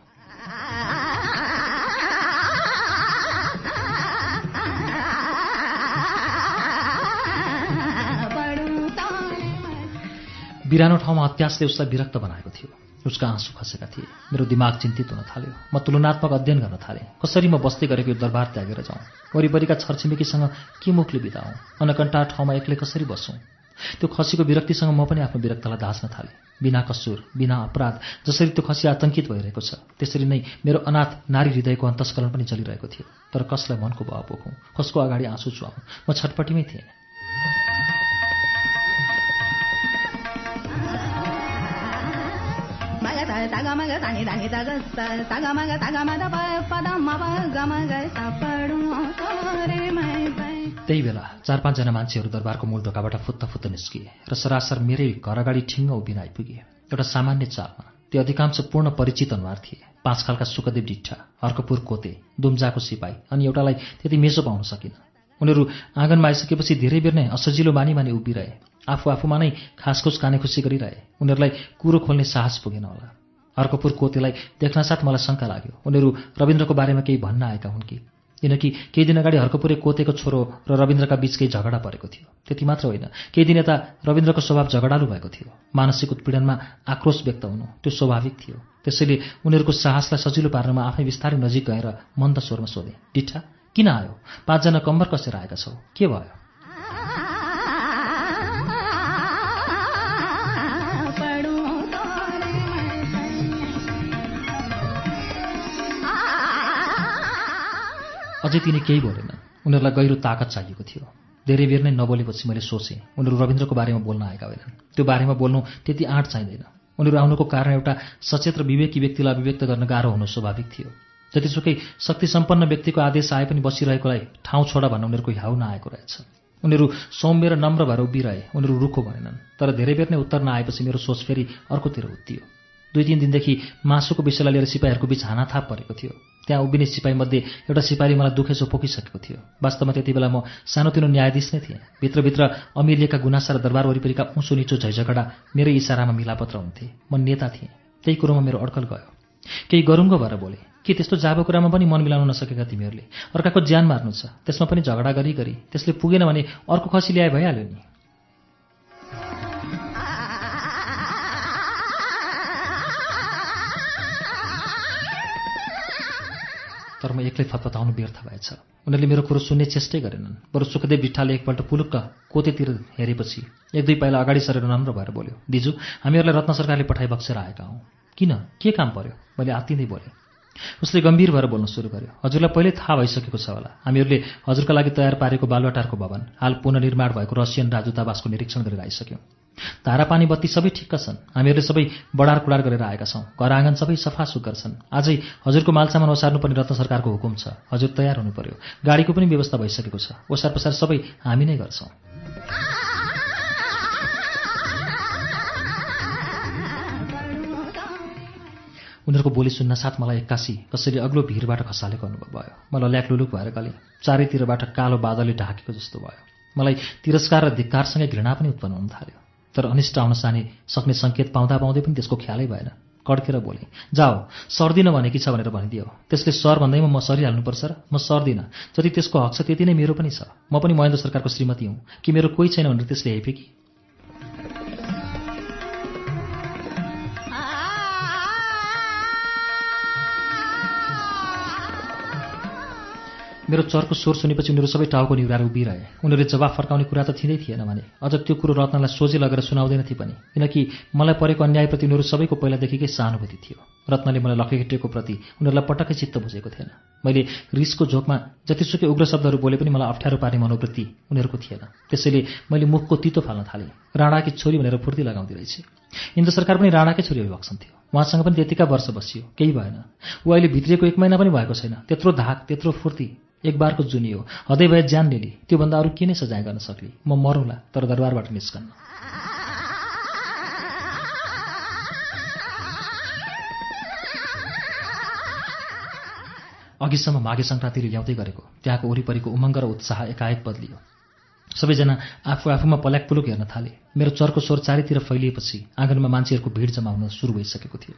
बिरानो ठाउँमा अत्यासले उसलाई विरक्त बनाएको थियो। उसका आँसु खसेका थिए। मेरो दिमाग चिन्तित हुन थाल्यो। म तुलनात्मक अध्ययन गर्न थालेँ। कसरी म बस्दै गरेको यो दरबार त्यागेर जाउँ? वरिपरिका छरछिमेकीसँग के मुखले बिताउँ? अनकन्टा ठाउँमा एक्लै कसरी बसौँ? त्यो खसीको विरक्तिसँग म पनि आफ्नो विरक्तलाई दाच्न थालेँ। बिना कसुर बिना अपराध जसरी त्यो खसी आतङ्कित भइरहेको छ त्यसरी नै मेरो अनाथ नारी हृदयको अन्तस्कलन पनि चलिरहेको थियो। तर कसलाई मनको भाव पोखौँ? कसको अगाडि आँसु चुहाउँ म छटपट्टिमै थिएँ। त्यही बेला चार पाँचजना मान्छेहरू दरबारको मूल ढोकाबाट फुत्त फुत्त निस्किए र सरासर मेरै घर अगाडि ठिङ्ग उभिन आइपुगे। एउटा सामान्य चालमा त्यो अधिकांश पूर्ण परिचित अनुहार थिए। पाँच खालका सुखदेव डिट्ठा हर्कपुर कोते दुम्जाको सिपाही अनि एउटालाई त्यति मेसो पाउन सकिन। उनीहरू आँगनमा आइसकेपछि धेरै बेर नै असजिलो मानी मानी उभिरहे। आफू आफूमा नै खासखुस कानेखुसी गरिरहे। उनीहरूलाई कुरो खोल्ने साहस पुगेन होला। हर्कपुर कोतेलाई देख्नासाथ मलाई शङ्का लाग्यो। उनीहरू रविन्द्रको बारेमा केही भन्न आएका हुन् कि? किनकि केही दिन अगाडि हर्कपुरे कोतेको छोरो र रविन्द्रका बीच केही झगडा परेको थियो। त्यति मात्र होइन केही दिन यता रविन्द्रको स्वभाव झगडालु भएको थियो। मानसिक उत्पीडनमा आक्रोश व्यक्त हुनु त्यो स्वाभाविक थियो। त्यसैले उनीहरूको साहसलाई सजिलो पार्नमा आफै बिस्तारै नजिक गएर मन्द स्वरमा सोधे डिठा किन आयो? पाँचजना कम्बर कसेर आएका छौ? के भयो? अझै तिनी केही बोलेनन्। उनीहरूलाई गहिरो ताकत चाहिएको थियो। धेरै बेर नै नबोलेपछि मैले सोचेँ उनीहरू रविन्द्रको बारेमा बोल्न आएका होइनन्। त्यो बारेमा बोल्नु त्यति आँट चाहिँदैन। उनीहरू आउनुको कारण एउटा सचेत र विवेकी व्यक्तिलाई अभिव्यक्त गर्न गाह्रो हुनु स्वाभाविक थियो। जतिसुकै शक्ति सम्पन्न व्यक्तिको आदेश आए पनि बसिरहेकोलाई ठाउँ छोडा भन्न उनीहरूको हाउ नआएको रहेछ। उनीहरू सौम्य र नम्र भएर उभिरहे उनीहरू रुखो भनेनन् तर धेरै बेर नै उत्तर नआएपछि मेरो सोच फेरि अर्कोतिर उत्तियो। दुई तिन दिनदेखि मासुको विषयलाई लिएर सिपाहीहरूको बीच हानाथाप परेको थियो। त्यहाँ उभिने सिपाहीमध्ये एउटा सिपाहीले मलाई दुखेसो पोखिसकेको थियो। वास्तवमा त्यति बेला म सानोतिनो न्यायाधीश नै थिएँ। भित्रभित्र अमिलिएका गुनासा र दरबार वरिपरिका उँचो निचो झैझगडा मेरै इसारामा मिलापत्र हुन्थे। म नेता थिएँ। त्यही कुरोमा मेरो अड्कल गयो। केही गरुङ्गो भएर बोले के त्यस्तो जाबो कुरामा पनि मन मिलाउन नसकेका तिमीहरूले? अर्काको ज्यान मार्नु छ। त्यसमा पनि झगडा गरी गरी त्यसले पुगेन भने अर्को खसी ल्याए भइहाल्यो नि। तर म एक्लै फतफताउनु व्यर्थ भएछ। उनीहरूले मेरो कुरो सुन्ने चेष्टै गरेनन्। बरु सुखदेव बिट्ठाले एकपल्ट पुलुक्क कोतेतिर हेरेपछि एक दुई पाइला अगाडि सरेर नम्र भएर बोल्यो दिजु हामीहरूलाई रत्न सरकारले पठाइ बक्सेर आएका हौँ। किन? के काम पर्यो? मैले आत्तिँदै बोलेँ। उसले गम्भीर भएर बोल्न सुरु गर्यो हजुरलाई पहिल्यै थाहा भइसकेको छ होला। हामीहरूले हजुरका लागि तयार पारेको बालुवाटारको भवन हाल पुनर्निर्माण भएको रसियन राजदूतावासको निरीक्षण गरेर आइसक्यौँ। धारा पानी बत्ती सबै ठिक्क छन्। हामीहरूले सबै बडार कुडार गरेर आएका छौँ। घर आँगन सबै सफा सुग्घर छन्। आजै हजुरको मालसामान ओसार्नुपर्ने रत्न सरकारको हुकुम छ। हजुर तयार हुनु पर्यो गाडीको पनि व्यवस्था भइसकेको छ। ओसार पसार सबै हामी नै गर्छौँ। उनीहरूको बोली सुन्न साथ मलाई एक्कासी। कसैले अग्लो भिरबाट खसालेको अनुभव भयो मलाई ल्याकलुलुक भएर गलेँ। चारैतिरबाट कालो बादलले ढाकेको जस्तो भयो। मलाई तिरस्कार र धिक्कारसँगै घृणा पनि उत्पन्न हुन थाल्यो। तर अनिष्ट आउन साने सक्ने सङ्केत पाउँदा पाउँदै पनि त्यसको ख्यालै भएन। कड्केर बोलेँ जाऊ सर्दिन भनेकी छ भनेर भनिदियो। त्यसले सर भन्दैमा म सरिहाल्नुपर्छ र म सर्दिनँ। जति त्यसको हक छ त्यति नै मेरो पनि छ। म पनि महेन्द्र सरकारको श्रीमती हुँ। कि मेरो कोही छैन भनेर त्यसले हेपे कि? मेरो चर्को स्वर सुनेपछि उनीहरू सबै टाउको निहुराएर उभिरहे। उनीहरूले जवाफ फर्काउने कुरा त थिँदै थिएन भने। अझ त्यो कुरो रत्नलाई सोझै लगेर सुनाउँदैन थिए पनि। किनकि मलाई परेको अन्यायप्रति उनीहरू सबैको पहिलादेखिकै सहानुभूति थियो। रत्नले मलाई लखेटेको प्रति उनीहरूलाई पटक्कै चित्त बुझेको थिएन। मैले रिसको झोकमा जतिसुकै उग्र शब्दहरू बोले पनि मलाई अप्ठ्यारो पार्ने मनोवृत्ति उनीहरूको थिएन। त्यसैले मैले मुखको तितो फाल्न थालेँ। राणाकी छोरी भनेर फुर्ती लगाउँदै रहेछ। इन्द्र सरकार पनि राणाकै छोरी अभिभाषण थियो। उहाँसँग पनि त्यतिका वर्ष बसियो। केही भएन। ऊ अहिले भित्रिएको एक महिना पनि भएको छैन। त्यत्रो धाक त्यत्रो फुर्ती। एक बारको जुनी हो। हदै भए ज्यान लिली। त्योभन्दा अरू नै सजाय गर्न सक्ली? म मरौँला तर दरबारबाट निस्कन्न। अघिसम्म माघे सङ्क्रान्तिले ल्याउँदै गरेको त्यहाँको वरिपरिको उमङ्ग र उत्साह एकाएक बदलियो। सबैजना आफू आफूमा पल्याकपुलुक हेर्न थाले। मेरो चर्को स्वर चारैतिर फैलिएपछि आँगनमा मान्छेहरूको भिड जमा हुन सुरु भइसकेको थियो।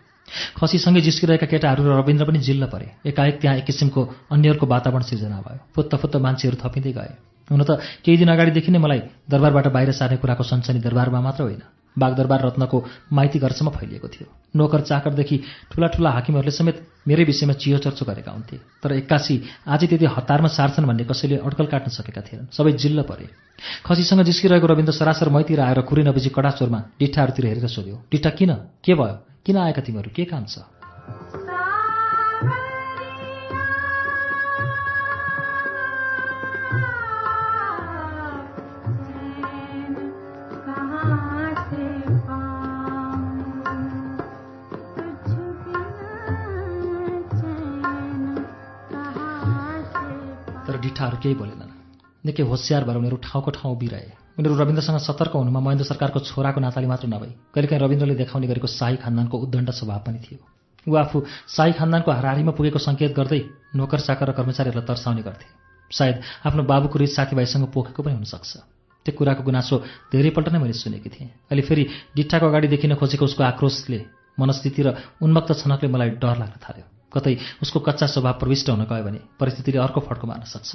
खसीसँगै जिस्किरहेका केटाहरू र रविन्द्र पनि जिल्ल परे। एकाएक त्यहाँ एक किसिमको अन्यहरूको वातावरण सिर्जना भयो। फुत्त फुत्त मान्छेहरू थपिँदै गए। हुन त केही दिन अगाडिदेखि नै मलाई दरबारबाट बाहिर सार्ने कुराको सन्चनी दरबारमा मात्र होइन। बागदरबार रत्नको माइती घरसम्म फैलिएको थियो। नोकर चाकरदेखि ठुला ठुला हाकिमहरूले समेत मेरै विषयमा चियो चर्चो गरेका हुन्थे। तर एक्कासी आज त्यति हतारमा सार्छन् भन्ने कसैले अड्कल काट्न सकेका थिएनन्। सबै जिल्ल परे। खसीसँग जिस्किरहेको रविन्द्र सरासर मैतिर आएर कुरै नबुझी कडा चोरमा डिट्ठाहरूतिर हेरेर सोध्यो डिट्ठा किन? के भयो? किन आएका तिमीहरू? के काम छ? डिठाहरू केही बोलेनन्। निकै होसियार भएर उनीहरू ठाउँको ठाउँ उभिरहे उनीहरू रविन्द्रसँग सतर्क हुनुमा महेन्द्र सरकारको छोराको नाताले मात्र नभई कहिलेकाहीँ रविन्द्रले देखाउने गरेको शाही खानदानको उद्दण्ड स्वभाव पनि थियो। ऊ आफू शाही खानदानको हाराहारीमा पुगेको सङ्केत गर्दै नोकर चाकर र कर्मचारीहरूलाई तर्साउने गर्थे। सायद आफ्नो बाबुको रिस साथीभाइसँग पोखेको पनि हुनसक्छ। त्यो कुराको गुनासो धेरैपल्ट नै मैले सुनेकी थिएँ। अहिले फेरि डिट्ठाको अगाडि देखिन खोजेको उसको आक्रोशले मनस्थिति र उन्मक्त छनकले मलाई डर लाग्न थाल्यो। कतै उसको कच्चा स्वभाव प्रविष्ट हुन गयो भने परिस्थितिले अर्को फड्को मार्न सक्छ।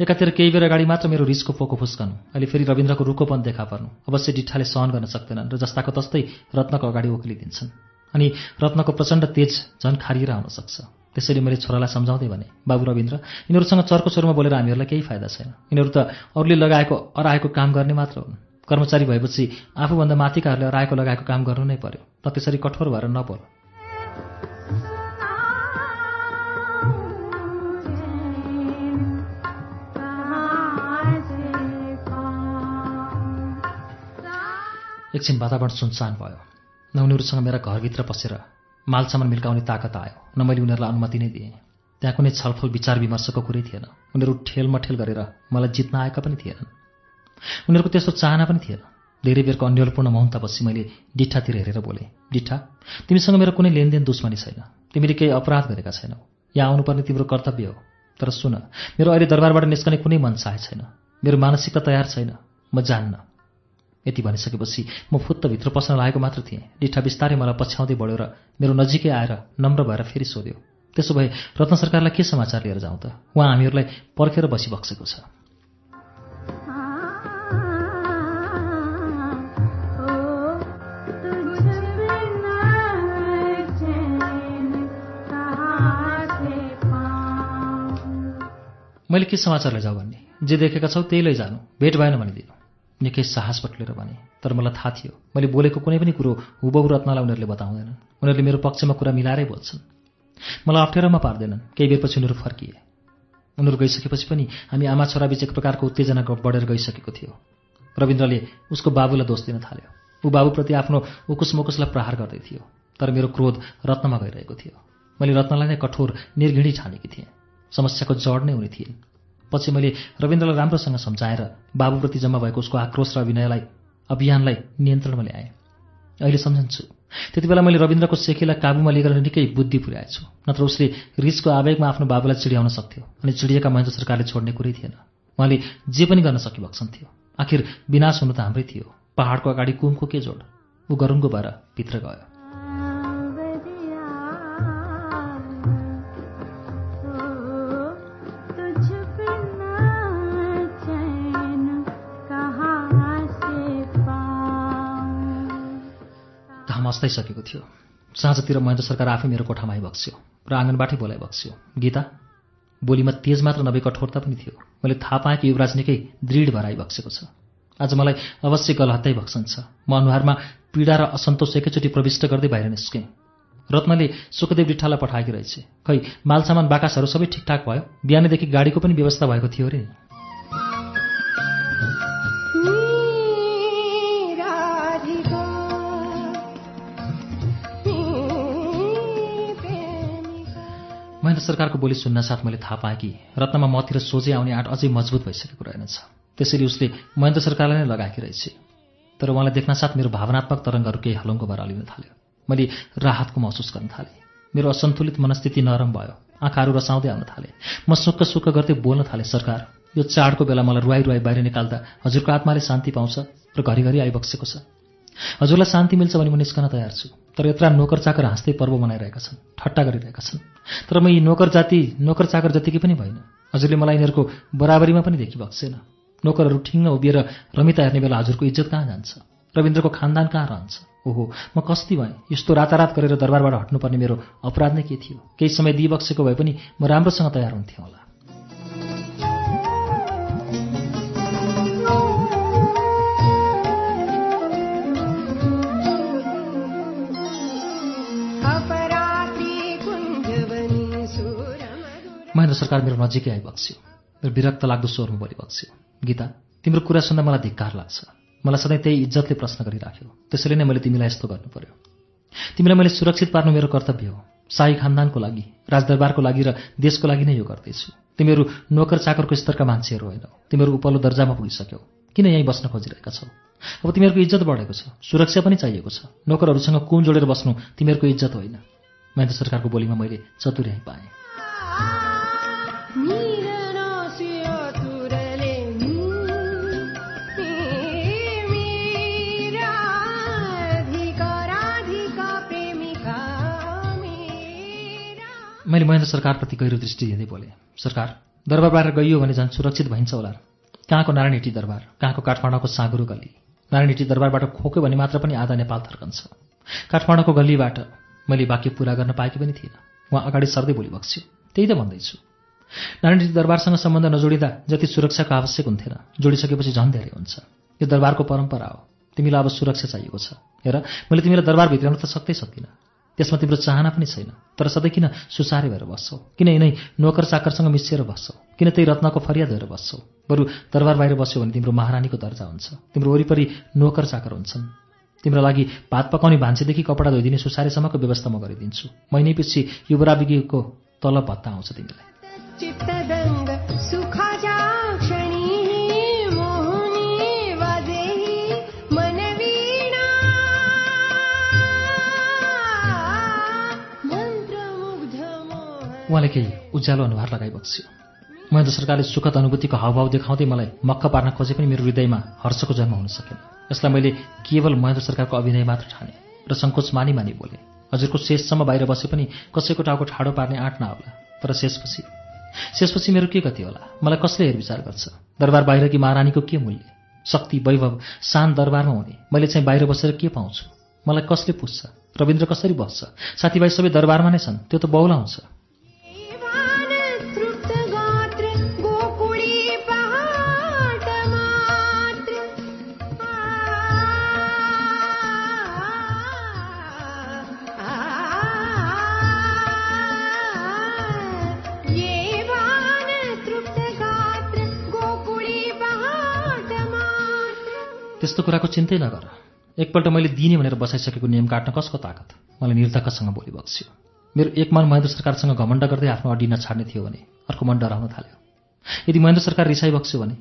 एकातिर केही बेर अगाडि मात्र मेरो रिसको पोको फुस्कनु। अहिले फेरि रविन्द्रको रुखोपन देखा पर्नु। अवश्य डिट्ठाले सहन गर्न सक्दैनन् र जस्ताको तस्तै रत्नको अगाडि ओखलिदिन्छन् अनि रत्नको प्रचण्ड तेज झन् खारिएर आउन सक्छ। त्यसैले मैले छोरालाई सम्झाउँदै भने बाबु रविन्द्र यिनीहरूसँग चर्को छोरमा बोलेर हामीहरूलाई केही फाइदा छैन। यिनीहरू त अरूले लगाएको अराएको काम गर्ने मात्र हुन्। कर्मचारी भएपछि आफूभन्दा माथिकाहरूले अराएको लगाएको काम गर्नु नै पर्यो। त त्यसरी कठोर भएर नबोल। एकछिन वातावरण सुनसान भयो। न उनीहरूसँग मेरा घरभित्र पसेर मालसामान मिल्काउने ताकत आयो। न मैले उनीहरूलाई अनुमति नै दिएँ। त्यहाँ कुनै छलफल विचार विमर्शको कुरै थिएन। उनीहरू ठेलमठेल गरेर मलाई जित्न आएका पनि थिएनन्। उनीहरूको त्यस्तो चाहना पनि थिएन। धेरै बेरको अन्यलपूर्ण मौनतापछि मैले डिठातिर हेरेर बोलेँ डिठा तिमीसँग मेरो कुनै लेनदेन दुश्मनी छैन। तिमीले केही अपराध गरेका छैनौ। यहाँ आउनुपर्ने तिम्रो कर्तव्य हो। तर सुन मेरो अहिले दरबारबाट निस्कने कुनै मन चाहे छैन। मेरो मानसिकता तयार छैन। म जान्न। यति भनिसकेपछि म फुत्तभित्र पस्न लागेको मात्र थिएँ। डिठा बिस्तारै मलाई पछ्याउँदै बढ्यो र मेरो नजिकै आएर नम्र भएर फेरि सोध्यो त्यसो भए रत्न सरकारलाई के समाचार लिएर जाउँ त? उहाँ हामीहरूलाई पर्खेर बसिबक्सेको छ। मैले के समाचार लैजाऊ भन्ने? जे देखेका छौ त्यही लैजानु भेट भएन भनिदिनु। निकै साहस बटुलेर भने तर मलाई थाहा थियो मैले बोलेको कुनै पनि कुरो हुबहु रत्नलाई उनीहरूले बताउँदैनन्। उनीहरूले मेरो पक्षमा कुरा मिलाएरै बोल्छन्। मलाई अप्ठ्यारोमा पार्दैनन् केही बेरपछि उनीहरू फर्किए। उनीहरू गइसकेपछि पनि हामी आमा छोराबीच एक प्रकारको उत्तेजना बढेर गइसकेको थियो। रविन्द्रले उसको बाबुलाई दोष दिन थाल्यो। ऊ बाबुप्रति आफ्नो उकुस मुकुसलाई प्रहार गर्दै थियो तर मेरो क्रोध रत्नमा गइरहेको थियो। मैले रत्नलाई नै कठोर निर्घिणी ठानेकी थिएँ। समस्याको जड नै उनी थिइन् पछि मैले रविन्द्रलाई राम्रोसँग सम्झाएर बाबुप्रति जम्मा भएको उसको आक्रोश र अभिनयलाई अभियानलाई नियन्त्रणमा ल्याएँ। अहिले सम्झन्छु। त्यति बेला मैले रविन्द्रको सेकीलाई काबुमा लिएर निकै बुद्धि पुर्याएछु नत्र उसले रिसको आवेगमा आफ्नो बाबुलाई चिडियाउन सक्थ्यो अनि चिडिएका महेन्द्र सरकारले छोड्ने कुरै थिएन। उहाँले जे पनि गर्न सकिभक्सन थियो। आखिर विनाश हुनु त हाम्रै थियो। पहाडको अगाडि कुमको के जोड? ऊ गरुङको भएर भित्र गयो। घाम अस्दै सकेको थियो। साँझतिर महेन्द्र सरकार आफै मेरो कोठामा आइबक्स्यो र आँगनबाटै बोलाइबक्स्यो। गीता बोलीमा तेज मात्र नभए कठोरता पनि थियो। मैले थाहा पाएँ कि युवराज निकै दृढ भएर आइबक्सेको छ। आज मलाई अवश्य गलहत्तै छ। म अनुहारमा पीडा र असन्तोष एकैचोटि प्रविष्ट गर्दै बाहिर निस्केँ। रत्नले सुखदेव डिठालाई पठाएकी रहेछ। खै मालसामान बाकासहरू सबै ठिकठाक भयो? बिहानैदेखि गाडीको पनि व्यवस्था भएको थियो रे सरकारको बोली सुन्नासाथ मैले थाहा पाएँ कि रत्नमा मतिर सोझै आउने आँट अझै मजबुत भइसकेको रहेनछ त्यसैले उसले महेन्द्र सरकारलाई नै लगाएकी रहेछ। तर उहाँलाई देख्नासाथ मेरो भावनात्मक तरङ्गहरू केही हलुङ्गो भएर अलिन थाल्यो। मैले राहतको महसुस गर्न थालेँ। मेरो असन्तुलित मनस्थिति नरम भयो। आँखाहरू रसाउँदै आउन थाले। म सुक्क सुक्क गर्दै बोल्न थालेँ सरकार यो चाडको बेला मलाई रुवाई रुवाई बाहिर निकाल्दा हजुरको आत्माले शान्ति पाउँछ र घरिघरि आइबक्सेको छ। हजुरलाई शान्ति मिल्छ भने म निस्कन तयार छु। तर यत्र नोकर चाकर हाँस्दै पर्व मनाइरहेका छन् ठट्टा गरिरहेका छन्। तर म यी नोकर जाति नोकर चाकर जतिकै पनि भइन हजुरले मलाई यिनीहरूको बराबरीमा पनि देखिबक्सेन नोकरहरू ठिङ्ग उभिएर रमिता हेर्ने बेला हजुरको इज्जत कहाँ जान्छ? रविन्द्रको खानदान कहाँ रहन्छ? ओहो म कस्ती भएँ। यस्तो रातारात गरेर दरबारबाट हट्नुपर्ने मेरो अपराध नै के थियो? केही समय दिइबक्सेको भए पनि म राम्रोसँग तयार हुन्थेँ होला। सरकार मेरो नजिकै आइबक्स्यो। मेरो विरक्त लाग्दो स्वरमा बोलिबक्स्यो गीता तिम्रो कुरा सुन्दा मलाई धिक्कार लाग्छ। मलाई सधैँ त्यही इज्जतले प्रश्न गरिराख्यो। त्यसैले नै मैले तिमीलाई यस्तो गर्नु पर्यो तिमीलाई मैले सुरक्षित पार्नु मेरो कर्तव्य हो। शाही खानदानको लागि राजदरबारको लागि र देशको लागि नै यो गर्दैछु। तिमीहरू नोकर चाकरको स्तरका मान्छेहरू होइनौ। तिमीहरू उपल्लो दर्जामा पुगिसक्यौ। किन यहीँ बस्न खोजिरहेका छौ? अब तिमीहरूको इज्जत बढेको छ। सुरक्षा पनि चाहिएको छ। नोकरहरूसँग कुम जोडेर बस्नु तिमीहरूको इज्जत होइन। महेन्द्र सरकारको बोलीमा मैले चतुर्याइ पाएँ। मैले महेन्द्र सरकारप्रति गहिरो दृष्टि दिँदै बोलेँ सरकार दरबार बाहिर गइयो भने झन् सुरक्षित भइन्छ होला कहाँको नारायण हिटी दरबार? कहाँको काठमाडौँको साँगुरो गल्ली? नारायण हिटी दरबारबाट खोक्यो भने मात्र पनि आधा नेपाल थर्कन्छ। काठमाडौँको गल्लीबाट मैले वाक्य पुरा गर्न पाएकी पनि थिइनँ। उहाँ अगाडि सर्दै बोली बक्स्यो त्यही त भन्दैछु। नारायण हिटी दरबारसँग सम्बन्ध नजोडिँदा जति सुरक्षाको आवश्यक हुन्थेन जोडिसकेपछि झन् धेरै हुन्छ। यो दरबारको परम्परा हो। तिमीलाई अब सुरक्षा चाहिएको छ। हेर मैले तिमीलाई दरबार भित्राउन त सक्दै सक्दिनँ। त्यसमा तिम्रो चाहना पनि छैन। तर सधैँ किन सुसारे भएर बस्छौ? किन यिनै नोकर चाकरसँग मिसिएर बस्छौ? किन त्यही रत्नको फरियाद भएर बस्छौ? बरु दरबार बाहिर बस्यो भने तिम्रो महारानीको दर्जा हुन्छ। तिम्रो वरिपरि नोकर चाकर हुन्छन्। तिम्रो लागि भात पकाउने भान्सेदेखि कपडा धोइदिने सुसारेसम्मको व्यवस्था म गरिदिन्छु। महिनैपछि युवराविगीको तलब भत्ता आउँछ तिमीलाई। उहाँले केही उज्यालो अनुहार लगाइ बक्स्यो। महेन्द्र सरकारले सुखद अनुभूतिको हावभाव देखाउँदै मलाई मक्क पार्न खोजे पनि मेरो हृदयमा हर्षको जन्म हुन सकेन। यसलाई मैले केवल महेन्द्र सरकारको अभिनय मात्र ठाने र सङ्कोच मानी मानी बोले। हजुरको शेषसम्म बाहिर बसे पनि कसैको टाउको ठाडो पार्ने आँट नहोला तर शेषपछि शेषपछि मेरो के गति होला? मलाई कसले हेरविचार गर्छ? दरबार बाहिरकी महारानीको के मूल्य? शक्ति वैभव शान दरबारमा हुने। मैले चाहिँ बाहिर बसेर के पाउँछु? मलाई कसले पुज्छ रविन्द्र कसरी बस्छ? साथीभाइ सबै दरबारमा नै छन्। त्यो त बहुला हुन्छ। त्यस्तो कुराको चिन्तै नगर। एकपल्ट मैले दिने भनेर बसाइसकेको नियम काट्न कसको ताकत? मलाई निर्धक्कसँग बोली मेरो एक मन महेन्द्र सरकारसँग घमण्ड गर्दै आफ्नो अड्डी नछाड्ने थियो भने अर्को मन डराउन थाल्यो। यदि महेन्द्र सरकार रिसाइ बक्स्यो भने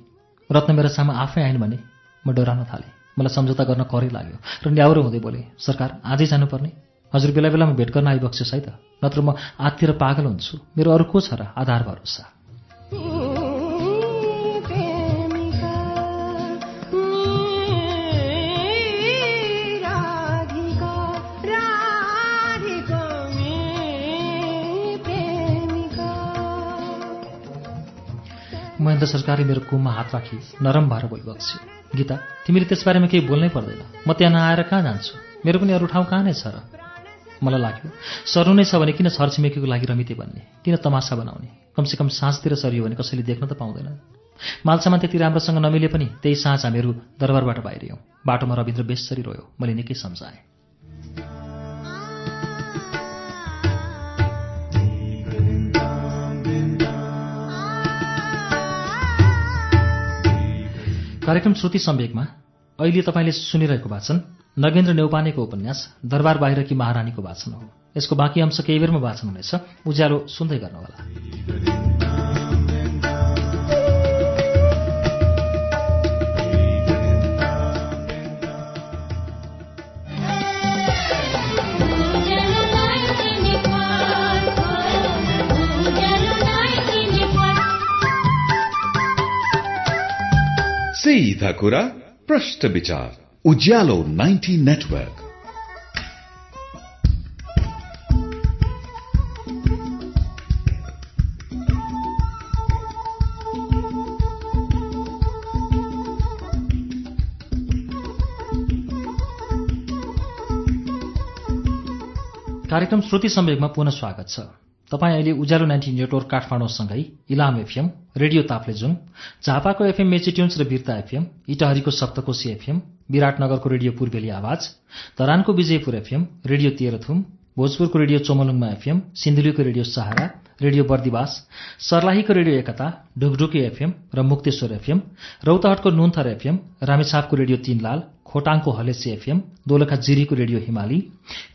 रत्न मेरो सामा आफै आइन् भने म डराउन थालेँ। मलाई सम्झौता गर्न करै लाग्यो र न्याउरो हुँदै बोले सरकार आजै जानुपर्ने? हजुर बेला बेलामा भेट गर्न आइबक्स्योस् है त। नत्र म आत्तिर पागल हुन्छु। मेरो अरू को छ र आधार भरोसा? महेन्द्र सरकारले मेरो कुममा हात राखी नरम भएर बोलिबक्स्यो गीता तिमीले त्यसबारेमा केही बोल्नै पर्दैन। म त्यहाँ नआएर कहाँ जान्छु? मेरो पनि अरू ठाउँ कहाँ नै छ र? मलाई लाग्यो सर्नु नै छ भने किन छरछिमेकीको लागि रमिते भन्ने किन तमासा बनाउने? कमसेकम साँझतिर सरियो भने कसैले देख्न त पाउँदैन। मालसामान त्यति राम्रोसँग नमिले पनि त्यही साँझ हामीहरू दरबारबाट बाहिरियौँ बाटोमा रविन्द्र बेसरी रोयो। मैले निकै सम्झाएँ। कार्यक्रम श्रुति सम्वेकमा अहिले तपाईँले सुनिरहेको वाचन नगेन्द्र नेौपानेको उपन्यास दरबार बाहिरकी महारानीको वाचन हो। यसको बाँकी अंश केही बेरमा वाचन हुनेछ। उज्यालो सुन्दै गर्नुहोला। सीधा कुरा प्रश्न विचार। उज्यालो 90 नेटवर्क। कार्यक्रम श्रुति सम्वेकमा पुनः स्वागत छ। तपाईँ अहिले उज्यालो नाइन्टी नेटवर्क काठमाडौँसँगै इलाम एफएम रेडियो ताप्लेजुङ झापाको एफएम मेचिट्युन्स र बिर्ता एफएम इटहरीको सप्तकोशी एफएम विराटनगरको रेडियो पूर्वेली आवाज धरानको विजयपुर एफएम रेडियो तेह्रथुम भोजपुरको रेडियो चोमलुङमा एफएम सिन्धुलीको रेडियो सहारा रेडियो बर्दिवास सर्लाहीको रेडियो एकता ढुकढुकी एफएम र मुक्तेश्वर एफएम रौतहटको नुन्थर एफएम रामेछापको रेडियो तीनलाल खोटाङको हलेसी एफएम दोलखा जिरीको रेडियो हिमाली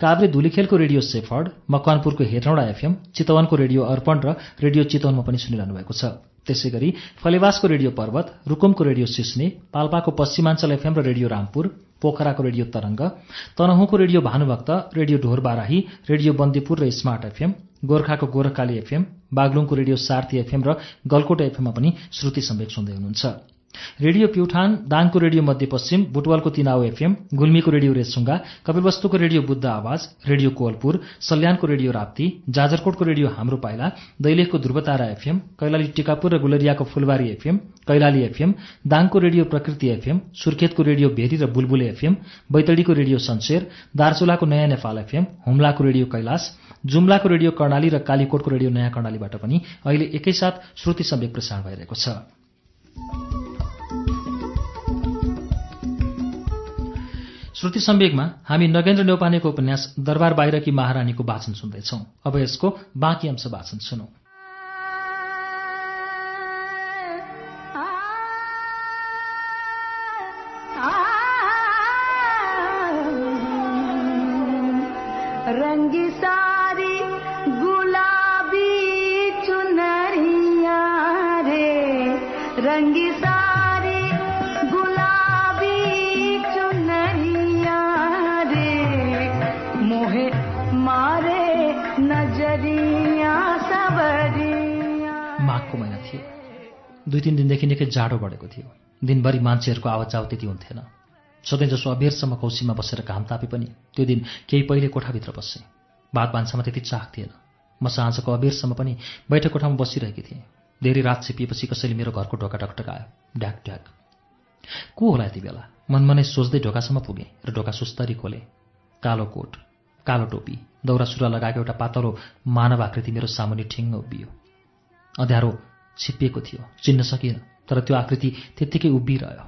काभ्रे धुलीखेलको रेडियो सेफर्ड मकवानपुरको हेटौँडा एफएम चितवनको रेडियो अर्पण र रेडियो चितवनमा पनि सुनिरहनु भएको छ। त्यसै गरी फलेवासको रेडियो पर्वत रुकुमको रेडियो सिस्ने पाल्पाको पश्चिमाञ्चल एफएम र रेडियो रामपुर पोखराको रेडियो तरंग तनहुँको रेडियो भानुभक्त रेडियो ढोर बाराही रेडियो बन्दीपुर र स्मार्ट एफएम गोर्खाको गोरखकाली एफएम बागलुङको रेडियो सार्थी एफएम र गलकोट एफएममा पनि श्रुति सम्वेक सुन्दै हुनुहुन्छ। रेडियो प्युठान दाङको रेडियो मध्यपश्चिम बुटवलको तिनाउ एफएम गुल्मीको रेडियो रेसुङ्गा कपिलवस्तुको रेडियो बुद्ध आवाज रेडियो कोवलपुर सल्यानको रेडियो राप्ती जाजरकोटको रेडियो हाम्रो पाइला दैलेखको ध्रुवतारा एफएम कैलाली टिकापुर र गुलरियाको फुलबारी एफएम कैलाली एफएम दाङको रेडियो प्रकृति एफएम सुर्खेतको रेडियो भेरी र बुलबुले एफएम बैतडीको रेडियो सन्सेर दार्चुलाको नयाँ नेपाल एफएम हुम्लाको रेडियो कैलाश जुम्लाको रेडियो कर्णाली र कालीकोटको रेडियो नयाँ कर्णालीबाट पनि अहिले एकैसाथ श्रुति सम्वेक प्रसारण भइरहेको छ। श्रुति सम्वेगमा हामी नगेन्द्र नेौपानेको उपन्यास दरबार बाहिरकी महारानीको वाचन सुन्दैछौ। अब यसको बाँकी अंश वाचन सुनौ। दुई तिन दिनदेखि निकै जाडो बढेको थियो। दिनभरि मान्छेहरूको आवाजाव त्यति हुन्थेन। सधैँ जसो अबेरसम्म कौसीमा बसेर घाम तापे पनि त्यो दिन केही पहिले कोठाभित्र बसेँ भात भान्सामा त्यति चाख थिएन। म साँझको अबेरसम्म पनि बैठक कोठामा बसिरहेकी थिएँ। धेरै रात छिपिएपछि कसैले मेरो घरको ढोका टकटकायो ढ्याक ढ्याक। को होला यति बेला? मनमनै सोच्दै ढोकासम्म पुगेँ र ढोका सुस्तरी खोलेँ। कालो कोट कालो टोपी दौरा सुरा लगाएको एउटा पातलो मानव आकृति मेरो सामुनि ठिङ्ग उभियो अँध्यारो छिप्पिएको थियो चिन्न सकिएन। तर त्यो आकृति त्यत्तिकै उभिरह्यो।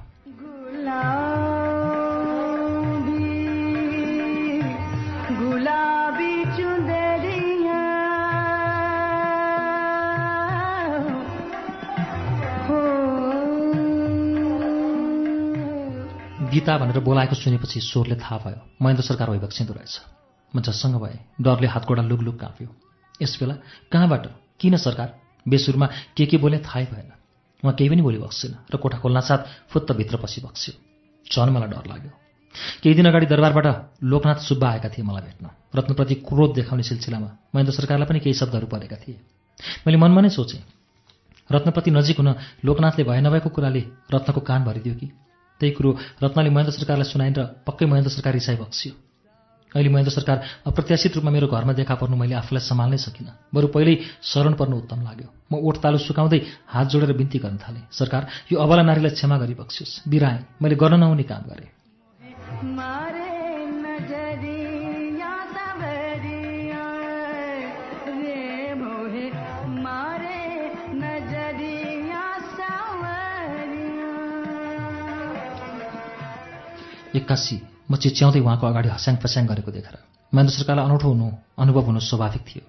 गीता भनेर बोलाएको सुनेपछि स्वरले थाहा भयो महेन्द्र सरकार भइबक्सिँदो रहेछ। म झस्सँग भएँ डरले हातगोडा लुगलुग काँप्यो। यस बेला कहाँबाट किन सरकार बेसुरमा के के बोले थाहै भएन। उहाँ केही पनि बोली बक्सेन र कोठा खोल्नासाथ फुत्त भित्र पसी बक्स्यो। झन् मलाई डर लाग्यो। केही दिन अगाडि दरबारबाट लोकनाथ सुब्बा आएका थिए मलाई भेट्न। रत्नप्रति क्रोध देखाउने सिलसिलामा महेन्द्र सरकारलाई पनि केही शब्दहरू परेका थिए। मैले मनमा नै सोचेँ रत्नप्रति नजिक हुन लोकनाथले भए नभएको कुराले रत्नको कान भरिदियो कि? त्यही कुरो रत्नले महेन्द्र सरकारलाई सुनाइन् र पक्कै महेन्द्र सरकार रिसाई बक्सियो। अहिले महेन्द्र सरकार अप्रत्याशित रूपमा मेरो घरमा देखा पर्नु मैले आफूलाई सम्हाल्नै सकिनँ। बरु पहिल्यै शरण पर्नु उत्तम लाग्यो। म ओठ तालु सुकाउँदै हात जोडेर बिन्ती गर्न थालेँ। सरकार यो अबला नारीलाई क्षमा गरी बक्सियोस्। बिराएँ मैले गर्न नहुने काम गरेँ। एक्कासी। म चिच्याउँदै उहाँको अगाडि हस्याङ फस्याङ गरेको देखेर महेन्द्र सरकारलाई अनौठो हुनु अनुभव हुनु स्वाभाविक थियो।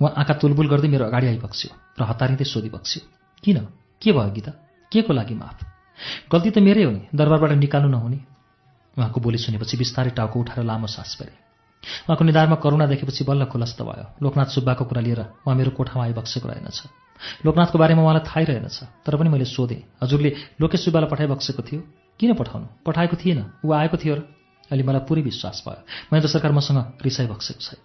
उहाँ आँखा तुलबुल गर्दै मेरो अगाडि आइबक्स्यो र हतारिँदै सोधिबक्स्यो किन? के भयो गीता? के को लागि माफ? गल्ती त मेरै हो नि दरबारबाट निकाल्नु नहुने। उहाँको बोली सुनेपछि बिस्तारै टाउको उठाएर लामो सास फेरे। उहाँको निधारमा करुणा देखेपछि बल्ल खुलस्त भयो। लोकनाथ सुब्बाको कुरा लिएर उहाँ मेरो कोठामा आइबक्सेको रहेनछ। लोकनाथको बारेमा उहाँलाई थाहै रहेनछ तर पनि मैले सोधेँ हजुरले लोकेश सुब्बालाई पठाइबक्सेको थियो? किन पठाउनु? पठाएको थिएन? ऊ आएको थियो र अहिले मलाई पुरै विश्वास भयो। महेन्द्र सरकार मसँग रिसाइ बक्सेको छैन।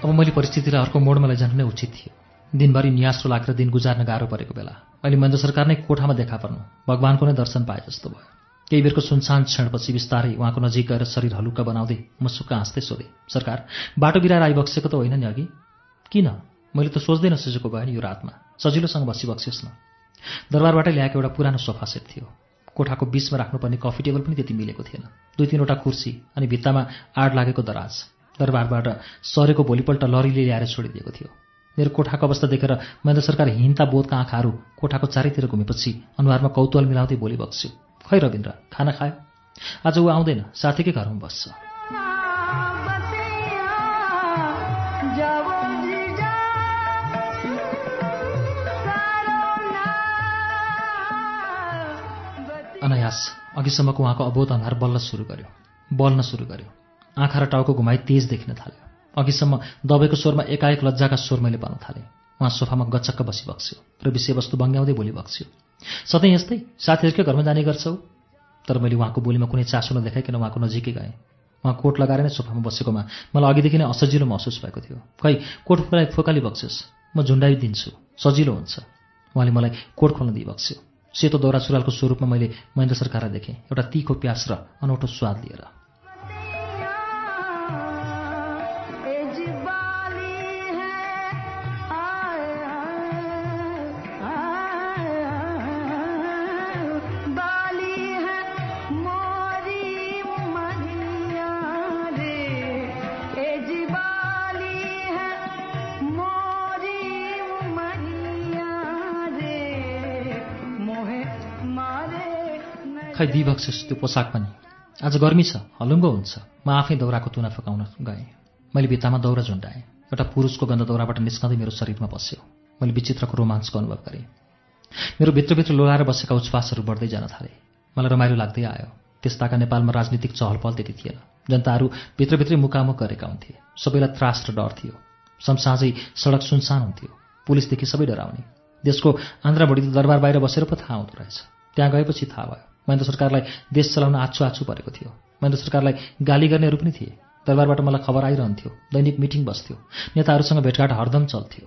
अब मैले परिस्थितिलाई अर्को मोडमा लैजानु नै उचित थियो। दिनभरि नियास्रो लागेर दिन गुजार्न गाह्रो परेको बेला। अहिले महेन्द्र सरकार नै कोठामा देखा पर्नु भगवान्को नै दर्शन पाए जस्तो भयो। केही बेरको सुनसान क्षणपछि बिस्तारै उहाँको नजिक गएर शरीर हलुक्का बनाउँदै म सुक्क हाँस्दै सोधेँ सरकार बाटो बिराएर आइबक्सेको त होइन नि अघि? किन? मैले त सोच्दै नसोचेको भयो यो रातमा। सजिलोसँग बसिबक्सियोस् न। दरबारबाटै ल्याएको एउटा पुरानो सोफा सेट थियो। कोठाको बिचमा राख्नुपर्ने कफी टेबल पनि त्यति मिलेको थिएन। दुई तिनवटा कुर्सी अनि भित्तामा आड लागेको दराज। दरबारबाट सरेको भोलिपल्ट लरीले ल्याएर छोडिदिएको थियो। मेरो कोठाको अवस्था देखेर महेन्द्र सरकार हिंता बोधका आँखाहरू कोठाको चारैतिर घुमेपछि अनुहारमा कौतूहल मिलाउँदै बोली बक्स्यो। खै रविन्द्र खाना खायो? आज ऊ आउँदैन साथीकै घरमा बस्छ। अनायास अघिसम्मको उहाँको अबोध अनुहार बल्ल सुरु गर्यो। बल्न सुरु गर्यो। आँखा र टाउको घुमाइ तेज देखिन थाल्यो। अघिसम्म दबेको स्वरमा एकाएक लज्जाका स्वर मैले पाउन थालेँ। उहाँ सोफामा गचक्क बसिबक्स्यो र विषयवस्तु बङ्ग्याउँदै बोली बक्स्यो सधैँ यस्तै? साथीहरूकै घरमा जाने गर्छौ? तर मैले उहाँको बोलीमा कुनै चासो नदेखाइकन उहाँको नजिकै गएँ। उहाँ कोट लगाएर नै सोफामा बसेकोमा मलाई अघिदेखि नै असजिलो महसुस भएको थियो। खै कोट फुकाइ फोकाली बक्स्योस्। म झुन्डाइदिन्छु सजिलो हुन्छ। उहाँले मलाई कोट खोल्न दिइबक्स्यो। सेतो दौरा सुरुवालको स्वरूपमा मैले महेन्द्र सरकारलाई देखेँ। एउटा तिखो प्यास र अनौठो स्वाद लिएर। खै दिइबक्सेस् त्यो पोसाक पनि। आज गर्मी छ हलुङ्गो हुन्छ। म आफै दौराको तुना फकाउन गएँ। मैले भित्तामा दौरा झुन्डाएँ। एउटा पुरुषको गन्ध दौराबाट निस्कँदै मेरो शरीरमा पस्यो मैले विचित्रको रोमाञ्चको अनुभव गरेँ। मेरो भित्रभित्र लोलाएर बसेका उच्छ्वासहरू बढ्दै जान थाले। मलाई रमाइलो लाग्दै आयो। त्यस्ताका नेपालमा राजनीतिक चहलपहल त्यति थिएन। जनताहरू भित्रभित्रै मुकामुख गरेका हुन्थे। सबैलाई त्रास र डर थियो। समसाझै सडक सुनसान हुन्थ्यो। पुलिसदेखि सबै डराउने। देशको त दरबार बाहिर बसेर पो थाहा हुँदो रहेछ। त्यहाँ गएपछि थाहा भयो। महेन्द्र सरकारलाई देश चलाउन आछु आछु परेको थियो। महेन्द्र सरकारलाई गाली गर्नेहरू पनि थिए। दरबारबाट मलाई खबर आइरहन्थ्यो। दैनिक मिटिङ बस्थ्यो। नेताहरूसँग भेटघाट हरदम चल्थ्यो।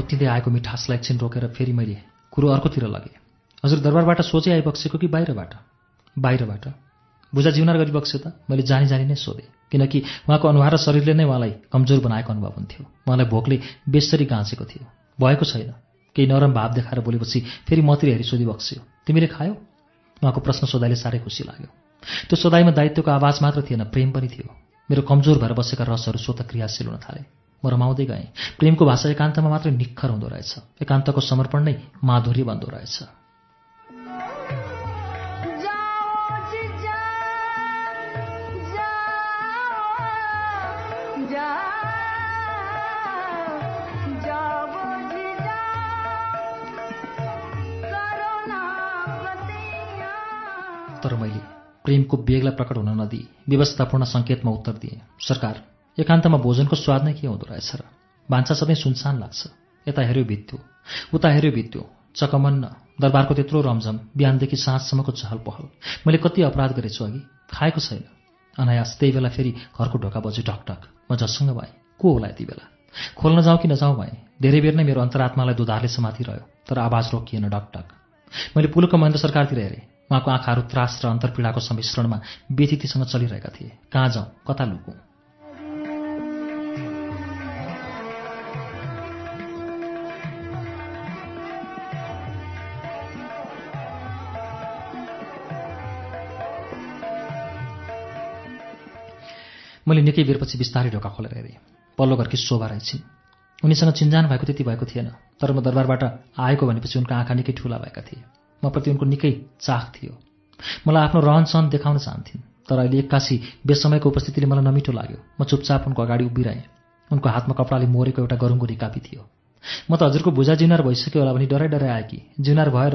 उत्तिँदै आएको मिठासलाई एकछिन रोकेर फेरि मैले कुरो अर्कोतिर लगेँ। हजुर दरबारबाट सोचै आइबक्सेको कि बाहिरबाट? बाहिरबाट। बुझा जिउनार गरिबक्स्यो त। मैले जानी जानी नै सोधेँ। किनकि उहाँको अनुहार र शरीरले नै उहाँलाई कमजोर बनाएको अनुभव हुन्थ्यो। उहाँलाई भोकले बेसरी गाँचेको थियो। भएको छैन। केही नरम भाव देखाएर बोलेपछि फेरि मतिर हेरी सोधिबक्स्यो तिमीले खायौ? उहाँको प्रश्न सोधाइले साह्रै खुसी लाग्यो। त्यो सोधाइमा दायित्वको आवाज मात्र थिएन प्रेम पनि थियो। मेरो कमजोर भएर बसेका रसहरू स्वतः क्रियाशील हुन थाले। म रमाउँदै गएँ। प्रेमको भाषा एकान्तमा मात्रै निखर हुँदो रहेछ। एकान्तको समर्पण नै माधुर्य बन्दो रहेछ। तर मैले प्रेमको बेगलाई प्रकट हुन नदिई। व्यवस्थापूर्ण सङ्केतमा उत्तर दिएँ। सरकार एकान्तमा भोजनको स्वाद नै के हुँदो रहेछ र? भान्सा सधैँ सुनसान लाग्छ। यता हेऱ्यो भित्यो उता हेऱ्यो भित्यो चकमन्न दरबारको त्यत्रो रमझम बिहानदेखि साँझसम्मको चहल पहल मैले कति अपराध गरेछु अघि? खाएको छैन। अनायास त्यही बेला फेरि घरको ढोका बज्यो ढकढक म जससँग भएँ। को होला यति बेला? खोल्न जाउँ कि नजाउँ भएँ? धेरै बेर नै मेरो अन्तरात्मालाई दुधारले समातिरह्यो तर आवाज रोकिएन ढकढक मैले पुलुको महेन्द्र सरकारतिर हेरेँ। उहाँको आँखाहरू त्रास र अन्तर्पीडाको सम्मिश्रणमा व्यथितिसँग चलिरहेका थिए। कहाँ जाउँ? कता लुकौँ मैले निकै बेरपछि बिस्तारै ढोका खोलेर हेरेँ। पल्लो घरकी शोभा रहेछिन्। उनीसँग चिन्जान भएको त्यति भएको थिएन तर म दरबारबाट आएको भनेपछि उनका आँखा निकै ठुला भएका थिए। म प्रति उनको निकै चाख थियो। मलाई आफ्नो रहन सहन देखाउन चाहन्थिन् तर अहिले एक्कासी बेसमयको उपस्थितिले मलाई नमिठो लाग्यो। म चुपचाप उनको अगाडि उभिरहेँ। उनको हातमा कपडाले मोरेको एउटा गरुङको रिकापी थियो। म त हजुरको भुजा जिउनार भइसक्यो होला भनी डराइ डराइ आएँ कि जिउनार भएर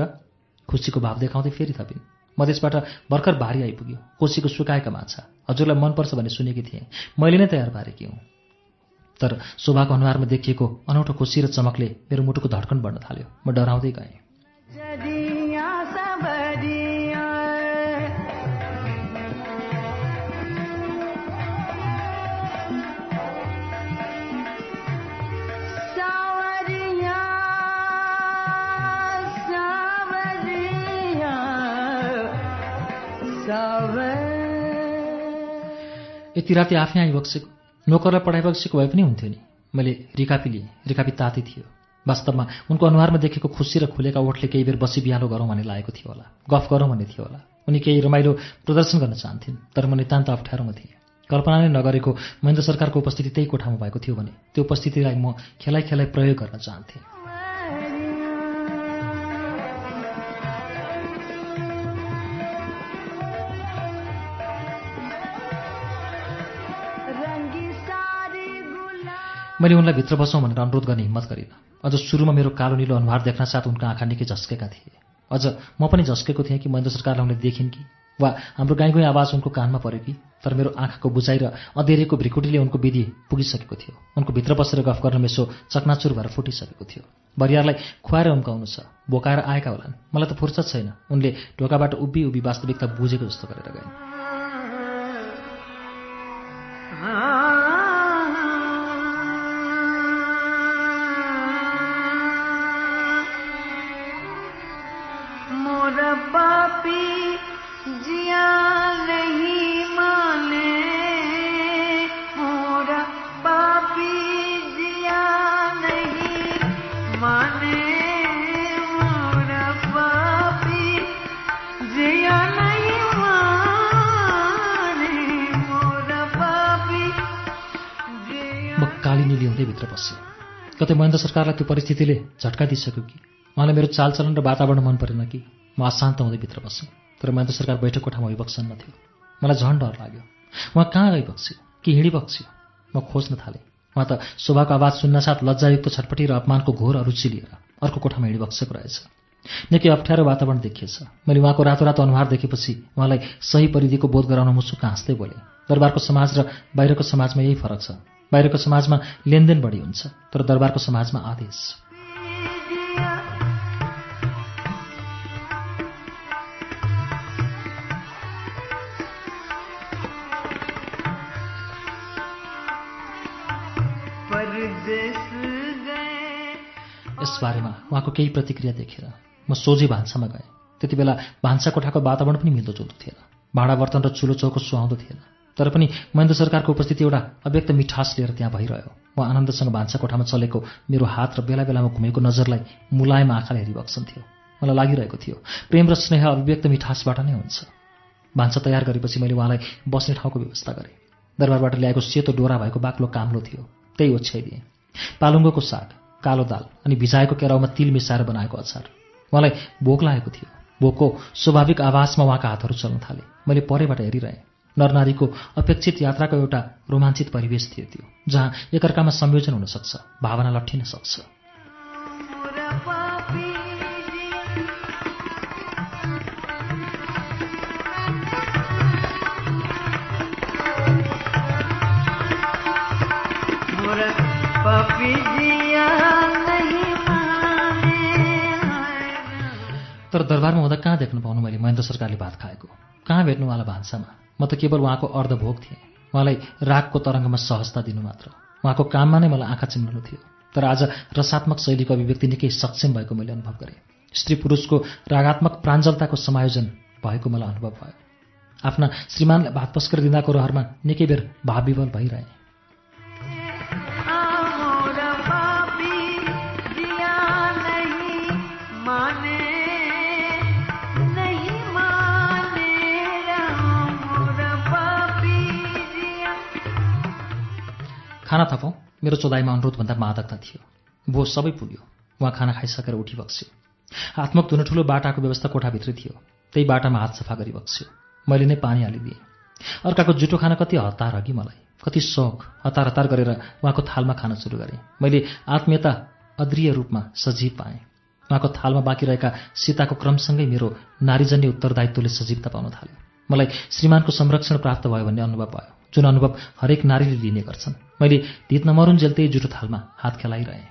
खुसीको भाव देखाउँदै फेरि थपिन्। मधेसबाट भर्खर भारी आइपुग्यो। कोसीको सुकाएका माछा। हजुरलाई मनपर्छ भन्ने सुनेकी थिएँ। मैले नै तयार पारेकी हुँ। तर शोभाको अनुहारमा देखिएको अनौठो खुसी र चमकले मेरो मुटुको धड्कन बढ्न थाल्यो। म डराउँदै गएँ। यति राति आफै आइबक्सेको नोकरलाई पठाइबक्सेको भए पनि हुन्थ्यो नि। मैले रिकापी लिएँ रिकापी ताती थियो। वास्तवमा उनको अनुहारमा देखेको खुसी र खुलेका ओठले केही बेर बसी बिहालो गरौँ भन्ने लागेको थियो होला। गफ गरौँ भन्ने थियो होला। उनी केही रमाइलो प्रदर्शन गर्न चाहन्थिन् तर म नितान्त अप्ठ्यारोमा थिएँ। कल्पना नै नगरेको महेन्द्र सरकारको उपस्थिति त्यही कोठामा भएको थियो भने त्यो उपस्थितिलाई म खेलाइ खेलाइ प्रयोग गर्न चाहन्थेँ। मैले उनलाई भित्र बसौँ भनेर अनुरोध गर्ने हिम्मत गरिनँ। अझ सुरुमा मेरो कालो निलो अनुहार देख्न साथ उनका आँखा निकै झस्केका थिए। अझ म पनि झस्केको थिएँ कि महेन्द्र सरकारलाई उनले देखिन् कि? वा हाम्रो गाई गाई आवाज उनको कानमा पऱ्यो कि? तर मेरो आँखाको बुझाइ र अधेरेको भ्रिकुटीले उनको विधि पुगिसकेको थियो। उनको भित्र बसेर गफ गर्न मेसो चकनाचुर भएर फुटिसकेको थियो। बरियारलाई खुवाएर उम्काउनु छ। बोकाएर आएका होलान्। मलाई त फुर्सद छैन। उनले ढोकाबाट उभि उभि वास्तविकता बुझेको जस्तो गरेर गए निली हुँदै भित्र बसेँ कतै महेन्द्र सरकारलाई त्यो परिस्थितिले झट्का दिइसक्यो कि? उहाँलाई मेरो चालचलन र वातावरण मन परेन कि? म अशान्त हुँदै भित्र बसेँ तर महेन्द्र सरकार बैठक कोठामा भइबक्सन्न थियो मलाई झन् डर लाग्यो। उहाँ कहाँ गइबक्स्यो? कि हिँडिबक्स्यो? म खोज्न थालेँ। उहाँ त शोभाको आवाज सुन्नासाथ लज्जायुक्त छटपटी र अपमानको घोर अरुचि लिएर अर्को कोठामा हिँडिबक्सेको रहेछ। निकै अप्ठ्यारो वातावरण देखिएछ। मैले उहाँको रातो रातो अनुहार देखेपछि उहाँलाई सही परिधिको बोध गराउन मुसुक्क हाँस्दै बोलेँ दरबारको समाज र बाहिरको समाजमा यही फरक छ। बाहिरको समाजमा लेनदेन बढी हुन्छ तर दरबारको समाजमा आदेश। यसबारेमा उहाँको केही प्रतिक्रिया देखेर म सोझै भान्सामा गएँ। त्यति बेला भान्सा कोठाको वातावरण पनि मिल्दोजुल्दो थिएन। भाँडा बर्तन र चुलो चौको सुहाउँदो थिएन। तर पनि महेन्द्र सरकारको उपस्थिति एउटा अव्यक्त मिठास लिएर त्यहाँ भइरह्यो। म आनन्दसँग भान्सा कोठामा चलेको मेरो हात र बेला बेलामा घुमेको नजरलाई मुलायम आँखाले हेरिबक्सन्थ्यो मलाई लागिरहेको थियो प्रेम र स्नेह अभिव्यक्त मिठासबाट नै हुन्छ। भान्सा तयार गरेपछि मैले उहाँलाई बस्ने ठाउँको व्यवस्था गरेँ। दरबारबाट ल्याएको सेतो डोरा भएको बाक्लो काम्लो थियो। त्यही ओछ्याइदिएँ। पालुङ्गोको साग कालो दाल अनि भिजाएको केराउमा तिल मिसाएर बनाएको अचार। उहाँलाई भोक लागेको थियो। भोकको स्वाभाविक आवासमा उहाँका हातहरू चल्न थाले। मैले परेबाट हेरिरहेँ। नरनारीको अपेक्षित यात्राको एउटा रोमाञ्चित परिवेश थियो त्यो जहाँ एकअर्कामा संयोजन हुन सक्छ भावना लट्ठिन सक्छ। तर दरबारमा हुँदा कहाँ देख्न पाउनु मैले? महेन्द्र सरकारले भात खाएको। कहाँ भेट्नु उहाँलाई भान्सामा? म त केवल उहाँको अर्धभोग थिएँ। उहाँलाई रागको तरङ्गमा सहजता दिनु मात्र। उहाँको काममा नै मलाई आँखा चिम्लनु थियो। तर आज रसात्मक शैलीको अभिव्यक्ति निकै सक्षम भएको मैले अनुभव गरेँ। स्त्री पुरुषको रागात्मक प्राञ्जलताको समायोजन भएको मलाई अनुभव भयो। आफ्ना श्रीमानलाई भात पस्कर दिँदाको रहरमा निकै बेर भावविवल भइरहे। खाना थपौँ मेरो चोदाइमा अनुरोधभन्दा मादकता थियो। भो सबै पुग्यो। उहाँ खाना खाइसकेर उठी बक्स्यो। हातमुख धुन ठुलो बाटाको व्यवस्था कोठाभित्रै थियो। त्यही बाटामा हात सफा गरी बक्स्यो। मैले नै पानी हालिदिएँ। अर्काको जुठो खान कति हतार अघि मलाई। कति शौक हतार हतार गरेर उहाँको थालमा खान सुरु गरेँ। मैले आत्मीयता अद्रिय रूपमा सजीव पाएँ। उहाँको थालमा बाँकी रहेका सीताको क्रमसँगै मेरो नारीजन्य उत्तरदायित्वले सजीवता पाउन थाल्यो। मलाई श्रीमानको संरक्षण प्राप्त भयो भन्ने अनुभव भयो जुन अनुभव हरेक नारीले लिने गर्छन्। मैले धित नमरुन्जेल त्यही जुठो थालमा हात खेलाइरहेँ।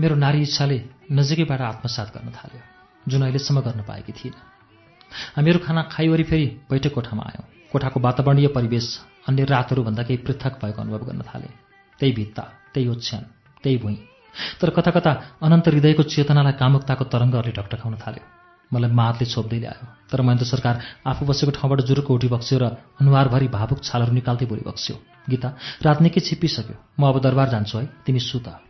मेरो नारी इच्छाले नजिकैबाट आत्मसात गर्न थाल्यो जुन अहिलेसम्म गर्न पाएकी थिइनँ। हामीहरू खाना खाइवरी फेरि बैठक कोठामा आयौँ। कोठाको वातावरणीय परिवेश अन्य रातहरूभन्दा केही पृथक भएको अनुभव गर्न थालेँ। त्यही भित्ता त्यही ओछ्यान त्यही भुइँ। तर कता कता अनन्त हृदयको चेतनालाई कामुकताको तरङ्गहरूले ढकढकाउन थाल्यो। मलाई मातले छोप्दै ल्यायो। तर महेन्द्र सरकार आफू बसेको ठाउँबाट जुरुको उठी बक्स्यो र अनुहारभरि भावुक छालहरू निकाल्दै बोली बक्स्यो। गीता रात निकै छिप्पिसक्यो। म अब दरबार जान्छु है। तिमी सुत।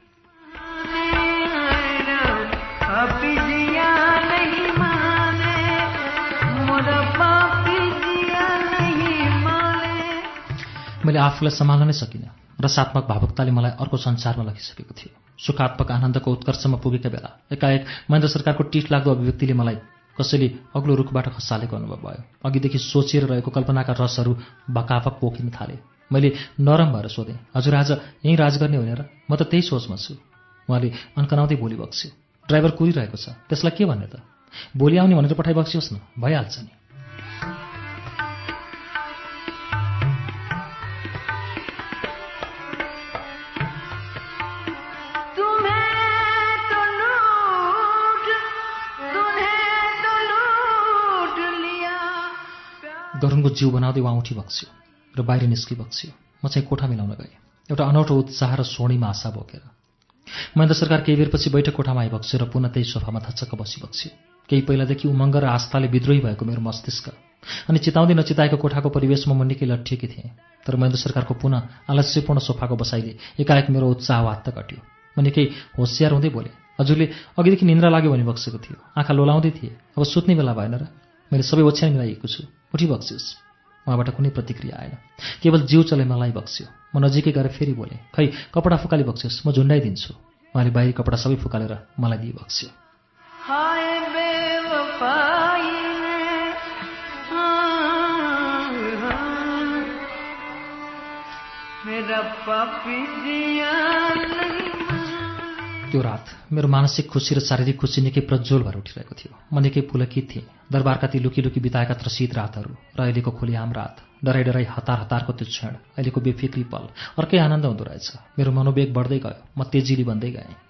मैले आफूलाई सम्हाल्न नै सकिनँ रसात्मक भावुकताले मलाई अर्को संसारमा लगिसकेको थियो। सुखात्मक आनन्दको उत्कर्षमा पुगेका बेला एकाएक महेन्द्र सरकारको टिठ लाग्दो अभिव्यक्तिले मलाई कसैले अग्लो रुखबाट खसालेको अनुभव भयो अघिदेखि सोचिएर रहेको कल्पनाका रसहरू बकापक पोखिन थाले। मैले नरम भएर सोधेँ हजुर आज यहीँ राज गर्ने होइन र? म त त्यही सोचमा छु। उहाँले अन्कनाउँदै बोली बक्स्यो ड्राइभर कुरिरहेको छ त्यसलाई के भन्ने त? भोलि आउने भनेर पठाइबक्सियोस् न भइहाल्छ नि। गरुङको जिउ बनाउँदै उहाँ उठी बक्स्यो र बाहिर निस्कि बक्स्यो म चाहिँ कोठा मिलाउन गएँ। एउटा अनौठो उत्साह र सोणीमा आशा बोकेर। महेन्द्र सरकार केही बेरपछि बैठक कोठामा आइबक्स्यो र पुनः त्यही सोफामा थचक्क बसिबक्स्यो। केही पहिलादेखि उमङ्ग र आस्थाले विद्रोही भएको मेरो मस्तिष्क। अनि चिताउँदै नचिताएको कोठाको परिवेशमा म निकै लट्ठिएकी थिएँ। तर महेन्द्र सरकारको पुनः आलस्यपूर्ण सोफाको बसाइले एकाएक मेरो उत्साह वात्त कट्यो म निकै होसियार हुँदै बोलेँ हजुरले अघिदेखि निन्द्रा लाग्यो भने बक्सेको थियो। आँखा लोलाउँदै थिए। अब सुत्ने बेला भएन र? मैले सबै ओछ्यान मिलाइएको छु। उठी बक्सियोस्। उहाँबाट कुनै प्रतिक्रिया आएन। केवल जिउ चले मलाई बक्स्यो। म नजिकै गएर फेरि बोलेँ खै कपडा फुकाली बक्सियोस् म झुन्डाइदिन्छु। उहाँले बाहिरी कपडा सबै फुकालेर मलाई दिए बक्स्यो। मेरा पापी जिया त्यो रात मेरो मानसिक खुसी र शारीरिक खुसी निकै प्रज्वल भएर उठिरहेको थियो। म निकै पुलकित थिएँ। दरबारका ती लुकी लुकी बिताएका त्रसित रातहरू र अहिलेको खुलिआम रात। डराइ डराइ हतार हतारको त्यो क्षण अहिलेको बेफिक्री पल। अर्कै आनन्द हुँदो रहेछ। मेरो मनोवेग बढ्दै गयो। म तेजिली बन्दै गएँ।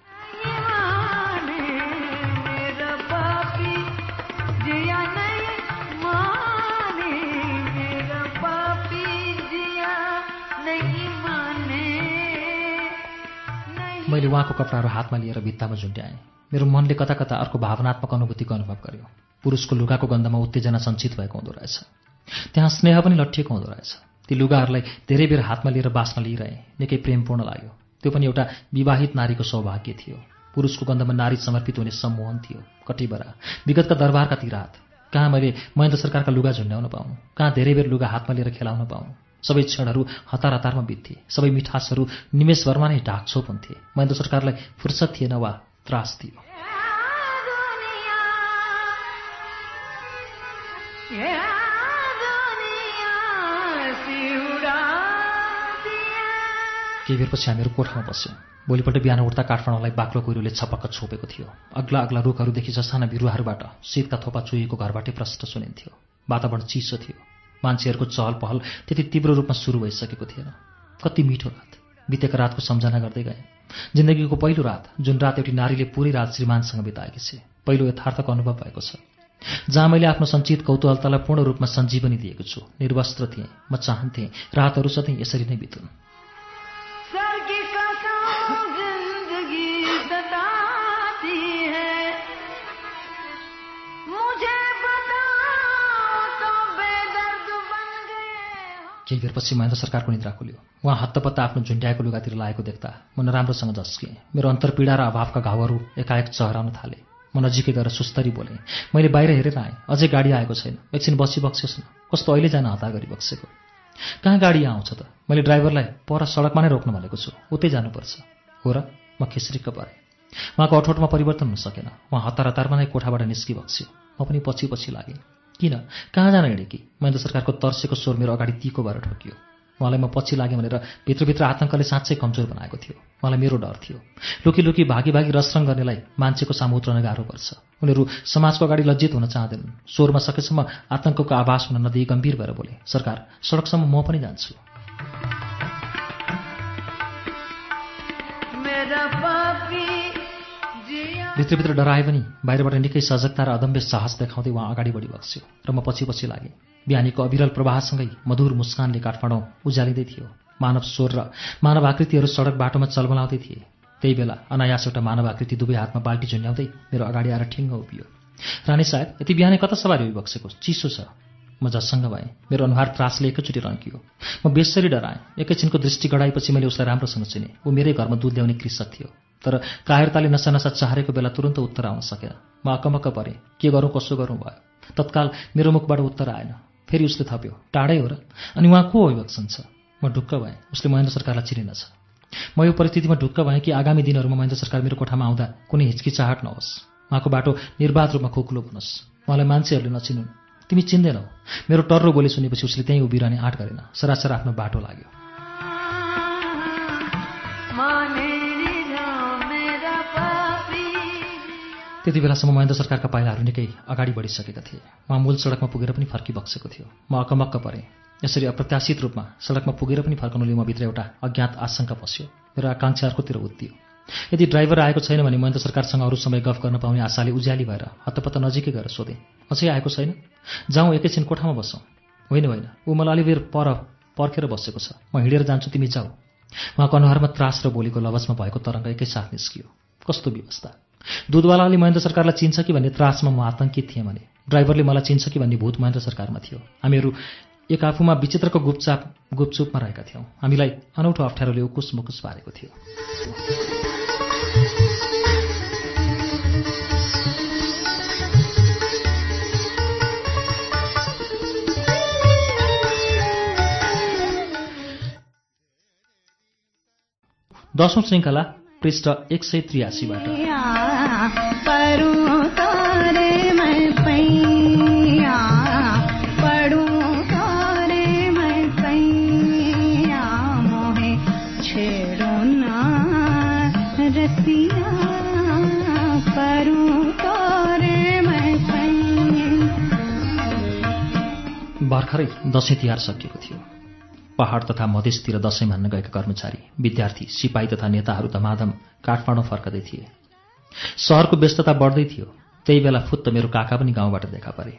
मैले उहाँको कपडाहरू हातमा लिएर भित्तामा झुन्ड्याएँ। मेरो मनले कता कता अर्को भावनात्मक अनुभूतिको अनुभव गर्यो। पुरुषको लुगाको गन्धमा उत्तेजना सञ्चित भएको हुँदो रहेछ। त्यहाँ स्नेह पनि लट्ठिएको हुँदो रहेछ। ती लुगाहरूलाई धेरै बेर हातमा लिएर बाँच्न लिइरहे। निकै प्रेमपूर्ण लाग्यो। त्यो पनि एउटा विवाहित नारीको सौभाग्य थियो। पुरुषको गन्धमा नारी समर्पित हुने सम्मोहन थियो। कटिबरा विगतका दरबारका ती रात। कहाँ मैले महेन्द्र सरकारका लुगा झुन्ड्याउन पाउनु कहाँ धेरै बेर लुगा हातमा लिएर खेलाउन पाउनु सबै क्षणहरू हतार हतारमा बित्थे। सबै मिठासहरू निमेषभरमा नै ढाकछोप हुन्थे। महेन्द्र सरकारलाई फुर्सद थिएन वा त्रास थियो केही बेरपछि हामीहरू कोठामा बस्यौँ। भोलिपल्ट बिहान उठ्दा काठमाडौँलाई बाक्लो कुहिरोले छपक्क छोपेको थियो। अग्ला अग्ला रुखहरूदेखि ससाना बिरुवाहरूबाट शीतका थोपा चुहिएको घरबाटै प्रष्ट सुनिन्थ्यो। वातावरण चिसो थियो। मान्छेहरूको चहल पहल त्यति तीव्र रूपमा सुरु भइसकेको थिएन। कति मिठो रात। बितेको रातको सम्झना गर्दै गएँ। जिन्दगीको पहिलो रात जुन रात एउटी नारीले पुरै रात श्रीमानसँग बिताएकी छे पहिलो यथार्थको अनुभव भएको छ। जहाँ मैले आफ्नो सञ्चित कौतूहलतालाई पूर्ण रूपमा सञ्जीवनी दिएको छु निर्वस्त्र थिएँ म चाहन्थेँ रातहरू सधैँ यसरी नै बितुन्। केही बेरपछि महेन्द्र सरकारको निद्रा खुल्यो। उहाँ हत्तपत्त आफ्नो झुन्ड्याएको लुगातिर लागेको देख्दा म नराम्रोसँग झस्केँ। मेरो अन्तर्पीडा र अभावका घाउहरू एकाएक चहराउन थाले। म नजिकै गएर सुस्तरी बोलेँ मैले बाहिर हेरेर आएँ। अझै गाडी आएको छैन। एकछिन बसी बक्सियोस् न। कस्तो अहिले जान हतार गरी बक्सेको। कहाँ गाडी आउँछ त? मैले ड्राइभरलाई पर सडकमा नै रोक्नु भनेको छु। उतै जानुपर्छ। हो र? म खिस्रिक्क परेँ उहाँको अठोटमा परिवर्तन हुन सकेन। उहाँ हतार हतारमा नै कोठाबाट निस्कि बक्स्यो म पनि पछि पछि लागेँ। किन? कहाँ जान हिँडेँ कि? महेन्द्र सरकारको तर्सेको स्वर मेरो अगाडि तिको भएर ठोकियो। उहाँलाई म पछि लागेँ भनेर भित्रभित्र आतङ्कले साँच्चै कमजोर बनाएको थियो। उहाँलाई मेरो डर थियो। लुकी लुकी भागी भागी रसरङ गर्नेलाई मान्छेको सामु उत्रन गाह्रो पर्छ। उनीहरू समाजको अगाडि लज्जित हुन चाहँदैनन्। स्वरमा सकेसम्म आतङ्कको आभास हुन नदिई गम्भीर भएर बोले सरकार सडकसम्म म पनि जान्छु। भित्रभित्र डराए पनि बाहिरबाट निकै सजगता र अदम्य साहस देखाउँदै उहाँ अगाडि बढी बक्स्यो र म पछि पछि लागेँ। बिहानीको अविरल प्रवाहसँगै मधुर मुस्कानले काठमाडौँ उज्यालिँदै थियो। मानव स्वर र मानव आकृतिहरू सडक बाटोमा चलबलाउँदै थिए। त्यही बेला अनायास एउटा मानव आकृति दुवै हातमा बाल्टी झुन्ड्याउँदै मेरो अगाडि आएर ठिङ्ग उभियो। रानी साहेब यति बिहानै कता सवारी बक्सेको चिसो छ। म झस्सङ्ग भएँ। मेरो अनुहार त्रासले एकैचोटि रन्कियो। म बेसरी डराएँ। एकैछिनको दृष्टि गढाएपछि मैले उसलाई राम्रोसँग चिनेँ। ऊ मेरै घरमा दुध ल्याउने कृषक थियो। तर कायरताले नसा नसा चाहेको बेला तुरन्त उत्तर आउन सकेन म अकमक्क परेँ। के गरौँ कसो गरौँ? भयो। तत्काल मेरो मुखबाट उत्तर आएन। फेरि उसले थप्यो। टाढै हो र? अनि उहाँ को अभिभाषण छ म ढुक्क भएँ। उसले महेन्द्र सरकारलाई चिनेनछ म यो परिस्थितिमा ढुक्क भएँ कि आगामी दिनहरूमा महेन्द्र सरकार मेरो कोठामा आउँदा कुनै हिचकिचाहट नहोस्। उहाँको बाटो निर्वाध रूपमा खुकुलो बनोस् उहाँलाई मान्छेहरूले नचिनुन्। तिमी चिन्दैनौ मेरो टर्रो बोली सुनेपछि उसले त्यहीँ उभिरहने आँट गरेन। सरासर आफ्नो बाटो लाग्यो। त्यति बेलासम्म महेन्द्र सरकारका पाइलाहरू निकै अगाडि बढिसकेका थिए। उहाँ मूल सडकमा पुगेर पनि फर्किबक्सेको थियो। म अकमक्क परेँ। यसरी अप्रत्याशित रूपमा सडकमा पुगेर पनि फर्कनुले म भित्र एउटा अज्ञात आशंका पस्यो। मेरो आकाङ्क्षा अर्कोतिर उत्तियो। यदि ड्राइभर आएको छैन भने महेन्द्र सरकारसँग अरू समय गफ गर्न पाउने आशाले उज्याली भएर हत्तपत्त नजिकै गएर सोधेँ अझै आएको छैन? जाउँ एकैछिन कोठामा बसौँ। होइन होइन ऊ मलाई अलिबेर पर पर्खेर बसेको छ। म हिँडेर जान्छु तिमी जाऊ। उहाँको अनुहारमा त्रास र बोलीको लवजमा भएको तरङ्ग एकैसाथ निस्कियो। कस्तो व्यवस्था? दुधवालाले महेन्द्र सरकारलाई चिन्छ कि भन्ने त्रासमा म आतङ्कित थिएँ भने? ड्राइभरले मलाई चिन्छ कि भन्ने भूत महेन्द्र सरकारमा थियो। हामीहरू एक आफूमा विचित्रको गुपचाप गुपचुपमा रहेका थियौँ। हामीलाई अनौठो अप्ठ्यारोले उकुस मुकुस पारेको थियो। दशौं श्रृङ्खला पृष्ठ एक सय त्रियासीबाट भर्खरै दसैँ तिहार सकिएको थियो। पहाड तथा मधेसतिर दसैँ मान्न गएका कर्मचारी विद्यार्थी सिपाही तथा नेताहरू धमाधम काठमाडौँ फर्कदै थिए। सहरको व्यस्तता बढ्दै थियो। त्यही बेला फुत्त मेरो काका पनि गाउँबाट देखा परे।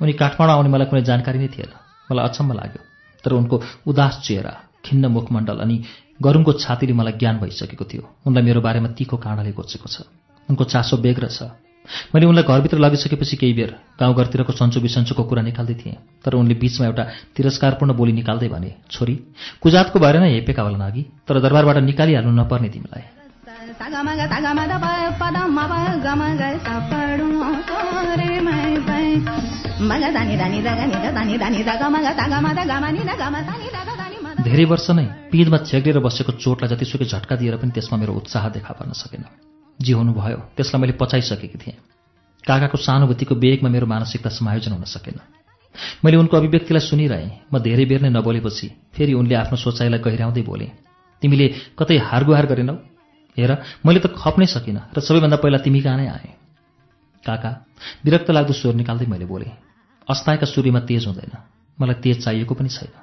उनी काठमाडौँ आउने मलाई कुनै जानकारी नै थिएन। मलाई अचम्म लाग्यो। तर उनको उदास चेहरा खिन्न मुखमण्डल अनि गरुङको छातीले मलाई ज्ञान भइसकेको थियो। उनलाई मेरो बारेमा तिखो काँडाले गोचेको छ। उनको चासो बेग्र छ। मैले उनलाई घरभित्र लगिसकेपछि केही बेर गाउँघरतिरको सन्चो बिसन्चोको कुरा निकाल्दै थिएँ। तर उनले बीचमा एउटा तिरस्कारपूर्ण बोली निकाल्दै भने छोरी कुजातको नै हेपेका होला नागि तर दरबारबाट निकालिहाल्नु नपर्ने तिमीलाई। धेरै वर्ष नै पिँधमा छेक्रिएर बसेको चोटलाई जतिसुकै झट्का दिएर पनि त्यसमा मेरो उत्साह देखा पर्न सकेन। जे हुनुभयो। त्यसलाई मैले पचाइसकेकी थिएँ। काकाको सानुभूतिको वेगमा मेरो मानसिकता समायोजन हुन सकेन। मैले उनको अभिव्यक्तिलाई सुनिरहेँ। म धेरै बेर नै नबोलेपछि फेरि उनले आफ्नो सोचाइलाई गहिराउँदै बोले तिमीले कतै हारगुहार गरेनौ? हेर मैले त खप्नै सकिनँ र सबैभन्दा पहिला तिमी कहाँ नै आएँ? काका विरक्त लाग्दो स्वर निकाल्दै मैले बोलेँ अस्ताएका सूर्यमा तेज हुँदैन। मलाई तेज चाहिएको पनि छैन।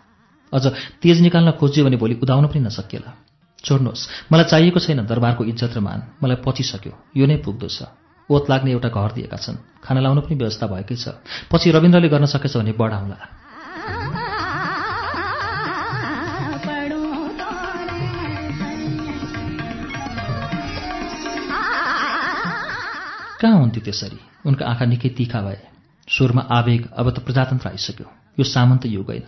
अझ तेज निकाल्न खोजियो भने भोलि उदाउन पनि नसकिएला। छोड्नुहोस् मलाई चाहिएको छैन दरबारको इज्जत र मान। मलाई पचिसक्यो। यो नै पुग्दो छ। ओत लाग्ने एउटा घर दिएका छन्। खाना लाउनु पनि व्यवस्था भएकै छ। पछि रविन्द्रले गर्न सकेछ भने बढाउँला। कहाँ हुन्थ्यो त्यसरी? उनका आँखा निकै तिखा भए। स्वरमा आवेग अब त प्रजातन्त्र आइसक्यो। यो सामन्त युग होइन।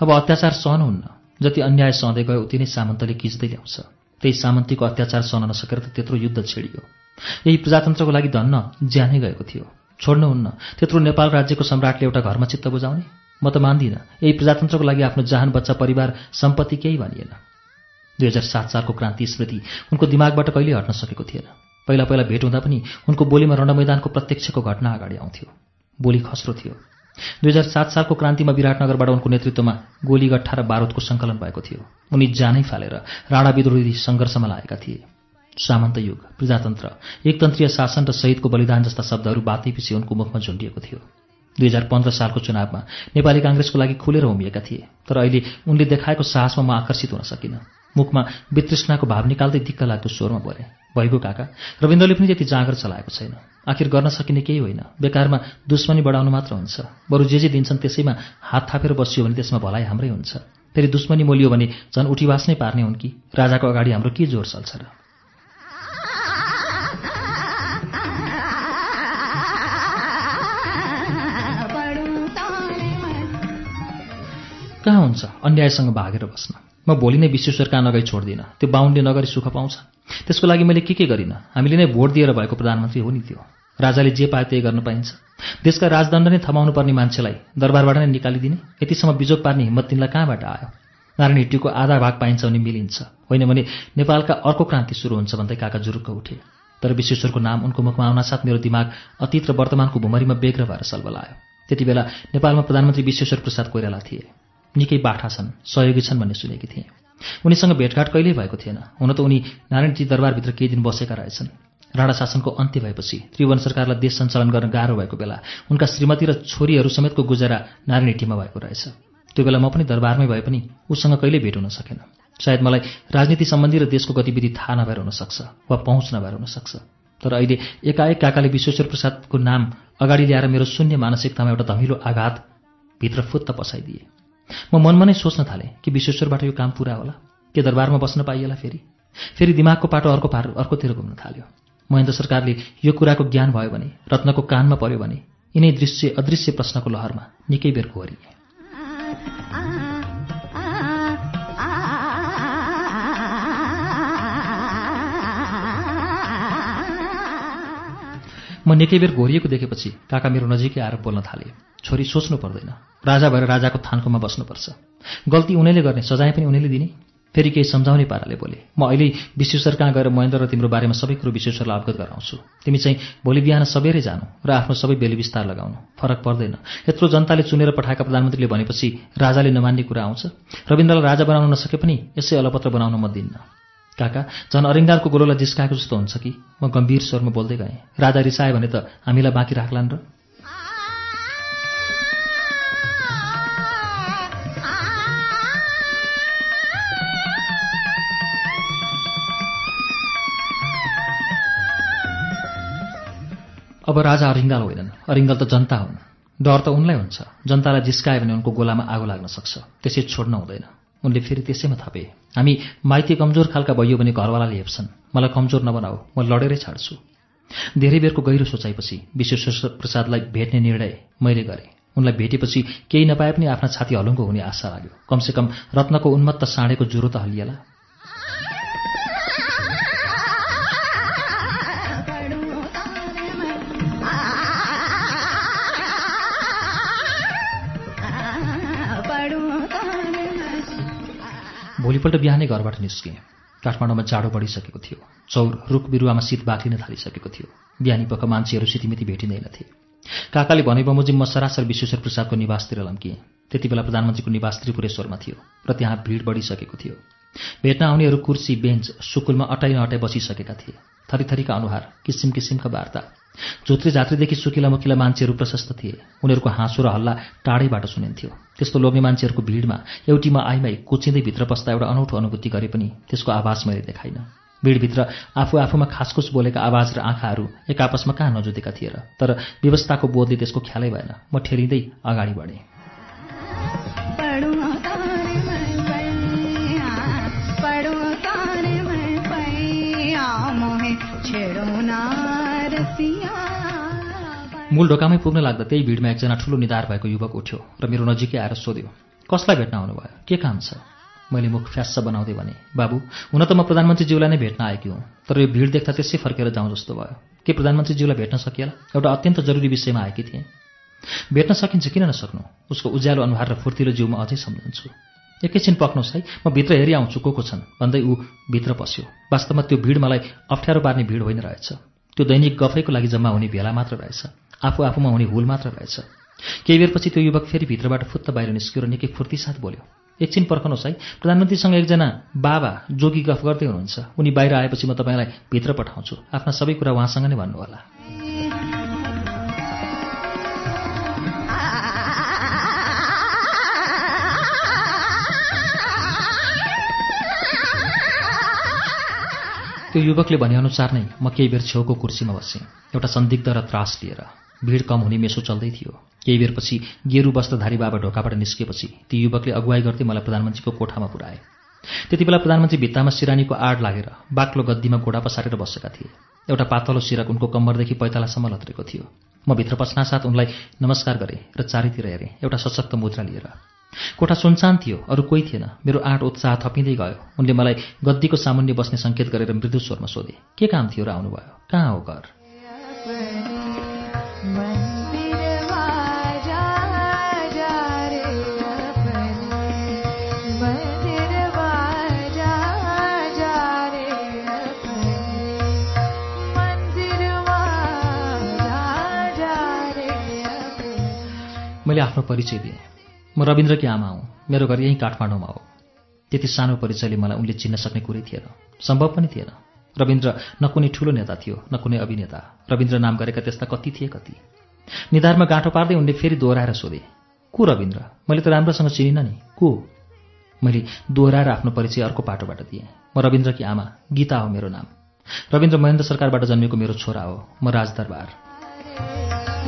अब अत्याचार सहन हुन्न। जति अन्याय सहँदै गयो उति नै सामन्तले किच्दै ल्याउँछ। त्यही सामन्तीको अत्याचार सहन नसकेर त त्यत्रो युद्ध छेडियो। यही प्रजातन्त्रको लागि धन्न ज्यानै गएको थियो। छोड्नुहुन्न त्यत्रो नेपाल राज्यको सम्राटले एउटा घरमा चित्त बुझाउने? म त मान्दिनँ यही प्रजातन्त्रको लागि आफ्नो जहान बच्चा परिवार सम्पत्ति केही भनिएन। दुई हजार सात सालको क्रान्ति स्मृति उनको दिमागबाट कहिल्यै हट्न सकेको थिएन। पहिला पहिला भेट हुँदा पनि उनको बोलीमा रणमैदानको प्रत्यक्षको घटना अगाडि आउँथ्यो। बोली खस्रो थियो। दुई हजार सात सालको क्रान्तिमा विराटनगरबाट उनको नेतृत्वमा गोलीगट्ठा र बारुदको सङ्कलन भएको थियो। उनी जानै फालेर राणा विद्रोही सङ्घर्षमा लागेका थिए। सामन्त युग प्रजातन्त्र एकतन्त्रीय शासन र शहीदको बलिदान जस्ता शब्दहरू बातैपछि उनको मुखमा झुन्डिएको थियो। दुई हजार पन्ध्र सालको चुनावमा नेपाली काङ्ग्रेसको लागि खुलेर उभिएका थिए तर अहिले उनले देखाएको साहसमा म आकर्षित हुन सकिनँ। मुखमा वितृष्णाको भाव निकाल्दै दिक्क लाग्दो स्वरमा बोले भइगयो काका रविन्द्रले पनि त्यति जाँगर चलाएको छैन। आखिर गर्न सकिने केही होइन। बेकारमा दुश्मनी बढाउनु मात्र हुन्छ। बरु जे जे दिन्छन् त्यसैमा हात थापेर बसियो भने त्यसमा भलाइ हाम्रै हुन्छ। फेरि दुश्मनी मोलियो भने झन् उठीवास नै पार्ने हुन् कि? राजाको अगाडि हाम्रो के जोर चल्छ र? कहाँ हुन्छ? अन्यायसँग भागेर बस्न। म भोलि नै विश्वेश्वर कहाँ नगई छोड्दिनँ। त्यो बाहुनले नगरी सुख पाउँछ। त्यसको लागि मैले के के गरिनँ? हामीले नै भोट दिएर भएको प्रधानमन्त्री हो नि त्यो। राजाले जे पाए त्यही गर्न पाइन्छ। देशका राजदण्ड नै थमाउनु पर्ने मान्छेलाई दरबारबाट नै निकालिदिने यतिसम्म बिजोग पार्ने हिम्मत तिनलाई कहाँबाट आयो? नारायण हिट्टीको आधा भाग पाइन्छ भने मिलिन्छ। होइन भने नेपालका अर्को क्रान्ति सुरु हुन्छ भन्दै काका जुरुक्क उठे। तर विश्वेश्वरको नाम उनको मुखमा आउनासाथ मेरो दिमाग अतीत र वर्तमानको भुमरीमा बेग्र भएर सल्बलायो। त्यति बेला नेपालमा प्रधानमन्त्री विश्वेश्वर प्रसाद कोइराला थिए। निकै बाठा छन् सहयोगी छन् भन्ने सुनेकी थिएँ। उनीसँग भेटघाट कहिल्यै भएको थिएन। हुन त उनी नारायणजी दरबारभित्र केही दिन बसेका रहेछन्। राणा शासनको अन्त्य भएपछि त्रिभुवन सरकारलाई देश सञ्चालन गर्न गाह्रो भएको बेला उनका श्रीमती र छोरीहरू समेतको गुजारा नारायण हिट्टीमा भएको रहेछ। त्यो बेला म पनि दरबारमै भए पनि उसँग कहिल्यै भेट हुन सकेन। सायद मलाई राजनीति सम्बन्धी र देशको गतिविधि थाहा नभएर हुनसक्छ वा पहुँच नभएर हुनसक्छ। तर अहिले एकाएक काकाले विश्वेश्वर प्रसादको नाम अगाडि ल्याएर मेरो शून्य मानसिकतामा एउटा धमिलो आघात भित्र फुत्त पसाइदिए। म मनमा नै सोच्न थालेँ कि विश्वेश्वरबाट यो काम पुरा होला के दरबारमा बस्न पाइएला फेरि। फेरि दिमागको पाटो अर्को पार अर्कोतिर घुम्न थाल्यो। महेन्द्र सरकारले यो कुराको ज्ञान भयो भने रत्नको कानमा पर्यो भने यिनै दृश्य अदृश्य प्रश्नको लहरमा निकै बेर घोरिए म निकै बेर घोरिएको देखेपछि काका मेरो नजिकै आएर बोल्न थाले। छोरी सोच्नु पर्दैन। राजा भएर राजाको थान्कोमा बस्नुपर्छ। गल्ती उनीले गर्ने सजाय पनि उनीले दिने। फेरि केही सम्झाउने पाराले बोले म अहिले विश्वेश्वर कहाँ गएर महेन्द्र र तिम्रो बारेमा सबै कुरो विश्वेश्वरलाई अवगत गराउँछु। तिमी चाहिँ भोलि बिहान सबेरै जानु र आफ्नो सबै बेली विस्तार लगाउनु। फरक पर्दैन। यत्रो जनताले चुनेर पठाएका प्रधानमन्त्रीले भनेपछि राजाले नमान्ने कुरा आउँछ। रविन्द्रलाई राजा बनाउन नसके पनि यसै अलपत्र बनाउन म दिन्न। काका झन् अरिङ्गारको गोलोलाई जिस्काएको जस्तो हुन्छ कि? म गम्भीर स्वरमा बोल्दै गएँ। राजा रिसायो भने त हामीलाई बाँकी राख्लान् र? अब राजा अरिङ्गाल होइनन्। अरिङ्गल त जनता हुन्। डर त उनलाई हुन्छ। जनतालाई जिस्कायो भने उनको गोलामा आगो लाग्न सक्छ। त्यसै छोड्न हुँदैन। उनले फेरि त्यसैमा थपे हामी माइती कमजोर खालका भइयो भने घरवालाले हेप्छन्। मलाई कमजोर नबनाऊ म लडेरै छाड्छु धेरै बेरको गहिरो सोचाइपछि विश्वेश्वर प्रसादलाई भेट्ने निर्णय मैले गरेँ। उनलाई भेटेपछि केही नपाए पनि आफ्ना छाती हलुङ्गो हुने आशा लाग्यो। कमसेकम रत्नको उन्मत्त साँडेको ज्वरो त हल्लिएला। भोलिपल्ट बिहानै घरबाट निस्केँ। काठमाडौँमा जाडो बढिसकेको थियो। चौर रुख बिरुवामा शीत बाक्लिन थालिसकेको थियो। बिहानी पख मान्छेहरू सितिमिति भेटिँदैनथे काकाले भने बमोजिम म सरासर विश्वेश्वर प्रसादको निवासतिर लम्किएँ। त्यति बेला प्रधानमन्त्रीको निवास त्रिपुरेश्वरमा थियो। र त्यहाँ भिड बढिसकेको थियो। भेट्न आउनेहरू कुर्सी बेन्च सुकुलमा अटाइ नअटाइ बसिसकेका थिए। थरीथरीका अनुहार किसिम किसिमका वार्ता। झोत्रे झात्रीदेखि सुकिला मुकिला मान्छेहरू प्रशस्त थिए। उनीहरूको हाँसो र हल्ला टाढैबाट सुनिन्थ्यो। त्यस्तो लोग्ने मान्छेहरूको भिडमा एउटीमा आइमाई कोचिँदै भित्र पस्दा एउटा अनौठो अनुभूति गरे पनि त्यसको आभास मैले देखाइनँ। भिडभित्र आफू आफूमा खासखुस बोलेका आवाज र आँखाहरू एक आपसमा कहाँ नजुतेका थिए र तर व्यवस्थाको बोधले त्यसको ख्यालै भएन। म ठेलिँदै अगाडि बढेँ। मूल ढोकामै पुग्न लाग्दा त्यही भिडमा एकजना ठुलो निधार भएको युवक उठ्यो र मेरो नजिकै आएर सोध्यो कसलाई भेट्न आउनुभयो के काम छ? मैले मुख फ्यास्स बनाउँदै भने बाबु हुन त म प्रधानमन्त्रीज्यूलाई नै भेट्न आएकी हुँ तर यो भिड देख्दा त्यसै फर्केर जाउँ जस्तो भयो। के प्रधानमन्त्रीज्यूलाई भेट्न सकिएला? एउटा अत्यन्त जरुरी विषयमा आएकी थिएँ। भेट्न सकिन्छ किन नसक्नु? उसको उज्यालो अनुहार र फुर्तिलो जिउमा अझै सम्झन्छु। एकैछिन पक्नुहोस् है म भित्र हेरि आउँछु को को छन्? भन्दै ऊ भित्र पस्यो। वास्तवमा त्यो भिड मलाई अप्ठ्यारो पार्ने भिड होइन रहेछ। त्यो दैनिक गफैको लागि जम्मा हुने भेला मात्र रहेछ। आफू आफूमा हुने हुल मात्र रहेछ। केही बेरपछि त्यो युवक फेरि भित्रबाट फुत्त बाहिर निस्क्यो र निकै फुर्तीसाथ बोल्यो। एकछिन पर्खनुहोस् है। प्रधानमन्त्रीसँग एकजना बाबा जोगी गफ गर्दै हुनुहुन्छ। उनी बाहिर आएपछि म तपाईँलाई भित्र पठाउँछु। आफ्ना सबै कुरा उहाँसँग नै भन्नुहोला। त्यो युवकले भनेअनुसार नै म केही बेर छेउको कुर्सीमा बसेँ। एउटा सन्दिग्ध र त्रास लिएर। भिड कम हुने मेसो चल्दै थियो। केही बेरपछि गेरु वस्त्रधारी बाबा ढोकाबाट निस्केपछि ती युवकले अगुवाई गर्दै मलाई प्रधानमन्त्रीको कोठामा पुऱ्याए। त्यति बेला प्रधानमन्त्री भित्तामा सिरानीको आड लागेर बाक्लो गद्दीमा घोडा पसारेर बसेका थिए। एउटा पातलो सिरक उनको कम्मरदेखि पैतालासम्म लत्रेको थियो। म भित्र पस्नासाथ उनलाई नमस्कार गरेँ र चारैतिर हेरेँ एउटा सशक्त मुद्रा लिएर। कोठा सुनसान थियो अरू कोही थिएन। मेरो आँट उत्साह थपिँदै गयो। उनले मलाई गद्दीको सामुन्य बस्ने सङ्केत गरेर मृदु स्वरमा सोधे के काम थियो र आउनुभयो? कहाँ हो घर? मैले आफ्नो परिचय दिएँ। म रविन्द्रकी आमा हुँ। मेरो घर यहीँ काठमाडौँमा हो। त्यति सानो परिचयले मलाई उनले चिन्न सक्ने कुरै थिएन। सम्भव पनि थिएन। रविन्द्र न कुनै ठुलो नेता थियो न कुनै अभिनेता। रविन्द्र नाम गरेका त्यस्ता कति थिए कति। निधारमा गाँठो पार्दै उनले फेरि दोहोऱ्याएर सोधे को रविन्द्र? मैले त राम्रोसँग चिनिनँ नि। को? मैले दोहोऱ्याएर आफ्नो परिचय अर्को पाटोबाट दिएँ। म रविन्द्रकी आमा गीता हो मेरो नाम। रविन्द्र महेन्द्र सरकारबाट जन्मेको मेरो छोरा हो। म राजदरबार।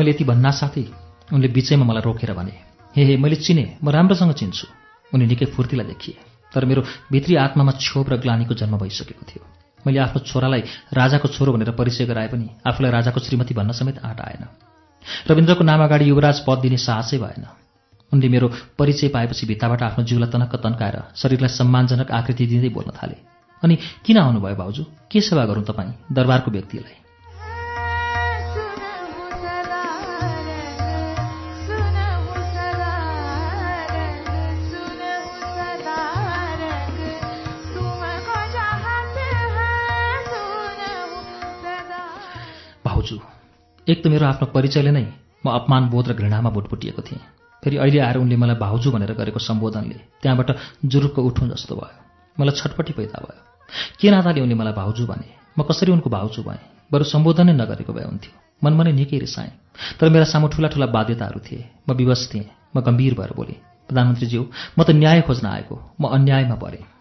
मैले यति भन्ना साथै उनले बिचैमा मलाई रोकेर भने हे हे मैले चिने म राम्रोसँग चिन्छु। उनी निकै फुर्तिला देखिए तर मेरो भित्री आत्मामा क्षोभ र ग्लानीको जन्म भइसकेको थियो। मैले आफ्नो छोरालाई राजाको छोरो भनेर परिचय गराए पनि आफूलाई राजाको श्रीमती भन्न समेत आँट आएन। रविन्द्रको नाम अगाडि युवराज पद दिने साहसै भएन। उनले मेरो परिचय पाएपछि भित्ताबाट आफ्नो जिउलाई तनक्क तन्काएर शरीरलाई सम्मानजनक आकृति दिँदै बोल्न थाले। अनि किन आउनुभयो भाउजू के सेवा गरौँ तपाईँ दरबारको व्यक्तिलाई? एक त मेरो आफ्नो परिचयले नै म अपमान बोध र घृणामा बुटबुटिएको थिएँ। फेरि अहिले आएर उनले मलाई भाउजू भनेर गरेको सम्बोधनले त्यहाँबाट जुरुक्क उठौँ जस्तो भयो। मलाई छटपट्टि पैदा भयो। के नाताले उनले मलाई भाउजू भने? म कसरी उनको भाउजू भएँ? बरु सम्बोधनै नगरेको भए हुन्थ्यो। मनमा नै निकै रिसाएँ। तर मेरा सामु ठुला ठुला बाध्यताहरू थिए। म विवश थिएँ। म गम्भीर भएर बोलेँ प्रधानमन्त्रीज्यू म त न्याय खोज्न आएको। म अन्यायमा परेँ।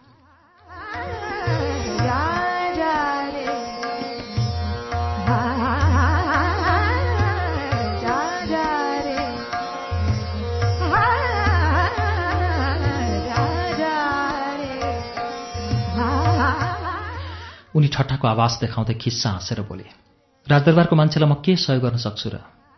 उनी ठट्टाको आवाज देखाउँदै खिस्सा हाँसेर बोले राजदरबारको मान्छेलाई म के सहयोग गर्न सक्छु र?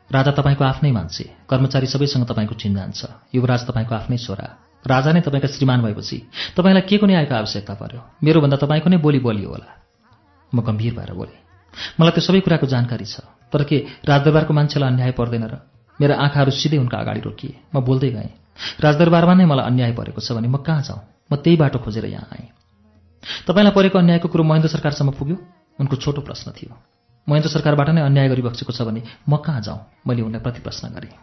राजा तपाईँको आफ्नै मान्छे कर्मचारी सबैसँग तपाईँको चिन्जान छ युवराज तपाईँको आफ्नै छोरा राजा नै तपाईँका श्रीमान भएपछि तपाईँलाई के को न्यायको आवश्यकता पर्यो? मेरोभन्दा तपाईँको नै बोली बोलियो होला। म गम्भीर भएर बोलेँ मलाई त्यो सबै कुराको जानकारी छ तर के राजदरबारको मान्छेलाई अन्याय पर्दैन र? मेरा आँखाहरू सिधै उनका अगाडि रोकिए। म बोल्दै गएँ राजदरबारमा नै मलाई अन्याय परेको छ भने म कहाँ जाउँ म त्यही बाटो खोजेर यहाँ आएँ। तपाईँलाई परेको अन्यायको कुरो महेन्द्र सरकारसम्म पुग्यो? उनको छोटो प्रश्न थियो। महेन्द्र सरकारबाट नै अन्याय गरिबक्सेको छ भने म कहाँ जाउँ? मैले उनलाई प्रति प्रश्न गरेँ।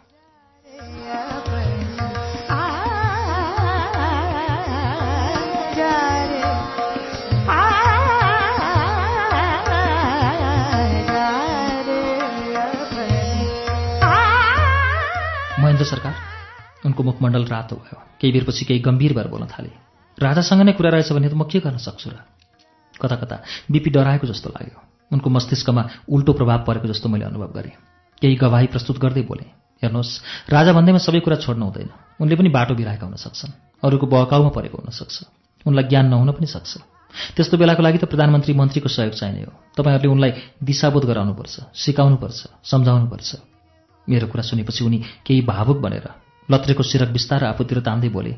महेन्द्र सरकार उनको मुखमण्डल रातो भयो। केही बेरपछि केही गम्भीर भएर बोल्न थाले। राजासँग नै कुरा रहेछ भने त म के गर्न सक्छु र? कता कता बिपी डराएको जस्तो लाग्यो। उनको मस्तिष्कमा उल्टो प्रभाव परेको जस्तो मैले अनुभव गरेँ। केही गवाही प्रस्तुत गर्दै बोलेँ हेर्नुहोस् राजा भन्दैमा सबै कुरा छोड्नु हुँदैन। उनले पनि बाटो बिराएका हुन सक्छन्। अरूको बहकाउमा परेको हुनसक्छ उनलाई ज्ञान नहुन पनि सक्छ। त्यस्तो बेलाको लागि त प्रधानमन्त्री मन्त्रीको सहयोग चाहिने हो। तपाईँहरूले उनलाई दिशाबोध गराउनुपर्छ सिकाउनुपर्छ सम्झाउनुपर्छ। मेरो कुरा सुनेपछि उनी केही भावुक बनेर लत्रेको सिरक बिस्तार आफूतिर तान्दै बोले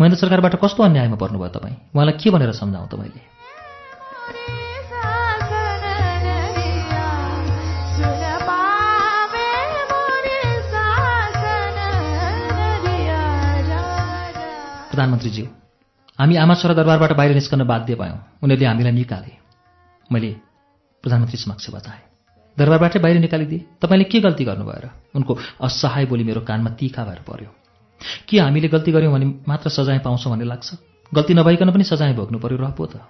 महेन्द्र सरकारबाट कस्तो अन्यायमा पर्नुभयो तपाईँ? उहाँलाई के भनेर सम्झाउँ जा जा प्रधानमन्त्रीज्यू हामी आमा छोरा दरबारबाट बाहिर निस्कन बाध्य भयौँ। उनीहरूले हामीलाई निकाले। मैले प्रधानमन्त्री समक्ष बताएँ। दरबारबाटै बाहिर निकालिदिए। तपाईँले के गल्ती गर्नुभयो र? उनको असहाय बोली मेरो कानमा तिखा भएर पर्यो। के हामीले गल्ती गऱ्यौँ भने मात्र सजाय पाउँछौँ भन्ने लाग्छ? गल्ती नभइकन पनि सजाय भोग्नु पर्यो र पो त।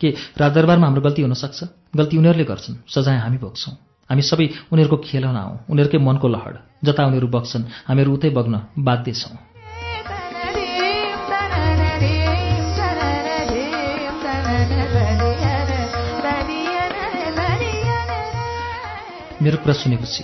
के राजदरबारमा हाम्रो गल्ती हुनसक्छ? गल्ती उनीहरूले गर्छन्। सजाय हामी भोग्छौँ। हामी सबै उनीहरूको खेलौना हौँ। उनीहरूकै मनको लहड जता उनीहरू बग्छन् हामीहरू उतै बग्न बाध्य छौँ। मेरो कुरा सुनेपछि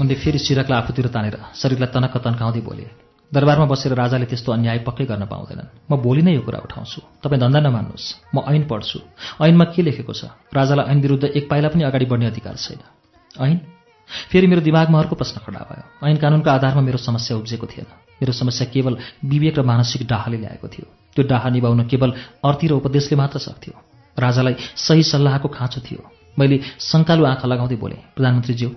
उनले फेरि सिरकलाई आफूतिर तानेर शरीरलाई तनक्क तन्काउँदै बोले दरबारमा बसेर राजाले त्यस्तो अन्याय पक्कै गर्न पाउँदैनन्। म भोलि नै यो कुरा उठाउँछु। तपाईँ धन्दा नमान्नुहोस्। म ऐन पढ्छु। ऐनमा के लेखेको छ? राजालाई ऐन विरुद्ध एक पाइला पनि अगाडि बढ्ने अधिकार छैन। ऐन? फेरि मेरो दिमागमा अर्को प्रश्न खडा भयो। ऐन कानुनको आधारमा मेरो समस्या उब्जेको थिएन। मेरो समस्या केवल विवेक र मानसिक डाहाले ल्याएको थियो। त्यो डाहा निभाउन केवल अर्थी र उपदेशले मात्र सक्थ्यो। राजालाई सही सल्लाहको खाँचो थियो। मैले शङ्कालु आँखा लगाउँदै बोलेँ प्रधानमन्त्रीज्यू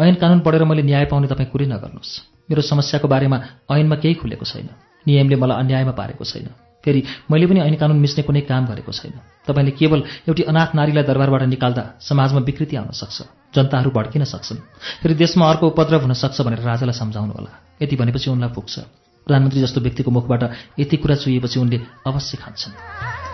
ऐन कानुन पढेर मैले न्याय पाउने तपाईँ कुरै नगर्नुहोस्। मेरो समस्याको बारेमा ऐनमा केही खुलेको छैन। नियमले मलाई अन्यायमा पारेको छैन। फेरि मैले पनि ऐन कानुन मिच्ने कुनै काम गरेको छैन। तपाईँले केवल एउटी अनाथ नारीलाई दरबारबाट निकाल्दा समाजमा विकृति आउन सक्छ जनताहरू भड्किन सक्छन्। फेरि देशमा अर्को उपद्रव हुन सक्छ भनेर राजालाई सम्झाउनु होला यति भनेपछि उनलाई पुग्छ। प्रधानमन्त्री जस्तो व्यक्तिको मुखबाट यति कुरा चुहिएपछि उनले अवश्य खान्छन्।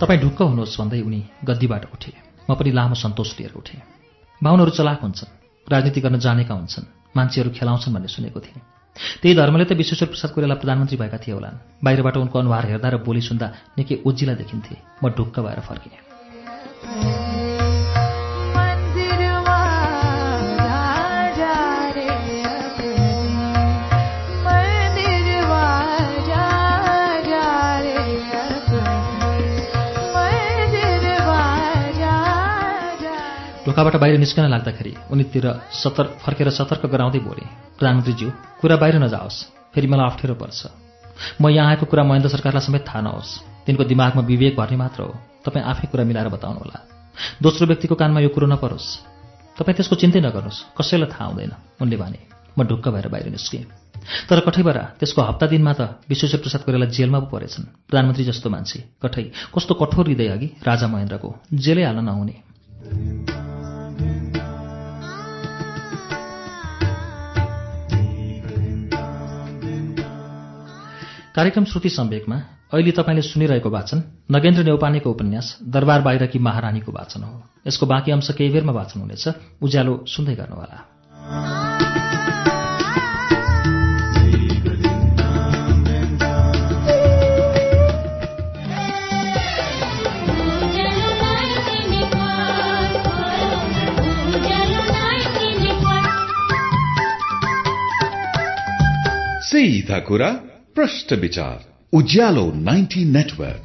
तपाईँ ढुक्क हुनुहोस् भन्दै उनी गद्दीबाट उठे। म पनि लामो सन्तोष लिएर उठेँ। बाहुनहरू चलाक हुन्छन् राजनीति गर्न जानेका हुन्छन् मान्छेहरू खेलाउँछन् भन्ने सुनेको थिएँ। त्यही धर्मले त विश्वेश्वर प्रसाद कोइराला प्रधानमन्त्री भएका थिए होलान्। बाहिरबाट उनको अनुहार हेर्दा र बोली सुन्दा निकै उज्जिला देखिन्थे। म ढुक्क भएर फर्किएँ ढोकाबाट बाहिर निस्कन लाग्दाखेरि उनीतिर सतर फर्केर सतर्क गराउँदै बोले प्रधानमन्त्रीज्यू कुरा बाहिर नजाओस् फेरि मलाई अप्ठ्यारो पर्छ। म यहाँ आएको कुरा महेन्द्र सरकारलाई समेत थाहा नहोस्। तिनको दिमागमा विवेक भर्ने मात्र हो। तपाईँ आफै कुरा मिलाएर बताउनुहोला। दोस्रो व्यक्तिको कानमा यो कुरो नपरोस्। तपाईँ त्यसको चिन्तै नगर्नुहोस्। कसैलाई थाहा हुँदैन। उनले भने म ढुक्क भएर बाहिर निस्केँ। तर कठैबरा त्यसको हप्ता दिनमा त विश्वेश्वर प्रसाद कोइराला जेलमा पो परेछन्। प्रधानमन्त्री जस्तो मान्छे। कठै कस्तो कठोर हृदय अघि राजा महेन्द्रको जेलै हाल्न नहुने। कार्यक्रम श्रुति सम्वेकमा अहिले तपाईँले सुनिरहेको वाचन नगेन्द्र नेौपानेको उपन्यास दरबार बाहिरकी महारानीको वाचन हो। यसको बाँकी अंश केही बेरमा वाचन हुनेछ। उज्यालो सुन्दै गर्नुहोला। सीधा कुरा प्रश्न विचार उज्यालो 90 नेटवर्क।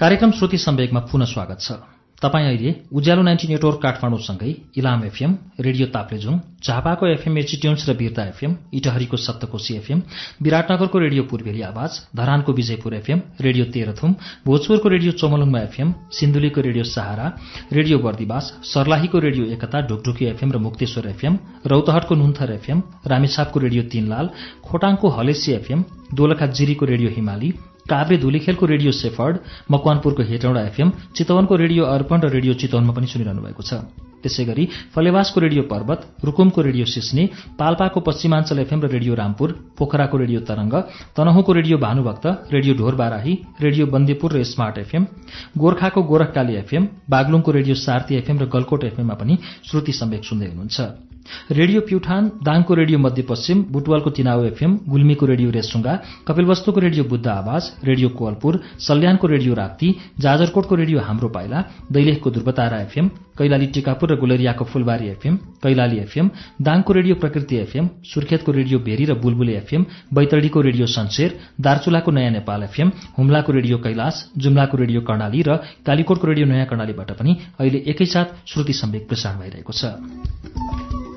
कार्यक्रम श्रुति सम्वेकमा पुनः स्वागत छ। तपाईँ अहिले उज्यालो नाइन्टी नेटवर्क काठमाडौँसँगै इलाम एफएम रेडियो ताप्लेजुङ झापाको एफएम एचिट्युन्स र बिर्ता एफएम इटहरीको सप्तकोशी एफएम विराटनगरको रेडियो पूर्वेली आवाज धरानको विजयपुर एफएम रेडियो तेह्रथुम भोजपुरको रेडियो चोमलुङमा एफएम सिन्धुलीको रेडियो सहारा रेडियो बर्दिवास सर्लाहीको रेडियो एकता ढुकढुकी एफएम र मुक्तेश्वर एफएम रौतहटको नुन्थर एफएम रामेछापको रेडियो तीनलाल खोटाङको हलेसी एफएम दोलखा जिरीको रेडियो हिमाली काभ्रे धुलीखेलको रेडियो सेफर्ड मकवानपुरको हेटौँडा एफएम चितवनको रेडियो अर्पण र रेडियो चितवनमा पनि सुनिरहनु भएको छ। त्यसै गरी फलेवासको रेडियो पर्वत रुकुमको रेडियो सिस्ने पाल्पाको पश्चिमाञ्चल एफएम र रेडियो रामपुर पोखराको radio Tarang तनहुँको radio Bhanubhakta radio Dhorbarahi radio Bandipur र स्मार्ट एफएम गोर्खाको गोरखकाली एफएम बागलुङको रेडियो सार्ती एफएम र गलकोट एफएममा पनि श्रुति सम्वेक सुन्दै हुनुहुन्छ। रेडियो प्युठान दाङको रेडियो मध्यपश्चिम बुटवालको तिनाउ एफएम गुल्मीको रेडियो रेसुङ्गा कपिलवस्तुको रेडियो बुद्ध आवाज रेडियो कोवलपुर सल्यानको रेडियो राप्ती जाजरकोटको रेडियो हाम्रो पाइला दैलेखको ध्रुवतारा एफएम कैलाली टिकापुर र गुलेरियाको फुलबारी एफएम कैलाली एफएम दाङको रेडियो प्रकृति एफएम सुर्खेतको रेडियो भेरी र बुलबुले एफएम बैतडीको रेडियो सन्सेर दार्चुलाको नयाँ नेपाल एफएम हुम्लाको रेडियो कैलाश जुम्लाको रेडियो कर्णाली र कालीकोटको रेडियो नयाँ कर्णालीबाट पनि अहिले एकैसाथ श्रुति सम्वेक प्रसारण भइरहेको छ।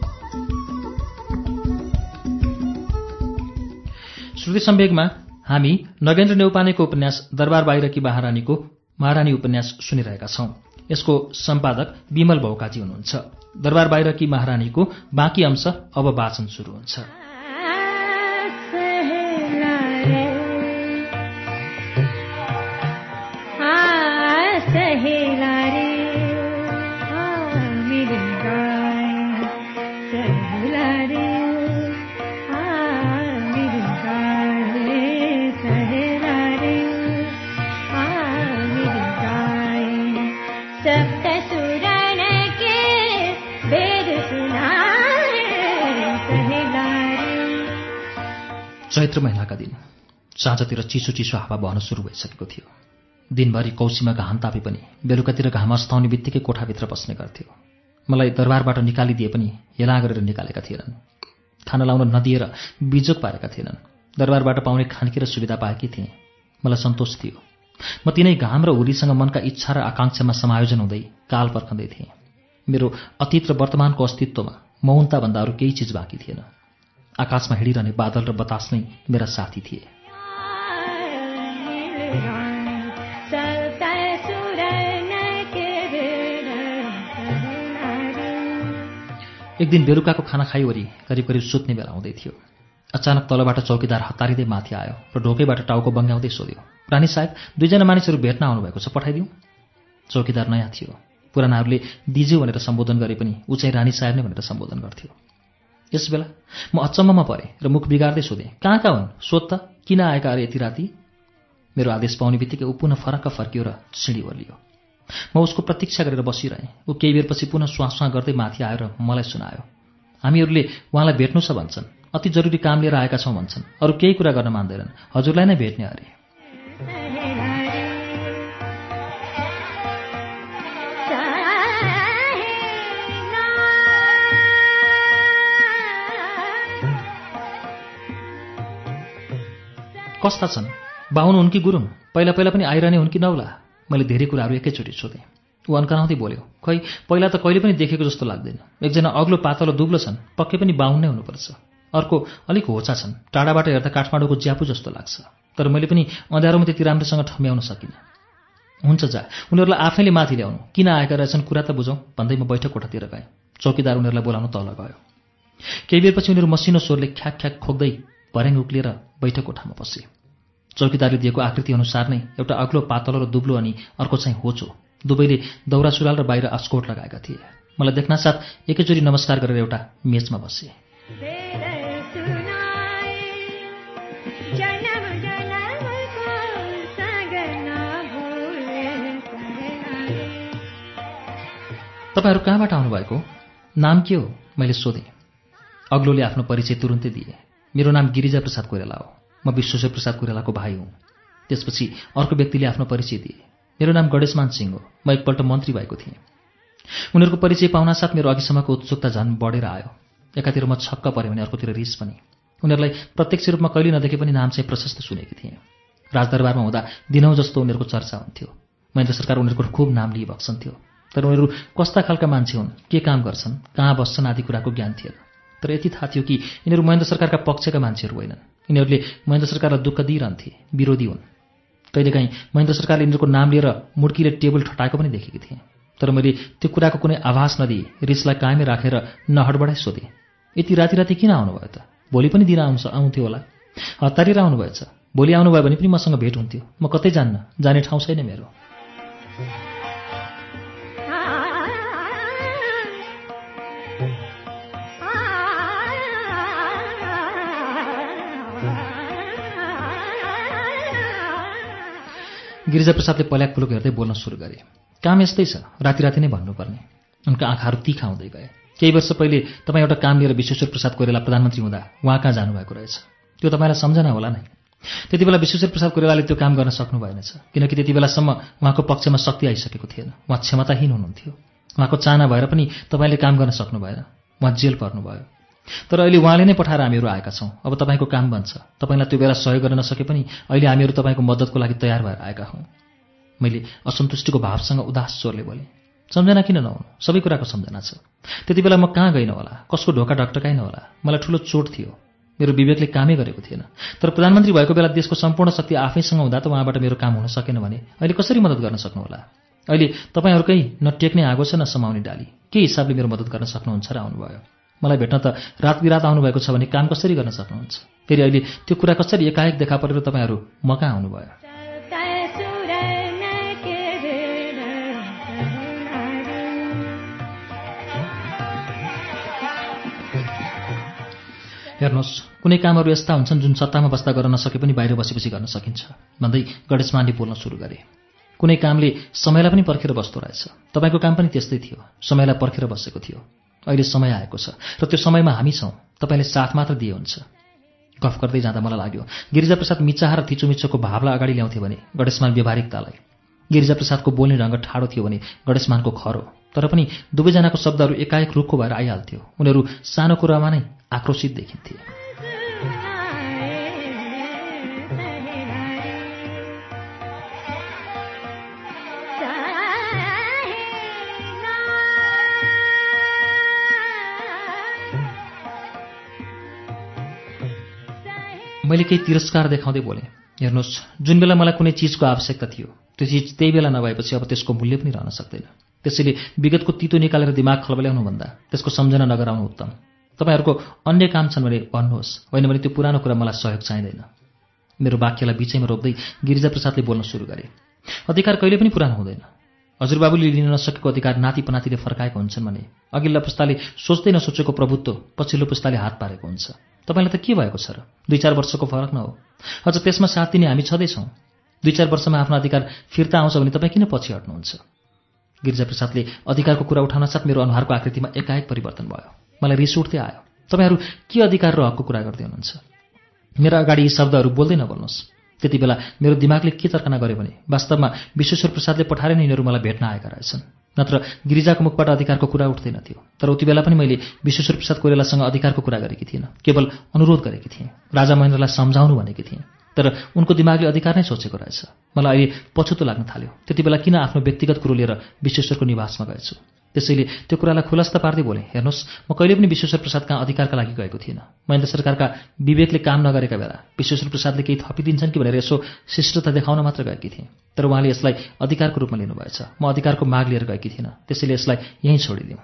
श्रुति सम्वेगमा हामी नगेन्द्र नेौपानेको उपन्यास दरबार बाहिरकी महारानीको महारानी उपन्यास सुनिरहेका छौं। यसको सम्पादक विमल भौकाजी हुनुहुन्छ। दरबार बाहिरकी महारानीको बाँकी अंश अब वाचन शुरू हुन्छ। चैत्र महिनाका दिन। साँझतिर चिसो चिसो हावा बहन सुरु भइसकेको थियो। दिनभरि कौसीमा घाम तापे पनि बेलुकातिर घाम अस्ताउने बित्तिकै कोठाभित्र बस्ने गर्थ्यो। मलाई दरबारबाट निकालिदिए पनि हेला गरेर निकालेका थिएनन्। खाना लाउन नदिएर बिजोग पारेका थिएनन्। दरबारबाट पाउने खानकी र सुविधा पाएकी थिएँ। मलाई सन्तोष थियो। म तिनै घाम र हुरीसँग मनका इच्छा र आकाङ्क्षामा समायोजन हुँदै काल पर्खँदै थिएँ। मेरो अतीत र वर्तमानको अस्तित्वमा मौनताभन्दा अरू केही चिज बाँकी थिएन। आकाशमा हिँडिरहने बादल र बतास नै मेरा साथी थिए। एक दिन बेलुकाको खाना खाइवरी करिब करिब सुत्ने बेला हुँदै थियो। अचानक तलबाट चौकीदार हतारिँदै माथि आयो र ढोकैबाट टाउको बङ्ग्याउँदै सोध्यो रानी साहेब दुईजना मानिसहरू भेट्न आउनुभएको छ पठाइदिउँ? चौकीदार नयाँ थियो। पुरानाहरूले दिज्यू भनेर सम्बोधन गरे पनि ऊ रानी साहेब नै भनेर सम्बोधन गर्थ्यो। यसबेला म अचम्ममा परेँ र मुख बिगार्दै सोधेँ कहाँ कहाँ हुन्? सोध त। किन आएका अरे यति राति? मेरो आदेश पाउने बित्तिकै ऊ पुनः फरक्क फर्कियो र सिँढी ओर्लियो। म उसको प्रतीक्षा गरेर बसिरहेँ। ऊ केही बेरपछि पुनः स्वाँ गर्दै माथि आयो र मलाई सुनायो हामीहरूले उहाँलाई भेट्नु छ भन्छन्। अति जरुरी काम लिएर आएका छौँ भन्छन्। अरू केही कुरा गर्न मान्दैनन्। हजुरलाई नै भेट्ने अरे। कस्ता छन्? बाहुन हुन् कि गुरुङ? पहिला पहिला पनि आइरहने हुन् कि नौला? मैले धेरै कुराहरू एकैचोटि सोधेँ। ऊ अन्कनाउँदै बोल्यो खै पहिला त कहिले पनि देखेको जस्तो लाग्दैन। एकजना अग्लो पातलो दुब्लो छन् पक्कै पनि बाहुन नै हुनुपर्छ। अर्को अलिक होचा छन् टाढाबाट हेर्दा काठमाडौँको ज्यापु जस्तो लाग्छ। तर मैले पनि अँध्यारोमा त्यति राम्रोसँग ठम्ब्याउन सकिनँ। हुन्छ जा उनीहरूलाई आफैले माथि ल्याउनु। किन आएका रहेछन् कुरा त बुझौँ भन्दै म बैठक कोठातिर गएँ। चौकीदार उनीहरूलाई बोलाउन तल गयो। केही बेरपछि उनीहरू मसिनो स्वरले ख्याक ख्याक खोक्दै भर्याङ उक्लिएर बैठक कोठामा पसे। चौकीदारले दिएको आकृति अनुसार नै एउटा अग्लो पातलो र दुब्लो अनि अर्को चाहिँ होचो। दुवैले दौरा सुरुवाल र बाहिर अस्कोट लगाएका थिए। मलाई देख्नासाथ एकैचोटि नमस्कार गरेर एउटा मेचमा बसे। तपाईँहरू कहाँबाट आउनुभएको? नाम के हो? मैले सोधेँ। अग्लोले आफ्नो परिचय तुरुन्तै दिए। मेरो नाम गिरिजा प्रसाद कोइराला हो। म विश्वेश्वर प्रसाद कोइरालाको भाइ हुँ। त्यसपछि अर्को व्यक्तिले आफ्नो परिचय दिए। मेरो नाम गणेशमान सिंह हो। म एकपल्ट मन्त्री भएको थिएँ। उनीहरूको परिचय पाउनासाथ मेरो अघिसम्मको उत्सुकता झन् बढेर आयो। एकातिर म छक्क पऱ्यो भने अर्कोतिर रिस पनि। उनीहरूलाई प्रत्यक्ष रूपमा कहिले नदेखे पनि नाम चाहिँ प्रशस्त सुनेकी थिएँ। राजदरबारमा हुँदा दिनौँ जस्तो उनीहरूको चर्चा हुन्थ्यो। महेन्द्र सरकार उनीहरूको खुब नाम लिइबक्सन्थ्यो तर उनीहरू कस्ता खालका मान्छे हुन्? के काम गर्छन्? कहाँ बस्छन्? आदि कुराको ज्ञान थिएन। तर यति थाहा थियो कि यिनीहरू महेन्द्र सरकारका पक्षका मान्छेहरू होइनन्। यिनीहरूले महेन्द्र सरकारलाई दुःख दिइरहन्थे विरोधी हुन्। कहिलेकाहीँ महेन्द्र सरकारले यिनीहरूको नाम लिएर मुड्कीले टेबल ठटाएको पनि देखेकी थिएँ। तर मैले त्यो कुराको कुनै आभास नदिए रिसलाई कायमै राखेर नहडबडाइ सोधेँ। यति राति राति किन आउनुभयो त? भोलि पनि दिन आउँछ आउँथ्यो होला। हतारेर आउनुभएछ। भोलि आउनुभयो भने पनि मसँग भेट हुन्थ्यो। म कतै जान्न? जाने ठाउँ छैन मेरो। गिरिजाप्रसादले पल्याक पुलुक हेर्दै बोल्न सुरु गरे। काम यस्तै छ राति राति नै भन्नुपर्ने। उनका आँखाहरू तिखा हुँदै गए। केही वर्ष पहिले तपाईँ एउटा काम लिएर विश्वेश्वर प्रसाद कोइराला प्रधानमन्त्री हुँदा उहाँ कहाँ जानुभएको रहेछ? त्यो तपाईँलाई सम्झना होला नै। त्यति बेला विश्वेश्वर प्रसाद कोइरालाले त्यो काम गर्न सक्नु भएनछ किनकि त्यति बेलासम्म उहाँको पक्षमा शक्ति आइसकेको थिएन। उहाँ क्षमताहीन हुनुहुन्थ्यो। उहाँको चाहना भएर पनि तपाईँले काम गर्न सक्नु भएन। उहाँ जेल पर्नुभयो। तर अहिले उहाँले नै पठाएर हामीहरू आएका छौँ। अब तपाईँको काम बन्छ। तपाईँलाई त्यो बेला सहयोग गर्न नसके पनि अहिले हामीहरू तपाईँको मद्दतको लागि तयार भएर आएका हौँ। मैले असन्तुष्टिको भावसँग उदास स्वरले बोलेँ सम्झना किन नहुनु? सबै कुराको सम्झना छ। त्यति बेला म कहाँ गइनँ होला? कसको ढोका ढकटकाइन होला? मलाई ठुलो चोट थियो। मेरो विवेकले कामै गरेको थिएन। तर प्रधानमन्त्री भएको बेला देशको सम्पूर्ण शक्ति आफैसँग हुँदा त उहाँबाट मेरो काम हुन सकेन भने अहिले कसरी मद्दत गर्न सक्नुहोला अहिले तपाईँहरूकै न टेक्ने आगो छ न समाउने डाली। के हिसाबले मेरो मद्दत गर्न सक्नुहुन्छ र आउनुभयो? मलाई भेट्न त रात बिरात आउनुभएको छ भने काम कसरी गर्न सक्नुहुन्छ? फेरि अहिले त्यो कुरा कसरी एकाएक देखा परेर तपाईँहरू म कहाँ आउनुभयो हेर्नुहोस् कुनै कामहरू यस्ता हुन्छन् जुन सत्तामा बस्दा गर्न नसके पनि बाहिर बसेपछि गर्न सकिन्छ। भन्दै गणेशमानले बोल्न सुरु गरे। कुनै कामले समयलाई पनि पर्खेर बस्दो रहेछ। तपाईँको काम पनि त्यस्तै थियो। समयलाई पर्खेर बसेको थियो। अहिले समय आएको छ र त्यो समयमा हामी छौँ। तपाईँले साथ मात्र दिए हुन्छ। गफ गर्दै जाँदा मलाई लाग्यो गिरिजाप्रसाद मिचाह र थिचोमिचोको भावलाई अगाडि ल्याउँथ्यो भने गणेशमान व्यावहारिकतालाई। गिरिजाप्रसादको बोल्ने ढङ्ग ठाडो थियो भने गणेशमानको खरो तर पनि दुवैजनाको शब्दहरू एकाएक रुखो भएर आइहाल्थ्यो। उनीहरू सानो कुरामा नै आक्रोशित देखिन्थे। मैले केही तिरस्कार देखाउँदै बोलेँ हेर्नुहोस् जुन बेला मलाई कुनै चिजको आवश्यकता थियो त्यो चिज त्यही बेला नभएपछि अब त्यसको मूल्य पनि रहन सक्दैन। त्यसैले विगतको तितो निकालेर दिमाग खलबल्याउनुभन्दा त्यसको सम्झना नगराउनु उत्तम। तपाईँहरूको अन्य काम छन् भने भन्नुहोस् होइन भने त्यो पुरानो कुरा मलाई सहयोग चाहिँदैन। मेरो वाक्यलाई बिचैमा रोक्दै गिरिजाप्रसादले बोल्न सुरु गरे अधिकार कहिले पनि पुरानो हुँदैन। हजुरबाबुले लिन नसकेको अधिकार नाति पनातिले फर्काएको हुन्छन् भने अघिल्ला पुस्ताले सोच्दै नसोचेको प्रभुत्व पछिल्लो पुस्ताले हात पारेको हुन्छ। तपाईँलाई त के भएको छ र? दुई चार वर्षको फरक न हो अझ त्यसमा साथ दिने हामी छँदैछौँ। दुई चार वर्षमा आफ्नो अधिकार फिर्ता आउँछ भने तपाईँ किन पछि हट्नुहुन्छ? गिरिजाप्रसादले अधिकारको कुरा उठाउन साथ मेरो अनुहारको आकृतिमा एकाएक परिवर्तन भयो। मलाई रिस उठ्दै आयो। तपाईँहरू के अधिकार र हकको कुरा गर्दै हुनुहुन्छ? मेरो अगाडि यी शब्दहरू बोल्दै नबोल्नुहोस्। त्यति बेला मेरो दिमागले के तर्कना गर्यो भने वास्तवमा विश्वेश्वर प्रसादले पठाएर यिनीहरू मलाई भेट्न आएका रहेछन्। नत्र गिरिजाको मुखबाट अधिकारको कुरा उठ्दैन थियो। तर उति बेला पनि मैले विश्वेश्वर प्रसाद कोइरालासँग अधिकारको कुरा गरेकी थिइनँ। केवल अनुरोध गरेकी थिएँ। राजा महेन्द्रलाई सम्झाउनु भनेकी थिएँ। तर उनको दिमागले अधिकार नै सोचेको रहेछ। मलाई अहिले पछुतो लाग्न थाल्यो। त्यति बेला किन आफ्नो व्यक्तिगत कुरो लिएर विश्वेश्वरको निवासमा गएछु? त्यसैले त्यो कुरालाई खुलस्त पार्दै बोले हेर्नुहोस् म कहिले पनि विश्वेश्वर प्रसाद कहाँ अधिकारका लागि गएको थिइनँ। महेन्द्र सरकारका विवेकले काम नगरेका बेला विश्वेश्वर प्रसादले केही थपिदिन्छन् कि भनेर यसो शिष्टता देखाउन मात्र गएकी थिएँ। तर उहाँले यसलाई अधिकारको रूपमा लिनुभएछ। म अधिकारको माग लिएर गएकी थिइनँ। त्यसैले यसलाई यहीँ छोडिदिउँ।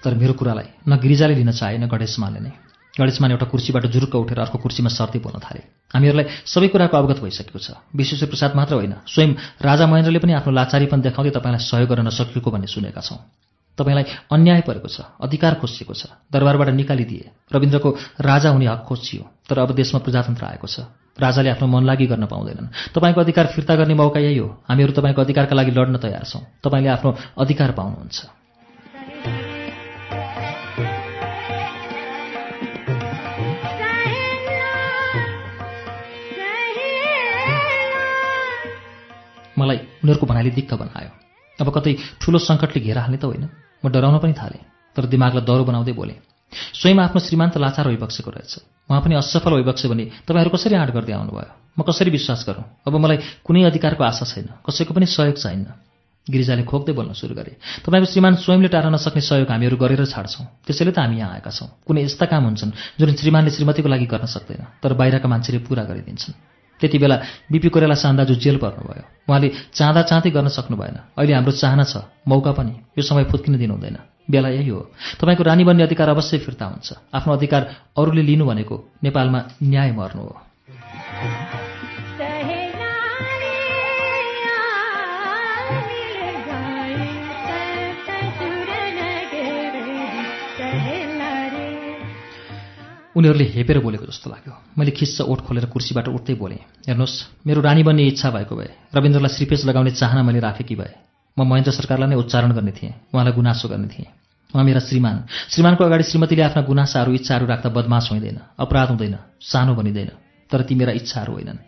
तर मेरो कुरालाई न गिरिजाले लिन चाहे न गणेशमानले नै। गणेशमान एउटा कुर्सीबाट जुरुक्क उठेर अर्को कुर्सीमा सर्दै बोल्न थाले। हामीहरूलाई सबै कुराको अवगत भइसकेको छ। विश्वेश्वर प्रसाद मात्र होइन स्वयं राजा महेन्द्रले पनि आफ्नो लाचारीपन देखाउँदै तपाईँलाई सहयोग गर्न नसकेको भन्ने सुनेका छौँ। तपाईँलाई अन्याय परेको छ अधिकार खोजिएको छ दरबारबाट निकालिदिए। रविन्द्रको राजा हुने हक खोजियो तर अब देशमा प्रजातन्त्र आएको छ। राजाले आफ्नो मन लागि गर्न पाउँदैनन्। तपाईँको अधिकार फिर्ता गर्ने मौका यही हो। हामीहरू तपाईँको अधिकारका लागि लड्न तयार छौँ। तपाईँले आफ्नो अधिकार पाउनुहुन्छ। मलाई उनीहरूको भनाइले दिक्क बनायो। अब कतै ठुलो सङ्कटले घेरा हाल्ने त होइन। म डराउन पनि थालेँ तर दिमागलाई दह्रो बनाउँदै बोलेँ स्वयं आफ्नो श्रीमान त लाचार भइबक्सेको रहेछ। उहाँ पनि असफल भइबक्से भने तपाईँहरू कसरी आँट गर्दै आउनुभयो? म कसरी विश्वास गरौँ? अब मलाई कुनै अधिकारको आशा छैन कसैको पनि सहयोग चाहिन्न गिरिजाले खोक्दै बोल्न सुरु गरे तपाईँको श्रीमान स्वयंले टार्न नसक्ने सहयोग हामीहरू गरेर छाड्छौँ। त्यसैले त हामी यहाँ आएका छौँ। कुनै यस्ता काम हुन्छन् जुन श्रीमानले श्रीमतीको लागि गर्न सक्दैन तर बाहिरका मान्छेले पुरा गरिदिन्छन्। त्यति बेला बिपी कोरेला सान्दाजु जेल पर्नुभयो उहाँले चाहँदा चाहँदै गर्न सक्नु भएन अहिले हाम्रो चाहना छ मौका पनि यो समय फुत्किन दिनु हुँदैन बेला यही हो। तपाईँको रानी बन्ने अधिकार अवश्य फिर्ता हुन्छ। आफ्नो अधिकार अरूले लिनु भनेको नेपालमा न्याय मर्नु हो। उनीहरूले हेपेर बोलेको जस्तो लाग्यो। मैले खिस्स ओठ खोलेर कुर्सीबाट उठ्दै बोलेँ हेर्नुहोस् मेरो रानी बन्ने इच्छा भएको भए रविन्द्रलाई श्रीपेच लगाउने चाहना मैले राखेकी भए म महेन्द्र सरकारलाई नै उच्चारण गर्ने थिएँ उहाँलाई गुनासो गर्ने थिएँ। उहाँ मेरा श्रीमान। श्रीमानको अगाडि श्रीमतीले आफ्ना गुनासाहरू इच्छाहरू राख्दा बदमास हुँदैन अपराध हुँदैन सानो बनिँदैन तर ती मेरा इच्छाहरू होइनन्।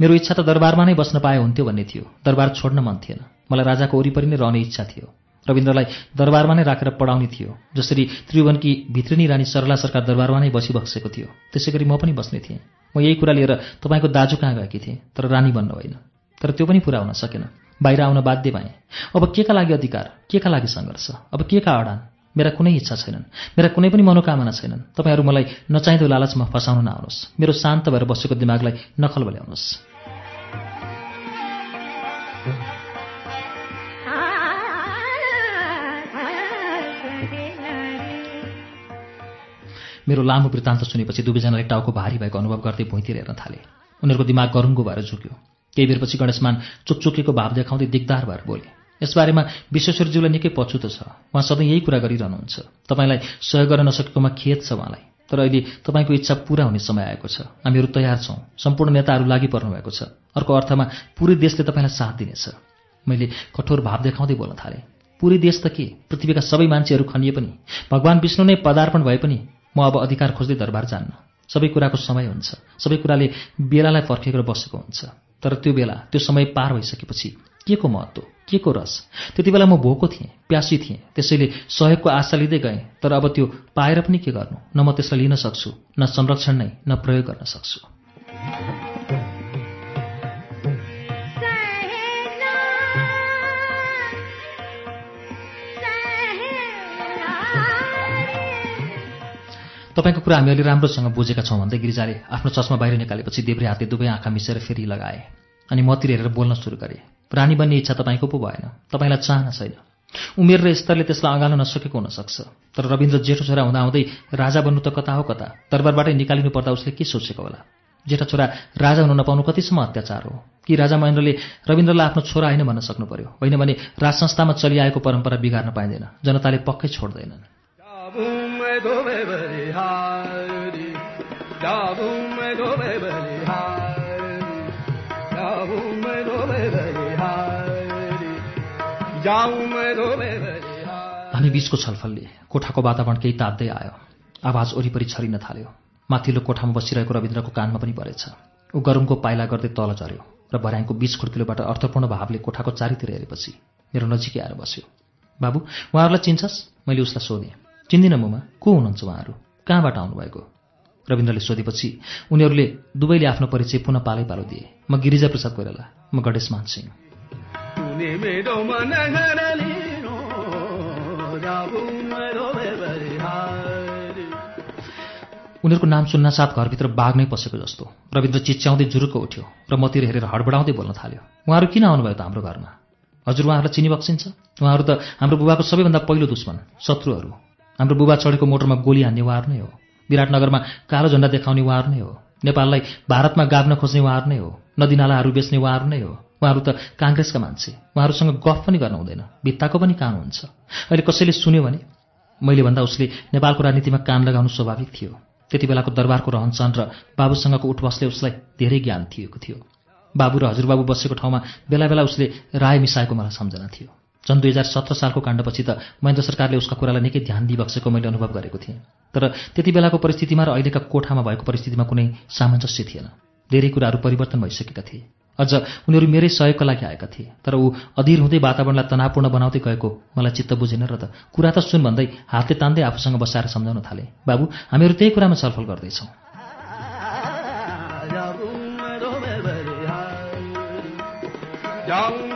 मेरो इच्छा त दरबारमा नै बस्न पाए हुन्थ्यो भन्ने थियो दरबार छोड्न मन थिएन। मलाई राजाको वरिपरि नै रहने इच्छा थियो। रविन्द्रलाई दरबारमा नै राखेर पढाउने थियो जसरी त्रिभुवनकी भित्रिनी रानी सरला सरकार दरबारमा नै बसिबक्सेको थियो। त्यसै गरी म पनि बस्ने थिएँ। म यही कुरा लिएर तपाईँको दाजु कहाँ गएकी थिएँ तर रानी बन्न होइन। तर त्यो पनि पुरा हुन सकेन। बाहिर आउन बाध्य भएँ। अब के का लागि अधिकार? के का लागि सङ्घर्ष? अब के का अडान? मेरा कुनै इच्छा छैनन्। मेरा कुनै पनि मनोकामना छैनन्। तपाईँहरू मलाई नचाहिँदो लालचमा फसाउन नआउनुहोस्। मेरो शान्त भएर बसेको दिमागलाई नखल ल्याउनुहोस् मेरो लामो वृत्तान्त सुनेपछि दुवैजनाले टाउको भारी भएको अनुभव गर्दै भुइँतिर हेर्न थाले। उनीहरूको दिमाग गरुङ्गो भएर झुक्यो। केही बेरपछि गणेशमान चुकचुकेको भाव देखाउँदै दिगदार भएर बोले यसबारेमा विश्वेश्वरज्यूलाई निकै पछुतो छ। उहाँ सधैँ यही कुरा गरिरहनुहुन्छ। तपाईँलाई सहयोग गर्न नसकेकोमा खेद छ उहाँलाई। तर अहिले तपाईँको इच्छा पूरा हुने समय आएको छ। हामीहरू तयार छौँ। सम्पूर्ण नेताहरू लागि पर्नुभएको छ। अर्को अर्थमा पुरै देशले तपाईँलाई साथ दिनेछ मैले कठोर भाव देखाउँदै बोल्न थालेँ पुरै देश त के? पृथ्वीका सबै मान्छेहरू खनिए पनि भगवान् विष्णु नै पदार्पण भए पनि म अब अधिकार खोज्दै दरबार जान्न। सबै कुराको समय हुन्छ। सबै कुराले बेलालाई फर्केर बसेको हुन्छ। तर त्यो बेला त्यो समय पार भइसकेपछि के को महत्त्व? के को रस? त्यति बेला म भोको थिएँ प्यासी थिएँ। त्यसैले सहयोगको आशा लिँदै गएँ। तर अब त्यो पाएर पनि के गर्नु? न म त्यसलाई लिन सक्छु न संरक्षण नै न प्रयोग गर्न सक्छु। तपाईँको कुरा हामीहरूले राम्रोसँग बुझेका छौँ भन्दै गिरिजाले आफ्नो चस्मा बाहिर निकालेपछि देब्रे हातले दुवै आँखा मिसेर फेरि लगाए अनि मतिर हेरेर बोल्न सुरु गरे। रानी बन्ने इच्छा तपाईँको पो भएन। तपाईँलाई चाहना छैन। उमेर र स्तरले त्यसलाई अँगाल्न नसकेको हुनसक्छ। तर रविन्द्र जेठो छोरा हुँदाहुँदै राजा बन्नु त कता हो कता? दरबारबाटै निकालिनु पर्दा उसले के सोचेको होला? जेठा छोरा राजा हुन नपाउनु कतिसम्म अत्याचार हो? कि राजा महेन्द्रले रविन्द्रलाई आफ्नो छोरा होइन भन्न सक्नु पर्यो होइन भने राज संस्थामा चलिआएको परम्परा बिगार्न पाइँदैन। जनताले पक्कै छोड्दैनन्। बलिहारी हामी बीचको छलफलले कोठाको वातावरण केही तात्दै आयो आवाज वरिपरि छरिन थाल्यो माथिल्लो कोठामा बसिरहेको रविन्द्रको कानमा पनि परेछ ऊ गरुङको पाइला गर्दै तल झऱ्यो र भर्याङको बीच खुड्किलोबाट अर्थपूर्ण भावले कोठाको चारैतिर हेरेपछि मेरो नजिकै आएर बस्यो बाबु उहाँहरूलाई चिन्छस् मैले उसलाई सोधेँ चिन्दिनँ मुमा को हुनुहुन्छ उहाँहरू? कहाँबाट आउनुभएको? रविन्द्रले सोधेपछि उनीहरूले दुवैले आफ्नो परिचय पुनः पालै पालो दिए। म गिरिजा प्रसाद कोइराला म गणेश मान सिंह उनीहरूको नाम सुन्नासाथ घरभित्र बाघ नै पसेको जस्तो। रविन्द्र चिच्याउँदै जुरुक्क उठ्यो र मतिर हेरेर हडबडाउँदै बोल्न थाल्यो। उहाँहरू किन आउनुभयो त हाम्रो घरमा? हजुर उहाँहरूलाई चिनी बक्सिन्छ? उहाँहरू त हाम्रो बुबाको सबैभन्दा पहिलो दुश्मन शत्रुहरू। हाम्रो बुबा चढेको मोटरमा गोली हान्ने उहाँहरू नै हो। विराटनगरमा कालो झन्डा देखाउने उहाँहरू नै हो। नेपाललाई भारतमा गाभ्न खोज्ने उहाँहरू नै हो। नदीनालाहरू बेच्ने उहाँहरू नै हो। उहाँहरू त काङ्ग्रेसका मान्छे। उहाँहरूसँग गफ पनि गर्न हुँदैन। भित्ताको पनि कान हुन्छ। अहिले कसैले सुन्यो भने मैले भन्दा उसले नेपालको राजनीतिमा कान लगाउनु स्वाभाविक थियो। त्यति बेलाको दरबारको रहनसहन र बाबुसँगको उठबसले उसलाई धेरै ज्ञान थिएको थियो। बाबु र हजुरबाबु बसेको ठाउँमा बेला बेला उसले राय मिसाएको मलाई सम्झना थियो। सन् दुई हजार सत्र सालको काण्डपछि त महेन्द्र सरकारले उसका कुरालाई निकै ध्यान दिइबक्सेको मैले अनुभव गरेको थिएँ। तर त्यति बेलाको परिस्थितिमा र अहिलेका कोठामा भएको परिस्थितिमा कुनै सामञ्जस्य थिएन। धेरै कुराहरू परिवर्तन भइसकेका थिए। अझ उनीहरू मेरै सहयोगका लागि आएका थिए। तर ऊ अधीर हुँदै वातावरणलाई तनावपूर्ण बनाउँदै गएको मलाई चित्त बुझेन र त कुरा त सुन भन्दै हातले तान्दै आफूसँग बसाएर सम्झाउन थाले। बाबु हामीहरू त्यही कुरामा छलफल गर्दैछौँ।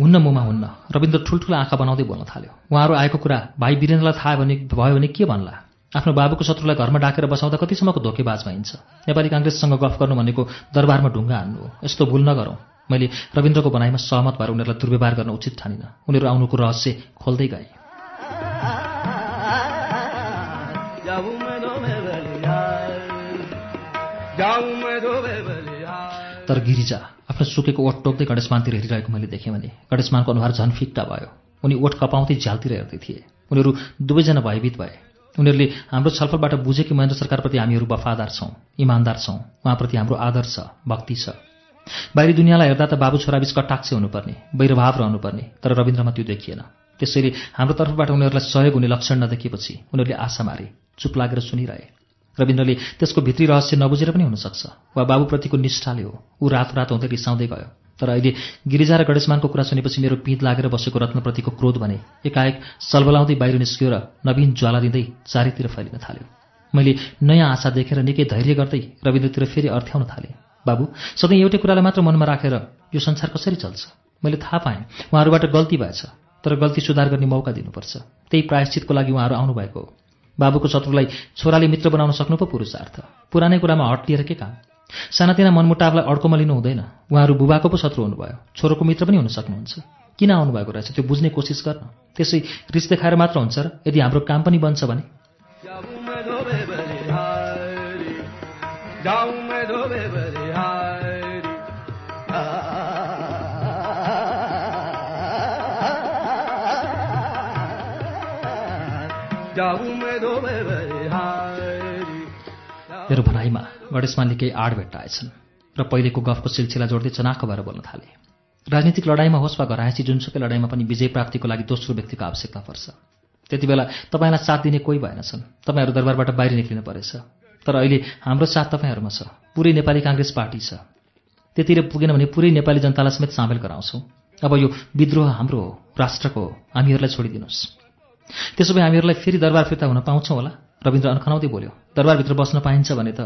हुन्न मुमा हुन्न। रविन्द्र ठुल्ठुलो आँखा बनाउँदै बोल्न थाल्यो। उहाँहरू आएको कुरा भाइ वीरेन्द्रलाई थाहा भने भयो भने के भन्ला? आफ्नो बाबुको शत्रुलाई घरमा डाकेर बसाउँदा कतिसम्मको धोकेबाज भइन्छ। नेपाली काङ्ग्रेससँग गफ गर्नु भनेको दरबारमा ढुङ्गा हान्नु हो। यस्तो भुल नगरौँ। मैले रविन्द्रको भनाइमा सहमत भएर उनीहरूलाई दुर्व्यवहार गर्न उचित ठानिनँ। उनीहरू आउनुको रहस्य खोल्दै गए। तर गिरिजा आफ्नो सुकेको ओठ टोक्दै गणेशमानतिर हेरिरहेको मैले देखेँ भने गणेशमानको अनुहार झन् फिक्टा भयो। उनी ओठ कपाउँदै झ्यालतिर हेर्दै थिए। उनीहरू दुवैजना भयभीत भए। उनीहरूले हाम्रो छलफलबाट बुझे कि महेन्द्र सरकारप्रति हामीहरू वफादार छौँ इमान्दार छौँ उहाँप्रति हाम्रो आदर छ भक्ति छ। बाहिरी दुनियाँलाई हेर्दा त बाबु छोराबीच कटाक्ष हुनुपर्ने वैरभाव रहनुपर्ने तर रविन्द्रमा त्यो देखिएन। त्यसैले हाम्रो तर्फबाट उनीहरूलाई सहयोग हुने लक्षण नदेखिएपछि उनीहरूले आशा मारे चुप लागेर सुनिरहे। रविन्द्रले त्यसको भित्री रहस्य नबुझेर पनि हुनसक्छ। वा बाबुप्रतिको निष्ठाले हो। ऊ रातो रातो हुँदै रिसाउँदै गयो। तर अहिले गिरिजा र गणेशमानको कुरा सुनेपछि मेरो पिँध लागेर बसेको रत्नप्रतिको क्रोध भने एकाएक सलबलाउँदै बाहिर निस्कियो र नवीन ज्वाला दिँदै चारैतिर फैलिन थाल्यो। मैले नयाँ आशा देखेर निकै धैर्य गर्दै रविन्द्रतिर फेरि अर्थ्याउन थालेँ। बाबु सधैँ एउटै कुरालाई मात्र मनमा राखेर यो संसार कसरी चल्छ? मैले थाहा पाएँ उहाँहरूबाट गल्ती भएछ तर गल्ती सुधार गर्ने मौका दिनुपर्छ। त्यही प्रायश्चितको लागि उहाँहरू आउनुभएको हो। बाबुको शत्रुलाई छोराले मित्र बनाउन सक्नु पो पुरुषार्थ। पुरानै कुरामा हट के काम? सानातिना मनमुटावलाई अड्कोमा लिनु हुँदैन। उहाँहरू बुबाको पो शत्रु हुनुभयो। छोरोको मित्र पनि हुन सक्नुहुन्छ। किन आउनुभएको रहेछ त्यो बुझ्ने कोसिस गर्न? त्यसै रिस देखाएर मात्र हुन्छ र यदि हाम्रो काम पनि बन्छ भने? मेरो भनाइमा गणेशमानले केही आड भेट्टाएछन् र पहिलेको गफको सिलसिला जोड्दै चनाखो भएर बोल्न थाले। राजनीतिक लडाइँमा होस् वा घरायसी जुनसुकै लडाइँमा पनि विजय प्राप्तिको लागि दोस्रो व्यक्तिको आवश्यकता पर्छ। त्यति बेला तपाईँलाई साथ दिने कोही भएनछन्। तपाईँहरू दरबारबाट बाहिर निक्लिनु परेछ। तर अहिले हाम्रो साथ तपाईँहरूमा छ। पुरै नेपाली काङ्ग्रेस पार्टी छ। त्यतिर पुगेन भने पुरै नेपाली जनतालाई समेत सामेल गराउँछौँ। अब यो विद्रोह हाम्रो हो राष्ट्रको हो। हामीहरूलाई छोडिदिनुहोस्। त्यसो भए हामीहरूलाई फेरि दरबार फिर्ता हुन पाउँछौँ होला। रविन्द्र अनखनाउँदै बोल्यो दरबारभित्र बस्न पाइन्छ भने त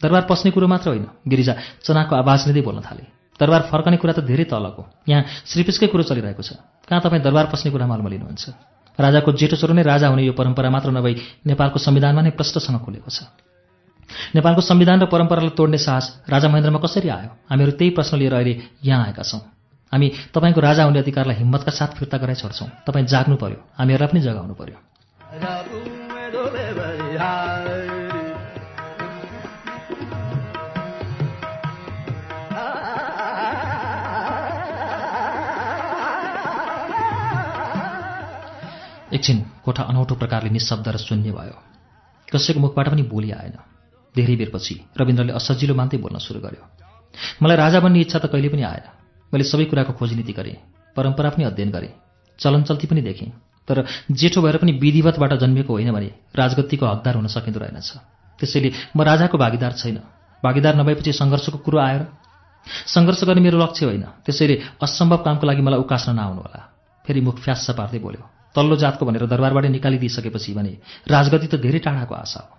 दरबार पस्ने कुरो मात्र होइन। गिरिजा चनाको आवाज लिँदै बोल्न थाले। दरबार फर्कने कुरा त धेरै तलको। यहाँ श्रीपिसकै कुरो चलिरहेको छ। कहाँ तपाईँ दरबार पस्ने कुरामा अल्म लिनुहुन्छ? राजाको जेठो छोरो नै राजा हुने यो परम्परा मात्र नभई नेपालको संविधानमा नै प्रष्टसँग खुलेको छ। नेपालको संविधान र परम्परालाई तोड्ने साहस राजा महेन्द्रमा कसरी आयो? हामीहरू त्यही प्रश्न लिएर अहिले यहाँ आएका छौँ। हामी तपाईँको राजा हुने अधिकारलाई हिम्मतका साथ फिर्ता गराइ छोड्छौँ तपाईँ जाग्नु पर्यो। हामीहरूलाई पनि जगाउनु पर्यो। एकछिन कोठा अनौठो प्रकारले निशब्द र शून्य भयो। कसैको मुखबाट पनि बोली आएन। धेरै बेरपछि रविन्द्रले असजिलो मान्दै बोल्न सुरु गर्यो। मलाई राजा बन्ने इच्छा त कहिले पनि आएन। मैले सबै कुराको खोजनीति गरेँ परम्परा पनि अध्ययन गरेँ चलनचल्ती पनि देखेँ तर जेठो भएर पनि विधिवतबाट जन्मिएको होइन भने राजगद्दीको हकदार हुन सकिँदो रहेनछ। त्यसैले म राजाको भागीदार छैन। भागीदार नभएपछि सङ्घर्षको कुरो आएर सङ्घर्ष गर्ने मेरो लक्ष्य होइन। त्यसैले असम्भव कामको लागि मलाई उकास्न नआउनुहोला। फेरि मुख फ्यास्स पार्दै बोल्यो। तल्लो जातको भनेर दरबारबाट निकालिदिइसकेपछि भने राजगति त धेरै टाढाको आशा हो।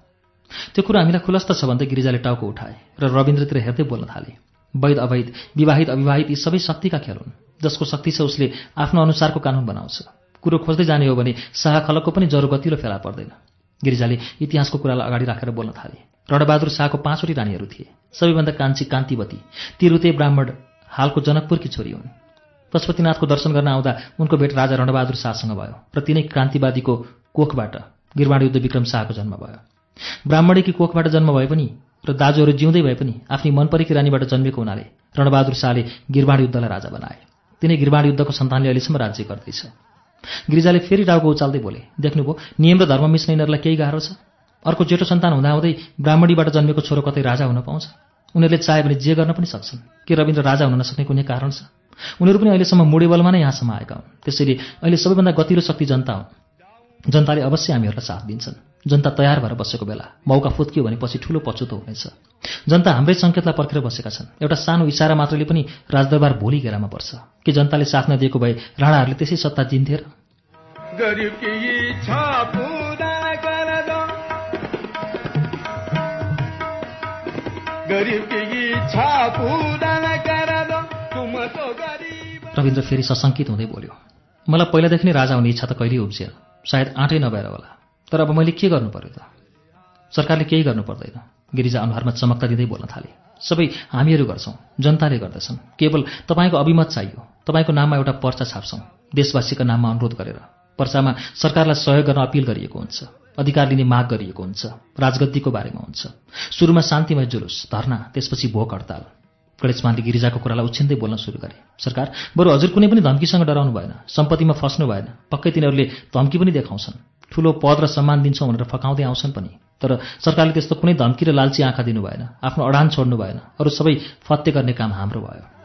त्यो कुरा हामीलाई खुलस्त छ भन्दै गिरिजाले टाउको उठाए र रविन्द्रतिर हेर्दै बोल्न थाले। वैध अवैध विवाहित अविवाहित यी सबै शक्तिका खेल हुन् जसको शक्ति छ उसले आफ्नो अनुसारको कानुन बनाउँछ। कुरो खोज्दै जाने हो भने शाह खलकको पनि जरो गतिलो फेला पर्दैन। गिरिजाले इतिहासको कुरालाई अगाडि राखेर बोल्न थाले। रणबहादुर शाहको पाँचवटी रानीहरू थिए। सबैभन्दा कान्छी कान्तिवती तिरुते ब्राह्मण हालको जनकपुरकी छोरी हुन्। पशुपतिनाथको दर्शन गर्न आउँदा उनको भेट राजा रणबहादुर शाहसँग भयो र तिनै क्रान्तिवादीको कोखबाट युद्ध विक्रम शाहको जन्म भयो। ब्राह्मणीकी कोखबाट जन्म भए पनि र दाजुहरू जिउँदै भए पनि आफ्नी मनपरेकी रानीबाट जन्मेको हुनाले रणबहादुर शाहले युद्धलाई राजा बनाए। तिनै युद्धको सन्तानले अहिलेसम्म राज्य गर्दैछ। गिरिजाले फेरि टाउको उचाल्दै बोले देख्नुभयो नियम र धर्म मिच्ने यिनीहरूलाई केही गाह्रो छ? अर्को जेठो सन्तान हुँदाहुँदै ब्राह्मणीबाट जन्मेको छोरो कतै राजा हुन पाउँछ? उनीहरूले चाह्यो भने जे गर्न पनि सक्छन्। के रविन्द्र राजा हुन नसक्ने कुनै कारण छ? उनीहरू पनि अहिलेसम्म मुडेबलमा नै यहाँसम्म आएका हुन्। त्यसैले अहिले सबैभन्दा गतिलो शक्ति जनता हुन् जनताले अवश्य हामीहरूलाई साथ दिन्छन्। जनता तयार भएर बसेको बेला मौका फुत्कियो भने पछि ठुलो पछुतो हुनेछ। जनता हाम्रै सङ्केतलाई पर्खेर बसेका छन्। एउटा सानो इसारा मात्रले पनि राजदरबार भोलि घेरामा पर्छ। कि जनताले साथ नदिएको भए राणाहरूले त्यसै सत्ता दिन्थे र? रविन्द्र फेरि सशङ्कित हुँदै बोल्यो मलाई पहिलादेखि नै राजा हुने इच्छा त कहिल्यै उब्जिएन सायद आँटै नभएर होला। तर अब मैले के गर्नु पर्यो त? सरकारले केही गर्नु पर्दैन। गिरिजा अनुहारमा चमक्ता दिँदै बोल्न थाले। सबै हामीहरू गर्छौँ जनताले गर्दछन्। केवल तपाईँको अभिमत चाहियो। तपाईँको नाममा एउटा पर्चा छाप्छौँ। देशवासीका नाममा अनुरोध गरेर। पर्चामा सरकारलाई सहयोग गर्न अपिल गरिएको हुन्छ। अधिकार लिने माग गरिएको हुन्छ। राजगद्दीको बारेमा हुन्छ। सुरुमा शान्तिमय जुलुस धर्ना त्यसपछि भोक हडताल। गणेशमानले गिरिजाको कुरालाई उछिन्दै बोल्न सुरु गरे। सरकार बरु हजुर कुनै पनि धम्कीसँग डराउनु भएन सम्पत्तिमा फस्नु भएन पक्कै तिनीहरूले धम्की पनि देखाउँछन्। ठुलो पद र सम्मान दिन्छौँ भनेर फकाउँदै आउँछन् पनि। तर सरकारले त्यस्तो कुनै धम्की र लालची आँखा दिनु भएन आफ्नो अडान छोड्नु भएन अरू सबै फत्ते गर्ने काम हाम्रो भयो।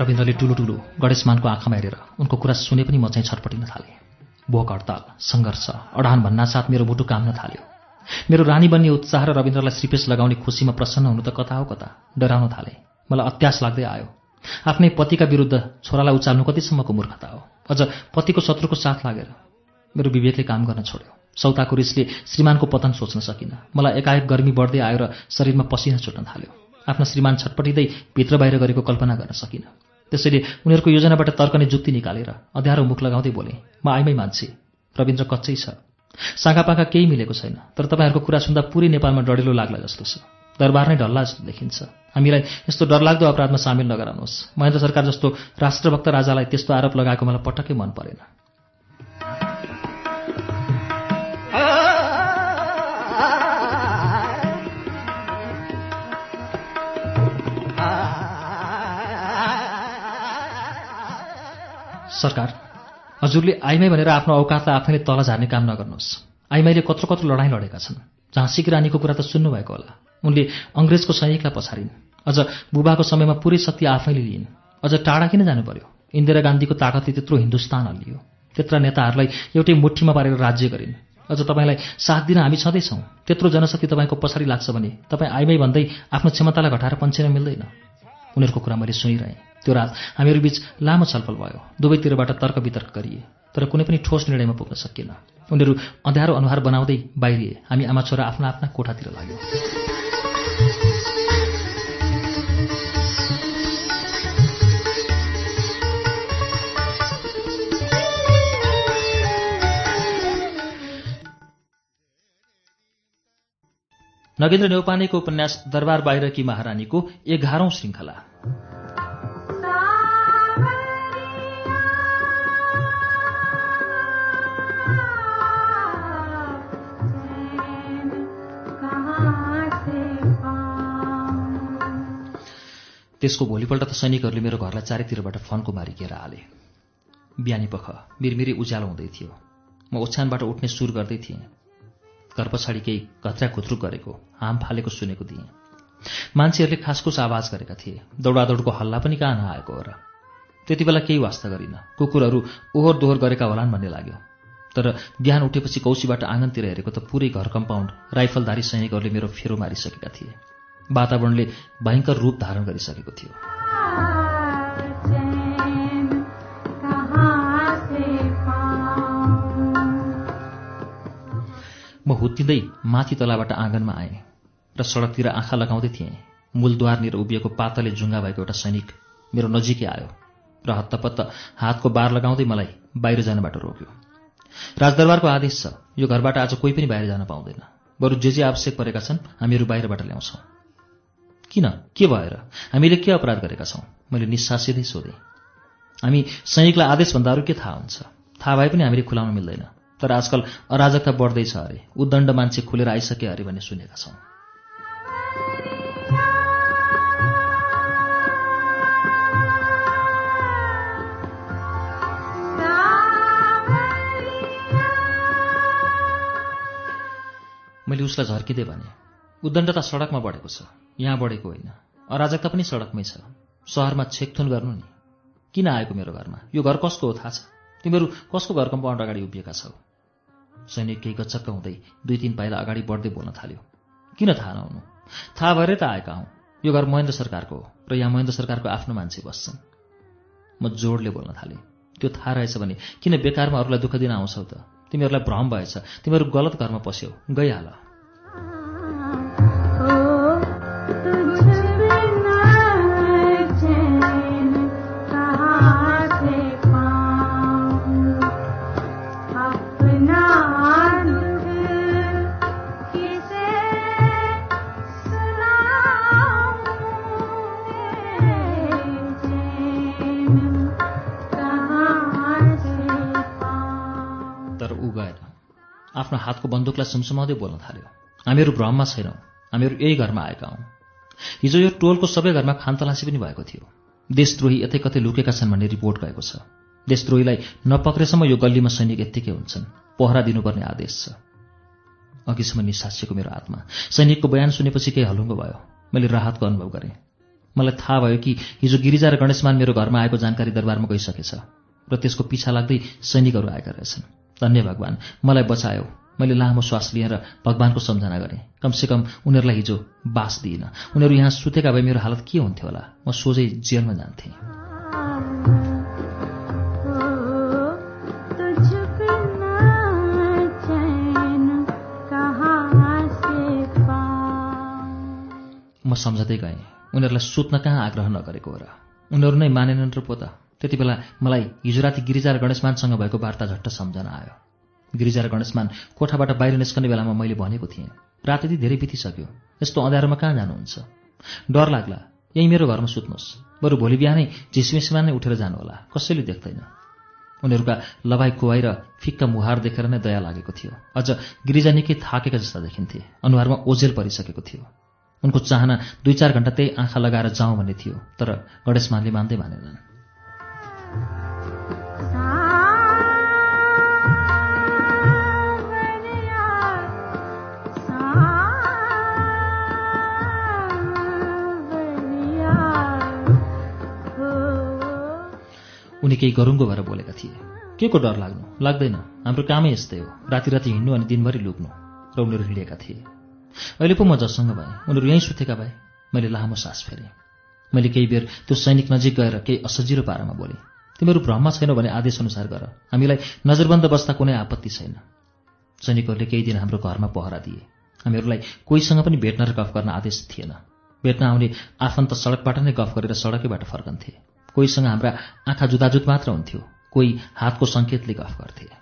रविन्द्रले ठुलो ठुलो गणेशमानको आँखामा हेरेर उनको कुरा सुने पनि म चाहिँ छटपटिन थालेँ। भोक हडताल सङ्घर्ष अडान भन्नासाथ मेरो मुटु काम्न थाल्यो। मेरो रानी बन्ने उत्साह र रविन्द्रलाई श्रीपेश लगाउने खुसीमा प्रसन्न हुनु त कता हो कता? डराउन थाले। मलाई अत्यास लाग्दै आयो। आफ्नै पतिका विरुद्ध छोरालाई उचाल्नु कतिसम्मको मूर्खता हो। अझ पतिको शत्रुको साथ लागेर मेरो विवेकले काम गर्न छोड्यो। सौताको रिसले श्रीमानको पतन सोच्न सकिनँ। मलाई एकाएक गर्मी बढ्दै आयो र शरीरमा पसिना छुट्न थाल्यो। आफ्ना श्रीमान छटपटिँदै भित्र बाहिर गरेको कल्पना गर्न सकिनँ। त्यसैले उनीहरूको योजनाबाट तर्कने जुक्ति निकालेर अध्यारो मुख लगाउँदै बोले म आइमै मान्छे रविन्द्र कच्चै छ। साँगापाका केही मिलेको छैन तर तपाईँहरूको कुरा सुन्दा पुरै नेपालमा डढेलो लाग्ला जस्तो छ। दरबार नै ढल्ला जस्तो देखिन्छ। हामीलाई यस्तो डरलाग्दो अपराधमा सामेल नगराउनुहोस्। महेन्द्र सरकार जस्तो राष्ट्रभक्त राजालाई त्यस्तो आरोप लगाएको मलाई पटक्कै मन परेन। सरकार हजुरले आइमाई भनेर आफ्नो औकातलाई आफैले तल झार्ने काम नगर्नुहोस्। आइमाईले कत्रो कत्रो लडाइँ लडेका छन्। झाँसीकी रानीको कुरा त सुन्नुभएको होला। उनले अङ्ग्रेजको सैनिकलाई पछाडिन् अझ बुबाको समयमा पुरै शक्ति आफैले लिइन्। अझ टाढा किन जानु पर्यो इन्दिरा गान्धीको ताकतले त्यत्रो हिन्दुस्तान हल्लियो। त्यत्र नेताहरूलाई एउटै मुठीमा पारेर राज्य गरिन्। अझ तपाईँलाई साथ दिन हामी छँदैछौँ। त्यत्रो जनशक्ति तपाईँको पछाडि लाग्छ भने तपाईँ आइमाई भन्दै आफ्नो क्षमतालाई घटाएर पन्छेन मिल्दैन। उनीहरूको कुरा मैले सुनिरहेँ। त्यो रात हामीहरू बीच लामो छलफल भयो। दुवैतिरबाट तर्क वितर्क गरिए तर कुनै पनि ठोस निर्णयमा पुग्न सकिएन। उनीहरू अँध्यारो अनुहार बनाउँदै बाहिरिए। हामी आमा छोरा आफ्ना आफ्ना कोठातिर लाग्यो। नगेन्द्र नेौपानेको उपन्यास दरबार बाहिरकी महारानीको एघारौं श्रृङ्खला त्यसको भोलिपल्ट त सैनिकहरूले मेरो घरलाई चारैतिरबाट फन्को मारी घेर हाले। बिहानी पख मिरमिरी उज्यालो हुँदै थियो। म ओछ्यानबाट उठ्ने सुर गर्दै थिएँ। घर पछाडि केही घत्रा खुत्रुक गरेको हाम फालेको सुनेको थिएँ। मान्छेहरूले खासखुस आवाज गरेका थिए। दौडादौडको हल्ला पनि कहाँ नआएको हो र? त्यति बेला केही वास्ता गरिनँ। कुकुरहरू ओहोर दोहोर गरेका होलान् भन्ने लाग्यो। तर बिहान उठेपछि कौसीबाट आँगनतिर हेरेको त पुरै घर कम्पाउन्ड राइफलधारी सैनिकहरूले मेरो फेरो मारिसकेका थिए। वातावरणले भयङ्कर रूप धारण गरिसकेको थियो। म हुत्तिँदै माथि तलाबाट आँगनमा आएँ र सडकतिर आँखा लगाउँदै थिएँ। मूलद्वारनिर उभिएको पातले जुङ्गा भएको एउटा सैनिक मेरो नजिकै आयो र हत्तपत्त हातको बार लगाउँदै मलाई बाहिर जानबाट रोक्यो। राजदरबारको आदेश छ यो घरबाट आज कोही पनि बाहिर जान पाउँदैन। बरु जे जे आवश्यक परेका छन् हामीहरू बाहिरबाट ल्याउँछौँ। किन? के भएर? हामीले के अपराध गरेका छौँ? मैले निस्सासिँदै सोधेँ। हामी सैनिकलाई आदेशभन्दा अरू के थाहा हुन्छ? थाहा भए पनि हामीले खुलाउन मिल्दैन। तर आजकल अराजकता बढ्दैछ अरे। उद्दण्ड मान्छे खुलेर आइसके अरे भन्ने सुनेका छौँ। मैले उसलाई झर्किँदै भने। उद्दण्डता सडकमा बढेको छ। यहाँ बढेको होइन। अराजकता पनि सडकमै छ। सहरमा छेकथुन गर्नु नि। किन आएको मेरो घरमा? यो घर कसको हो? थाहा छ। तिमीहरू कसको घर कम्पाउन्ड अगाडि उभिएका छौ? सैनिक केही गचक्क हुँदै दुई तिन पाइला अगाडि बढ्दै बोल्न थाल्यो। किन थाहा नहुनु? थाहा भएरै त आएका हौँ। यो घर महेन्द्र सरकारको हो र यहाँ महेन्द्र सरकारको आफ्नो मान्छे बस्छन्। म जोडले बोल्न थालेँ। त्यो थाहा रहेछ भने किन बेकारमा अरूलाई दुःख दिन आउँछौ त? तिमीहरूलाई भ्रम भएछ। तिमीहरू गलत घरमा पस्यौ। गइहाल। आफ्नो हातको बन्दुकलाई सुमसुमाउँदै बोल्न थाल्यो। हामीहरू भ्रममा छैनौँ। हामीहरू यही घरमा आएका हौँ। हिजो यो टोलको सबै घरमा खानतलासी पनि भएको थियो। देशद्रोही यतै कतै लुकेका छन् भन्ने रिपोर्ट गएको छ। देशद्रोहीलाई नपक्रेसम्म यो गल्लीमा सैनिक यत्तिकै हुन्छन्। पहरा दिनुपर्ने आदेश छ। अघिसम्म निसासिएको मेरो आत्मा। सैनिकको बयान सुनेपछि केही हलुङ्गो भयो। मैले राहतको अनुभव गरेँ। मलाई थाहा भयो कि हिजो गिरिजा र गणेशमान मेरो घरमा आएको जानकारी दरबारमा गइसकेछ। र त्यसको पिछा लाग्दै सैनिकहरू आएका रहेछन्। धन्य भगवान्। मलाई बचायो। मैले लामो श्वास लिएर भगवान्को सम्झना गरेँ। कमसेकम उनीहरूलाई हिजो बास दिइनँ। उनीहरू यहाँ सुतेका भए मेरो हालत के हुन्थ्यो होला? म सोझै जेलमा जान्थेँ। म सम्झँदै गएँ उनीहरूलाई सुत्न कहाँ आग्रह नगरेको हो र उनीहरू नै मानेनन् र पो त। त्यति बेला मलाई हिजो राति गिरिजा र गणेशमानसँग भएको वार्ता झट्ट सम्झना आयो। गिरिजा र गणेशमान कोठाबाट बाहिर निस्कने बेलामा मैले भनेको थिएँ। रात यति धेरै बितिसक्यो। यस्तो अँध्यारोमा कहाँ जानुहुन्छ? डर लाग्ला। यही मेरो घरमा सुत्नुहोस्। बरु भोलि बिहानै झिसमिसमा नै उठेर जानुहोला। कसैले देख्दैन। उनीहरूका लभाइ कुवाई र फिक्का मुहार देखेर नै दया लागेको थियो। अझ गिरिजा निकै थाकेका जस्ता देखिन्थे। अनुहारमा ओझेल परिसकेको थियो। उनको चाहना दुई चार घन्टा त्यही आँखा लगाएर जाउँ भन्ने थियो तर गणेशमानले मान्दै मानेनन्। उनी केही गरुङ्गो भएर बोलेका थिए। के को डर लाग्नु? लाग्दैन। हाम्रो कामै यस्तै हो। राति राति हिँड्नु अनि दिनभरि लुक्नु। र उनीहरू हिँडेका थिए। अहिले पो म जससँग भएँ? उनीहरू यहीँ सुतेका भए? मैले लामो सास फेरेँ। मैले केही बेर त्यो सैनिक नजिक गएर केही असजिलो पारामा बोलेँ। तिमीहरू भ्रममा छैनौ भने आदेशअनुसार गर। हामीलाई नजरबन्द बस्दा कुनै आपत्ति छैन। सैनिकहरूले केही दिन हाम्रो घरमा पहरा दिए। हामीहरूलाई कोहीसँग पनि भेट्न र गफ गर्न आदेश थिएन। भेट्न आउने आफन्त सडकबाट नै गफ गरेर सडकैबाट फर्कन्थे। कोहीसँग हाम्रा आँखा जुदाजुद मात्र हुन्थ्यो। कोही हातको सङ्केतले गफ गर्थे।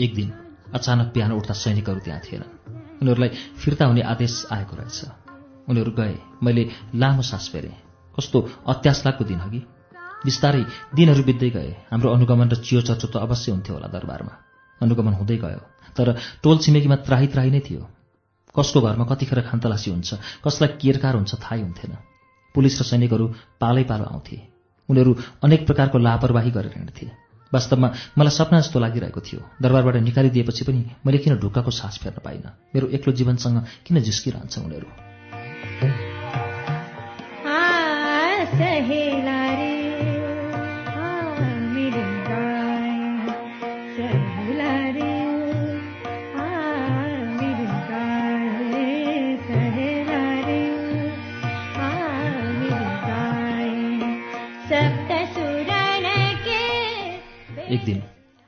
एक दिन अचानक बिहान उठ्दा सैनिकहरू त्यहाँ थिएनन्। उनीहरूलाई फिर्ता हुने आदेश आएको रहेछ। उनीहरू गए। मैले लामो सास फेरेँ। कस्तो अत्यास लाग्दो दिन अघि बिस्तारै दिनहरू बित्दै गए। हाम्रो अनुगमन र चियो चर्चो त अवश्य हुन्थ्यो होला दरबारमा। अनुगमन हुँदै गयो। तर टोल छिमेकीमा त्राही त्राही नै थियो। कसको घरमा कतिखेर खानतलासी हुन्छ कसलाई केरकार हुन्छ थाहै हुन्थेन। पुलिस र सैनिकहरू पालै पालो आउँथे। उनीहरू अनेक प्रकारको लापरवाही गरेर हिँड्थे। वास्तवमा मलाई सपना जस्तो लागिरहेको थियो। दरबारबाट निकालिदिएपछि पनि मैले किन ढुक्काको सास फेर्न पाइनँ? मेरो एक्लो जीवनसँग किन जिस्किरहन्छ उनीहरू?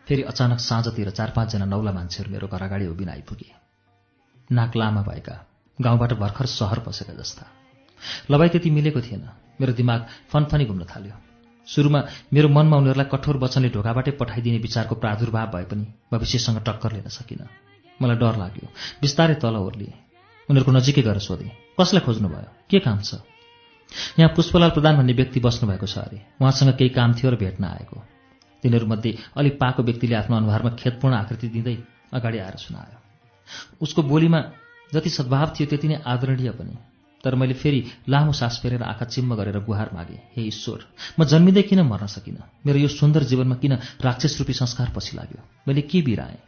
फेरि अचानक साँझतिर चार पाँचजना नौला मान्छेहरू मेरो घर अगाडि उभिन आइपुगे। नाक लामा भएका गाउँबाट भर्खर सहर पसेका जस्ता। लबाई त्यति मिलेको थिएन। मेरो दिमाग फनफनी घुम्न थाल्यो। सुरुमा मेरो मनमा उनीहरूलाई कठोर वचनले ढोकाबाटै पठाइदिने विचारको प्रादुर्भाव भए पनि भविष्यसँग टक्कर लिन सकिनँ। मलाई डर लाग्यो। बिस्तारै तल ओर्लिएँ। उनीहरूको नजिकै गएर सोधेँ कसलाई खोज्नुभयो? के काम छ? यहाँ पुष्पलाल प्रधान भन्ने व्यक्ति बस्नुभएको छ अरे। उहाँसँग केही काम थियो र भेट्न आएको। तिनीहरूमध्ये अलिक पाको व्यक्तिले आफ्नो अनुहारमा खेतपूर्ण आकृति दिँदै अगाडि आएर सुनायो। उसको बोलीमा जति सद्भाव थियो त्यति नै आदरणीय पनि। तर मैले फेरि लामो सास फेरेर आँखा चिम्म गरेर गुहार मागेँ हे ईश्वर म जन्मिँदै किन मर्न सकिनँ? मेरो यो सुन्दर जीवनमा किन राक्षस रूपी संस्कार पछि लाग्यो? मैले के बिराएँ?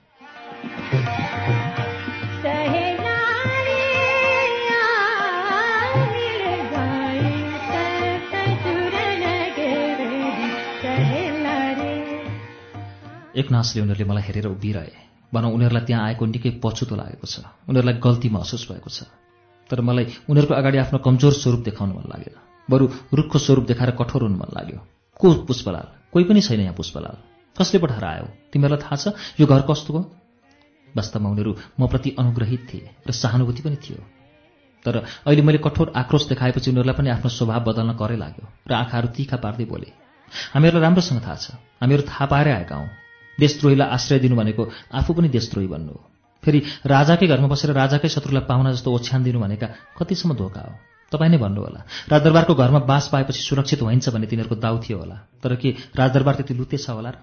नासले उनीहरूले मलाई हेरेर उभिरहे। भनौँ उनीहरूलाई त्यहाँ आएको निकै पछुतो लागेको छ। उनीहरूलाई गल्ती महसुस भएको छ। तर मलाई उनीहरूको अगाडि आफ्नो कमजोर स्वरूप देखाउन मन लागेन। बरु रुखको स्वरूप देखाएर कठोर हुन मन लाग्यो। को पुष्पलाल? कोही पनि छैन यहाँ पुष्पलाल। कसले पठाएर आयो? तिमीहरूलाई थाहा छ? यो घर कस्तोको वास्तवमा उनीहरू मप्रति अनुग्रहित थिए र सहानुभूति पनि थियो। तर अहिले मैले कठोर आक्रोश देखाएपछि उनीहरूलाई पनि आफ्नो स्वभाव बदल्न करै लाग्यो र आँखाहरू तिखा पार्दै बोले हामीहरूलाई राम्रोसँग थाहा छ। हामीहरू थाहा पाएरै आएका हौँ। देशद्रोहीलाई आश्रय दिनु भनेको आफू पनि देशद्रोही बन्नु हो। फेरि राजाकै घरमा बसेर राजाकै शत्रुलाई पाहुना जस्तो ओछ्यान दिनु भनेका कतिसम्म धोका हो? तपाईँ नै भन्नुहोला। राजदरबारको घरमा बास पाएपछि सुरक्षित होइन्छ भन्ने तिनीहरूको दाउ थियो होला। तर के राजदरबार त्यति लुते छ होला र?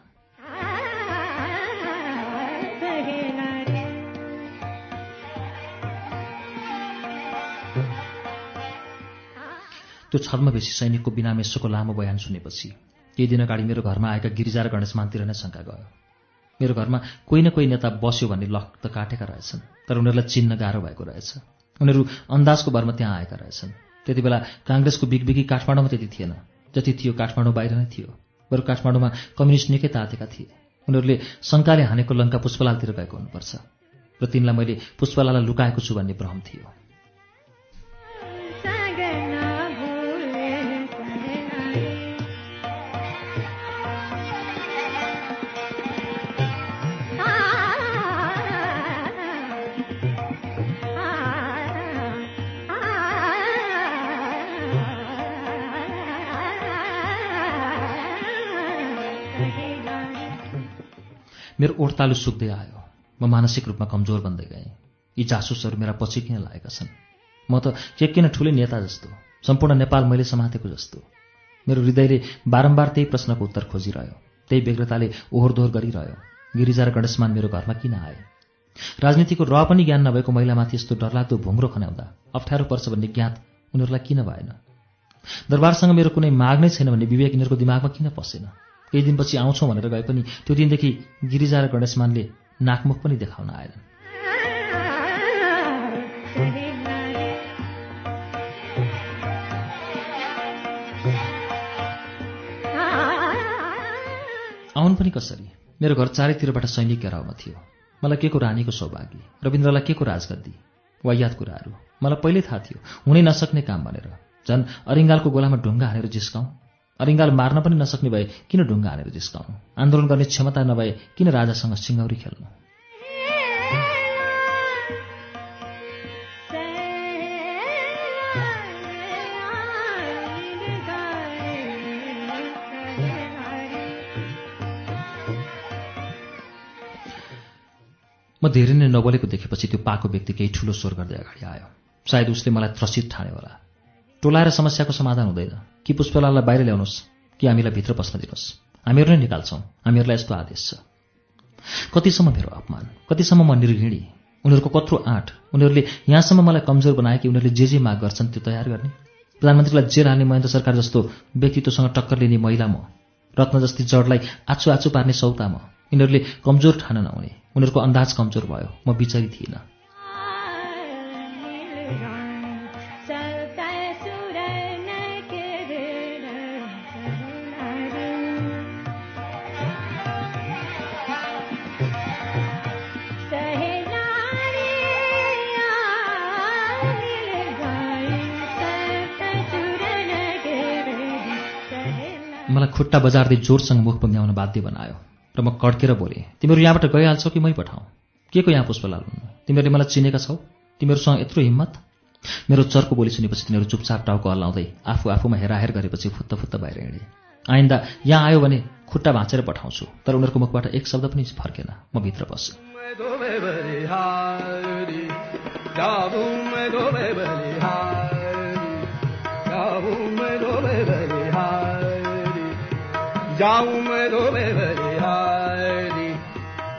त्यो छद्मवेशी सैनिकको बिनामेश्वरको लामो बयान सुनेपछि केही दिन अगाडि मेरो घरमा आएका गिरिजा र गणेशमानतिर नै शङ्का गयो। मेरो घरमा कोही न कोही नेता बस्यो भन्ने लक त काटेका रहेछन् तर उनीहरूलाई चिन्न गाह्रो भएको रहेछ। उनीहरू अन्दाजको भरमा त्यहाँ आएका रहेछन्। त्यति बेला काङ्ग्रेसको बिगबिगी काठमाडौँमा त्यति थिएन। जति थियो काठमाडौँ बाहिर नै थियो बरु काठमाडौँमा कम्युनिस्ट निकै तातेका थिए। उनीहरूले शङ्काले हानेको लङ्का पुष्पलालतिर गएको हुनुपर्छ। र तिनलाई मैले पुष्पलाललाई लुकाएको छु भन्ने भ्रम थियो। मेरो ओठतालु सुक्दै आयो। म मानसिक रूपमा कमजोर बन्दै गएँ। यी जासुसहरू मेरा पछि किन लागेका छन्? म त के किन ठुलै नेता जस्तो सम्पूर्ण नेपाल मैले समातेको जस्तो। मेरो हृदयले बारम्बार त्यही प्रश्नको उत्तर खोजिरह्यो। त्यही व्यग्रताले ओहोरदोहोर गरिरह्यो। गिरिजा र गणेशमान मेरो घरमा किन आए? राजनीतिको र पनि ज्ञान नभएको महिलामाथि यस्तो डरलाग्दो भुङ्रो खन्याउँदा अप्ठ्यारो पर्छ भन्ने ज्ञात उनीहरूलाई किन भएन? दरबारसँग मेरो कुनै माग नै छैन भन्ने विवेक यिनीहरूको दिमागमा किन पसेन? केही दिनपछि आउँछौँ भनेर गए पनि त्यो दिनदेखि गिरिजा र गणेशमानले नाकमुख पनि देखाउन आएनन्। आउनु पनि कसरी? मेरो घर चारैतिरबाट सैनिक घेराउमा थियो। मलाई के को रानीको सौभाग्य रविन्द्रलाई के को राजगद्दी वायात कुराहरू? मलाई पहिल्यै थाहा थियो हुनै नसक्ने काम भनेर। झन् अरिङ्गालको गोलामा ढुङ्गा हानेर जिस्काउँ। अरिङ्गाल मार्न पनि नसक्ने भए किन ढुङ्गा हानेर जिस्काउँ आन्दोलन गर्ने क्षमता नभए किन राजासँग सिङ्गौरी खेल्नु? म धेरै नै नबोलेको देखेपछि त्यो पाको व्यक्ति केही ठुलो स्वर गर्दै अगाडि आयो। सायद उसले मलाई त्रसित ठान्यो होला टोलाएर समस्याको समाधान हुँदैन। कि पुष्पलाललाई बाहिर ल्याउनुहोस् कि हामीलाई भित्र पस्न दिनुहोस्। हामीहरू नै निकाल्छौँ। हामीहरूलाई यस्तो आदेश छ। कतिसम्म मेरो अपमान? कतिसम्म म निर्घिणी? उनीहरूको कत्रो आँट? उनीहरूले यहाँसम्म मलाई कमजोर बनाए कि उनीहरूले जे जे माग गर्छन् त्यो तयार गर्ने? प्रधानमन्त्रीलाई जेल हाल्ने महेन्द्र सरकार जस्तो व्यक्तित्वसँग टक्कर लिने महिला म? रत्न जस्ती जडलाई आछु आछु पार्ने सौता म? यिनीहरूले कमजोर ठान नहुने। उनीहरूको अन्दाज कमजोर भयो। म बिचरी थिइनँ। मलाई खुट्टा बजार्दै जोरसँग मुख पङ्ग्याउन बाध्य बनायो र म कड्केर बोलेँ तिमीहरू यहाँबाट गइहाल्छौ कि मै पठाउँ? के को यहाँ पुष्पलाल हुनु? तिमीहरूले मलाई चिनेका छौ? तिमीहरूसँग यत्रो हिम्मत मेरो चर्को बोली सुनेपछि तिनीहरू चुपचाप टाउको हल्लाउँदै आफू आफूमा हेराहेर गरेपछि फुत्त फुत्त बाहिर हिँडे। आइन्दा यहाँ आयो भने खुट्टा भाँचेर पठाउँछु तर उनीहरूको मुखबाट एक शब्द पनि फर्केन। म भित्र पस्छु जाऊं मैं दो बलिहारी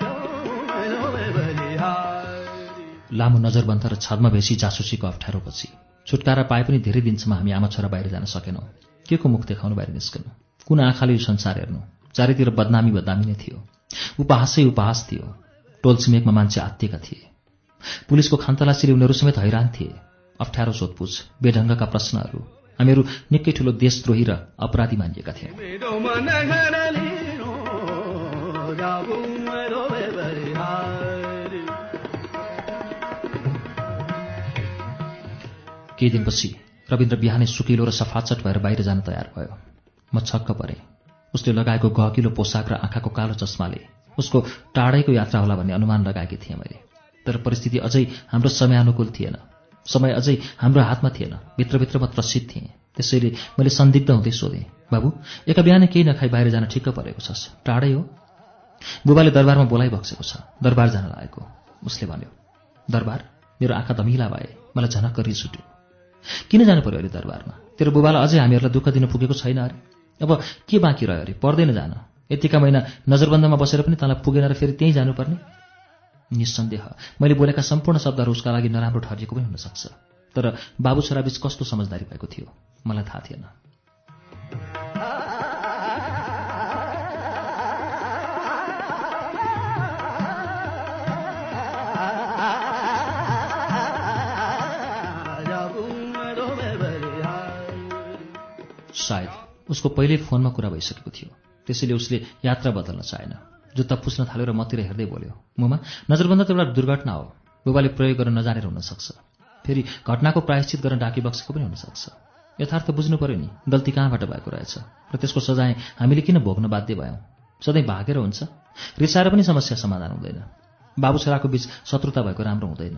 जाऊं मैं दो बलिहारी लामो नजरबन्ध र छद्म भेसी जासुसीको अप्ठ्यारोपछि। छुटकारा पाए पनि धेरै दिनसम्म हामी आमा छोरा बाहिर जान सकेनौँ। के को मुख देखाउनु बाहिर निस्कनु? कुन आँखाले यो संसार हेर्नु? चारैतिर बदनामी बदनामी नै थियो। उपहासै उपहास थियो। टोल छिमेकमा मान्छे आत्तिएका थिए। पुलिसको खान्तलासीले उनीहरू समेत हैरान थिए। अप्ठ्यारो सोधपुछ बेढङ्गका प्रश्नहरू। हामीहरू निकै ठुलो देशद्रोही र अपराधी मानिएका थियौँ केही दिनपछि रविन्द्र बिहानै सुकिलो र सफाचट भएर बाहिर जान तयार भयो। म छक्क परेँ। उसले लगाएको गहकिलो पोसाक र आँखाको कालो चस्माले उसको टाढैको यात्रा होला भन्ने अनुमान लगाएकी थिएँ मैले। तर परिस्थिति अझै हाम्रो समयानुकूल थिएन। समय अझै हाम्रो हातमा थिएन। भित्रभित्र म त्रसित थिएँ। त्यसैले मैले संदिग्ध हुँदै सोधेँ बाबु एका बिहानै केही नखाई बाहिर जान ठिक्क परेको छस्। टाढै हो? बुबाले दरबारमा बोलाइबक्सेको छ दरबार जान लागेको। उसले भन्यो दरबार? मेरो आँखा धमिला भए मलाई झनक्क रिस उठ्यो। किन जानु पर्यो अरे दरबारमा? तेरो बुबालाई अझै हामीहरूलाई दुःख दिन पुगेको छैन अरे। अब के बाँकी रह्यो अरे? पर्दैन जान। यतिका महिना नजरबन्दमा बसेर पनि तँलाई पुगेन र फेरि त्यहीँ जानुपर्ने? निस्सन्देह। मैले बोलेका सम्पूर्ण शब्दहरू उसका लागि नराम्रो ठरिएको पनि हुनसक्छ। तर बाबु छोराबीच कस्तो समझदारी भएको थियो मलाई थाहा थिएन। सायद उसको पहिल्यै फोनमा कुरा भइसकेको थियो त्यसैले उसले यात्रा बदल्न चाहेन। जुत्ता पुस्न थाल्यो र मतिर हेर्दै बोल्यो मुमा नजरबन्द त एउटा दुर्घटना हो। बुबाले प्रयोग गर्न नजानेर हुनसक्छ। फेरि घटनाको प्रायश्चित गर्न डाकिबक्सेको पनि हुनसक्छ। यथार्थ बुझ्नु पर्यो नि गल्ती कहाँबाट भएको रहेछ? र त्यसको सजाय हामीले किन भोग्न बाध्य भयौँ? सधैँ भागेर हुन्छ? रिसाएर पनि समस्या समाधान हुँदैन। बाबु छोराको बीच शत्रुता भएको राम्रो हुँदैन।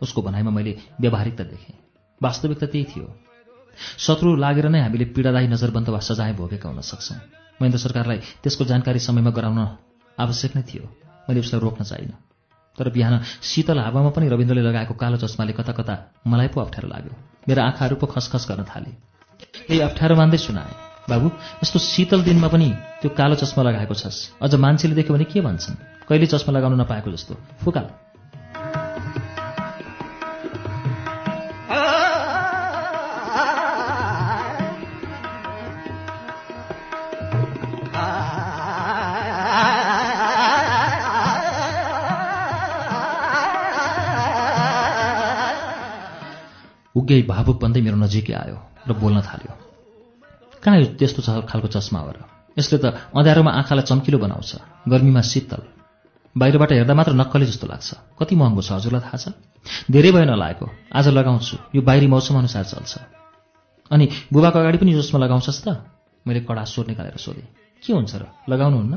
उसको भनाइमा मैले व्यावहारिकता देखेँ। वास्तविकता त्यही थियो। शत्रु लागेर नै हामीले पीडादायी नजरबन्द वा सजाय भोगेका हुन सक्छौँ महेन्द्र सरकारलाई त्यसको जानकारी समयमा गराउन आवश्यक नै थियो। मैले उसलाई रोक्न चाहिनँ। तर बिहान शीतल हावामा पनि रविन्द्रले लगाएको कालो चस्माले कता कता मलाई पो अप्ठ्यारो लाग्यो। मेरो आँखाहरू पो खसखस गर्न थाले। यही अप्ठ्यारो मान्दै सुनाए बाबु यस्तो शीतल दिनमा पनि त्यो कालो चस्मा लगाएको छस्। अझ मान्छेले देख्यो भने के भन्छन्? कहिले चस्मा लगाउन नपाएको जस्तो। फुकाल। उग्गै भावुक बन्दै मेरो नजिकै आयो र बोल्न थाल्यो। कहाँ यो त्यस्तो खालको चस्मा हो र? यसले त अँध्यारोमा आँखालाई चम्किलो बनाउँछ गर्मीमा शीतल। बाहिरबाट हेर्दा मात्र नक्कली जस्तो लाग्छ। कति महँगो छ हजुरलाई थाहा छ? धेरै भयो नलागेको आज लगाउँछु। यो बाहिरी मौसम अनुसार चल्छ। अनि बुबाको अगाडि पनि चस्मा लगाउँछस् त मैले कडा स्वर निकालेर सोधेँ। के हुन्छ र? लगाउनुहुन्न?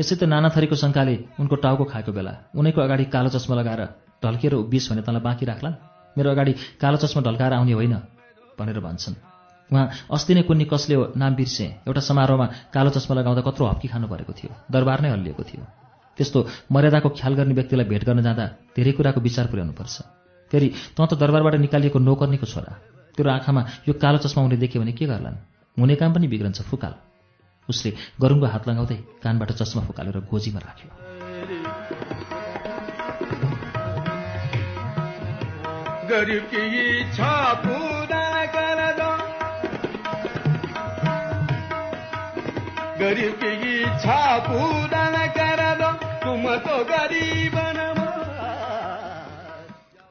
यसै त नाना थरीको शङ्काले उनको टाउको खाएको बेला उनैको अगाडि कालो चस्मा लगाएर ढल्किएर उभिस भने तँलाई बाँकी राख्ला? मेरो अगाडि कालो चस्मा ढल्काएर आउने होइन भनेर भन्छन्। उहाँ अस्ति नै कुन्नी कसले नाम बिर्से एउटा समारोहमा कालो चस्मा लगाउँदा कत्रो हप्की खानु परेको थियो दरबार नै हल्लिएको थियो। त्यस्तो मर्यादाको ख्याल गर्ने व्यक्तिलाई भेट गर्न जाँदा धेरै कुराको विचार पुर्याउनुपर्छ। फेरि तँ त दरबारबाट निकालिएको नोकर्नीको छोरा तेरो आँखामा यो कालो चस्मा उनले देख्यो भने के गर्लान्? हुने काम पनि बिग्रन्छ फुकाल। उसले गरुङको हात लगाउँदै कानबाट चस्मा फुकालेर गोजीमा राख्यो। इच्छा पूरा इच्छा पूरा तुम गरीब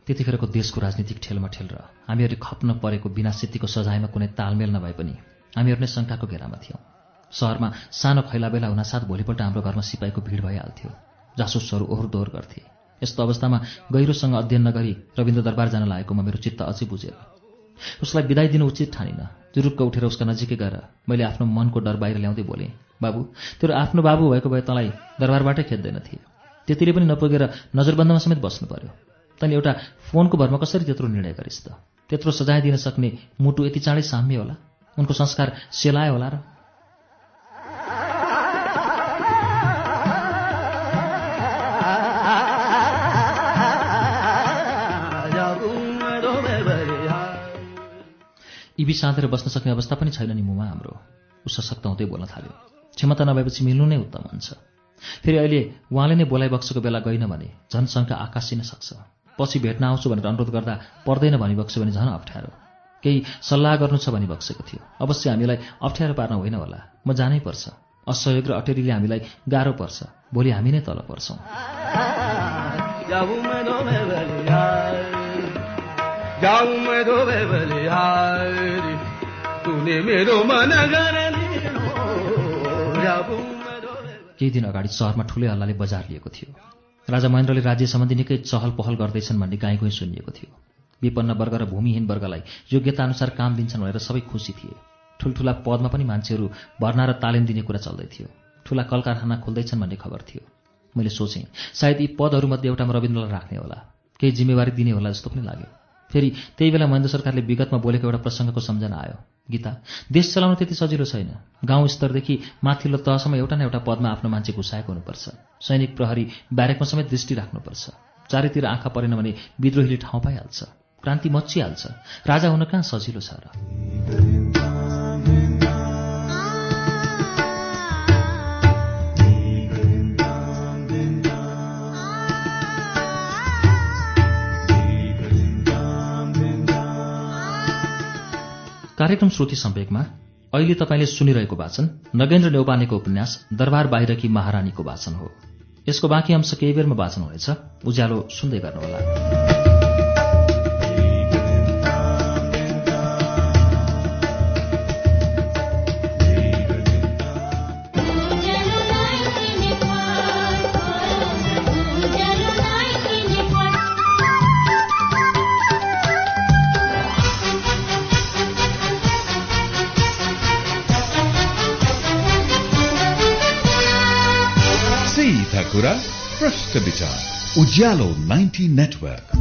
त्यतिखेरको देशको राजनीतिक ठेलमा ठेल र हामीहरूले खप्न परेको बिना सिद्धिको सजायमा कुनै तालमेल नभए पनि हामीहरू नै शङ्काको घेरामा थियौँ। सहरमा सानो खैलाबेला हुनासाथ भोलिपल्ट हाम्रो घरमा सिपाहीको भिड भइहाल्थ्यो। जासुसहरू ओहोर दोहोर गर्थे। यस्तो अवस्थामा गहिरोसँग अध्ययन नगरी रविन्द्र दरबार जान लागेकोमा मेरो चित्त अझै बुझेर उसलाई बिदाई दिनु उचित ठानिन। जुरुक्क उठेर उसका नजिकै गएर मैले आफ्नो मनको डर बाहिर ल्याउँदै बोलेँ बाबु तेरो आफ्नो बाबु भएको भए तँलाई दरबारबाटै खेद्दैन थिए। त्यतिले पनि नपुगेर नजरबन्दमा समेत बस्नु पर्यो तैँले एउटा फोनको भरमा कसरी त्यत्रो निर्णय गरिस् त? त्यत्रो सजाय दिन सक्ने मुटु यति चाँडै साम्य होला? उनको संस्कार सेलायो होला र इबी साँधेर बस्न सक्ने अवस्था पनि छैन नि मुमा हाम्रो। ऊ सशक्त हुँदै बोल्न थाल्यो। क्षमता नभएपछि मिल्नु नै उत्तम हुन्छ। फेरि अहिले उहाँले नै बोलाइ बक्सेको बेला गइन भने झन् शङ्का आकाशिन सक्छ। पछि भेट्न आउँछु भनेर अनुरोध गर्दा पर्दैन भनिबक्स्यो भने झन् अप्ठ्यारो। केही सल्लाह गर्नु छ भनी बक्सेको थियो। अवश्य हामीलाई अप्ठ्यारो पार्न होइन होला। म जानै पर्छ। असहयोग र अटेरीले हामीलाई गाह्रो पर्छ। भोलि हामी नै तल पर्छौँ। केही दिन अगाडि सहरमा ठुलै हल्लाले बजार लिएको थियो। राजा महेन्द्रले राज्य सम्बन्धी निकै चहल पहल गर्दैछन् भन्ने गाई गुई सुनिएको थियो। विपन्न वर्ग र भूमिहीन वर्गलाई योग्यताअनुसार काम दिन्छन् भनेर सबै खुसी थिए। ठुल्ठुला पदमा पनि मान्छेहरू भर्ना र तालिम दिने कुरा चल्दै थियो। ठुला कल कारखाना खोल्दैछन् भन्ने खबर थियो। मैले सोचेँ सायद यी पदहरूमध्ये एउटामा रविन्द्रलाई राख्ने होला। केही जिम्मेवारी दिने होला जस्तो पनि लाग्यो। फेरि त्यही बेला महेन्द्र सरकारले विगतमा बोलेको एउटा प्रसङ्गको सम्झना आयो। गीता। देश चलाउनु त्यति सजिलो छैन। गाउँ स्तरदेखि माथिल्लो तहसम्म एउटा न एउटा पदमा आफ्नो मान्छे घुसाएको हुनुपर्छ। सैनिक प्रहरी ब्यारेकमा समेत दृष्टि राख्नुपर्छ। चारैतिर आँखा परेन भने विद्रोहीले ठाउँ पाइहाल्छ। क्रान्ति मचिहाल्छ राजा हुन कहाँ सजिलो छ र? कार्यक्रम श्रुति सम्वेकमा अहिले तपाईँले सुनिरहेको वाचन नगेन्द्र नेौपानेको उपन्यास दरबार बाहिरकी महारानीको वाचन हो। यसको बाँकी अंश केही बेरमा वाचन हुनेछ। उज्यालो सुन्दै गर्नुहोला। कुरा प्रश्न विचार उज्यालो 90 नेटवर्क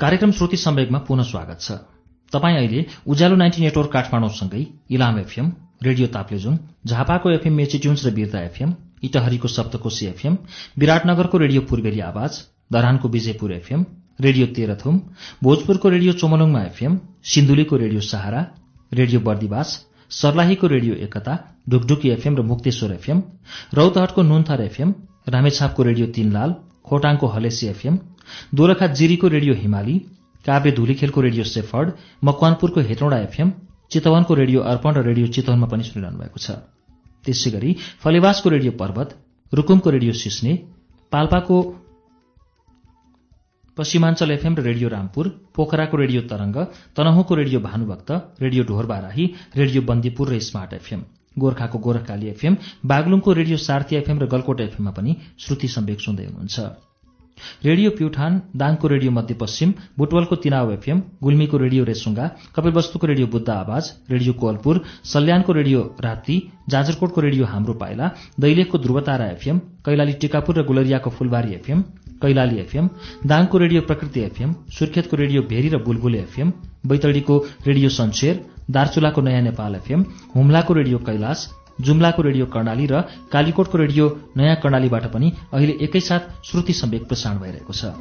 कार्यक्रम श्रुति सम्वेकमा पुनः स्वागत छ। तपाईँ अहिले उज्यालो नाइन्टी नेटवर्क काठमाडौँसँगै इलाम एफएम रेडियो ताप्लेजुङ झापाको एफएम मेचिट्युन्स र बिर्ता एफएम इटहरीको सप्तकोशी एफएम विराटनगरको रेडियो पूर्वेली आवाज धरानको विजयपुर एफएम रेडियो तेह्रथुम भोजपुरको रेडियो चोमलुङमा एफएम सिन्धुलीको रेडियो सहारा रेडियो बर्दिवास सर्लाहीको रेडियो एकता ढुकढुकी एफएम र मुक्तेश्वर एफएम रौतहटको नुनथर एफएम रामेछापको रेडियो तीनलाल खोटाङको हलेसी एफएम दोलखा जिरीको रेडियो हिमाली काभ्रे धुलीखेलको रेडियो सेफर्ड मकवानपुरको हेटौँडा एफएम चितवनको रेडियो अर्पण र रेडियो चितवनमा पनि सुनिरहनु भएको छ। त्यसै गरी फलेवासको रेडियो पर्वत रुकुमको रेडियो सिस्ने पाल्पाको पश्चिमाञ्चल एफएम र रेडियो रामपुर पोखराको radio Tarang तनहुँको radio Bhanubhakta radio Dhorbarahi radio Bandipur र स्मार्ट एफएम गोर्खाको गोरखकाली एफएम बागलुङको रेडियो सार्थी एफएम र गलकोट एफएममा पनि श्रुति सम्वेक सुन्दै हुनुहुन्छ। रेडियो प्युठान दाङको रेडियो मध्यपश्चिम बुटवलको तिनाव एफएम गुल्मीको रेडियो रेसुङ्गा कपिलवस्तुको रेडियो बुद्ध आवाज रेडियो कोलपुर सल्यानको रेडियो राप्ती जाजरकोटको रेडियो हाम्रो पाइला दैलेखको ध्रुवतारा एफएम कैलाली टिकापुर र गुलरियाको फुलबारी एफएम कैलाली एफएम दाङको रेडियो प्रकृति एफएम सुर्खेतको रेडियो भेरी र बुलबुले एफएम बैतडीको रेडियो सन्सेर दार्चुलाको नयाँ नेपाल एफएम हुम्लाको रेडियो कैलाश जुम्लाको रेडियो कर्णाली र कालीकोटको रेडियो नयाँ कर्णालीबाट पनि अहिले एकैसाथ श्रुति सम्वेक प्रसारण भइरहेको छ।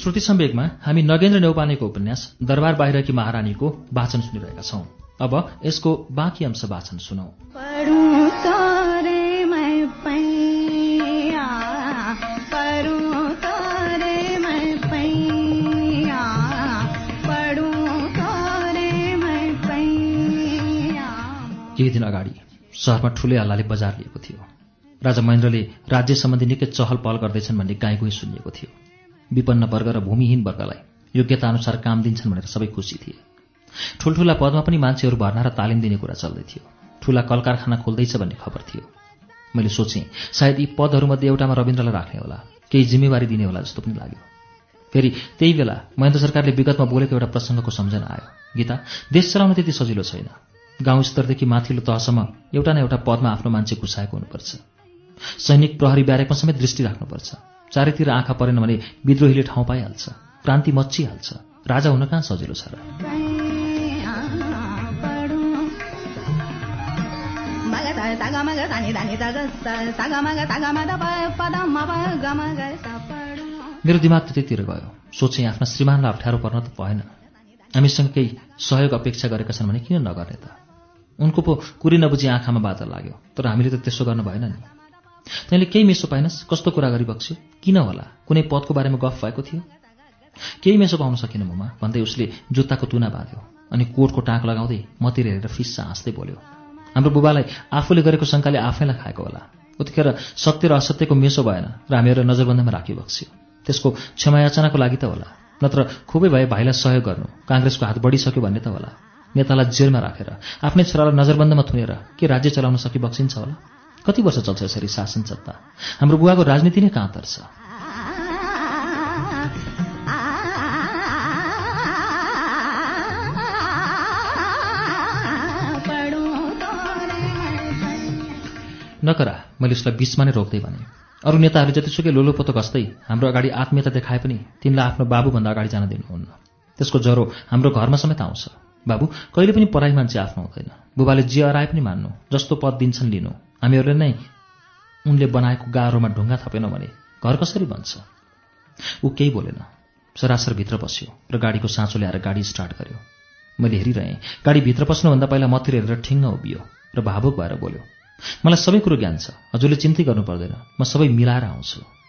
श्रुति सम्वेकमा हामी नगेन्द्र नेौपानेको उपन्यास दरबार बाहिरकी महारानीको वाचन सुनिरहेका छौं। अब यसको बाँकी अंश वाचन सुनौ। केही दिन अगाडि सहरमा ठूलै हल्लाले बजार लिएको थियो। राजा महेन्द्रले राज्य सम्बन्धी निकै चहल पहल गर्दैछन् भन्ने गाईगुई सुनिएको थियो। विपन्न वर्ग र भूमिहीन वर्गलाई योग्यता अनुसार काम दिन्छन् भनेर सबै खुसी थिए। ठुल्ठुला पदमा पनि मान्छेहरू भर्ना र तालिम दिने कुरा चल्दै थियो। ठुला कल कारखाना खोल्दैछ भन्ने खबर थियो। मैले सोचेँ सायद यी पदहरूमध्ये एउटामा रविन्द्रलाई राख्ने होला केही जिम्मेवारी दिने होला जस्तो पनि लाग्यो। फेरि त्यही बेला महेन्द्र सरकारले विगतमा बोलेको एउटा प्रसङ्गको सम्झना आयो। गीता देश चलाउन त्यति सजिलो छैन। गाउँ स्तरदेखि माथिल्लो तहसम्म एउटा न एउटा पदमा आफ्नो मान्छे घुसाएको हुनुपर्छ। सैनिक प्रहरी ब्यारेकमा समेत दृष्टि राख्नुपर्छ। चारैतिर आँखा परेन भने विद्रोहीले ठाउँ पाइहाल्छ क्रान्ति मच्चिहाल्छ। राजा हुन कहाँ सजिलो छ र? मेरो दिमाग त्यतिर गयो। सोचेँ आफ्ना श्रीमानलाई अप्ठ्यारो पर्न त भएन। हामीसँग केही सहयोग अपेक्षा गरेका छन् भने किन नगर्ने त? उनको पो कुरी नबुझी आँखामा बादल लाग्यो। तर हामीले त त्यसो गर्नु भएन नि। तैँले केही मेसो पाइनस् कस्तो कुरा गरी बक्स्यो किन होला? कुनै पदको बारेमा गफ भएको थियो? केही मेसो पाउन सकिनँ ममा भन्दै उसले जुत्ताको तुना बाँध्यो अनि कोटको टाँक लगाउँदै मतिर हेरेर फिस्सा हाँस्दै बोल्यो। हाम्रो बुबालाई आफूले गरेको शङ्काले आफैलाई खाएको होला। उतिखेर सत्य र असत्यको मेसो भएन र हामीहरू नजरबन्दमा राखिबक्स्यो त्यसको क्षमायाचनाको लागि त होला नत्र खुबै भए भाइलाई सहयोग गर्नु काङ्ग्रेसको हात बढिसक्यो भन्ने त होला। नेतालाई जेलमा राखेर आफ्नै छोरालाई नजरबन्दमा थुनेर के राज्य चलाउन सकिबक्सिन्छ होला? कति वर्ष चल्छ यसरी शासन सत्ता? हाम्रो बुवाको राजनीति नै कहाँ तर्छ? नकरा मैले उसलाई बिचमा नै रोक्दै भने। अरू नेताहरूले जतिसुकै लोलोपोतो घस्दै हाम्रो अगाडि आत्मीयता देखाए पनि तिनलाई आफ्नो बाबुभन्दा अगाडि जान दिनुहुन्न। त्यसको ज्वरो हाम्रो घरमा समेत आउँछ। बाबु कहिले पनि पराई मान्छे आफ्नो हुँदैन। बुबाले जे अराए पनि मान्नु जस्तो पद दिन्छन् लिनु। हामीहरूले नै उनले बनाएको गाह्रोमा ढुङ्गा थपेनौँ भने घर कसरी बन्छ? ऊ केही बोलेन। सरासर भित्र पस्यो र गाडीको साँचो ल्याएर गाडी स्टार्ट गर्यो। मैले हेरिरहेँ गाडी भित्र पस्नुभन्दा पहिला मतिर हेरेर ठिङ्ग उभियो र भावुक भएर बोल्यो मलाई सबै कुरो ज्ञान छ। हजुरले चिन्तै गर्नु पर्दैन। म सबै मिलाएर आउँछु।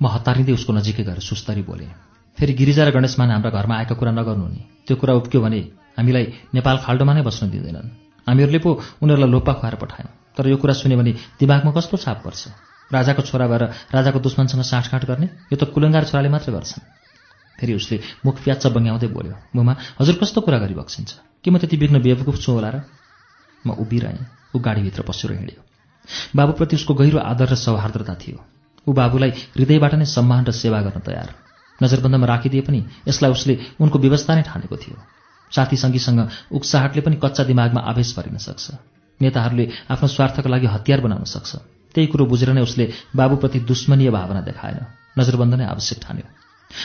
म हतारिँदै उसको नजिकै गएर सुस्तरी बोलेँ फेरि गिरिजा र गणेशमान हाम्रा घरमा आएका कुरा नगर्नु नि। त्यो कुरा उब्क्यो भने हामीलाई नेपाल खाल्डोमा नै बस्न दिँदैनन्। हामीहरूले पो उनीहरूलाई लोपा खुवाएर पठायौँ। तर यो कुरा सुन्यो भने दिमागमा कस्तो छाप पर्छ? राजाको छोरा भएर राजाको दुश्मनसँग साँठगाँठ गर्ने? यो त कुलङ्गार छोराले मात्रै गर्छन्। फेरि उसले मुख प्याच्च बङ्ग्याउँदै बोल्यो मुमा हजुर कस्तो कुरा गरी बक्सिन्छ? के म त्यति बिग्न बेवकुफ छु होला र? म उभिरहेँ ऊ गाडीभित्र पसेर हिँड्यो। बाबुप्रति उसको गहिरो आदर र सौहार्द्रता थियो। ऊ बाबुलाई हृदयबाट नै सम्मान र सेवा गर्न तयार। नजरबन्दमा राखिदिए पनि यसलाई उसले उनको व्यवस्था नै ठानेको थियो। साथी सङ्गीसँग उक्साहटले पनि कच्चा दिमागमा आवेश परिन सक्छ। नेताहरूले आफ्नो स्वार्थका लागि हतियार बनाउन सक्छ। त्यही कुरो बुझेर नै उसले बाबुप्रति दुश्मनीय भावना देखाएन। नजरबन्द नै आवश्यक ठान्यो।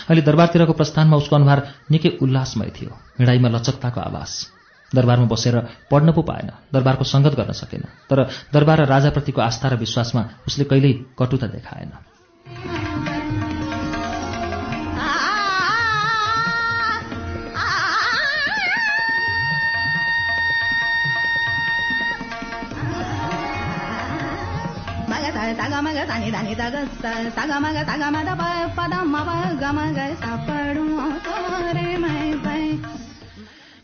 अहिले दरबारतिरको प्रस्थानमा उसको अनुहार निकै उल्लासमय थियो। हिँडाइमा लचकताको आवास दरबारमा बसेर पढ्न पो पाएन दरबारको सङ्गत गर्न सकेन। तर दरबार र राजाप्रतिको आस्था र विश्वासमा उसले कहिल्यै कटुता देखाएन।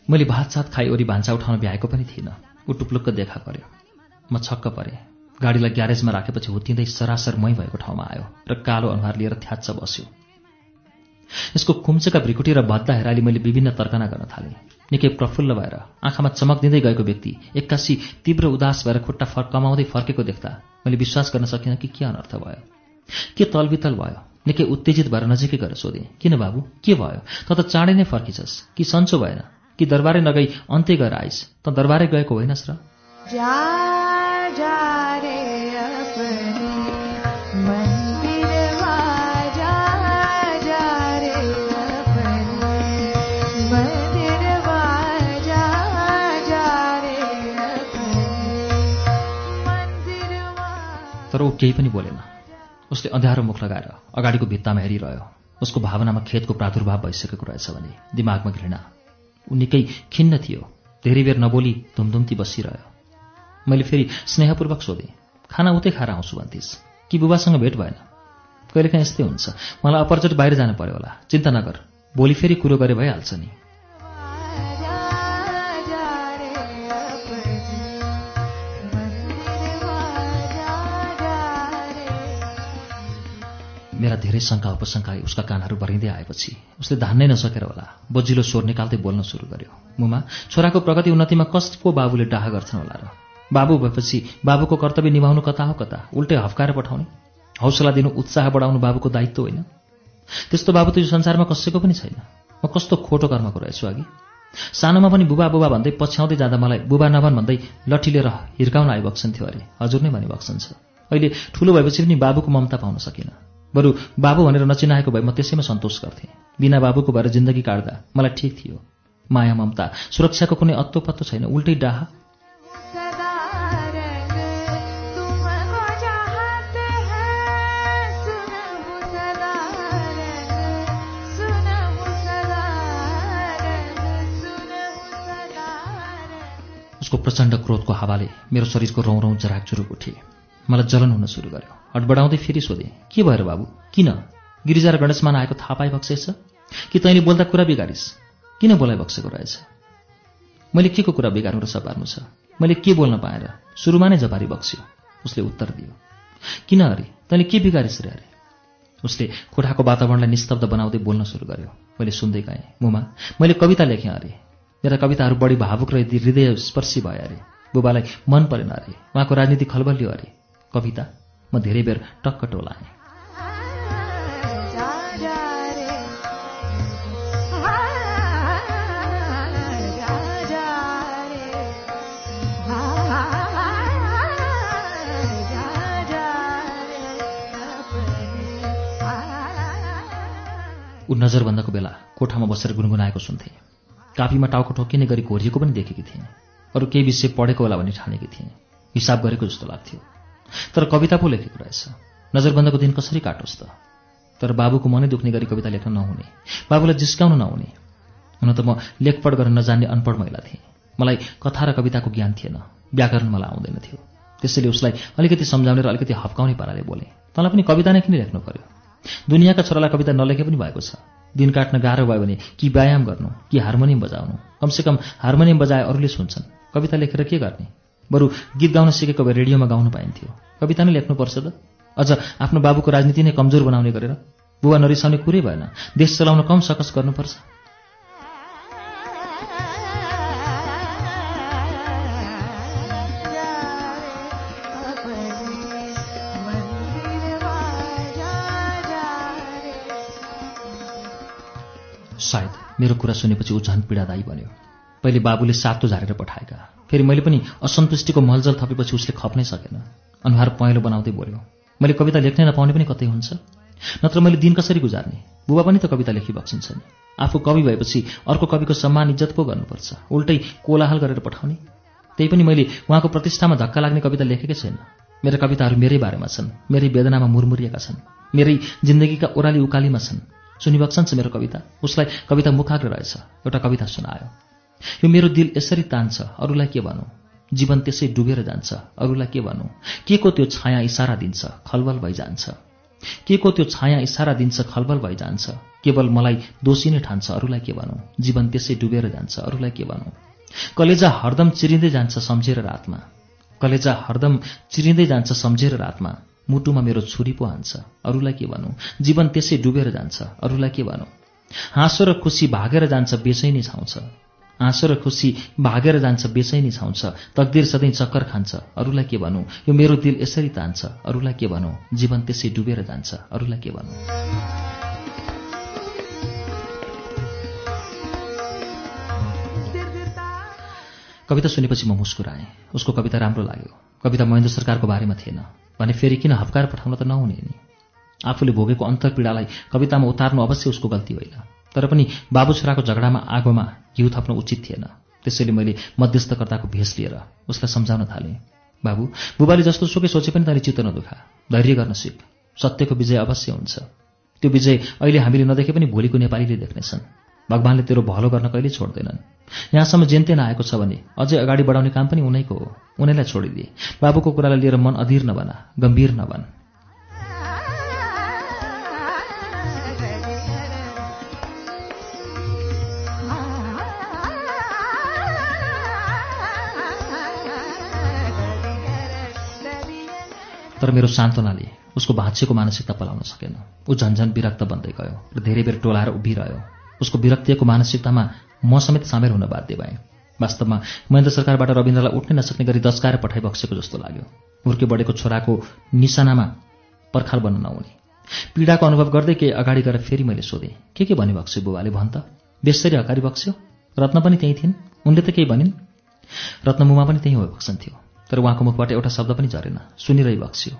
मैले भात सात खाइ भान्सा उठाउन भ्याएको पनि थिइनँ। ऊ टुप्लुक्क देखा पर्यो म छक्क परेँ। गाडीलाई ग्यारेजमा राखेपछि हुत्तिँदै सरासर मै भएको ठाउँमा आयो र कालो अनुहार लिएर थ्याच्च बस्यो। यसको खुम्चेका भ्रिकुटी र भद्दा हेराली मैले विभिन्न तर्कना गर्न थालेँ। निकै प्रफुल्ल भएर आँखामा चमक दिँदै गएको व्यक्ति एक्कासी तीव्र उदास भएर खुट्टा फर कमाउँदै फर्केको देख्दा मैले विश्वास गर्न सकिनँ कि के अनर्थ भयो। के तलबितल भयो? निकै उत्तेजित भएर नजिकै गएर सोधेँ किन बाबु? के भयो? त त चाँडै नै फर्किछस् कि सन्चो भएन? कि दरबारै नगई अन्त्य गएर आइस। त दरबारै गएको होइनस् र। तर ऊ केही पनि बोलेन। उसले अँध्यारो मुख लगाएर अगाडिको भित्तामा हेरिरह्यो। उसको भावनामा खेतको प्रादुर्भाव भइसकेको रहेछ भने दिमागमा घृणा। ऊ निकै खिन्न थियो। धेरै बेर नबोली धुमधुम्ती बसिरह्यो। मैले फेरि स्नेहपूर्वक सोधेँ खाना उतै खाएर आउँछु भन्थिस् कि बुबासँग भेट भएन? कहिलेकाहीँ यस्तै हुन्छ। मलाई अपरचोटि बाहिर जानु पर्यो होला। चिन्ता नगर। भोलि फेरि कुरो गरे भइहाल्छ नि। मेरा धेरै शङ्का उपशङ्का उसका कानहरू भरिँदै आएपछि उसले धान्नै नसकेर होला। बजिलो स्वर निकाल्दै बोल्न सुरु गर्यो। मुमा छोराको प्रगति उन्नतिमा कसको बाबुले डाह गर्छन् होला र? बाबु भएपछि बाबुको कर्तव्य निभाउनु कता हो कता? उल्टै हफ्काएर पठाउने? हौसला दिनु उत्साह बढाउनु बाबुको दायित्व होइन? त्यस्तो बाबु त यो संसारमा कसैको पनि छैन। म कस्तो खोटो कर्मको रहेछु अघि? सानोमा पनि बुबा बुबा भन्दै पछ्याउँदै जाँदा मलाई बुबा नभन भन्दै लट्ठी लिएर हिर्काउन आइबक्सन्थ्यो अरे। हजुर नै भनिबक्सन्छ अहिले ठुलो भएपछि पनि बाबुको ममता पाउन सकिनँ। बरु बाबु भनेर नचिनाएको भए म त्यसैमा सन्तोष गर्थेँ। बिना बाबुको भएर जिन्दगी काट्दा मलाई ठिक थियो। माया ममता सुरक्षाको कुनै अत्तो पत्तो छैन उल्टै डाह। उसको प्रचण्ड क्रोधको हावाले मेरो शरीरको रौँ रौँ जराक जुरुक उठे। मलाई जलन हुन सुरु गर्यो। हडबडाउँदै फेरि सोधेँ के भएर बाबु? किन? गिरिजा र गणेशमान आएको थाहा पाइबक्सेछ कि तैँले बोल्दा कुरा बिगारिस्? किन बोलाइबक्सेको रहेछ? मैले के को कुरा बिगार्नु र सपार्नु छ? मैले के बोल्न पाएर सुरुमा नै जबारी बक्स्यो। उसले उत्तर दियो किन अरे तैँले के बिगारिस् रे अरे उसले कोठाको वातावरणलाई निस्तब्ध बनाउँदै बोल्न सुरु गर्यो। मैले सुन्दै गएँ मुमा मैले कविता लेखेँ अरे मेरा कविताहरू बढी भावुक र यदि हृदय स्पर्शी भए अरे बुबालाई मन परेन अरे उहाँको राजनीति खलबलियो अरे कविता म धेरै बेर टक्क टोलाएँ ऊ नजरबन्दको बेला कोठामा बसेर गुनगुनाएको सुन्थेँ। कापीमा टाउको ठोकिने गरी घोरिएको पनि देखेकी थिएँ अरू केही विषय पढेको होला भनी ठानेकी थिएँ हिसाब गरेको जस्तो लाग्थ्यो। तर कविता पो लेखेको रहेछ। नजरबन्दको दिन कसरी काटोस् त? तर बाबुको मनै दुख्ने गरी कविता लेख्न नहुने। बाबुलाई जिस्काउन नहुने। हुन त म लेखपढ गर्न नजान्ने अनपढ महिला थिएँ। मलाई कथा र कविताको ज्ञान थिएन। व्याकरण मलाई आउँदैन थियो। त्यसैले उसलाई अलिकति सम्झाउने र अलिकति हप्काउने पाराले बोले। तँलाई पनि कविता नै किन लेख्नु पर्यो? दुनियाँका छोरालाई कविता नलेखे पनि भएको छ। दिन काट्न गाह्रो भयो भने कि व्यायाम गर्नु कि हार्मोनियम बजाउनु? कमसेकम हार्मोनियम बजाए अरूले सुन्छन्। कविता लेखेर के गर्ने? बरु गीत गाउन सिकेको भए रेडियोमा गाउनु पाइन्थ्यो। कविता नै लेख्नुपर्छ त। अझ आफ्नो बाबुको राजनीति नै कमजोर बनाउने गरेर। बुवा नरिसाउने कुरै भएन। देश चलाउन कम सकस गर्नुपर्छ। सायद मेरो कुरा सुनेपछि ऊ झन् पीडादायी बन्यो। पहिले बाबुले सातो झारेर पठाएका। फेरि मैले पनि असन्तुष्टिको मलजल थपेपछि उसले खप्नै सकेन। अनुहार पहेँलो बनाउँदै बोल्यो मैले कविता लेख्नै नपाउने पनि कतै हुन्छ? नत्र मैले दिन कसरी गुजार्ने? बुबा पनि त कविता लेखिबक्सिन्छ नि आफू कवि भएपछि अर्को कविको सम्मान इज्जत पो गर्नुपर्छ? उल्टै कोलाहल गरेर पठाउने? त्यही पनि मैले उहाँको प्रतिष्ठामा धक्का लाग्ने कविता लेखेकै छैन। मेरा कविताहरू मेरै बारेमा छन् मेरै वेदनामा मुरमुरिएका छन् मेरै जिन्दगीका ओह्राली उकालीमा छन्। सुनिबक्सन्छ मेरो कविता उसलाई कविता मुखाग्र रहेछ एउटा कविता सुनायो। यो मेरो दिल यसरी तान्छ अरूलाई के भनौँ? जीवन त्यसै डुबेर जान्छ अरूलाई के भनौँ? के को त्यो छाया इसारा दिन्छ खलबल भइजान्छ? के को त्यो छाया इसारा दिन्छ खलबल भइजान्छ? केवल मलाई दोषी नै ठान्छ अरूलाई के भनौँ? जीवन त्यसै डुबेर जान्छ अरूलाई के भनौँ? कलेजा हरदम चिरिँदै जान्छ सम्झेर रातमा। कलेजा हरदम चिरिँदै जान्छ सम्झेर रातमा। मुटुमा मेरो छुरी पो हान्छ अरूलाई के भनौँ? जीवन त्यसै डुबेर जान्छ अरूलाई के भनौँ? हाँसो र खुसी भागेर जान्छ बेचैनी छाउँछ। हाँसो र खुसी भागेर जान्छ बेचैनी छाउँछ तकदिर सधैँ चक्कर खान्छ। अरूलाई के भनौँ? यो मेरो दिल यसरी तान्छ। अरूलाई के भनौँ? जीवन त्यसै डुबेर जान्छ। अरूलाई के भनौँ? कविता सुनेपछि म मुस्कुराएँ। उसको कविता राम्रो लाग्यो। कविता महेन्द्र सरकारको बारेमा थिएन। भने फेरि किन हप्काएर पठाउन त नहुने नि? आफूले भोगेको अन्तर्पीडालाई कवितामा उतार्नु अवश्य उसको गल्ती होइन। तर पनि बाबु छोराको झगडामा आगोमा घिउ थप्नु उचित थिएन। त्यसैले मैले मध्यस्थकर्ताको भेष लिएर उसलाई सम्झाउन थालेँ। बाबु बुबाले जस्तो सुकै सोचे पनि तैँले चित्त नदुखा। धैर्य गर्न सिक सत्यको विजय अवश्य हुन्छ। त्यो विजय अहिले हामीले नदेखे पनि भोलिको नेपालीले देख्नेछन्। भगवान्ले तेरो भलो गर्न कहिले छोड्दैनन्। यहाँसम्म जेनतेन आएको छ भने अझै अगाडि बढाउने काम पनि उनैको हो। उनैलाई छोडिदिए। बाबुको कुरालाई लिएर मन अधीर नबना गम्भीर नबन। तर मेरो सान्त्वनाले उसको भाँचिएको मानसिकता पलाउन सकेन। ऊ झन्झन विरक्त बन्दै गयो र धेरै बेर टोलाएर उभिरह्यो। उसको विरक्तिएको मानसिकतामा म समेत सामेल हुन बाध्य भएँ। वास्तवमा महेन्द्र सरकारबाट रविन्द्रलाई उठ्नै नसक्ने गरी दस्काएर पठाइबक्सेको जस्तो लाग्यो। हुर्के बढेको छोराको निशानामा पर्खाल बन्न नहुने। पीडाको अनुभव गर्दै केही अगाडि गएर फेरि मैले सोधेँ के के भनी बुबाले भन् त? बेसरी हकारी बक्स्यो? रत्न पनि त्यहीँ थिइन्? उनले त केही भनिन्? रत्नमुमा पनि त्यहीँ हो बक्सन्थ्यो तर उहाँको मुखबाट एउटा शब्द पनि झरेन। सुनिरही बक्स्यो।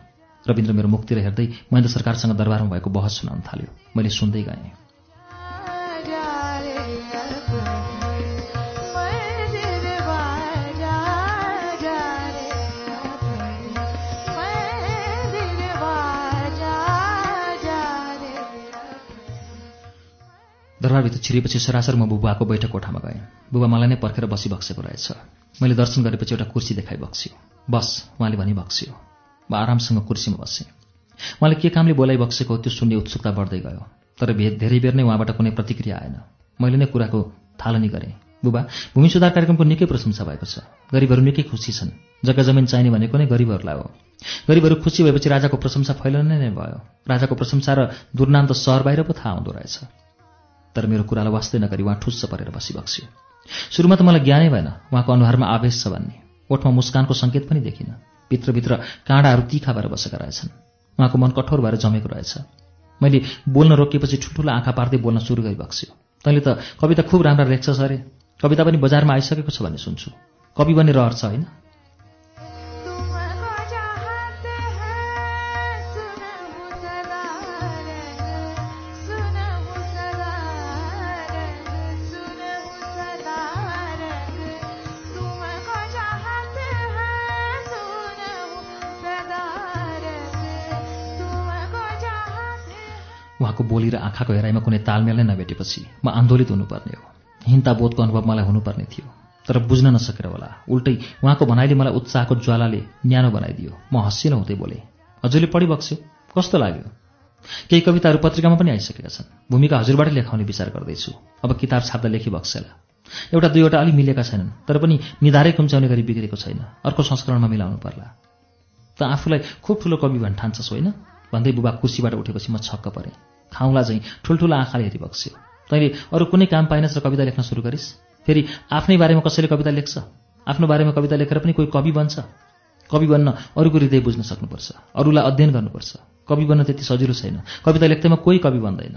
रविन्द्र मेरो मुखतिर हेर्दै महेन्द्र सरकारसँग दरबारमा भएको बहस सुनाउन थाल्यो। मैले सुन्दै गएँ। दरबारभित्र छिरेपछि सरासर म बुबाको बैठक कोठामा गएँ। बुबा मलाई नै पर्खेर बसिबक्सेको रहेछ। मैले दर्शन गरेपछि एउटा कुर्सी देखाइ बक्स्यो। बस उहाँले भनी बक्स्यो। म आरामसँग कुर्सीमा बसेँ। उहाँले के कामले बोलाइ बक्सेको हो त्यो सुन्ने उत्सुकता बढ्दै गयो। तर भे धेरै बेर नै उहाँबाट कुनै प्रतिक्रिया आएन। मैले नै कुराको थालनी गरेँ। बुबा भूमि सुधार कार्यक्रमको निकै प्रशंसा भएको छ। गरिबहरू निकै खुसी छन्। जग्गा जमिन चाहिने भनेको नै गरिबहरूलाई हो। गरिबहरू खुसी भएपछि राजाको प्रशंसा फैलने नै भयो। राजाको प्रशंसा र दुर्नाम त सहर बाहिर पो थाहा हुँदो रहेछ। तर मेरो कुरालाई वास्तै नगरी उहाँ ठुस्स परेर बसिबक्स्यो। सुरुमा त मलाई ज्ञानै भएन उहाँको अनुहारमा आवेश छ भन्ने। ओठमा मुस्कानको सङ्केत पनि देखिनँ। भित्रभित्र काँडाहरू तिखा भएर बसेका रहेछन्। उहाँको मन कठोर भएर जमेको रहेछ। मैले बोल्न रोकिएपछि ठुल्ठुलो आँखा पार्दै बोल्न सुरु गरिबक्स्यो। तैँले त कविता खुब राम्रा लेख्छस् अरे कविता पनि बजारमा आइसकेको छ भन्ने सुन्छु। कवि बन्ने रहर छ होइन? बोली र आँखाको हेराइमा कुनै तालमेल नै नभेटेपछि म आन्दोलित हुनुपर्ने हो। हिंता बोधको अनुभव मलाई हुनुपर्ने थियो। तर बुझ्न नसकेर होला। उल्टै उहाँको भनाइले मलाई उत्साहको ज्वालाले न्यानो बनाइदियो। म हँसिन हुँदै बोलेँ हजुरले पढिबक्स्यो। कस्तो लाग्यो? केही कविताहरू पत्रिकामा पनि आइसकेका छन्। भूमिका हजुरबाटै लेखाउने विचार गर्दैछु। अब किताब छाप्दा लेखिबक्सेला एउटा दुईवटा अलि मिलेका छैनन् तर पनि निधारै कुम्च्याउने गरी बिग्रेको छैन। अर्को संस्करणमा मिलाउनु पर्ला। त आफूलाई खुब ठुलो कवि भन् ठान्छस् होइन? भन्दै बुबा कुर्सीबाट उठेपछि म छक्क परेँ। खाउँला चाहिँ ठुल्ठुलो आँखाले हेरिबक्स्यो तैँले अरू कुनै काम पाइनस् र कविता लेख्न सुरु गरिस्। फेरि आफ्नै बारेमा कसैले कविता लेख्छ? आफ्नो बारेमा कविता लेखेर पनि कोही कवि बन्छ? कवि बन्न अरूको हृदय बुझ्न सक्नुपर्छ। अरूलाई अध्ययन गर्नुपर्छ। कवि बन्न त्यति सजिलो छैन। कविता लेख्दैमा कोही कवि बन्दैन।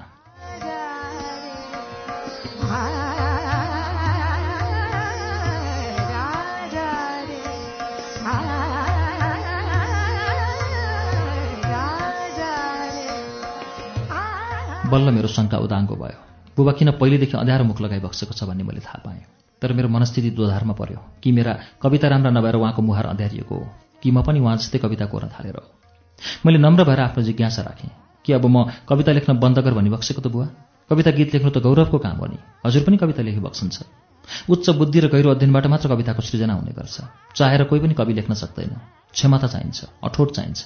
बल्ल मेरो शङ्का उदाङ्गो भयो। बुबा किन पहिलेदेखि अँध्यारो मुख लगाइबक्सेको छ भन्ने मैले थाहा पाएँ। तर मेरो मनस्थिति दोधारमा पर्यो। कि मेरा कविता राम्रा नभएर उहाँको मुहार अँध्यारिएको हो? कि म पनि उहाँ जस्तै कविता कोर्न थालेर हो? मैले नम्र भएर आफ्नो जिज्ञासा राखेँ। कि अब म कविता लेख्न बन्द गर भनिबक्सेको त बुवा? कविता गीत लेख्नु त गौरवको काम हो नि। हजुर पनि कविता लेखिबक्सन्छ उच्च बुद्धि र गहिरो अध्ययनबाट मात्र कविताको सृजना हुने गर्छ। चाहेर कोही पनि कवि लेख्न सक्दैन। क्षमता चाहिन्छ अठोट चाहिन्छ।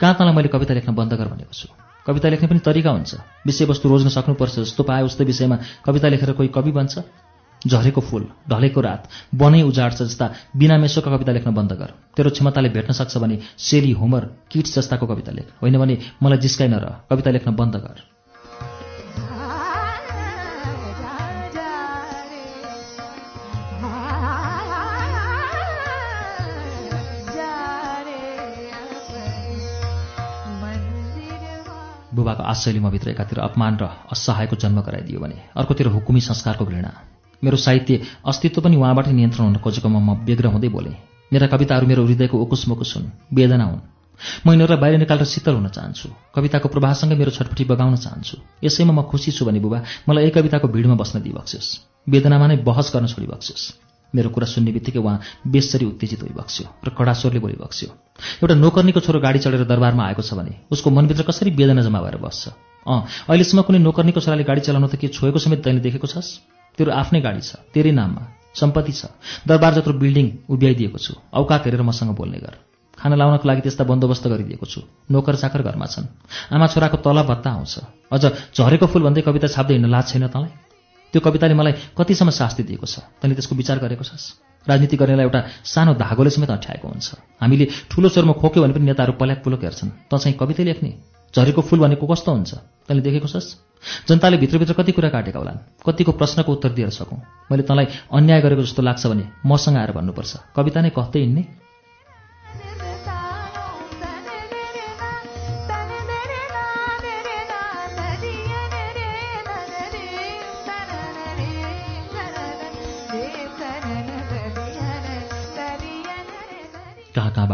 कहाँ तँलाई मैले कविता लेख्न बन्द गर भनेको छु? कविता लेख्ने पनि तरिका हुन्छ। विषयवस्तु रोज्न सक्नुपर्छ जस्तो पाए उस्तै विषयमा कविता लेखेर कोही कवि बन्छ। झरेको फुल ढलेको रात बनै उजाड्छ जस्ता बिना मेसोका कविता लेख्न बन्द गर। तेरो क्षमताले भेट्न सक्छ भने सेली होमर किट्स जस्ताको कविता लेख। होइन भने मलाई जिस्काइ नर कविता लेख्न बन्द गर। बुबाको आशयले म भित्र एकातिर अपमान र असहायको जन्म गराइदियो भने अर्कोतिर हुकुमी संस्कारको घृणा। मेरो साहित्य अस्तित्व पनि उहाँबाट नियन्त्रण हुन खोजेकोमा म व्यग्र हुँदै बोलेँ मेरा कविताहरू मेरो हृदयको उकुस मुकुस हुन् वेदना हुन्। म यिनीहरूलाई बाहिर निकालेर शीतल हुन चाहन्छु। कविताको प्रवाहसँगै मेरो छटपटी बगाउन चाहन्छु। यसैमा म खुसी छु भने बुबा मलाई एक कविताको भिडमा बस्न दिइबक्सियोस्। वेदनामा नै बहस गर्न छोडिबक्सियोस्। मेरो कुरा सुन्ने बित्तिकै उहाँ बेसरी उत्तेजित भइबक्स्यो र कडा स्वरले बोलिबक्स्यो एउटा नोकर्नीको छोरो गाडी चढेर दरबारमा आएको छ भने उसको मनभित्र कसरी वेदना जम्मा भएर बस्छ? अँ अहिलेसम्म कुनै नोकर्नीको छोराले गाडी चलाउनु त के छोएको समेत तैँले देखेको छस्? तेरो आफ्नै गाडी छ तेरै नाममा सम्पत्ति छ दरबार जत्रो बिल्डिङ उभ्याइदिएको छु औकात हेरेर मसँग बोल्ने गर। खाना लाउनको लागि त्यस्ता बन्दोबस्त गरिदिएको छु नोकर चाकर घरमा छन्। आमा छोराको तलब भत्ता आउँछ। अझ झरेको फुल भन्दै कविता छाप्दै हिँड्न लाज छैन तँलाई? त्यो कविताले मलाई कतिसम्म शास्ति दिएको छ? तैँले त्यसको विचार गरेको छस्? राजनीति गर्नेलाई एउटा सानो धागोले समेत अठ्याएको हुन्छ। हामीले ठुलो स्वरमा खोक्यो भने पनि नेताहरू पल्याक पुलक हेर्छन्। त चाहिँ कवितै लेख्ने झरेको फुल भनेको कस्तो हुन्छ? तैँले देखेको छस्? जनताले भित्रभित्र कति कुरा काटेका होलान्। कतिको प्रश्नको उत्तर दिएर सकौँ। मैले तँलाई अन्याय गरेको जस्तो लाग्छ भने मसँग आएर भन्नुपर्छ। कविता नै कहँदै हिँड्ने?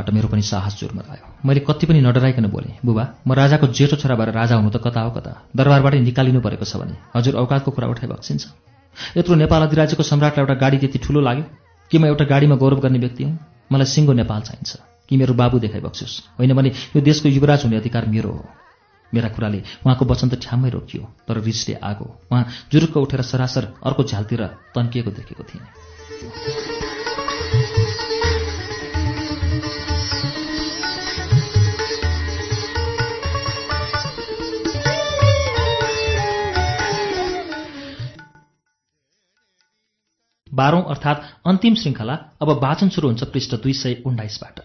कहाँ कहाँबाट मेरो पनि साहस जुर्मरायो मैले कति पनि नडराइकन बोलेँ बुबा म राजाको जेठो छोरा भएर राजा हुनु त कता हो कता? दरबारबाटै निकालिनु परेको छ भने हजुर औकातको कुरा उठाइ बक्सिन्छ। यत्रो नेपाल अधिराज्यको सम्राटलाई एउटा गाडी त्यति ठुलो लाग्यो? कि म एउटा गाडीमा गौरव गर्ने व्यक्ति हुँ? मलाई सिङ्गो नेपाल चाहिन्छ। कि मेरो बाबु देखाइ बक्सियोस् होइन भने यो देशको युवराज हुने अधिकार मेरो हो। मेरा कुराले उहाँको वचन त ठ्याम्मै रोकियो तर रिसले आगो। उहाँ जुरुक्क उठेर सरासर अर्को झ्यालतिर तन्किएको देखेको थिएँ। बाह्रौं अर्थात् अन्तिम श्रृङ्खला अब वाचन सुरु हुन्छ पृष्ठ दुई सय उन्नाइसबाट।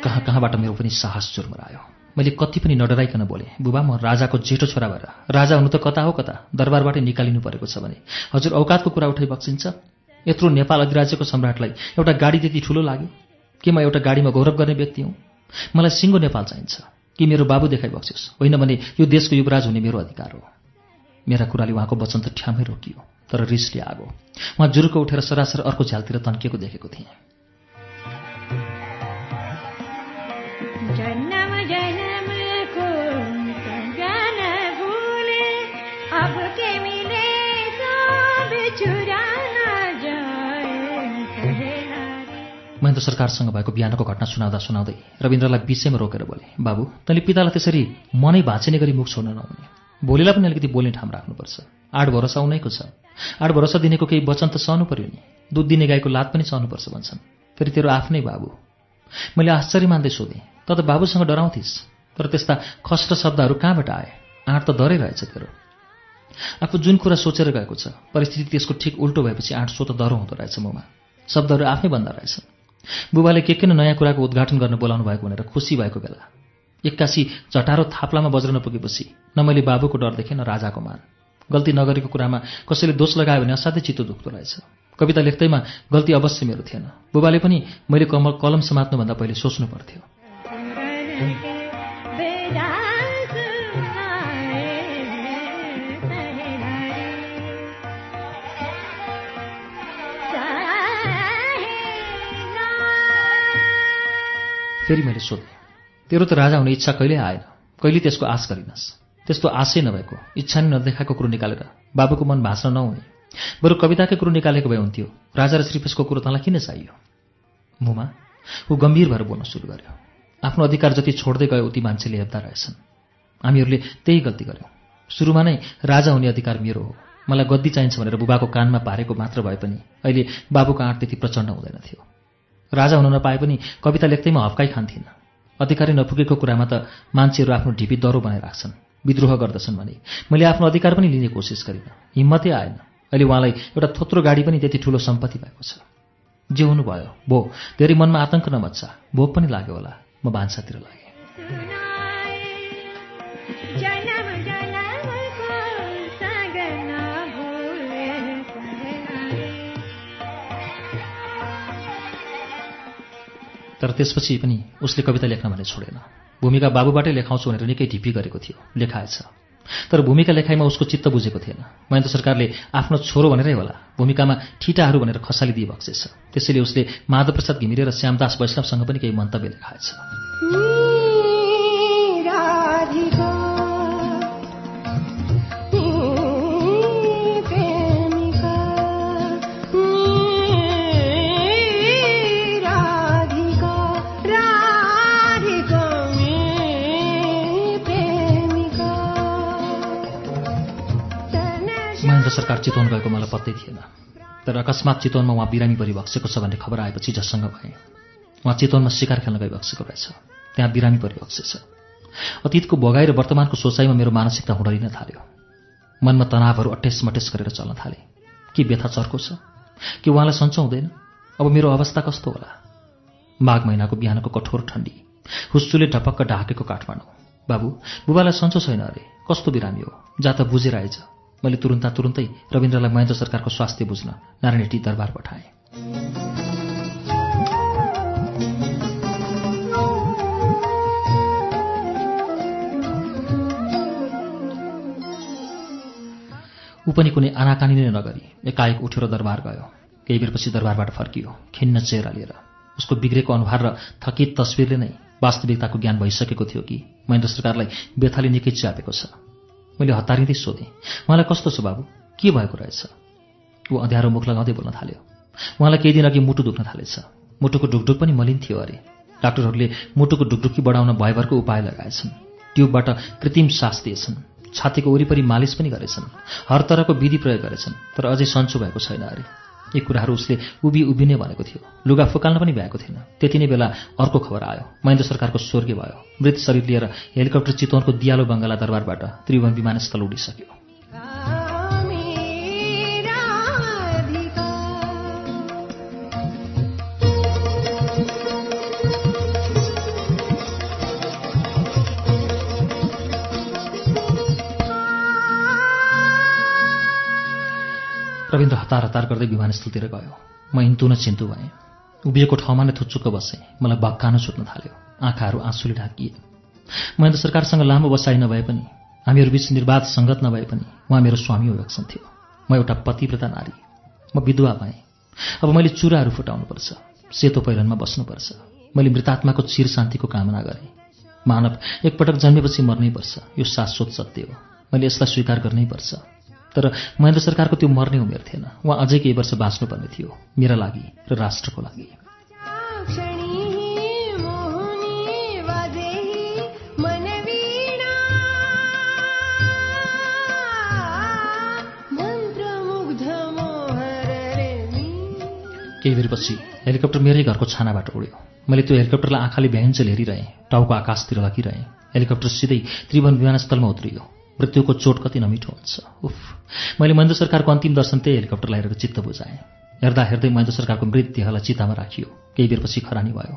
कहाँ कहाँबाट मेरो पनि साहस जुर्मरायो मैले कति पनि नडराइकन बोलेँ बुबा म राजाको जेठो छोरा भएर राजा हुनु त कता हो कता? दरबारबाटै निकालिनु परेको छ भने। हजुर औकातको कुरा उठाइ बक्सिन्छ। यत्रो नेपाल अधिराज्यको सम्राटलाई। एउटा गाडी त्यति ठुलो लाग्यो के म एउटा गाडीमा गौरव गर्ने व्यक्ति हुँ? मलाई सिङ्गो नेपाल चाहिन्छ कि मेरो बाबु देखाइ बक्सियोस्? होइन भने यो देशको युवराज हुने मेरो अधिकार हो। मेरा कुराले उहाँको वचन त ठ्यामै रोकियो तर रिसले आगो। उहाँ जुरुको उठेर सरासर अर्को झ्यालतिर तन्किएको देखेको थिएँ। रे महेन्द्र सरकारसँग भएको बिहानको घटना सुनाउँदा सुनाउँदै रविन्द्रलाई बिचैमा रोकेर बोले बाबु तैँले पितालाई त्यसरी मनै भाँचिने गरी मुख छोड्न नहुने। भोलिलाई पनि अलिकति बोल्ने ठाउँ राख्नुपर्छ। आठ भरोसा उनैको छ। आठ भरोसा दिनेको केही वचन त सहनु पर्यो नि। दुध दिने गाईको लात पनि सहनुपर्छ भन्छन्। फेरि तेरो आफ्नै बाबु। मैले आश्चर्य मान्दै सोधेँ त त बाबुसँग डराउँथिस्? तर त्यस्ता खस्र शब्दहरू कहाँबाट आए? आँट त डरै रहेछ तेरो। आफू जुन कुरा सोचेर गएको छ परिस्थिति त्यसको ठिक उल्टो भएपछि आँट सो त डरो हुँदो रहेछ ममा। शब्दहरू आफै भन्दा रहेछन्। बुबाले के किन नयाँ कुराको उद्घाटन गर्न बोलाउनु भएको भनेर खुसी भएको बेला एक्कासी झटारो थाप्लामा बज्र नपुगेपछि न मैले बाबुको डर देखेँ न राजाको मान गल्ती नगरेको कुरामा कसैले दोष लगायो भने असाध्यै चित्त दुख्दो रहेछ कविता लेख्दैमा गल्ती अवश्य मेरो थिएन बुबाले पनि मैले कम कलम समात्नुभन्दा पहिले सोच्नु पर्थ्यो फेरि मैले सोधेँ तेरो त राजा हुने इच्छा कहिल्यै आएन। कहिले त्यसको आश गरिनस्। त्यस्तो आशै नभएको। इच्छा नै नदेखाएको कुरो निकालेर बाबुको मन भाँच्न नहुने। बरु कविताकै कुरो निकालेको भए हुन्थ्यो। राजा र श्रीफेसको कुरो तँलाई किन चाहियो? मुमा ऊ गम्भीर भएर बोल्न सुरु गर्यो। आफ्नो अधिकार जति छोड्दै गयो उति मान्छेले हेप्दा रहेछन्। हामीहरूले त्यही गल्ती गर्यौँ। सुरुमा नै राजा हुने अधिकार मेरो हो। मलाई गद्दी चाहिन्छ भनेर बुबाको कानमा पारेको मात्र भए पनि अहिले बाबुको आँट त्यति प्रचण्ड हुँदैन थियो। राजा हुन नपाए पनि कविता लेख्दैमा हप्काइ खान्थिन। अधिकारै नपुगेको कुरामा त मान्छेहरू आफ्नो ढिपी दरो बनाइराख्छन् विद्रोह गर्दछन् भने। मैले आफ्नो अधिकार पनि लिने कोसिस गरिनँ हिम्मतै आएन। अहिले उहाँलाई एउटा थोत्रो गाडी पनि त्यति ठुलो सम्पत्ति भएको छ। जे हुनुभयो भो धेरै मनमा आतंक नमच्छ भोक पनि लाग्यो होला म भान्सातिर लागेँ। तर त्यसपछि पनि उसले कविता लेख्न भने छोडेन। भूमिका बाबुबाटै लेखाउँछु भनेर निकै ढिपी गरेको थियो लेखाएछ। तर भूमिका लेखाइमा उसको चित्त बुझेको थिएन। महेन्द्र सरकारले आफ्नो छोरो भनेरै होला भूमिकामा ठिटाहरू भनेर खसाली दिइबक्सेछ त्यसैले उसले माधवप्रसाद घिमिरे र श्यामदास वैष्णवसँग पनि केही मन्तव्य लेखाएछ। सरकार चितवन गएको मलाई पत्तै थिएन। तर अकस्मात चितवनमा उहाँ बिरामी परिबक्सेको छ भन्ने खबर आएपछि झसङ्ग भएँ। उहाँ चितवनमा शिकार खेल्न गइबक्सेको रहेछ। त्यहाँ बिरामी परिबक्सेछ अतीतको भोगाई र वर्तमानको सोचाइमा मेरो मानसिकता हुडरिन थाल्यो। मनमा तनावहरू अटेस मटेस गरेर चल्न थाले। के व्यथा चर्को छ? कि उहाँलाई सन्चो हुँदैन? अब मेरो अवस्था कस्तो होला? माघ महिनाको बिहानको कठोर ठण्डी। हुस्सुले ढपक्क ढाकेको काठमाडौँ। बाबु बुबालाई सन्चो छैन अरे। कस्तो बिरामी हो? जा त बुझेर आइज। मैले तुरुन्ता तुरुन्तै रविन्द्रलाई महेन्द्र सरकारको स्वास्थ्य बुझ्न नारायणटी दरबार पठाएँ। ऊ पनि कुनै आनाकानी नै नगरी एकाएक उठेर दरबार गयो। केही बेरपछि दरबारबाट फर्कियो खिन्न चेहरा लिएर। उसको बिग्रेको अनुहार र थकित तस्विरले नै वास्तविकताको ज्ञान भइसकेको थियो कि महेन्द्र सरकारलाई बेथाले निकै च्यापेको छ। मैले हतारिँदै सोधेँ उहाँलाई कस्तो छ बाबु के भएको रहेछ? ऊ अँध्यारो मुख लगाउँदै बोल्न थाल्यो। उहाँलाई केही दिन अघि मुटु दुख्न थालेछ। मुटुको ढुकढुक पनि मलिन थियो अरे। डाक्टरहरूले मुटुको ढुकढुकी बढाउन भयभरको उपाय लगाएछन्। ट्युबबाट कृत्रिम सास दिएछन्। छातीको वरिपरि मालिस पनि गरेछन्। हर तरहको विधि प्रयोग गरेछन् तर अझै सन्चो भएको छैन अरे। यी कुराहरू उसले उभि उभिने भनेको थियो। लुगा फुकाल्न पनि भ्याएको थिएन। त्यति नै बेला अर्को खबर आयो। महेन्द्र सरकारको स्वर्गीय भयो। मृत शरीर लिएर हेलिकप्टर चितवनको दियालो बङ्गाला दरबारबाट त्रिभुवन विमानस्थल उडिसक्यो। रविन्द्र हतार हतार गर्दै विमानस्थलतिर गयो। म हिन्तु न चिन्तु भएँ। उभिएको ठाउँमा नै थुचुक्क बसेँ। मलाई भक्कान छुट्न थाल्यो। आँखाहरू आँसुले ढाकिए। महेन्द्र सरकारसँग लामो बसाइ नभए पनि हामीहरू बीच निर्वाध सङ्गत नभए पनि उहाँ मेरो स्वामी हो थियो। म एउटा पतिव्रता नारी। म विधवा भएँ। अब मैले चुराहरू फुटाउनुपर्छ। सेतो पहिरनमा बस्नुपर्छ। मैले मृतात्माको चिर शान्तिको कामना गरेँ। मानव एकपटक जन्मेपछि मर्नै पर्छ यो शाश्वत सत्य हो। मैले यसलाई स्वीकार गर्नै पर्छ तर महेन्द्र सरकारको त्यो मर्ने उमेर थिएन। उहाँ अझै केही वर्ष बाँच्नुपर्ने थियो मेरा लागि र राष्ट्रको लागि। केही बेरपछि हेलिकप्टर मेरै घरको छानाबाट उड्यो। मैले त्यो हेलिकप्टरलाई आँखाले भ्याइन्चेल हेरिरहेँ टाउको आकाशतिर लगिरहेँ। हेलिकप्टर सिधै त्रिभुवन विमानस्थलमा उत्रियो। मृत्युको चोट कति नमिठो हुन्छ। उफ। मैले महेन्द्र सरकारको अन्तिम दर्शन त्यही हेलिकप्टरलाई हेरेर चित्त बुझाएँ। हेर्दा हेर्दै महेन्द्र सरकारको मृत देहलाई चितामा राखियो। केही बेरपछि खरानी भयो।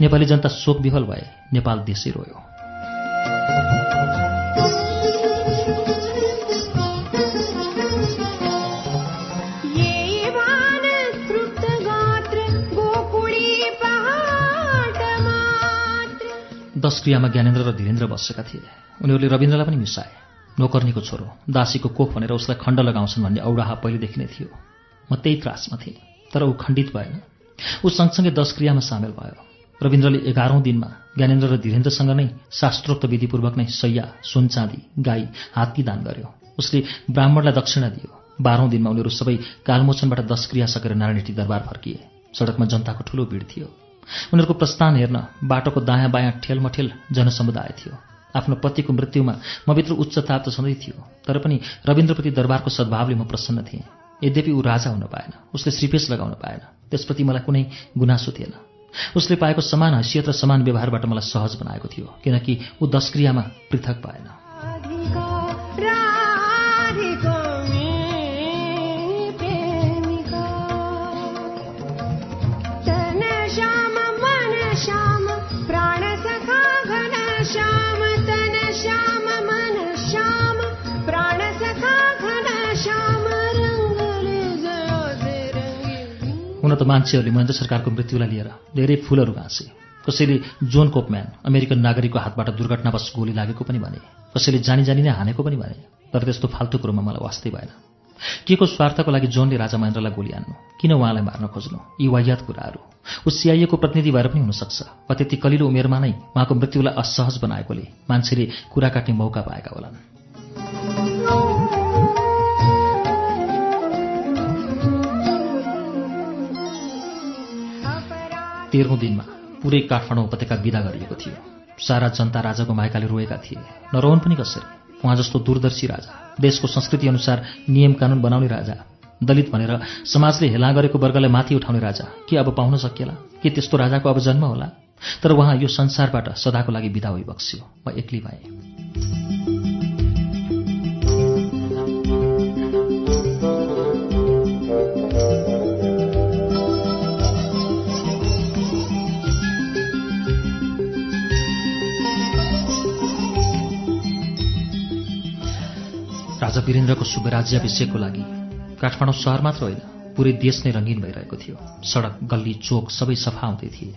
नेपाली जनता शोक विफल भए नेपाल देशै रोयो। दश क्रियामा ज्ञानेन्द्र र धीरेन्द्र बसेका थिए। उनीहरूले रविन्द्रलाई पनि मिसाए। नोकर्नीको छोरो दासीको कोख भनेर उसलाई खण्ड लगाउँछन् भन्ने औडाहा पहिलेदेखि नै थियो। म त्यही त्रासमा थिएँ तर ऊ खण्डित भएन। ऊ सँगसँगै दश क्रियामा सामेल भयो। रविन्द्रले एघारौँ दिनमा ज्ञानेन्द्र र धीरेन्द्रसँग नै शास्त्रोक्त विधिपूर्वक नै सैया सुन चाँदी गाई हात्ती दान गर्यो। उसले ब्राह्मणलाई दक्षिणा दियो। बाह्रौँ दिनमा उनीहरू सबै कालमोचनबाट दश क्रिया सकेर नारायणटी दरबार फर्किए। सडकमा जनताको ठूलो भिड थियो। उनीहरूको प्रस्थान हेर्न बाटोको दायाँ बायाँ ठेलमठेल जनसमुदाय थियो। आफ्नो पतिको मृत्युमा मभित्र उच्च ताप त छँदै थियो तर पनि रविन्द्रप्रति दरबारको सद्भावले म प्रसन्न थिएँ। यद्यपि ऊ राजा हुन पाएन उसले श्रीपेश लगाउन पाएन त्यसप्रति मलाई कुनै गुनासो थिएन। उसले पाएको समान हैसियत र समान व्यवहारबाट मलाई सहज बनाएको थियो किनकि ऊ दश क्रियामा पृथक पाएन हुन त मान्छेहरूले महेन्द्र सरकारको मृत्युलाई लिएर धेरै फुलहरू घाँसे। कसैले जोन कोपम्यान अमेरिकन नागरिकको हातबाट दुर्घटनावश गोली लागेको पनि भने कसैले जानी जानी नै हानेको पनि भने तर त्यस्तो फाल्तु कुरोमा मलाई वास्तै भएन। के को स्वार्थको लागि जोनले राजा महेन्द्रलाई गोली हान्नु? किन उहाँलाई मार्न खोज्नु? यी वाह्यात कुराहरू। ऊ सिआइएको प्रतिनिधि भएर पनि हुनसक्छ। वा त्यति कलिलो उमेरमा नै उहाँको मृत्युलाई असहज बनाएकोले मान्छेले कुरा काट्ने मौका पाएका होलान्। तेह्रौँ दिनमा पुरै काठमाडौँ उपत्यका विदा गरिएको थियो। सारा जनता राजा गुमाएकाले रोएका थिए। नरोहन् पनि कसरी? उहाँ जस्तो दूरदर्शी राजा देशको संस्कृति अनुसार नियम कानुन बनाउने राजा दलित भनेर समाजले हेला गरेको वर्गलाई माथि उठाउने राजा के अब पाउन सकिएला? के त्यस्तो राजाको अब जन्म होला? तर उहाँ यो संसारबाट सदाको लागि विदा भइबक्स्यो। म एक्लै भएँ। राजा वीरेन्द्रको शुभ राज्याभिषेकको लागि काठमाडौँ सहर मात्र होइन पुरै देश नै रङ्गीन भइरहेको थियो। सडक गल्ली चोक सबै सफा हुँदै थिए।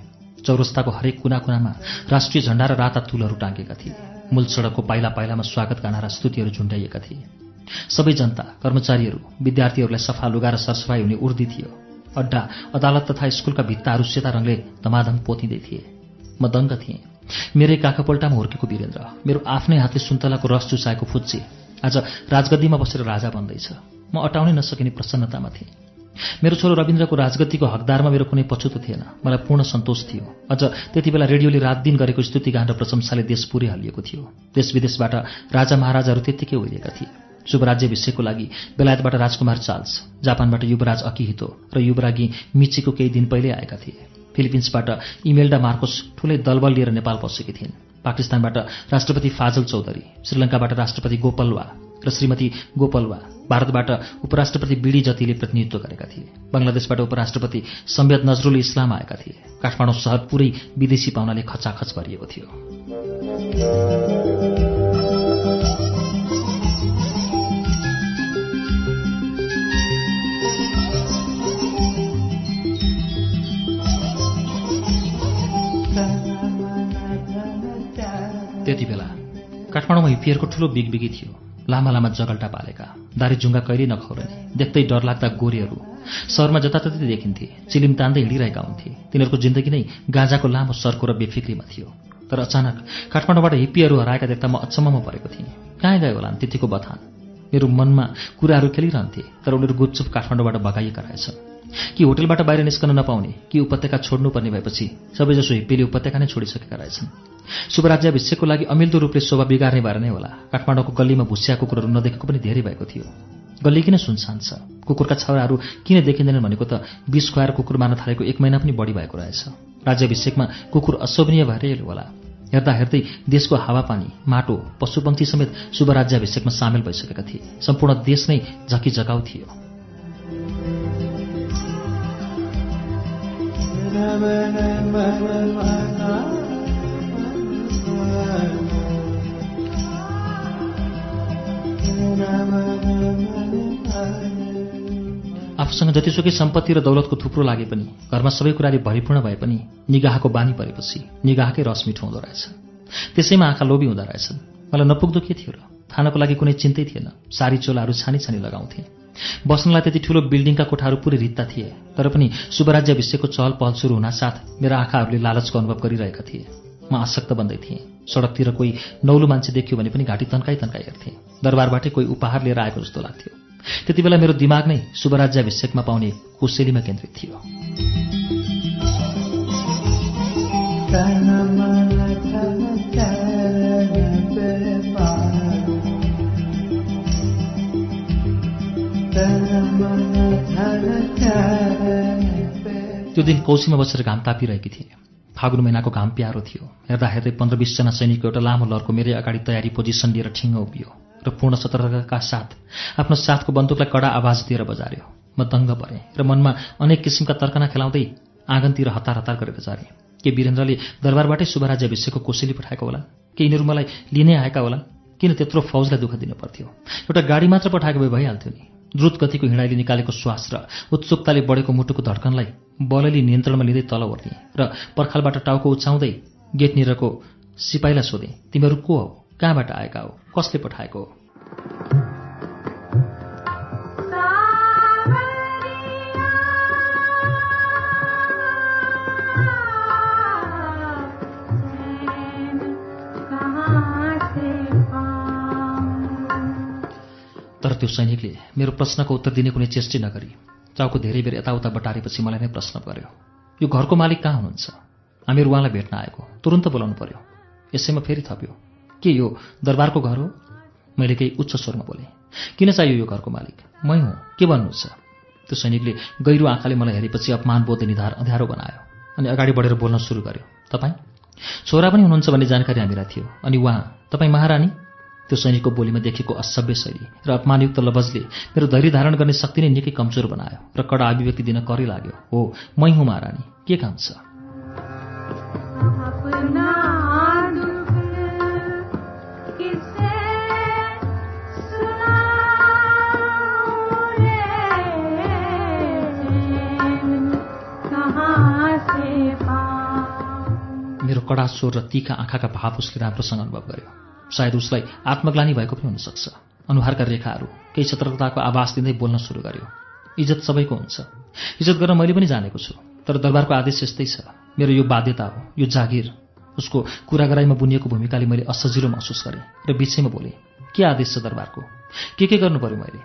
चौरस्ताको हरेक कुना कुनामा राष्ट्रिय झण्डा र राता तुलहरू टाँगेका थिए। मूल सडकको पाइला पाइलामा स्वागत गाना र स्तुतिहरू झुन्डाइएका थिए। सबै जनता कर्मचारीहरू विद्यार्थीहरूलाई सफा लुगा र सरसफाइ हुने उर्दी थियो। अड्डा अदालत तथा स्कुलका भित्ताहरू सेता रङले धमाधम पोतिँदै थिए। म दङ्ग थिएँ। मेरै काखपल्टामा हुर्केको वीरेन्द्र मेरो आफ्नै हातले सुन्तलाको रस चुसाएको फुच्चे आज राजगद्दीमा बसेर राजा बन्दैछ। म अटाउनै नसकिने प्रसन्नतामा थिएँ। मेरो छोरो रविन्द्रको राजगद्दीको हकदारमा मेरो कुनै पछुतो थिएन। मलाई पूर्ण सन्तोष थियो। अझ त्यति बेला रेडियोले रात दिन गरेको स्तुतिगान र प्रशंसाले देश पुरै हल्लिएको थियो। देश विदेशबाट राजा महाराजाहरू त्यत्तिकै ओइलिएका थिए। शुभराज्याभिषेकको लागि बेलायतबाट राजकुमार चार्ल्स जापानबाट युवराज अकिहितो र युवरागी मिचीको केही दिन पहिल्यै आएका थिए। फिलिपिन्सबाट इमेल्डा मार्कोस ठुलै दलबल लिएर नेपाल पसेकी थिइन्। पाकिस्तानबाट राष्ट्रपति फाजल चौधरी श्रीलङ्काबाट राष्ट्रपति गोपलवा र श्रीमती गोपलवा भारतबाट उपराष्ट्रपति बिडी जतिले प्रतिनिधित्व गरेका थिए। बङ्गलादेशबाट उपराष्ट्रपति सम्यद नजरुल इस्लाम आएका थिए। काठमाडौँ सहर पुरै विदेशी पाहुनाले खचाखच भरिएको थियो। हिप्पीहरूको ठुलो बिगबिगी थियो। लामा लामा जगल्टा पालेका। दारी जुङ्गा कहिल्यै नखौरने देख्दै डरलाग्दा गोरेहरू। सहरमा जताततै देखिन्थे। चिलिम तान्दै हिँडिरहेका हुन्थे। तिनीहरूको जिन्दगी नै गाँजाको लामो सर्को र बेफिक्रीमा थियो। तर अचानक काठमाडौँबाट हिप्पीहरू हराएका देख्दा म अचम्ममा परेको थिएँ। कहाँ गयो होला त्यतिको बथान? मेरो मनमा कुराहरू खेलिरहन्थे तर उनीहरू गुपचुप काठमाडौँबाट भगाइएका रहेछन्। कि होटलबाट बाहिर निस्कन नपाउने कि उपत्यका छोड्नुपर्ने भएपछि सबैजसो हिप्पीले उपत्यका नै छोडिसकेका रहेछन्। शुभराज्याभिषेकको लागि अमिल्दो रूपले शोभा बिगार्ने भएर नै होला। काठमाडौँको गल्लीमा भुस्या कुकुरहरू नदेखेको पनि धेरै भएको थियो। गल्ली किन सुनसान छ? कुकुरका छाउराहरू किन देखिँदैनन् भनेको त विष खुवाएर कुकुर मार्न थालेको एक महिना पनि बढी भएको रहेछ। राज्याभिषेकमा कुकुर अशोभनीय भएरै होला। हेर्दा हेर्दै देशको हावापानी माटो पशुपङ्खी समेत शुभराज्याभिषेकमा सामेल भइसकेका थिए। सम्पूर्ण देश नै झकी जगाउ थियो। आफूसँग जतिसुकै सम्पत्ति र दौलतको थुप्रो लागे पनि घरमा सबै कुराले भरिपूर्ण भए पनि निगाहको बानी परेपछि निगाहकै रस मिठो हुँदो रहेछ। त्यसैमा आँखा लोभी हुँदो रहेछन् मलाई नपुग्दो के थियो र? खानको लागि कुनै चिन्तै थिएन। सारी चोलाहरू छानी छानी लगाउँथे। बस्नलाई त्यति ठुलो बिल्डिङका कोठाहरू पुरै रित्ता थिए तर पनि शुभराज्याभिषेकको चहल पहल सुरु हुनासाथ मेरा आँखाहरूले लालचको अनुभव गरिरहेका थिए। म आसक्त बन्दै थिएँ। सडकतिर कोही नौलो मान्छे देखियो भने पनि घाँटी तन्काई तन्काई हेर्थेँ। दरबारबाटै कोही उपहार लिएर आएको जस्तो लाग्थ्यो। त्यति बेला मेरो दिमाग नै शुभराज्याभिषेकमा पाउने कोसेलीमा केन्द्रित थियो। त्यो दिन कौशीमा बसेर घाम तापिरहेकी थिएँ। फागुन महिनाको घाम प्यारो थियो। हेर्दा हेर्दै पन्ध्र बिसजना सैनिकको एउटा लामो लर्को मेरै अगाडि तयारी पोजिसन लिएर ठिङ्ग उभियो र पूर्ण सतर्कताका साथ आफ्नो साथको बन्दुकलाई कडा आवाज दिएर बजार्यो। म दङ्ग परेँ र मनमा अनेक किसिमका तर्कना खेलाउँदै आँगनतिर हतार हतार गरेर जारेँ के वीरेन्द्रले दरबारबाटै शुभराज्याभिषेकको कोसेली पठाएको होला? के यिनीहरू मलाई लिनै आएका होला? किन त्यत्रो फौजलाई दुःख दिनु पर्थ्यो एउटा गाडी मात्र पठाएको भए भइहाल्थ्यो नि। द्रुत गतिको हिँडाइले निकालेको श्वास र उत्सुकताले बढेको मुटुको धड्कनलाई बलैली नियन्त्रणमा लिँदै तल ओर्ने र पर्खालबाट टाउको उचाउँदै गेटनिरको सिपाहीलाई सोधेँ तिमीहरू को हौ? कहाँबाट आएका हो? कसले पठाएको हो? त्यो सैनिकले मेरो प्रश्नको उत्तर दिने कुनै चेष्टै नगरी चाउको धेरै बेर यताउता बटारेपछि मलाई नै प्रश्न गर्यो यो घरको मालिक कहाँ हुनुहुन्छ? हामीहरू उहाँलाई भेट्न आएको। तुरन्त बोलाउनु पर्यो। यसैमा फेरि थप्यो। के यो दरबारको घर हो? मैले केही उच्च स्वरमा बोलेँ किन चाहियो यो घरको मालिक? मै हुँ। के भन्नुहुन्छ? त्यो सैनिकले गहिरो आँखाले मलाई हेरेपछि अपमान बोध निधार अँध्यारो बनायो अनि अगाडि बढेर बोल्न सुरु गर्यो तपाईँ? छोरा पनि हुनुहुन्छ भन्ने जानकारी हामीलाई थियो अनि उहाँ? तपाईँ महारानी? त्यो सैनिकको बोलीमा देखेको असभ्य शैली र अपमानयुक्त लवजले मेरो धैर्य धारण गर्ने शक्ति नै निकै कमजोर बनायो र कडा अभिव्यक्ति दिन करै लाग्यो। हो मै हुँ महारानी। के काम छ? मेरो कडा स्वर र तीखा आँखाका भाव उसले राम्रोसँग अनुभव गर्यो। सायद उसलाई आत्मग्लानी भएको पनि हुनसक्छ। अनुहारका रेखाहरू केही सतर्कताको आवाज दिँदै बोल्न सुरु गर्यो। इज्जत सबैको हुन्छ। इज्जत गर्न मैले पनि जानेको छु तर दरबारको आदेश यस्तै छ। मेरो यो बाध्यता हो यो जागिर। उसको कुरा गराइमा बुनिएको भूमिकाले मैले असजिलो महसुस गरेँ र बिचैमा बोलेँ के आदेश छ दरबारको? के के गर्नु पर्यो मैले?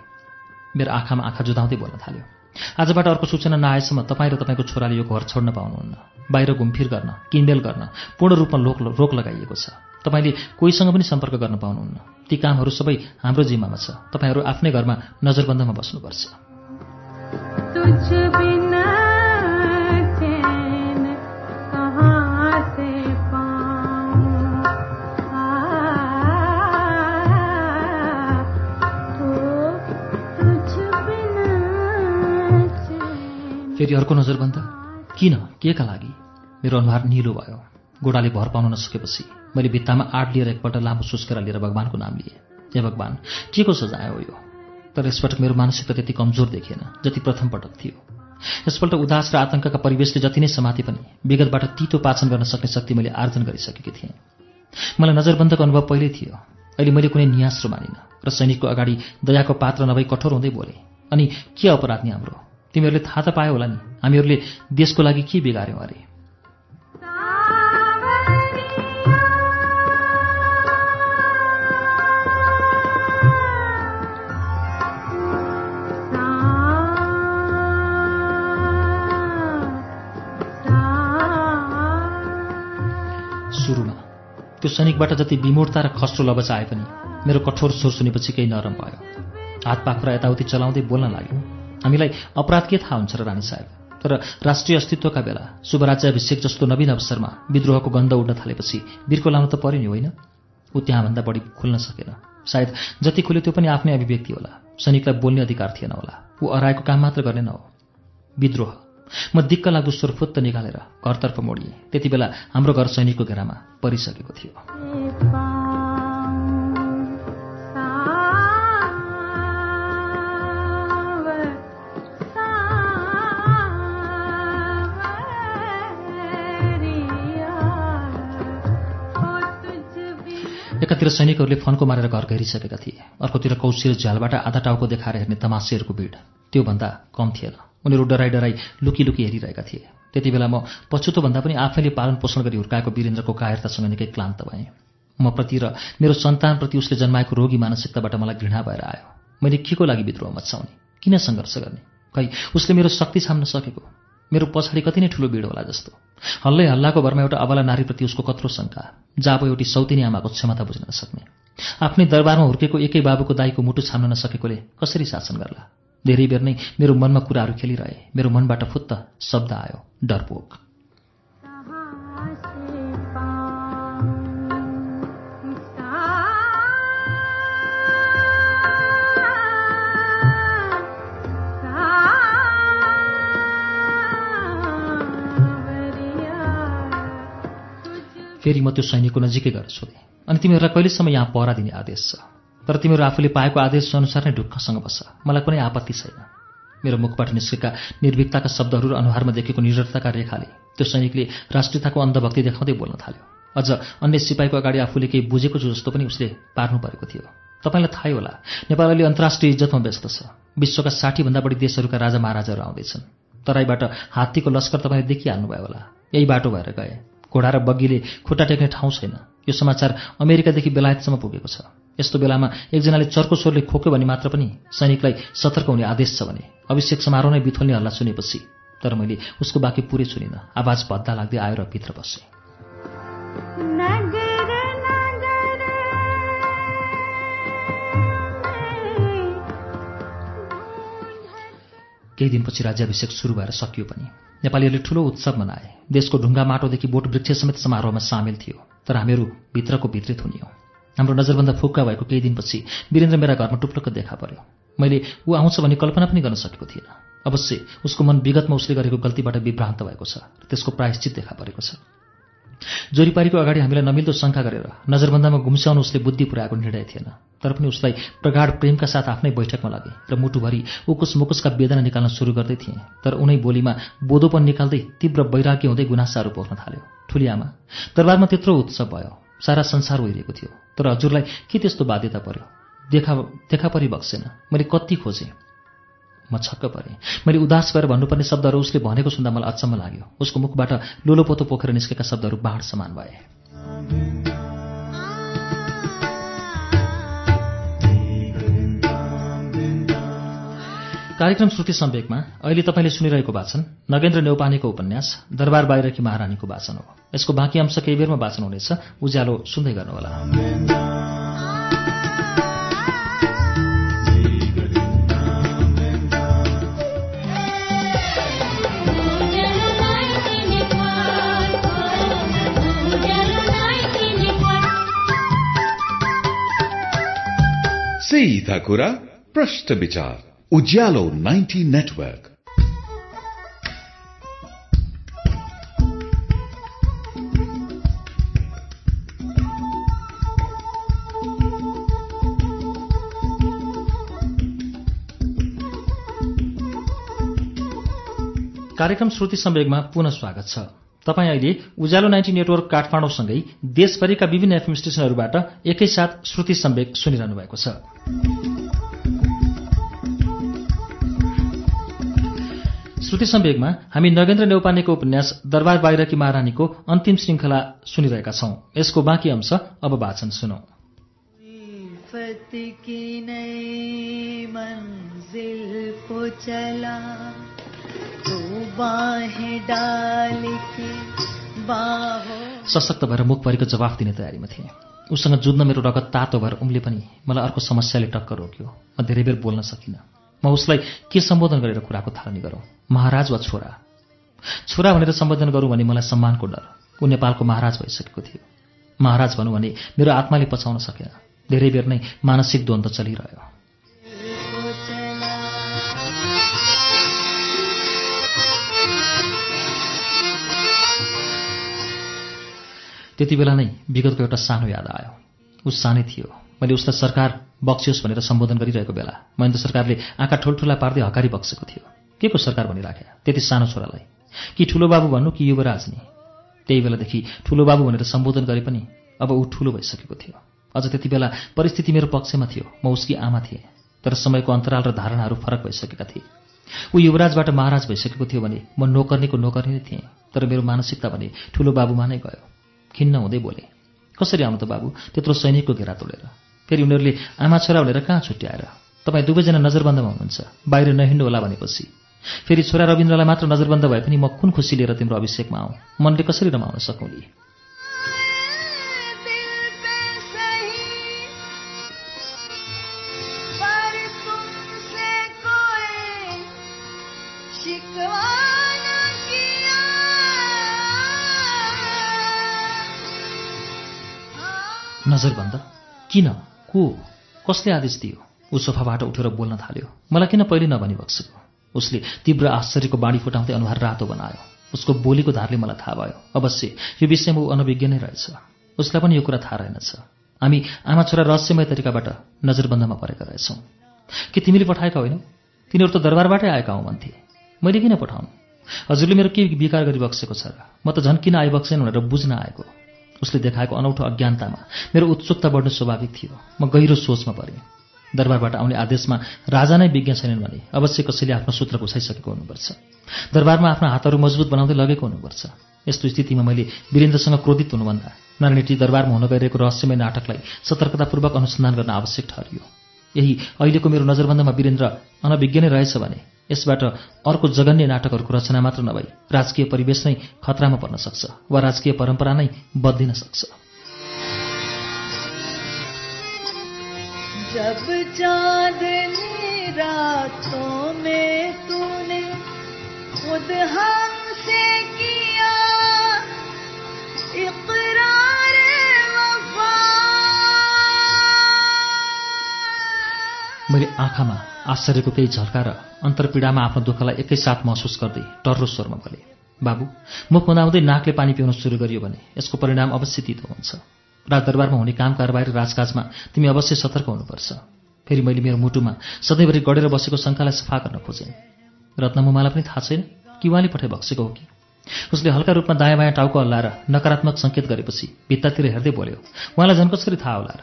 मेरो आँखामा आँखा जुदाउँदै बोल्न थाल्यो। आजबाट अर्को सूचना नआएसम्म तपाईँ र तपाईँको छोराले यो घर छोड्न पाउनुहुन्न। बाहिर घुमफिर गर्न किनमेल गर्न पूर्ण रूपमा लोक रोक लगाइएको छ। तपाईँले कोहीसँग पनि सम्पर्क गर्न पाउनुहुन्न। ती कामहरू सबै हाम्रो जिम्मामा छ। तपाईँहरू आफ्नै घरमा नजरबन्दमा बस्नुपर्छ। फेरि अर्को नजरबन्द किन? के का लागि? मेरो अनुहार निलो भयो। गोडाले भर पाउन नसकेपछि मैले भित्तामा आड लिएर एकपल्ट लामो सुस्केर लिएर भगवान्को नाम लिएँ। हे भगवान् के को सजाय हो यो? तर यसपटक मेरो मानसिकता त्यति कमजोर देखिएन जति प्रथम पटक थियो। यसपल्ट उदास र आतंकका परिवेशले जति नै समाते पनि विगतबाट तितो पाचन गर्न सक्ने शक्ति मैले आर्जन गरिसकेकी थिएँ। मलाई नजरबन्दको अनुभव पहिल्यै थियो। अहिले मैले कुनै नियास र मानिनँ र सैनिकको अगाडि दयाको पात्र नभई कठोर हुँदै बोले अनि के अपराध नि हाम्रो? तिमीहरूले थाहा त पायो होला नि। हामीहरूले देशको लागि के बिगार्यौँ अरे? सुरुमा त्यो सैनिकबाट जति विमूर्ता र खस्रो लबच आए पनि मेरो कठोर स्वर सुनेपछि केही नरम भयो। हात पाखुरा यताउति चलाउँदै बोल्न लाग्यो। हामीलाई अपराध के थाहा हुन्छ र रानी साहेब। तर राष्ट्रिय अस्तित्वका बेला शुभराज्याभिषेक जस्तो नवीन अवसरमा विद्रोहको गन्ध उड्न थालेपछि बिर्को लाउनु त पर्यो नि होइन? ऊ त्यहाँभन्दा बढी खुल्न सकेन। सायद जति खुल्यो त्यो पनि आफ्नै अभिव्यक्ति होला। सैनिकलाई बोल्ने अधिकार थिएन होला। ऊ अराएको काम मात्र गर्ने न हो। विद्रोह। म दिक्क लाग्दो स्वर फुत्त निकालेर घरतर्फ मोडिएँ। त्यति बेला हाम्रो घर सैनिकको घेरामा परिसकेको थियो। एकातिर सैनिकहरूले फन्को मारेर घर घेरिसकेका थिए। अर्कोतिर कौशिर झ्यालबाट आधा टाउको देखाएर हेर्ने तमासेहरूको भिड। त्योभन्दा कम थिएन। उनीहरू डराई डराई लुकी लुकी हेरिरहेका थिए। त्यति बेला म पछुतो भन्दा पनि आफैले पालन पोषण गरी हुर्काएको वीरेन्द्रको कायरतासँग निकै क्लान्त भएँ। म प्रति र मेरो सन्तानप्रति उसले जन्माएको रोगी मानसिकताबाट मलाई घृणा भएर आयो। मैले के को लागि विद्रोह मचाउने किन सङ्घर्ष गर्ने? खै उसले मेरो शक्ति छाम्न सकेको? मेरो पछाडि कति नै ठुलो भिड होला जस्तो। हल्लै हल्लाको भरमा एउटा अबला नारीप्रति उसको कत्रो शङ्का जाबो एउटी सौतिनी आमाको क्षमता बुझ्न नसक्ने। आफ्नै दरबारमा हुर्केको एकै बाबुको दाईको मुटु छाम्न नसकेकोले कसरी शासन गर्ला? धेरै बेर नै मेरो मनमा कुराहरू खेलिरहे मेरो मनबाट फुत्त शब्द आयो डरपोक। फेरि म त्यो सैनिकको नजिकै गएर सोधेँ। अनि तिमीहरूलाई कहिलेसम्म यहाँ पहरा दिने आदेश छ? तर तिमीहरू आफूले पाएको आदेश अनुसार नै ढुक्कसँग बस। मलाई कुनै आपत्ति छैन। मेरो मुखबाट निस्केका निर्भीकताका शब्दहरू र अनुहारमा देखेको निरर्थका रेखाले त्यो सैनिकले राष्ट्रियताको अन्धभक्ति देखाउँदै बोल्न थाल्यो। अझ अन्य सिपाहीको अगाडि आफूले केही बुझेको छु जस्तो पनि उसले पार्नु परेको थियो। तपाईँलाई थाहै होला नेपाल अहिले अन्तर्राष्ट्रिय इज्जतमा व्यस्त छ। विश्वका साठीभन्दा बढी देशहरूका राजा महाराजाहरू आउँदैछन्। तराईबाट हात्तीको लस्कर तपाईँले देखिहाल्नुभयो होला। यही बाटो भएर गए। घोडा र बग्गीले खुट्टा टेक्ने ठाउँ छैन। यो समाचार अमेरिकादेखि बेलायतसम्म पुगेको छ। यस्तो बेलामा एकजनाले चर्को स्वरले खोक्यो भने मात्र पनि सैनिकलाई सतर्क हुने आदेश छ भने अभिषेक समारोह नै बिथोल्ने हल्ला सुनेपछि। तर मैले उसको बाँकी पुरै सुनिनँ। आवाज भद्दा लाग्दै आएर भित्र बसेँ। केही दिनपछि राज्याभिषेक सुरु भएर सकियो पनि। नेपालीहरूले ठूलो उत्सव मनाए। देशको ढुङ्गा माटोदेखि बोट वृक्ष समेत समारोहमा सामेल थियो तर हामीहरू भित्रको भित्रै थुनियौँ हाम्रो नजरबन्द फुक्का भएको केही दिनपछि वीरेन्द्र मेरा घरमा टुप्लक्क देखा पर्यो। मैले ऊ आउँछ भन्ने कल्पना पनि गर्न सकेको थिएन। अवश्य उसको मन विगतमा उसले गरेको गल्तीबाट विभ्रान्त भएको छ त्यसको प्रायश्चित देखा परेको छ। जोरीपारीको अगाडि हामीलाई नमिल्दो शङ्का गरेर नजरबन्दामा गुम्स्याउनु उसले बुद्धि पुऱ्याएको निर्णय थिएन। तर पनि उसलाई प्रगाढ प्रेमका साथ आफ्नै बैठकमा लगे र मुटुभरि उकुस मुकुसका वेदना निकाल्न सुरु गर्दै थिएँ। तर उनै बोलीमा बोधोपन निकाल्दै तीव्र वैराग्य हुँदै गुनासाहरू पोख्न थाल्यो। ठुली आमा दरबारमा त्यत्रो उत्सव भयो। सारा संसार ओहिरिएको थियो। तर हजुरलाई के त्यस्तो बाध्यता पर्यो? देखा देखा परि बक्सेन। मैले कति खोजेँ। म छक्क परेँ। मैले उदास भएर भन्नुपर्ने शब्दहरू उसले भनेको सुन्दा मलाई अचम्म लाग्यो। उसको मुखबाट लोलोपोतो पोखेर निस्केका शब्दहरू बाँड समान भए। कार्यक्रम श्रुति सम्वेकमा अहिले तपाईँले सुनिरहेको वाचन नगेन्द्र नेौपानेको उपन्यास दरबार बाहिरकी महारानीको वाचन हो। यसको बाँकी अंश केही बेरमा वाचन हुनेछ। उज्यालो सुन्दै गर्नुहोला। सीधा कुरा प्रश्न विचार उज्यालो 90 नेटवर्क कार्यक्रम श्रुति सम्वेगमा पुनः स्वागत छ। तपाईँ अहिले उज्यालो नाइन्टी नेटवर्क काठमाडौँसँगै देशभरिका विभिन्न एफएम स्टेशनहरूबाट एकैसाथ श्रुति सम्वेक सुनिरहनु भएको छ। श्रुति सम्वेगमा हामी नगेन्द्र नेौपानेको उपन्यास दरबार बाहिरकी महारानीको अन्तिम श्रृङ्खला सुनिरहेका छौं। यसको बाँकी अंश अब वाचन सुनौ। चला सशक्त भएर मुख भरिको जवाफ दिने तयारीमा थिएँ। उसँग जुझ्न मेरो रगत तातो भएर उम्ले पनि मलाई अर्को समस्याले टक्कर रोक्यो। म धेरै बेर बोल्न सकिनँ। म उसलाई के सम्बोधन गरेर कुराको थालनी गरौँ? महाराज वा छोरा? छोरा भनेर सम्बोधन गरौँ भने मलाई सम्मानको डर। ऊ नेपालको महाराज भइसकेको थियो। महाराज भनौँ भने मेरो आत्माले पचाउन सकेन। धेरै बेर नै मानसिक द्वन्द्व चलिरह्यो। त्यति बेला नै विगतको एउटा सानो याद आयो। ऊ सानै थियो। मैले उसलाई सरकार बक्सियोस् भनेर सम्बोधन गरिरहेको बेला महेन्द्र सरकारले आँखा ठुल्ठुला पार्दै हकारी बक्सेको थियो। के को सरकार भनिराखे त्यति सानो छोरालाई। कि ठुलो बाबु भन्नु कि युवराज नि त्यही बेलादेखि ठुलो बाबु भनेर सम्बोधन गरे पनि अब ऊ ठुलो भइसकेको थियो। अझ त्यति बेला परिस्थिति मेरो पक्षमा थियो। म उसकी आमा थिएँ। तर समयको अन्तराल र धारणाहरू फरक भइसकेका थिए। ऊ युवराजबाट महाराज भइसकेको थियो भने म नोकर्नीको नोकर्नी नै थिएँ। तर मेरो मानसिकता भने ठुलो बाबुमा नै गयो। खिन्न हुँदै बोले कसरी आउनु त बाबु? त्यत्रो सैनिकको घेरा तोडेर। फेरि उनीहरूले आमा छोरा भनेर कहाँ छुट्याएर? तपाईँ दुवैजना नजरबन्दमा हुनुहुन्छ। बाहिर नहिँड्नु होला भनेपछि। फेरि छोरा रविन्द्रलाई मात्र नजरबन्द भए पनि म कुन खुसी लिएर तिम्रो अभिषेकमा आउँ मनले कसरी रमाउन सकौँली नजरबन्द। किन? को? कसले आदेश दियो? ऊ सोफाबाट उठेर बोल्न थाल्यो। मलाई किन पहिले नभनी बक्सेको? उसले तीव्र आश्चर्यको बाणी फुटाउँदै अनुहार रातो बनायो। उसको बोलीको धारले मलाई थाहा भयो। अवश्य यो विषयमा ऊ अनभिज्ञ नै रहेछ। उसलाई पनि यो कुरा थाहा रहेनछ। हामी आमा छोरा रहस्यमय तरिकाबाट नजरबन्दमा परेका रहेछौँ। के तिमीले पठाएका होइनौ? तिनीहरू त दरबारबाटै आएका हौ भन्थे। मैले किन पठाउनु? हजुरले मेरो के विकार गरिबक्सेको छ र म त झन् किन आइबक्सेन भनेर बुझ्न आएको। उसले देखाएको अनौठो अज्ञानतामा मेरो उत्सुकता बढ्नु स्वाभाविक थियो। म गहिरो सोचमा परेँ। दरबारबाट आउने आदेशमा राजा नै विज्ञ छैनन् भने अवश्य कसैले आफ्नो सूत्र घुसाइसकेको हुनुपर्छ। दरबारमा आफ्ना हातहरू मजबुत बनाउँदै लगेको हुनुपर्छ। यस्तो स्थितिमा मैले वीरेन्द्रसँग क्रोधित हुनुभन्दा नारायणटी दरबारमा हुन गइरहेको रहस्यमय नाटकलाई सतर्कतापूर्वक अनुसन्धान गर्न आवश्यक ठहरियो। यही अहिलेको मेरो नजरबन्दमा वीरेन्द्र अनभिज्ञ नै रहेछ भने यसबाट अर्को जगन्य नाटकहरूको रचना मात्र नभई राजकीय परिवेश नै खतरामा पर्न सक्छ वा राजकीय परम्परा नै बद्लिन सक्छ। जब चांदनी रातों में तूने खुद हमसे किया इकरार वफा। मैले आँखामा आश्चर्यको केही झल्काएर अन्तर्पीडामा आफ्नो दुःखलाई एकैसाथ महसुस गर्दै टर्रो स्वरमा बोले बाबु मुख मनाउँदै नाकले पानी पिउन सुरु गरियो भने यसको परिणाम अवश्य तितो हुन्छ। राजदरबारमा हुने काम कारबाही र राजकाजमा तिमी अवश्य सतर्क हुनुपर्छ। फेरि मैले मेरो मुटुमा सधैँभरि गढेर बसेको शङ्कालाई सफा गर्न खोजेँ। रत्नमुमालाई पनि थाहा छैन कि उहाँले पठाइ बक्सेको हो कि? उसले हल्का रूपमा दायाँ बायाँ टाउको हल्लाएर नकारात्मक सङ्केत गरेपछि भित्तातिर हेर्दै बोल्यो उहाँलाई झन् कसरी थाहा होला र?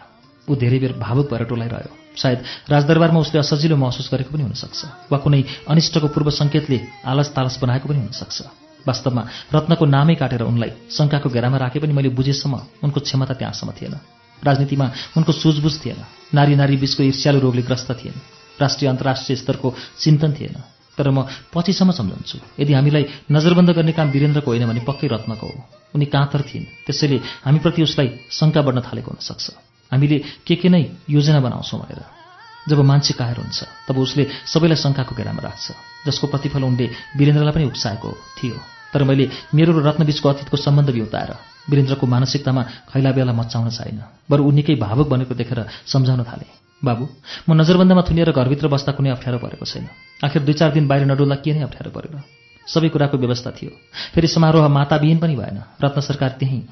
ऊ धेरै बेर भावुक भएर टोलाइरह्यो। सायद राजदरबारमा उसले असजिलो महसुस गरेको पनि हुनसक्छ वा कुनै अनिष्टको पूर्व सङ्केतले आलस तालस बनाएको पनि हुनसक्छ। वास्तवमा रत्नको नामै काटेर उनलाई शङ्काको घेरामा राखे पनि मैले बुझेसम्म उनको क्षमता त्यहाँसम्म थिएन। राजनीतिमा उनको सुझबुझ थिएन। नारी नारी बीचको ईर्ष्यालु रोगले ग्रस्त थिएन। राष्ट्रिय अन्तर्राष्ट्रिय स्तरको चिन्तन थिएन। तर म पछिसम्म सम्झन्छु यदि हामीलाई नजरबन्द गर्ने काम वीरेन्द्रको होइन भने पक्कै रत्नको हो। उनी काँतर थिइन्। त्यसैले हामीप्रति उसलाई शङ्का बढ्न थालेको हुनसक्छ। हामीले के के नै योजना बनाउँछौँ भनेर। जब मान्छे कायर हुन्छ तब उसले सबैलाई शङ्काको घेरामा राख्छ जसको प्रतिफल उनले वीरेन्द्रलाई पनि उक्साएको थियो। तर मैले मेरो र रत्नबीचको अतीतको सम्बन्ध बिउताएर वीरेन्द्रको मानसिकतामा खैला बेला मचाउन चाहिन बरु ऊ निकै भावुक बनेको देखेर सम्झाउन थालेँ। बाबु म नजरबन्दमा थुनिएर घरभित्र बस्दा कुनै अप्ठ्यारो परेको छैन। आखिर दुई चार दिन बाहिर नडुल्दा के नै अप्ठ्यारो परेर सबै कुराको व्यवस्था थियो। फेरि समारोह माताविहीन पनि भएन। रत्न सरकार त्यहीँ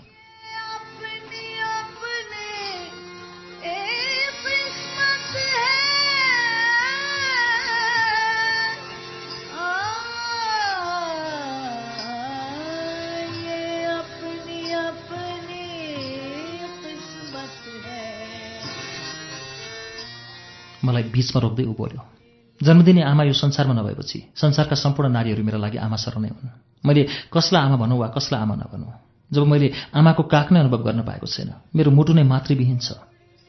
बिचमा रोक्दै बोल्यो जन्मदिने आमा यो संसारमा नभएपछि संसारका सम्पूर्ण नारीहरू मेरा लागि आमा नै हुन्। मैले कसलाई आमा भनौँ वा कसलाई आमा नभनौँ? जब मैले आमाको काख नै अनुभव गर्न पाएको छैन मेरो मुटु नै मातृविहीन छ।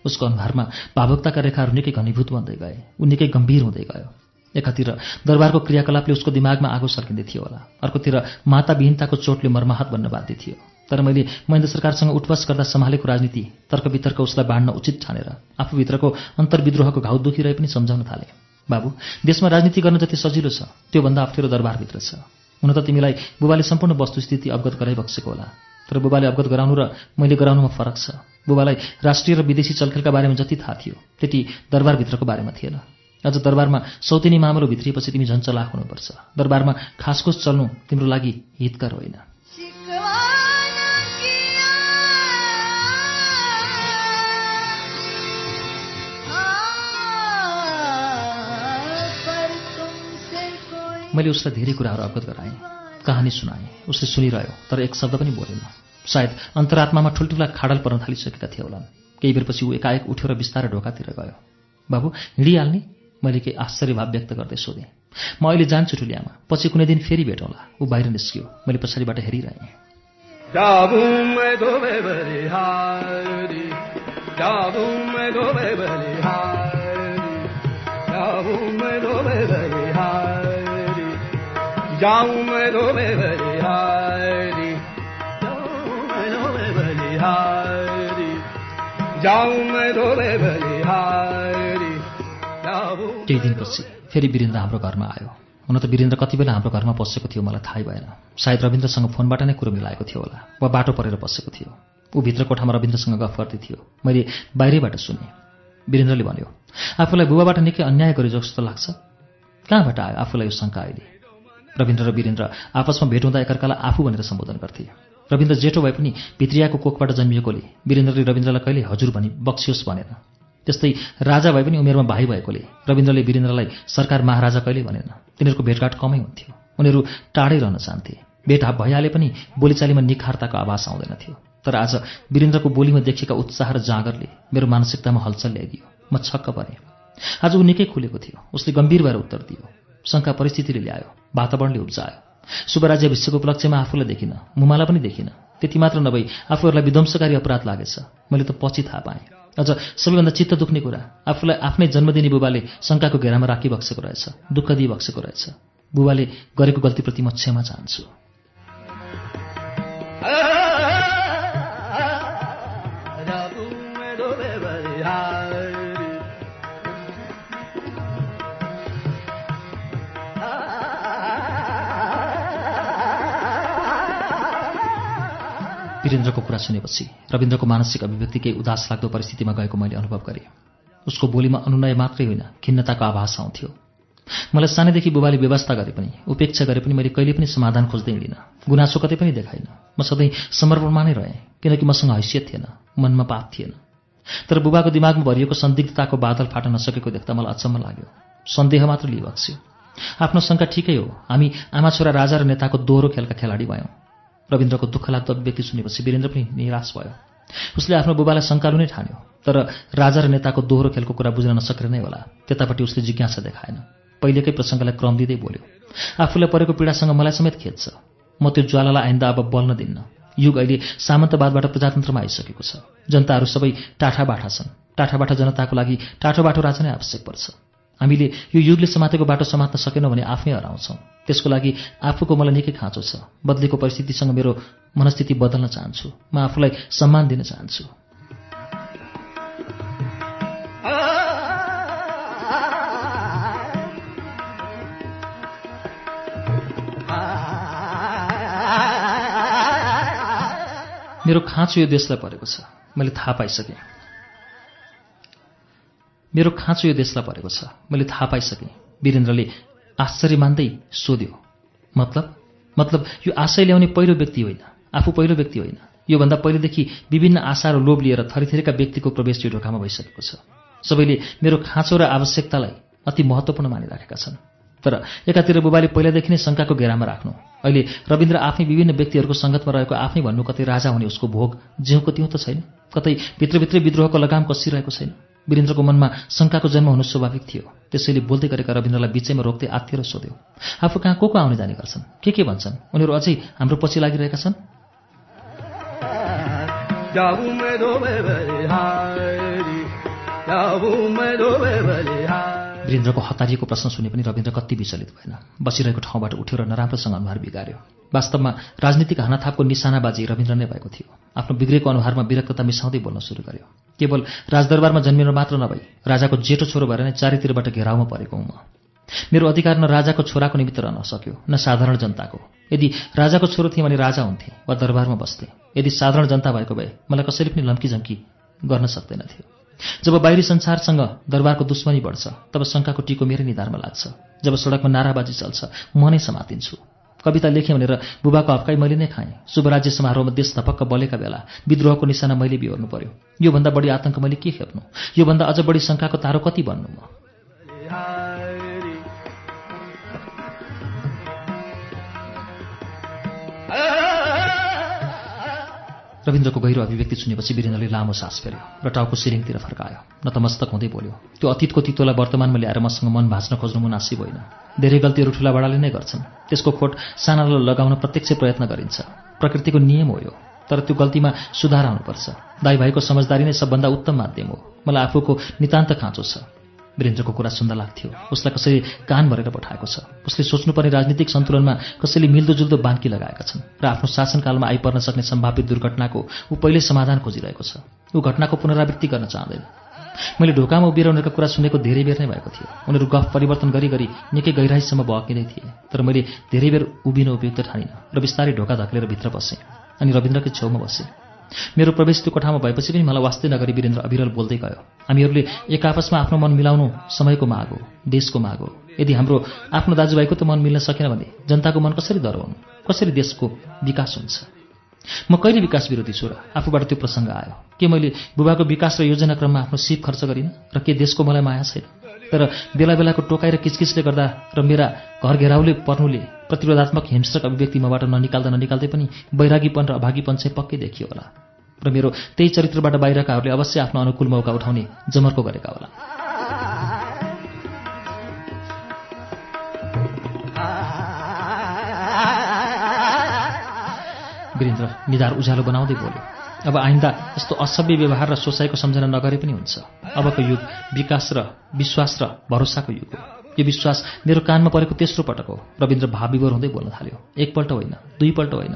उसको अनुहारमा भावुकताका रेखाहरू निकै घनीभूत बन्दै गए ऊ निकै गम्भीर हुँदै गयो। एकातिर दरबारको क्रियाकलापले उसको दिमागमा आगो सर्किँदै थियो होला। अर्कोतिर माताविहीनताको चोटले मर्माहत बन्न बाध्य थियो। तर मैले महेन्द्र सरकारसँग उठबस गर्दा सम्हालेको राजनीति तर्कवितर्क उसलाई बाँड्न उचित ठानेर आफूभित्रको अन्तर्विद्रोहको घाउ दुखिरहे पनि सम्झाउन थाले। बाबु देशमा राजनीति गर्न जति सजिलो छ त्योभन्दा अप्ठ्यारो दरबारभित्र छ। हुन त तिमीलाई बुबाले सम्पूर्ण वस्तुस्थिति अवगत गराइबक्सेको होला। तर बुबाले अवगत गराउनु र मैले गराउनुमा फरक छ। बुबालाई राष्ट्रिय र विदेशी चलखेलका बारेमा जति थाहा थियो त्यति दरबारभित्रको बारेमा थिएन। अझ दरबारमा सौतेनी मामलो भित्रिएपछि तिमी झन् चलाक हुनुपर्छ। दरबारमा खासखुस चल्नु तिम्रो लागि हितकर होइन। मैले उसलाई धेरै कुराहरू अवगत गराएँ कहानी सुनाएँ उसले सुनिरह्यो तर एक शब्द पनि बोलेन। सायद अन्तरात्मामा ठुल्ठुला खाडल पर्न थालिसकेका थिए होलान्। केही बेरपछि ऊ एकाएक उठ्यो र बिस्तारै ढोकातिर गयो। बाबु हिँडिहाल्ने? मैले केही आश्चर्य भाव व्यक्त गर्दै सोधेँ। म अहिले जान्छु ठुलियामा पछि कुनै दिन फेरि भेटौँला। ऊ बाहिर निस्कियो। मैले पछाडिबाट हेरिरहेँ। केही दिनपछि फेरि वीरेन्द्र हाम्रो घरमा आयो। हुन त वीरेन्द्र कति बेला हाम्रो घरमा पसेको थियो मलाई थाहै भएन। सायद रविन्द्रसँग फोनबाट नै कुरो मिलाएको थियो होला वा बाटो परेर बसेको थियो। ऊ भित्र कोठामा रविन्द्रसँग गफ गर्दै थियो। मैले बाहिरैबाट सुनेँ। वीरेन्द्रले भन्यो आफूलाई बुबाबाट निकै अन्याय गरे जस्तो लाग्छ। कहाँबाट आयो आफूलाई यो शङ्का अहिले? रविन्द्र र वीरेन्द्र आपसमा भेट हुँदा एकअर्कालाई आफू भनेर सम्बोधन गर्थे। रविन्द्र जेठो भए पनि भित्रियाको कोखबाट जन्मिएकोले वीरेन्द्रले रविन्द्रलाई कहिले हजुर भनी बक्सियोस् भनेन। त्यस्तै राजा भए पनि उमेरमा भाइ भएकोले रविन्द्रले वीरेन्द्रलाई सरकार महाराजा कहिले भनेन। तिनीहरूको भेटघाट कमै हुन्थ्यो। उनीहरू टाढै रहन चाहन्थे। भेटहाप भइहाले पनि बोलीचालीमा निखारताको आवाज आउँदैन थियो। तर आज वीरेन्द्रको बोलीमा देखिएका उत्साह र जाँगरले मेरो मानसिकतामा हलचल ल्याइदियो। म छक्क परेँ। आज ऊ निकै खुलेको थियो। उसले गम्भीर भएर उत्तर दियो। शङ्का परिस्थितिले ल्यायो वातावरणले उब्जायो। शुभराज्य विश्वको उपलक्ष्यमा आफूलाई देखिनँ मुमालाई पनि देखिनँ। त्यति मात्र नभई आफूहरूलाई विध्वंसकारी अपराध लागेछ। मैले त पछि थाहा पाएँ। अझ सबैभन्दा चित्त दुख्ने कुरा आफूलाई आफ्नै जन्मदिनी बुबाले शङ्काको घेरामा राखिबक्सेको रहेछ दुःख दिइबक्सेको रहेछ। बुबाले गरेको गल्तीप्रति म क्षमा चाहन्छु। वीरेन्द्रको कुरा सुनेपछि रविन्द्रको मानसिक अभिव्यक्ति केही उदास लाग्दो परिस्थितिमा गएको मैले अनुभव गरेँ। उसको बोलीमा अनुनय मात्रै होइन खिन्नताको आभास आउँथ्यो। मलाई सानैदेखि बुबाले व्यवस्था गरे पनि उपेक्षा गरे पनि मैले कहिले पनि समाधान खोज्दै हिँडिनँ। गुनासो कतै पनि देखाइनँ म सधैँ समर्पणमा नै रहेँ किनकि मसँग हैसियत थिएन मनमा पाप थिएन। तर बुबाको दिमागमा भरिएको संदिग्धताको बादल फाट्न नसकेको देख्दा मलाई अचम्म लाग्यो। सन्देह मात्र लिइबक्स्यो आफ्नो शङ्का ठिकै हो हामी आमा छोरा राजा र नेताको दोहोरो खेलका खेलाडी भयौँ। रविन्द्रको दुःख लाग्दो अभिव्यक्ति सुनेपछि वीरेन्द्र पनि निराश भयो। उसले आफ्नो बुबालाई शङ्कालु नै ठान्यो तर राजा र नेताको दोहोरो खेलको कुरा बुझ्न नसकेर नै होला। त्यतापट्टि उसले जिज्ञासा देखाएन। पहिलेकै प्रसङ्गलाई क्रम दिँदै बोल्यो आफूलाई परेको पीडासँग मलाई समेत खेद्छ। म त्यो ज्वालालाई आइन्दा अब बल्न दिन्न। युग अहिले सामन्तवादबाट प्रजातन्त्रमा आइसकेको छ। जनताहरू सबै टाठा बाठा छन्। टाठा बाठा जनताको लागि टाठो बाटो राजा नै आवश्यक पर्छ। हामीले यो युगले समातेको बाटो समात्न सकेनौँ भने आफै हराउँछौँ। त्यसको लागि आफूको मलाई निकै खाँचो छ। बदलेको परिस्थितिसँग मेरो मनस्थिति बदल्न चाहन्छु। म आफूलाई सम्मान दिन चाहन्छु। मेरो खाँचो यो देशलाई परेको छ। मैले थाहा पाइसकेँ। मेरो खाँचो यो देशलाई परेको छ। मैले थाहा पाइसकेँ। वीरेन्द्रले आश्चर्य मान्दै सोध्यो मतलब? मतलब यो आशय ल्याउने पहिलो व्यक्ति होइन आफू पहिलो व्यक्ति होइन। योभन्दा पहिलेदेखि विभिन्न आशा र लोभ लिएर थरीथरीका व्यक्तिको प्रवेश यो ढोकामा भइसकेको छ। सबैले मेरो खाँचो र आवश्यकतालाई अति महत्त्वपूर्ण मानिराखेका छन्। तर एकातिर बुबाले पहिलादेखि नै शङ्काको घेरामा राख्नु अहिले रविन्द्र आफै विभिन्न व्यक्तिहरूको सङ्गतमा रहेको आफै भन्नु कतै राजा हुने उसको भोग जिउको त्यौँ त छैन। कतै भित्रभित्रै विद्रोहको लगाम कसिरहेको छैन। वीरेन्द्रको मनमा शङ्काको जन्म हुनु स्वाभाविक थियो। त्यसैले बोल्दै गरेका रविन्द्रलाई बिचैमा रोक्दै आत्तिएर सोध्यो आफू कहाँ को को आउने जाने गर्छन्? के के भन्छन्? उनीहरू अझै हाम्रो पछि लागिरहेका छन्? वीरेन्द्रको हतारिएको प्रश्न सुने पनि रविन्द्र कति विचलित भएन। बसिरहेको ठाउँबाट उठ्यो र नराम्रोसँग अनुहार बिगार्यो। वास्तवमा राजनीतिक हानाथापको निशानाबाजी रविन्द्र नै भएको थियो। आफ्नो बिग्रेको अनुहारमा विरक्तता मिसाउँदै बोल्न सुरु गर्यो। केवल राजदरबारमा जन्मिएर मात्र नभई राजाको जेठो छोरो भएर नै चारैतिरबाट घेराउमा परेको हुँ म। मेरो अधिकार न राजाको छोराको निमित्त रहन सक्यो न साधारण जनताको। यदि राजाको छोरो थिएँ भने राजा हुन्थे वा दरबारमा बस्थे। यदि साधारण जनता भएको भए मलाई कसैले पनि लम्कीझम्की गर्न सक्दैनथ्यो जब बाहिरी संसारसँग दरबारको दुश्मनी बढ्छ तब शङ्काको टिको मेरै निधारमा लाग्छ। जब सडकमा नाराबाजी चल्छ म नै समातिन्छु। कविता लेखेँ भनेर बुबाको हप्काई मैले नै खाएँ। शुभराज्य समारोहमा देश धपक्क बलेका बेला विद्रोहको निशाना मैले बिहोर्नु पर्यो। योभन्दा बढी आतङ्क मैले के खेप्नु योभन्दा अझ बढी शङ्काको तारो कति बन्नु म? रविन्द्रको गहिरो अभिव्यक्ति सुनेपछि वीरेन्द्रले लामो सास फेर्यो र टाउको सिरिङतिर फर्कायो। नतमस्तक हुँदै बोल्यो त्यो अतीतको तितोलाई वर्तमानमा ल्याएर मसँग मन भाँच्न खोज्नु मुनासिब होइन धेरै गल्तीहरू ठुला बडाले नै गर्छन्। त्यसको खोट सानालाई लगाउन प्रत्यक्ष प्रयत्न गरिन्छ। प्रकृतिको नियम हो यो तर त्यो गल्तीमा सुधार आउनुपर्छ। दाई भाइको समझदारी नै सबभन्दा उत्तम माध्यम हो। मलाई आफूको नितान्त खाँचो छ। वीरेन्द्रको कुरा सुन्दा लाग्थ्यो। उसलाई कसैले कान भरेर पठाएको छ। उसले सोच्नुपर्ने राजनीतिक सन्तुलनमा कसैले मिल्दोजुल्दो बान्की लगाएका छन् र आफ्नो शासनकालमा आइपर्न सक्ने सम्भावित दुर्घटनाको ऊ पहिल्यै समाधान खोजिरहेको छ। ऊ घटनाको पुनरावृत्ति गर्न चाहँदैन। मैले ढोकामा उभिएर उनीहरूको कुरा सुनेको धेरै बेर नै भएको थियो। उनीहरू गफ परिवर्तन गरी गरी निकै गहिराईसम्म बहकिँदै थिए। तर मैले धेरै बेर उभिन उपयुक्त ठानिनँ र बिस्तारै ढोका धक्लेर भित्र बसेँ। अनि रविन्द्रकै छेउमा बसेँ। मेरो प्रवेश त्यो कोठामा भएपछि पनि मलाई वास्तै नगरी वीरेन्द्र अविरल बोल्दै गयो। हामीहरूले एक आपसमा आफ्नो मन मिलाउनु समयको माग हो देशको माग हो। यदि हाम्रो आफ्नो दाजुभाइको त मन मिल्न सकेन भने जनताको मन कसरी डराउनु? कसरी देशको विकास हुन्छ? म कहिले विकास विरोधी छु र? आफूबाट त्यो प्रसङ्ग आयो। के मैले बुबाको विकास र योजनाक्रममा आफ्नो सिप खर्च गरिनँ? र के देशको मलाई माया छैन? तर बेला बेलाको टोकाइ र किचकिचले गर्दा र मेरा घर घेराउले पर्नुले प्रतिरोधात्मक हिंस्रक अभिव्यक्ति मबाट ननिकाल्दा ननिकाल्दै पनि वैरागीपन र अभागीपन चाहिँ पक्कै देखियो होला। र मेरो त्यही चरित्रबाट बाहिरकाहरूले अवश्य आफ्नो अनुकूल मौका उठाउने जमर्को गरेका होला। वीरेन्द्र निधार उज्यालो बनाउँदै बोल्यो। अब आइन्दा यस्तो असभ्य व्यवहार र सोचाइको सम्झना नगरे पनि हुन्छ। अबको युग विकास र विश्वास र भरोसाको युग हो। यो विश्वास मेरो कानमा परेको तेस्रो पटक हो। रविन्द्र भाविवर हुँदै बोल्न थाल्यो। एकपल्ट होइन दुईपल्ट होइन।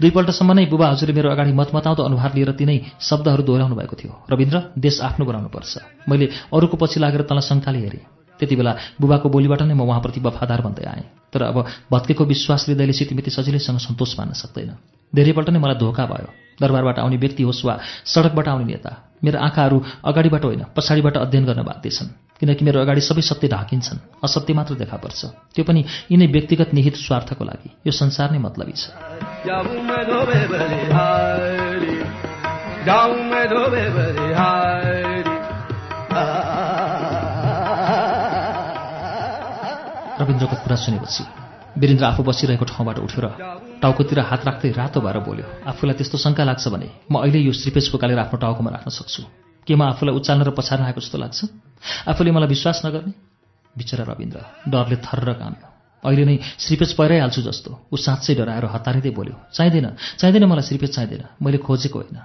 दुईपल्टसम्म नै बुबा हजुरले मेरो अगाडि मतमताउँदो अनुहार लिएर तिनै शब्दहरू दोहोऱ्याउनु भएको थियो। रविन्द्र देश आफ्नो बनाउनुपर्छ। मैले अरूको पछि लागेर तँलाई शङ्काले हेरेँ। त्यति बेला बुबाको बोलीबाट नै म उहाँप्रति वफादार भन्दै आएँ। तर अब भत्केको विश्वास हृदयले सितिमिति सजिलैसँग सन्तोष मान्न सक्दैन। धेरैपल्ट नै मलाई धोका भयो। दरबारबाट आउने व्यक्ति होस् वा सडकबाट आउने नेता मेरो आँखाहरू अगाडिबाट होइन पछाडिबाट अध्ययन गर्न बाध्य छन्। किनकि मेरो अगाडि सबै सत्य ढाकिन्छन्। असत्य मात्र देखा पर्छ। त्यो पनि यिनै व्यक्तिगत निहित स्वार्थको लागि। यो संसार नै मतलबी छ। रविन्द्रको कुरा सुनेपछि वीरेन्द्र आफू बसिरहेको ठाउँबाट उठेर टाउकोतिर हात राख्दै रातो भएर बोल्यो आफूलाई त्यस्तो शङ्का लाग्छ भने म अहिले यो श्रीपेज फुकालेर आफ्नो टाउकोमा राख्न सक्छु। के म आफूलाई उचाल्न र पछार्न आएको जस्तो लाग्छ? आफूले मलाई विश्वास नगर्ने? बिचरा रविन्द्र डरले थर्र काम्यो। अहिले नै श्रीपेज पहिराइहाल्छु जस्तो ऊ साँच्चै डराएर हतारिँदै बोल्यो चाहिँदैन चाहिँदैन मलाई श्रीपेज चाहिँदैन मैले खोजेको होइन।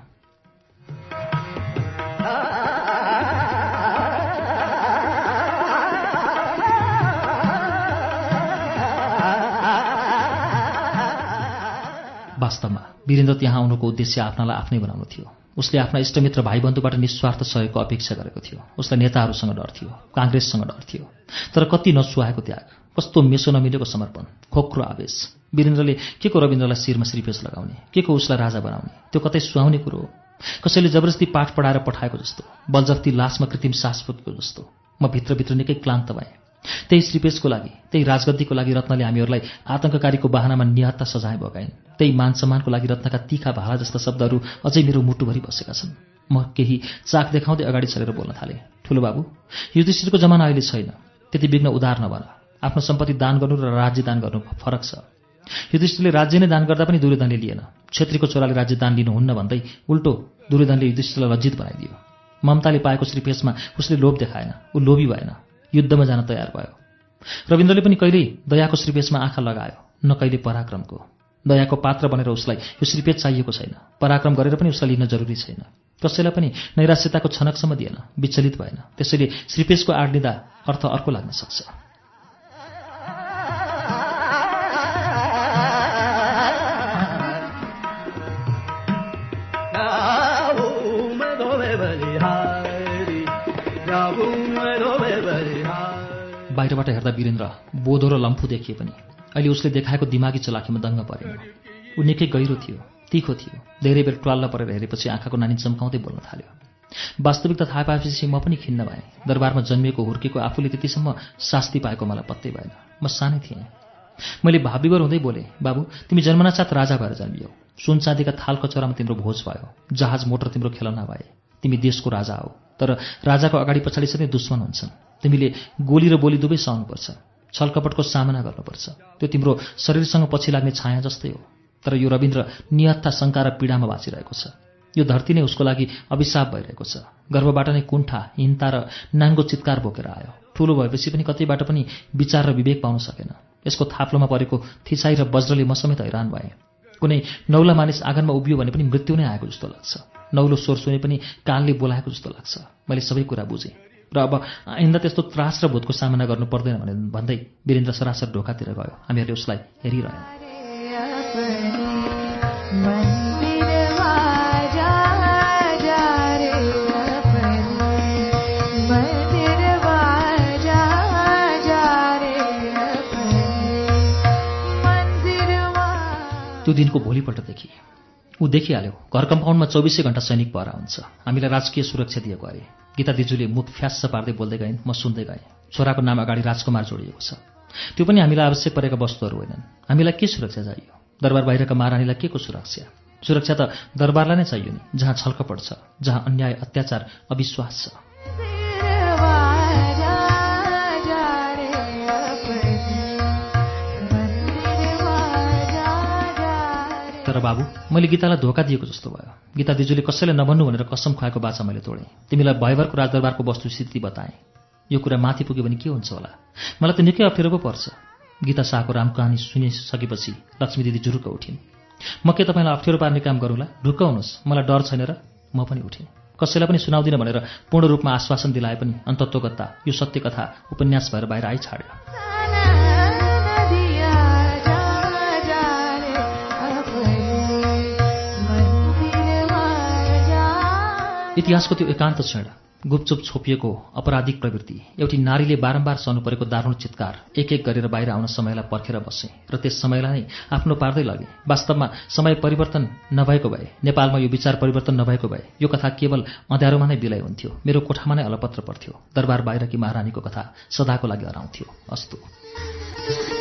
वास्तवमा वीरेन्द्र त्यहाँ आउनुको उद्देश्य आफ्नालाई आफ्नै बनाउनु थियो। उसले आफ्ना इष्टमित्र भाइबन्धुबाट निस्वार्थ सहयोगको अपेक्षा गरेको थियो। उसलाई नेताहरूसँग डर थियो काङ्ग्रेससँग डर थियो। तर कति नसुहाएको त्याग कस्तो मेसो नमिलेको समर्पण खोक्रो आवेश। वीरेन्द्रले के को रविन्द्रलाई शिरमा श्रीपेश लगाउने के को उसलाई राजा बनाउने त्यो कतै सुहाउने कुरो हो? कसैले जबरजस्ती पाठ पढाएर पठाएको जस्तो बलजफ्ती लासमा कृत्रिम शाश्वतको जस्तो। म भित्रभित्र निकै क्लान्त भएँ। त्यही श्रीपेशको लागि त्यही राजगद्दीको लागि रत्नले हामीहरूलाई आतङ्ककारीको बाहनामा निहत्ता सजाय भगाइन्। त्यही मान सम्मानको लागि रत्नका तिखा भाला जस्ता शब्दहरू अझै मेरो मुटुभरि बसेका छन्। म केही चाक देखाउँदै अगाडि चलेर बोल्न थालेँ। ठुलो बाबु युधिष्ठिरको जमाना अहिले छैन। त्यति विघ्न उदार नभन। आफ्नो सम्पत्ति दान गर्नु र राज्य दान गर्नु फरक छ। युधिष्ठिरले राज्य नै दान गर्दा पनि दुर्योधनले लिएन। छेत्रीको छोराले राज्य दान लिनुहुन्न भन्दै उल्टो दुर्योधनले युधिष्ठिरलाई लज्जित बनाइदियो। ममताले पाएको श्रीपेशमा उसले लोभ देखाएन। ऊ लोभी भएन। युद्धमा जान तयार भयो। रविन्द्रले पनि कहिल्यै दयाको श्रीपेशमा आँखा लगायो न कहिले पराक्रमको। दयाको पात्र बनेर उसलाई यो श्रीपेश चाहिएको छैन। पराक्रम गरेर पनि उसलाई लिन जरुरी छैन। कसैलाई पनि नैराश्यताको छनकसम्म दिएन विचलित भएन। त्यसैले श्रीपेशको आड लिँदा अर्थ अर्को लाग्न सक्छ। बाहिरबाट हेर्दा वीरेन्द्र बोधो र लम्फू देखिए पनि। अहिले उसले देखाएको दिमागी चलाखीमा दङ्ग परेन। ऊ निकै गहिरो थियो तिखो थियो। धेरै बेर ट्वाल्न परेर हेरेपछि आँखाको नानी चम्काउँदै बोल्न थाल्यो। वास्तविकता थाहा पाएपछि म पनि खिन्न भएँ। दरबारमा जन्मिएको हुर्केको आफूले त्यतिसम्म शास्ति पाएको मलाई पत्तै भएन। म सानै थिएँ। मैले भाविवर हुँदै बोलेँ बाबु तिमी जन्मनासाथ राजा भएर जन्मियौ। सुन चाँदीका थाल कचौरामा तिम्रो भोज भयो। जहाज मोटर तिम्रो खेलौना भए। तिमी देशको राजा हौ। तर राजाको अगाडि पछाडि सधैँ दुश्मन हुन्छन्। तिमीले गोली र बोली दुवै सहनुपर्छ। छलकपटको सामना गर्नुपर्छ। त्यो तिम्रो शरीरसँग पछि लाग्ने छाया जस्तै हो। तर यो रविन्द्र निहत्था शङ्का र पीडामा बाँचिरहेको छ। यो धरती नै उसको लागि अभिशाप भइरहेको छ। गर्भबाट नै कुण्ठा हिंता र नाङ्गो चित्कार बोकेर आयो। ठुलो भएपछि पनि कतैबाट पनि विचार र विवेक पाउन सकेन। यसको थाप्लोमा परेको थिसाई र वज्रले म समेत हैरान भएँ। कुनै नौला मानिस आँगनमा उभियो भने पनि मृत्यु नै आएको जस्तो लाग्छ। नौलो स्वर सुने पनि कानले बोलाएको जस्तो लाग्छ। मैले सबै कुरा बुझेँ। र अब आइन्दा त्यस्तो त्रास र भूतको सामना गर्नु पर्दैन भने भन्दै वीरेन्द्र सरासर ढोकातिर गयो। हामीहरूले उसलाई हेरिरह्यौँ। त्यो दिनको भोलिपल्टदेखि ऊ देखिहाल्यो। घर कम्पाउन्डमा चौबिसै घन्टा सैनिक पहरा हुन्छ हामीलाई राजकीय सुरक्षा दिएको अरे। गीता दिजूले मुख फ्यास्स पार्दै बोल्दै गइन् म सुन्दै गएँ। छोराको नाम अगाडि राजकुमार जोडिएको छ। त्यो पनि हामीलाई आवश्यक परेका वस्तुहरू होइनन्। हामीलाई के सुरक्षा चाहियो? दरबार बाहिरका महारानीलाई के को सुरक्षा? सुरक्षा त दरबारलाई नै चाहियो नि जहाँ छल्कपट छ जहाँ अन्याय अत्याचार अविश्वास छ। तर बाबु मैले गीतालाई धोका दिएको जस्तो भयो। गीता दिजुले कसैले नभन्नु भनेर कसम खुवाएको बाचा मैले तोडेँ। तिमीलाई भयभरको राजदरबारको वस्तुस्थिति बताएँ। यो कुरा माथि पुग्यो भने के हुन्छ होला? मलाई त निकै अप्ठ्यारो पो पर्छ। गीता शाहको राम कहानी सुनिसकेपछि लक्ष्मी दिदी जुरुक्क उठिन्। म के तपाईँलाई अप्ठ्यारो पार्ने काम गरौँला? ढुक्क हुनुहोस्। मलाई डर छैन र म पनि उठेँ। कसैलाई पनि सुनाउँदिनँ भनेर पूर्ण रूपमा आश्वासन दिलाए पनि अन्तत्वगत्ता यो सत्य कथा उपन्यास भएर बाहिर आइछाड्यो। इतिहासको त्यो एकान्त क्षण गुपचुप छोपिएको अपराधिक प्रवृत्ति एउटी नारीले बारम्बार सहनु परेको दारुण चित्कार एक एक गरेर बाहिर आउन समयलाई पर्खेर बसेँ र त्यस समयलाई नै आफ्नो पार्दै लगेँ। वास्तवमा समय परिवर्तन नभएको भए नेपालमा यो विचार परिवर्तन नभएको भए यो कथा केवल अँध्यारोमा नै बिलाइ हुन्थ्यो मेरो कोठामा नै अलपत्र पर्थ्यो दरबार बाहिरकी महारानीको कथा सदाको लागि हराउँथ्यो अस्तु।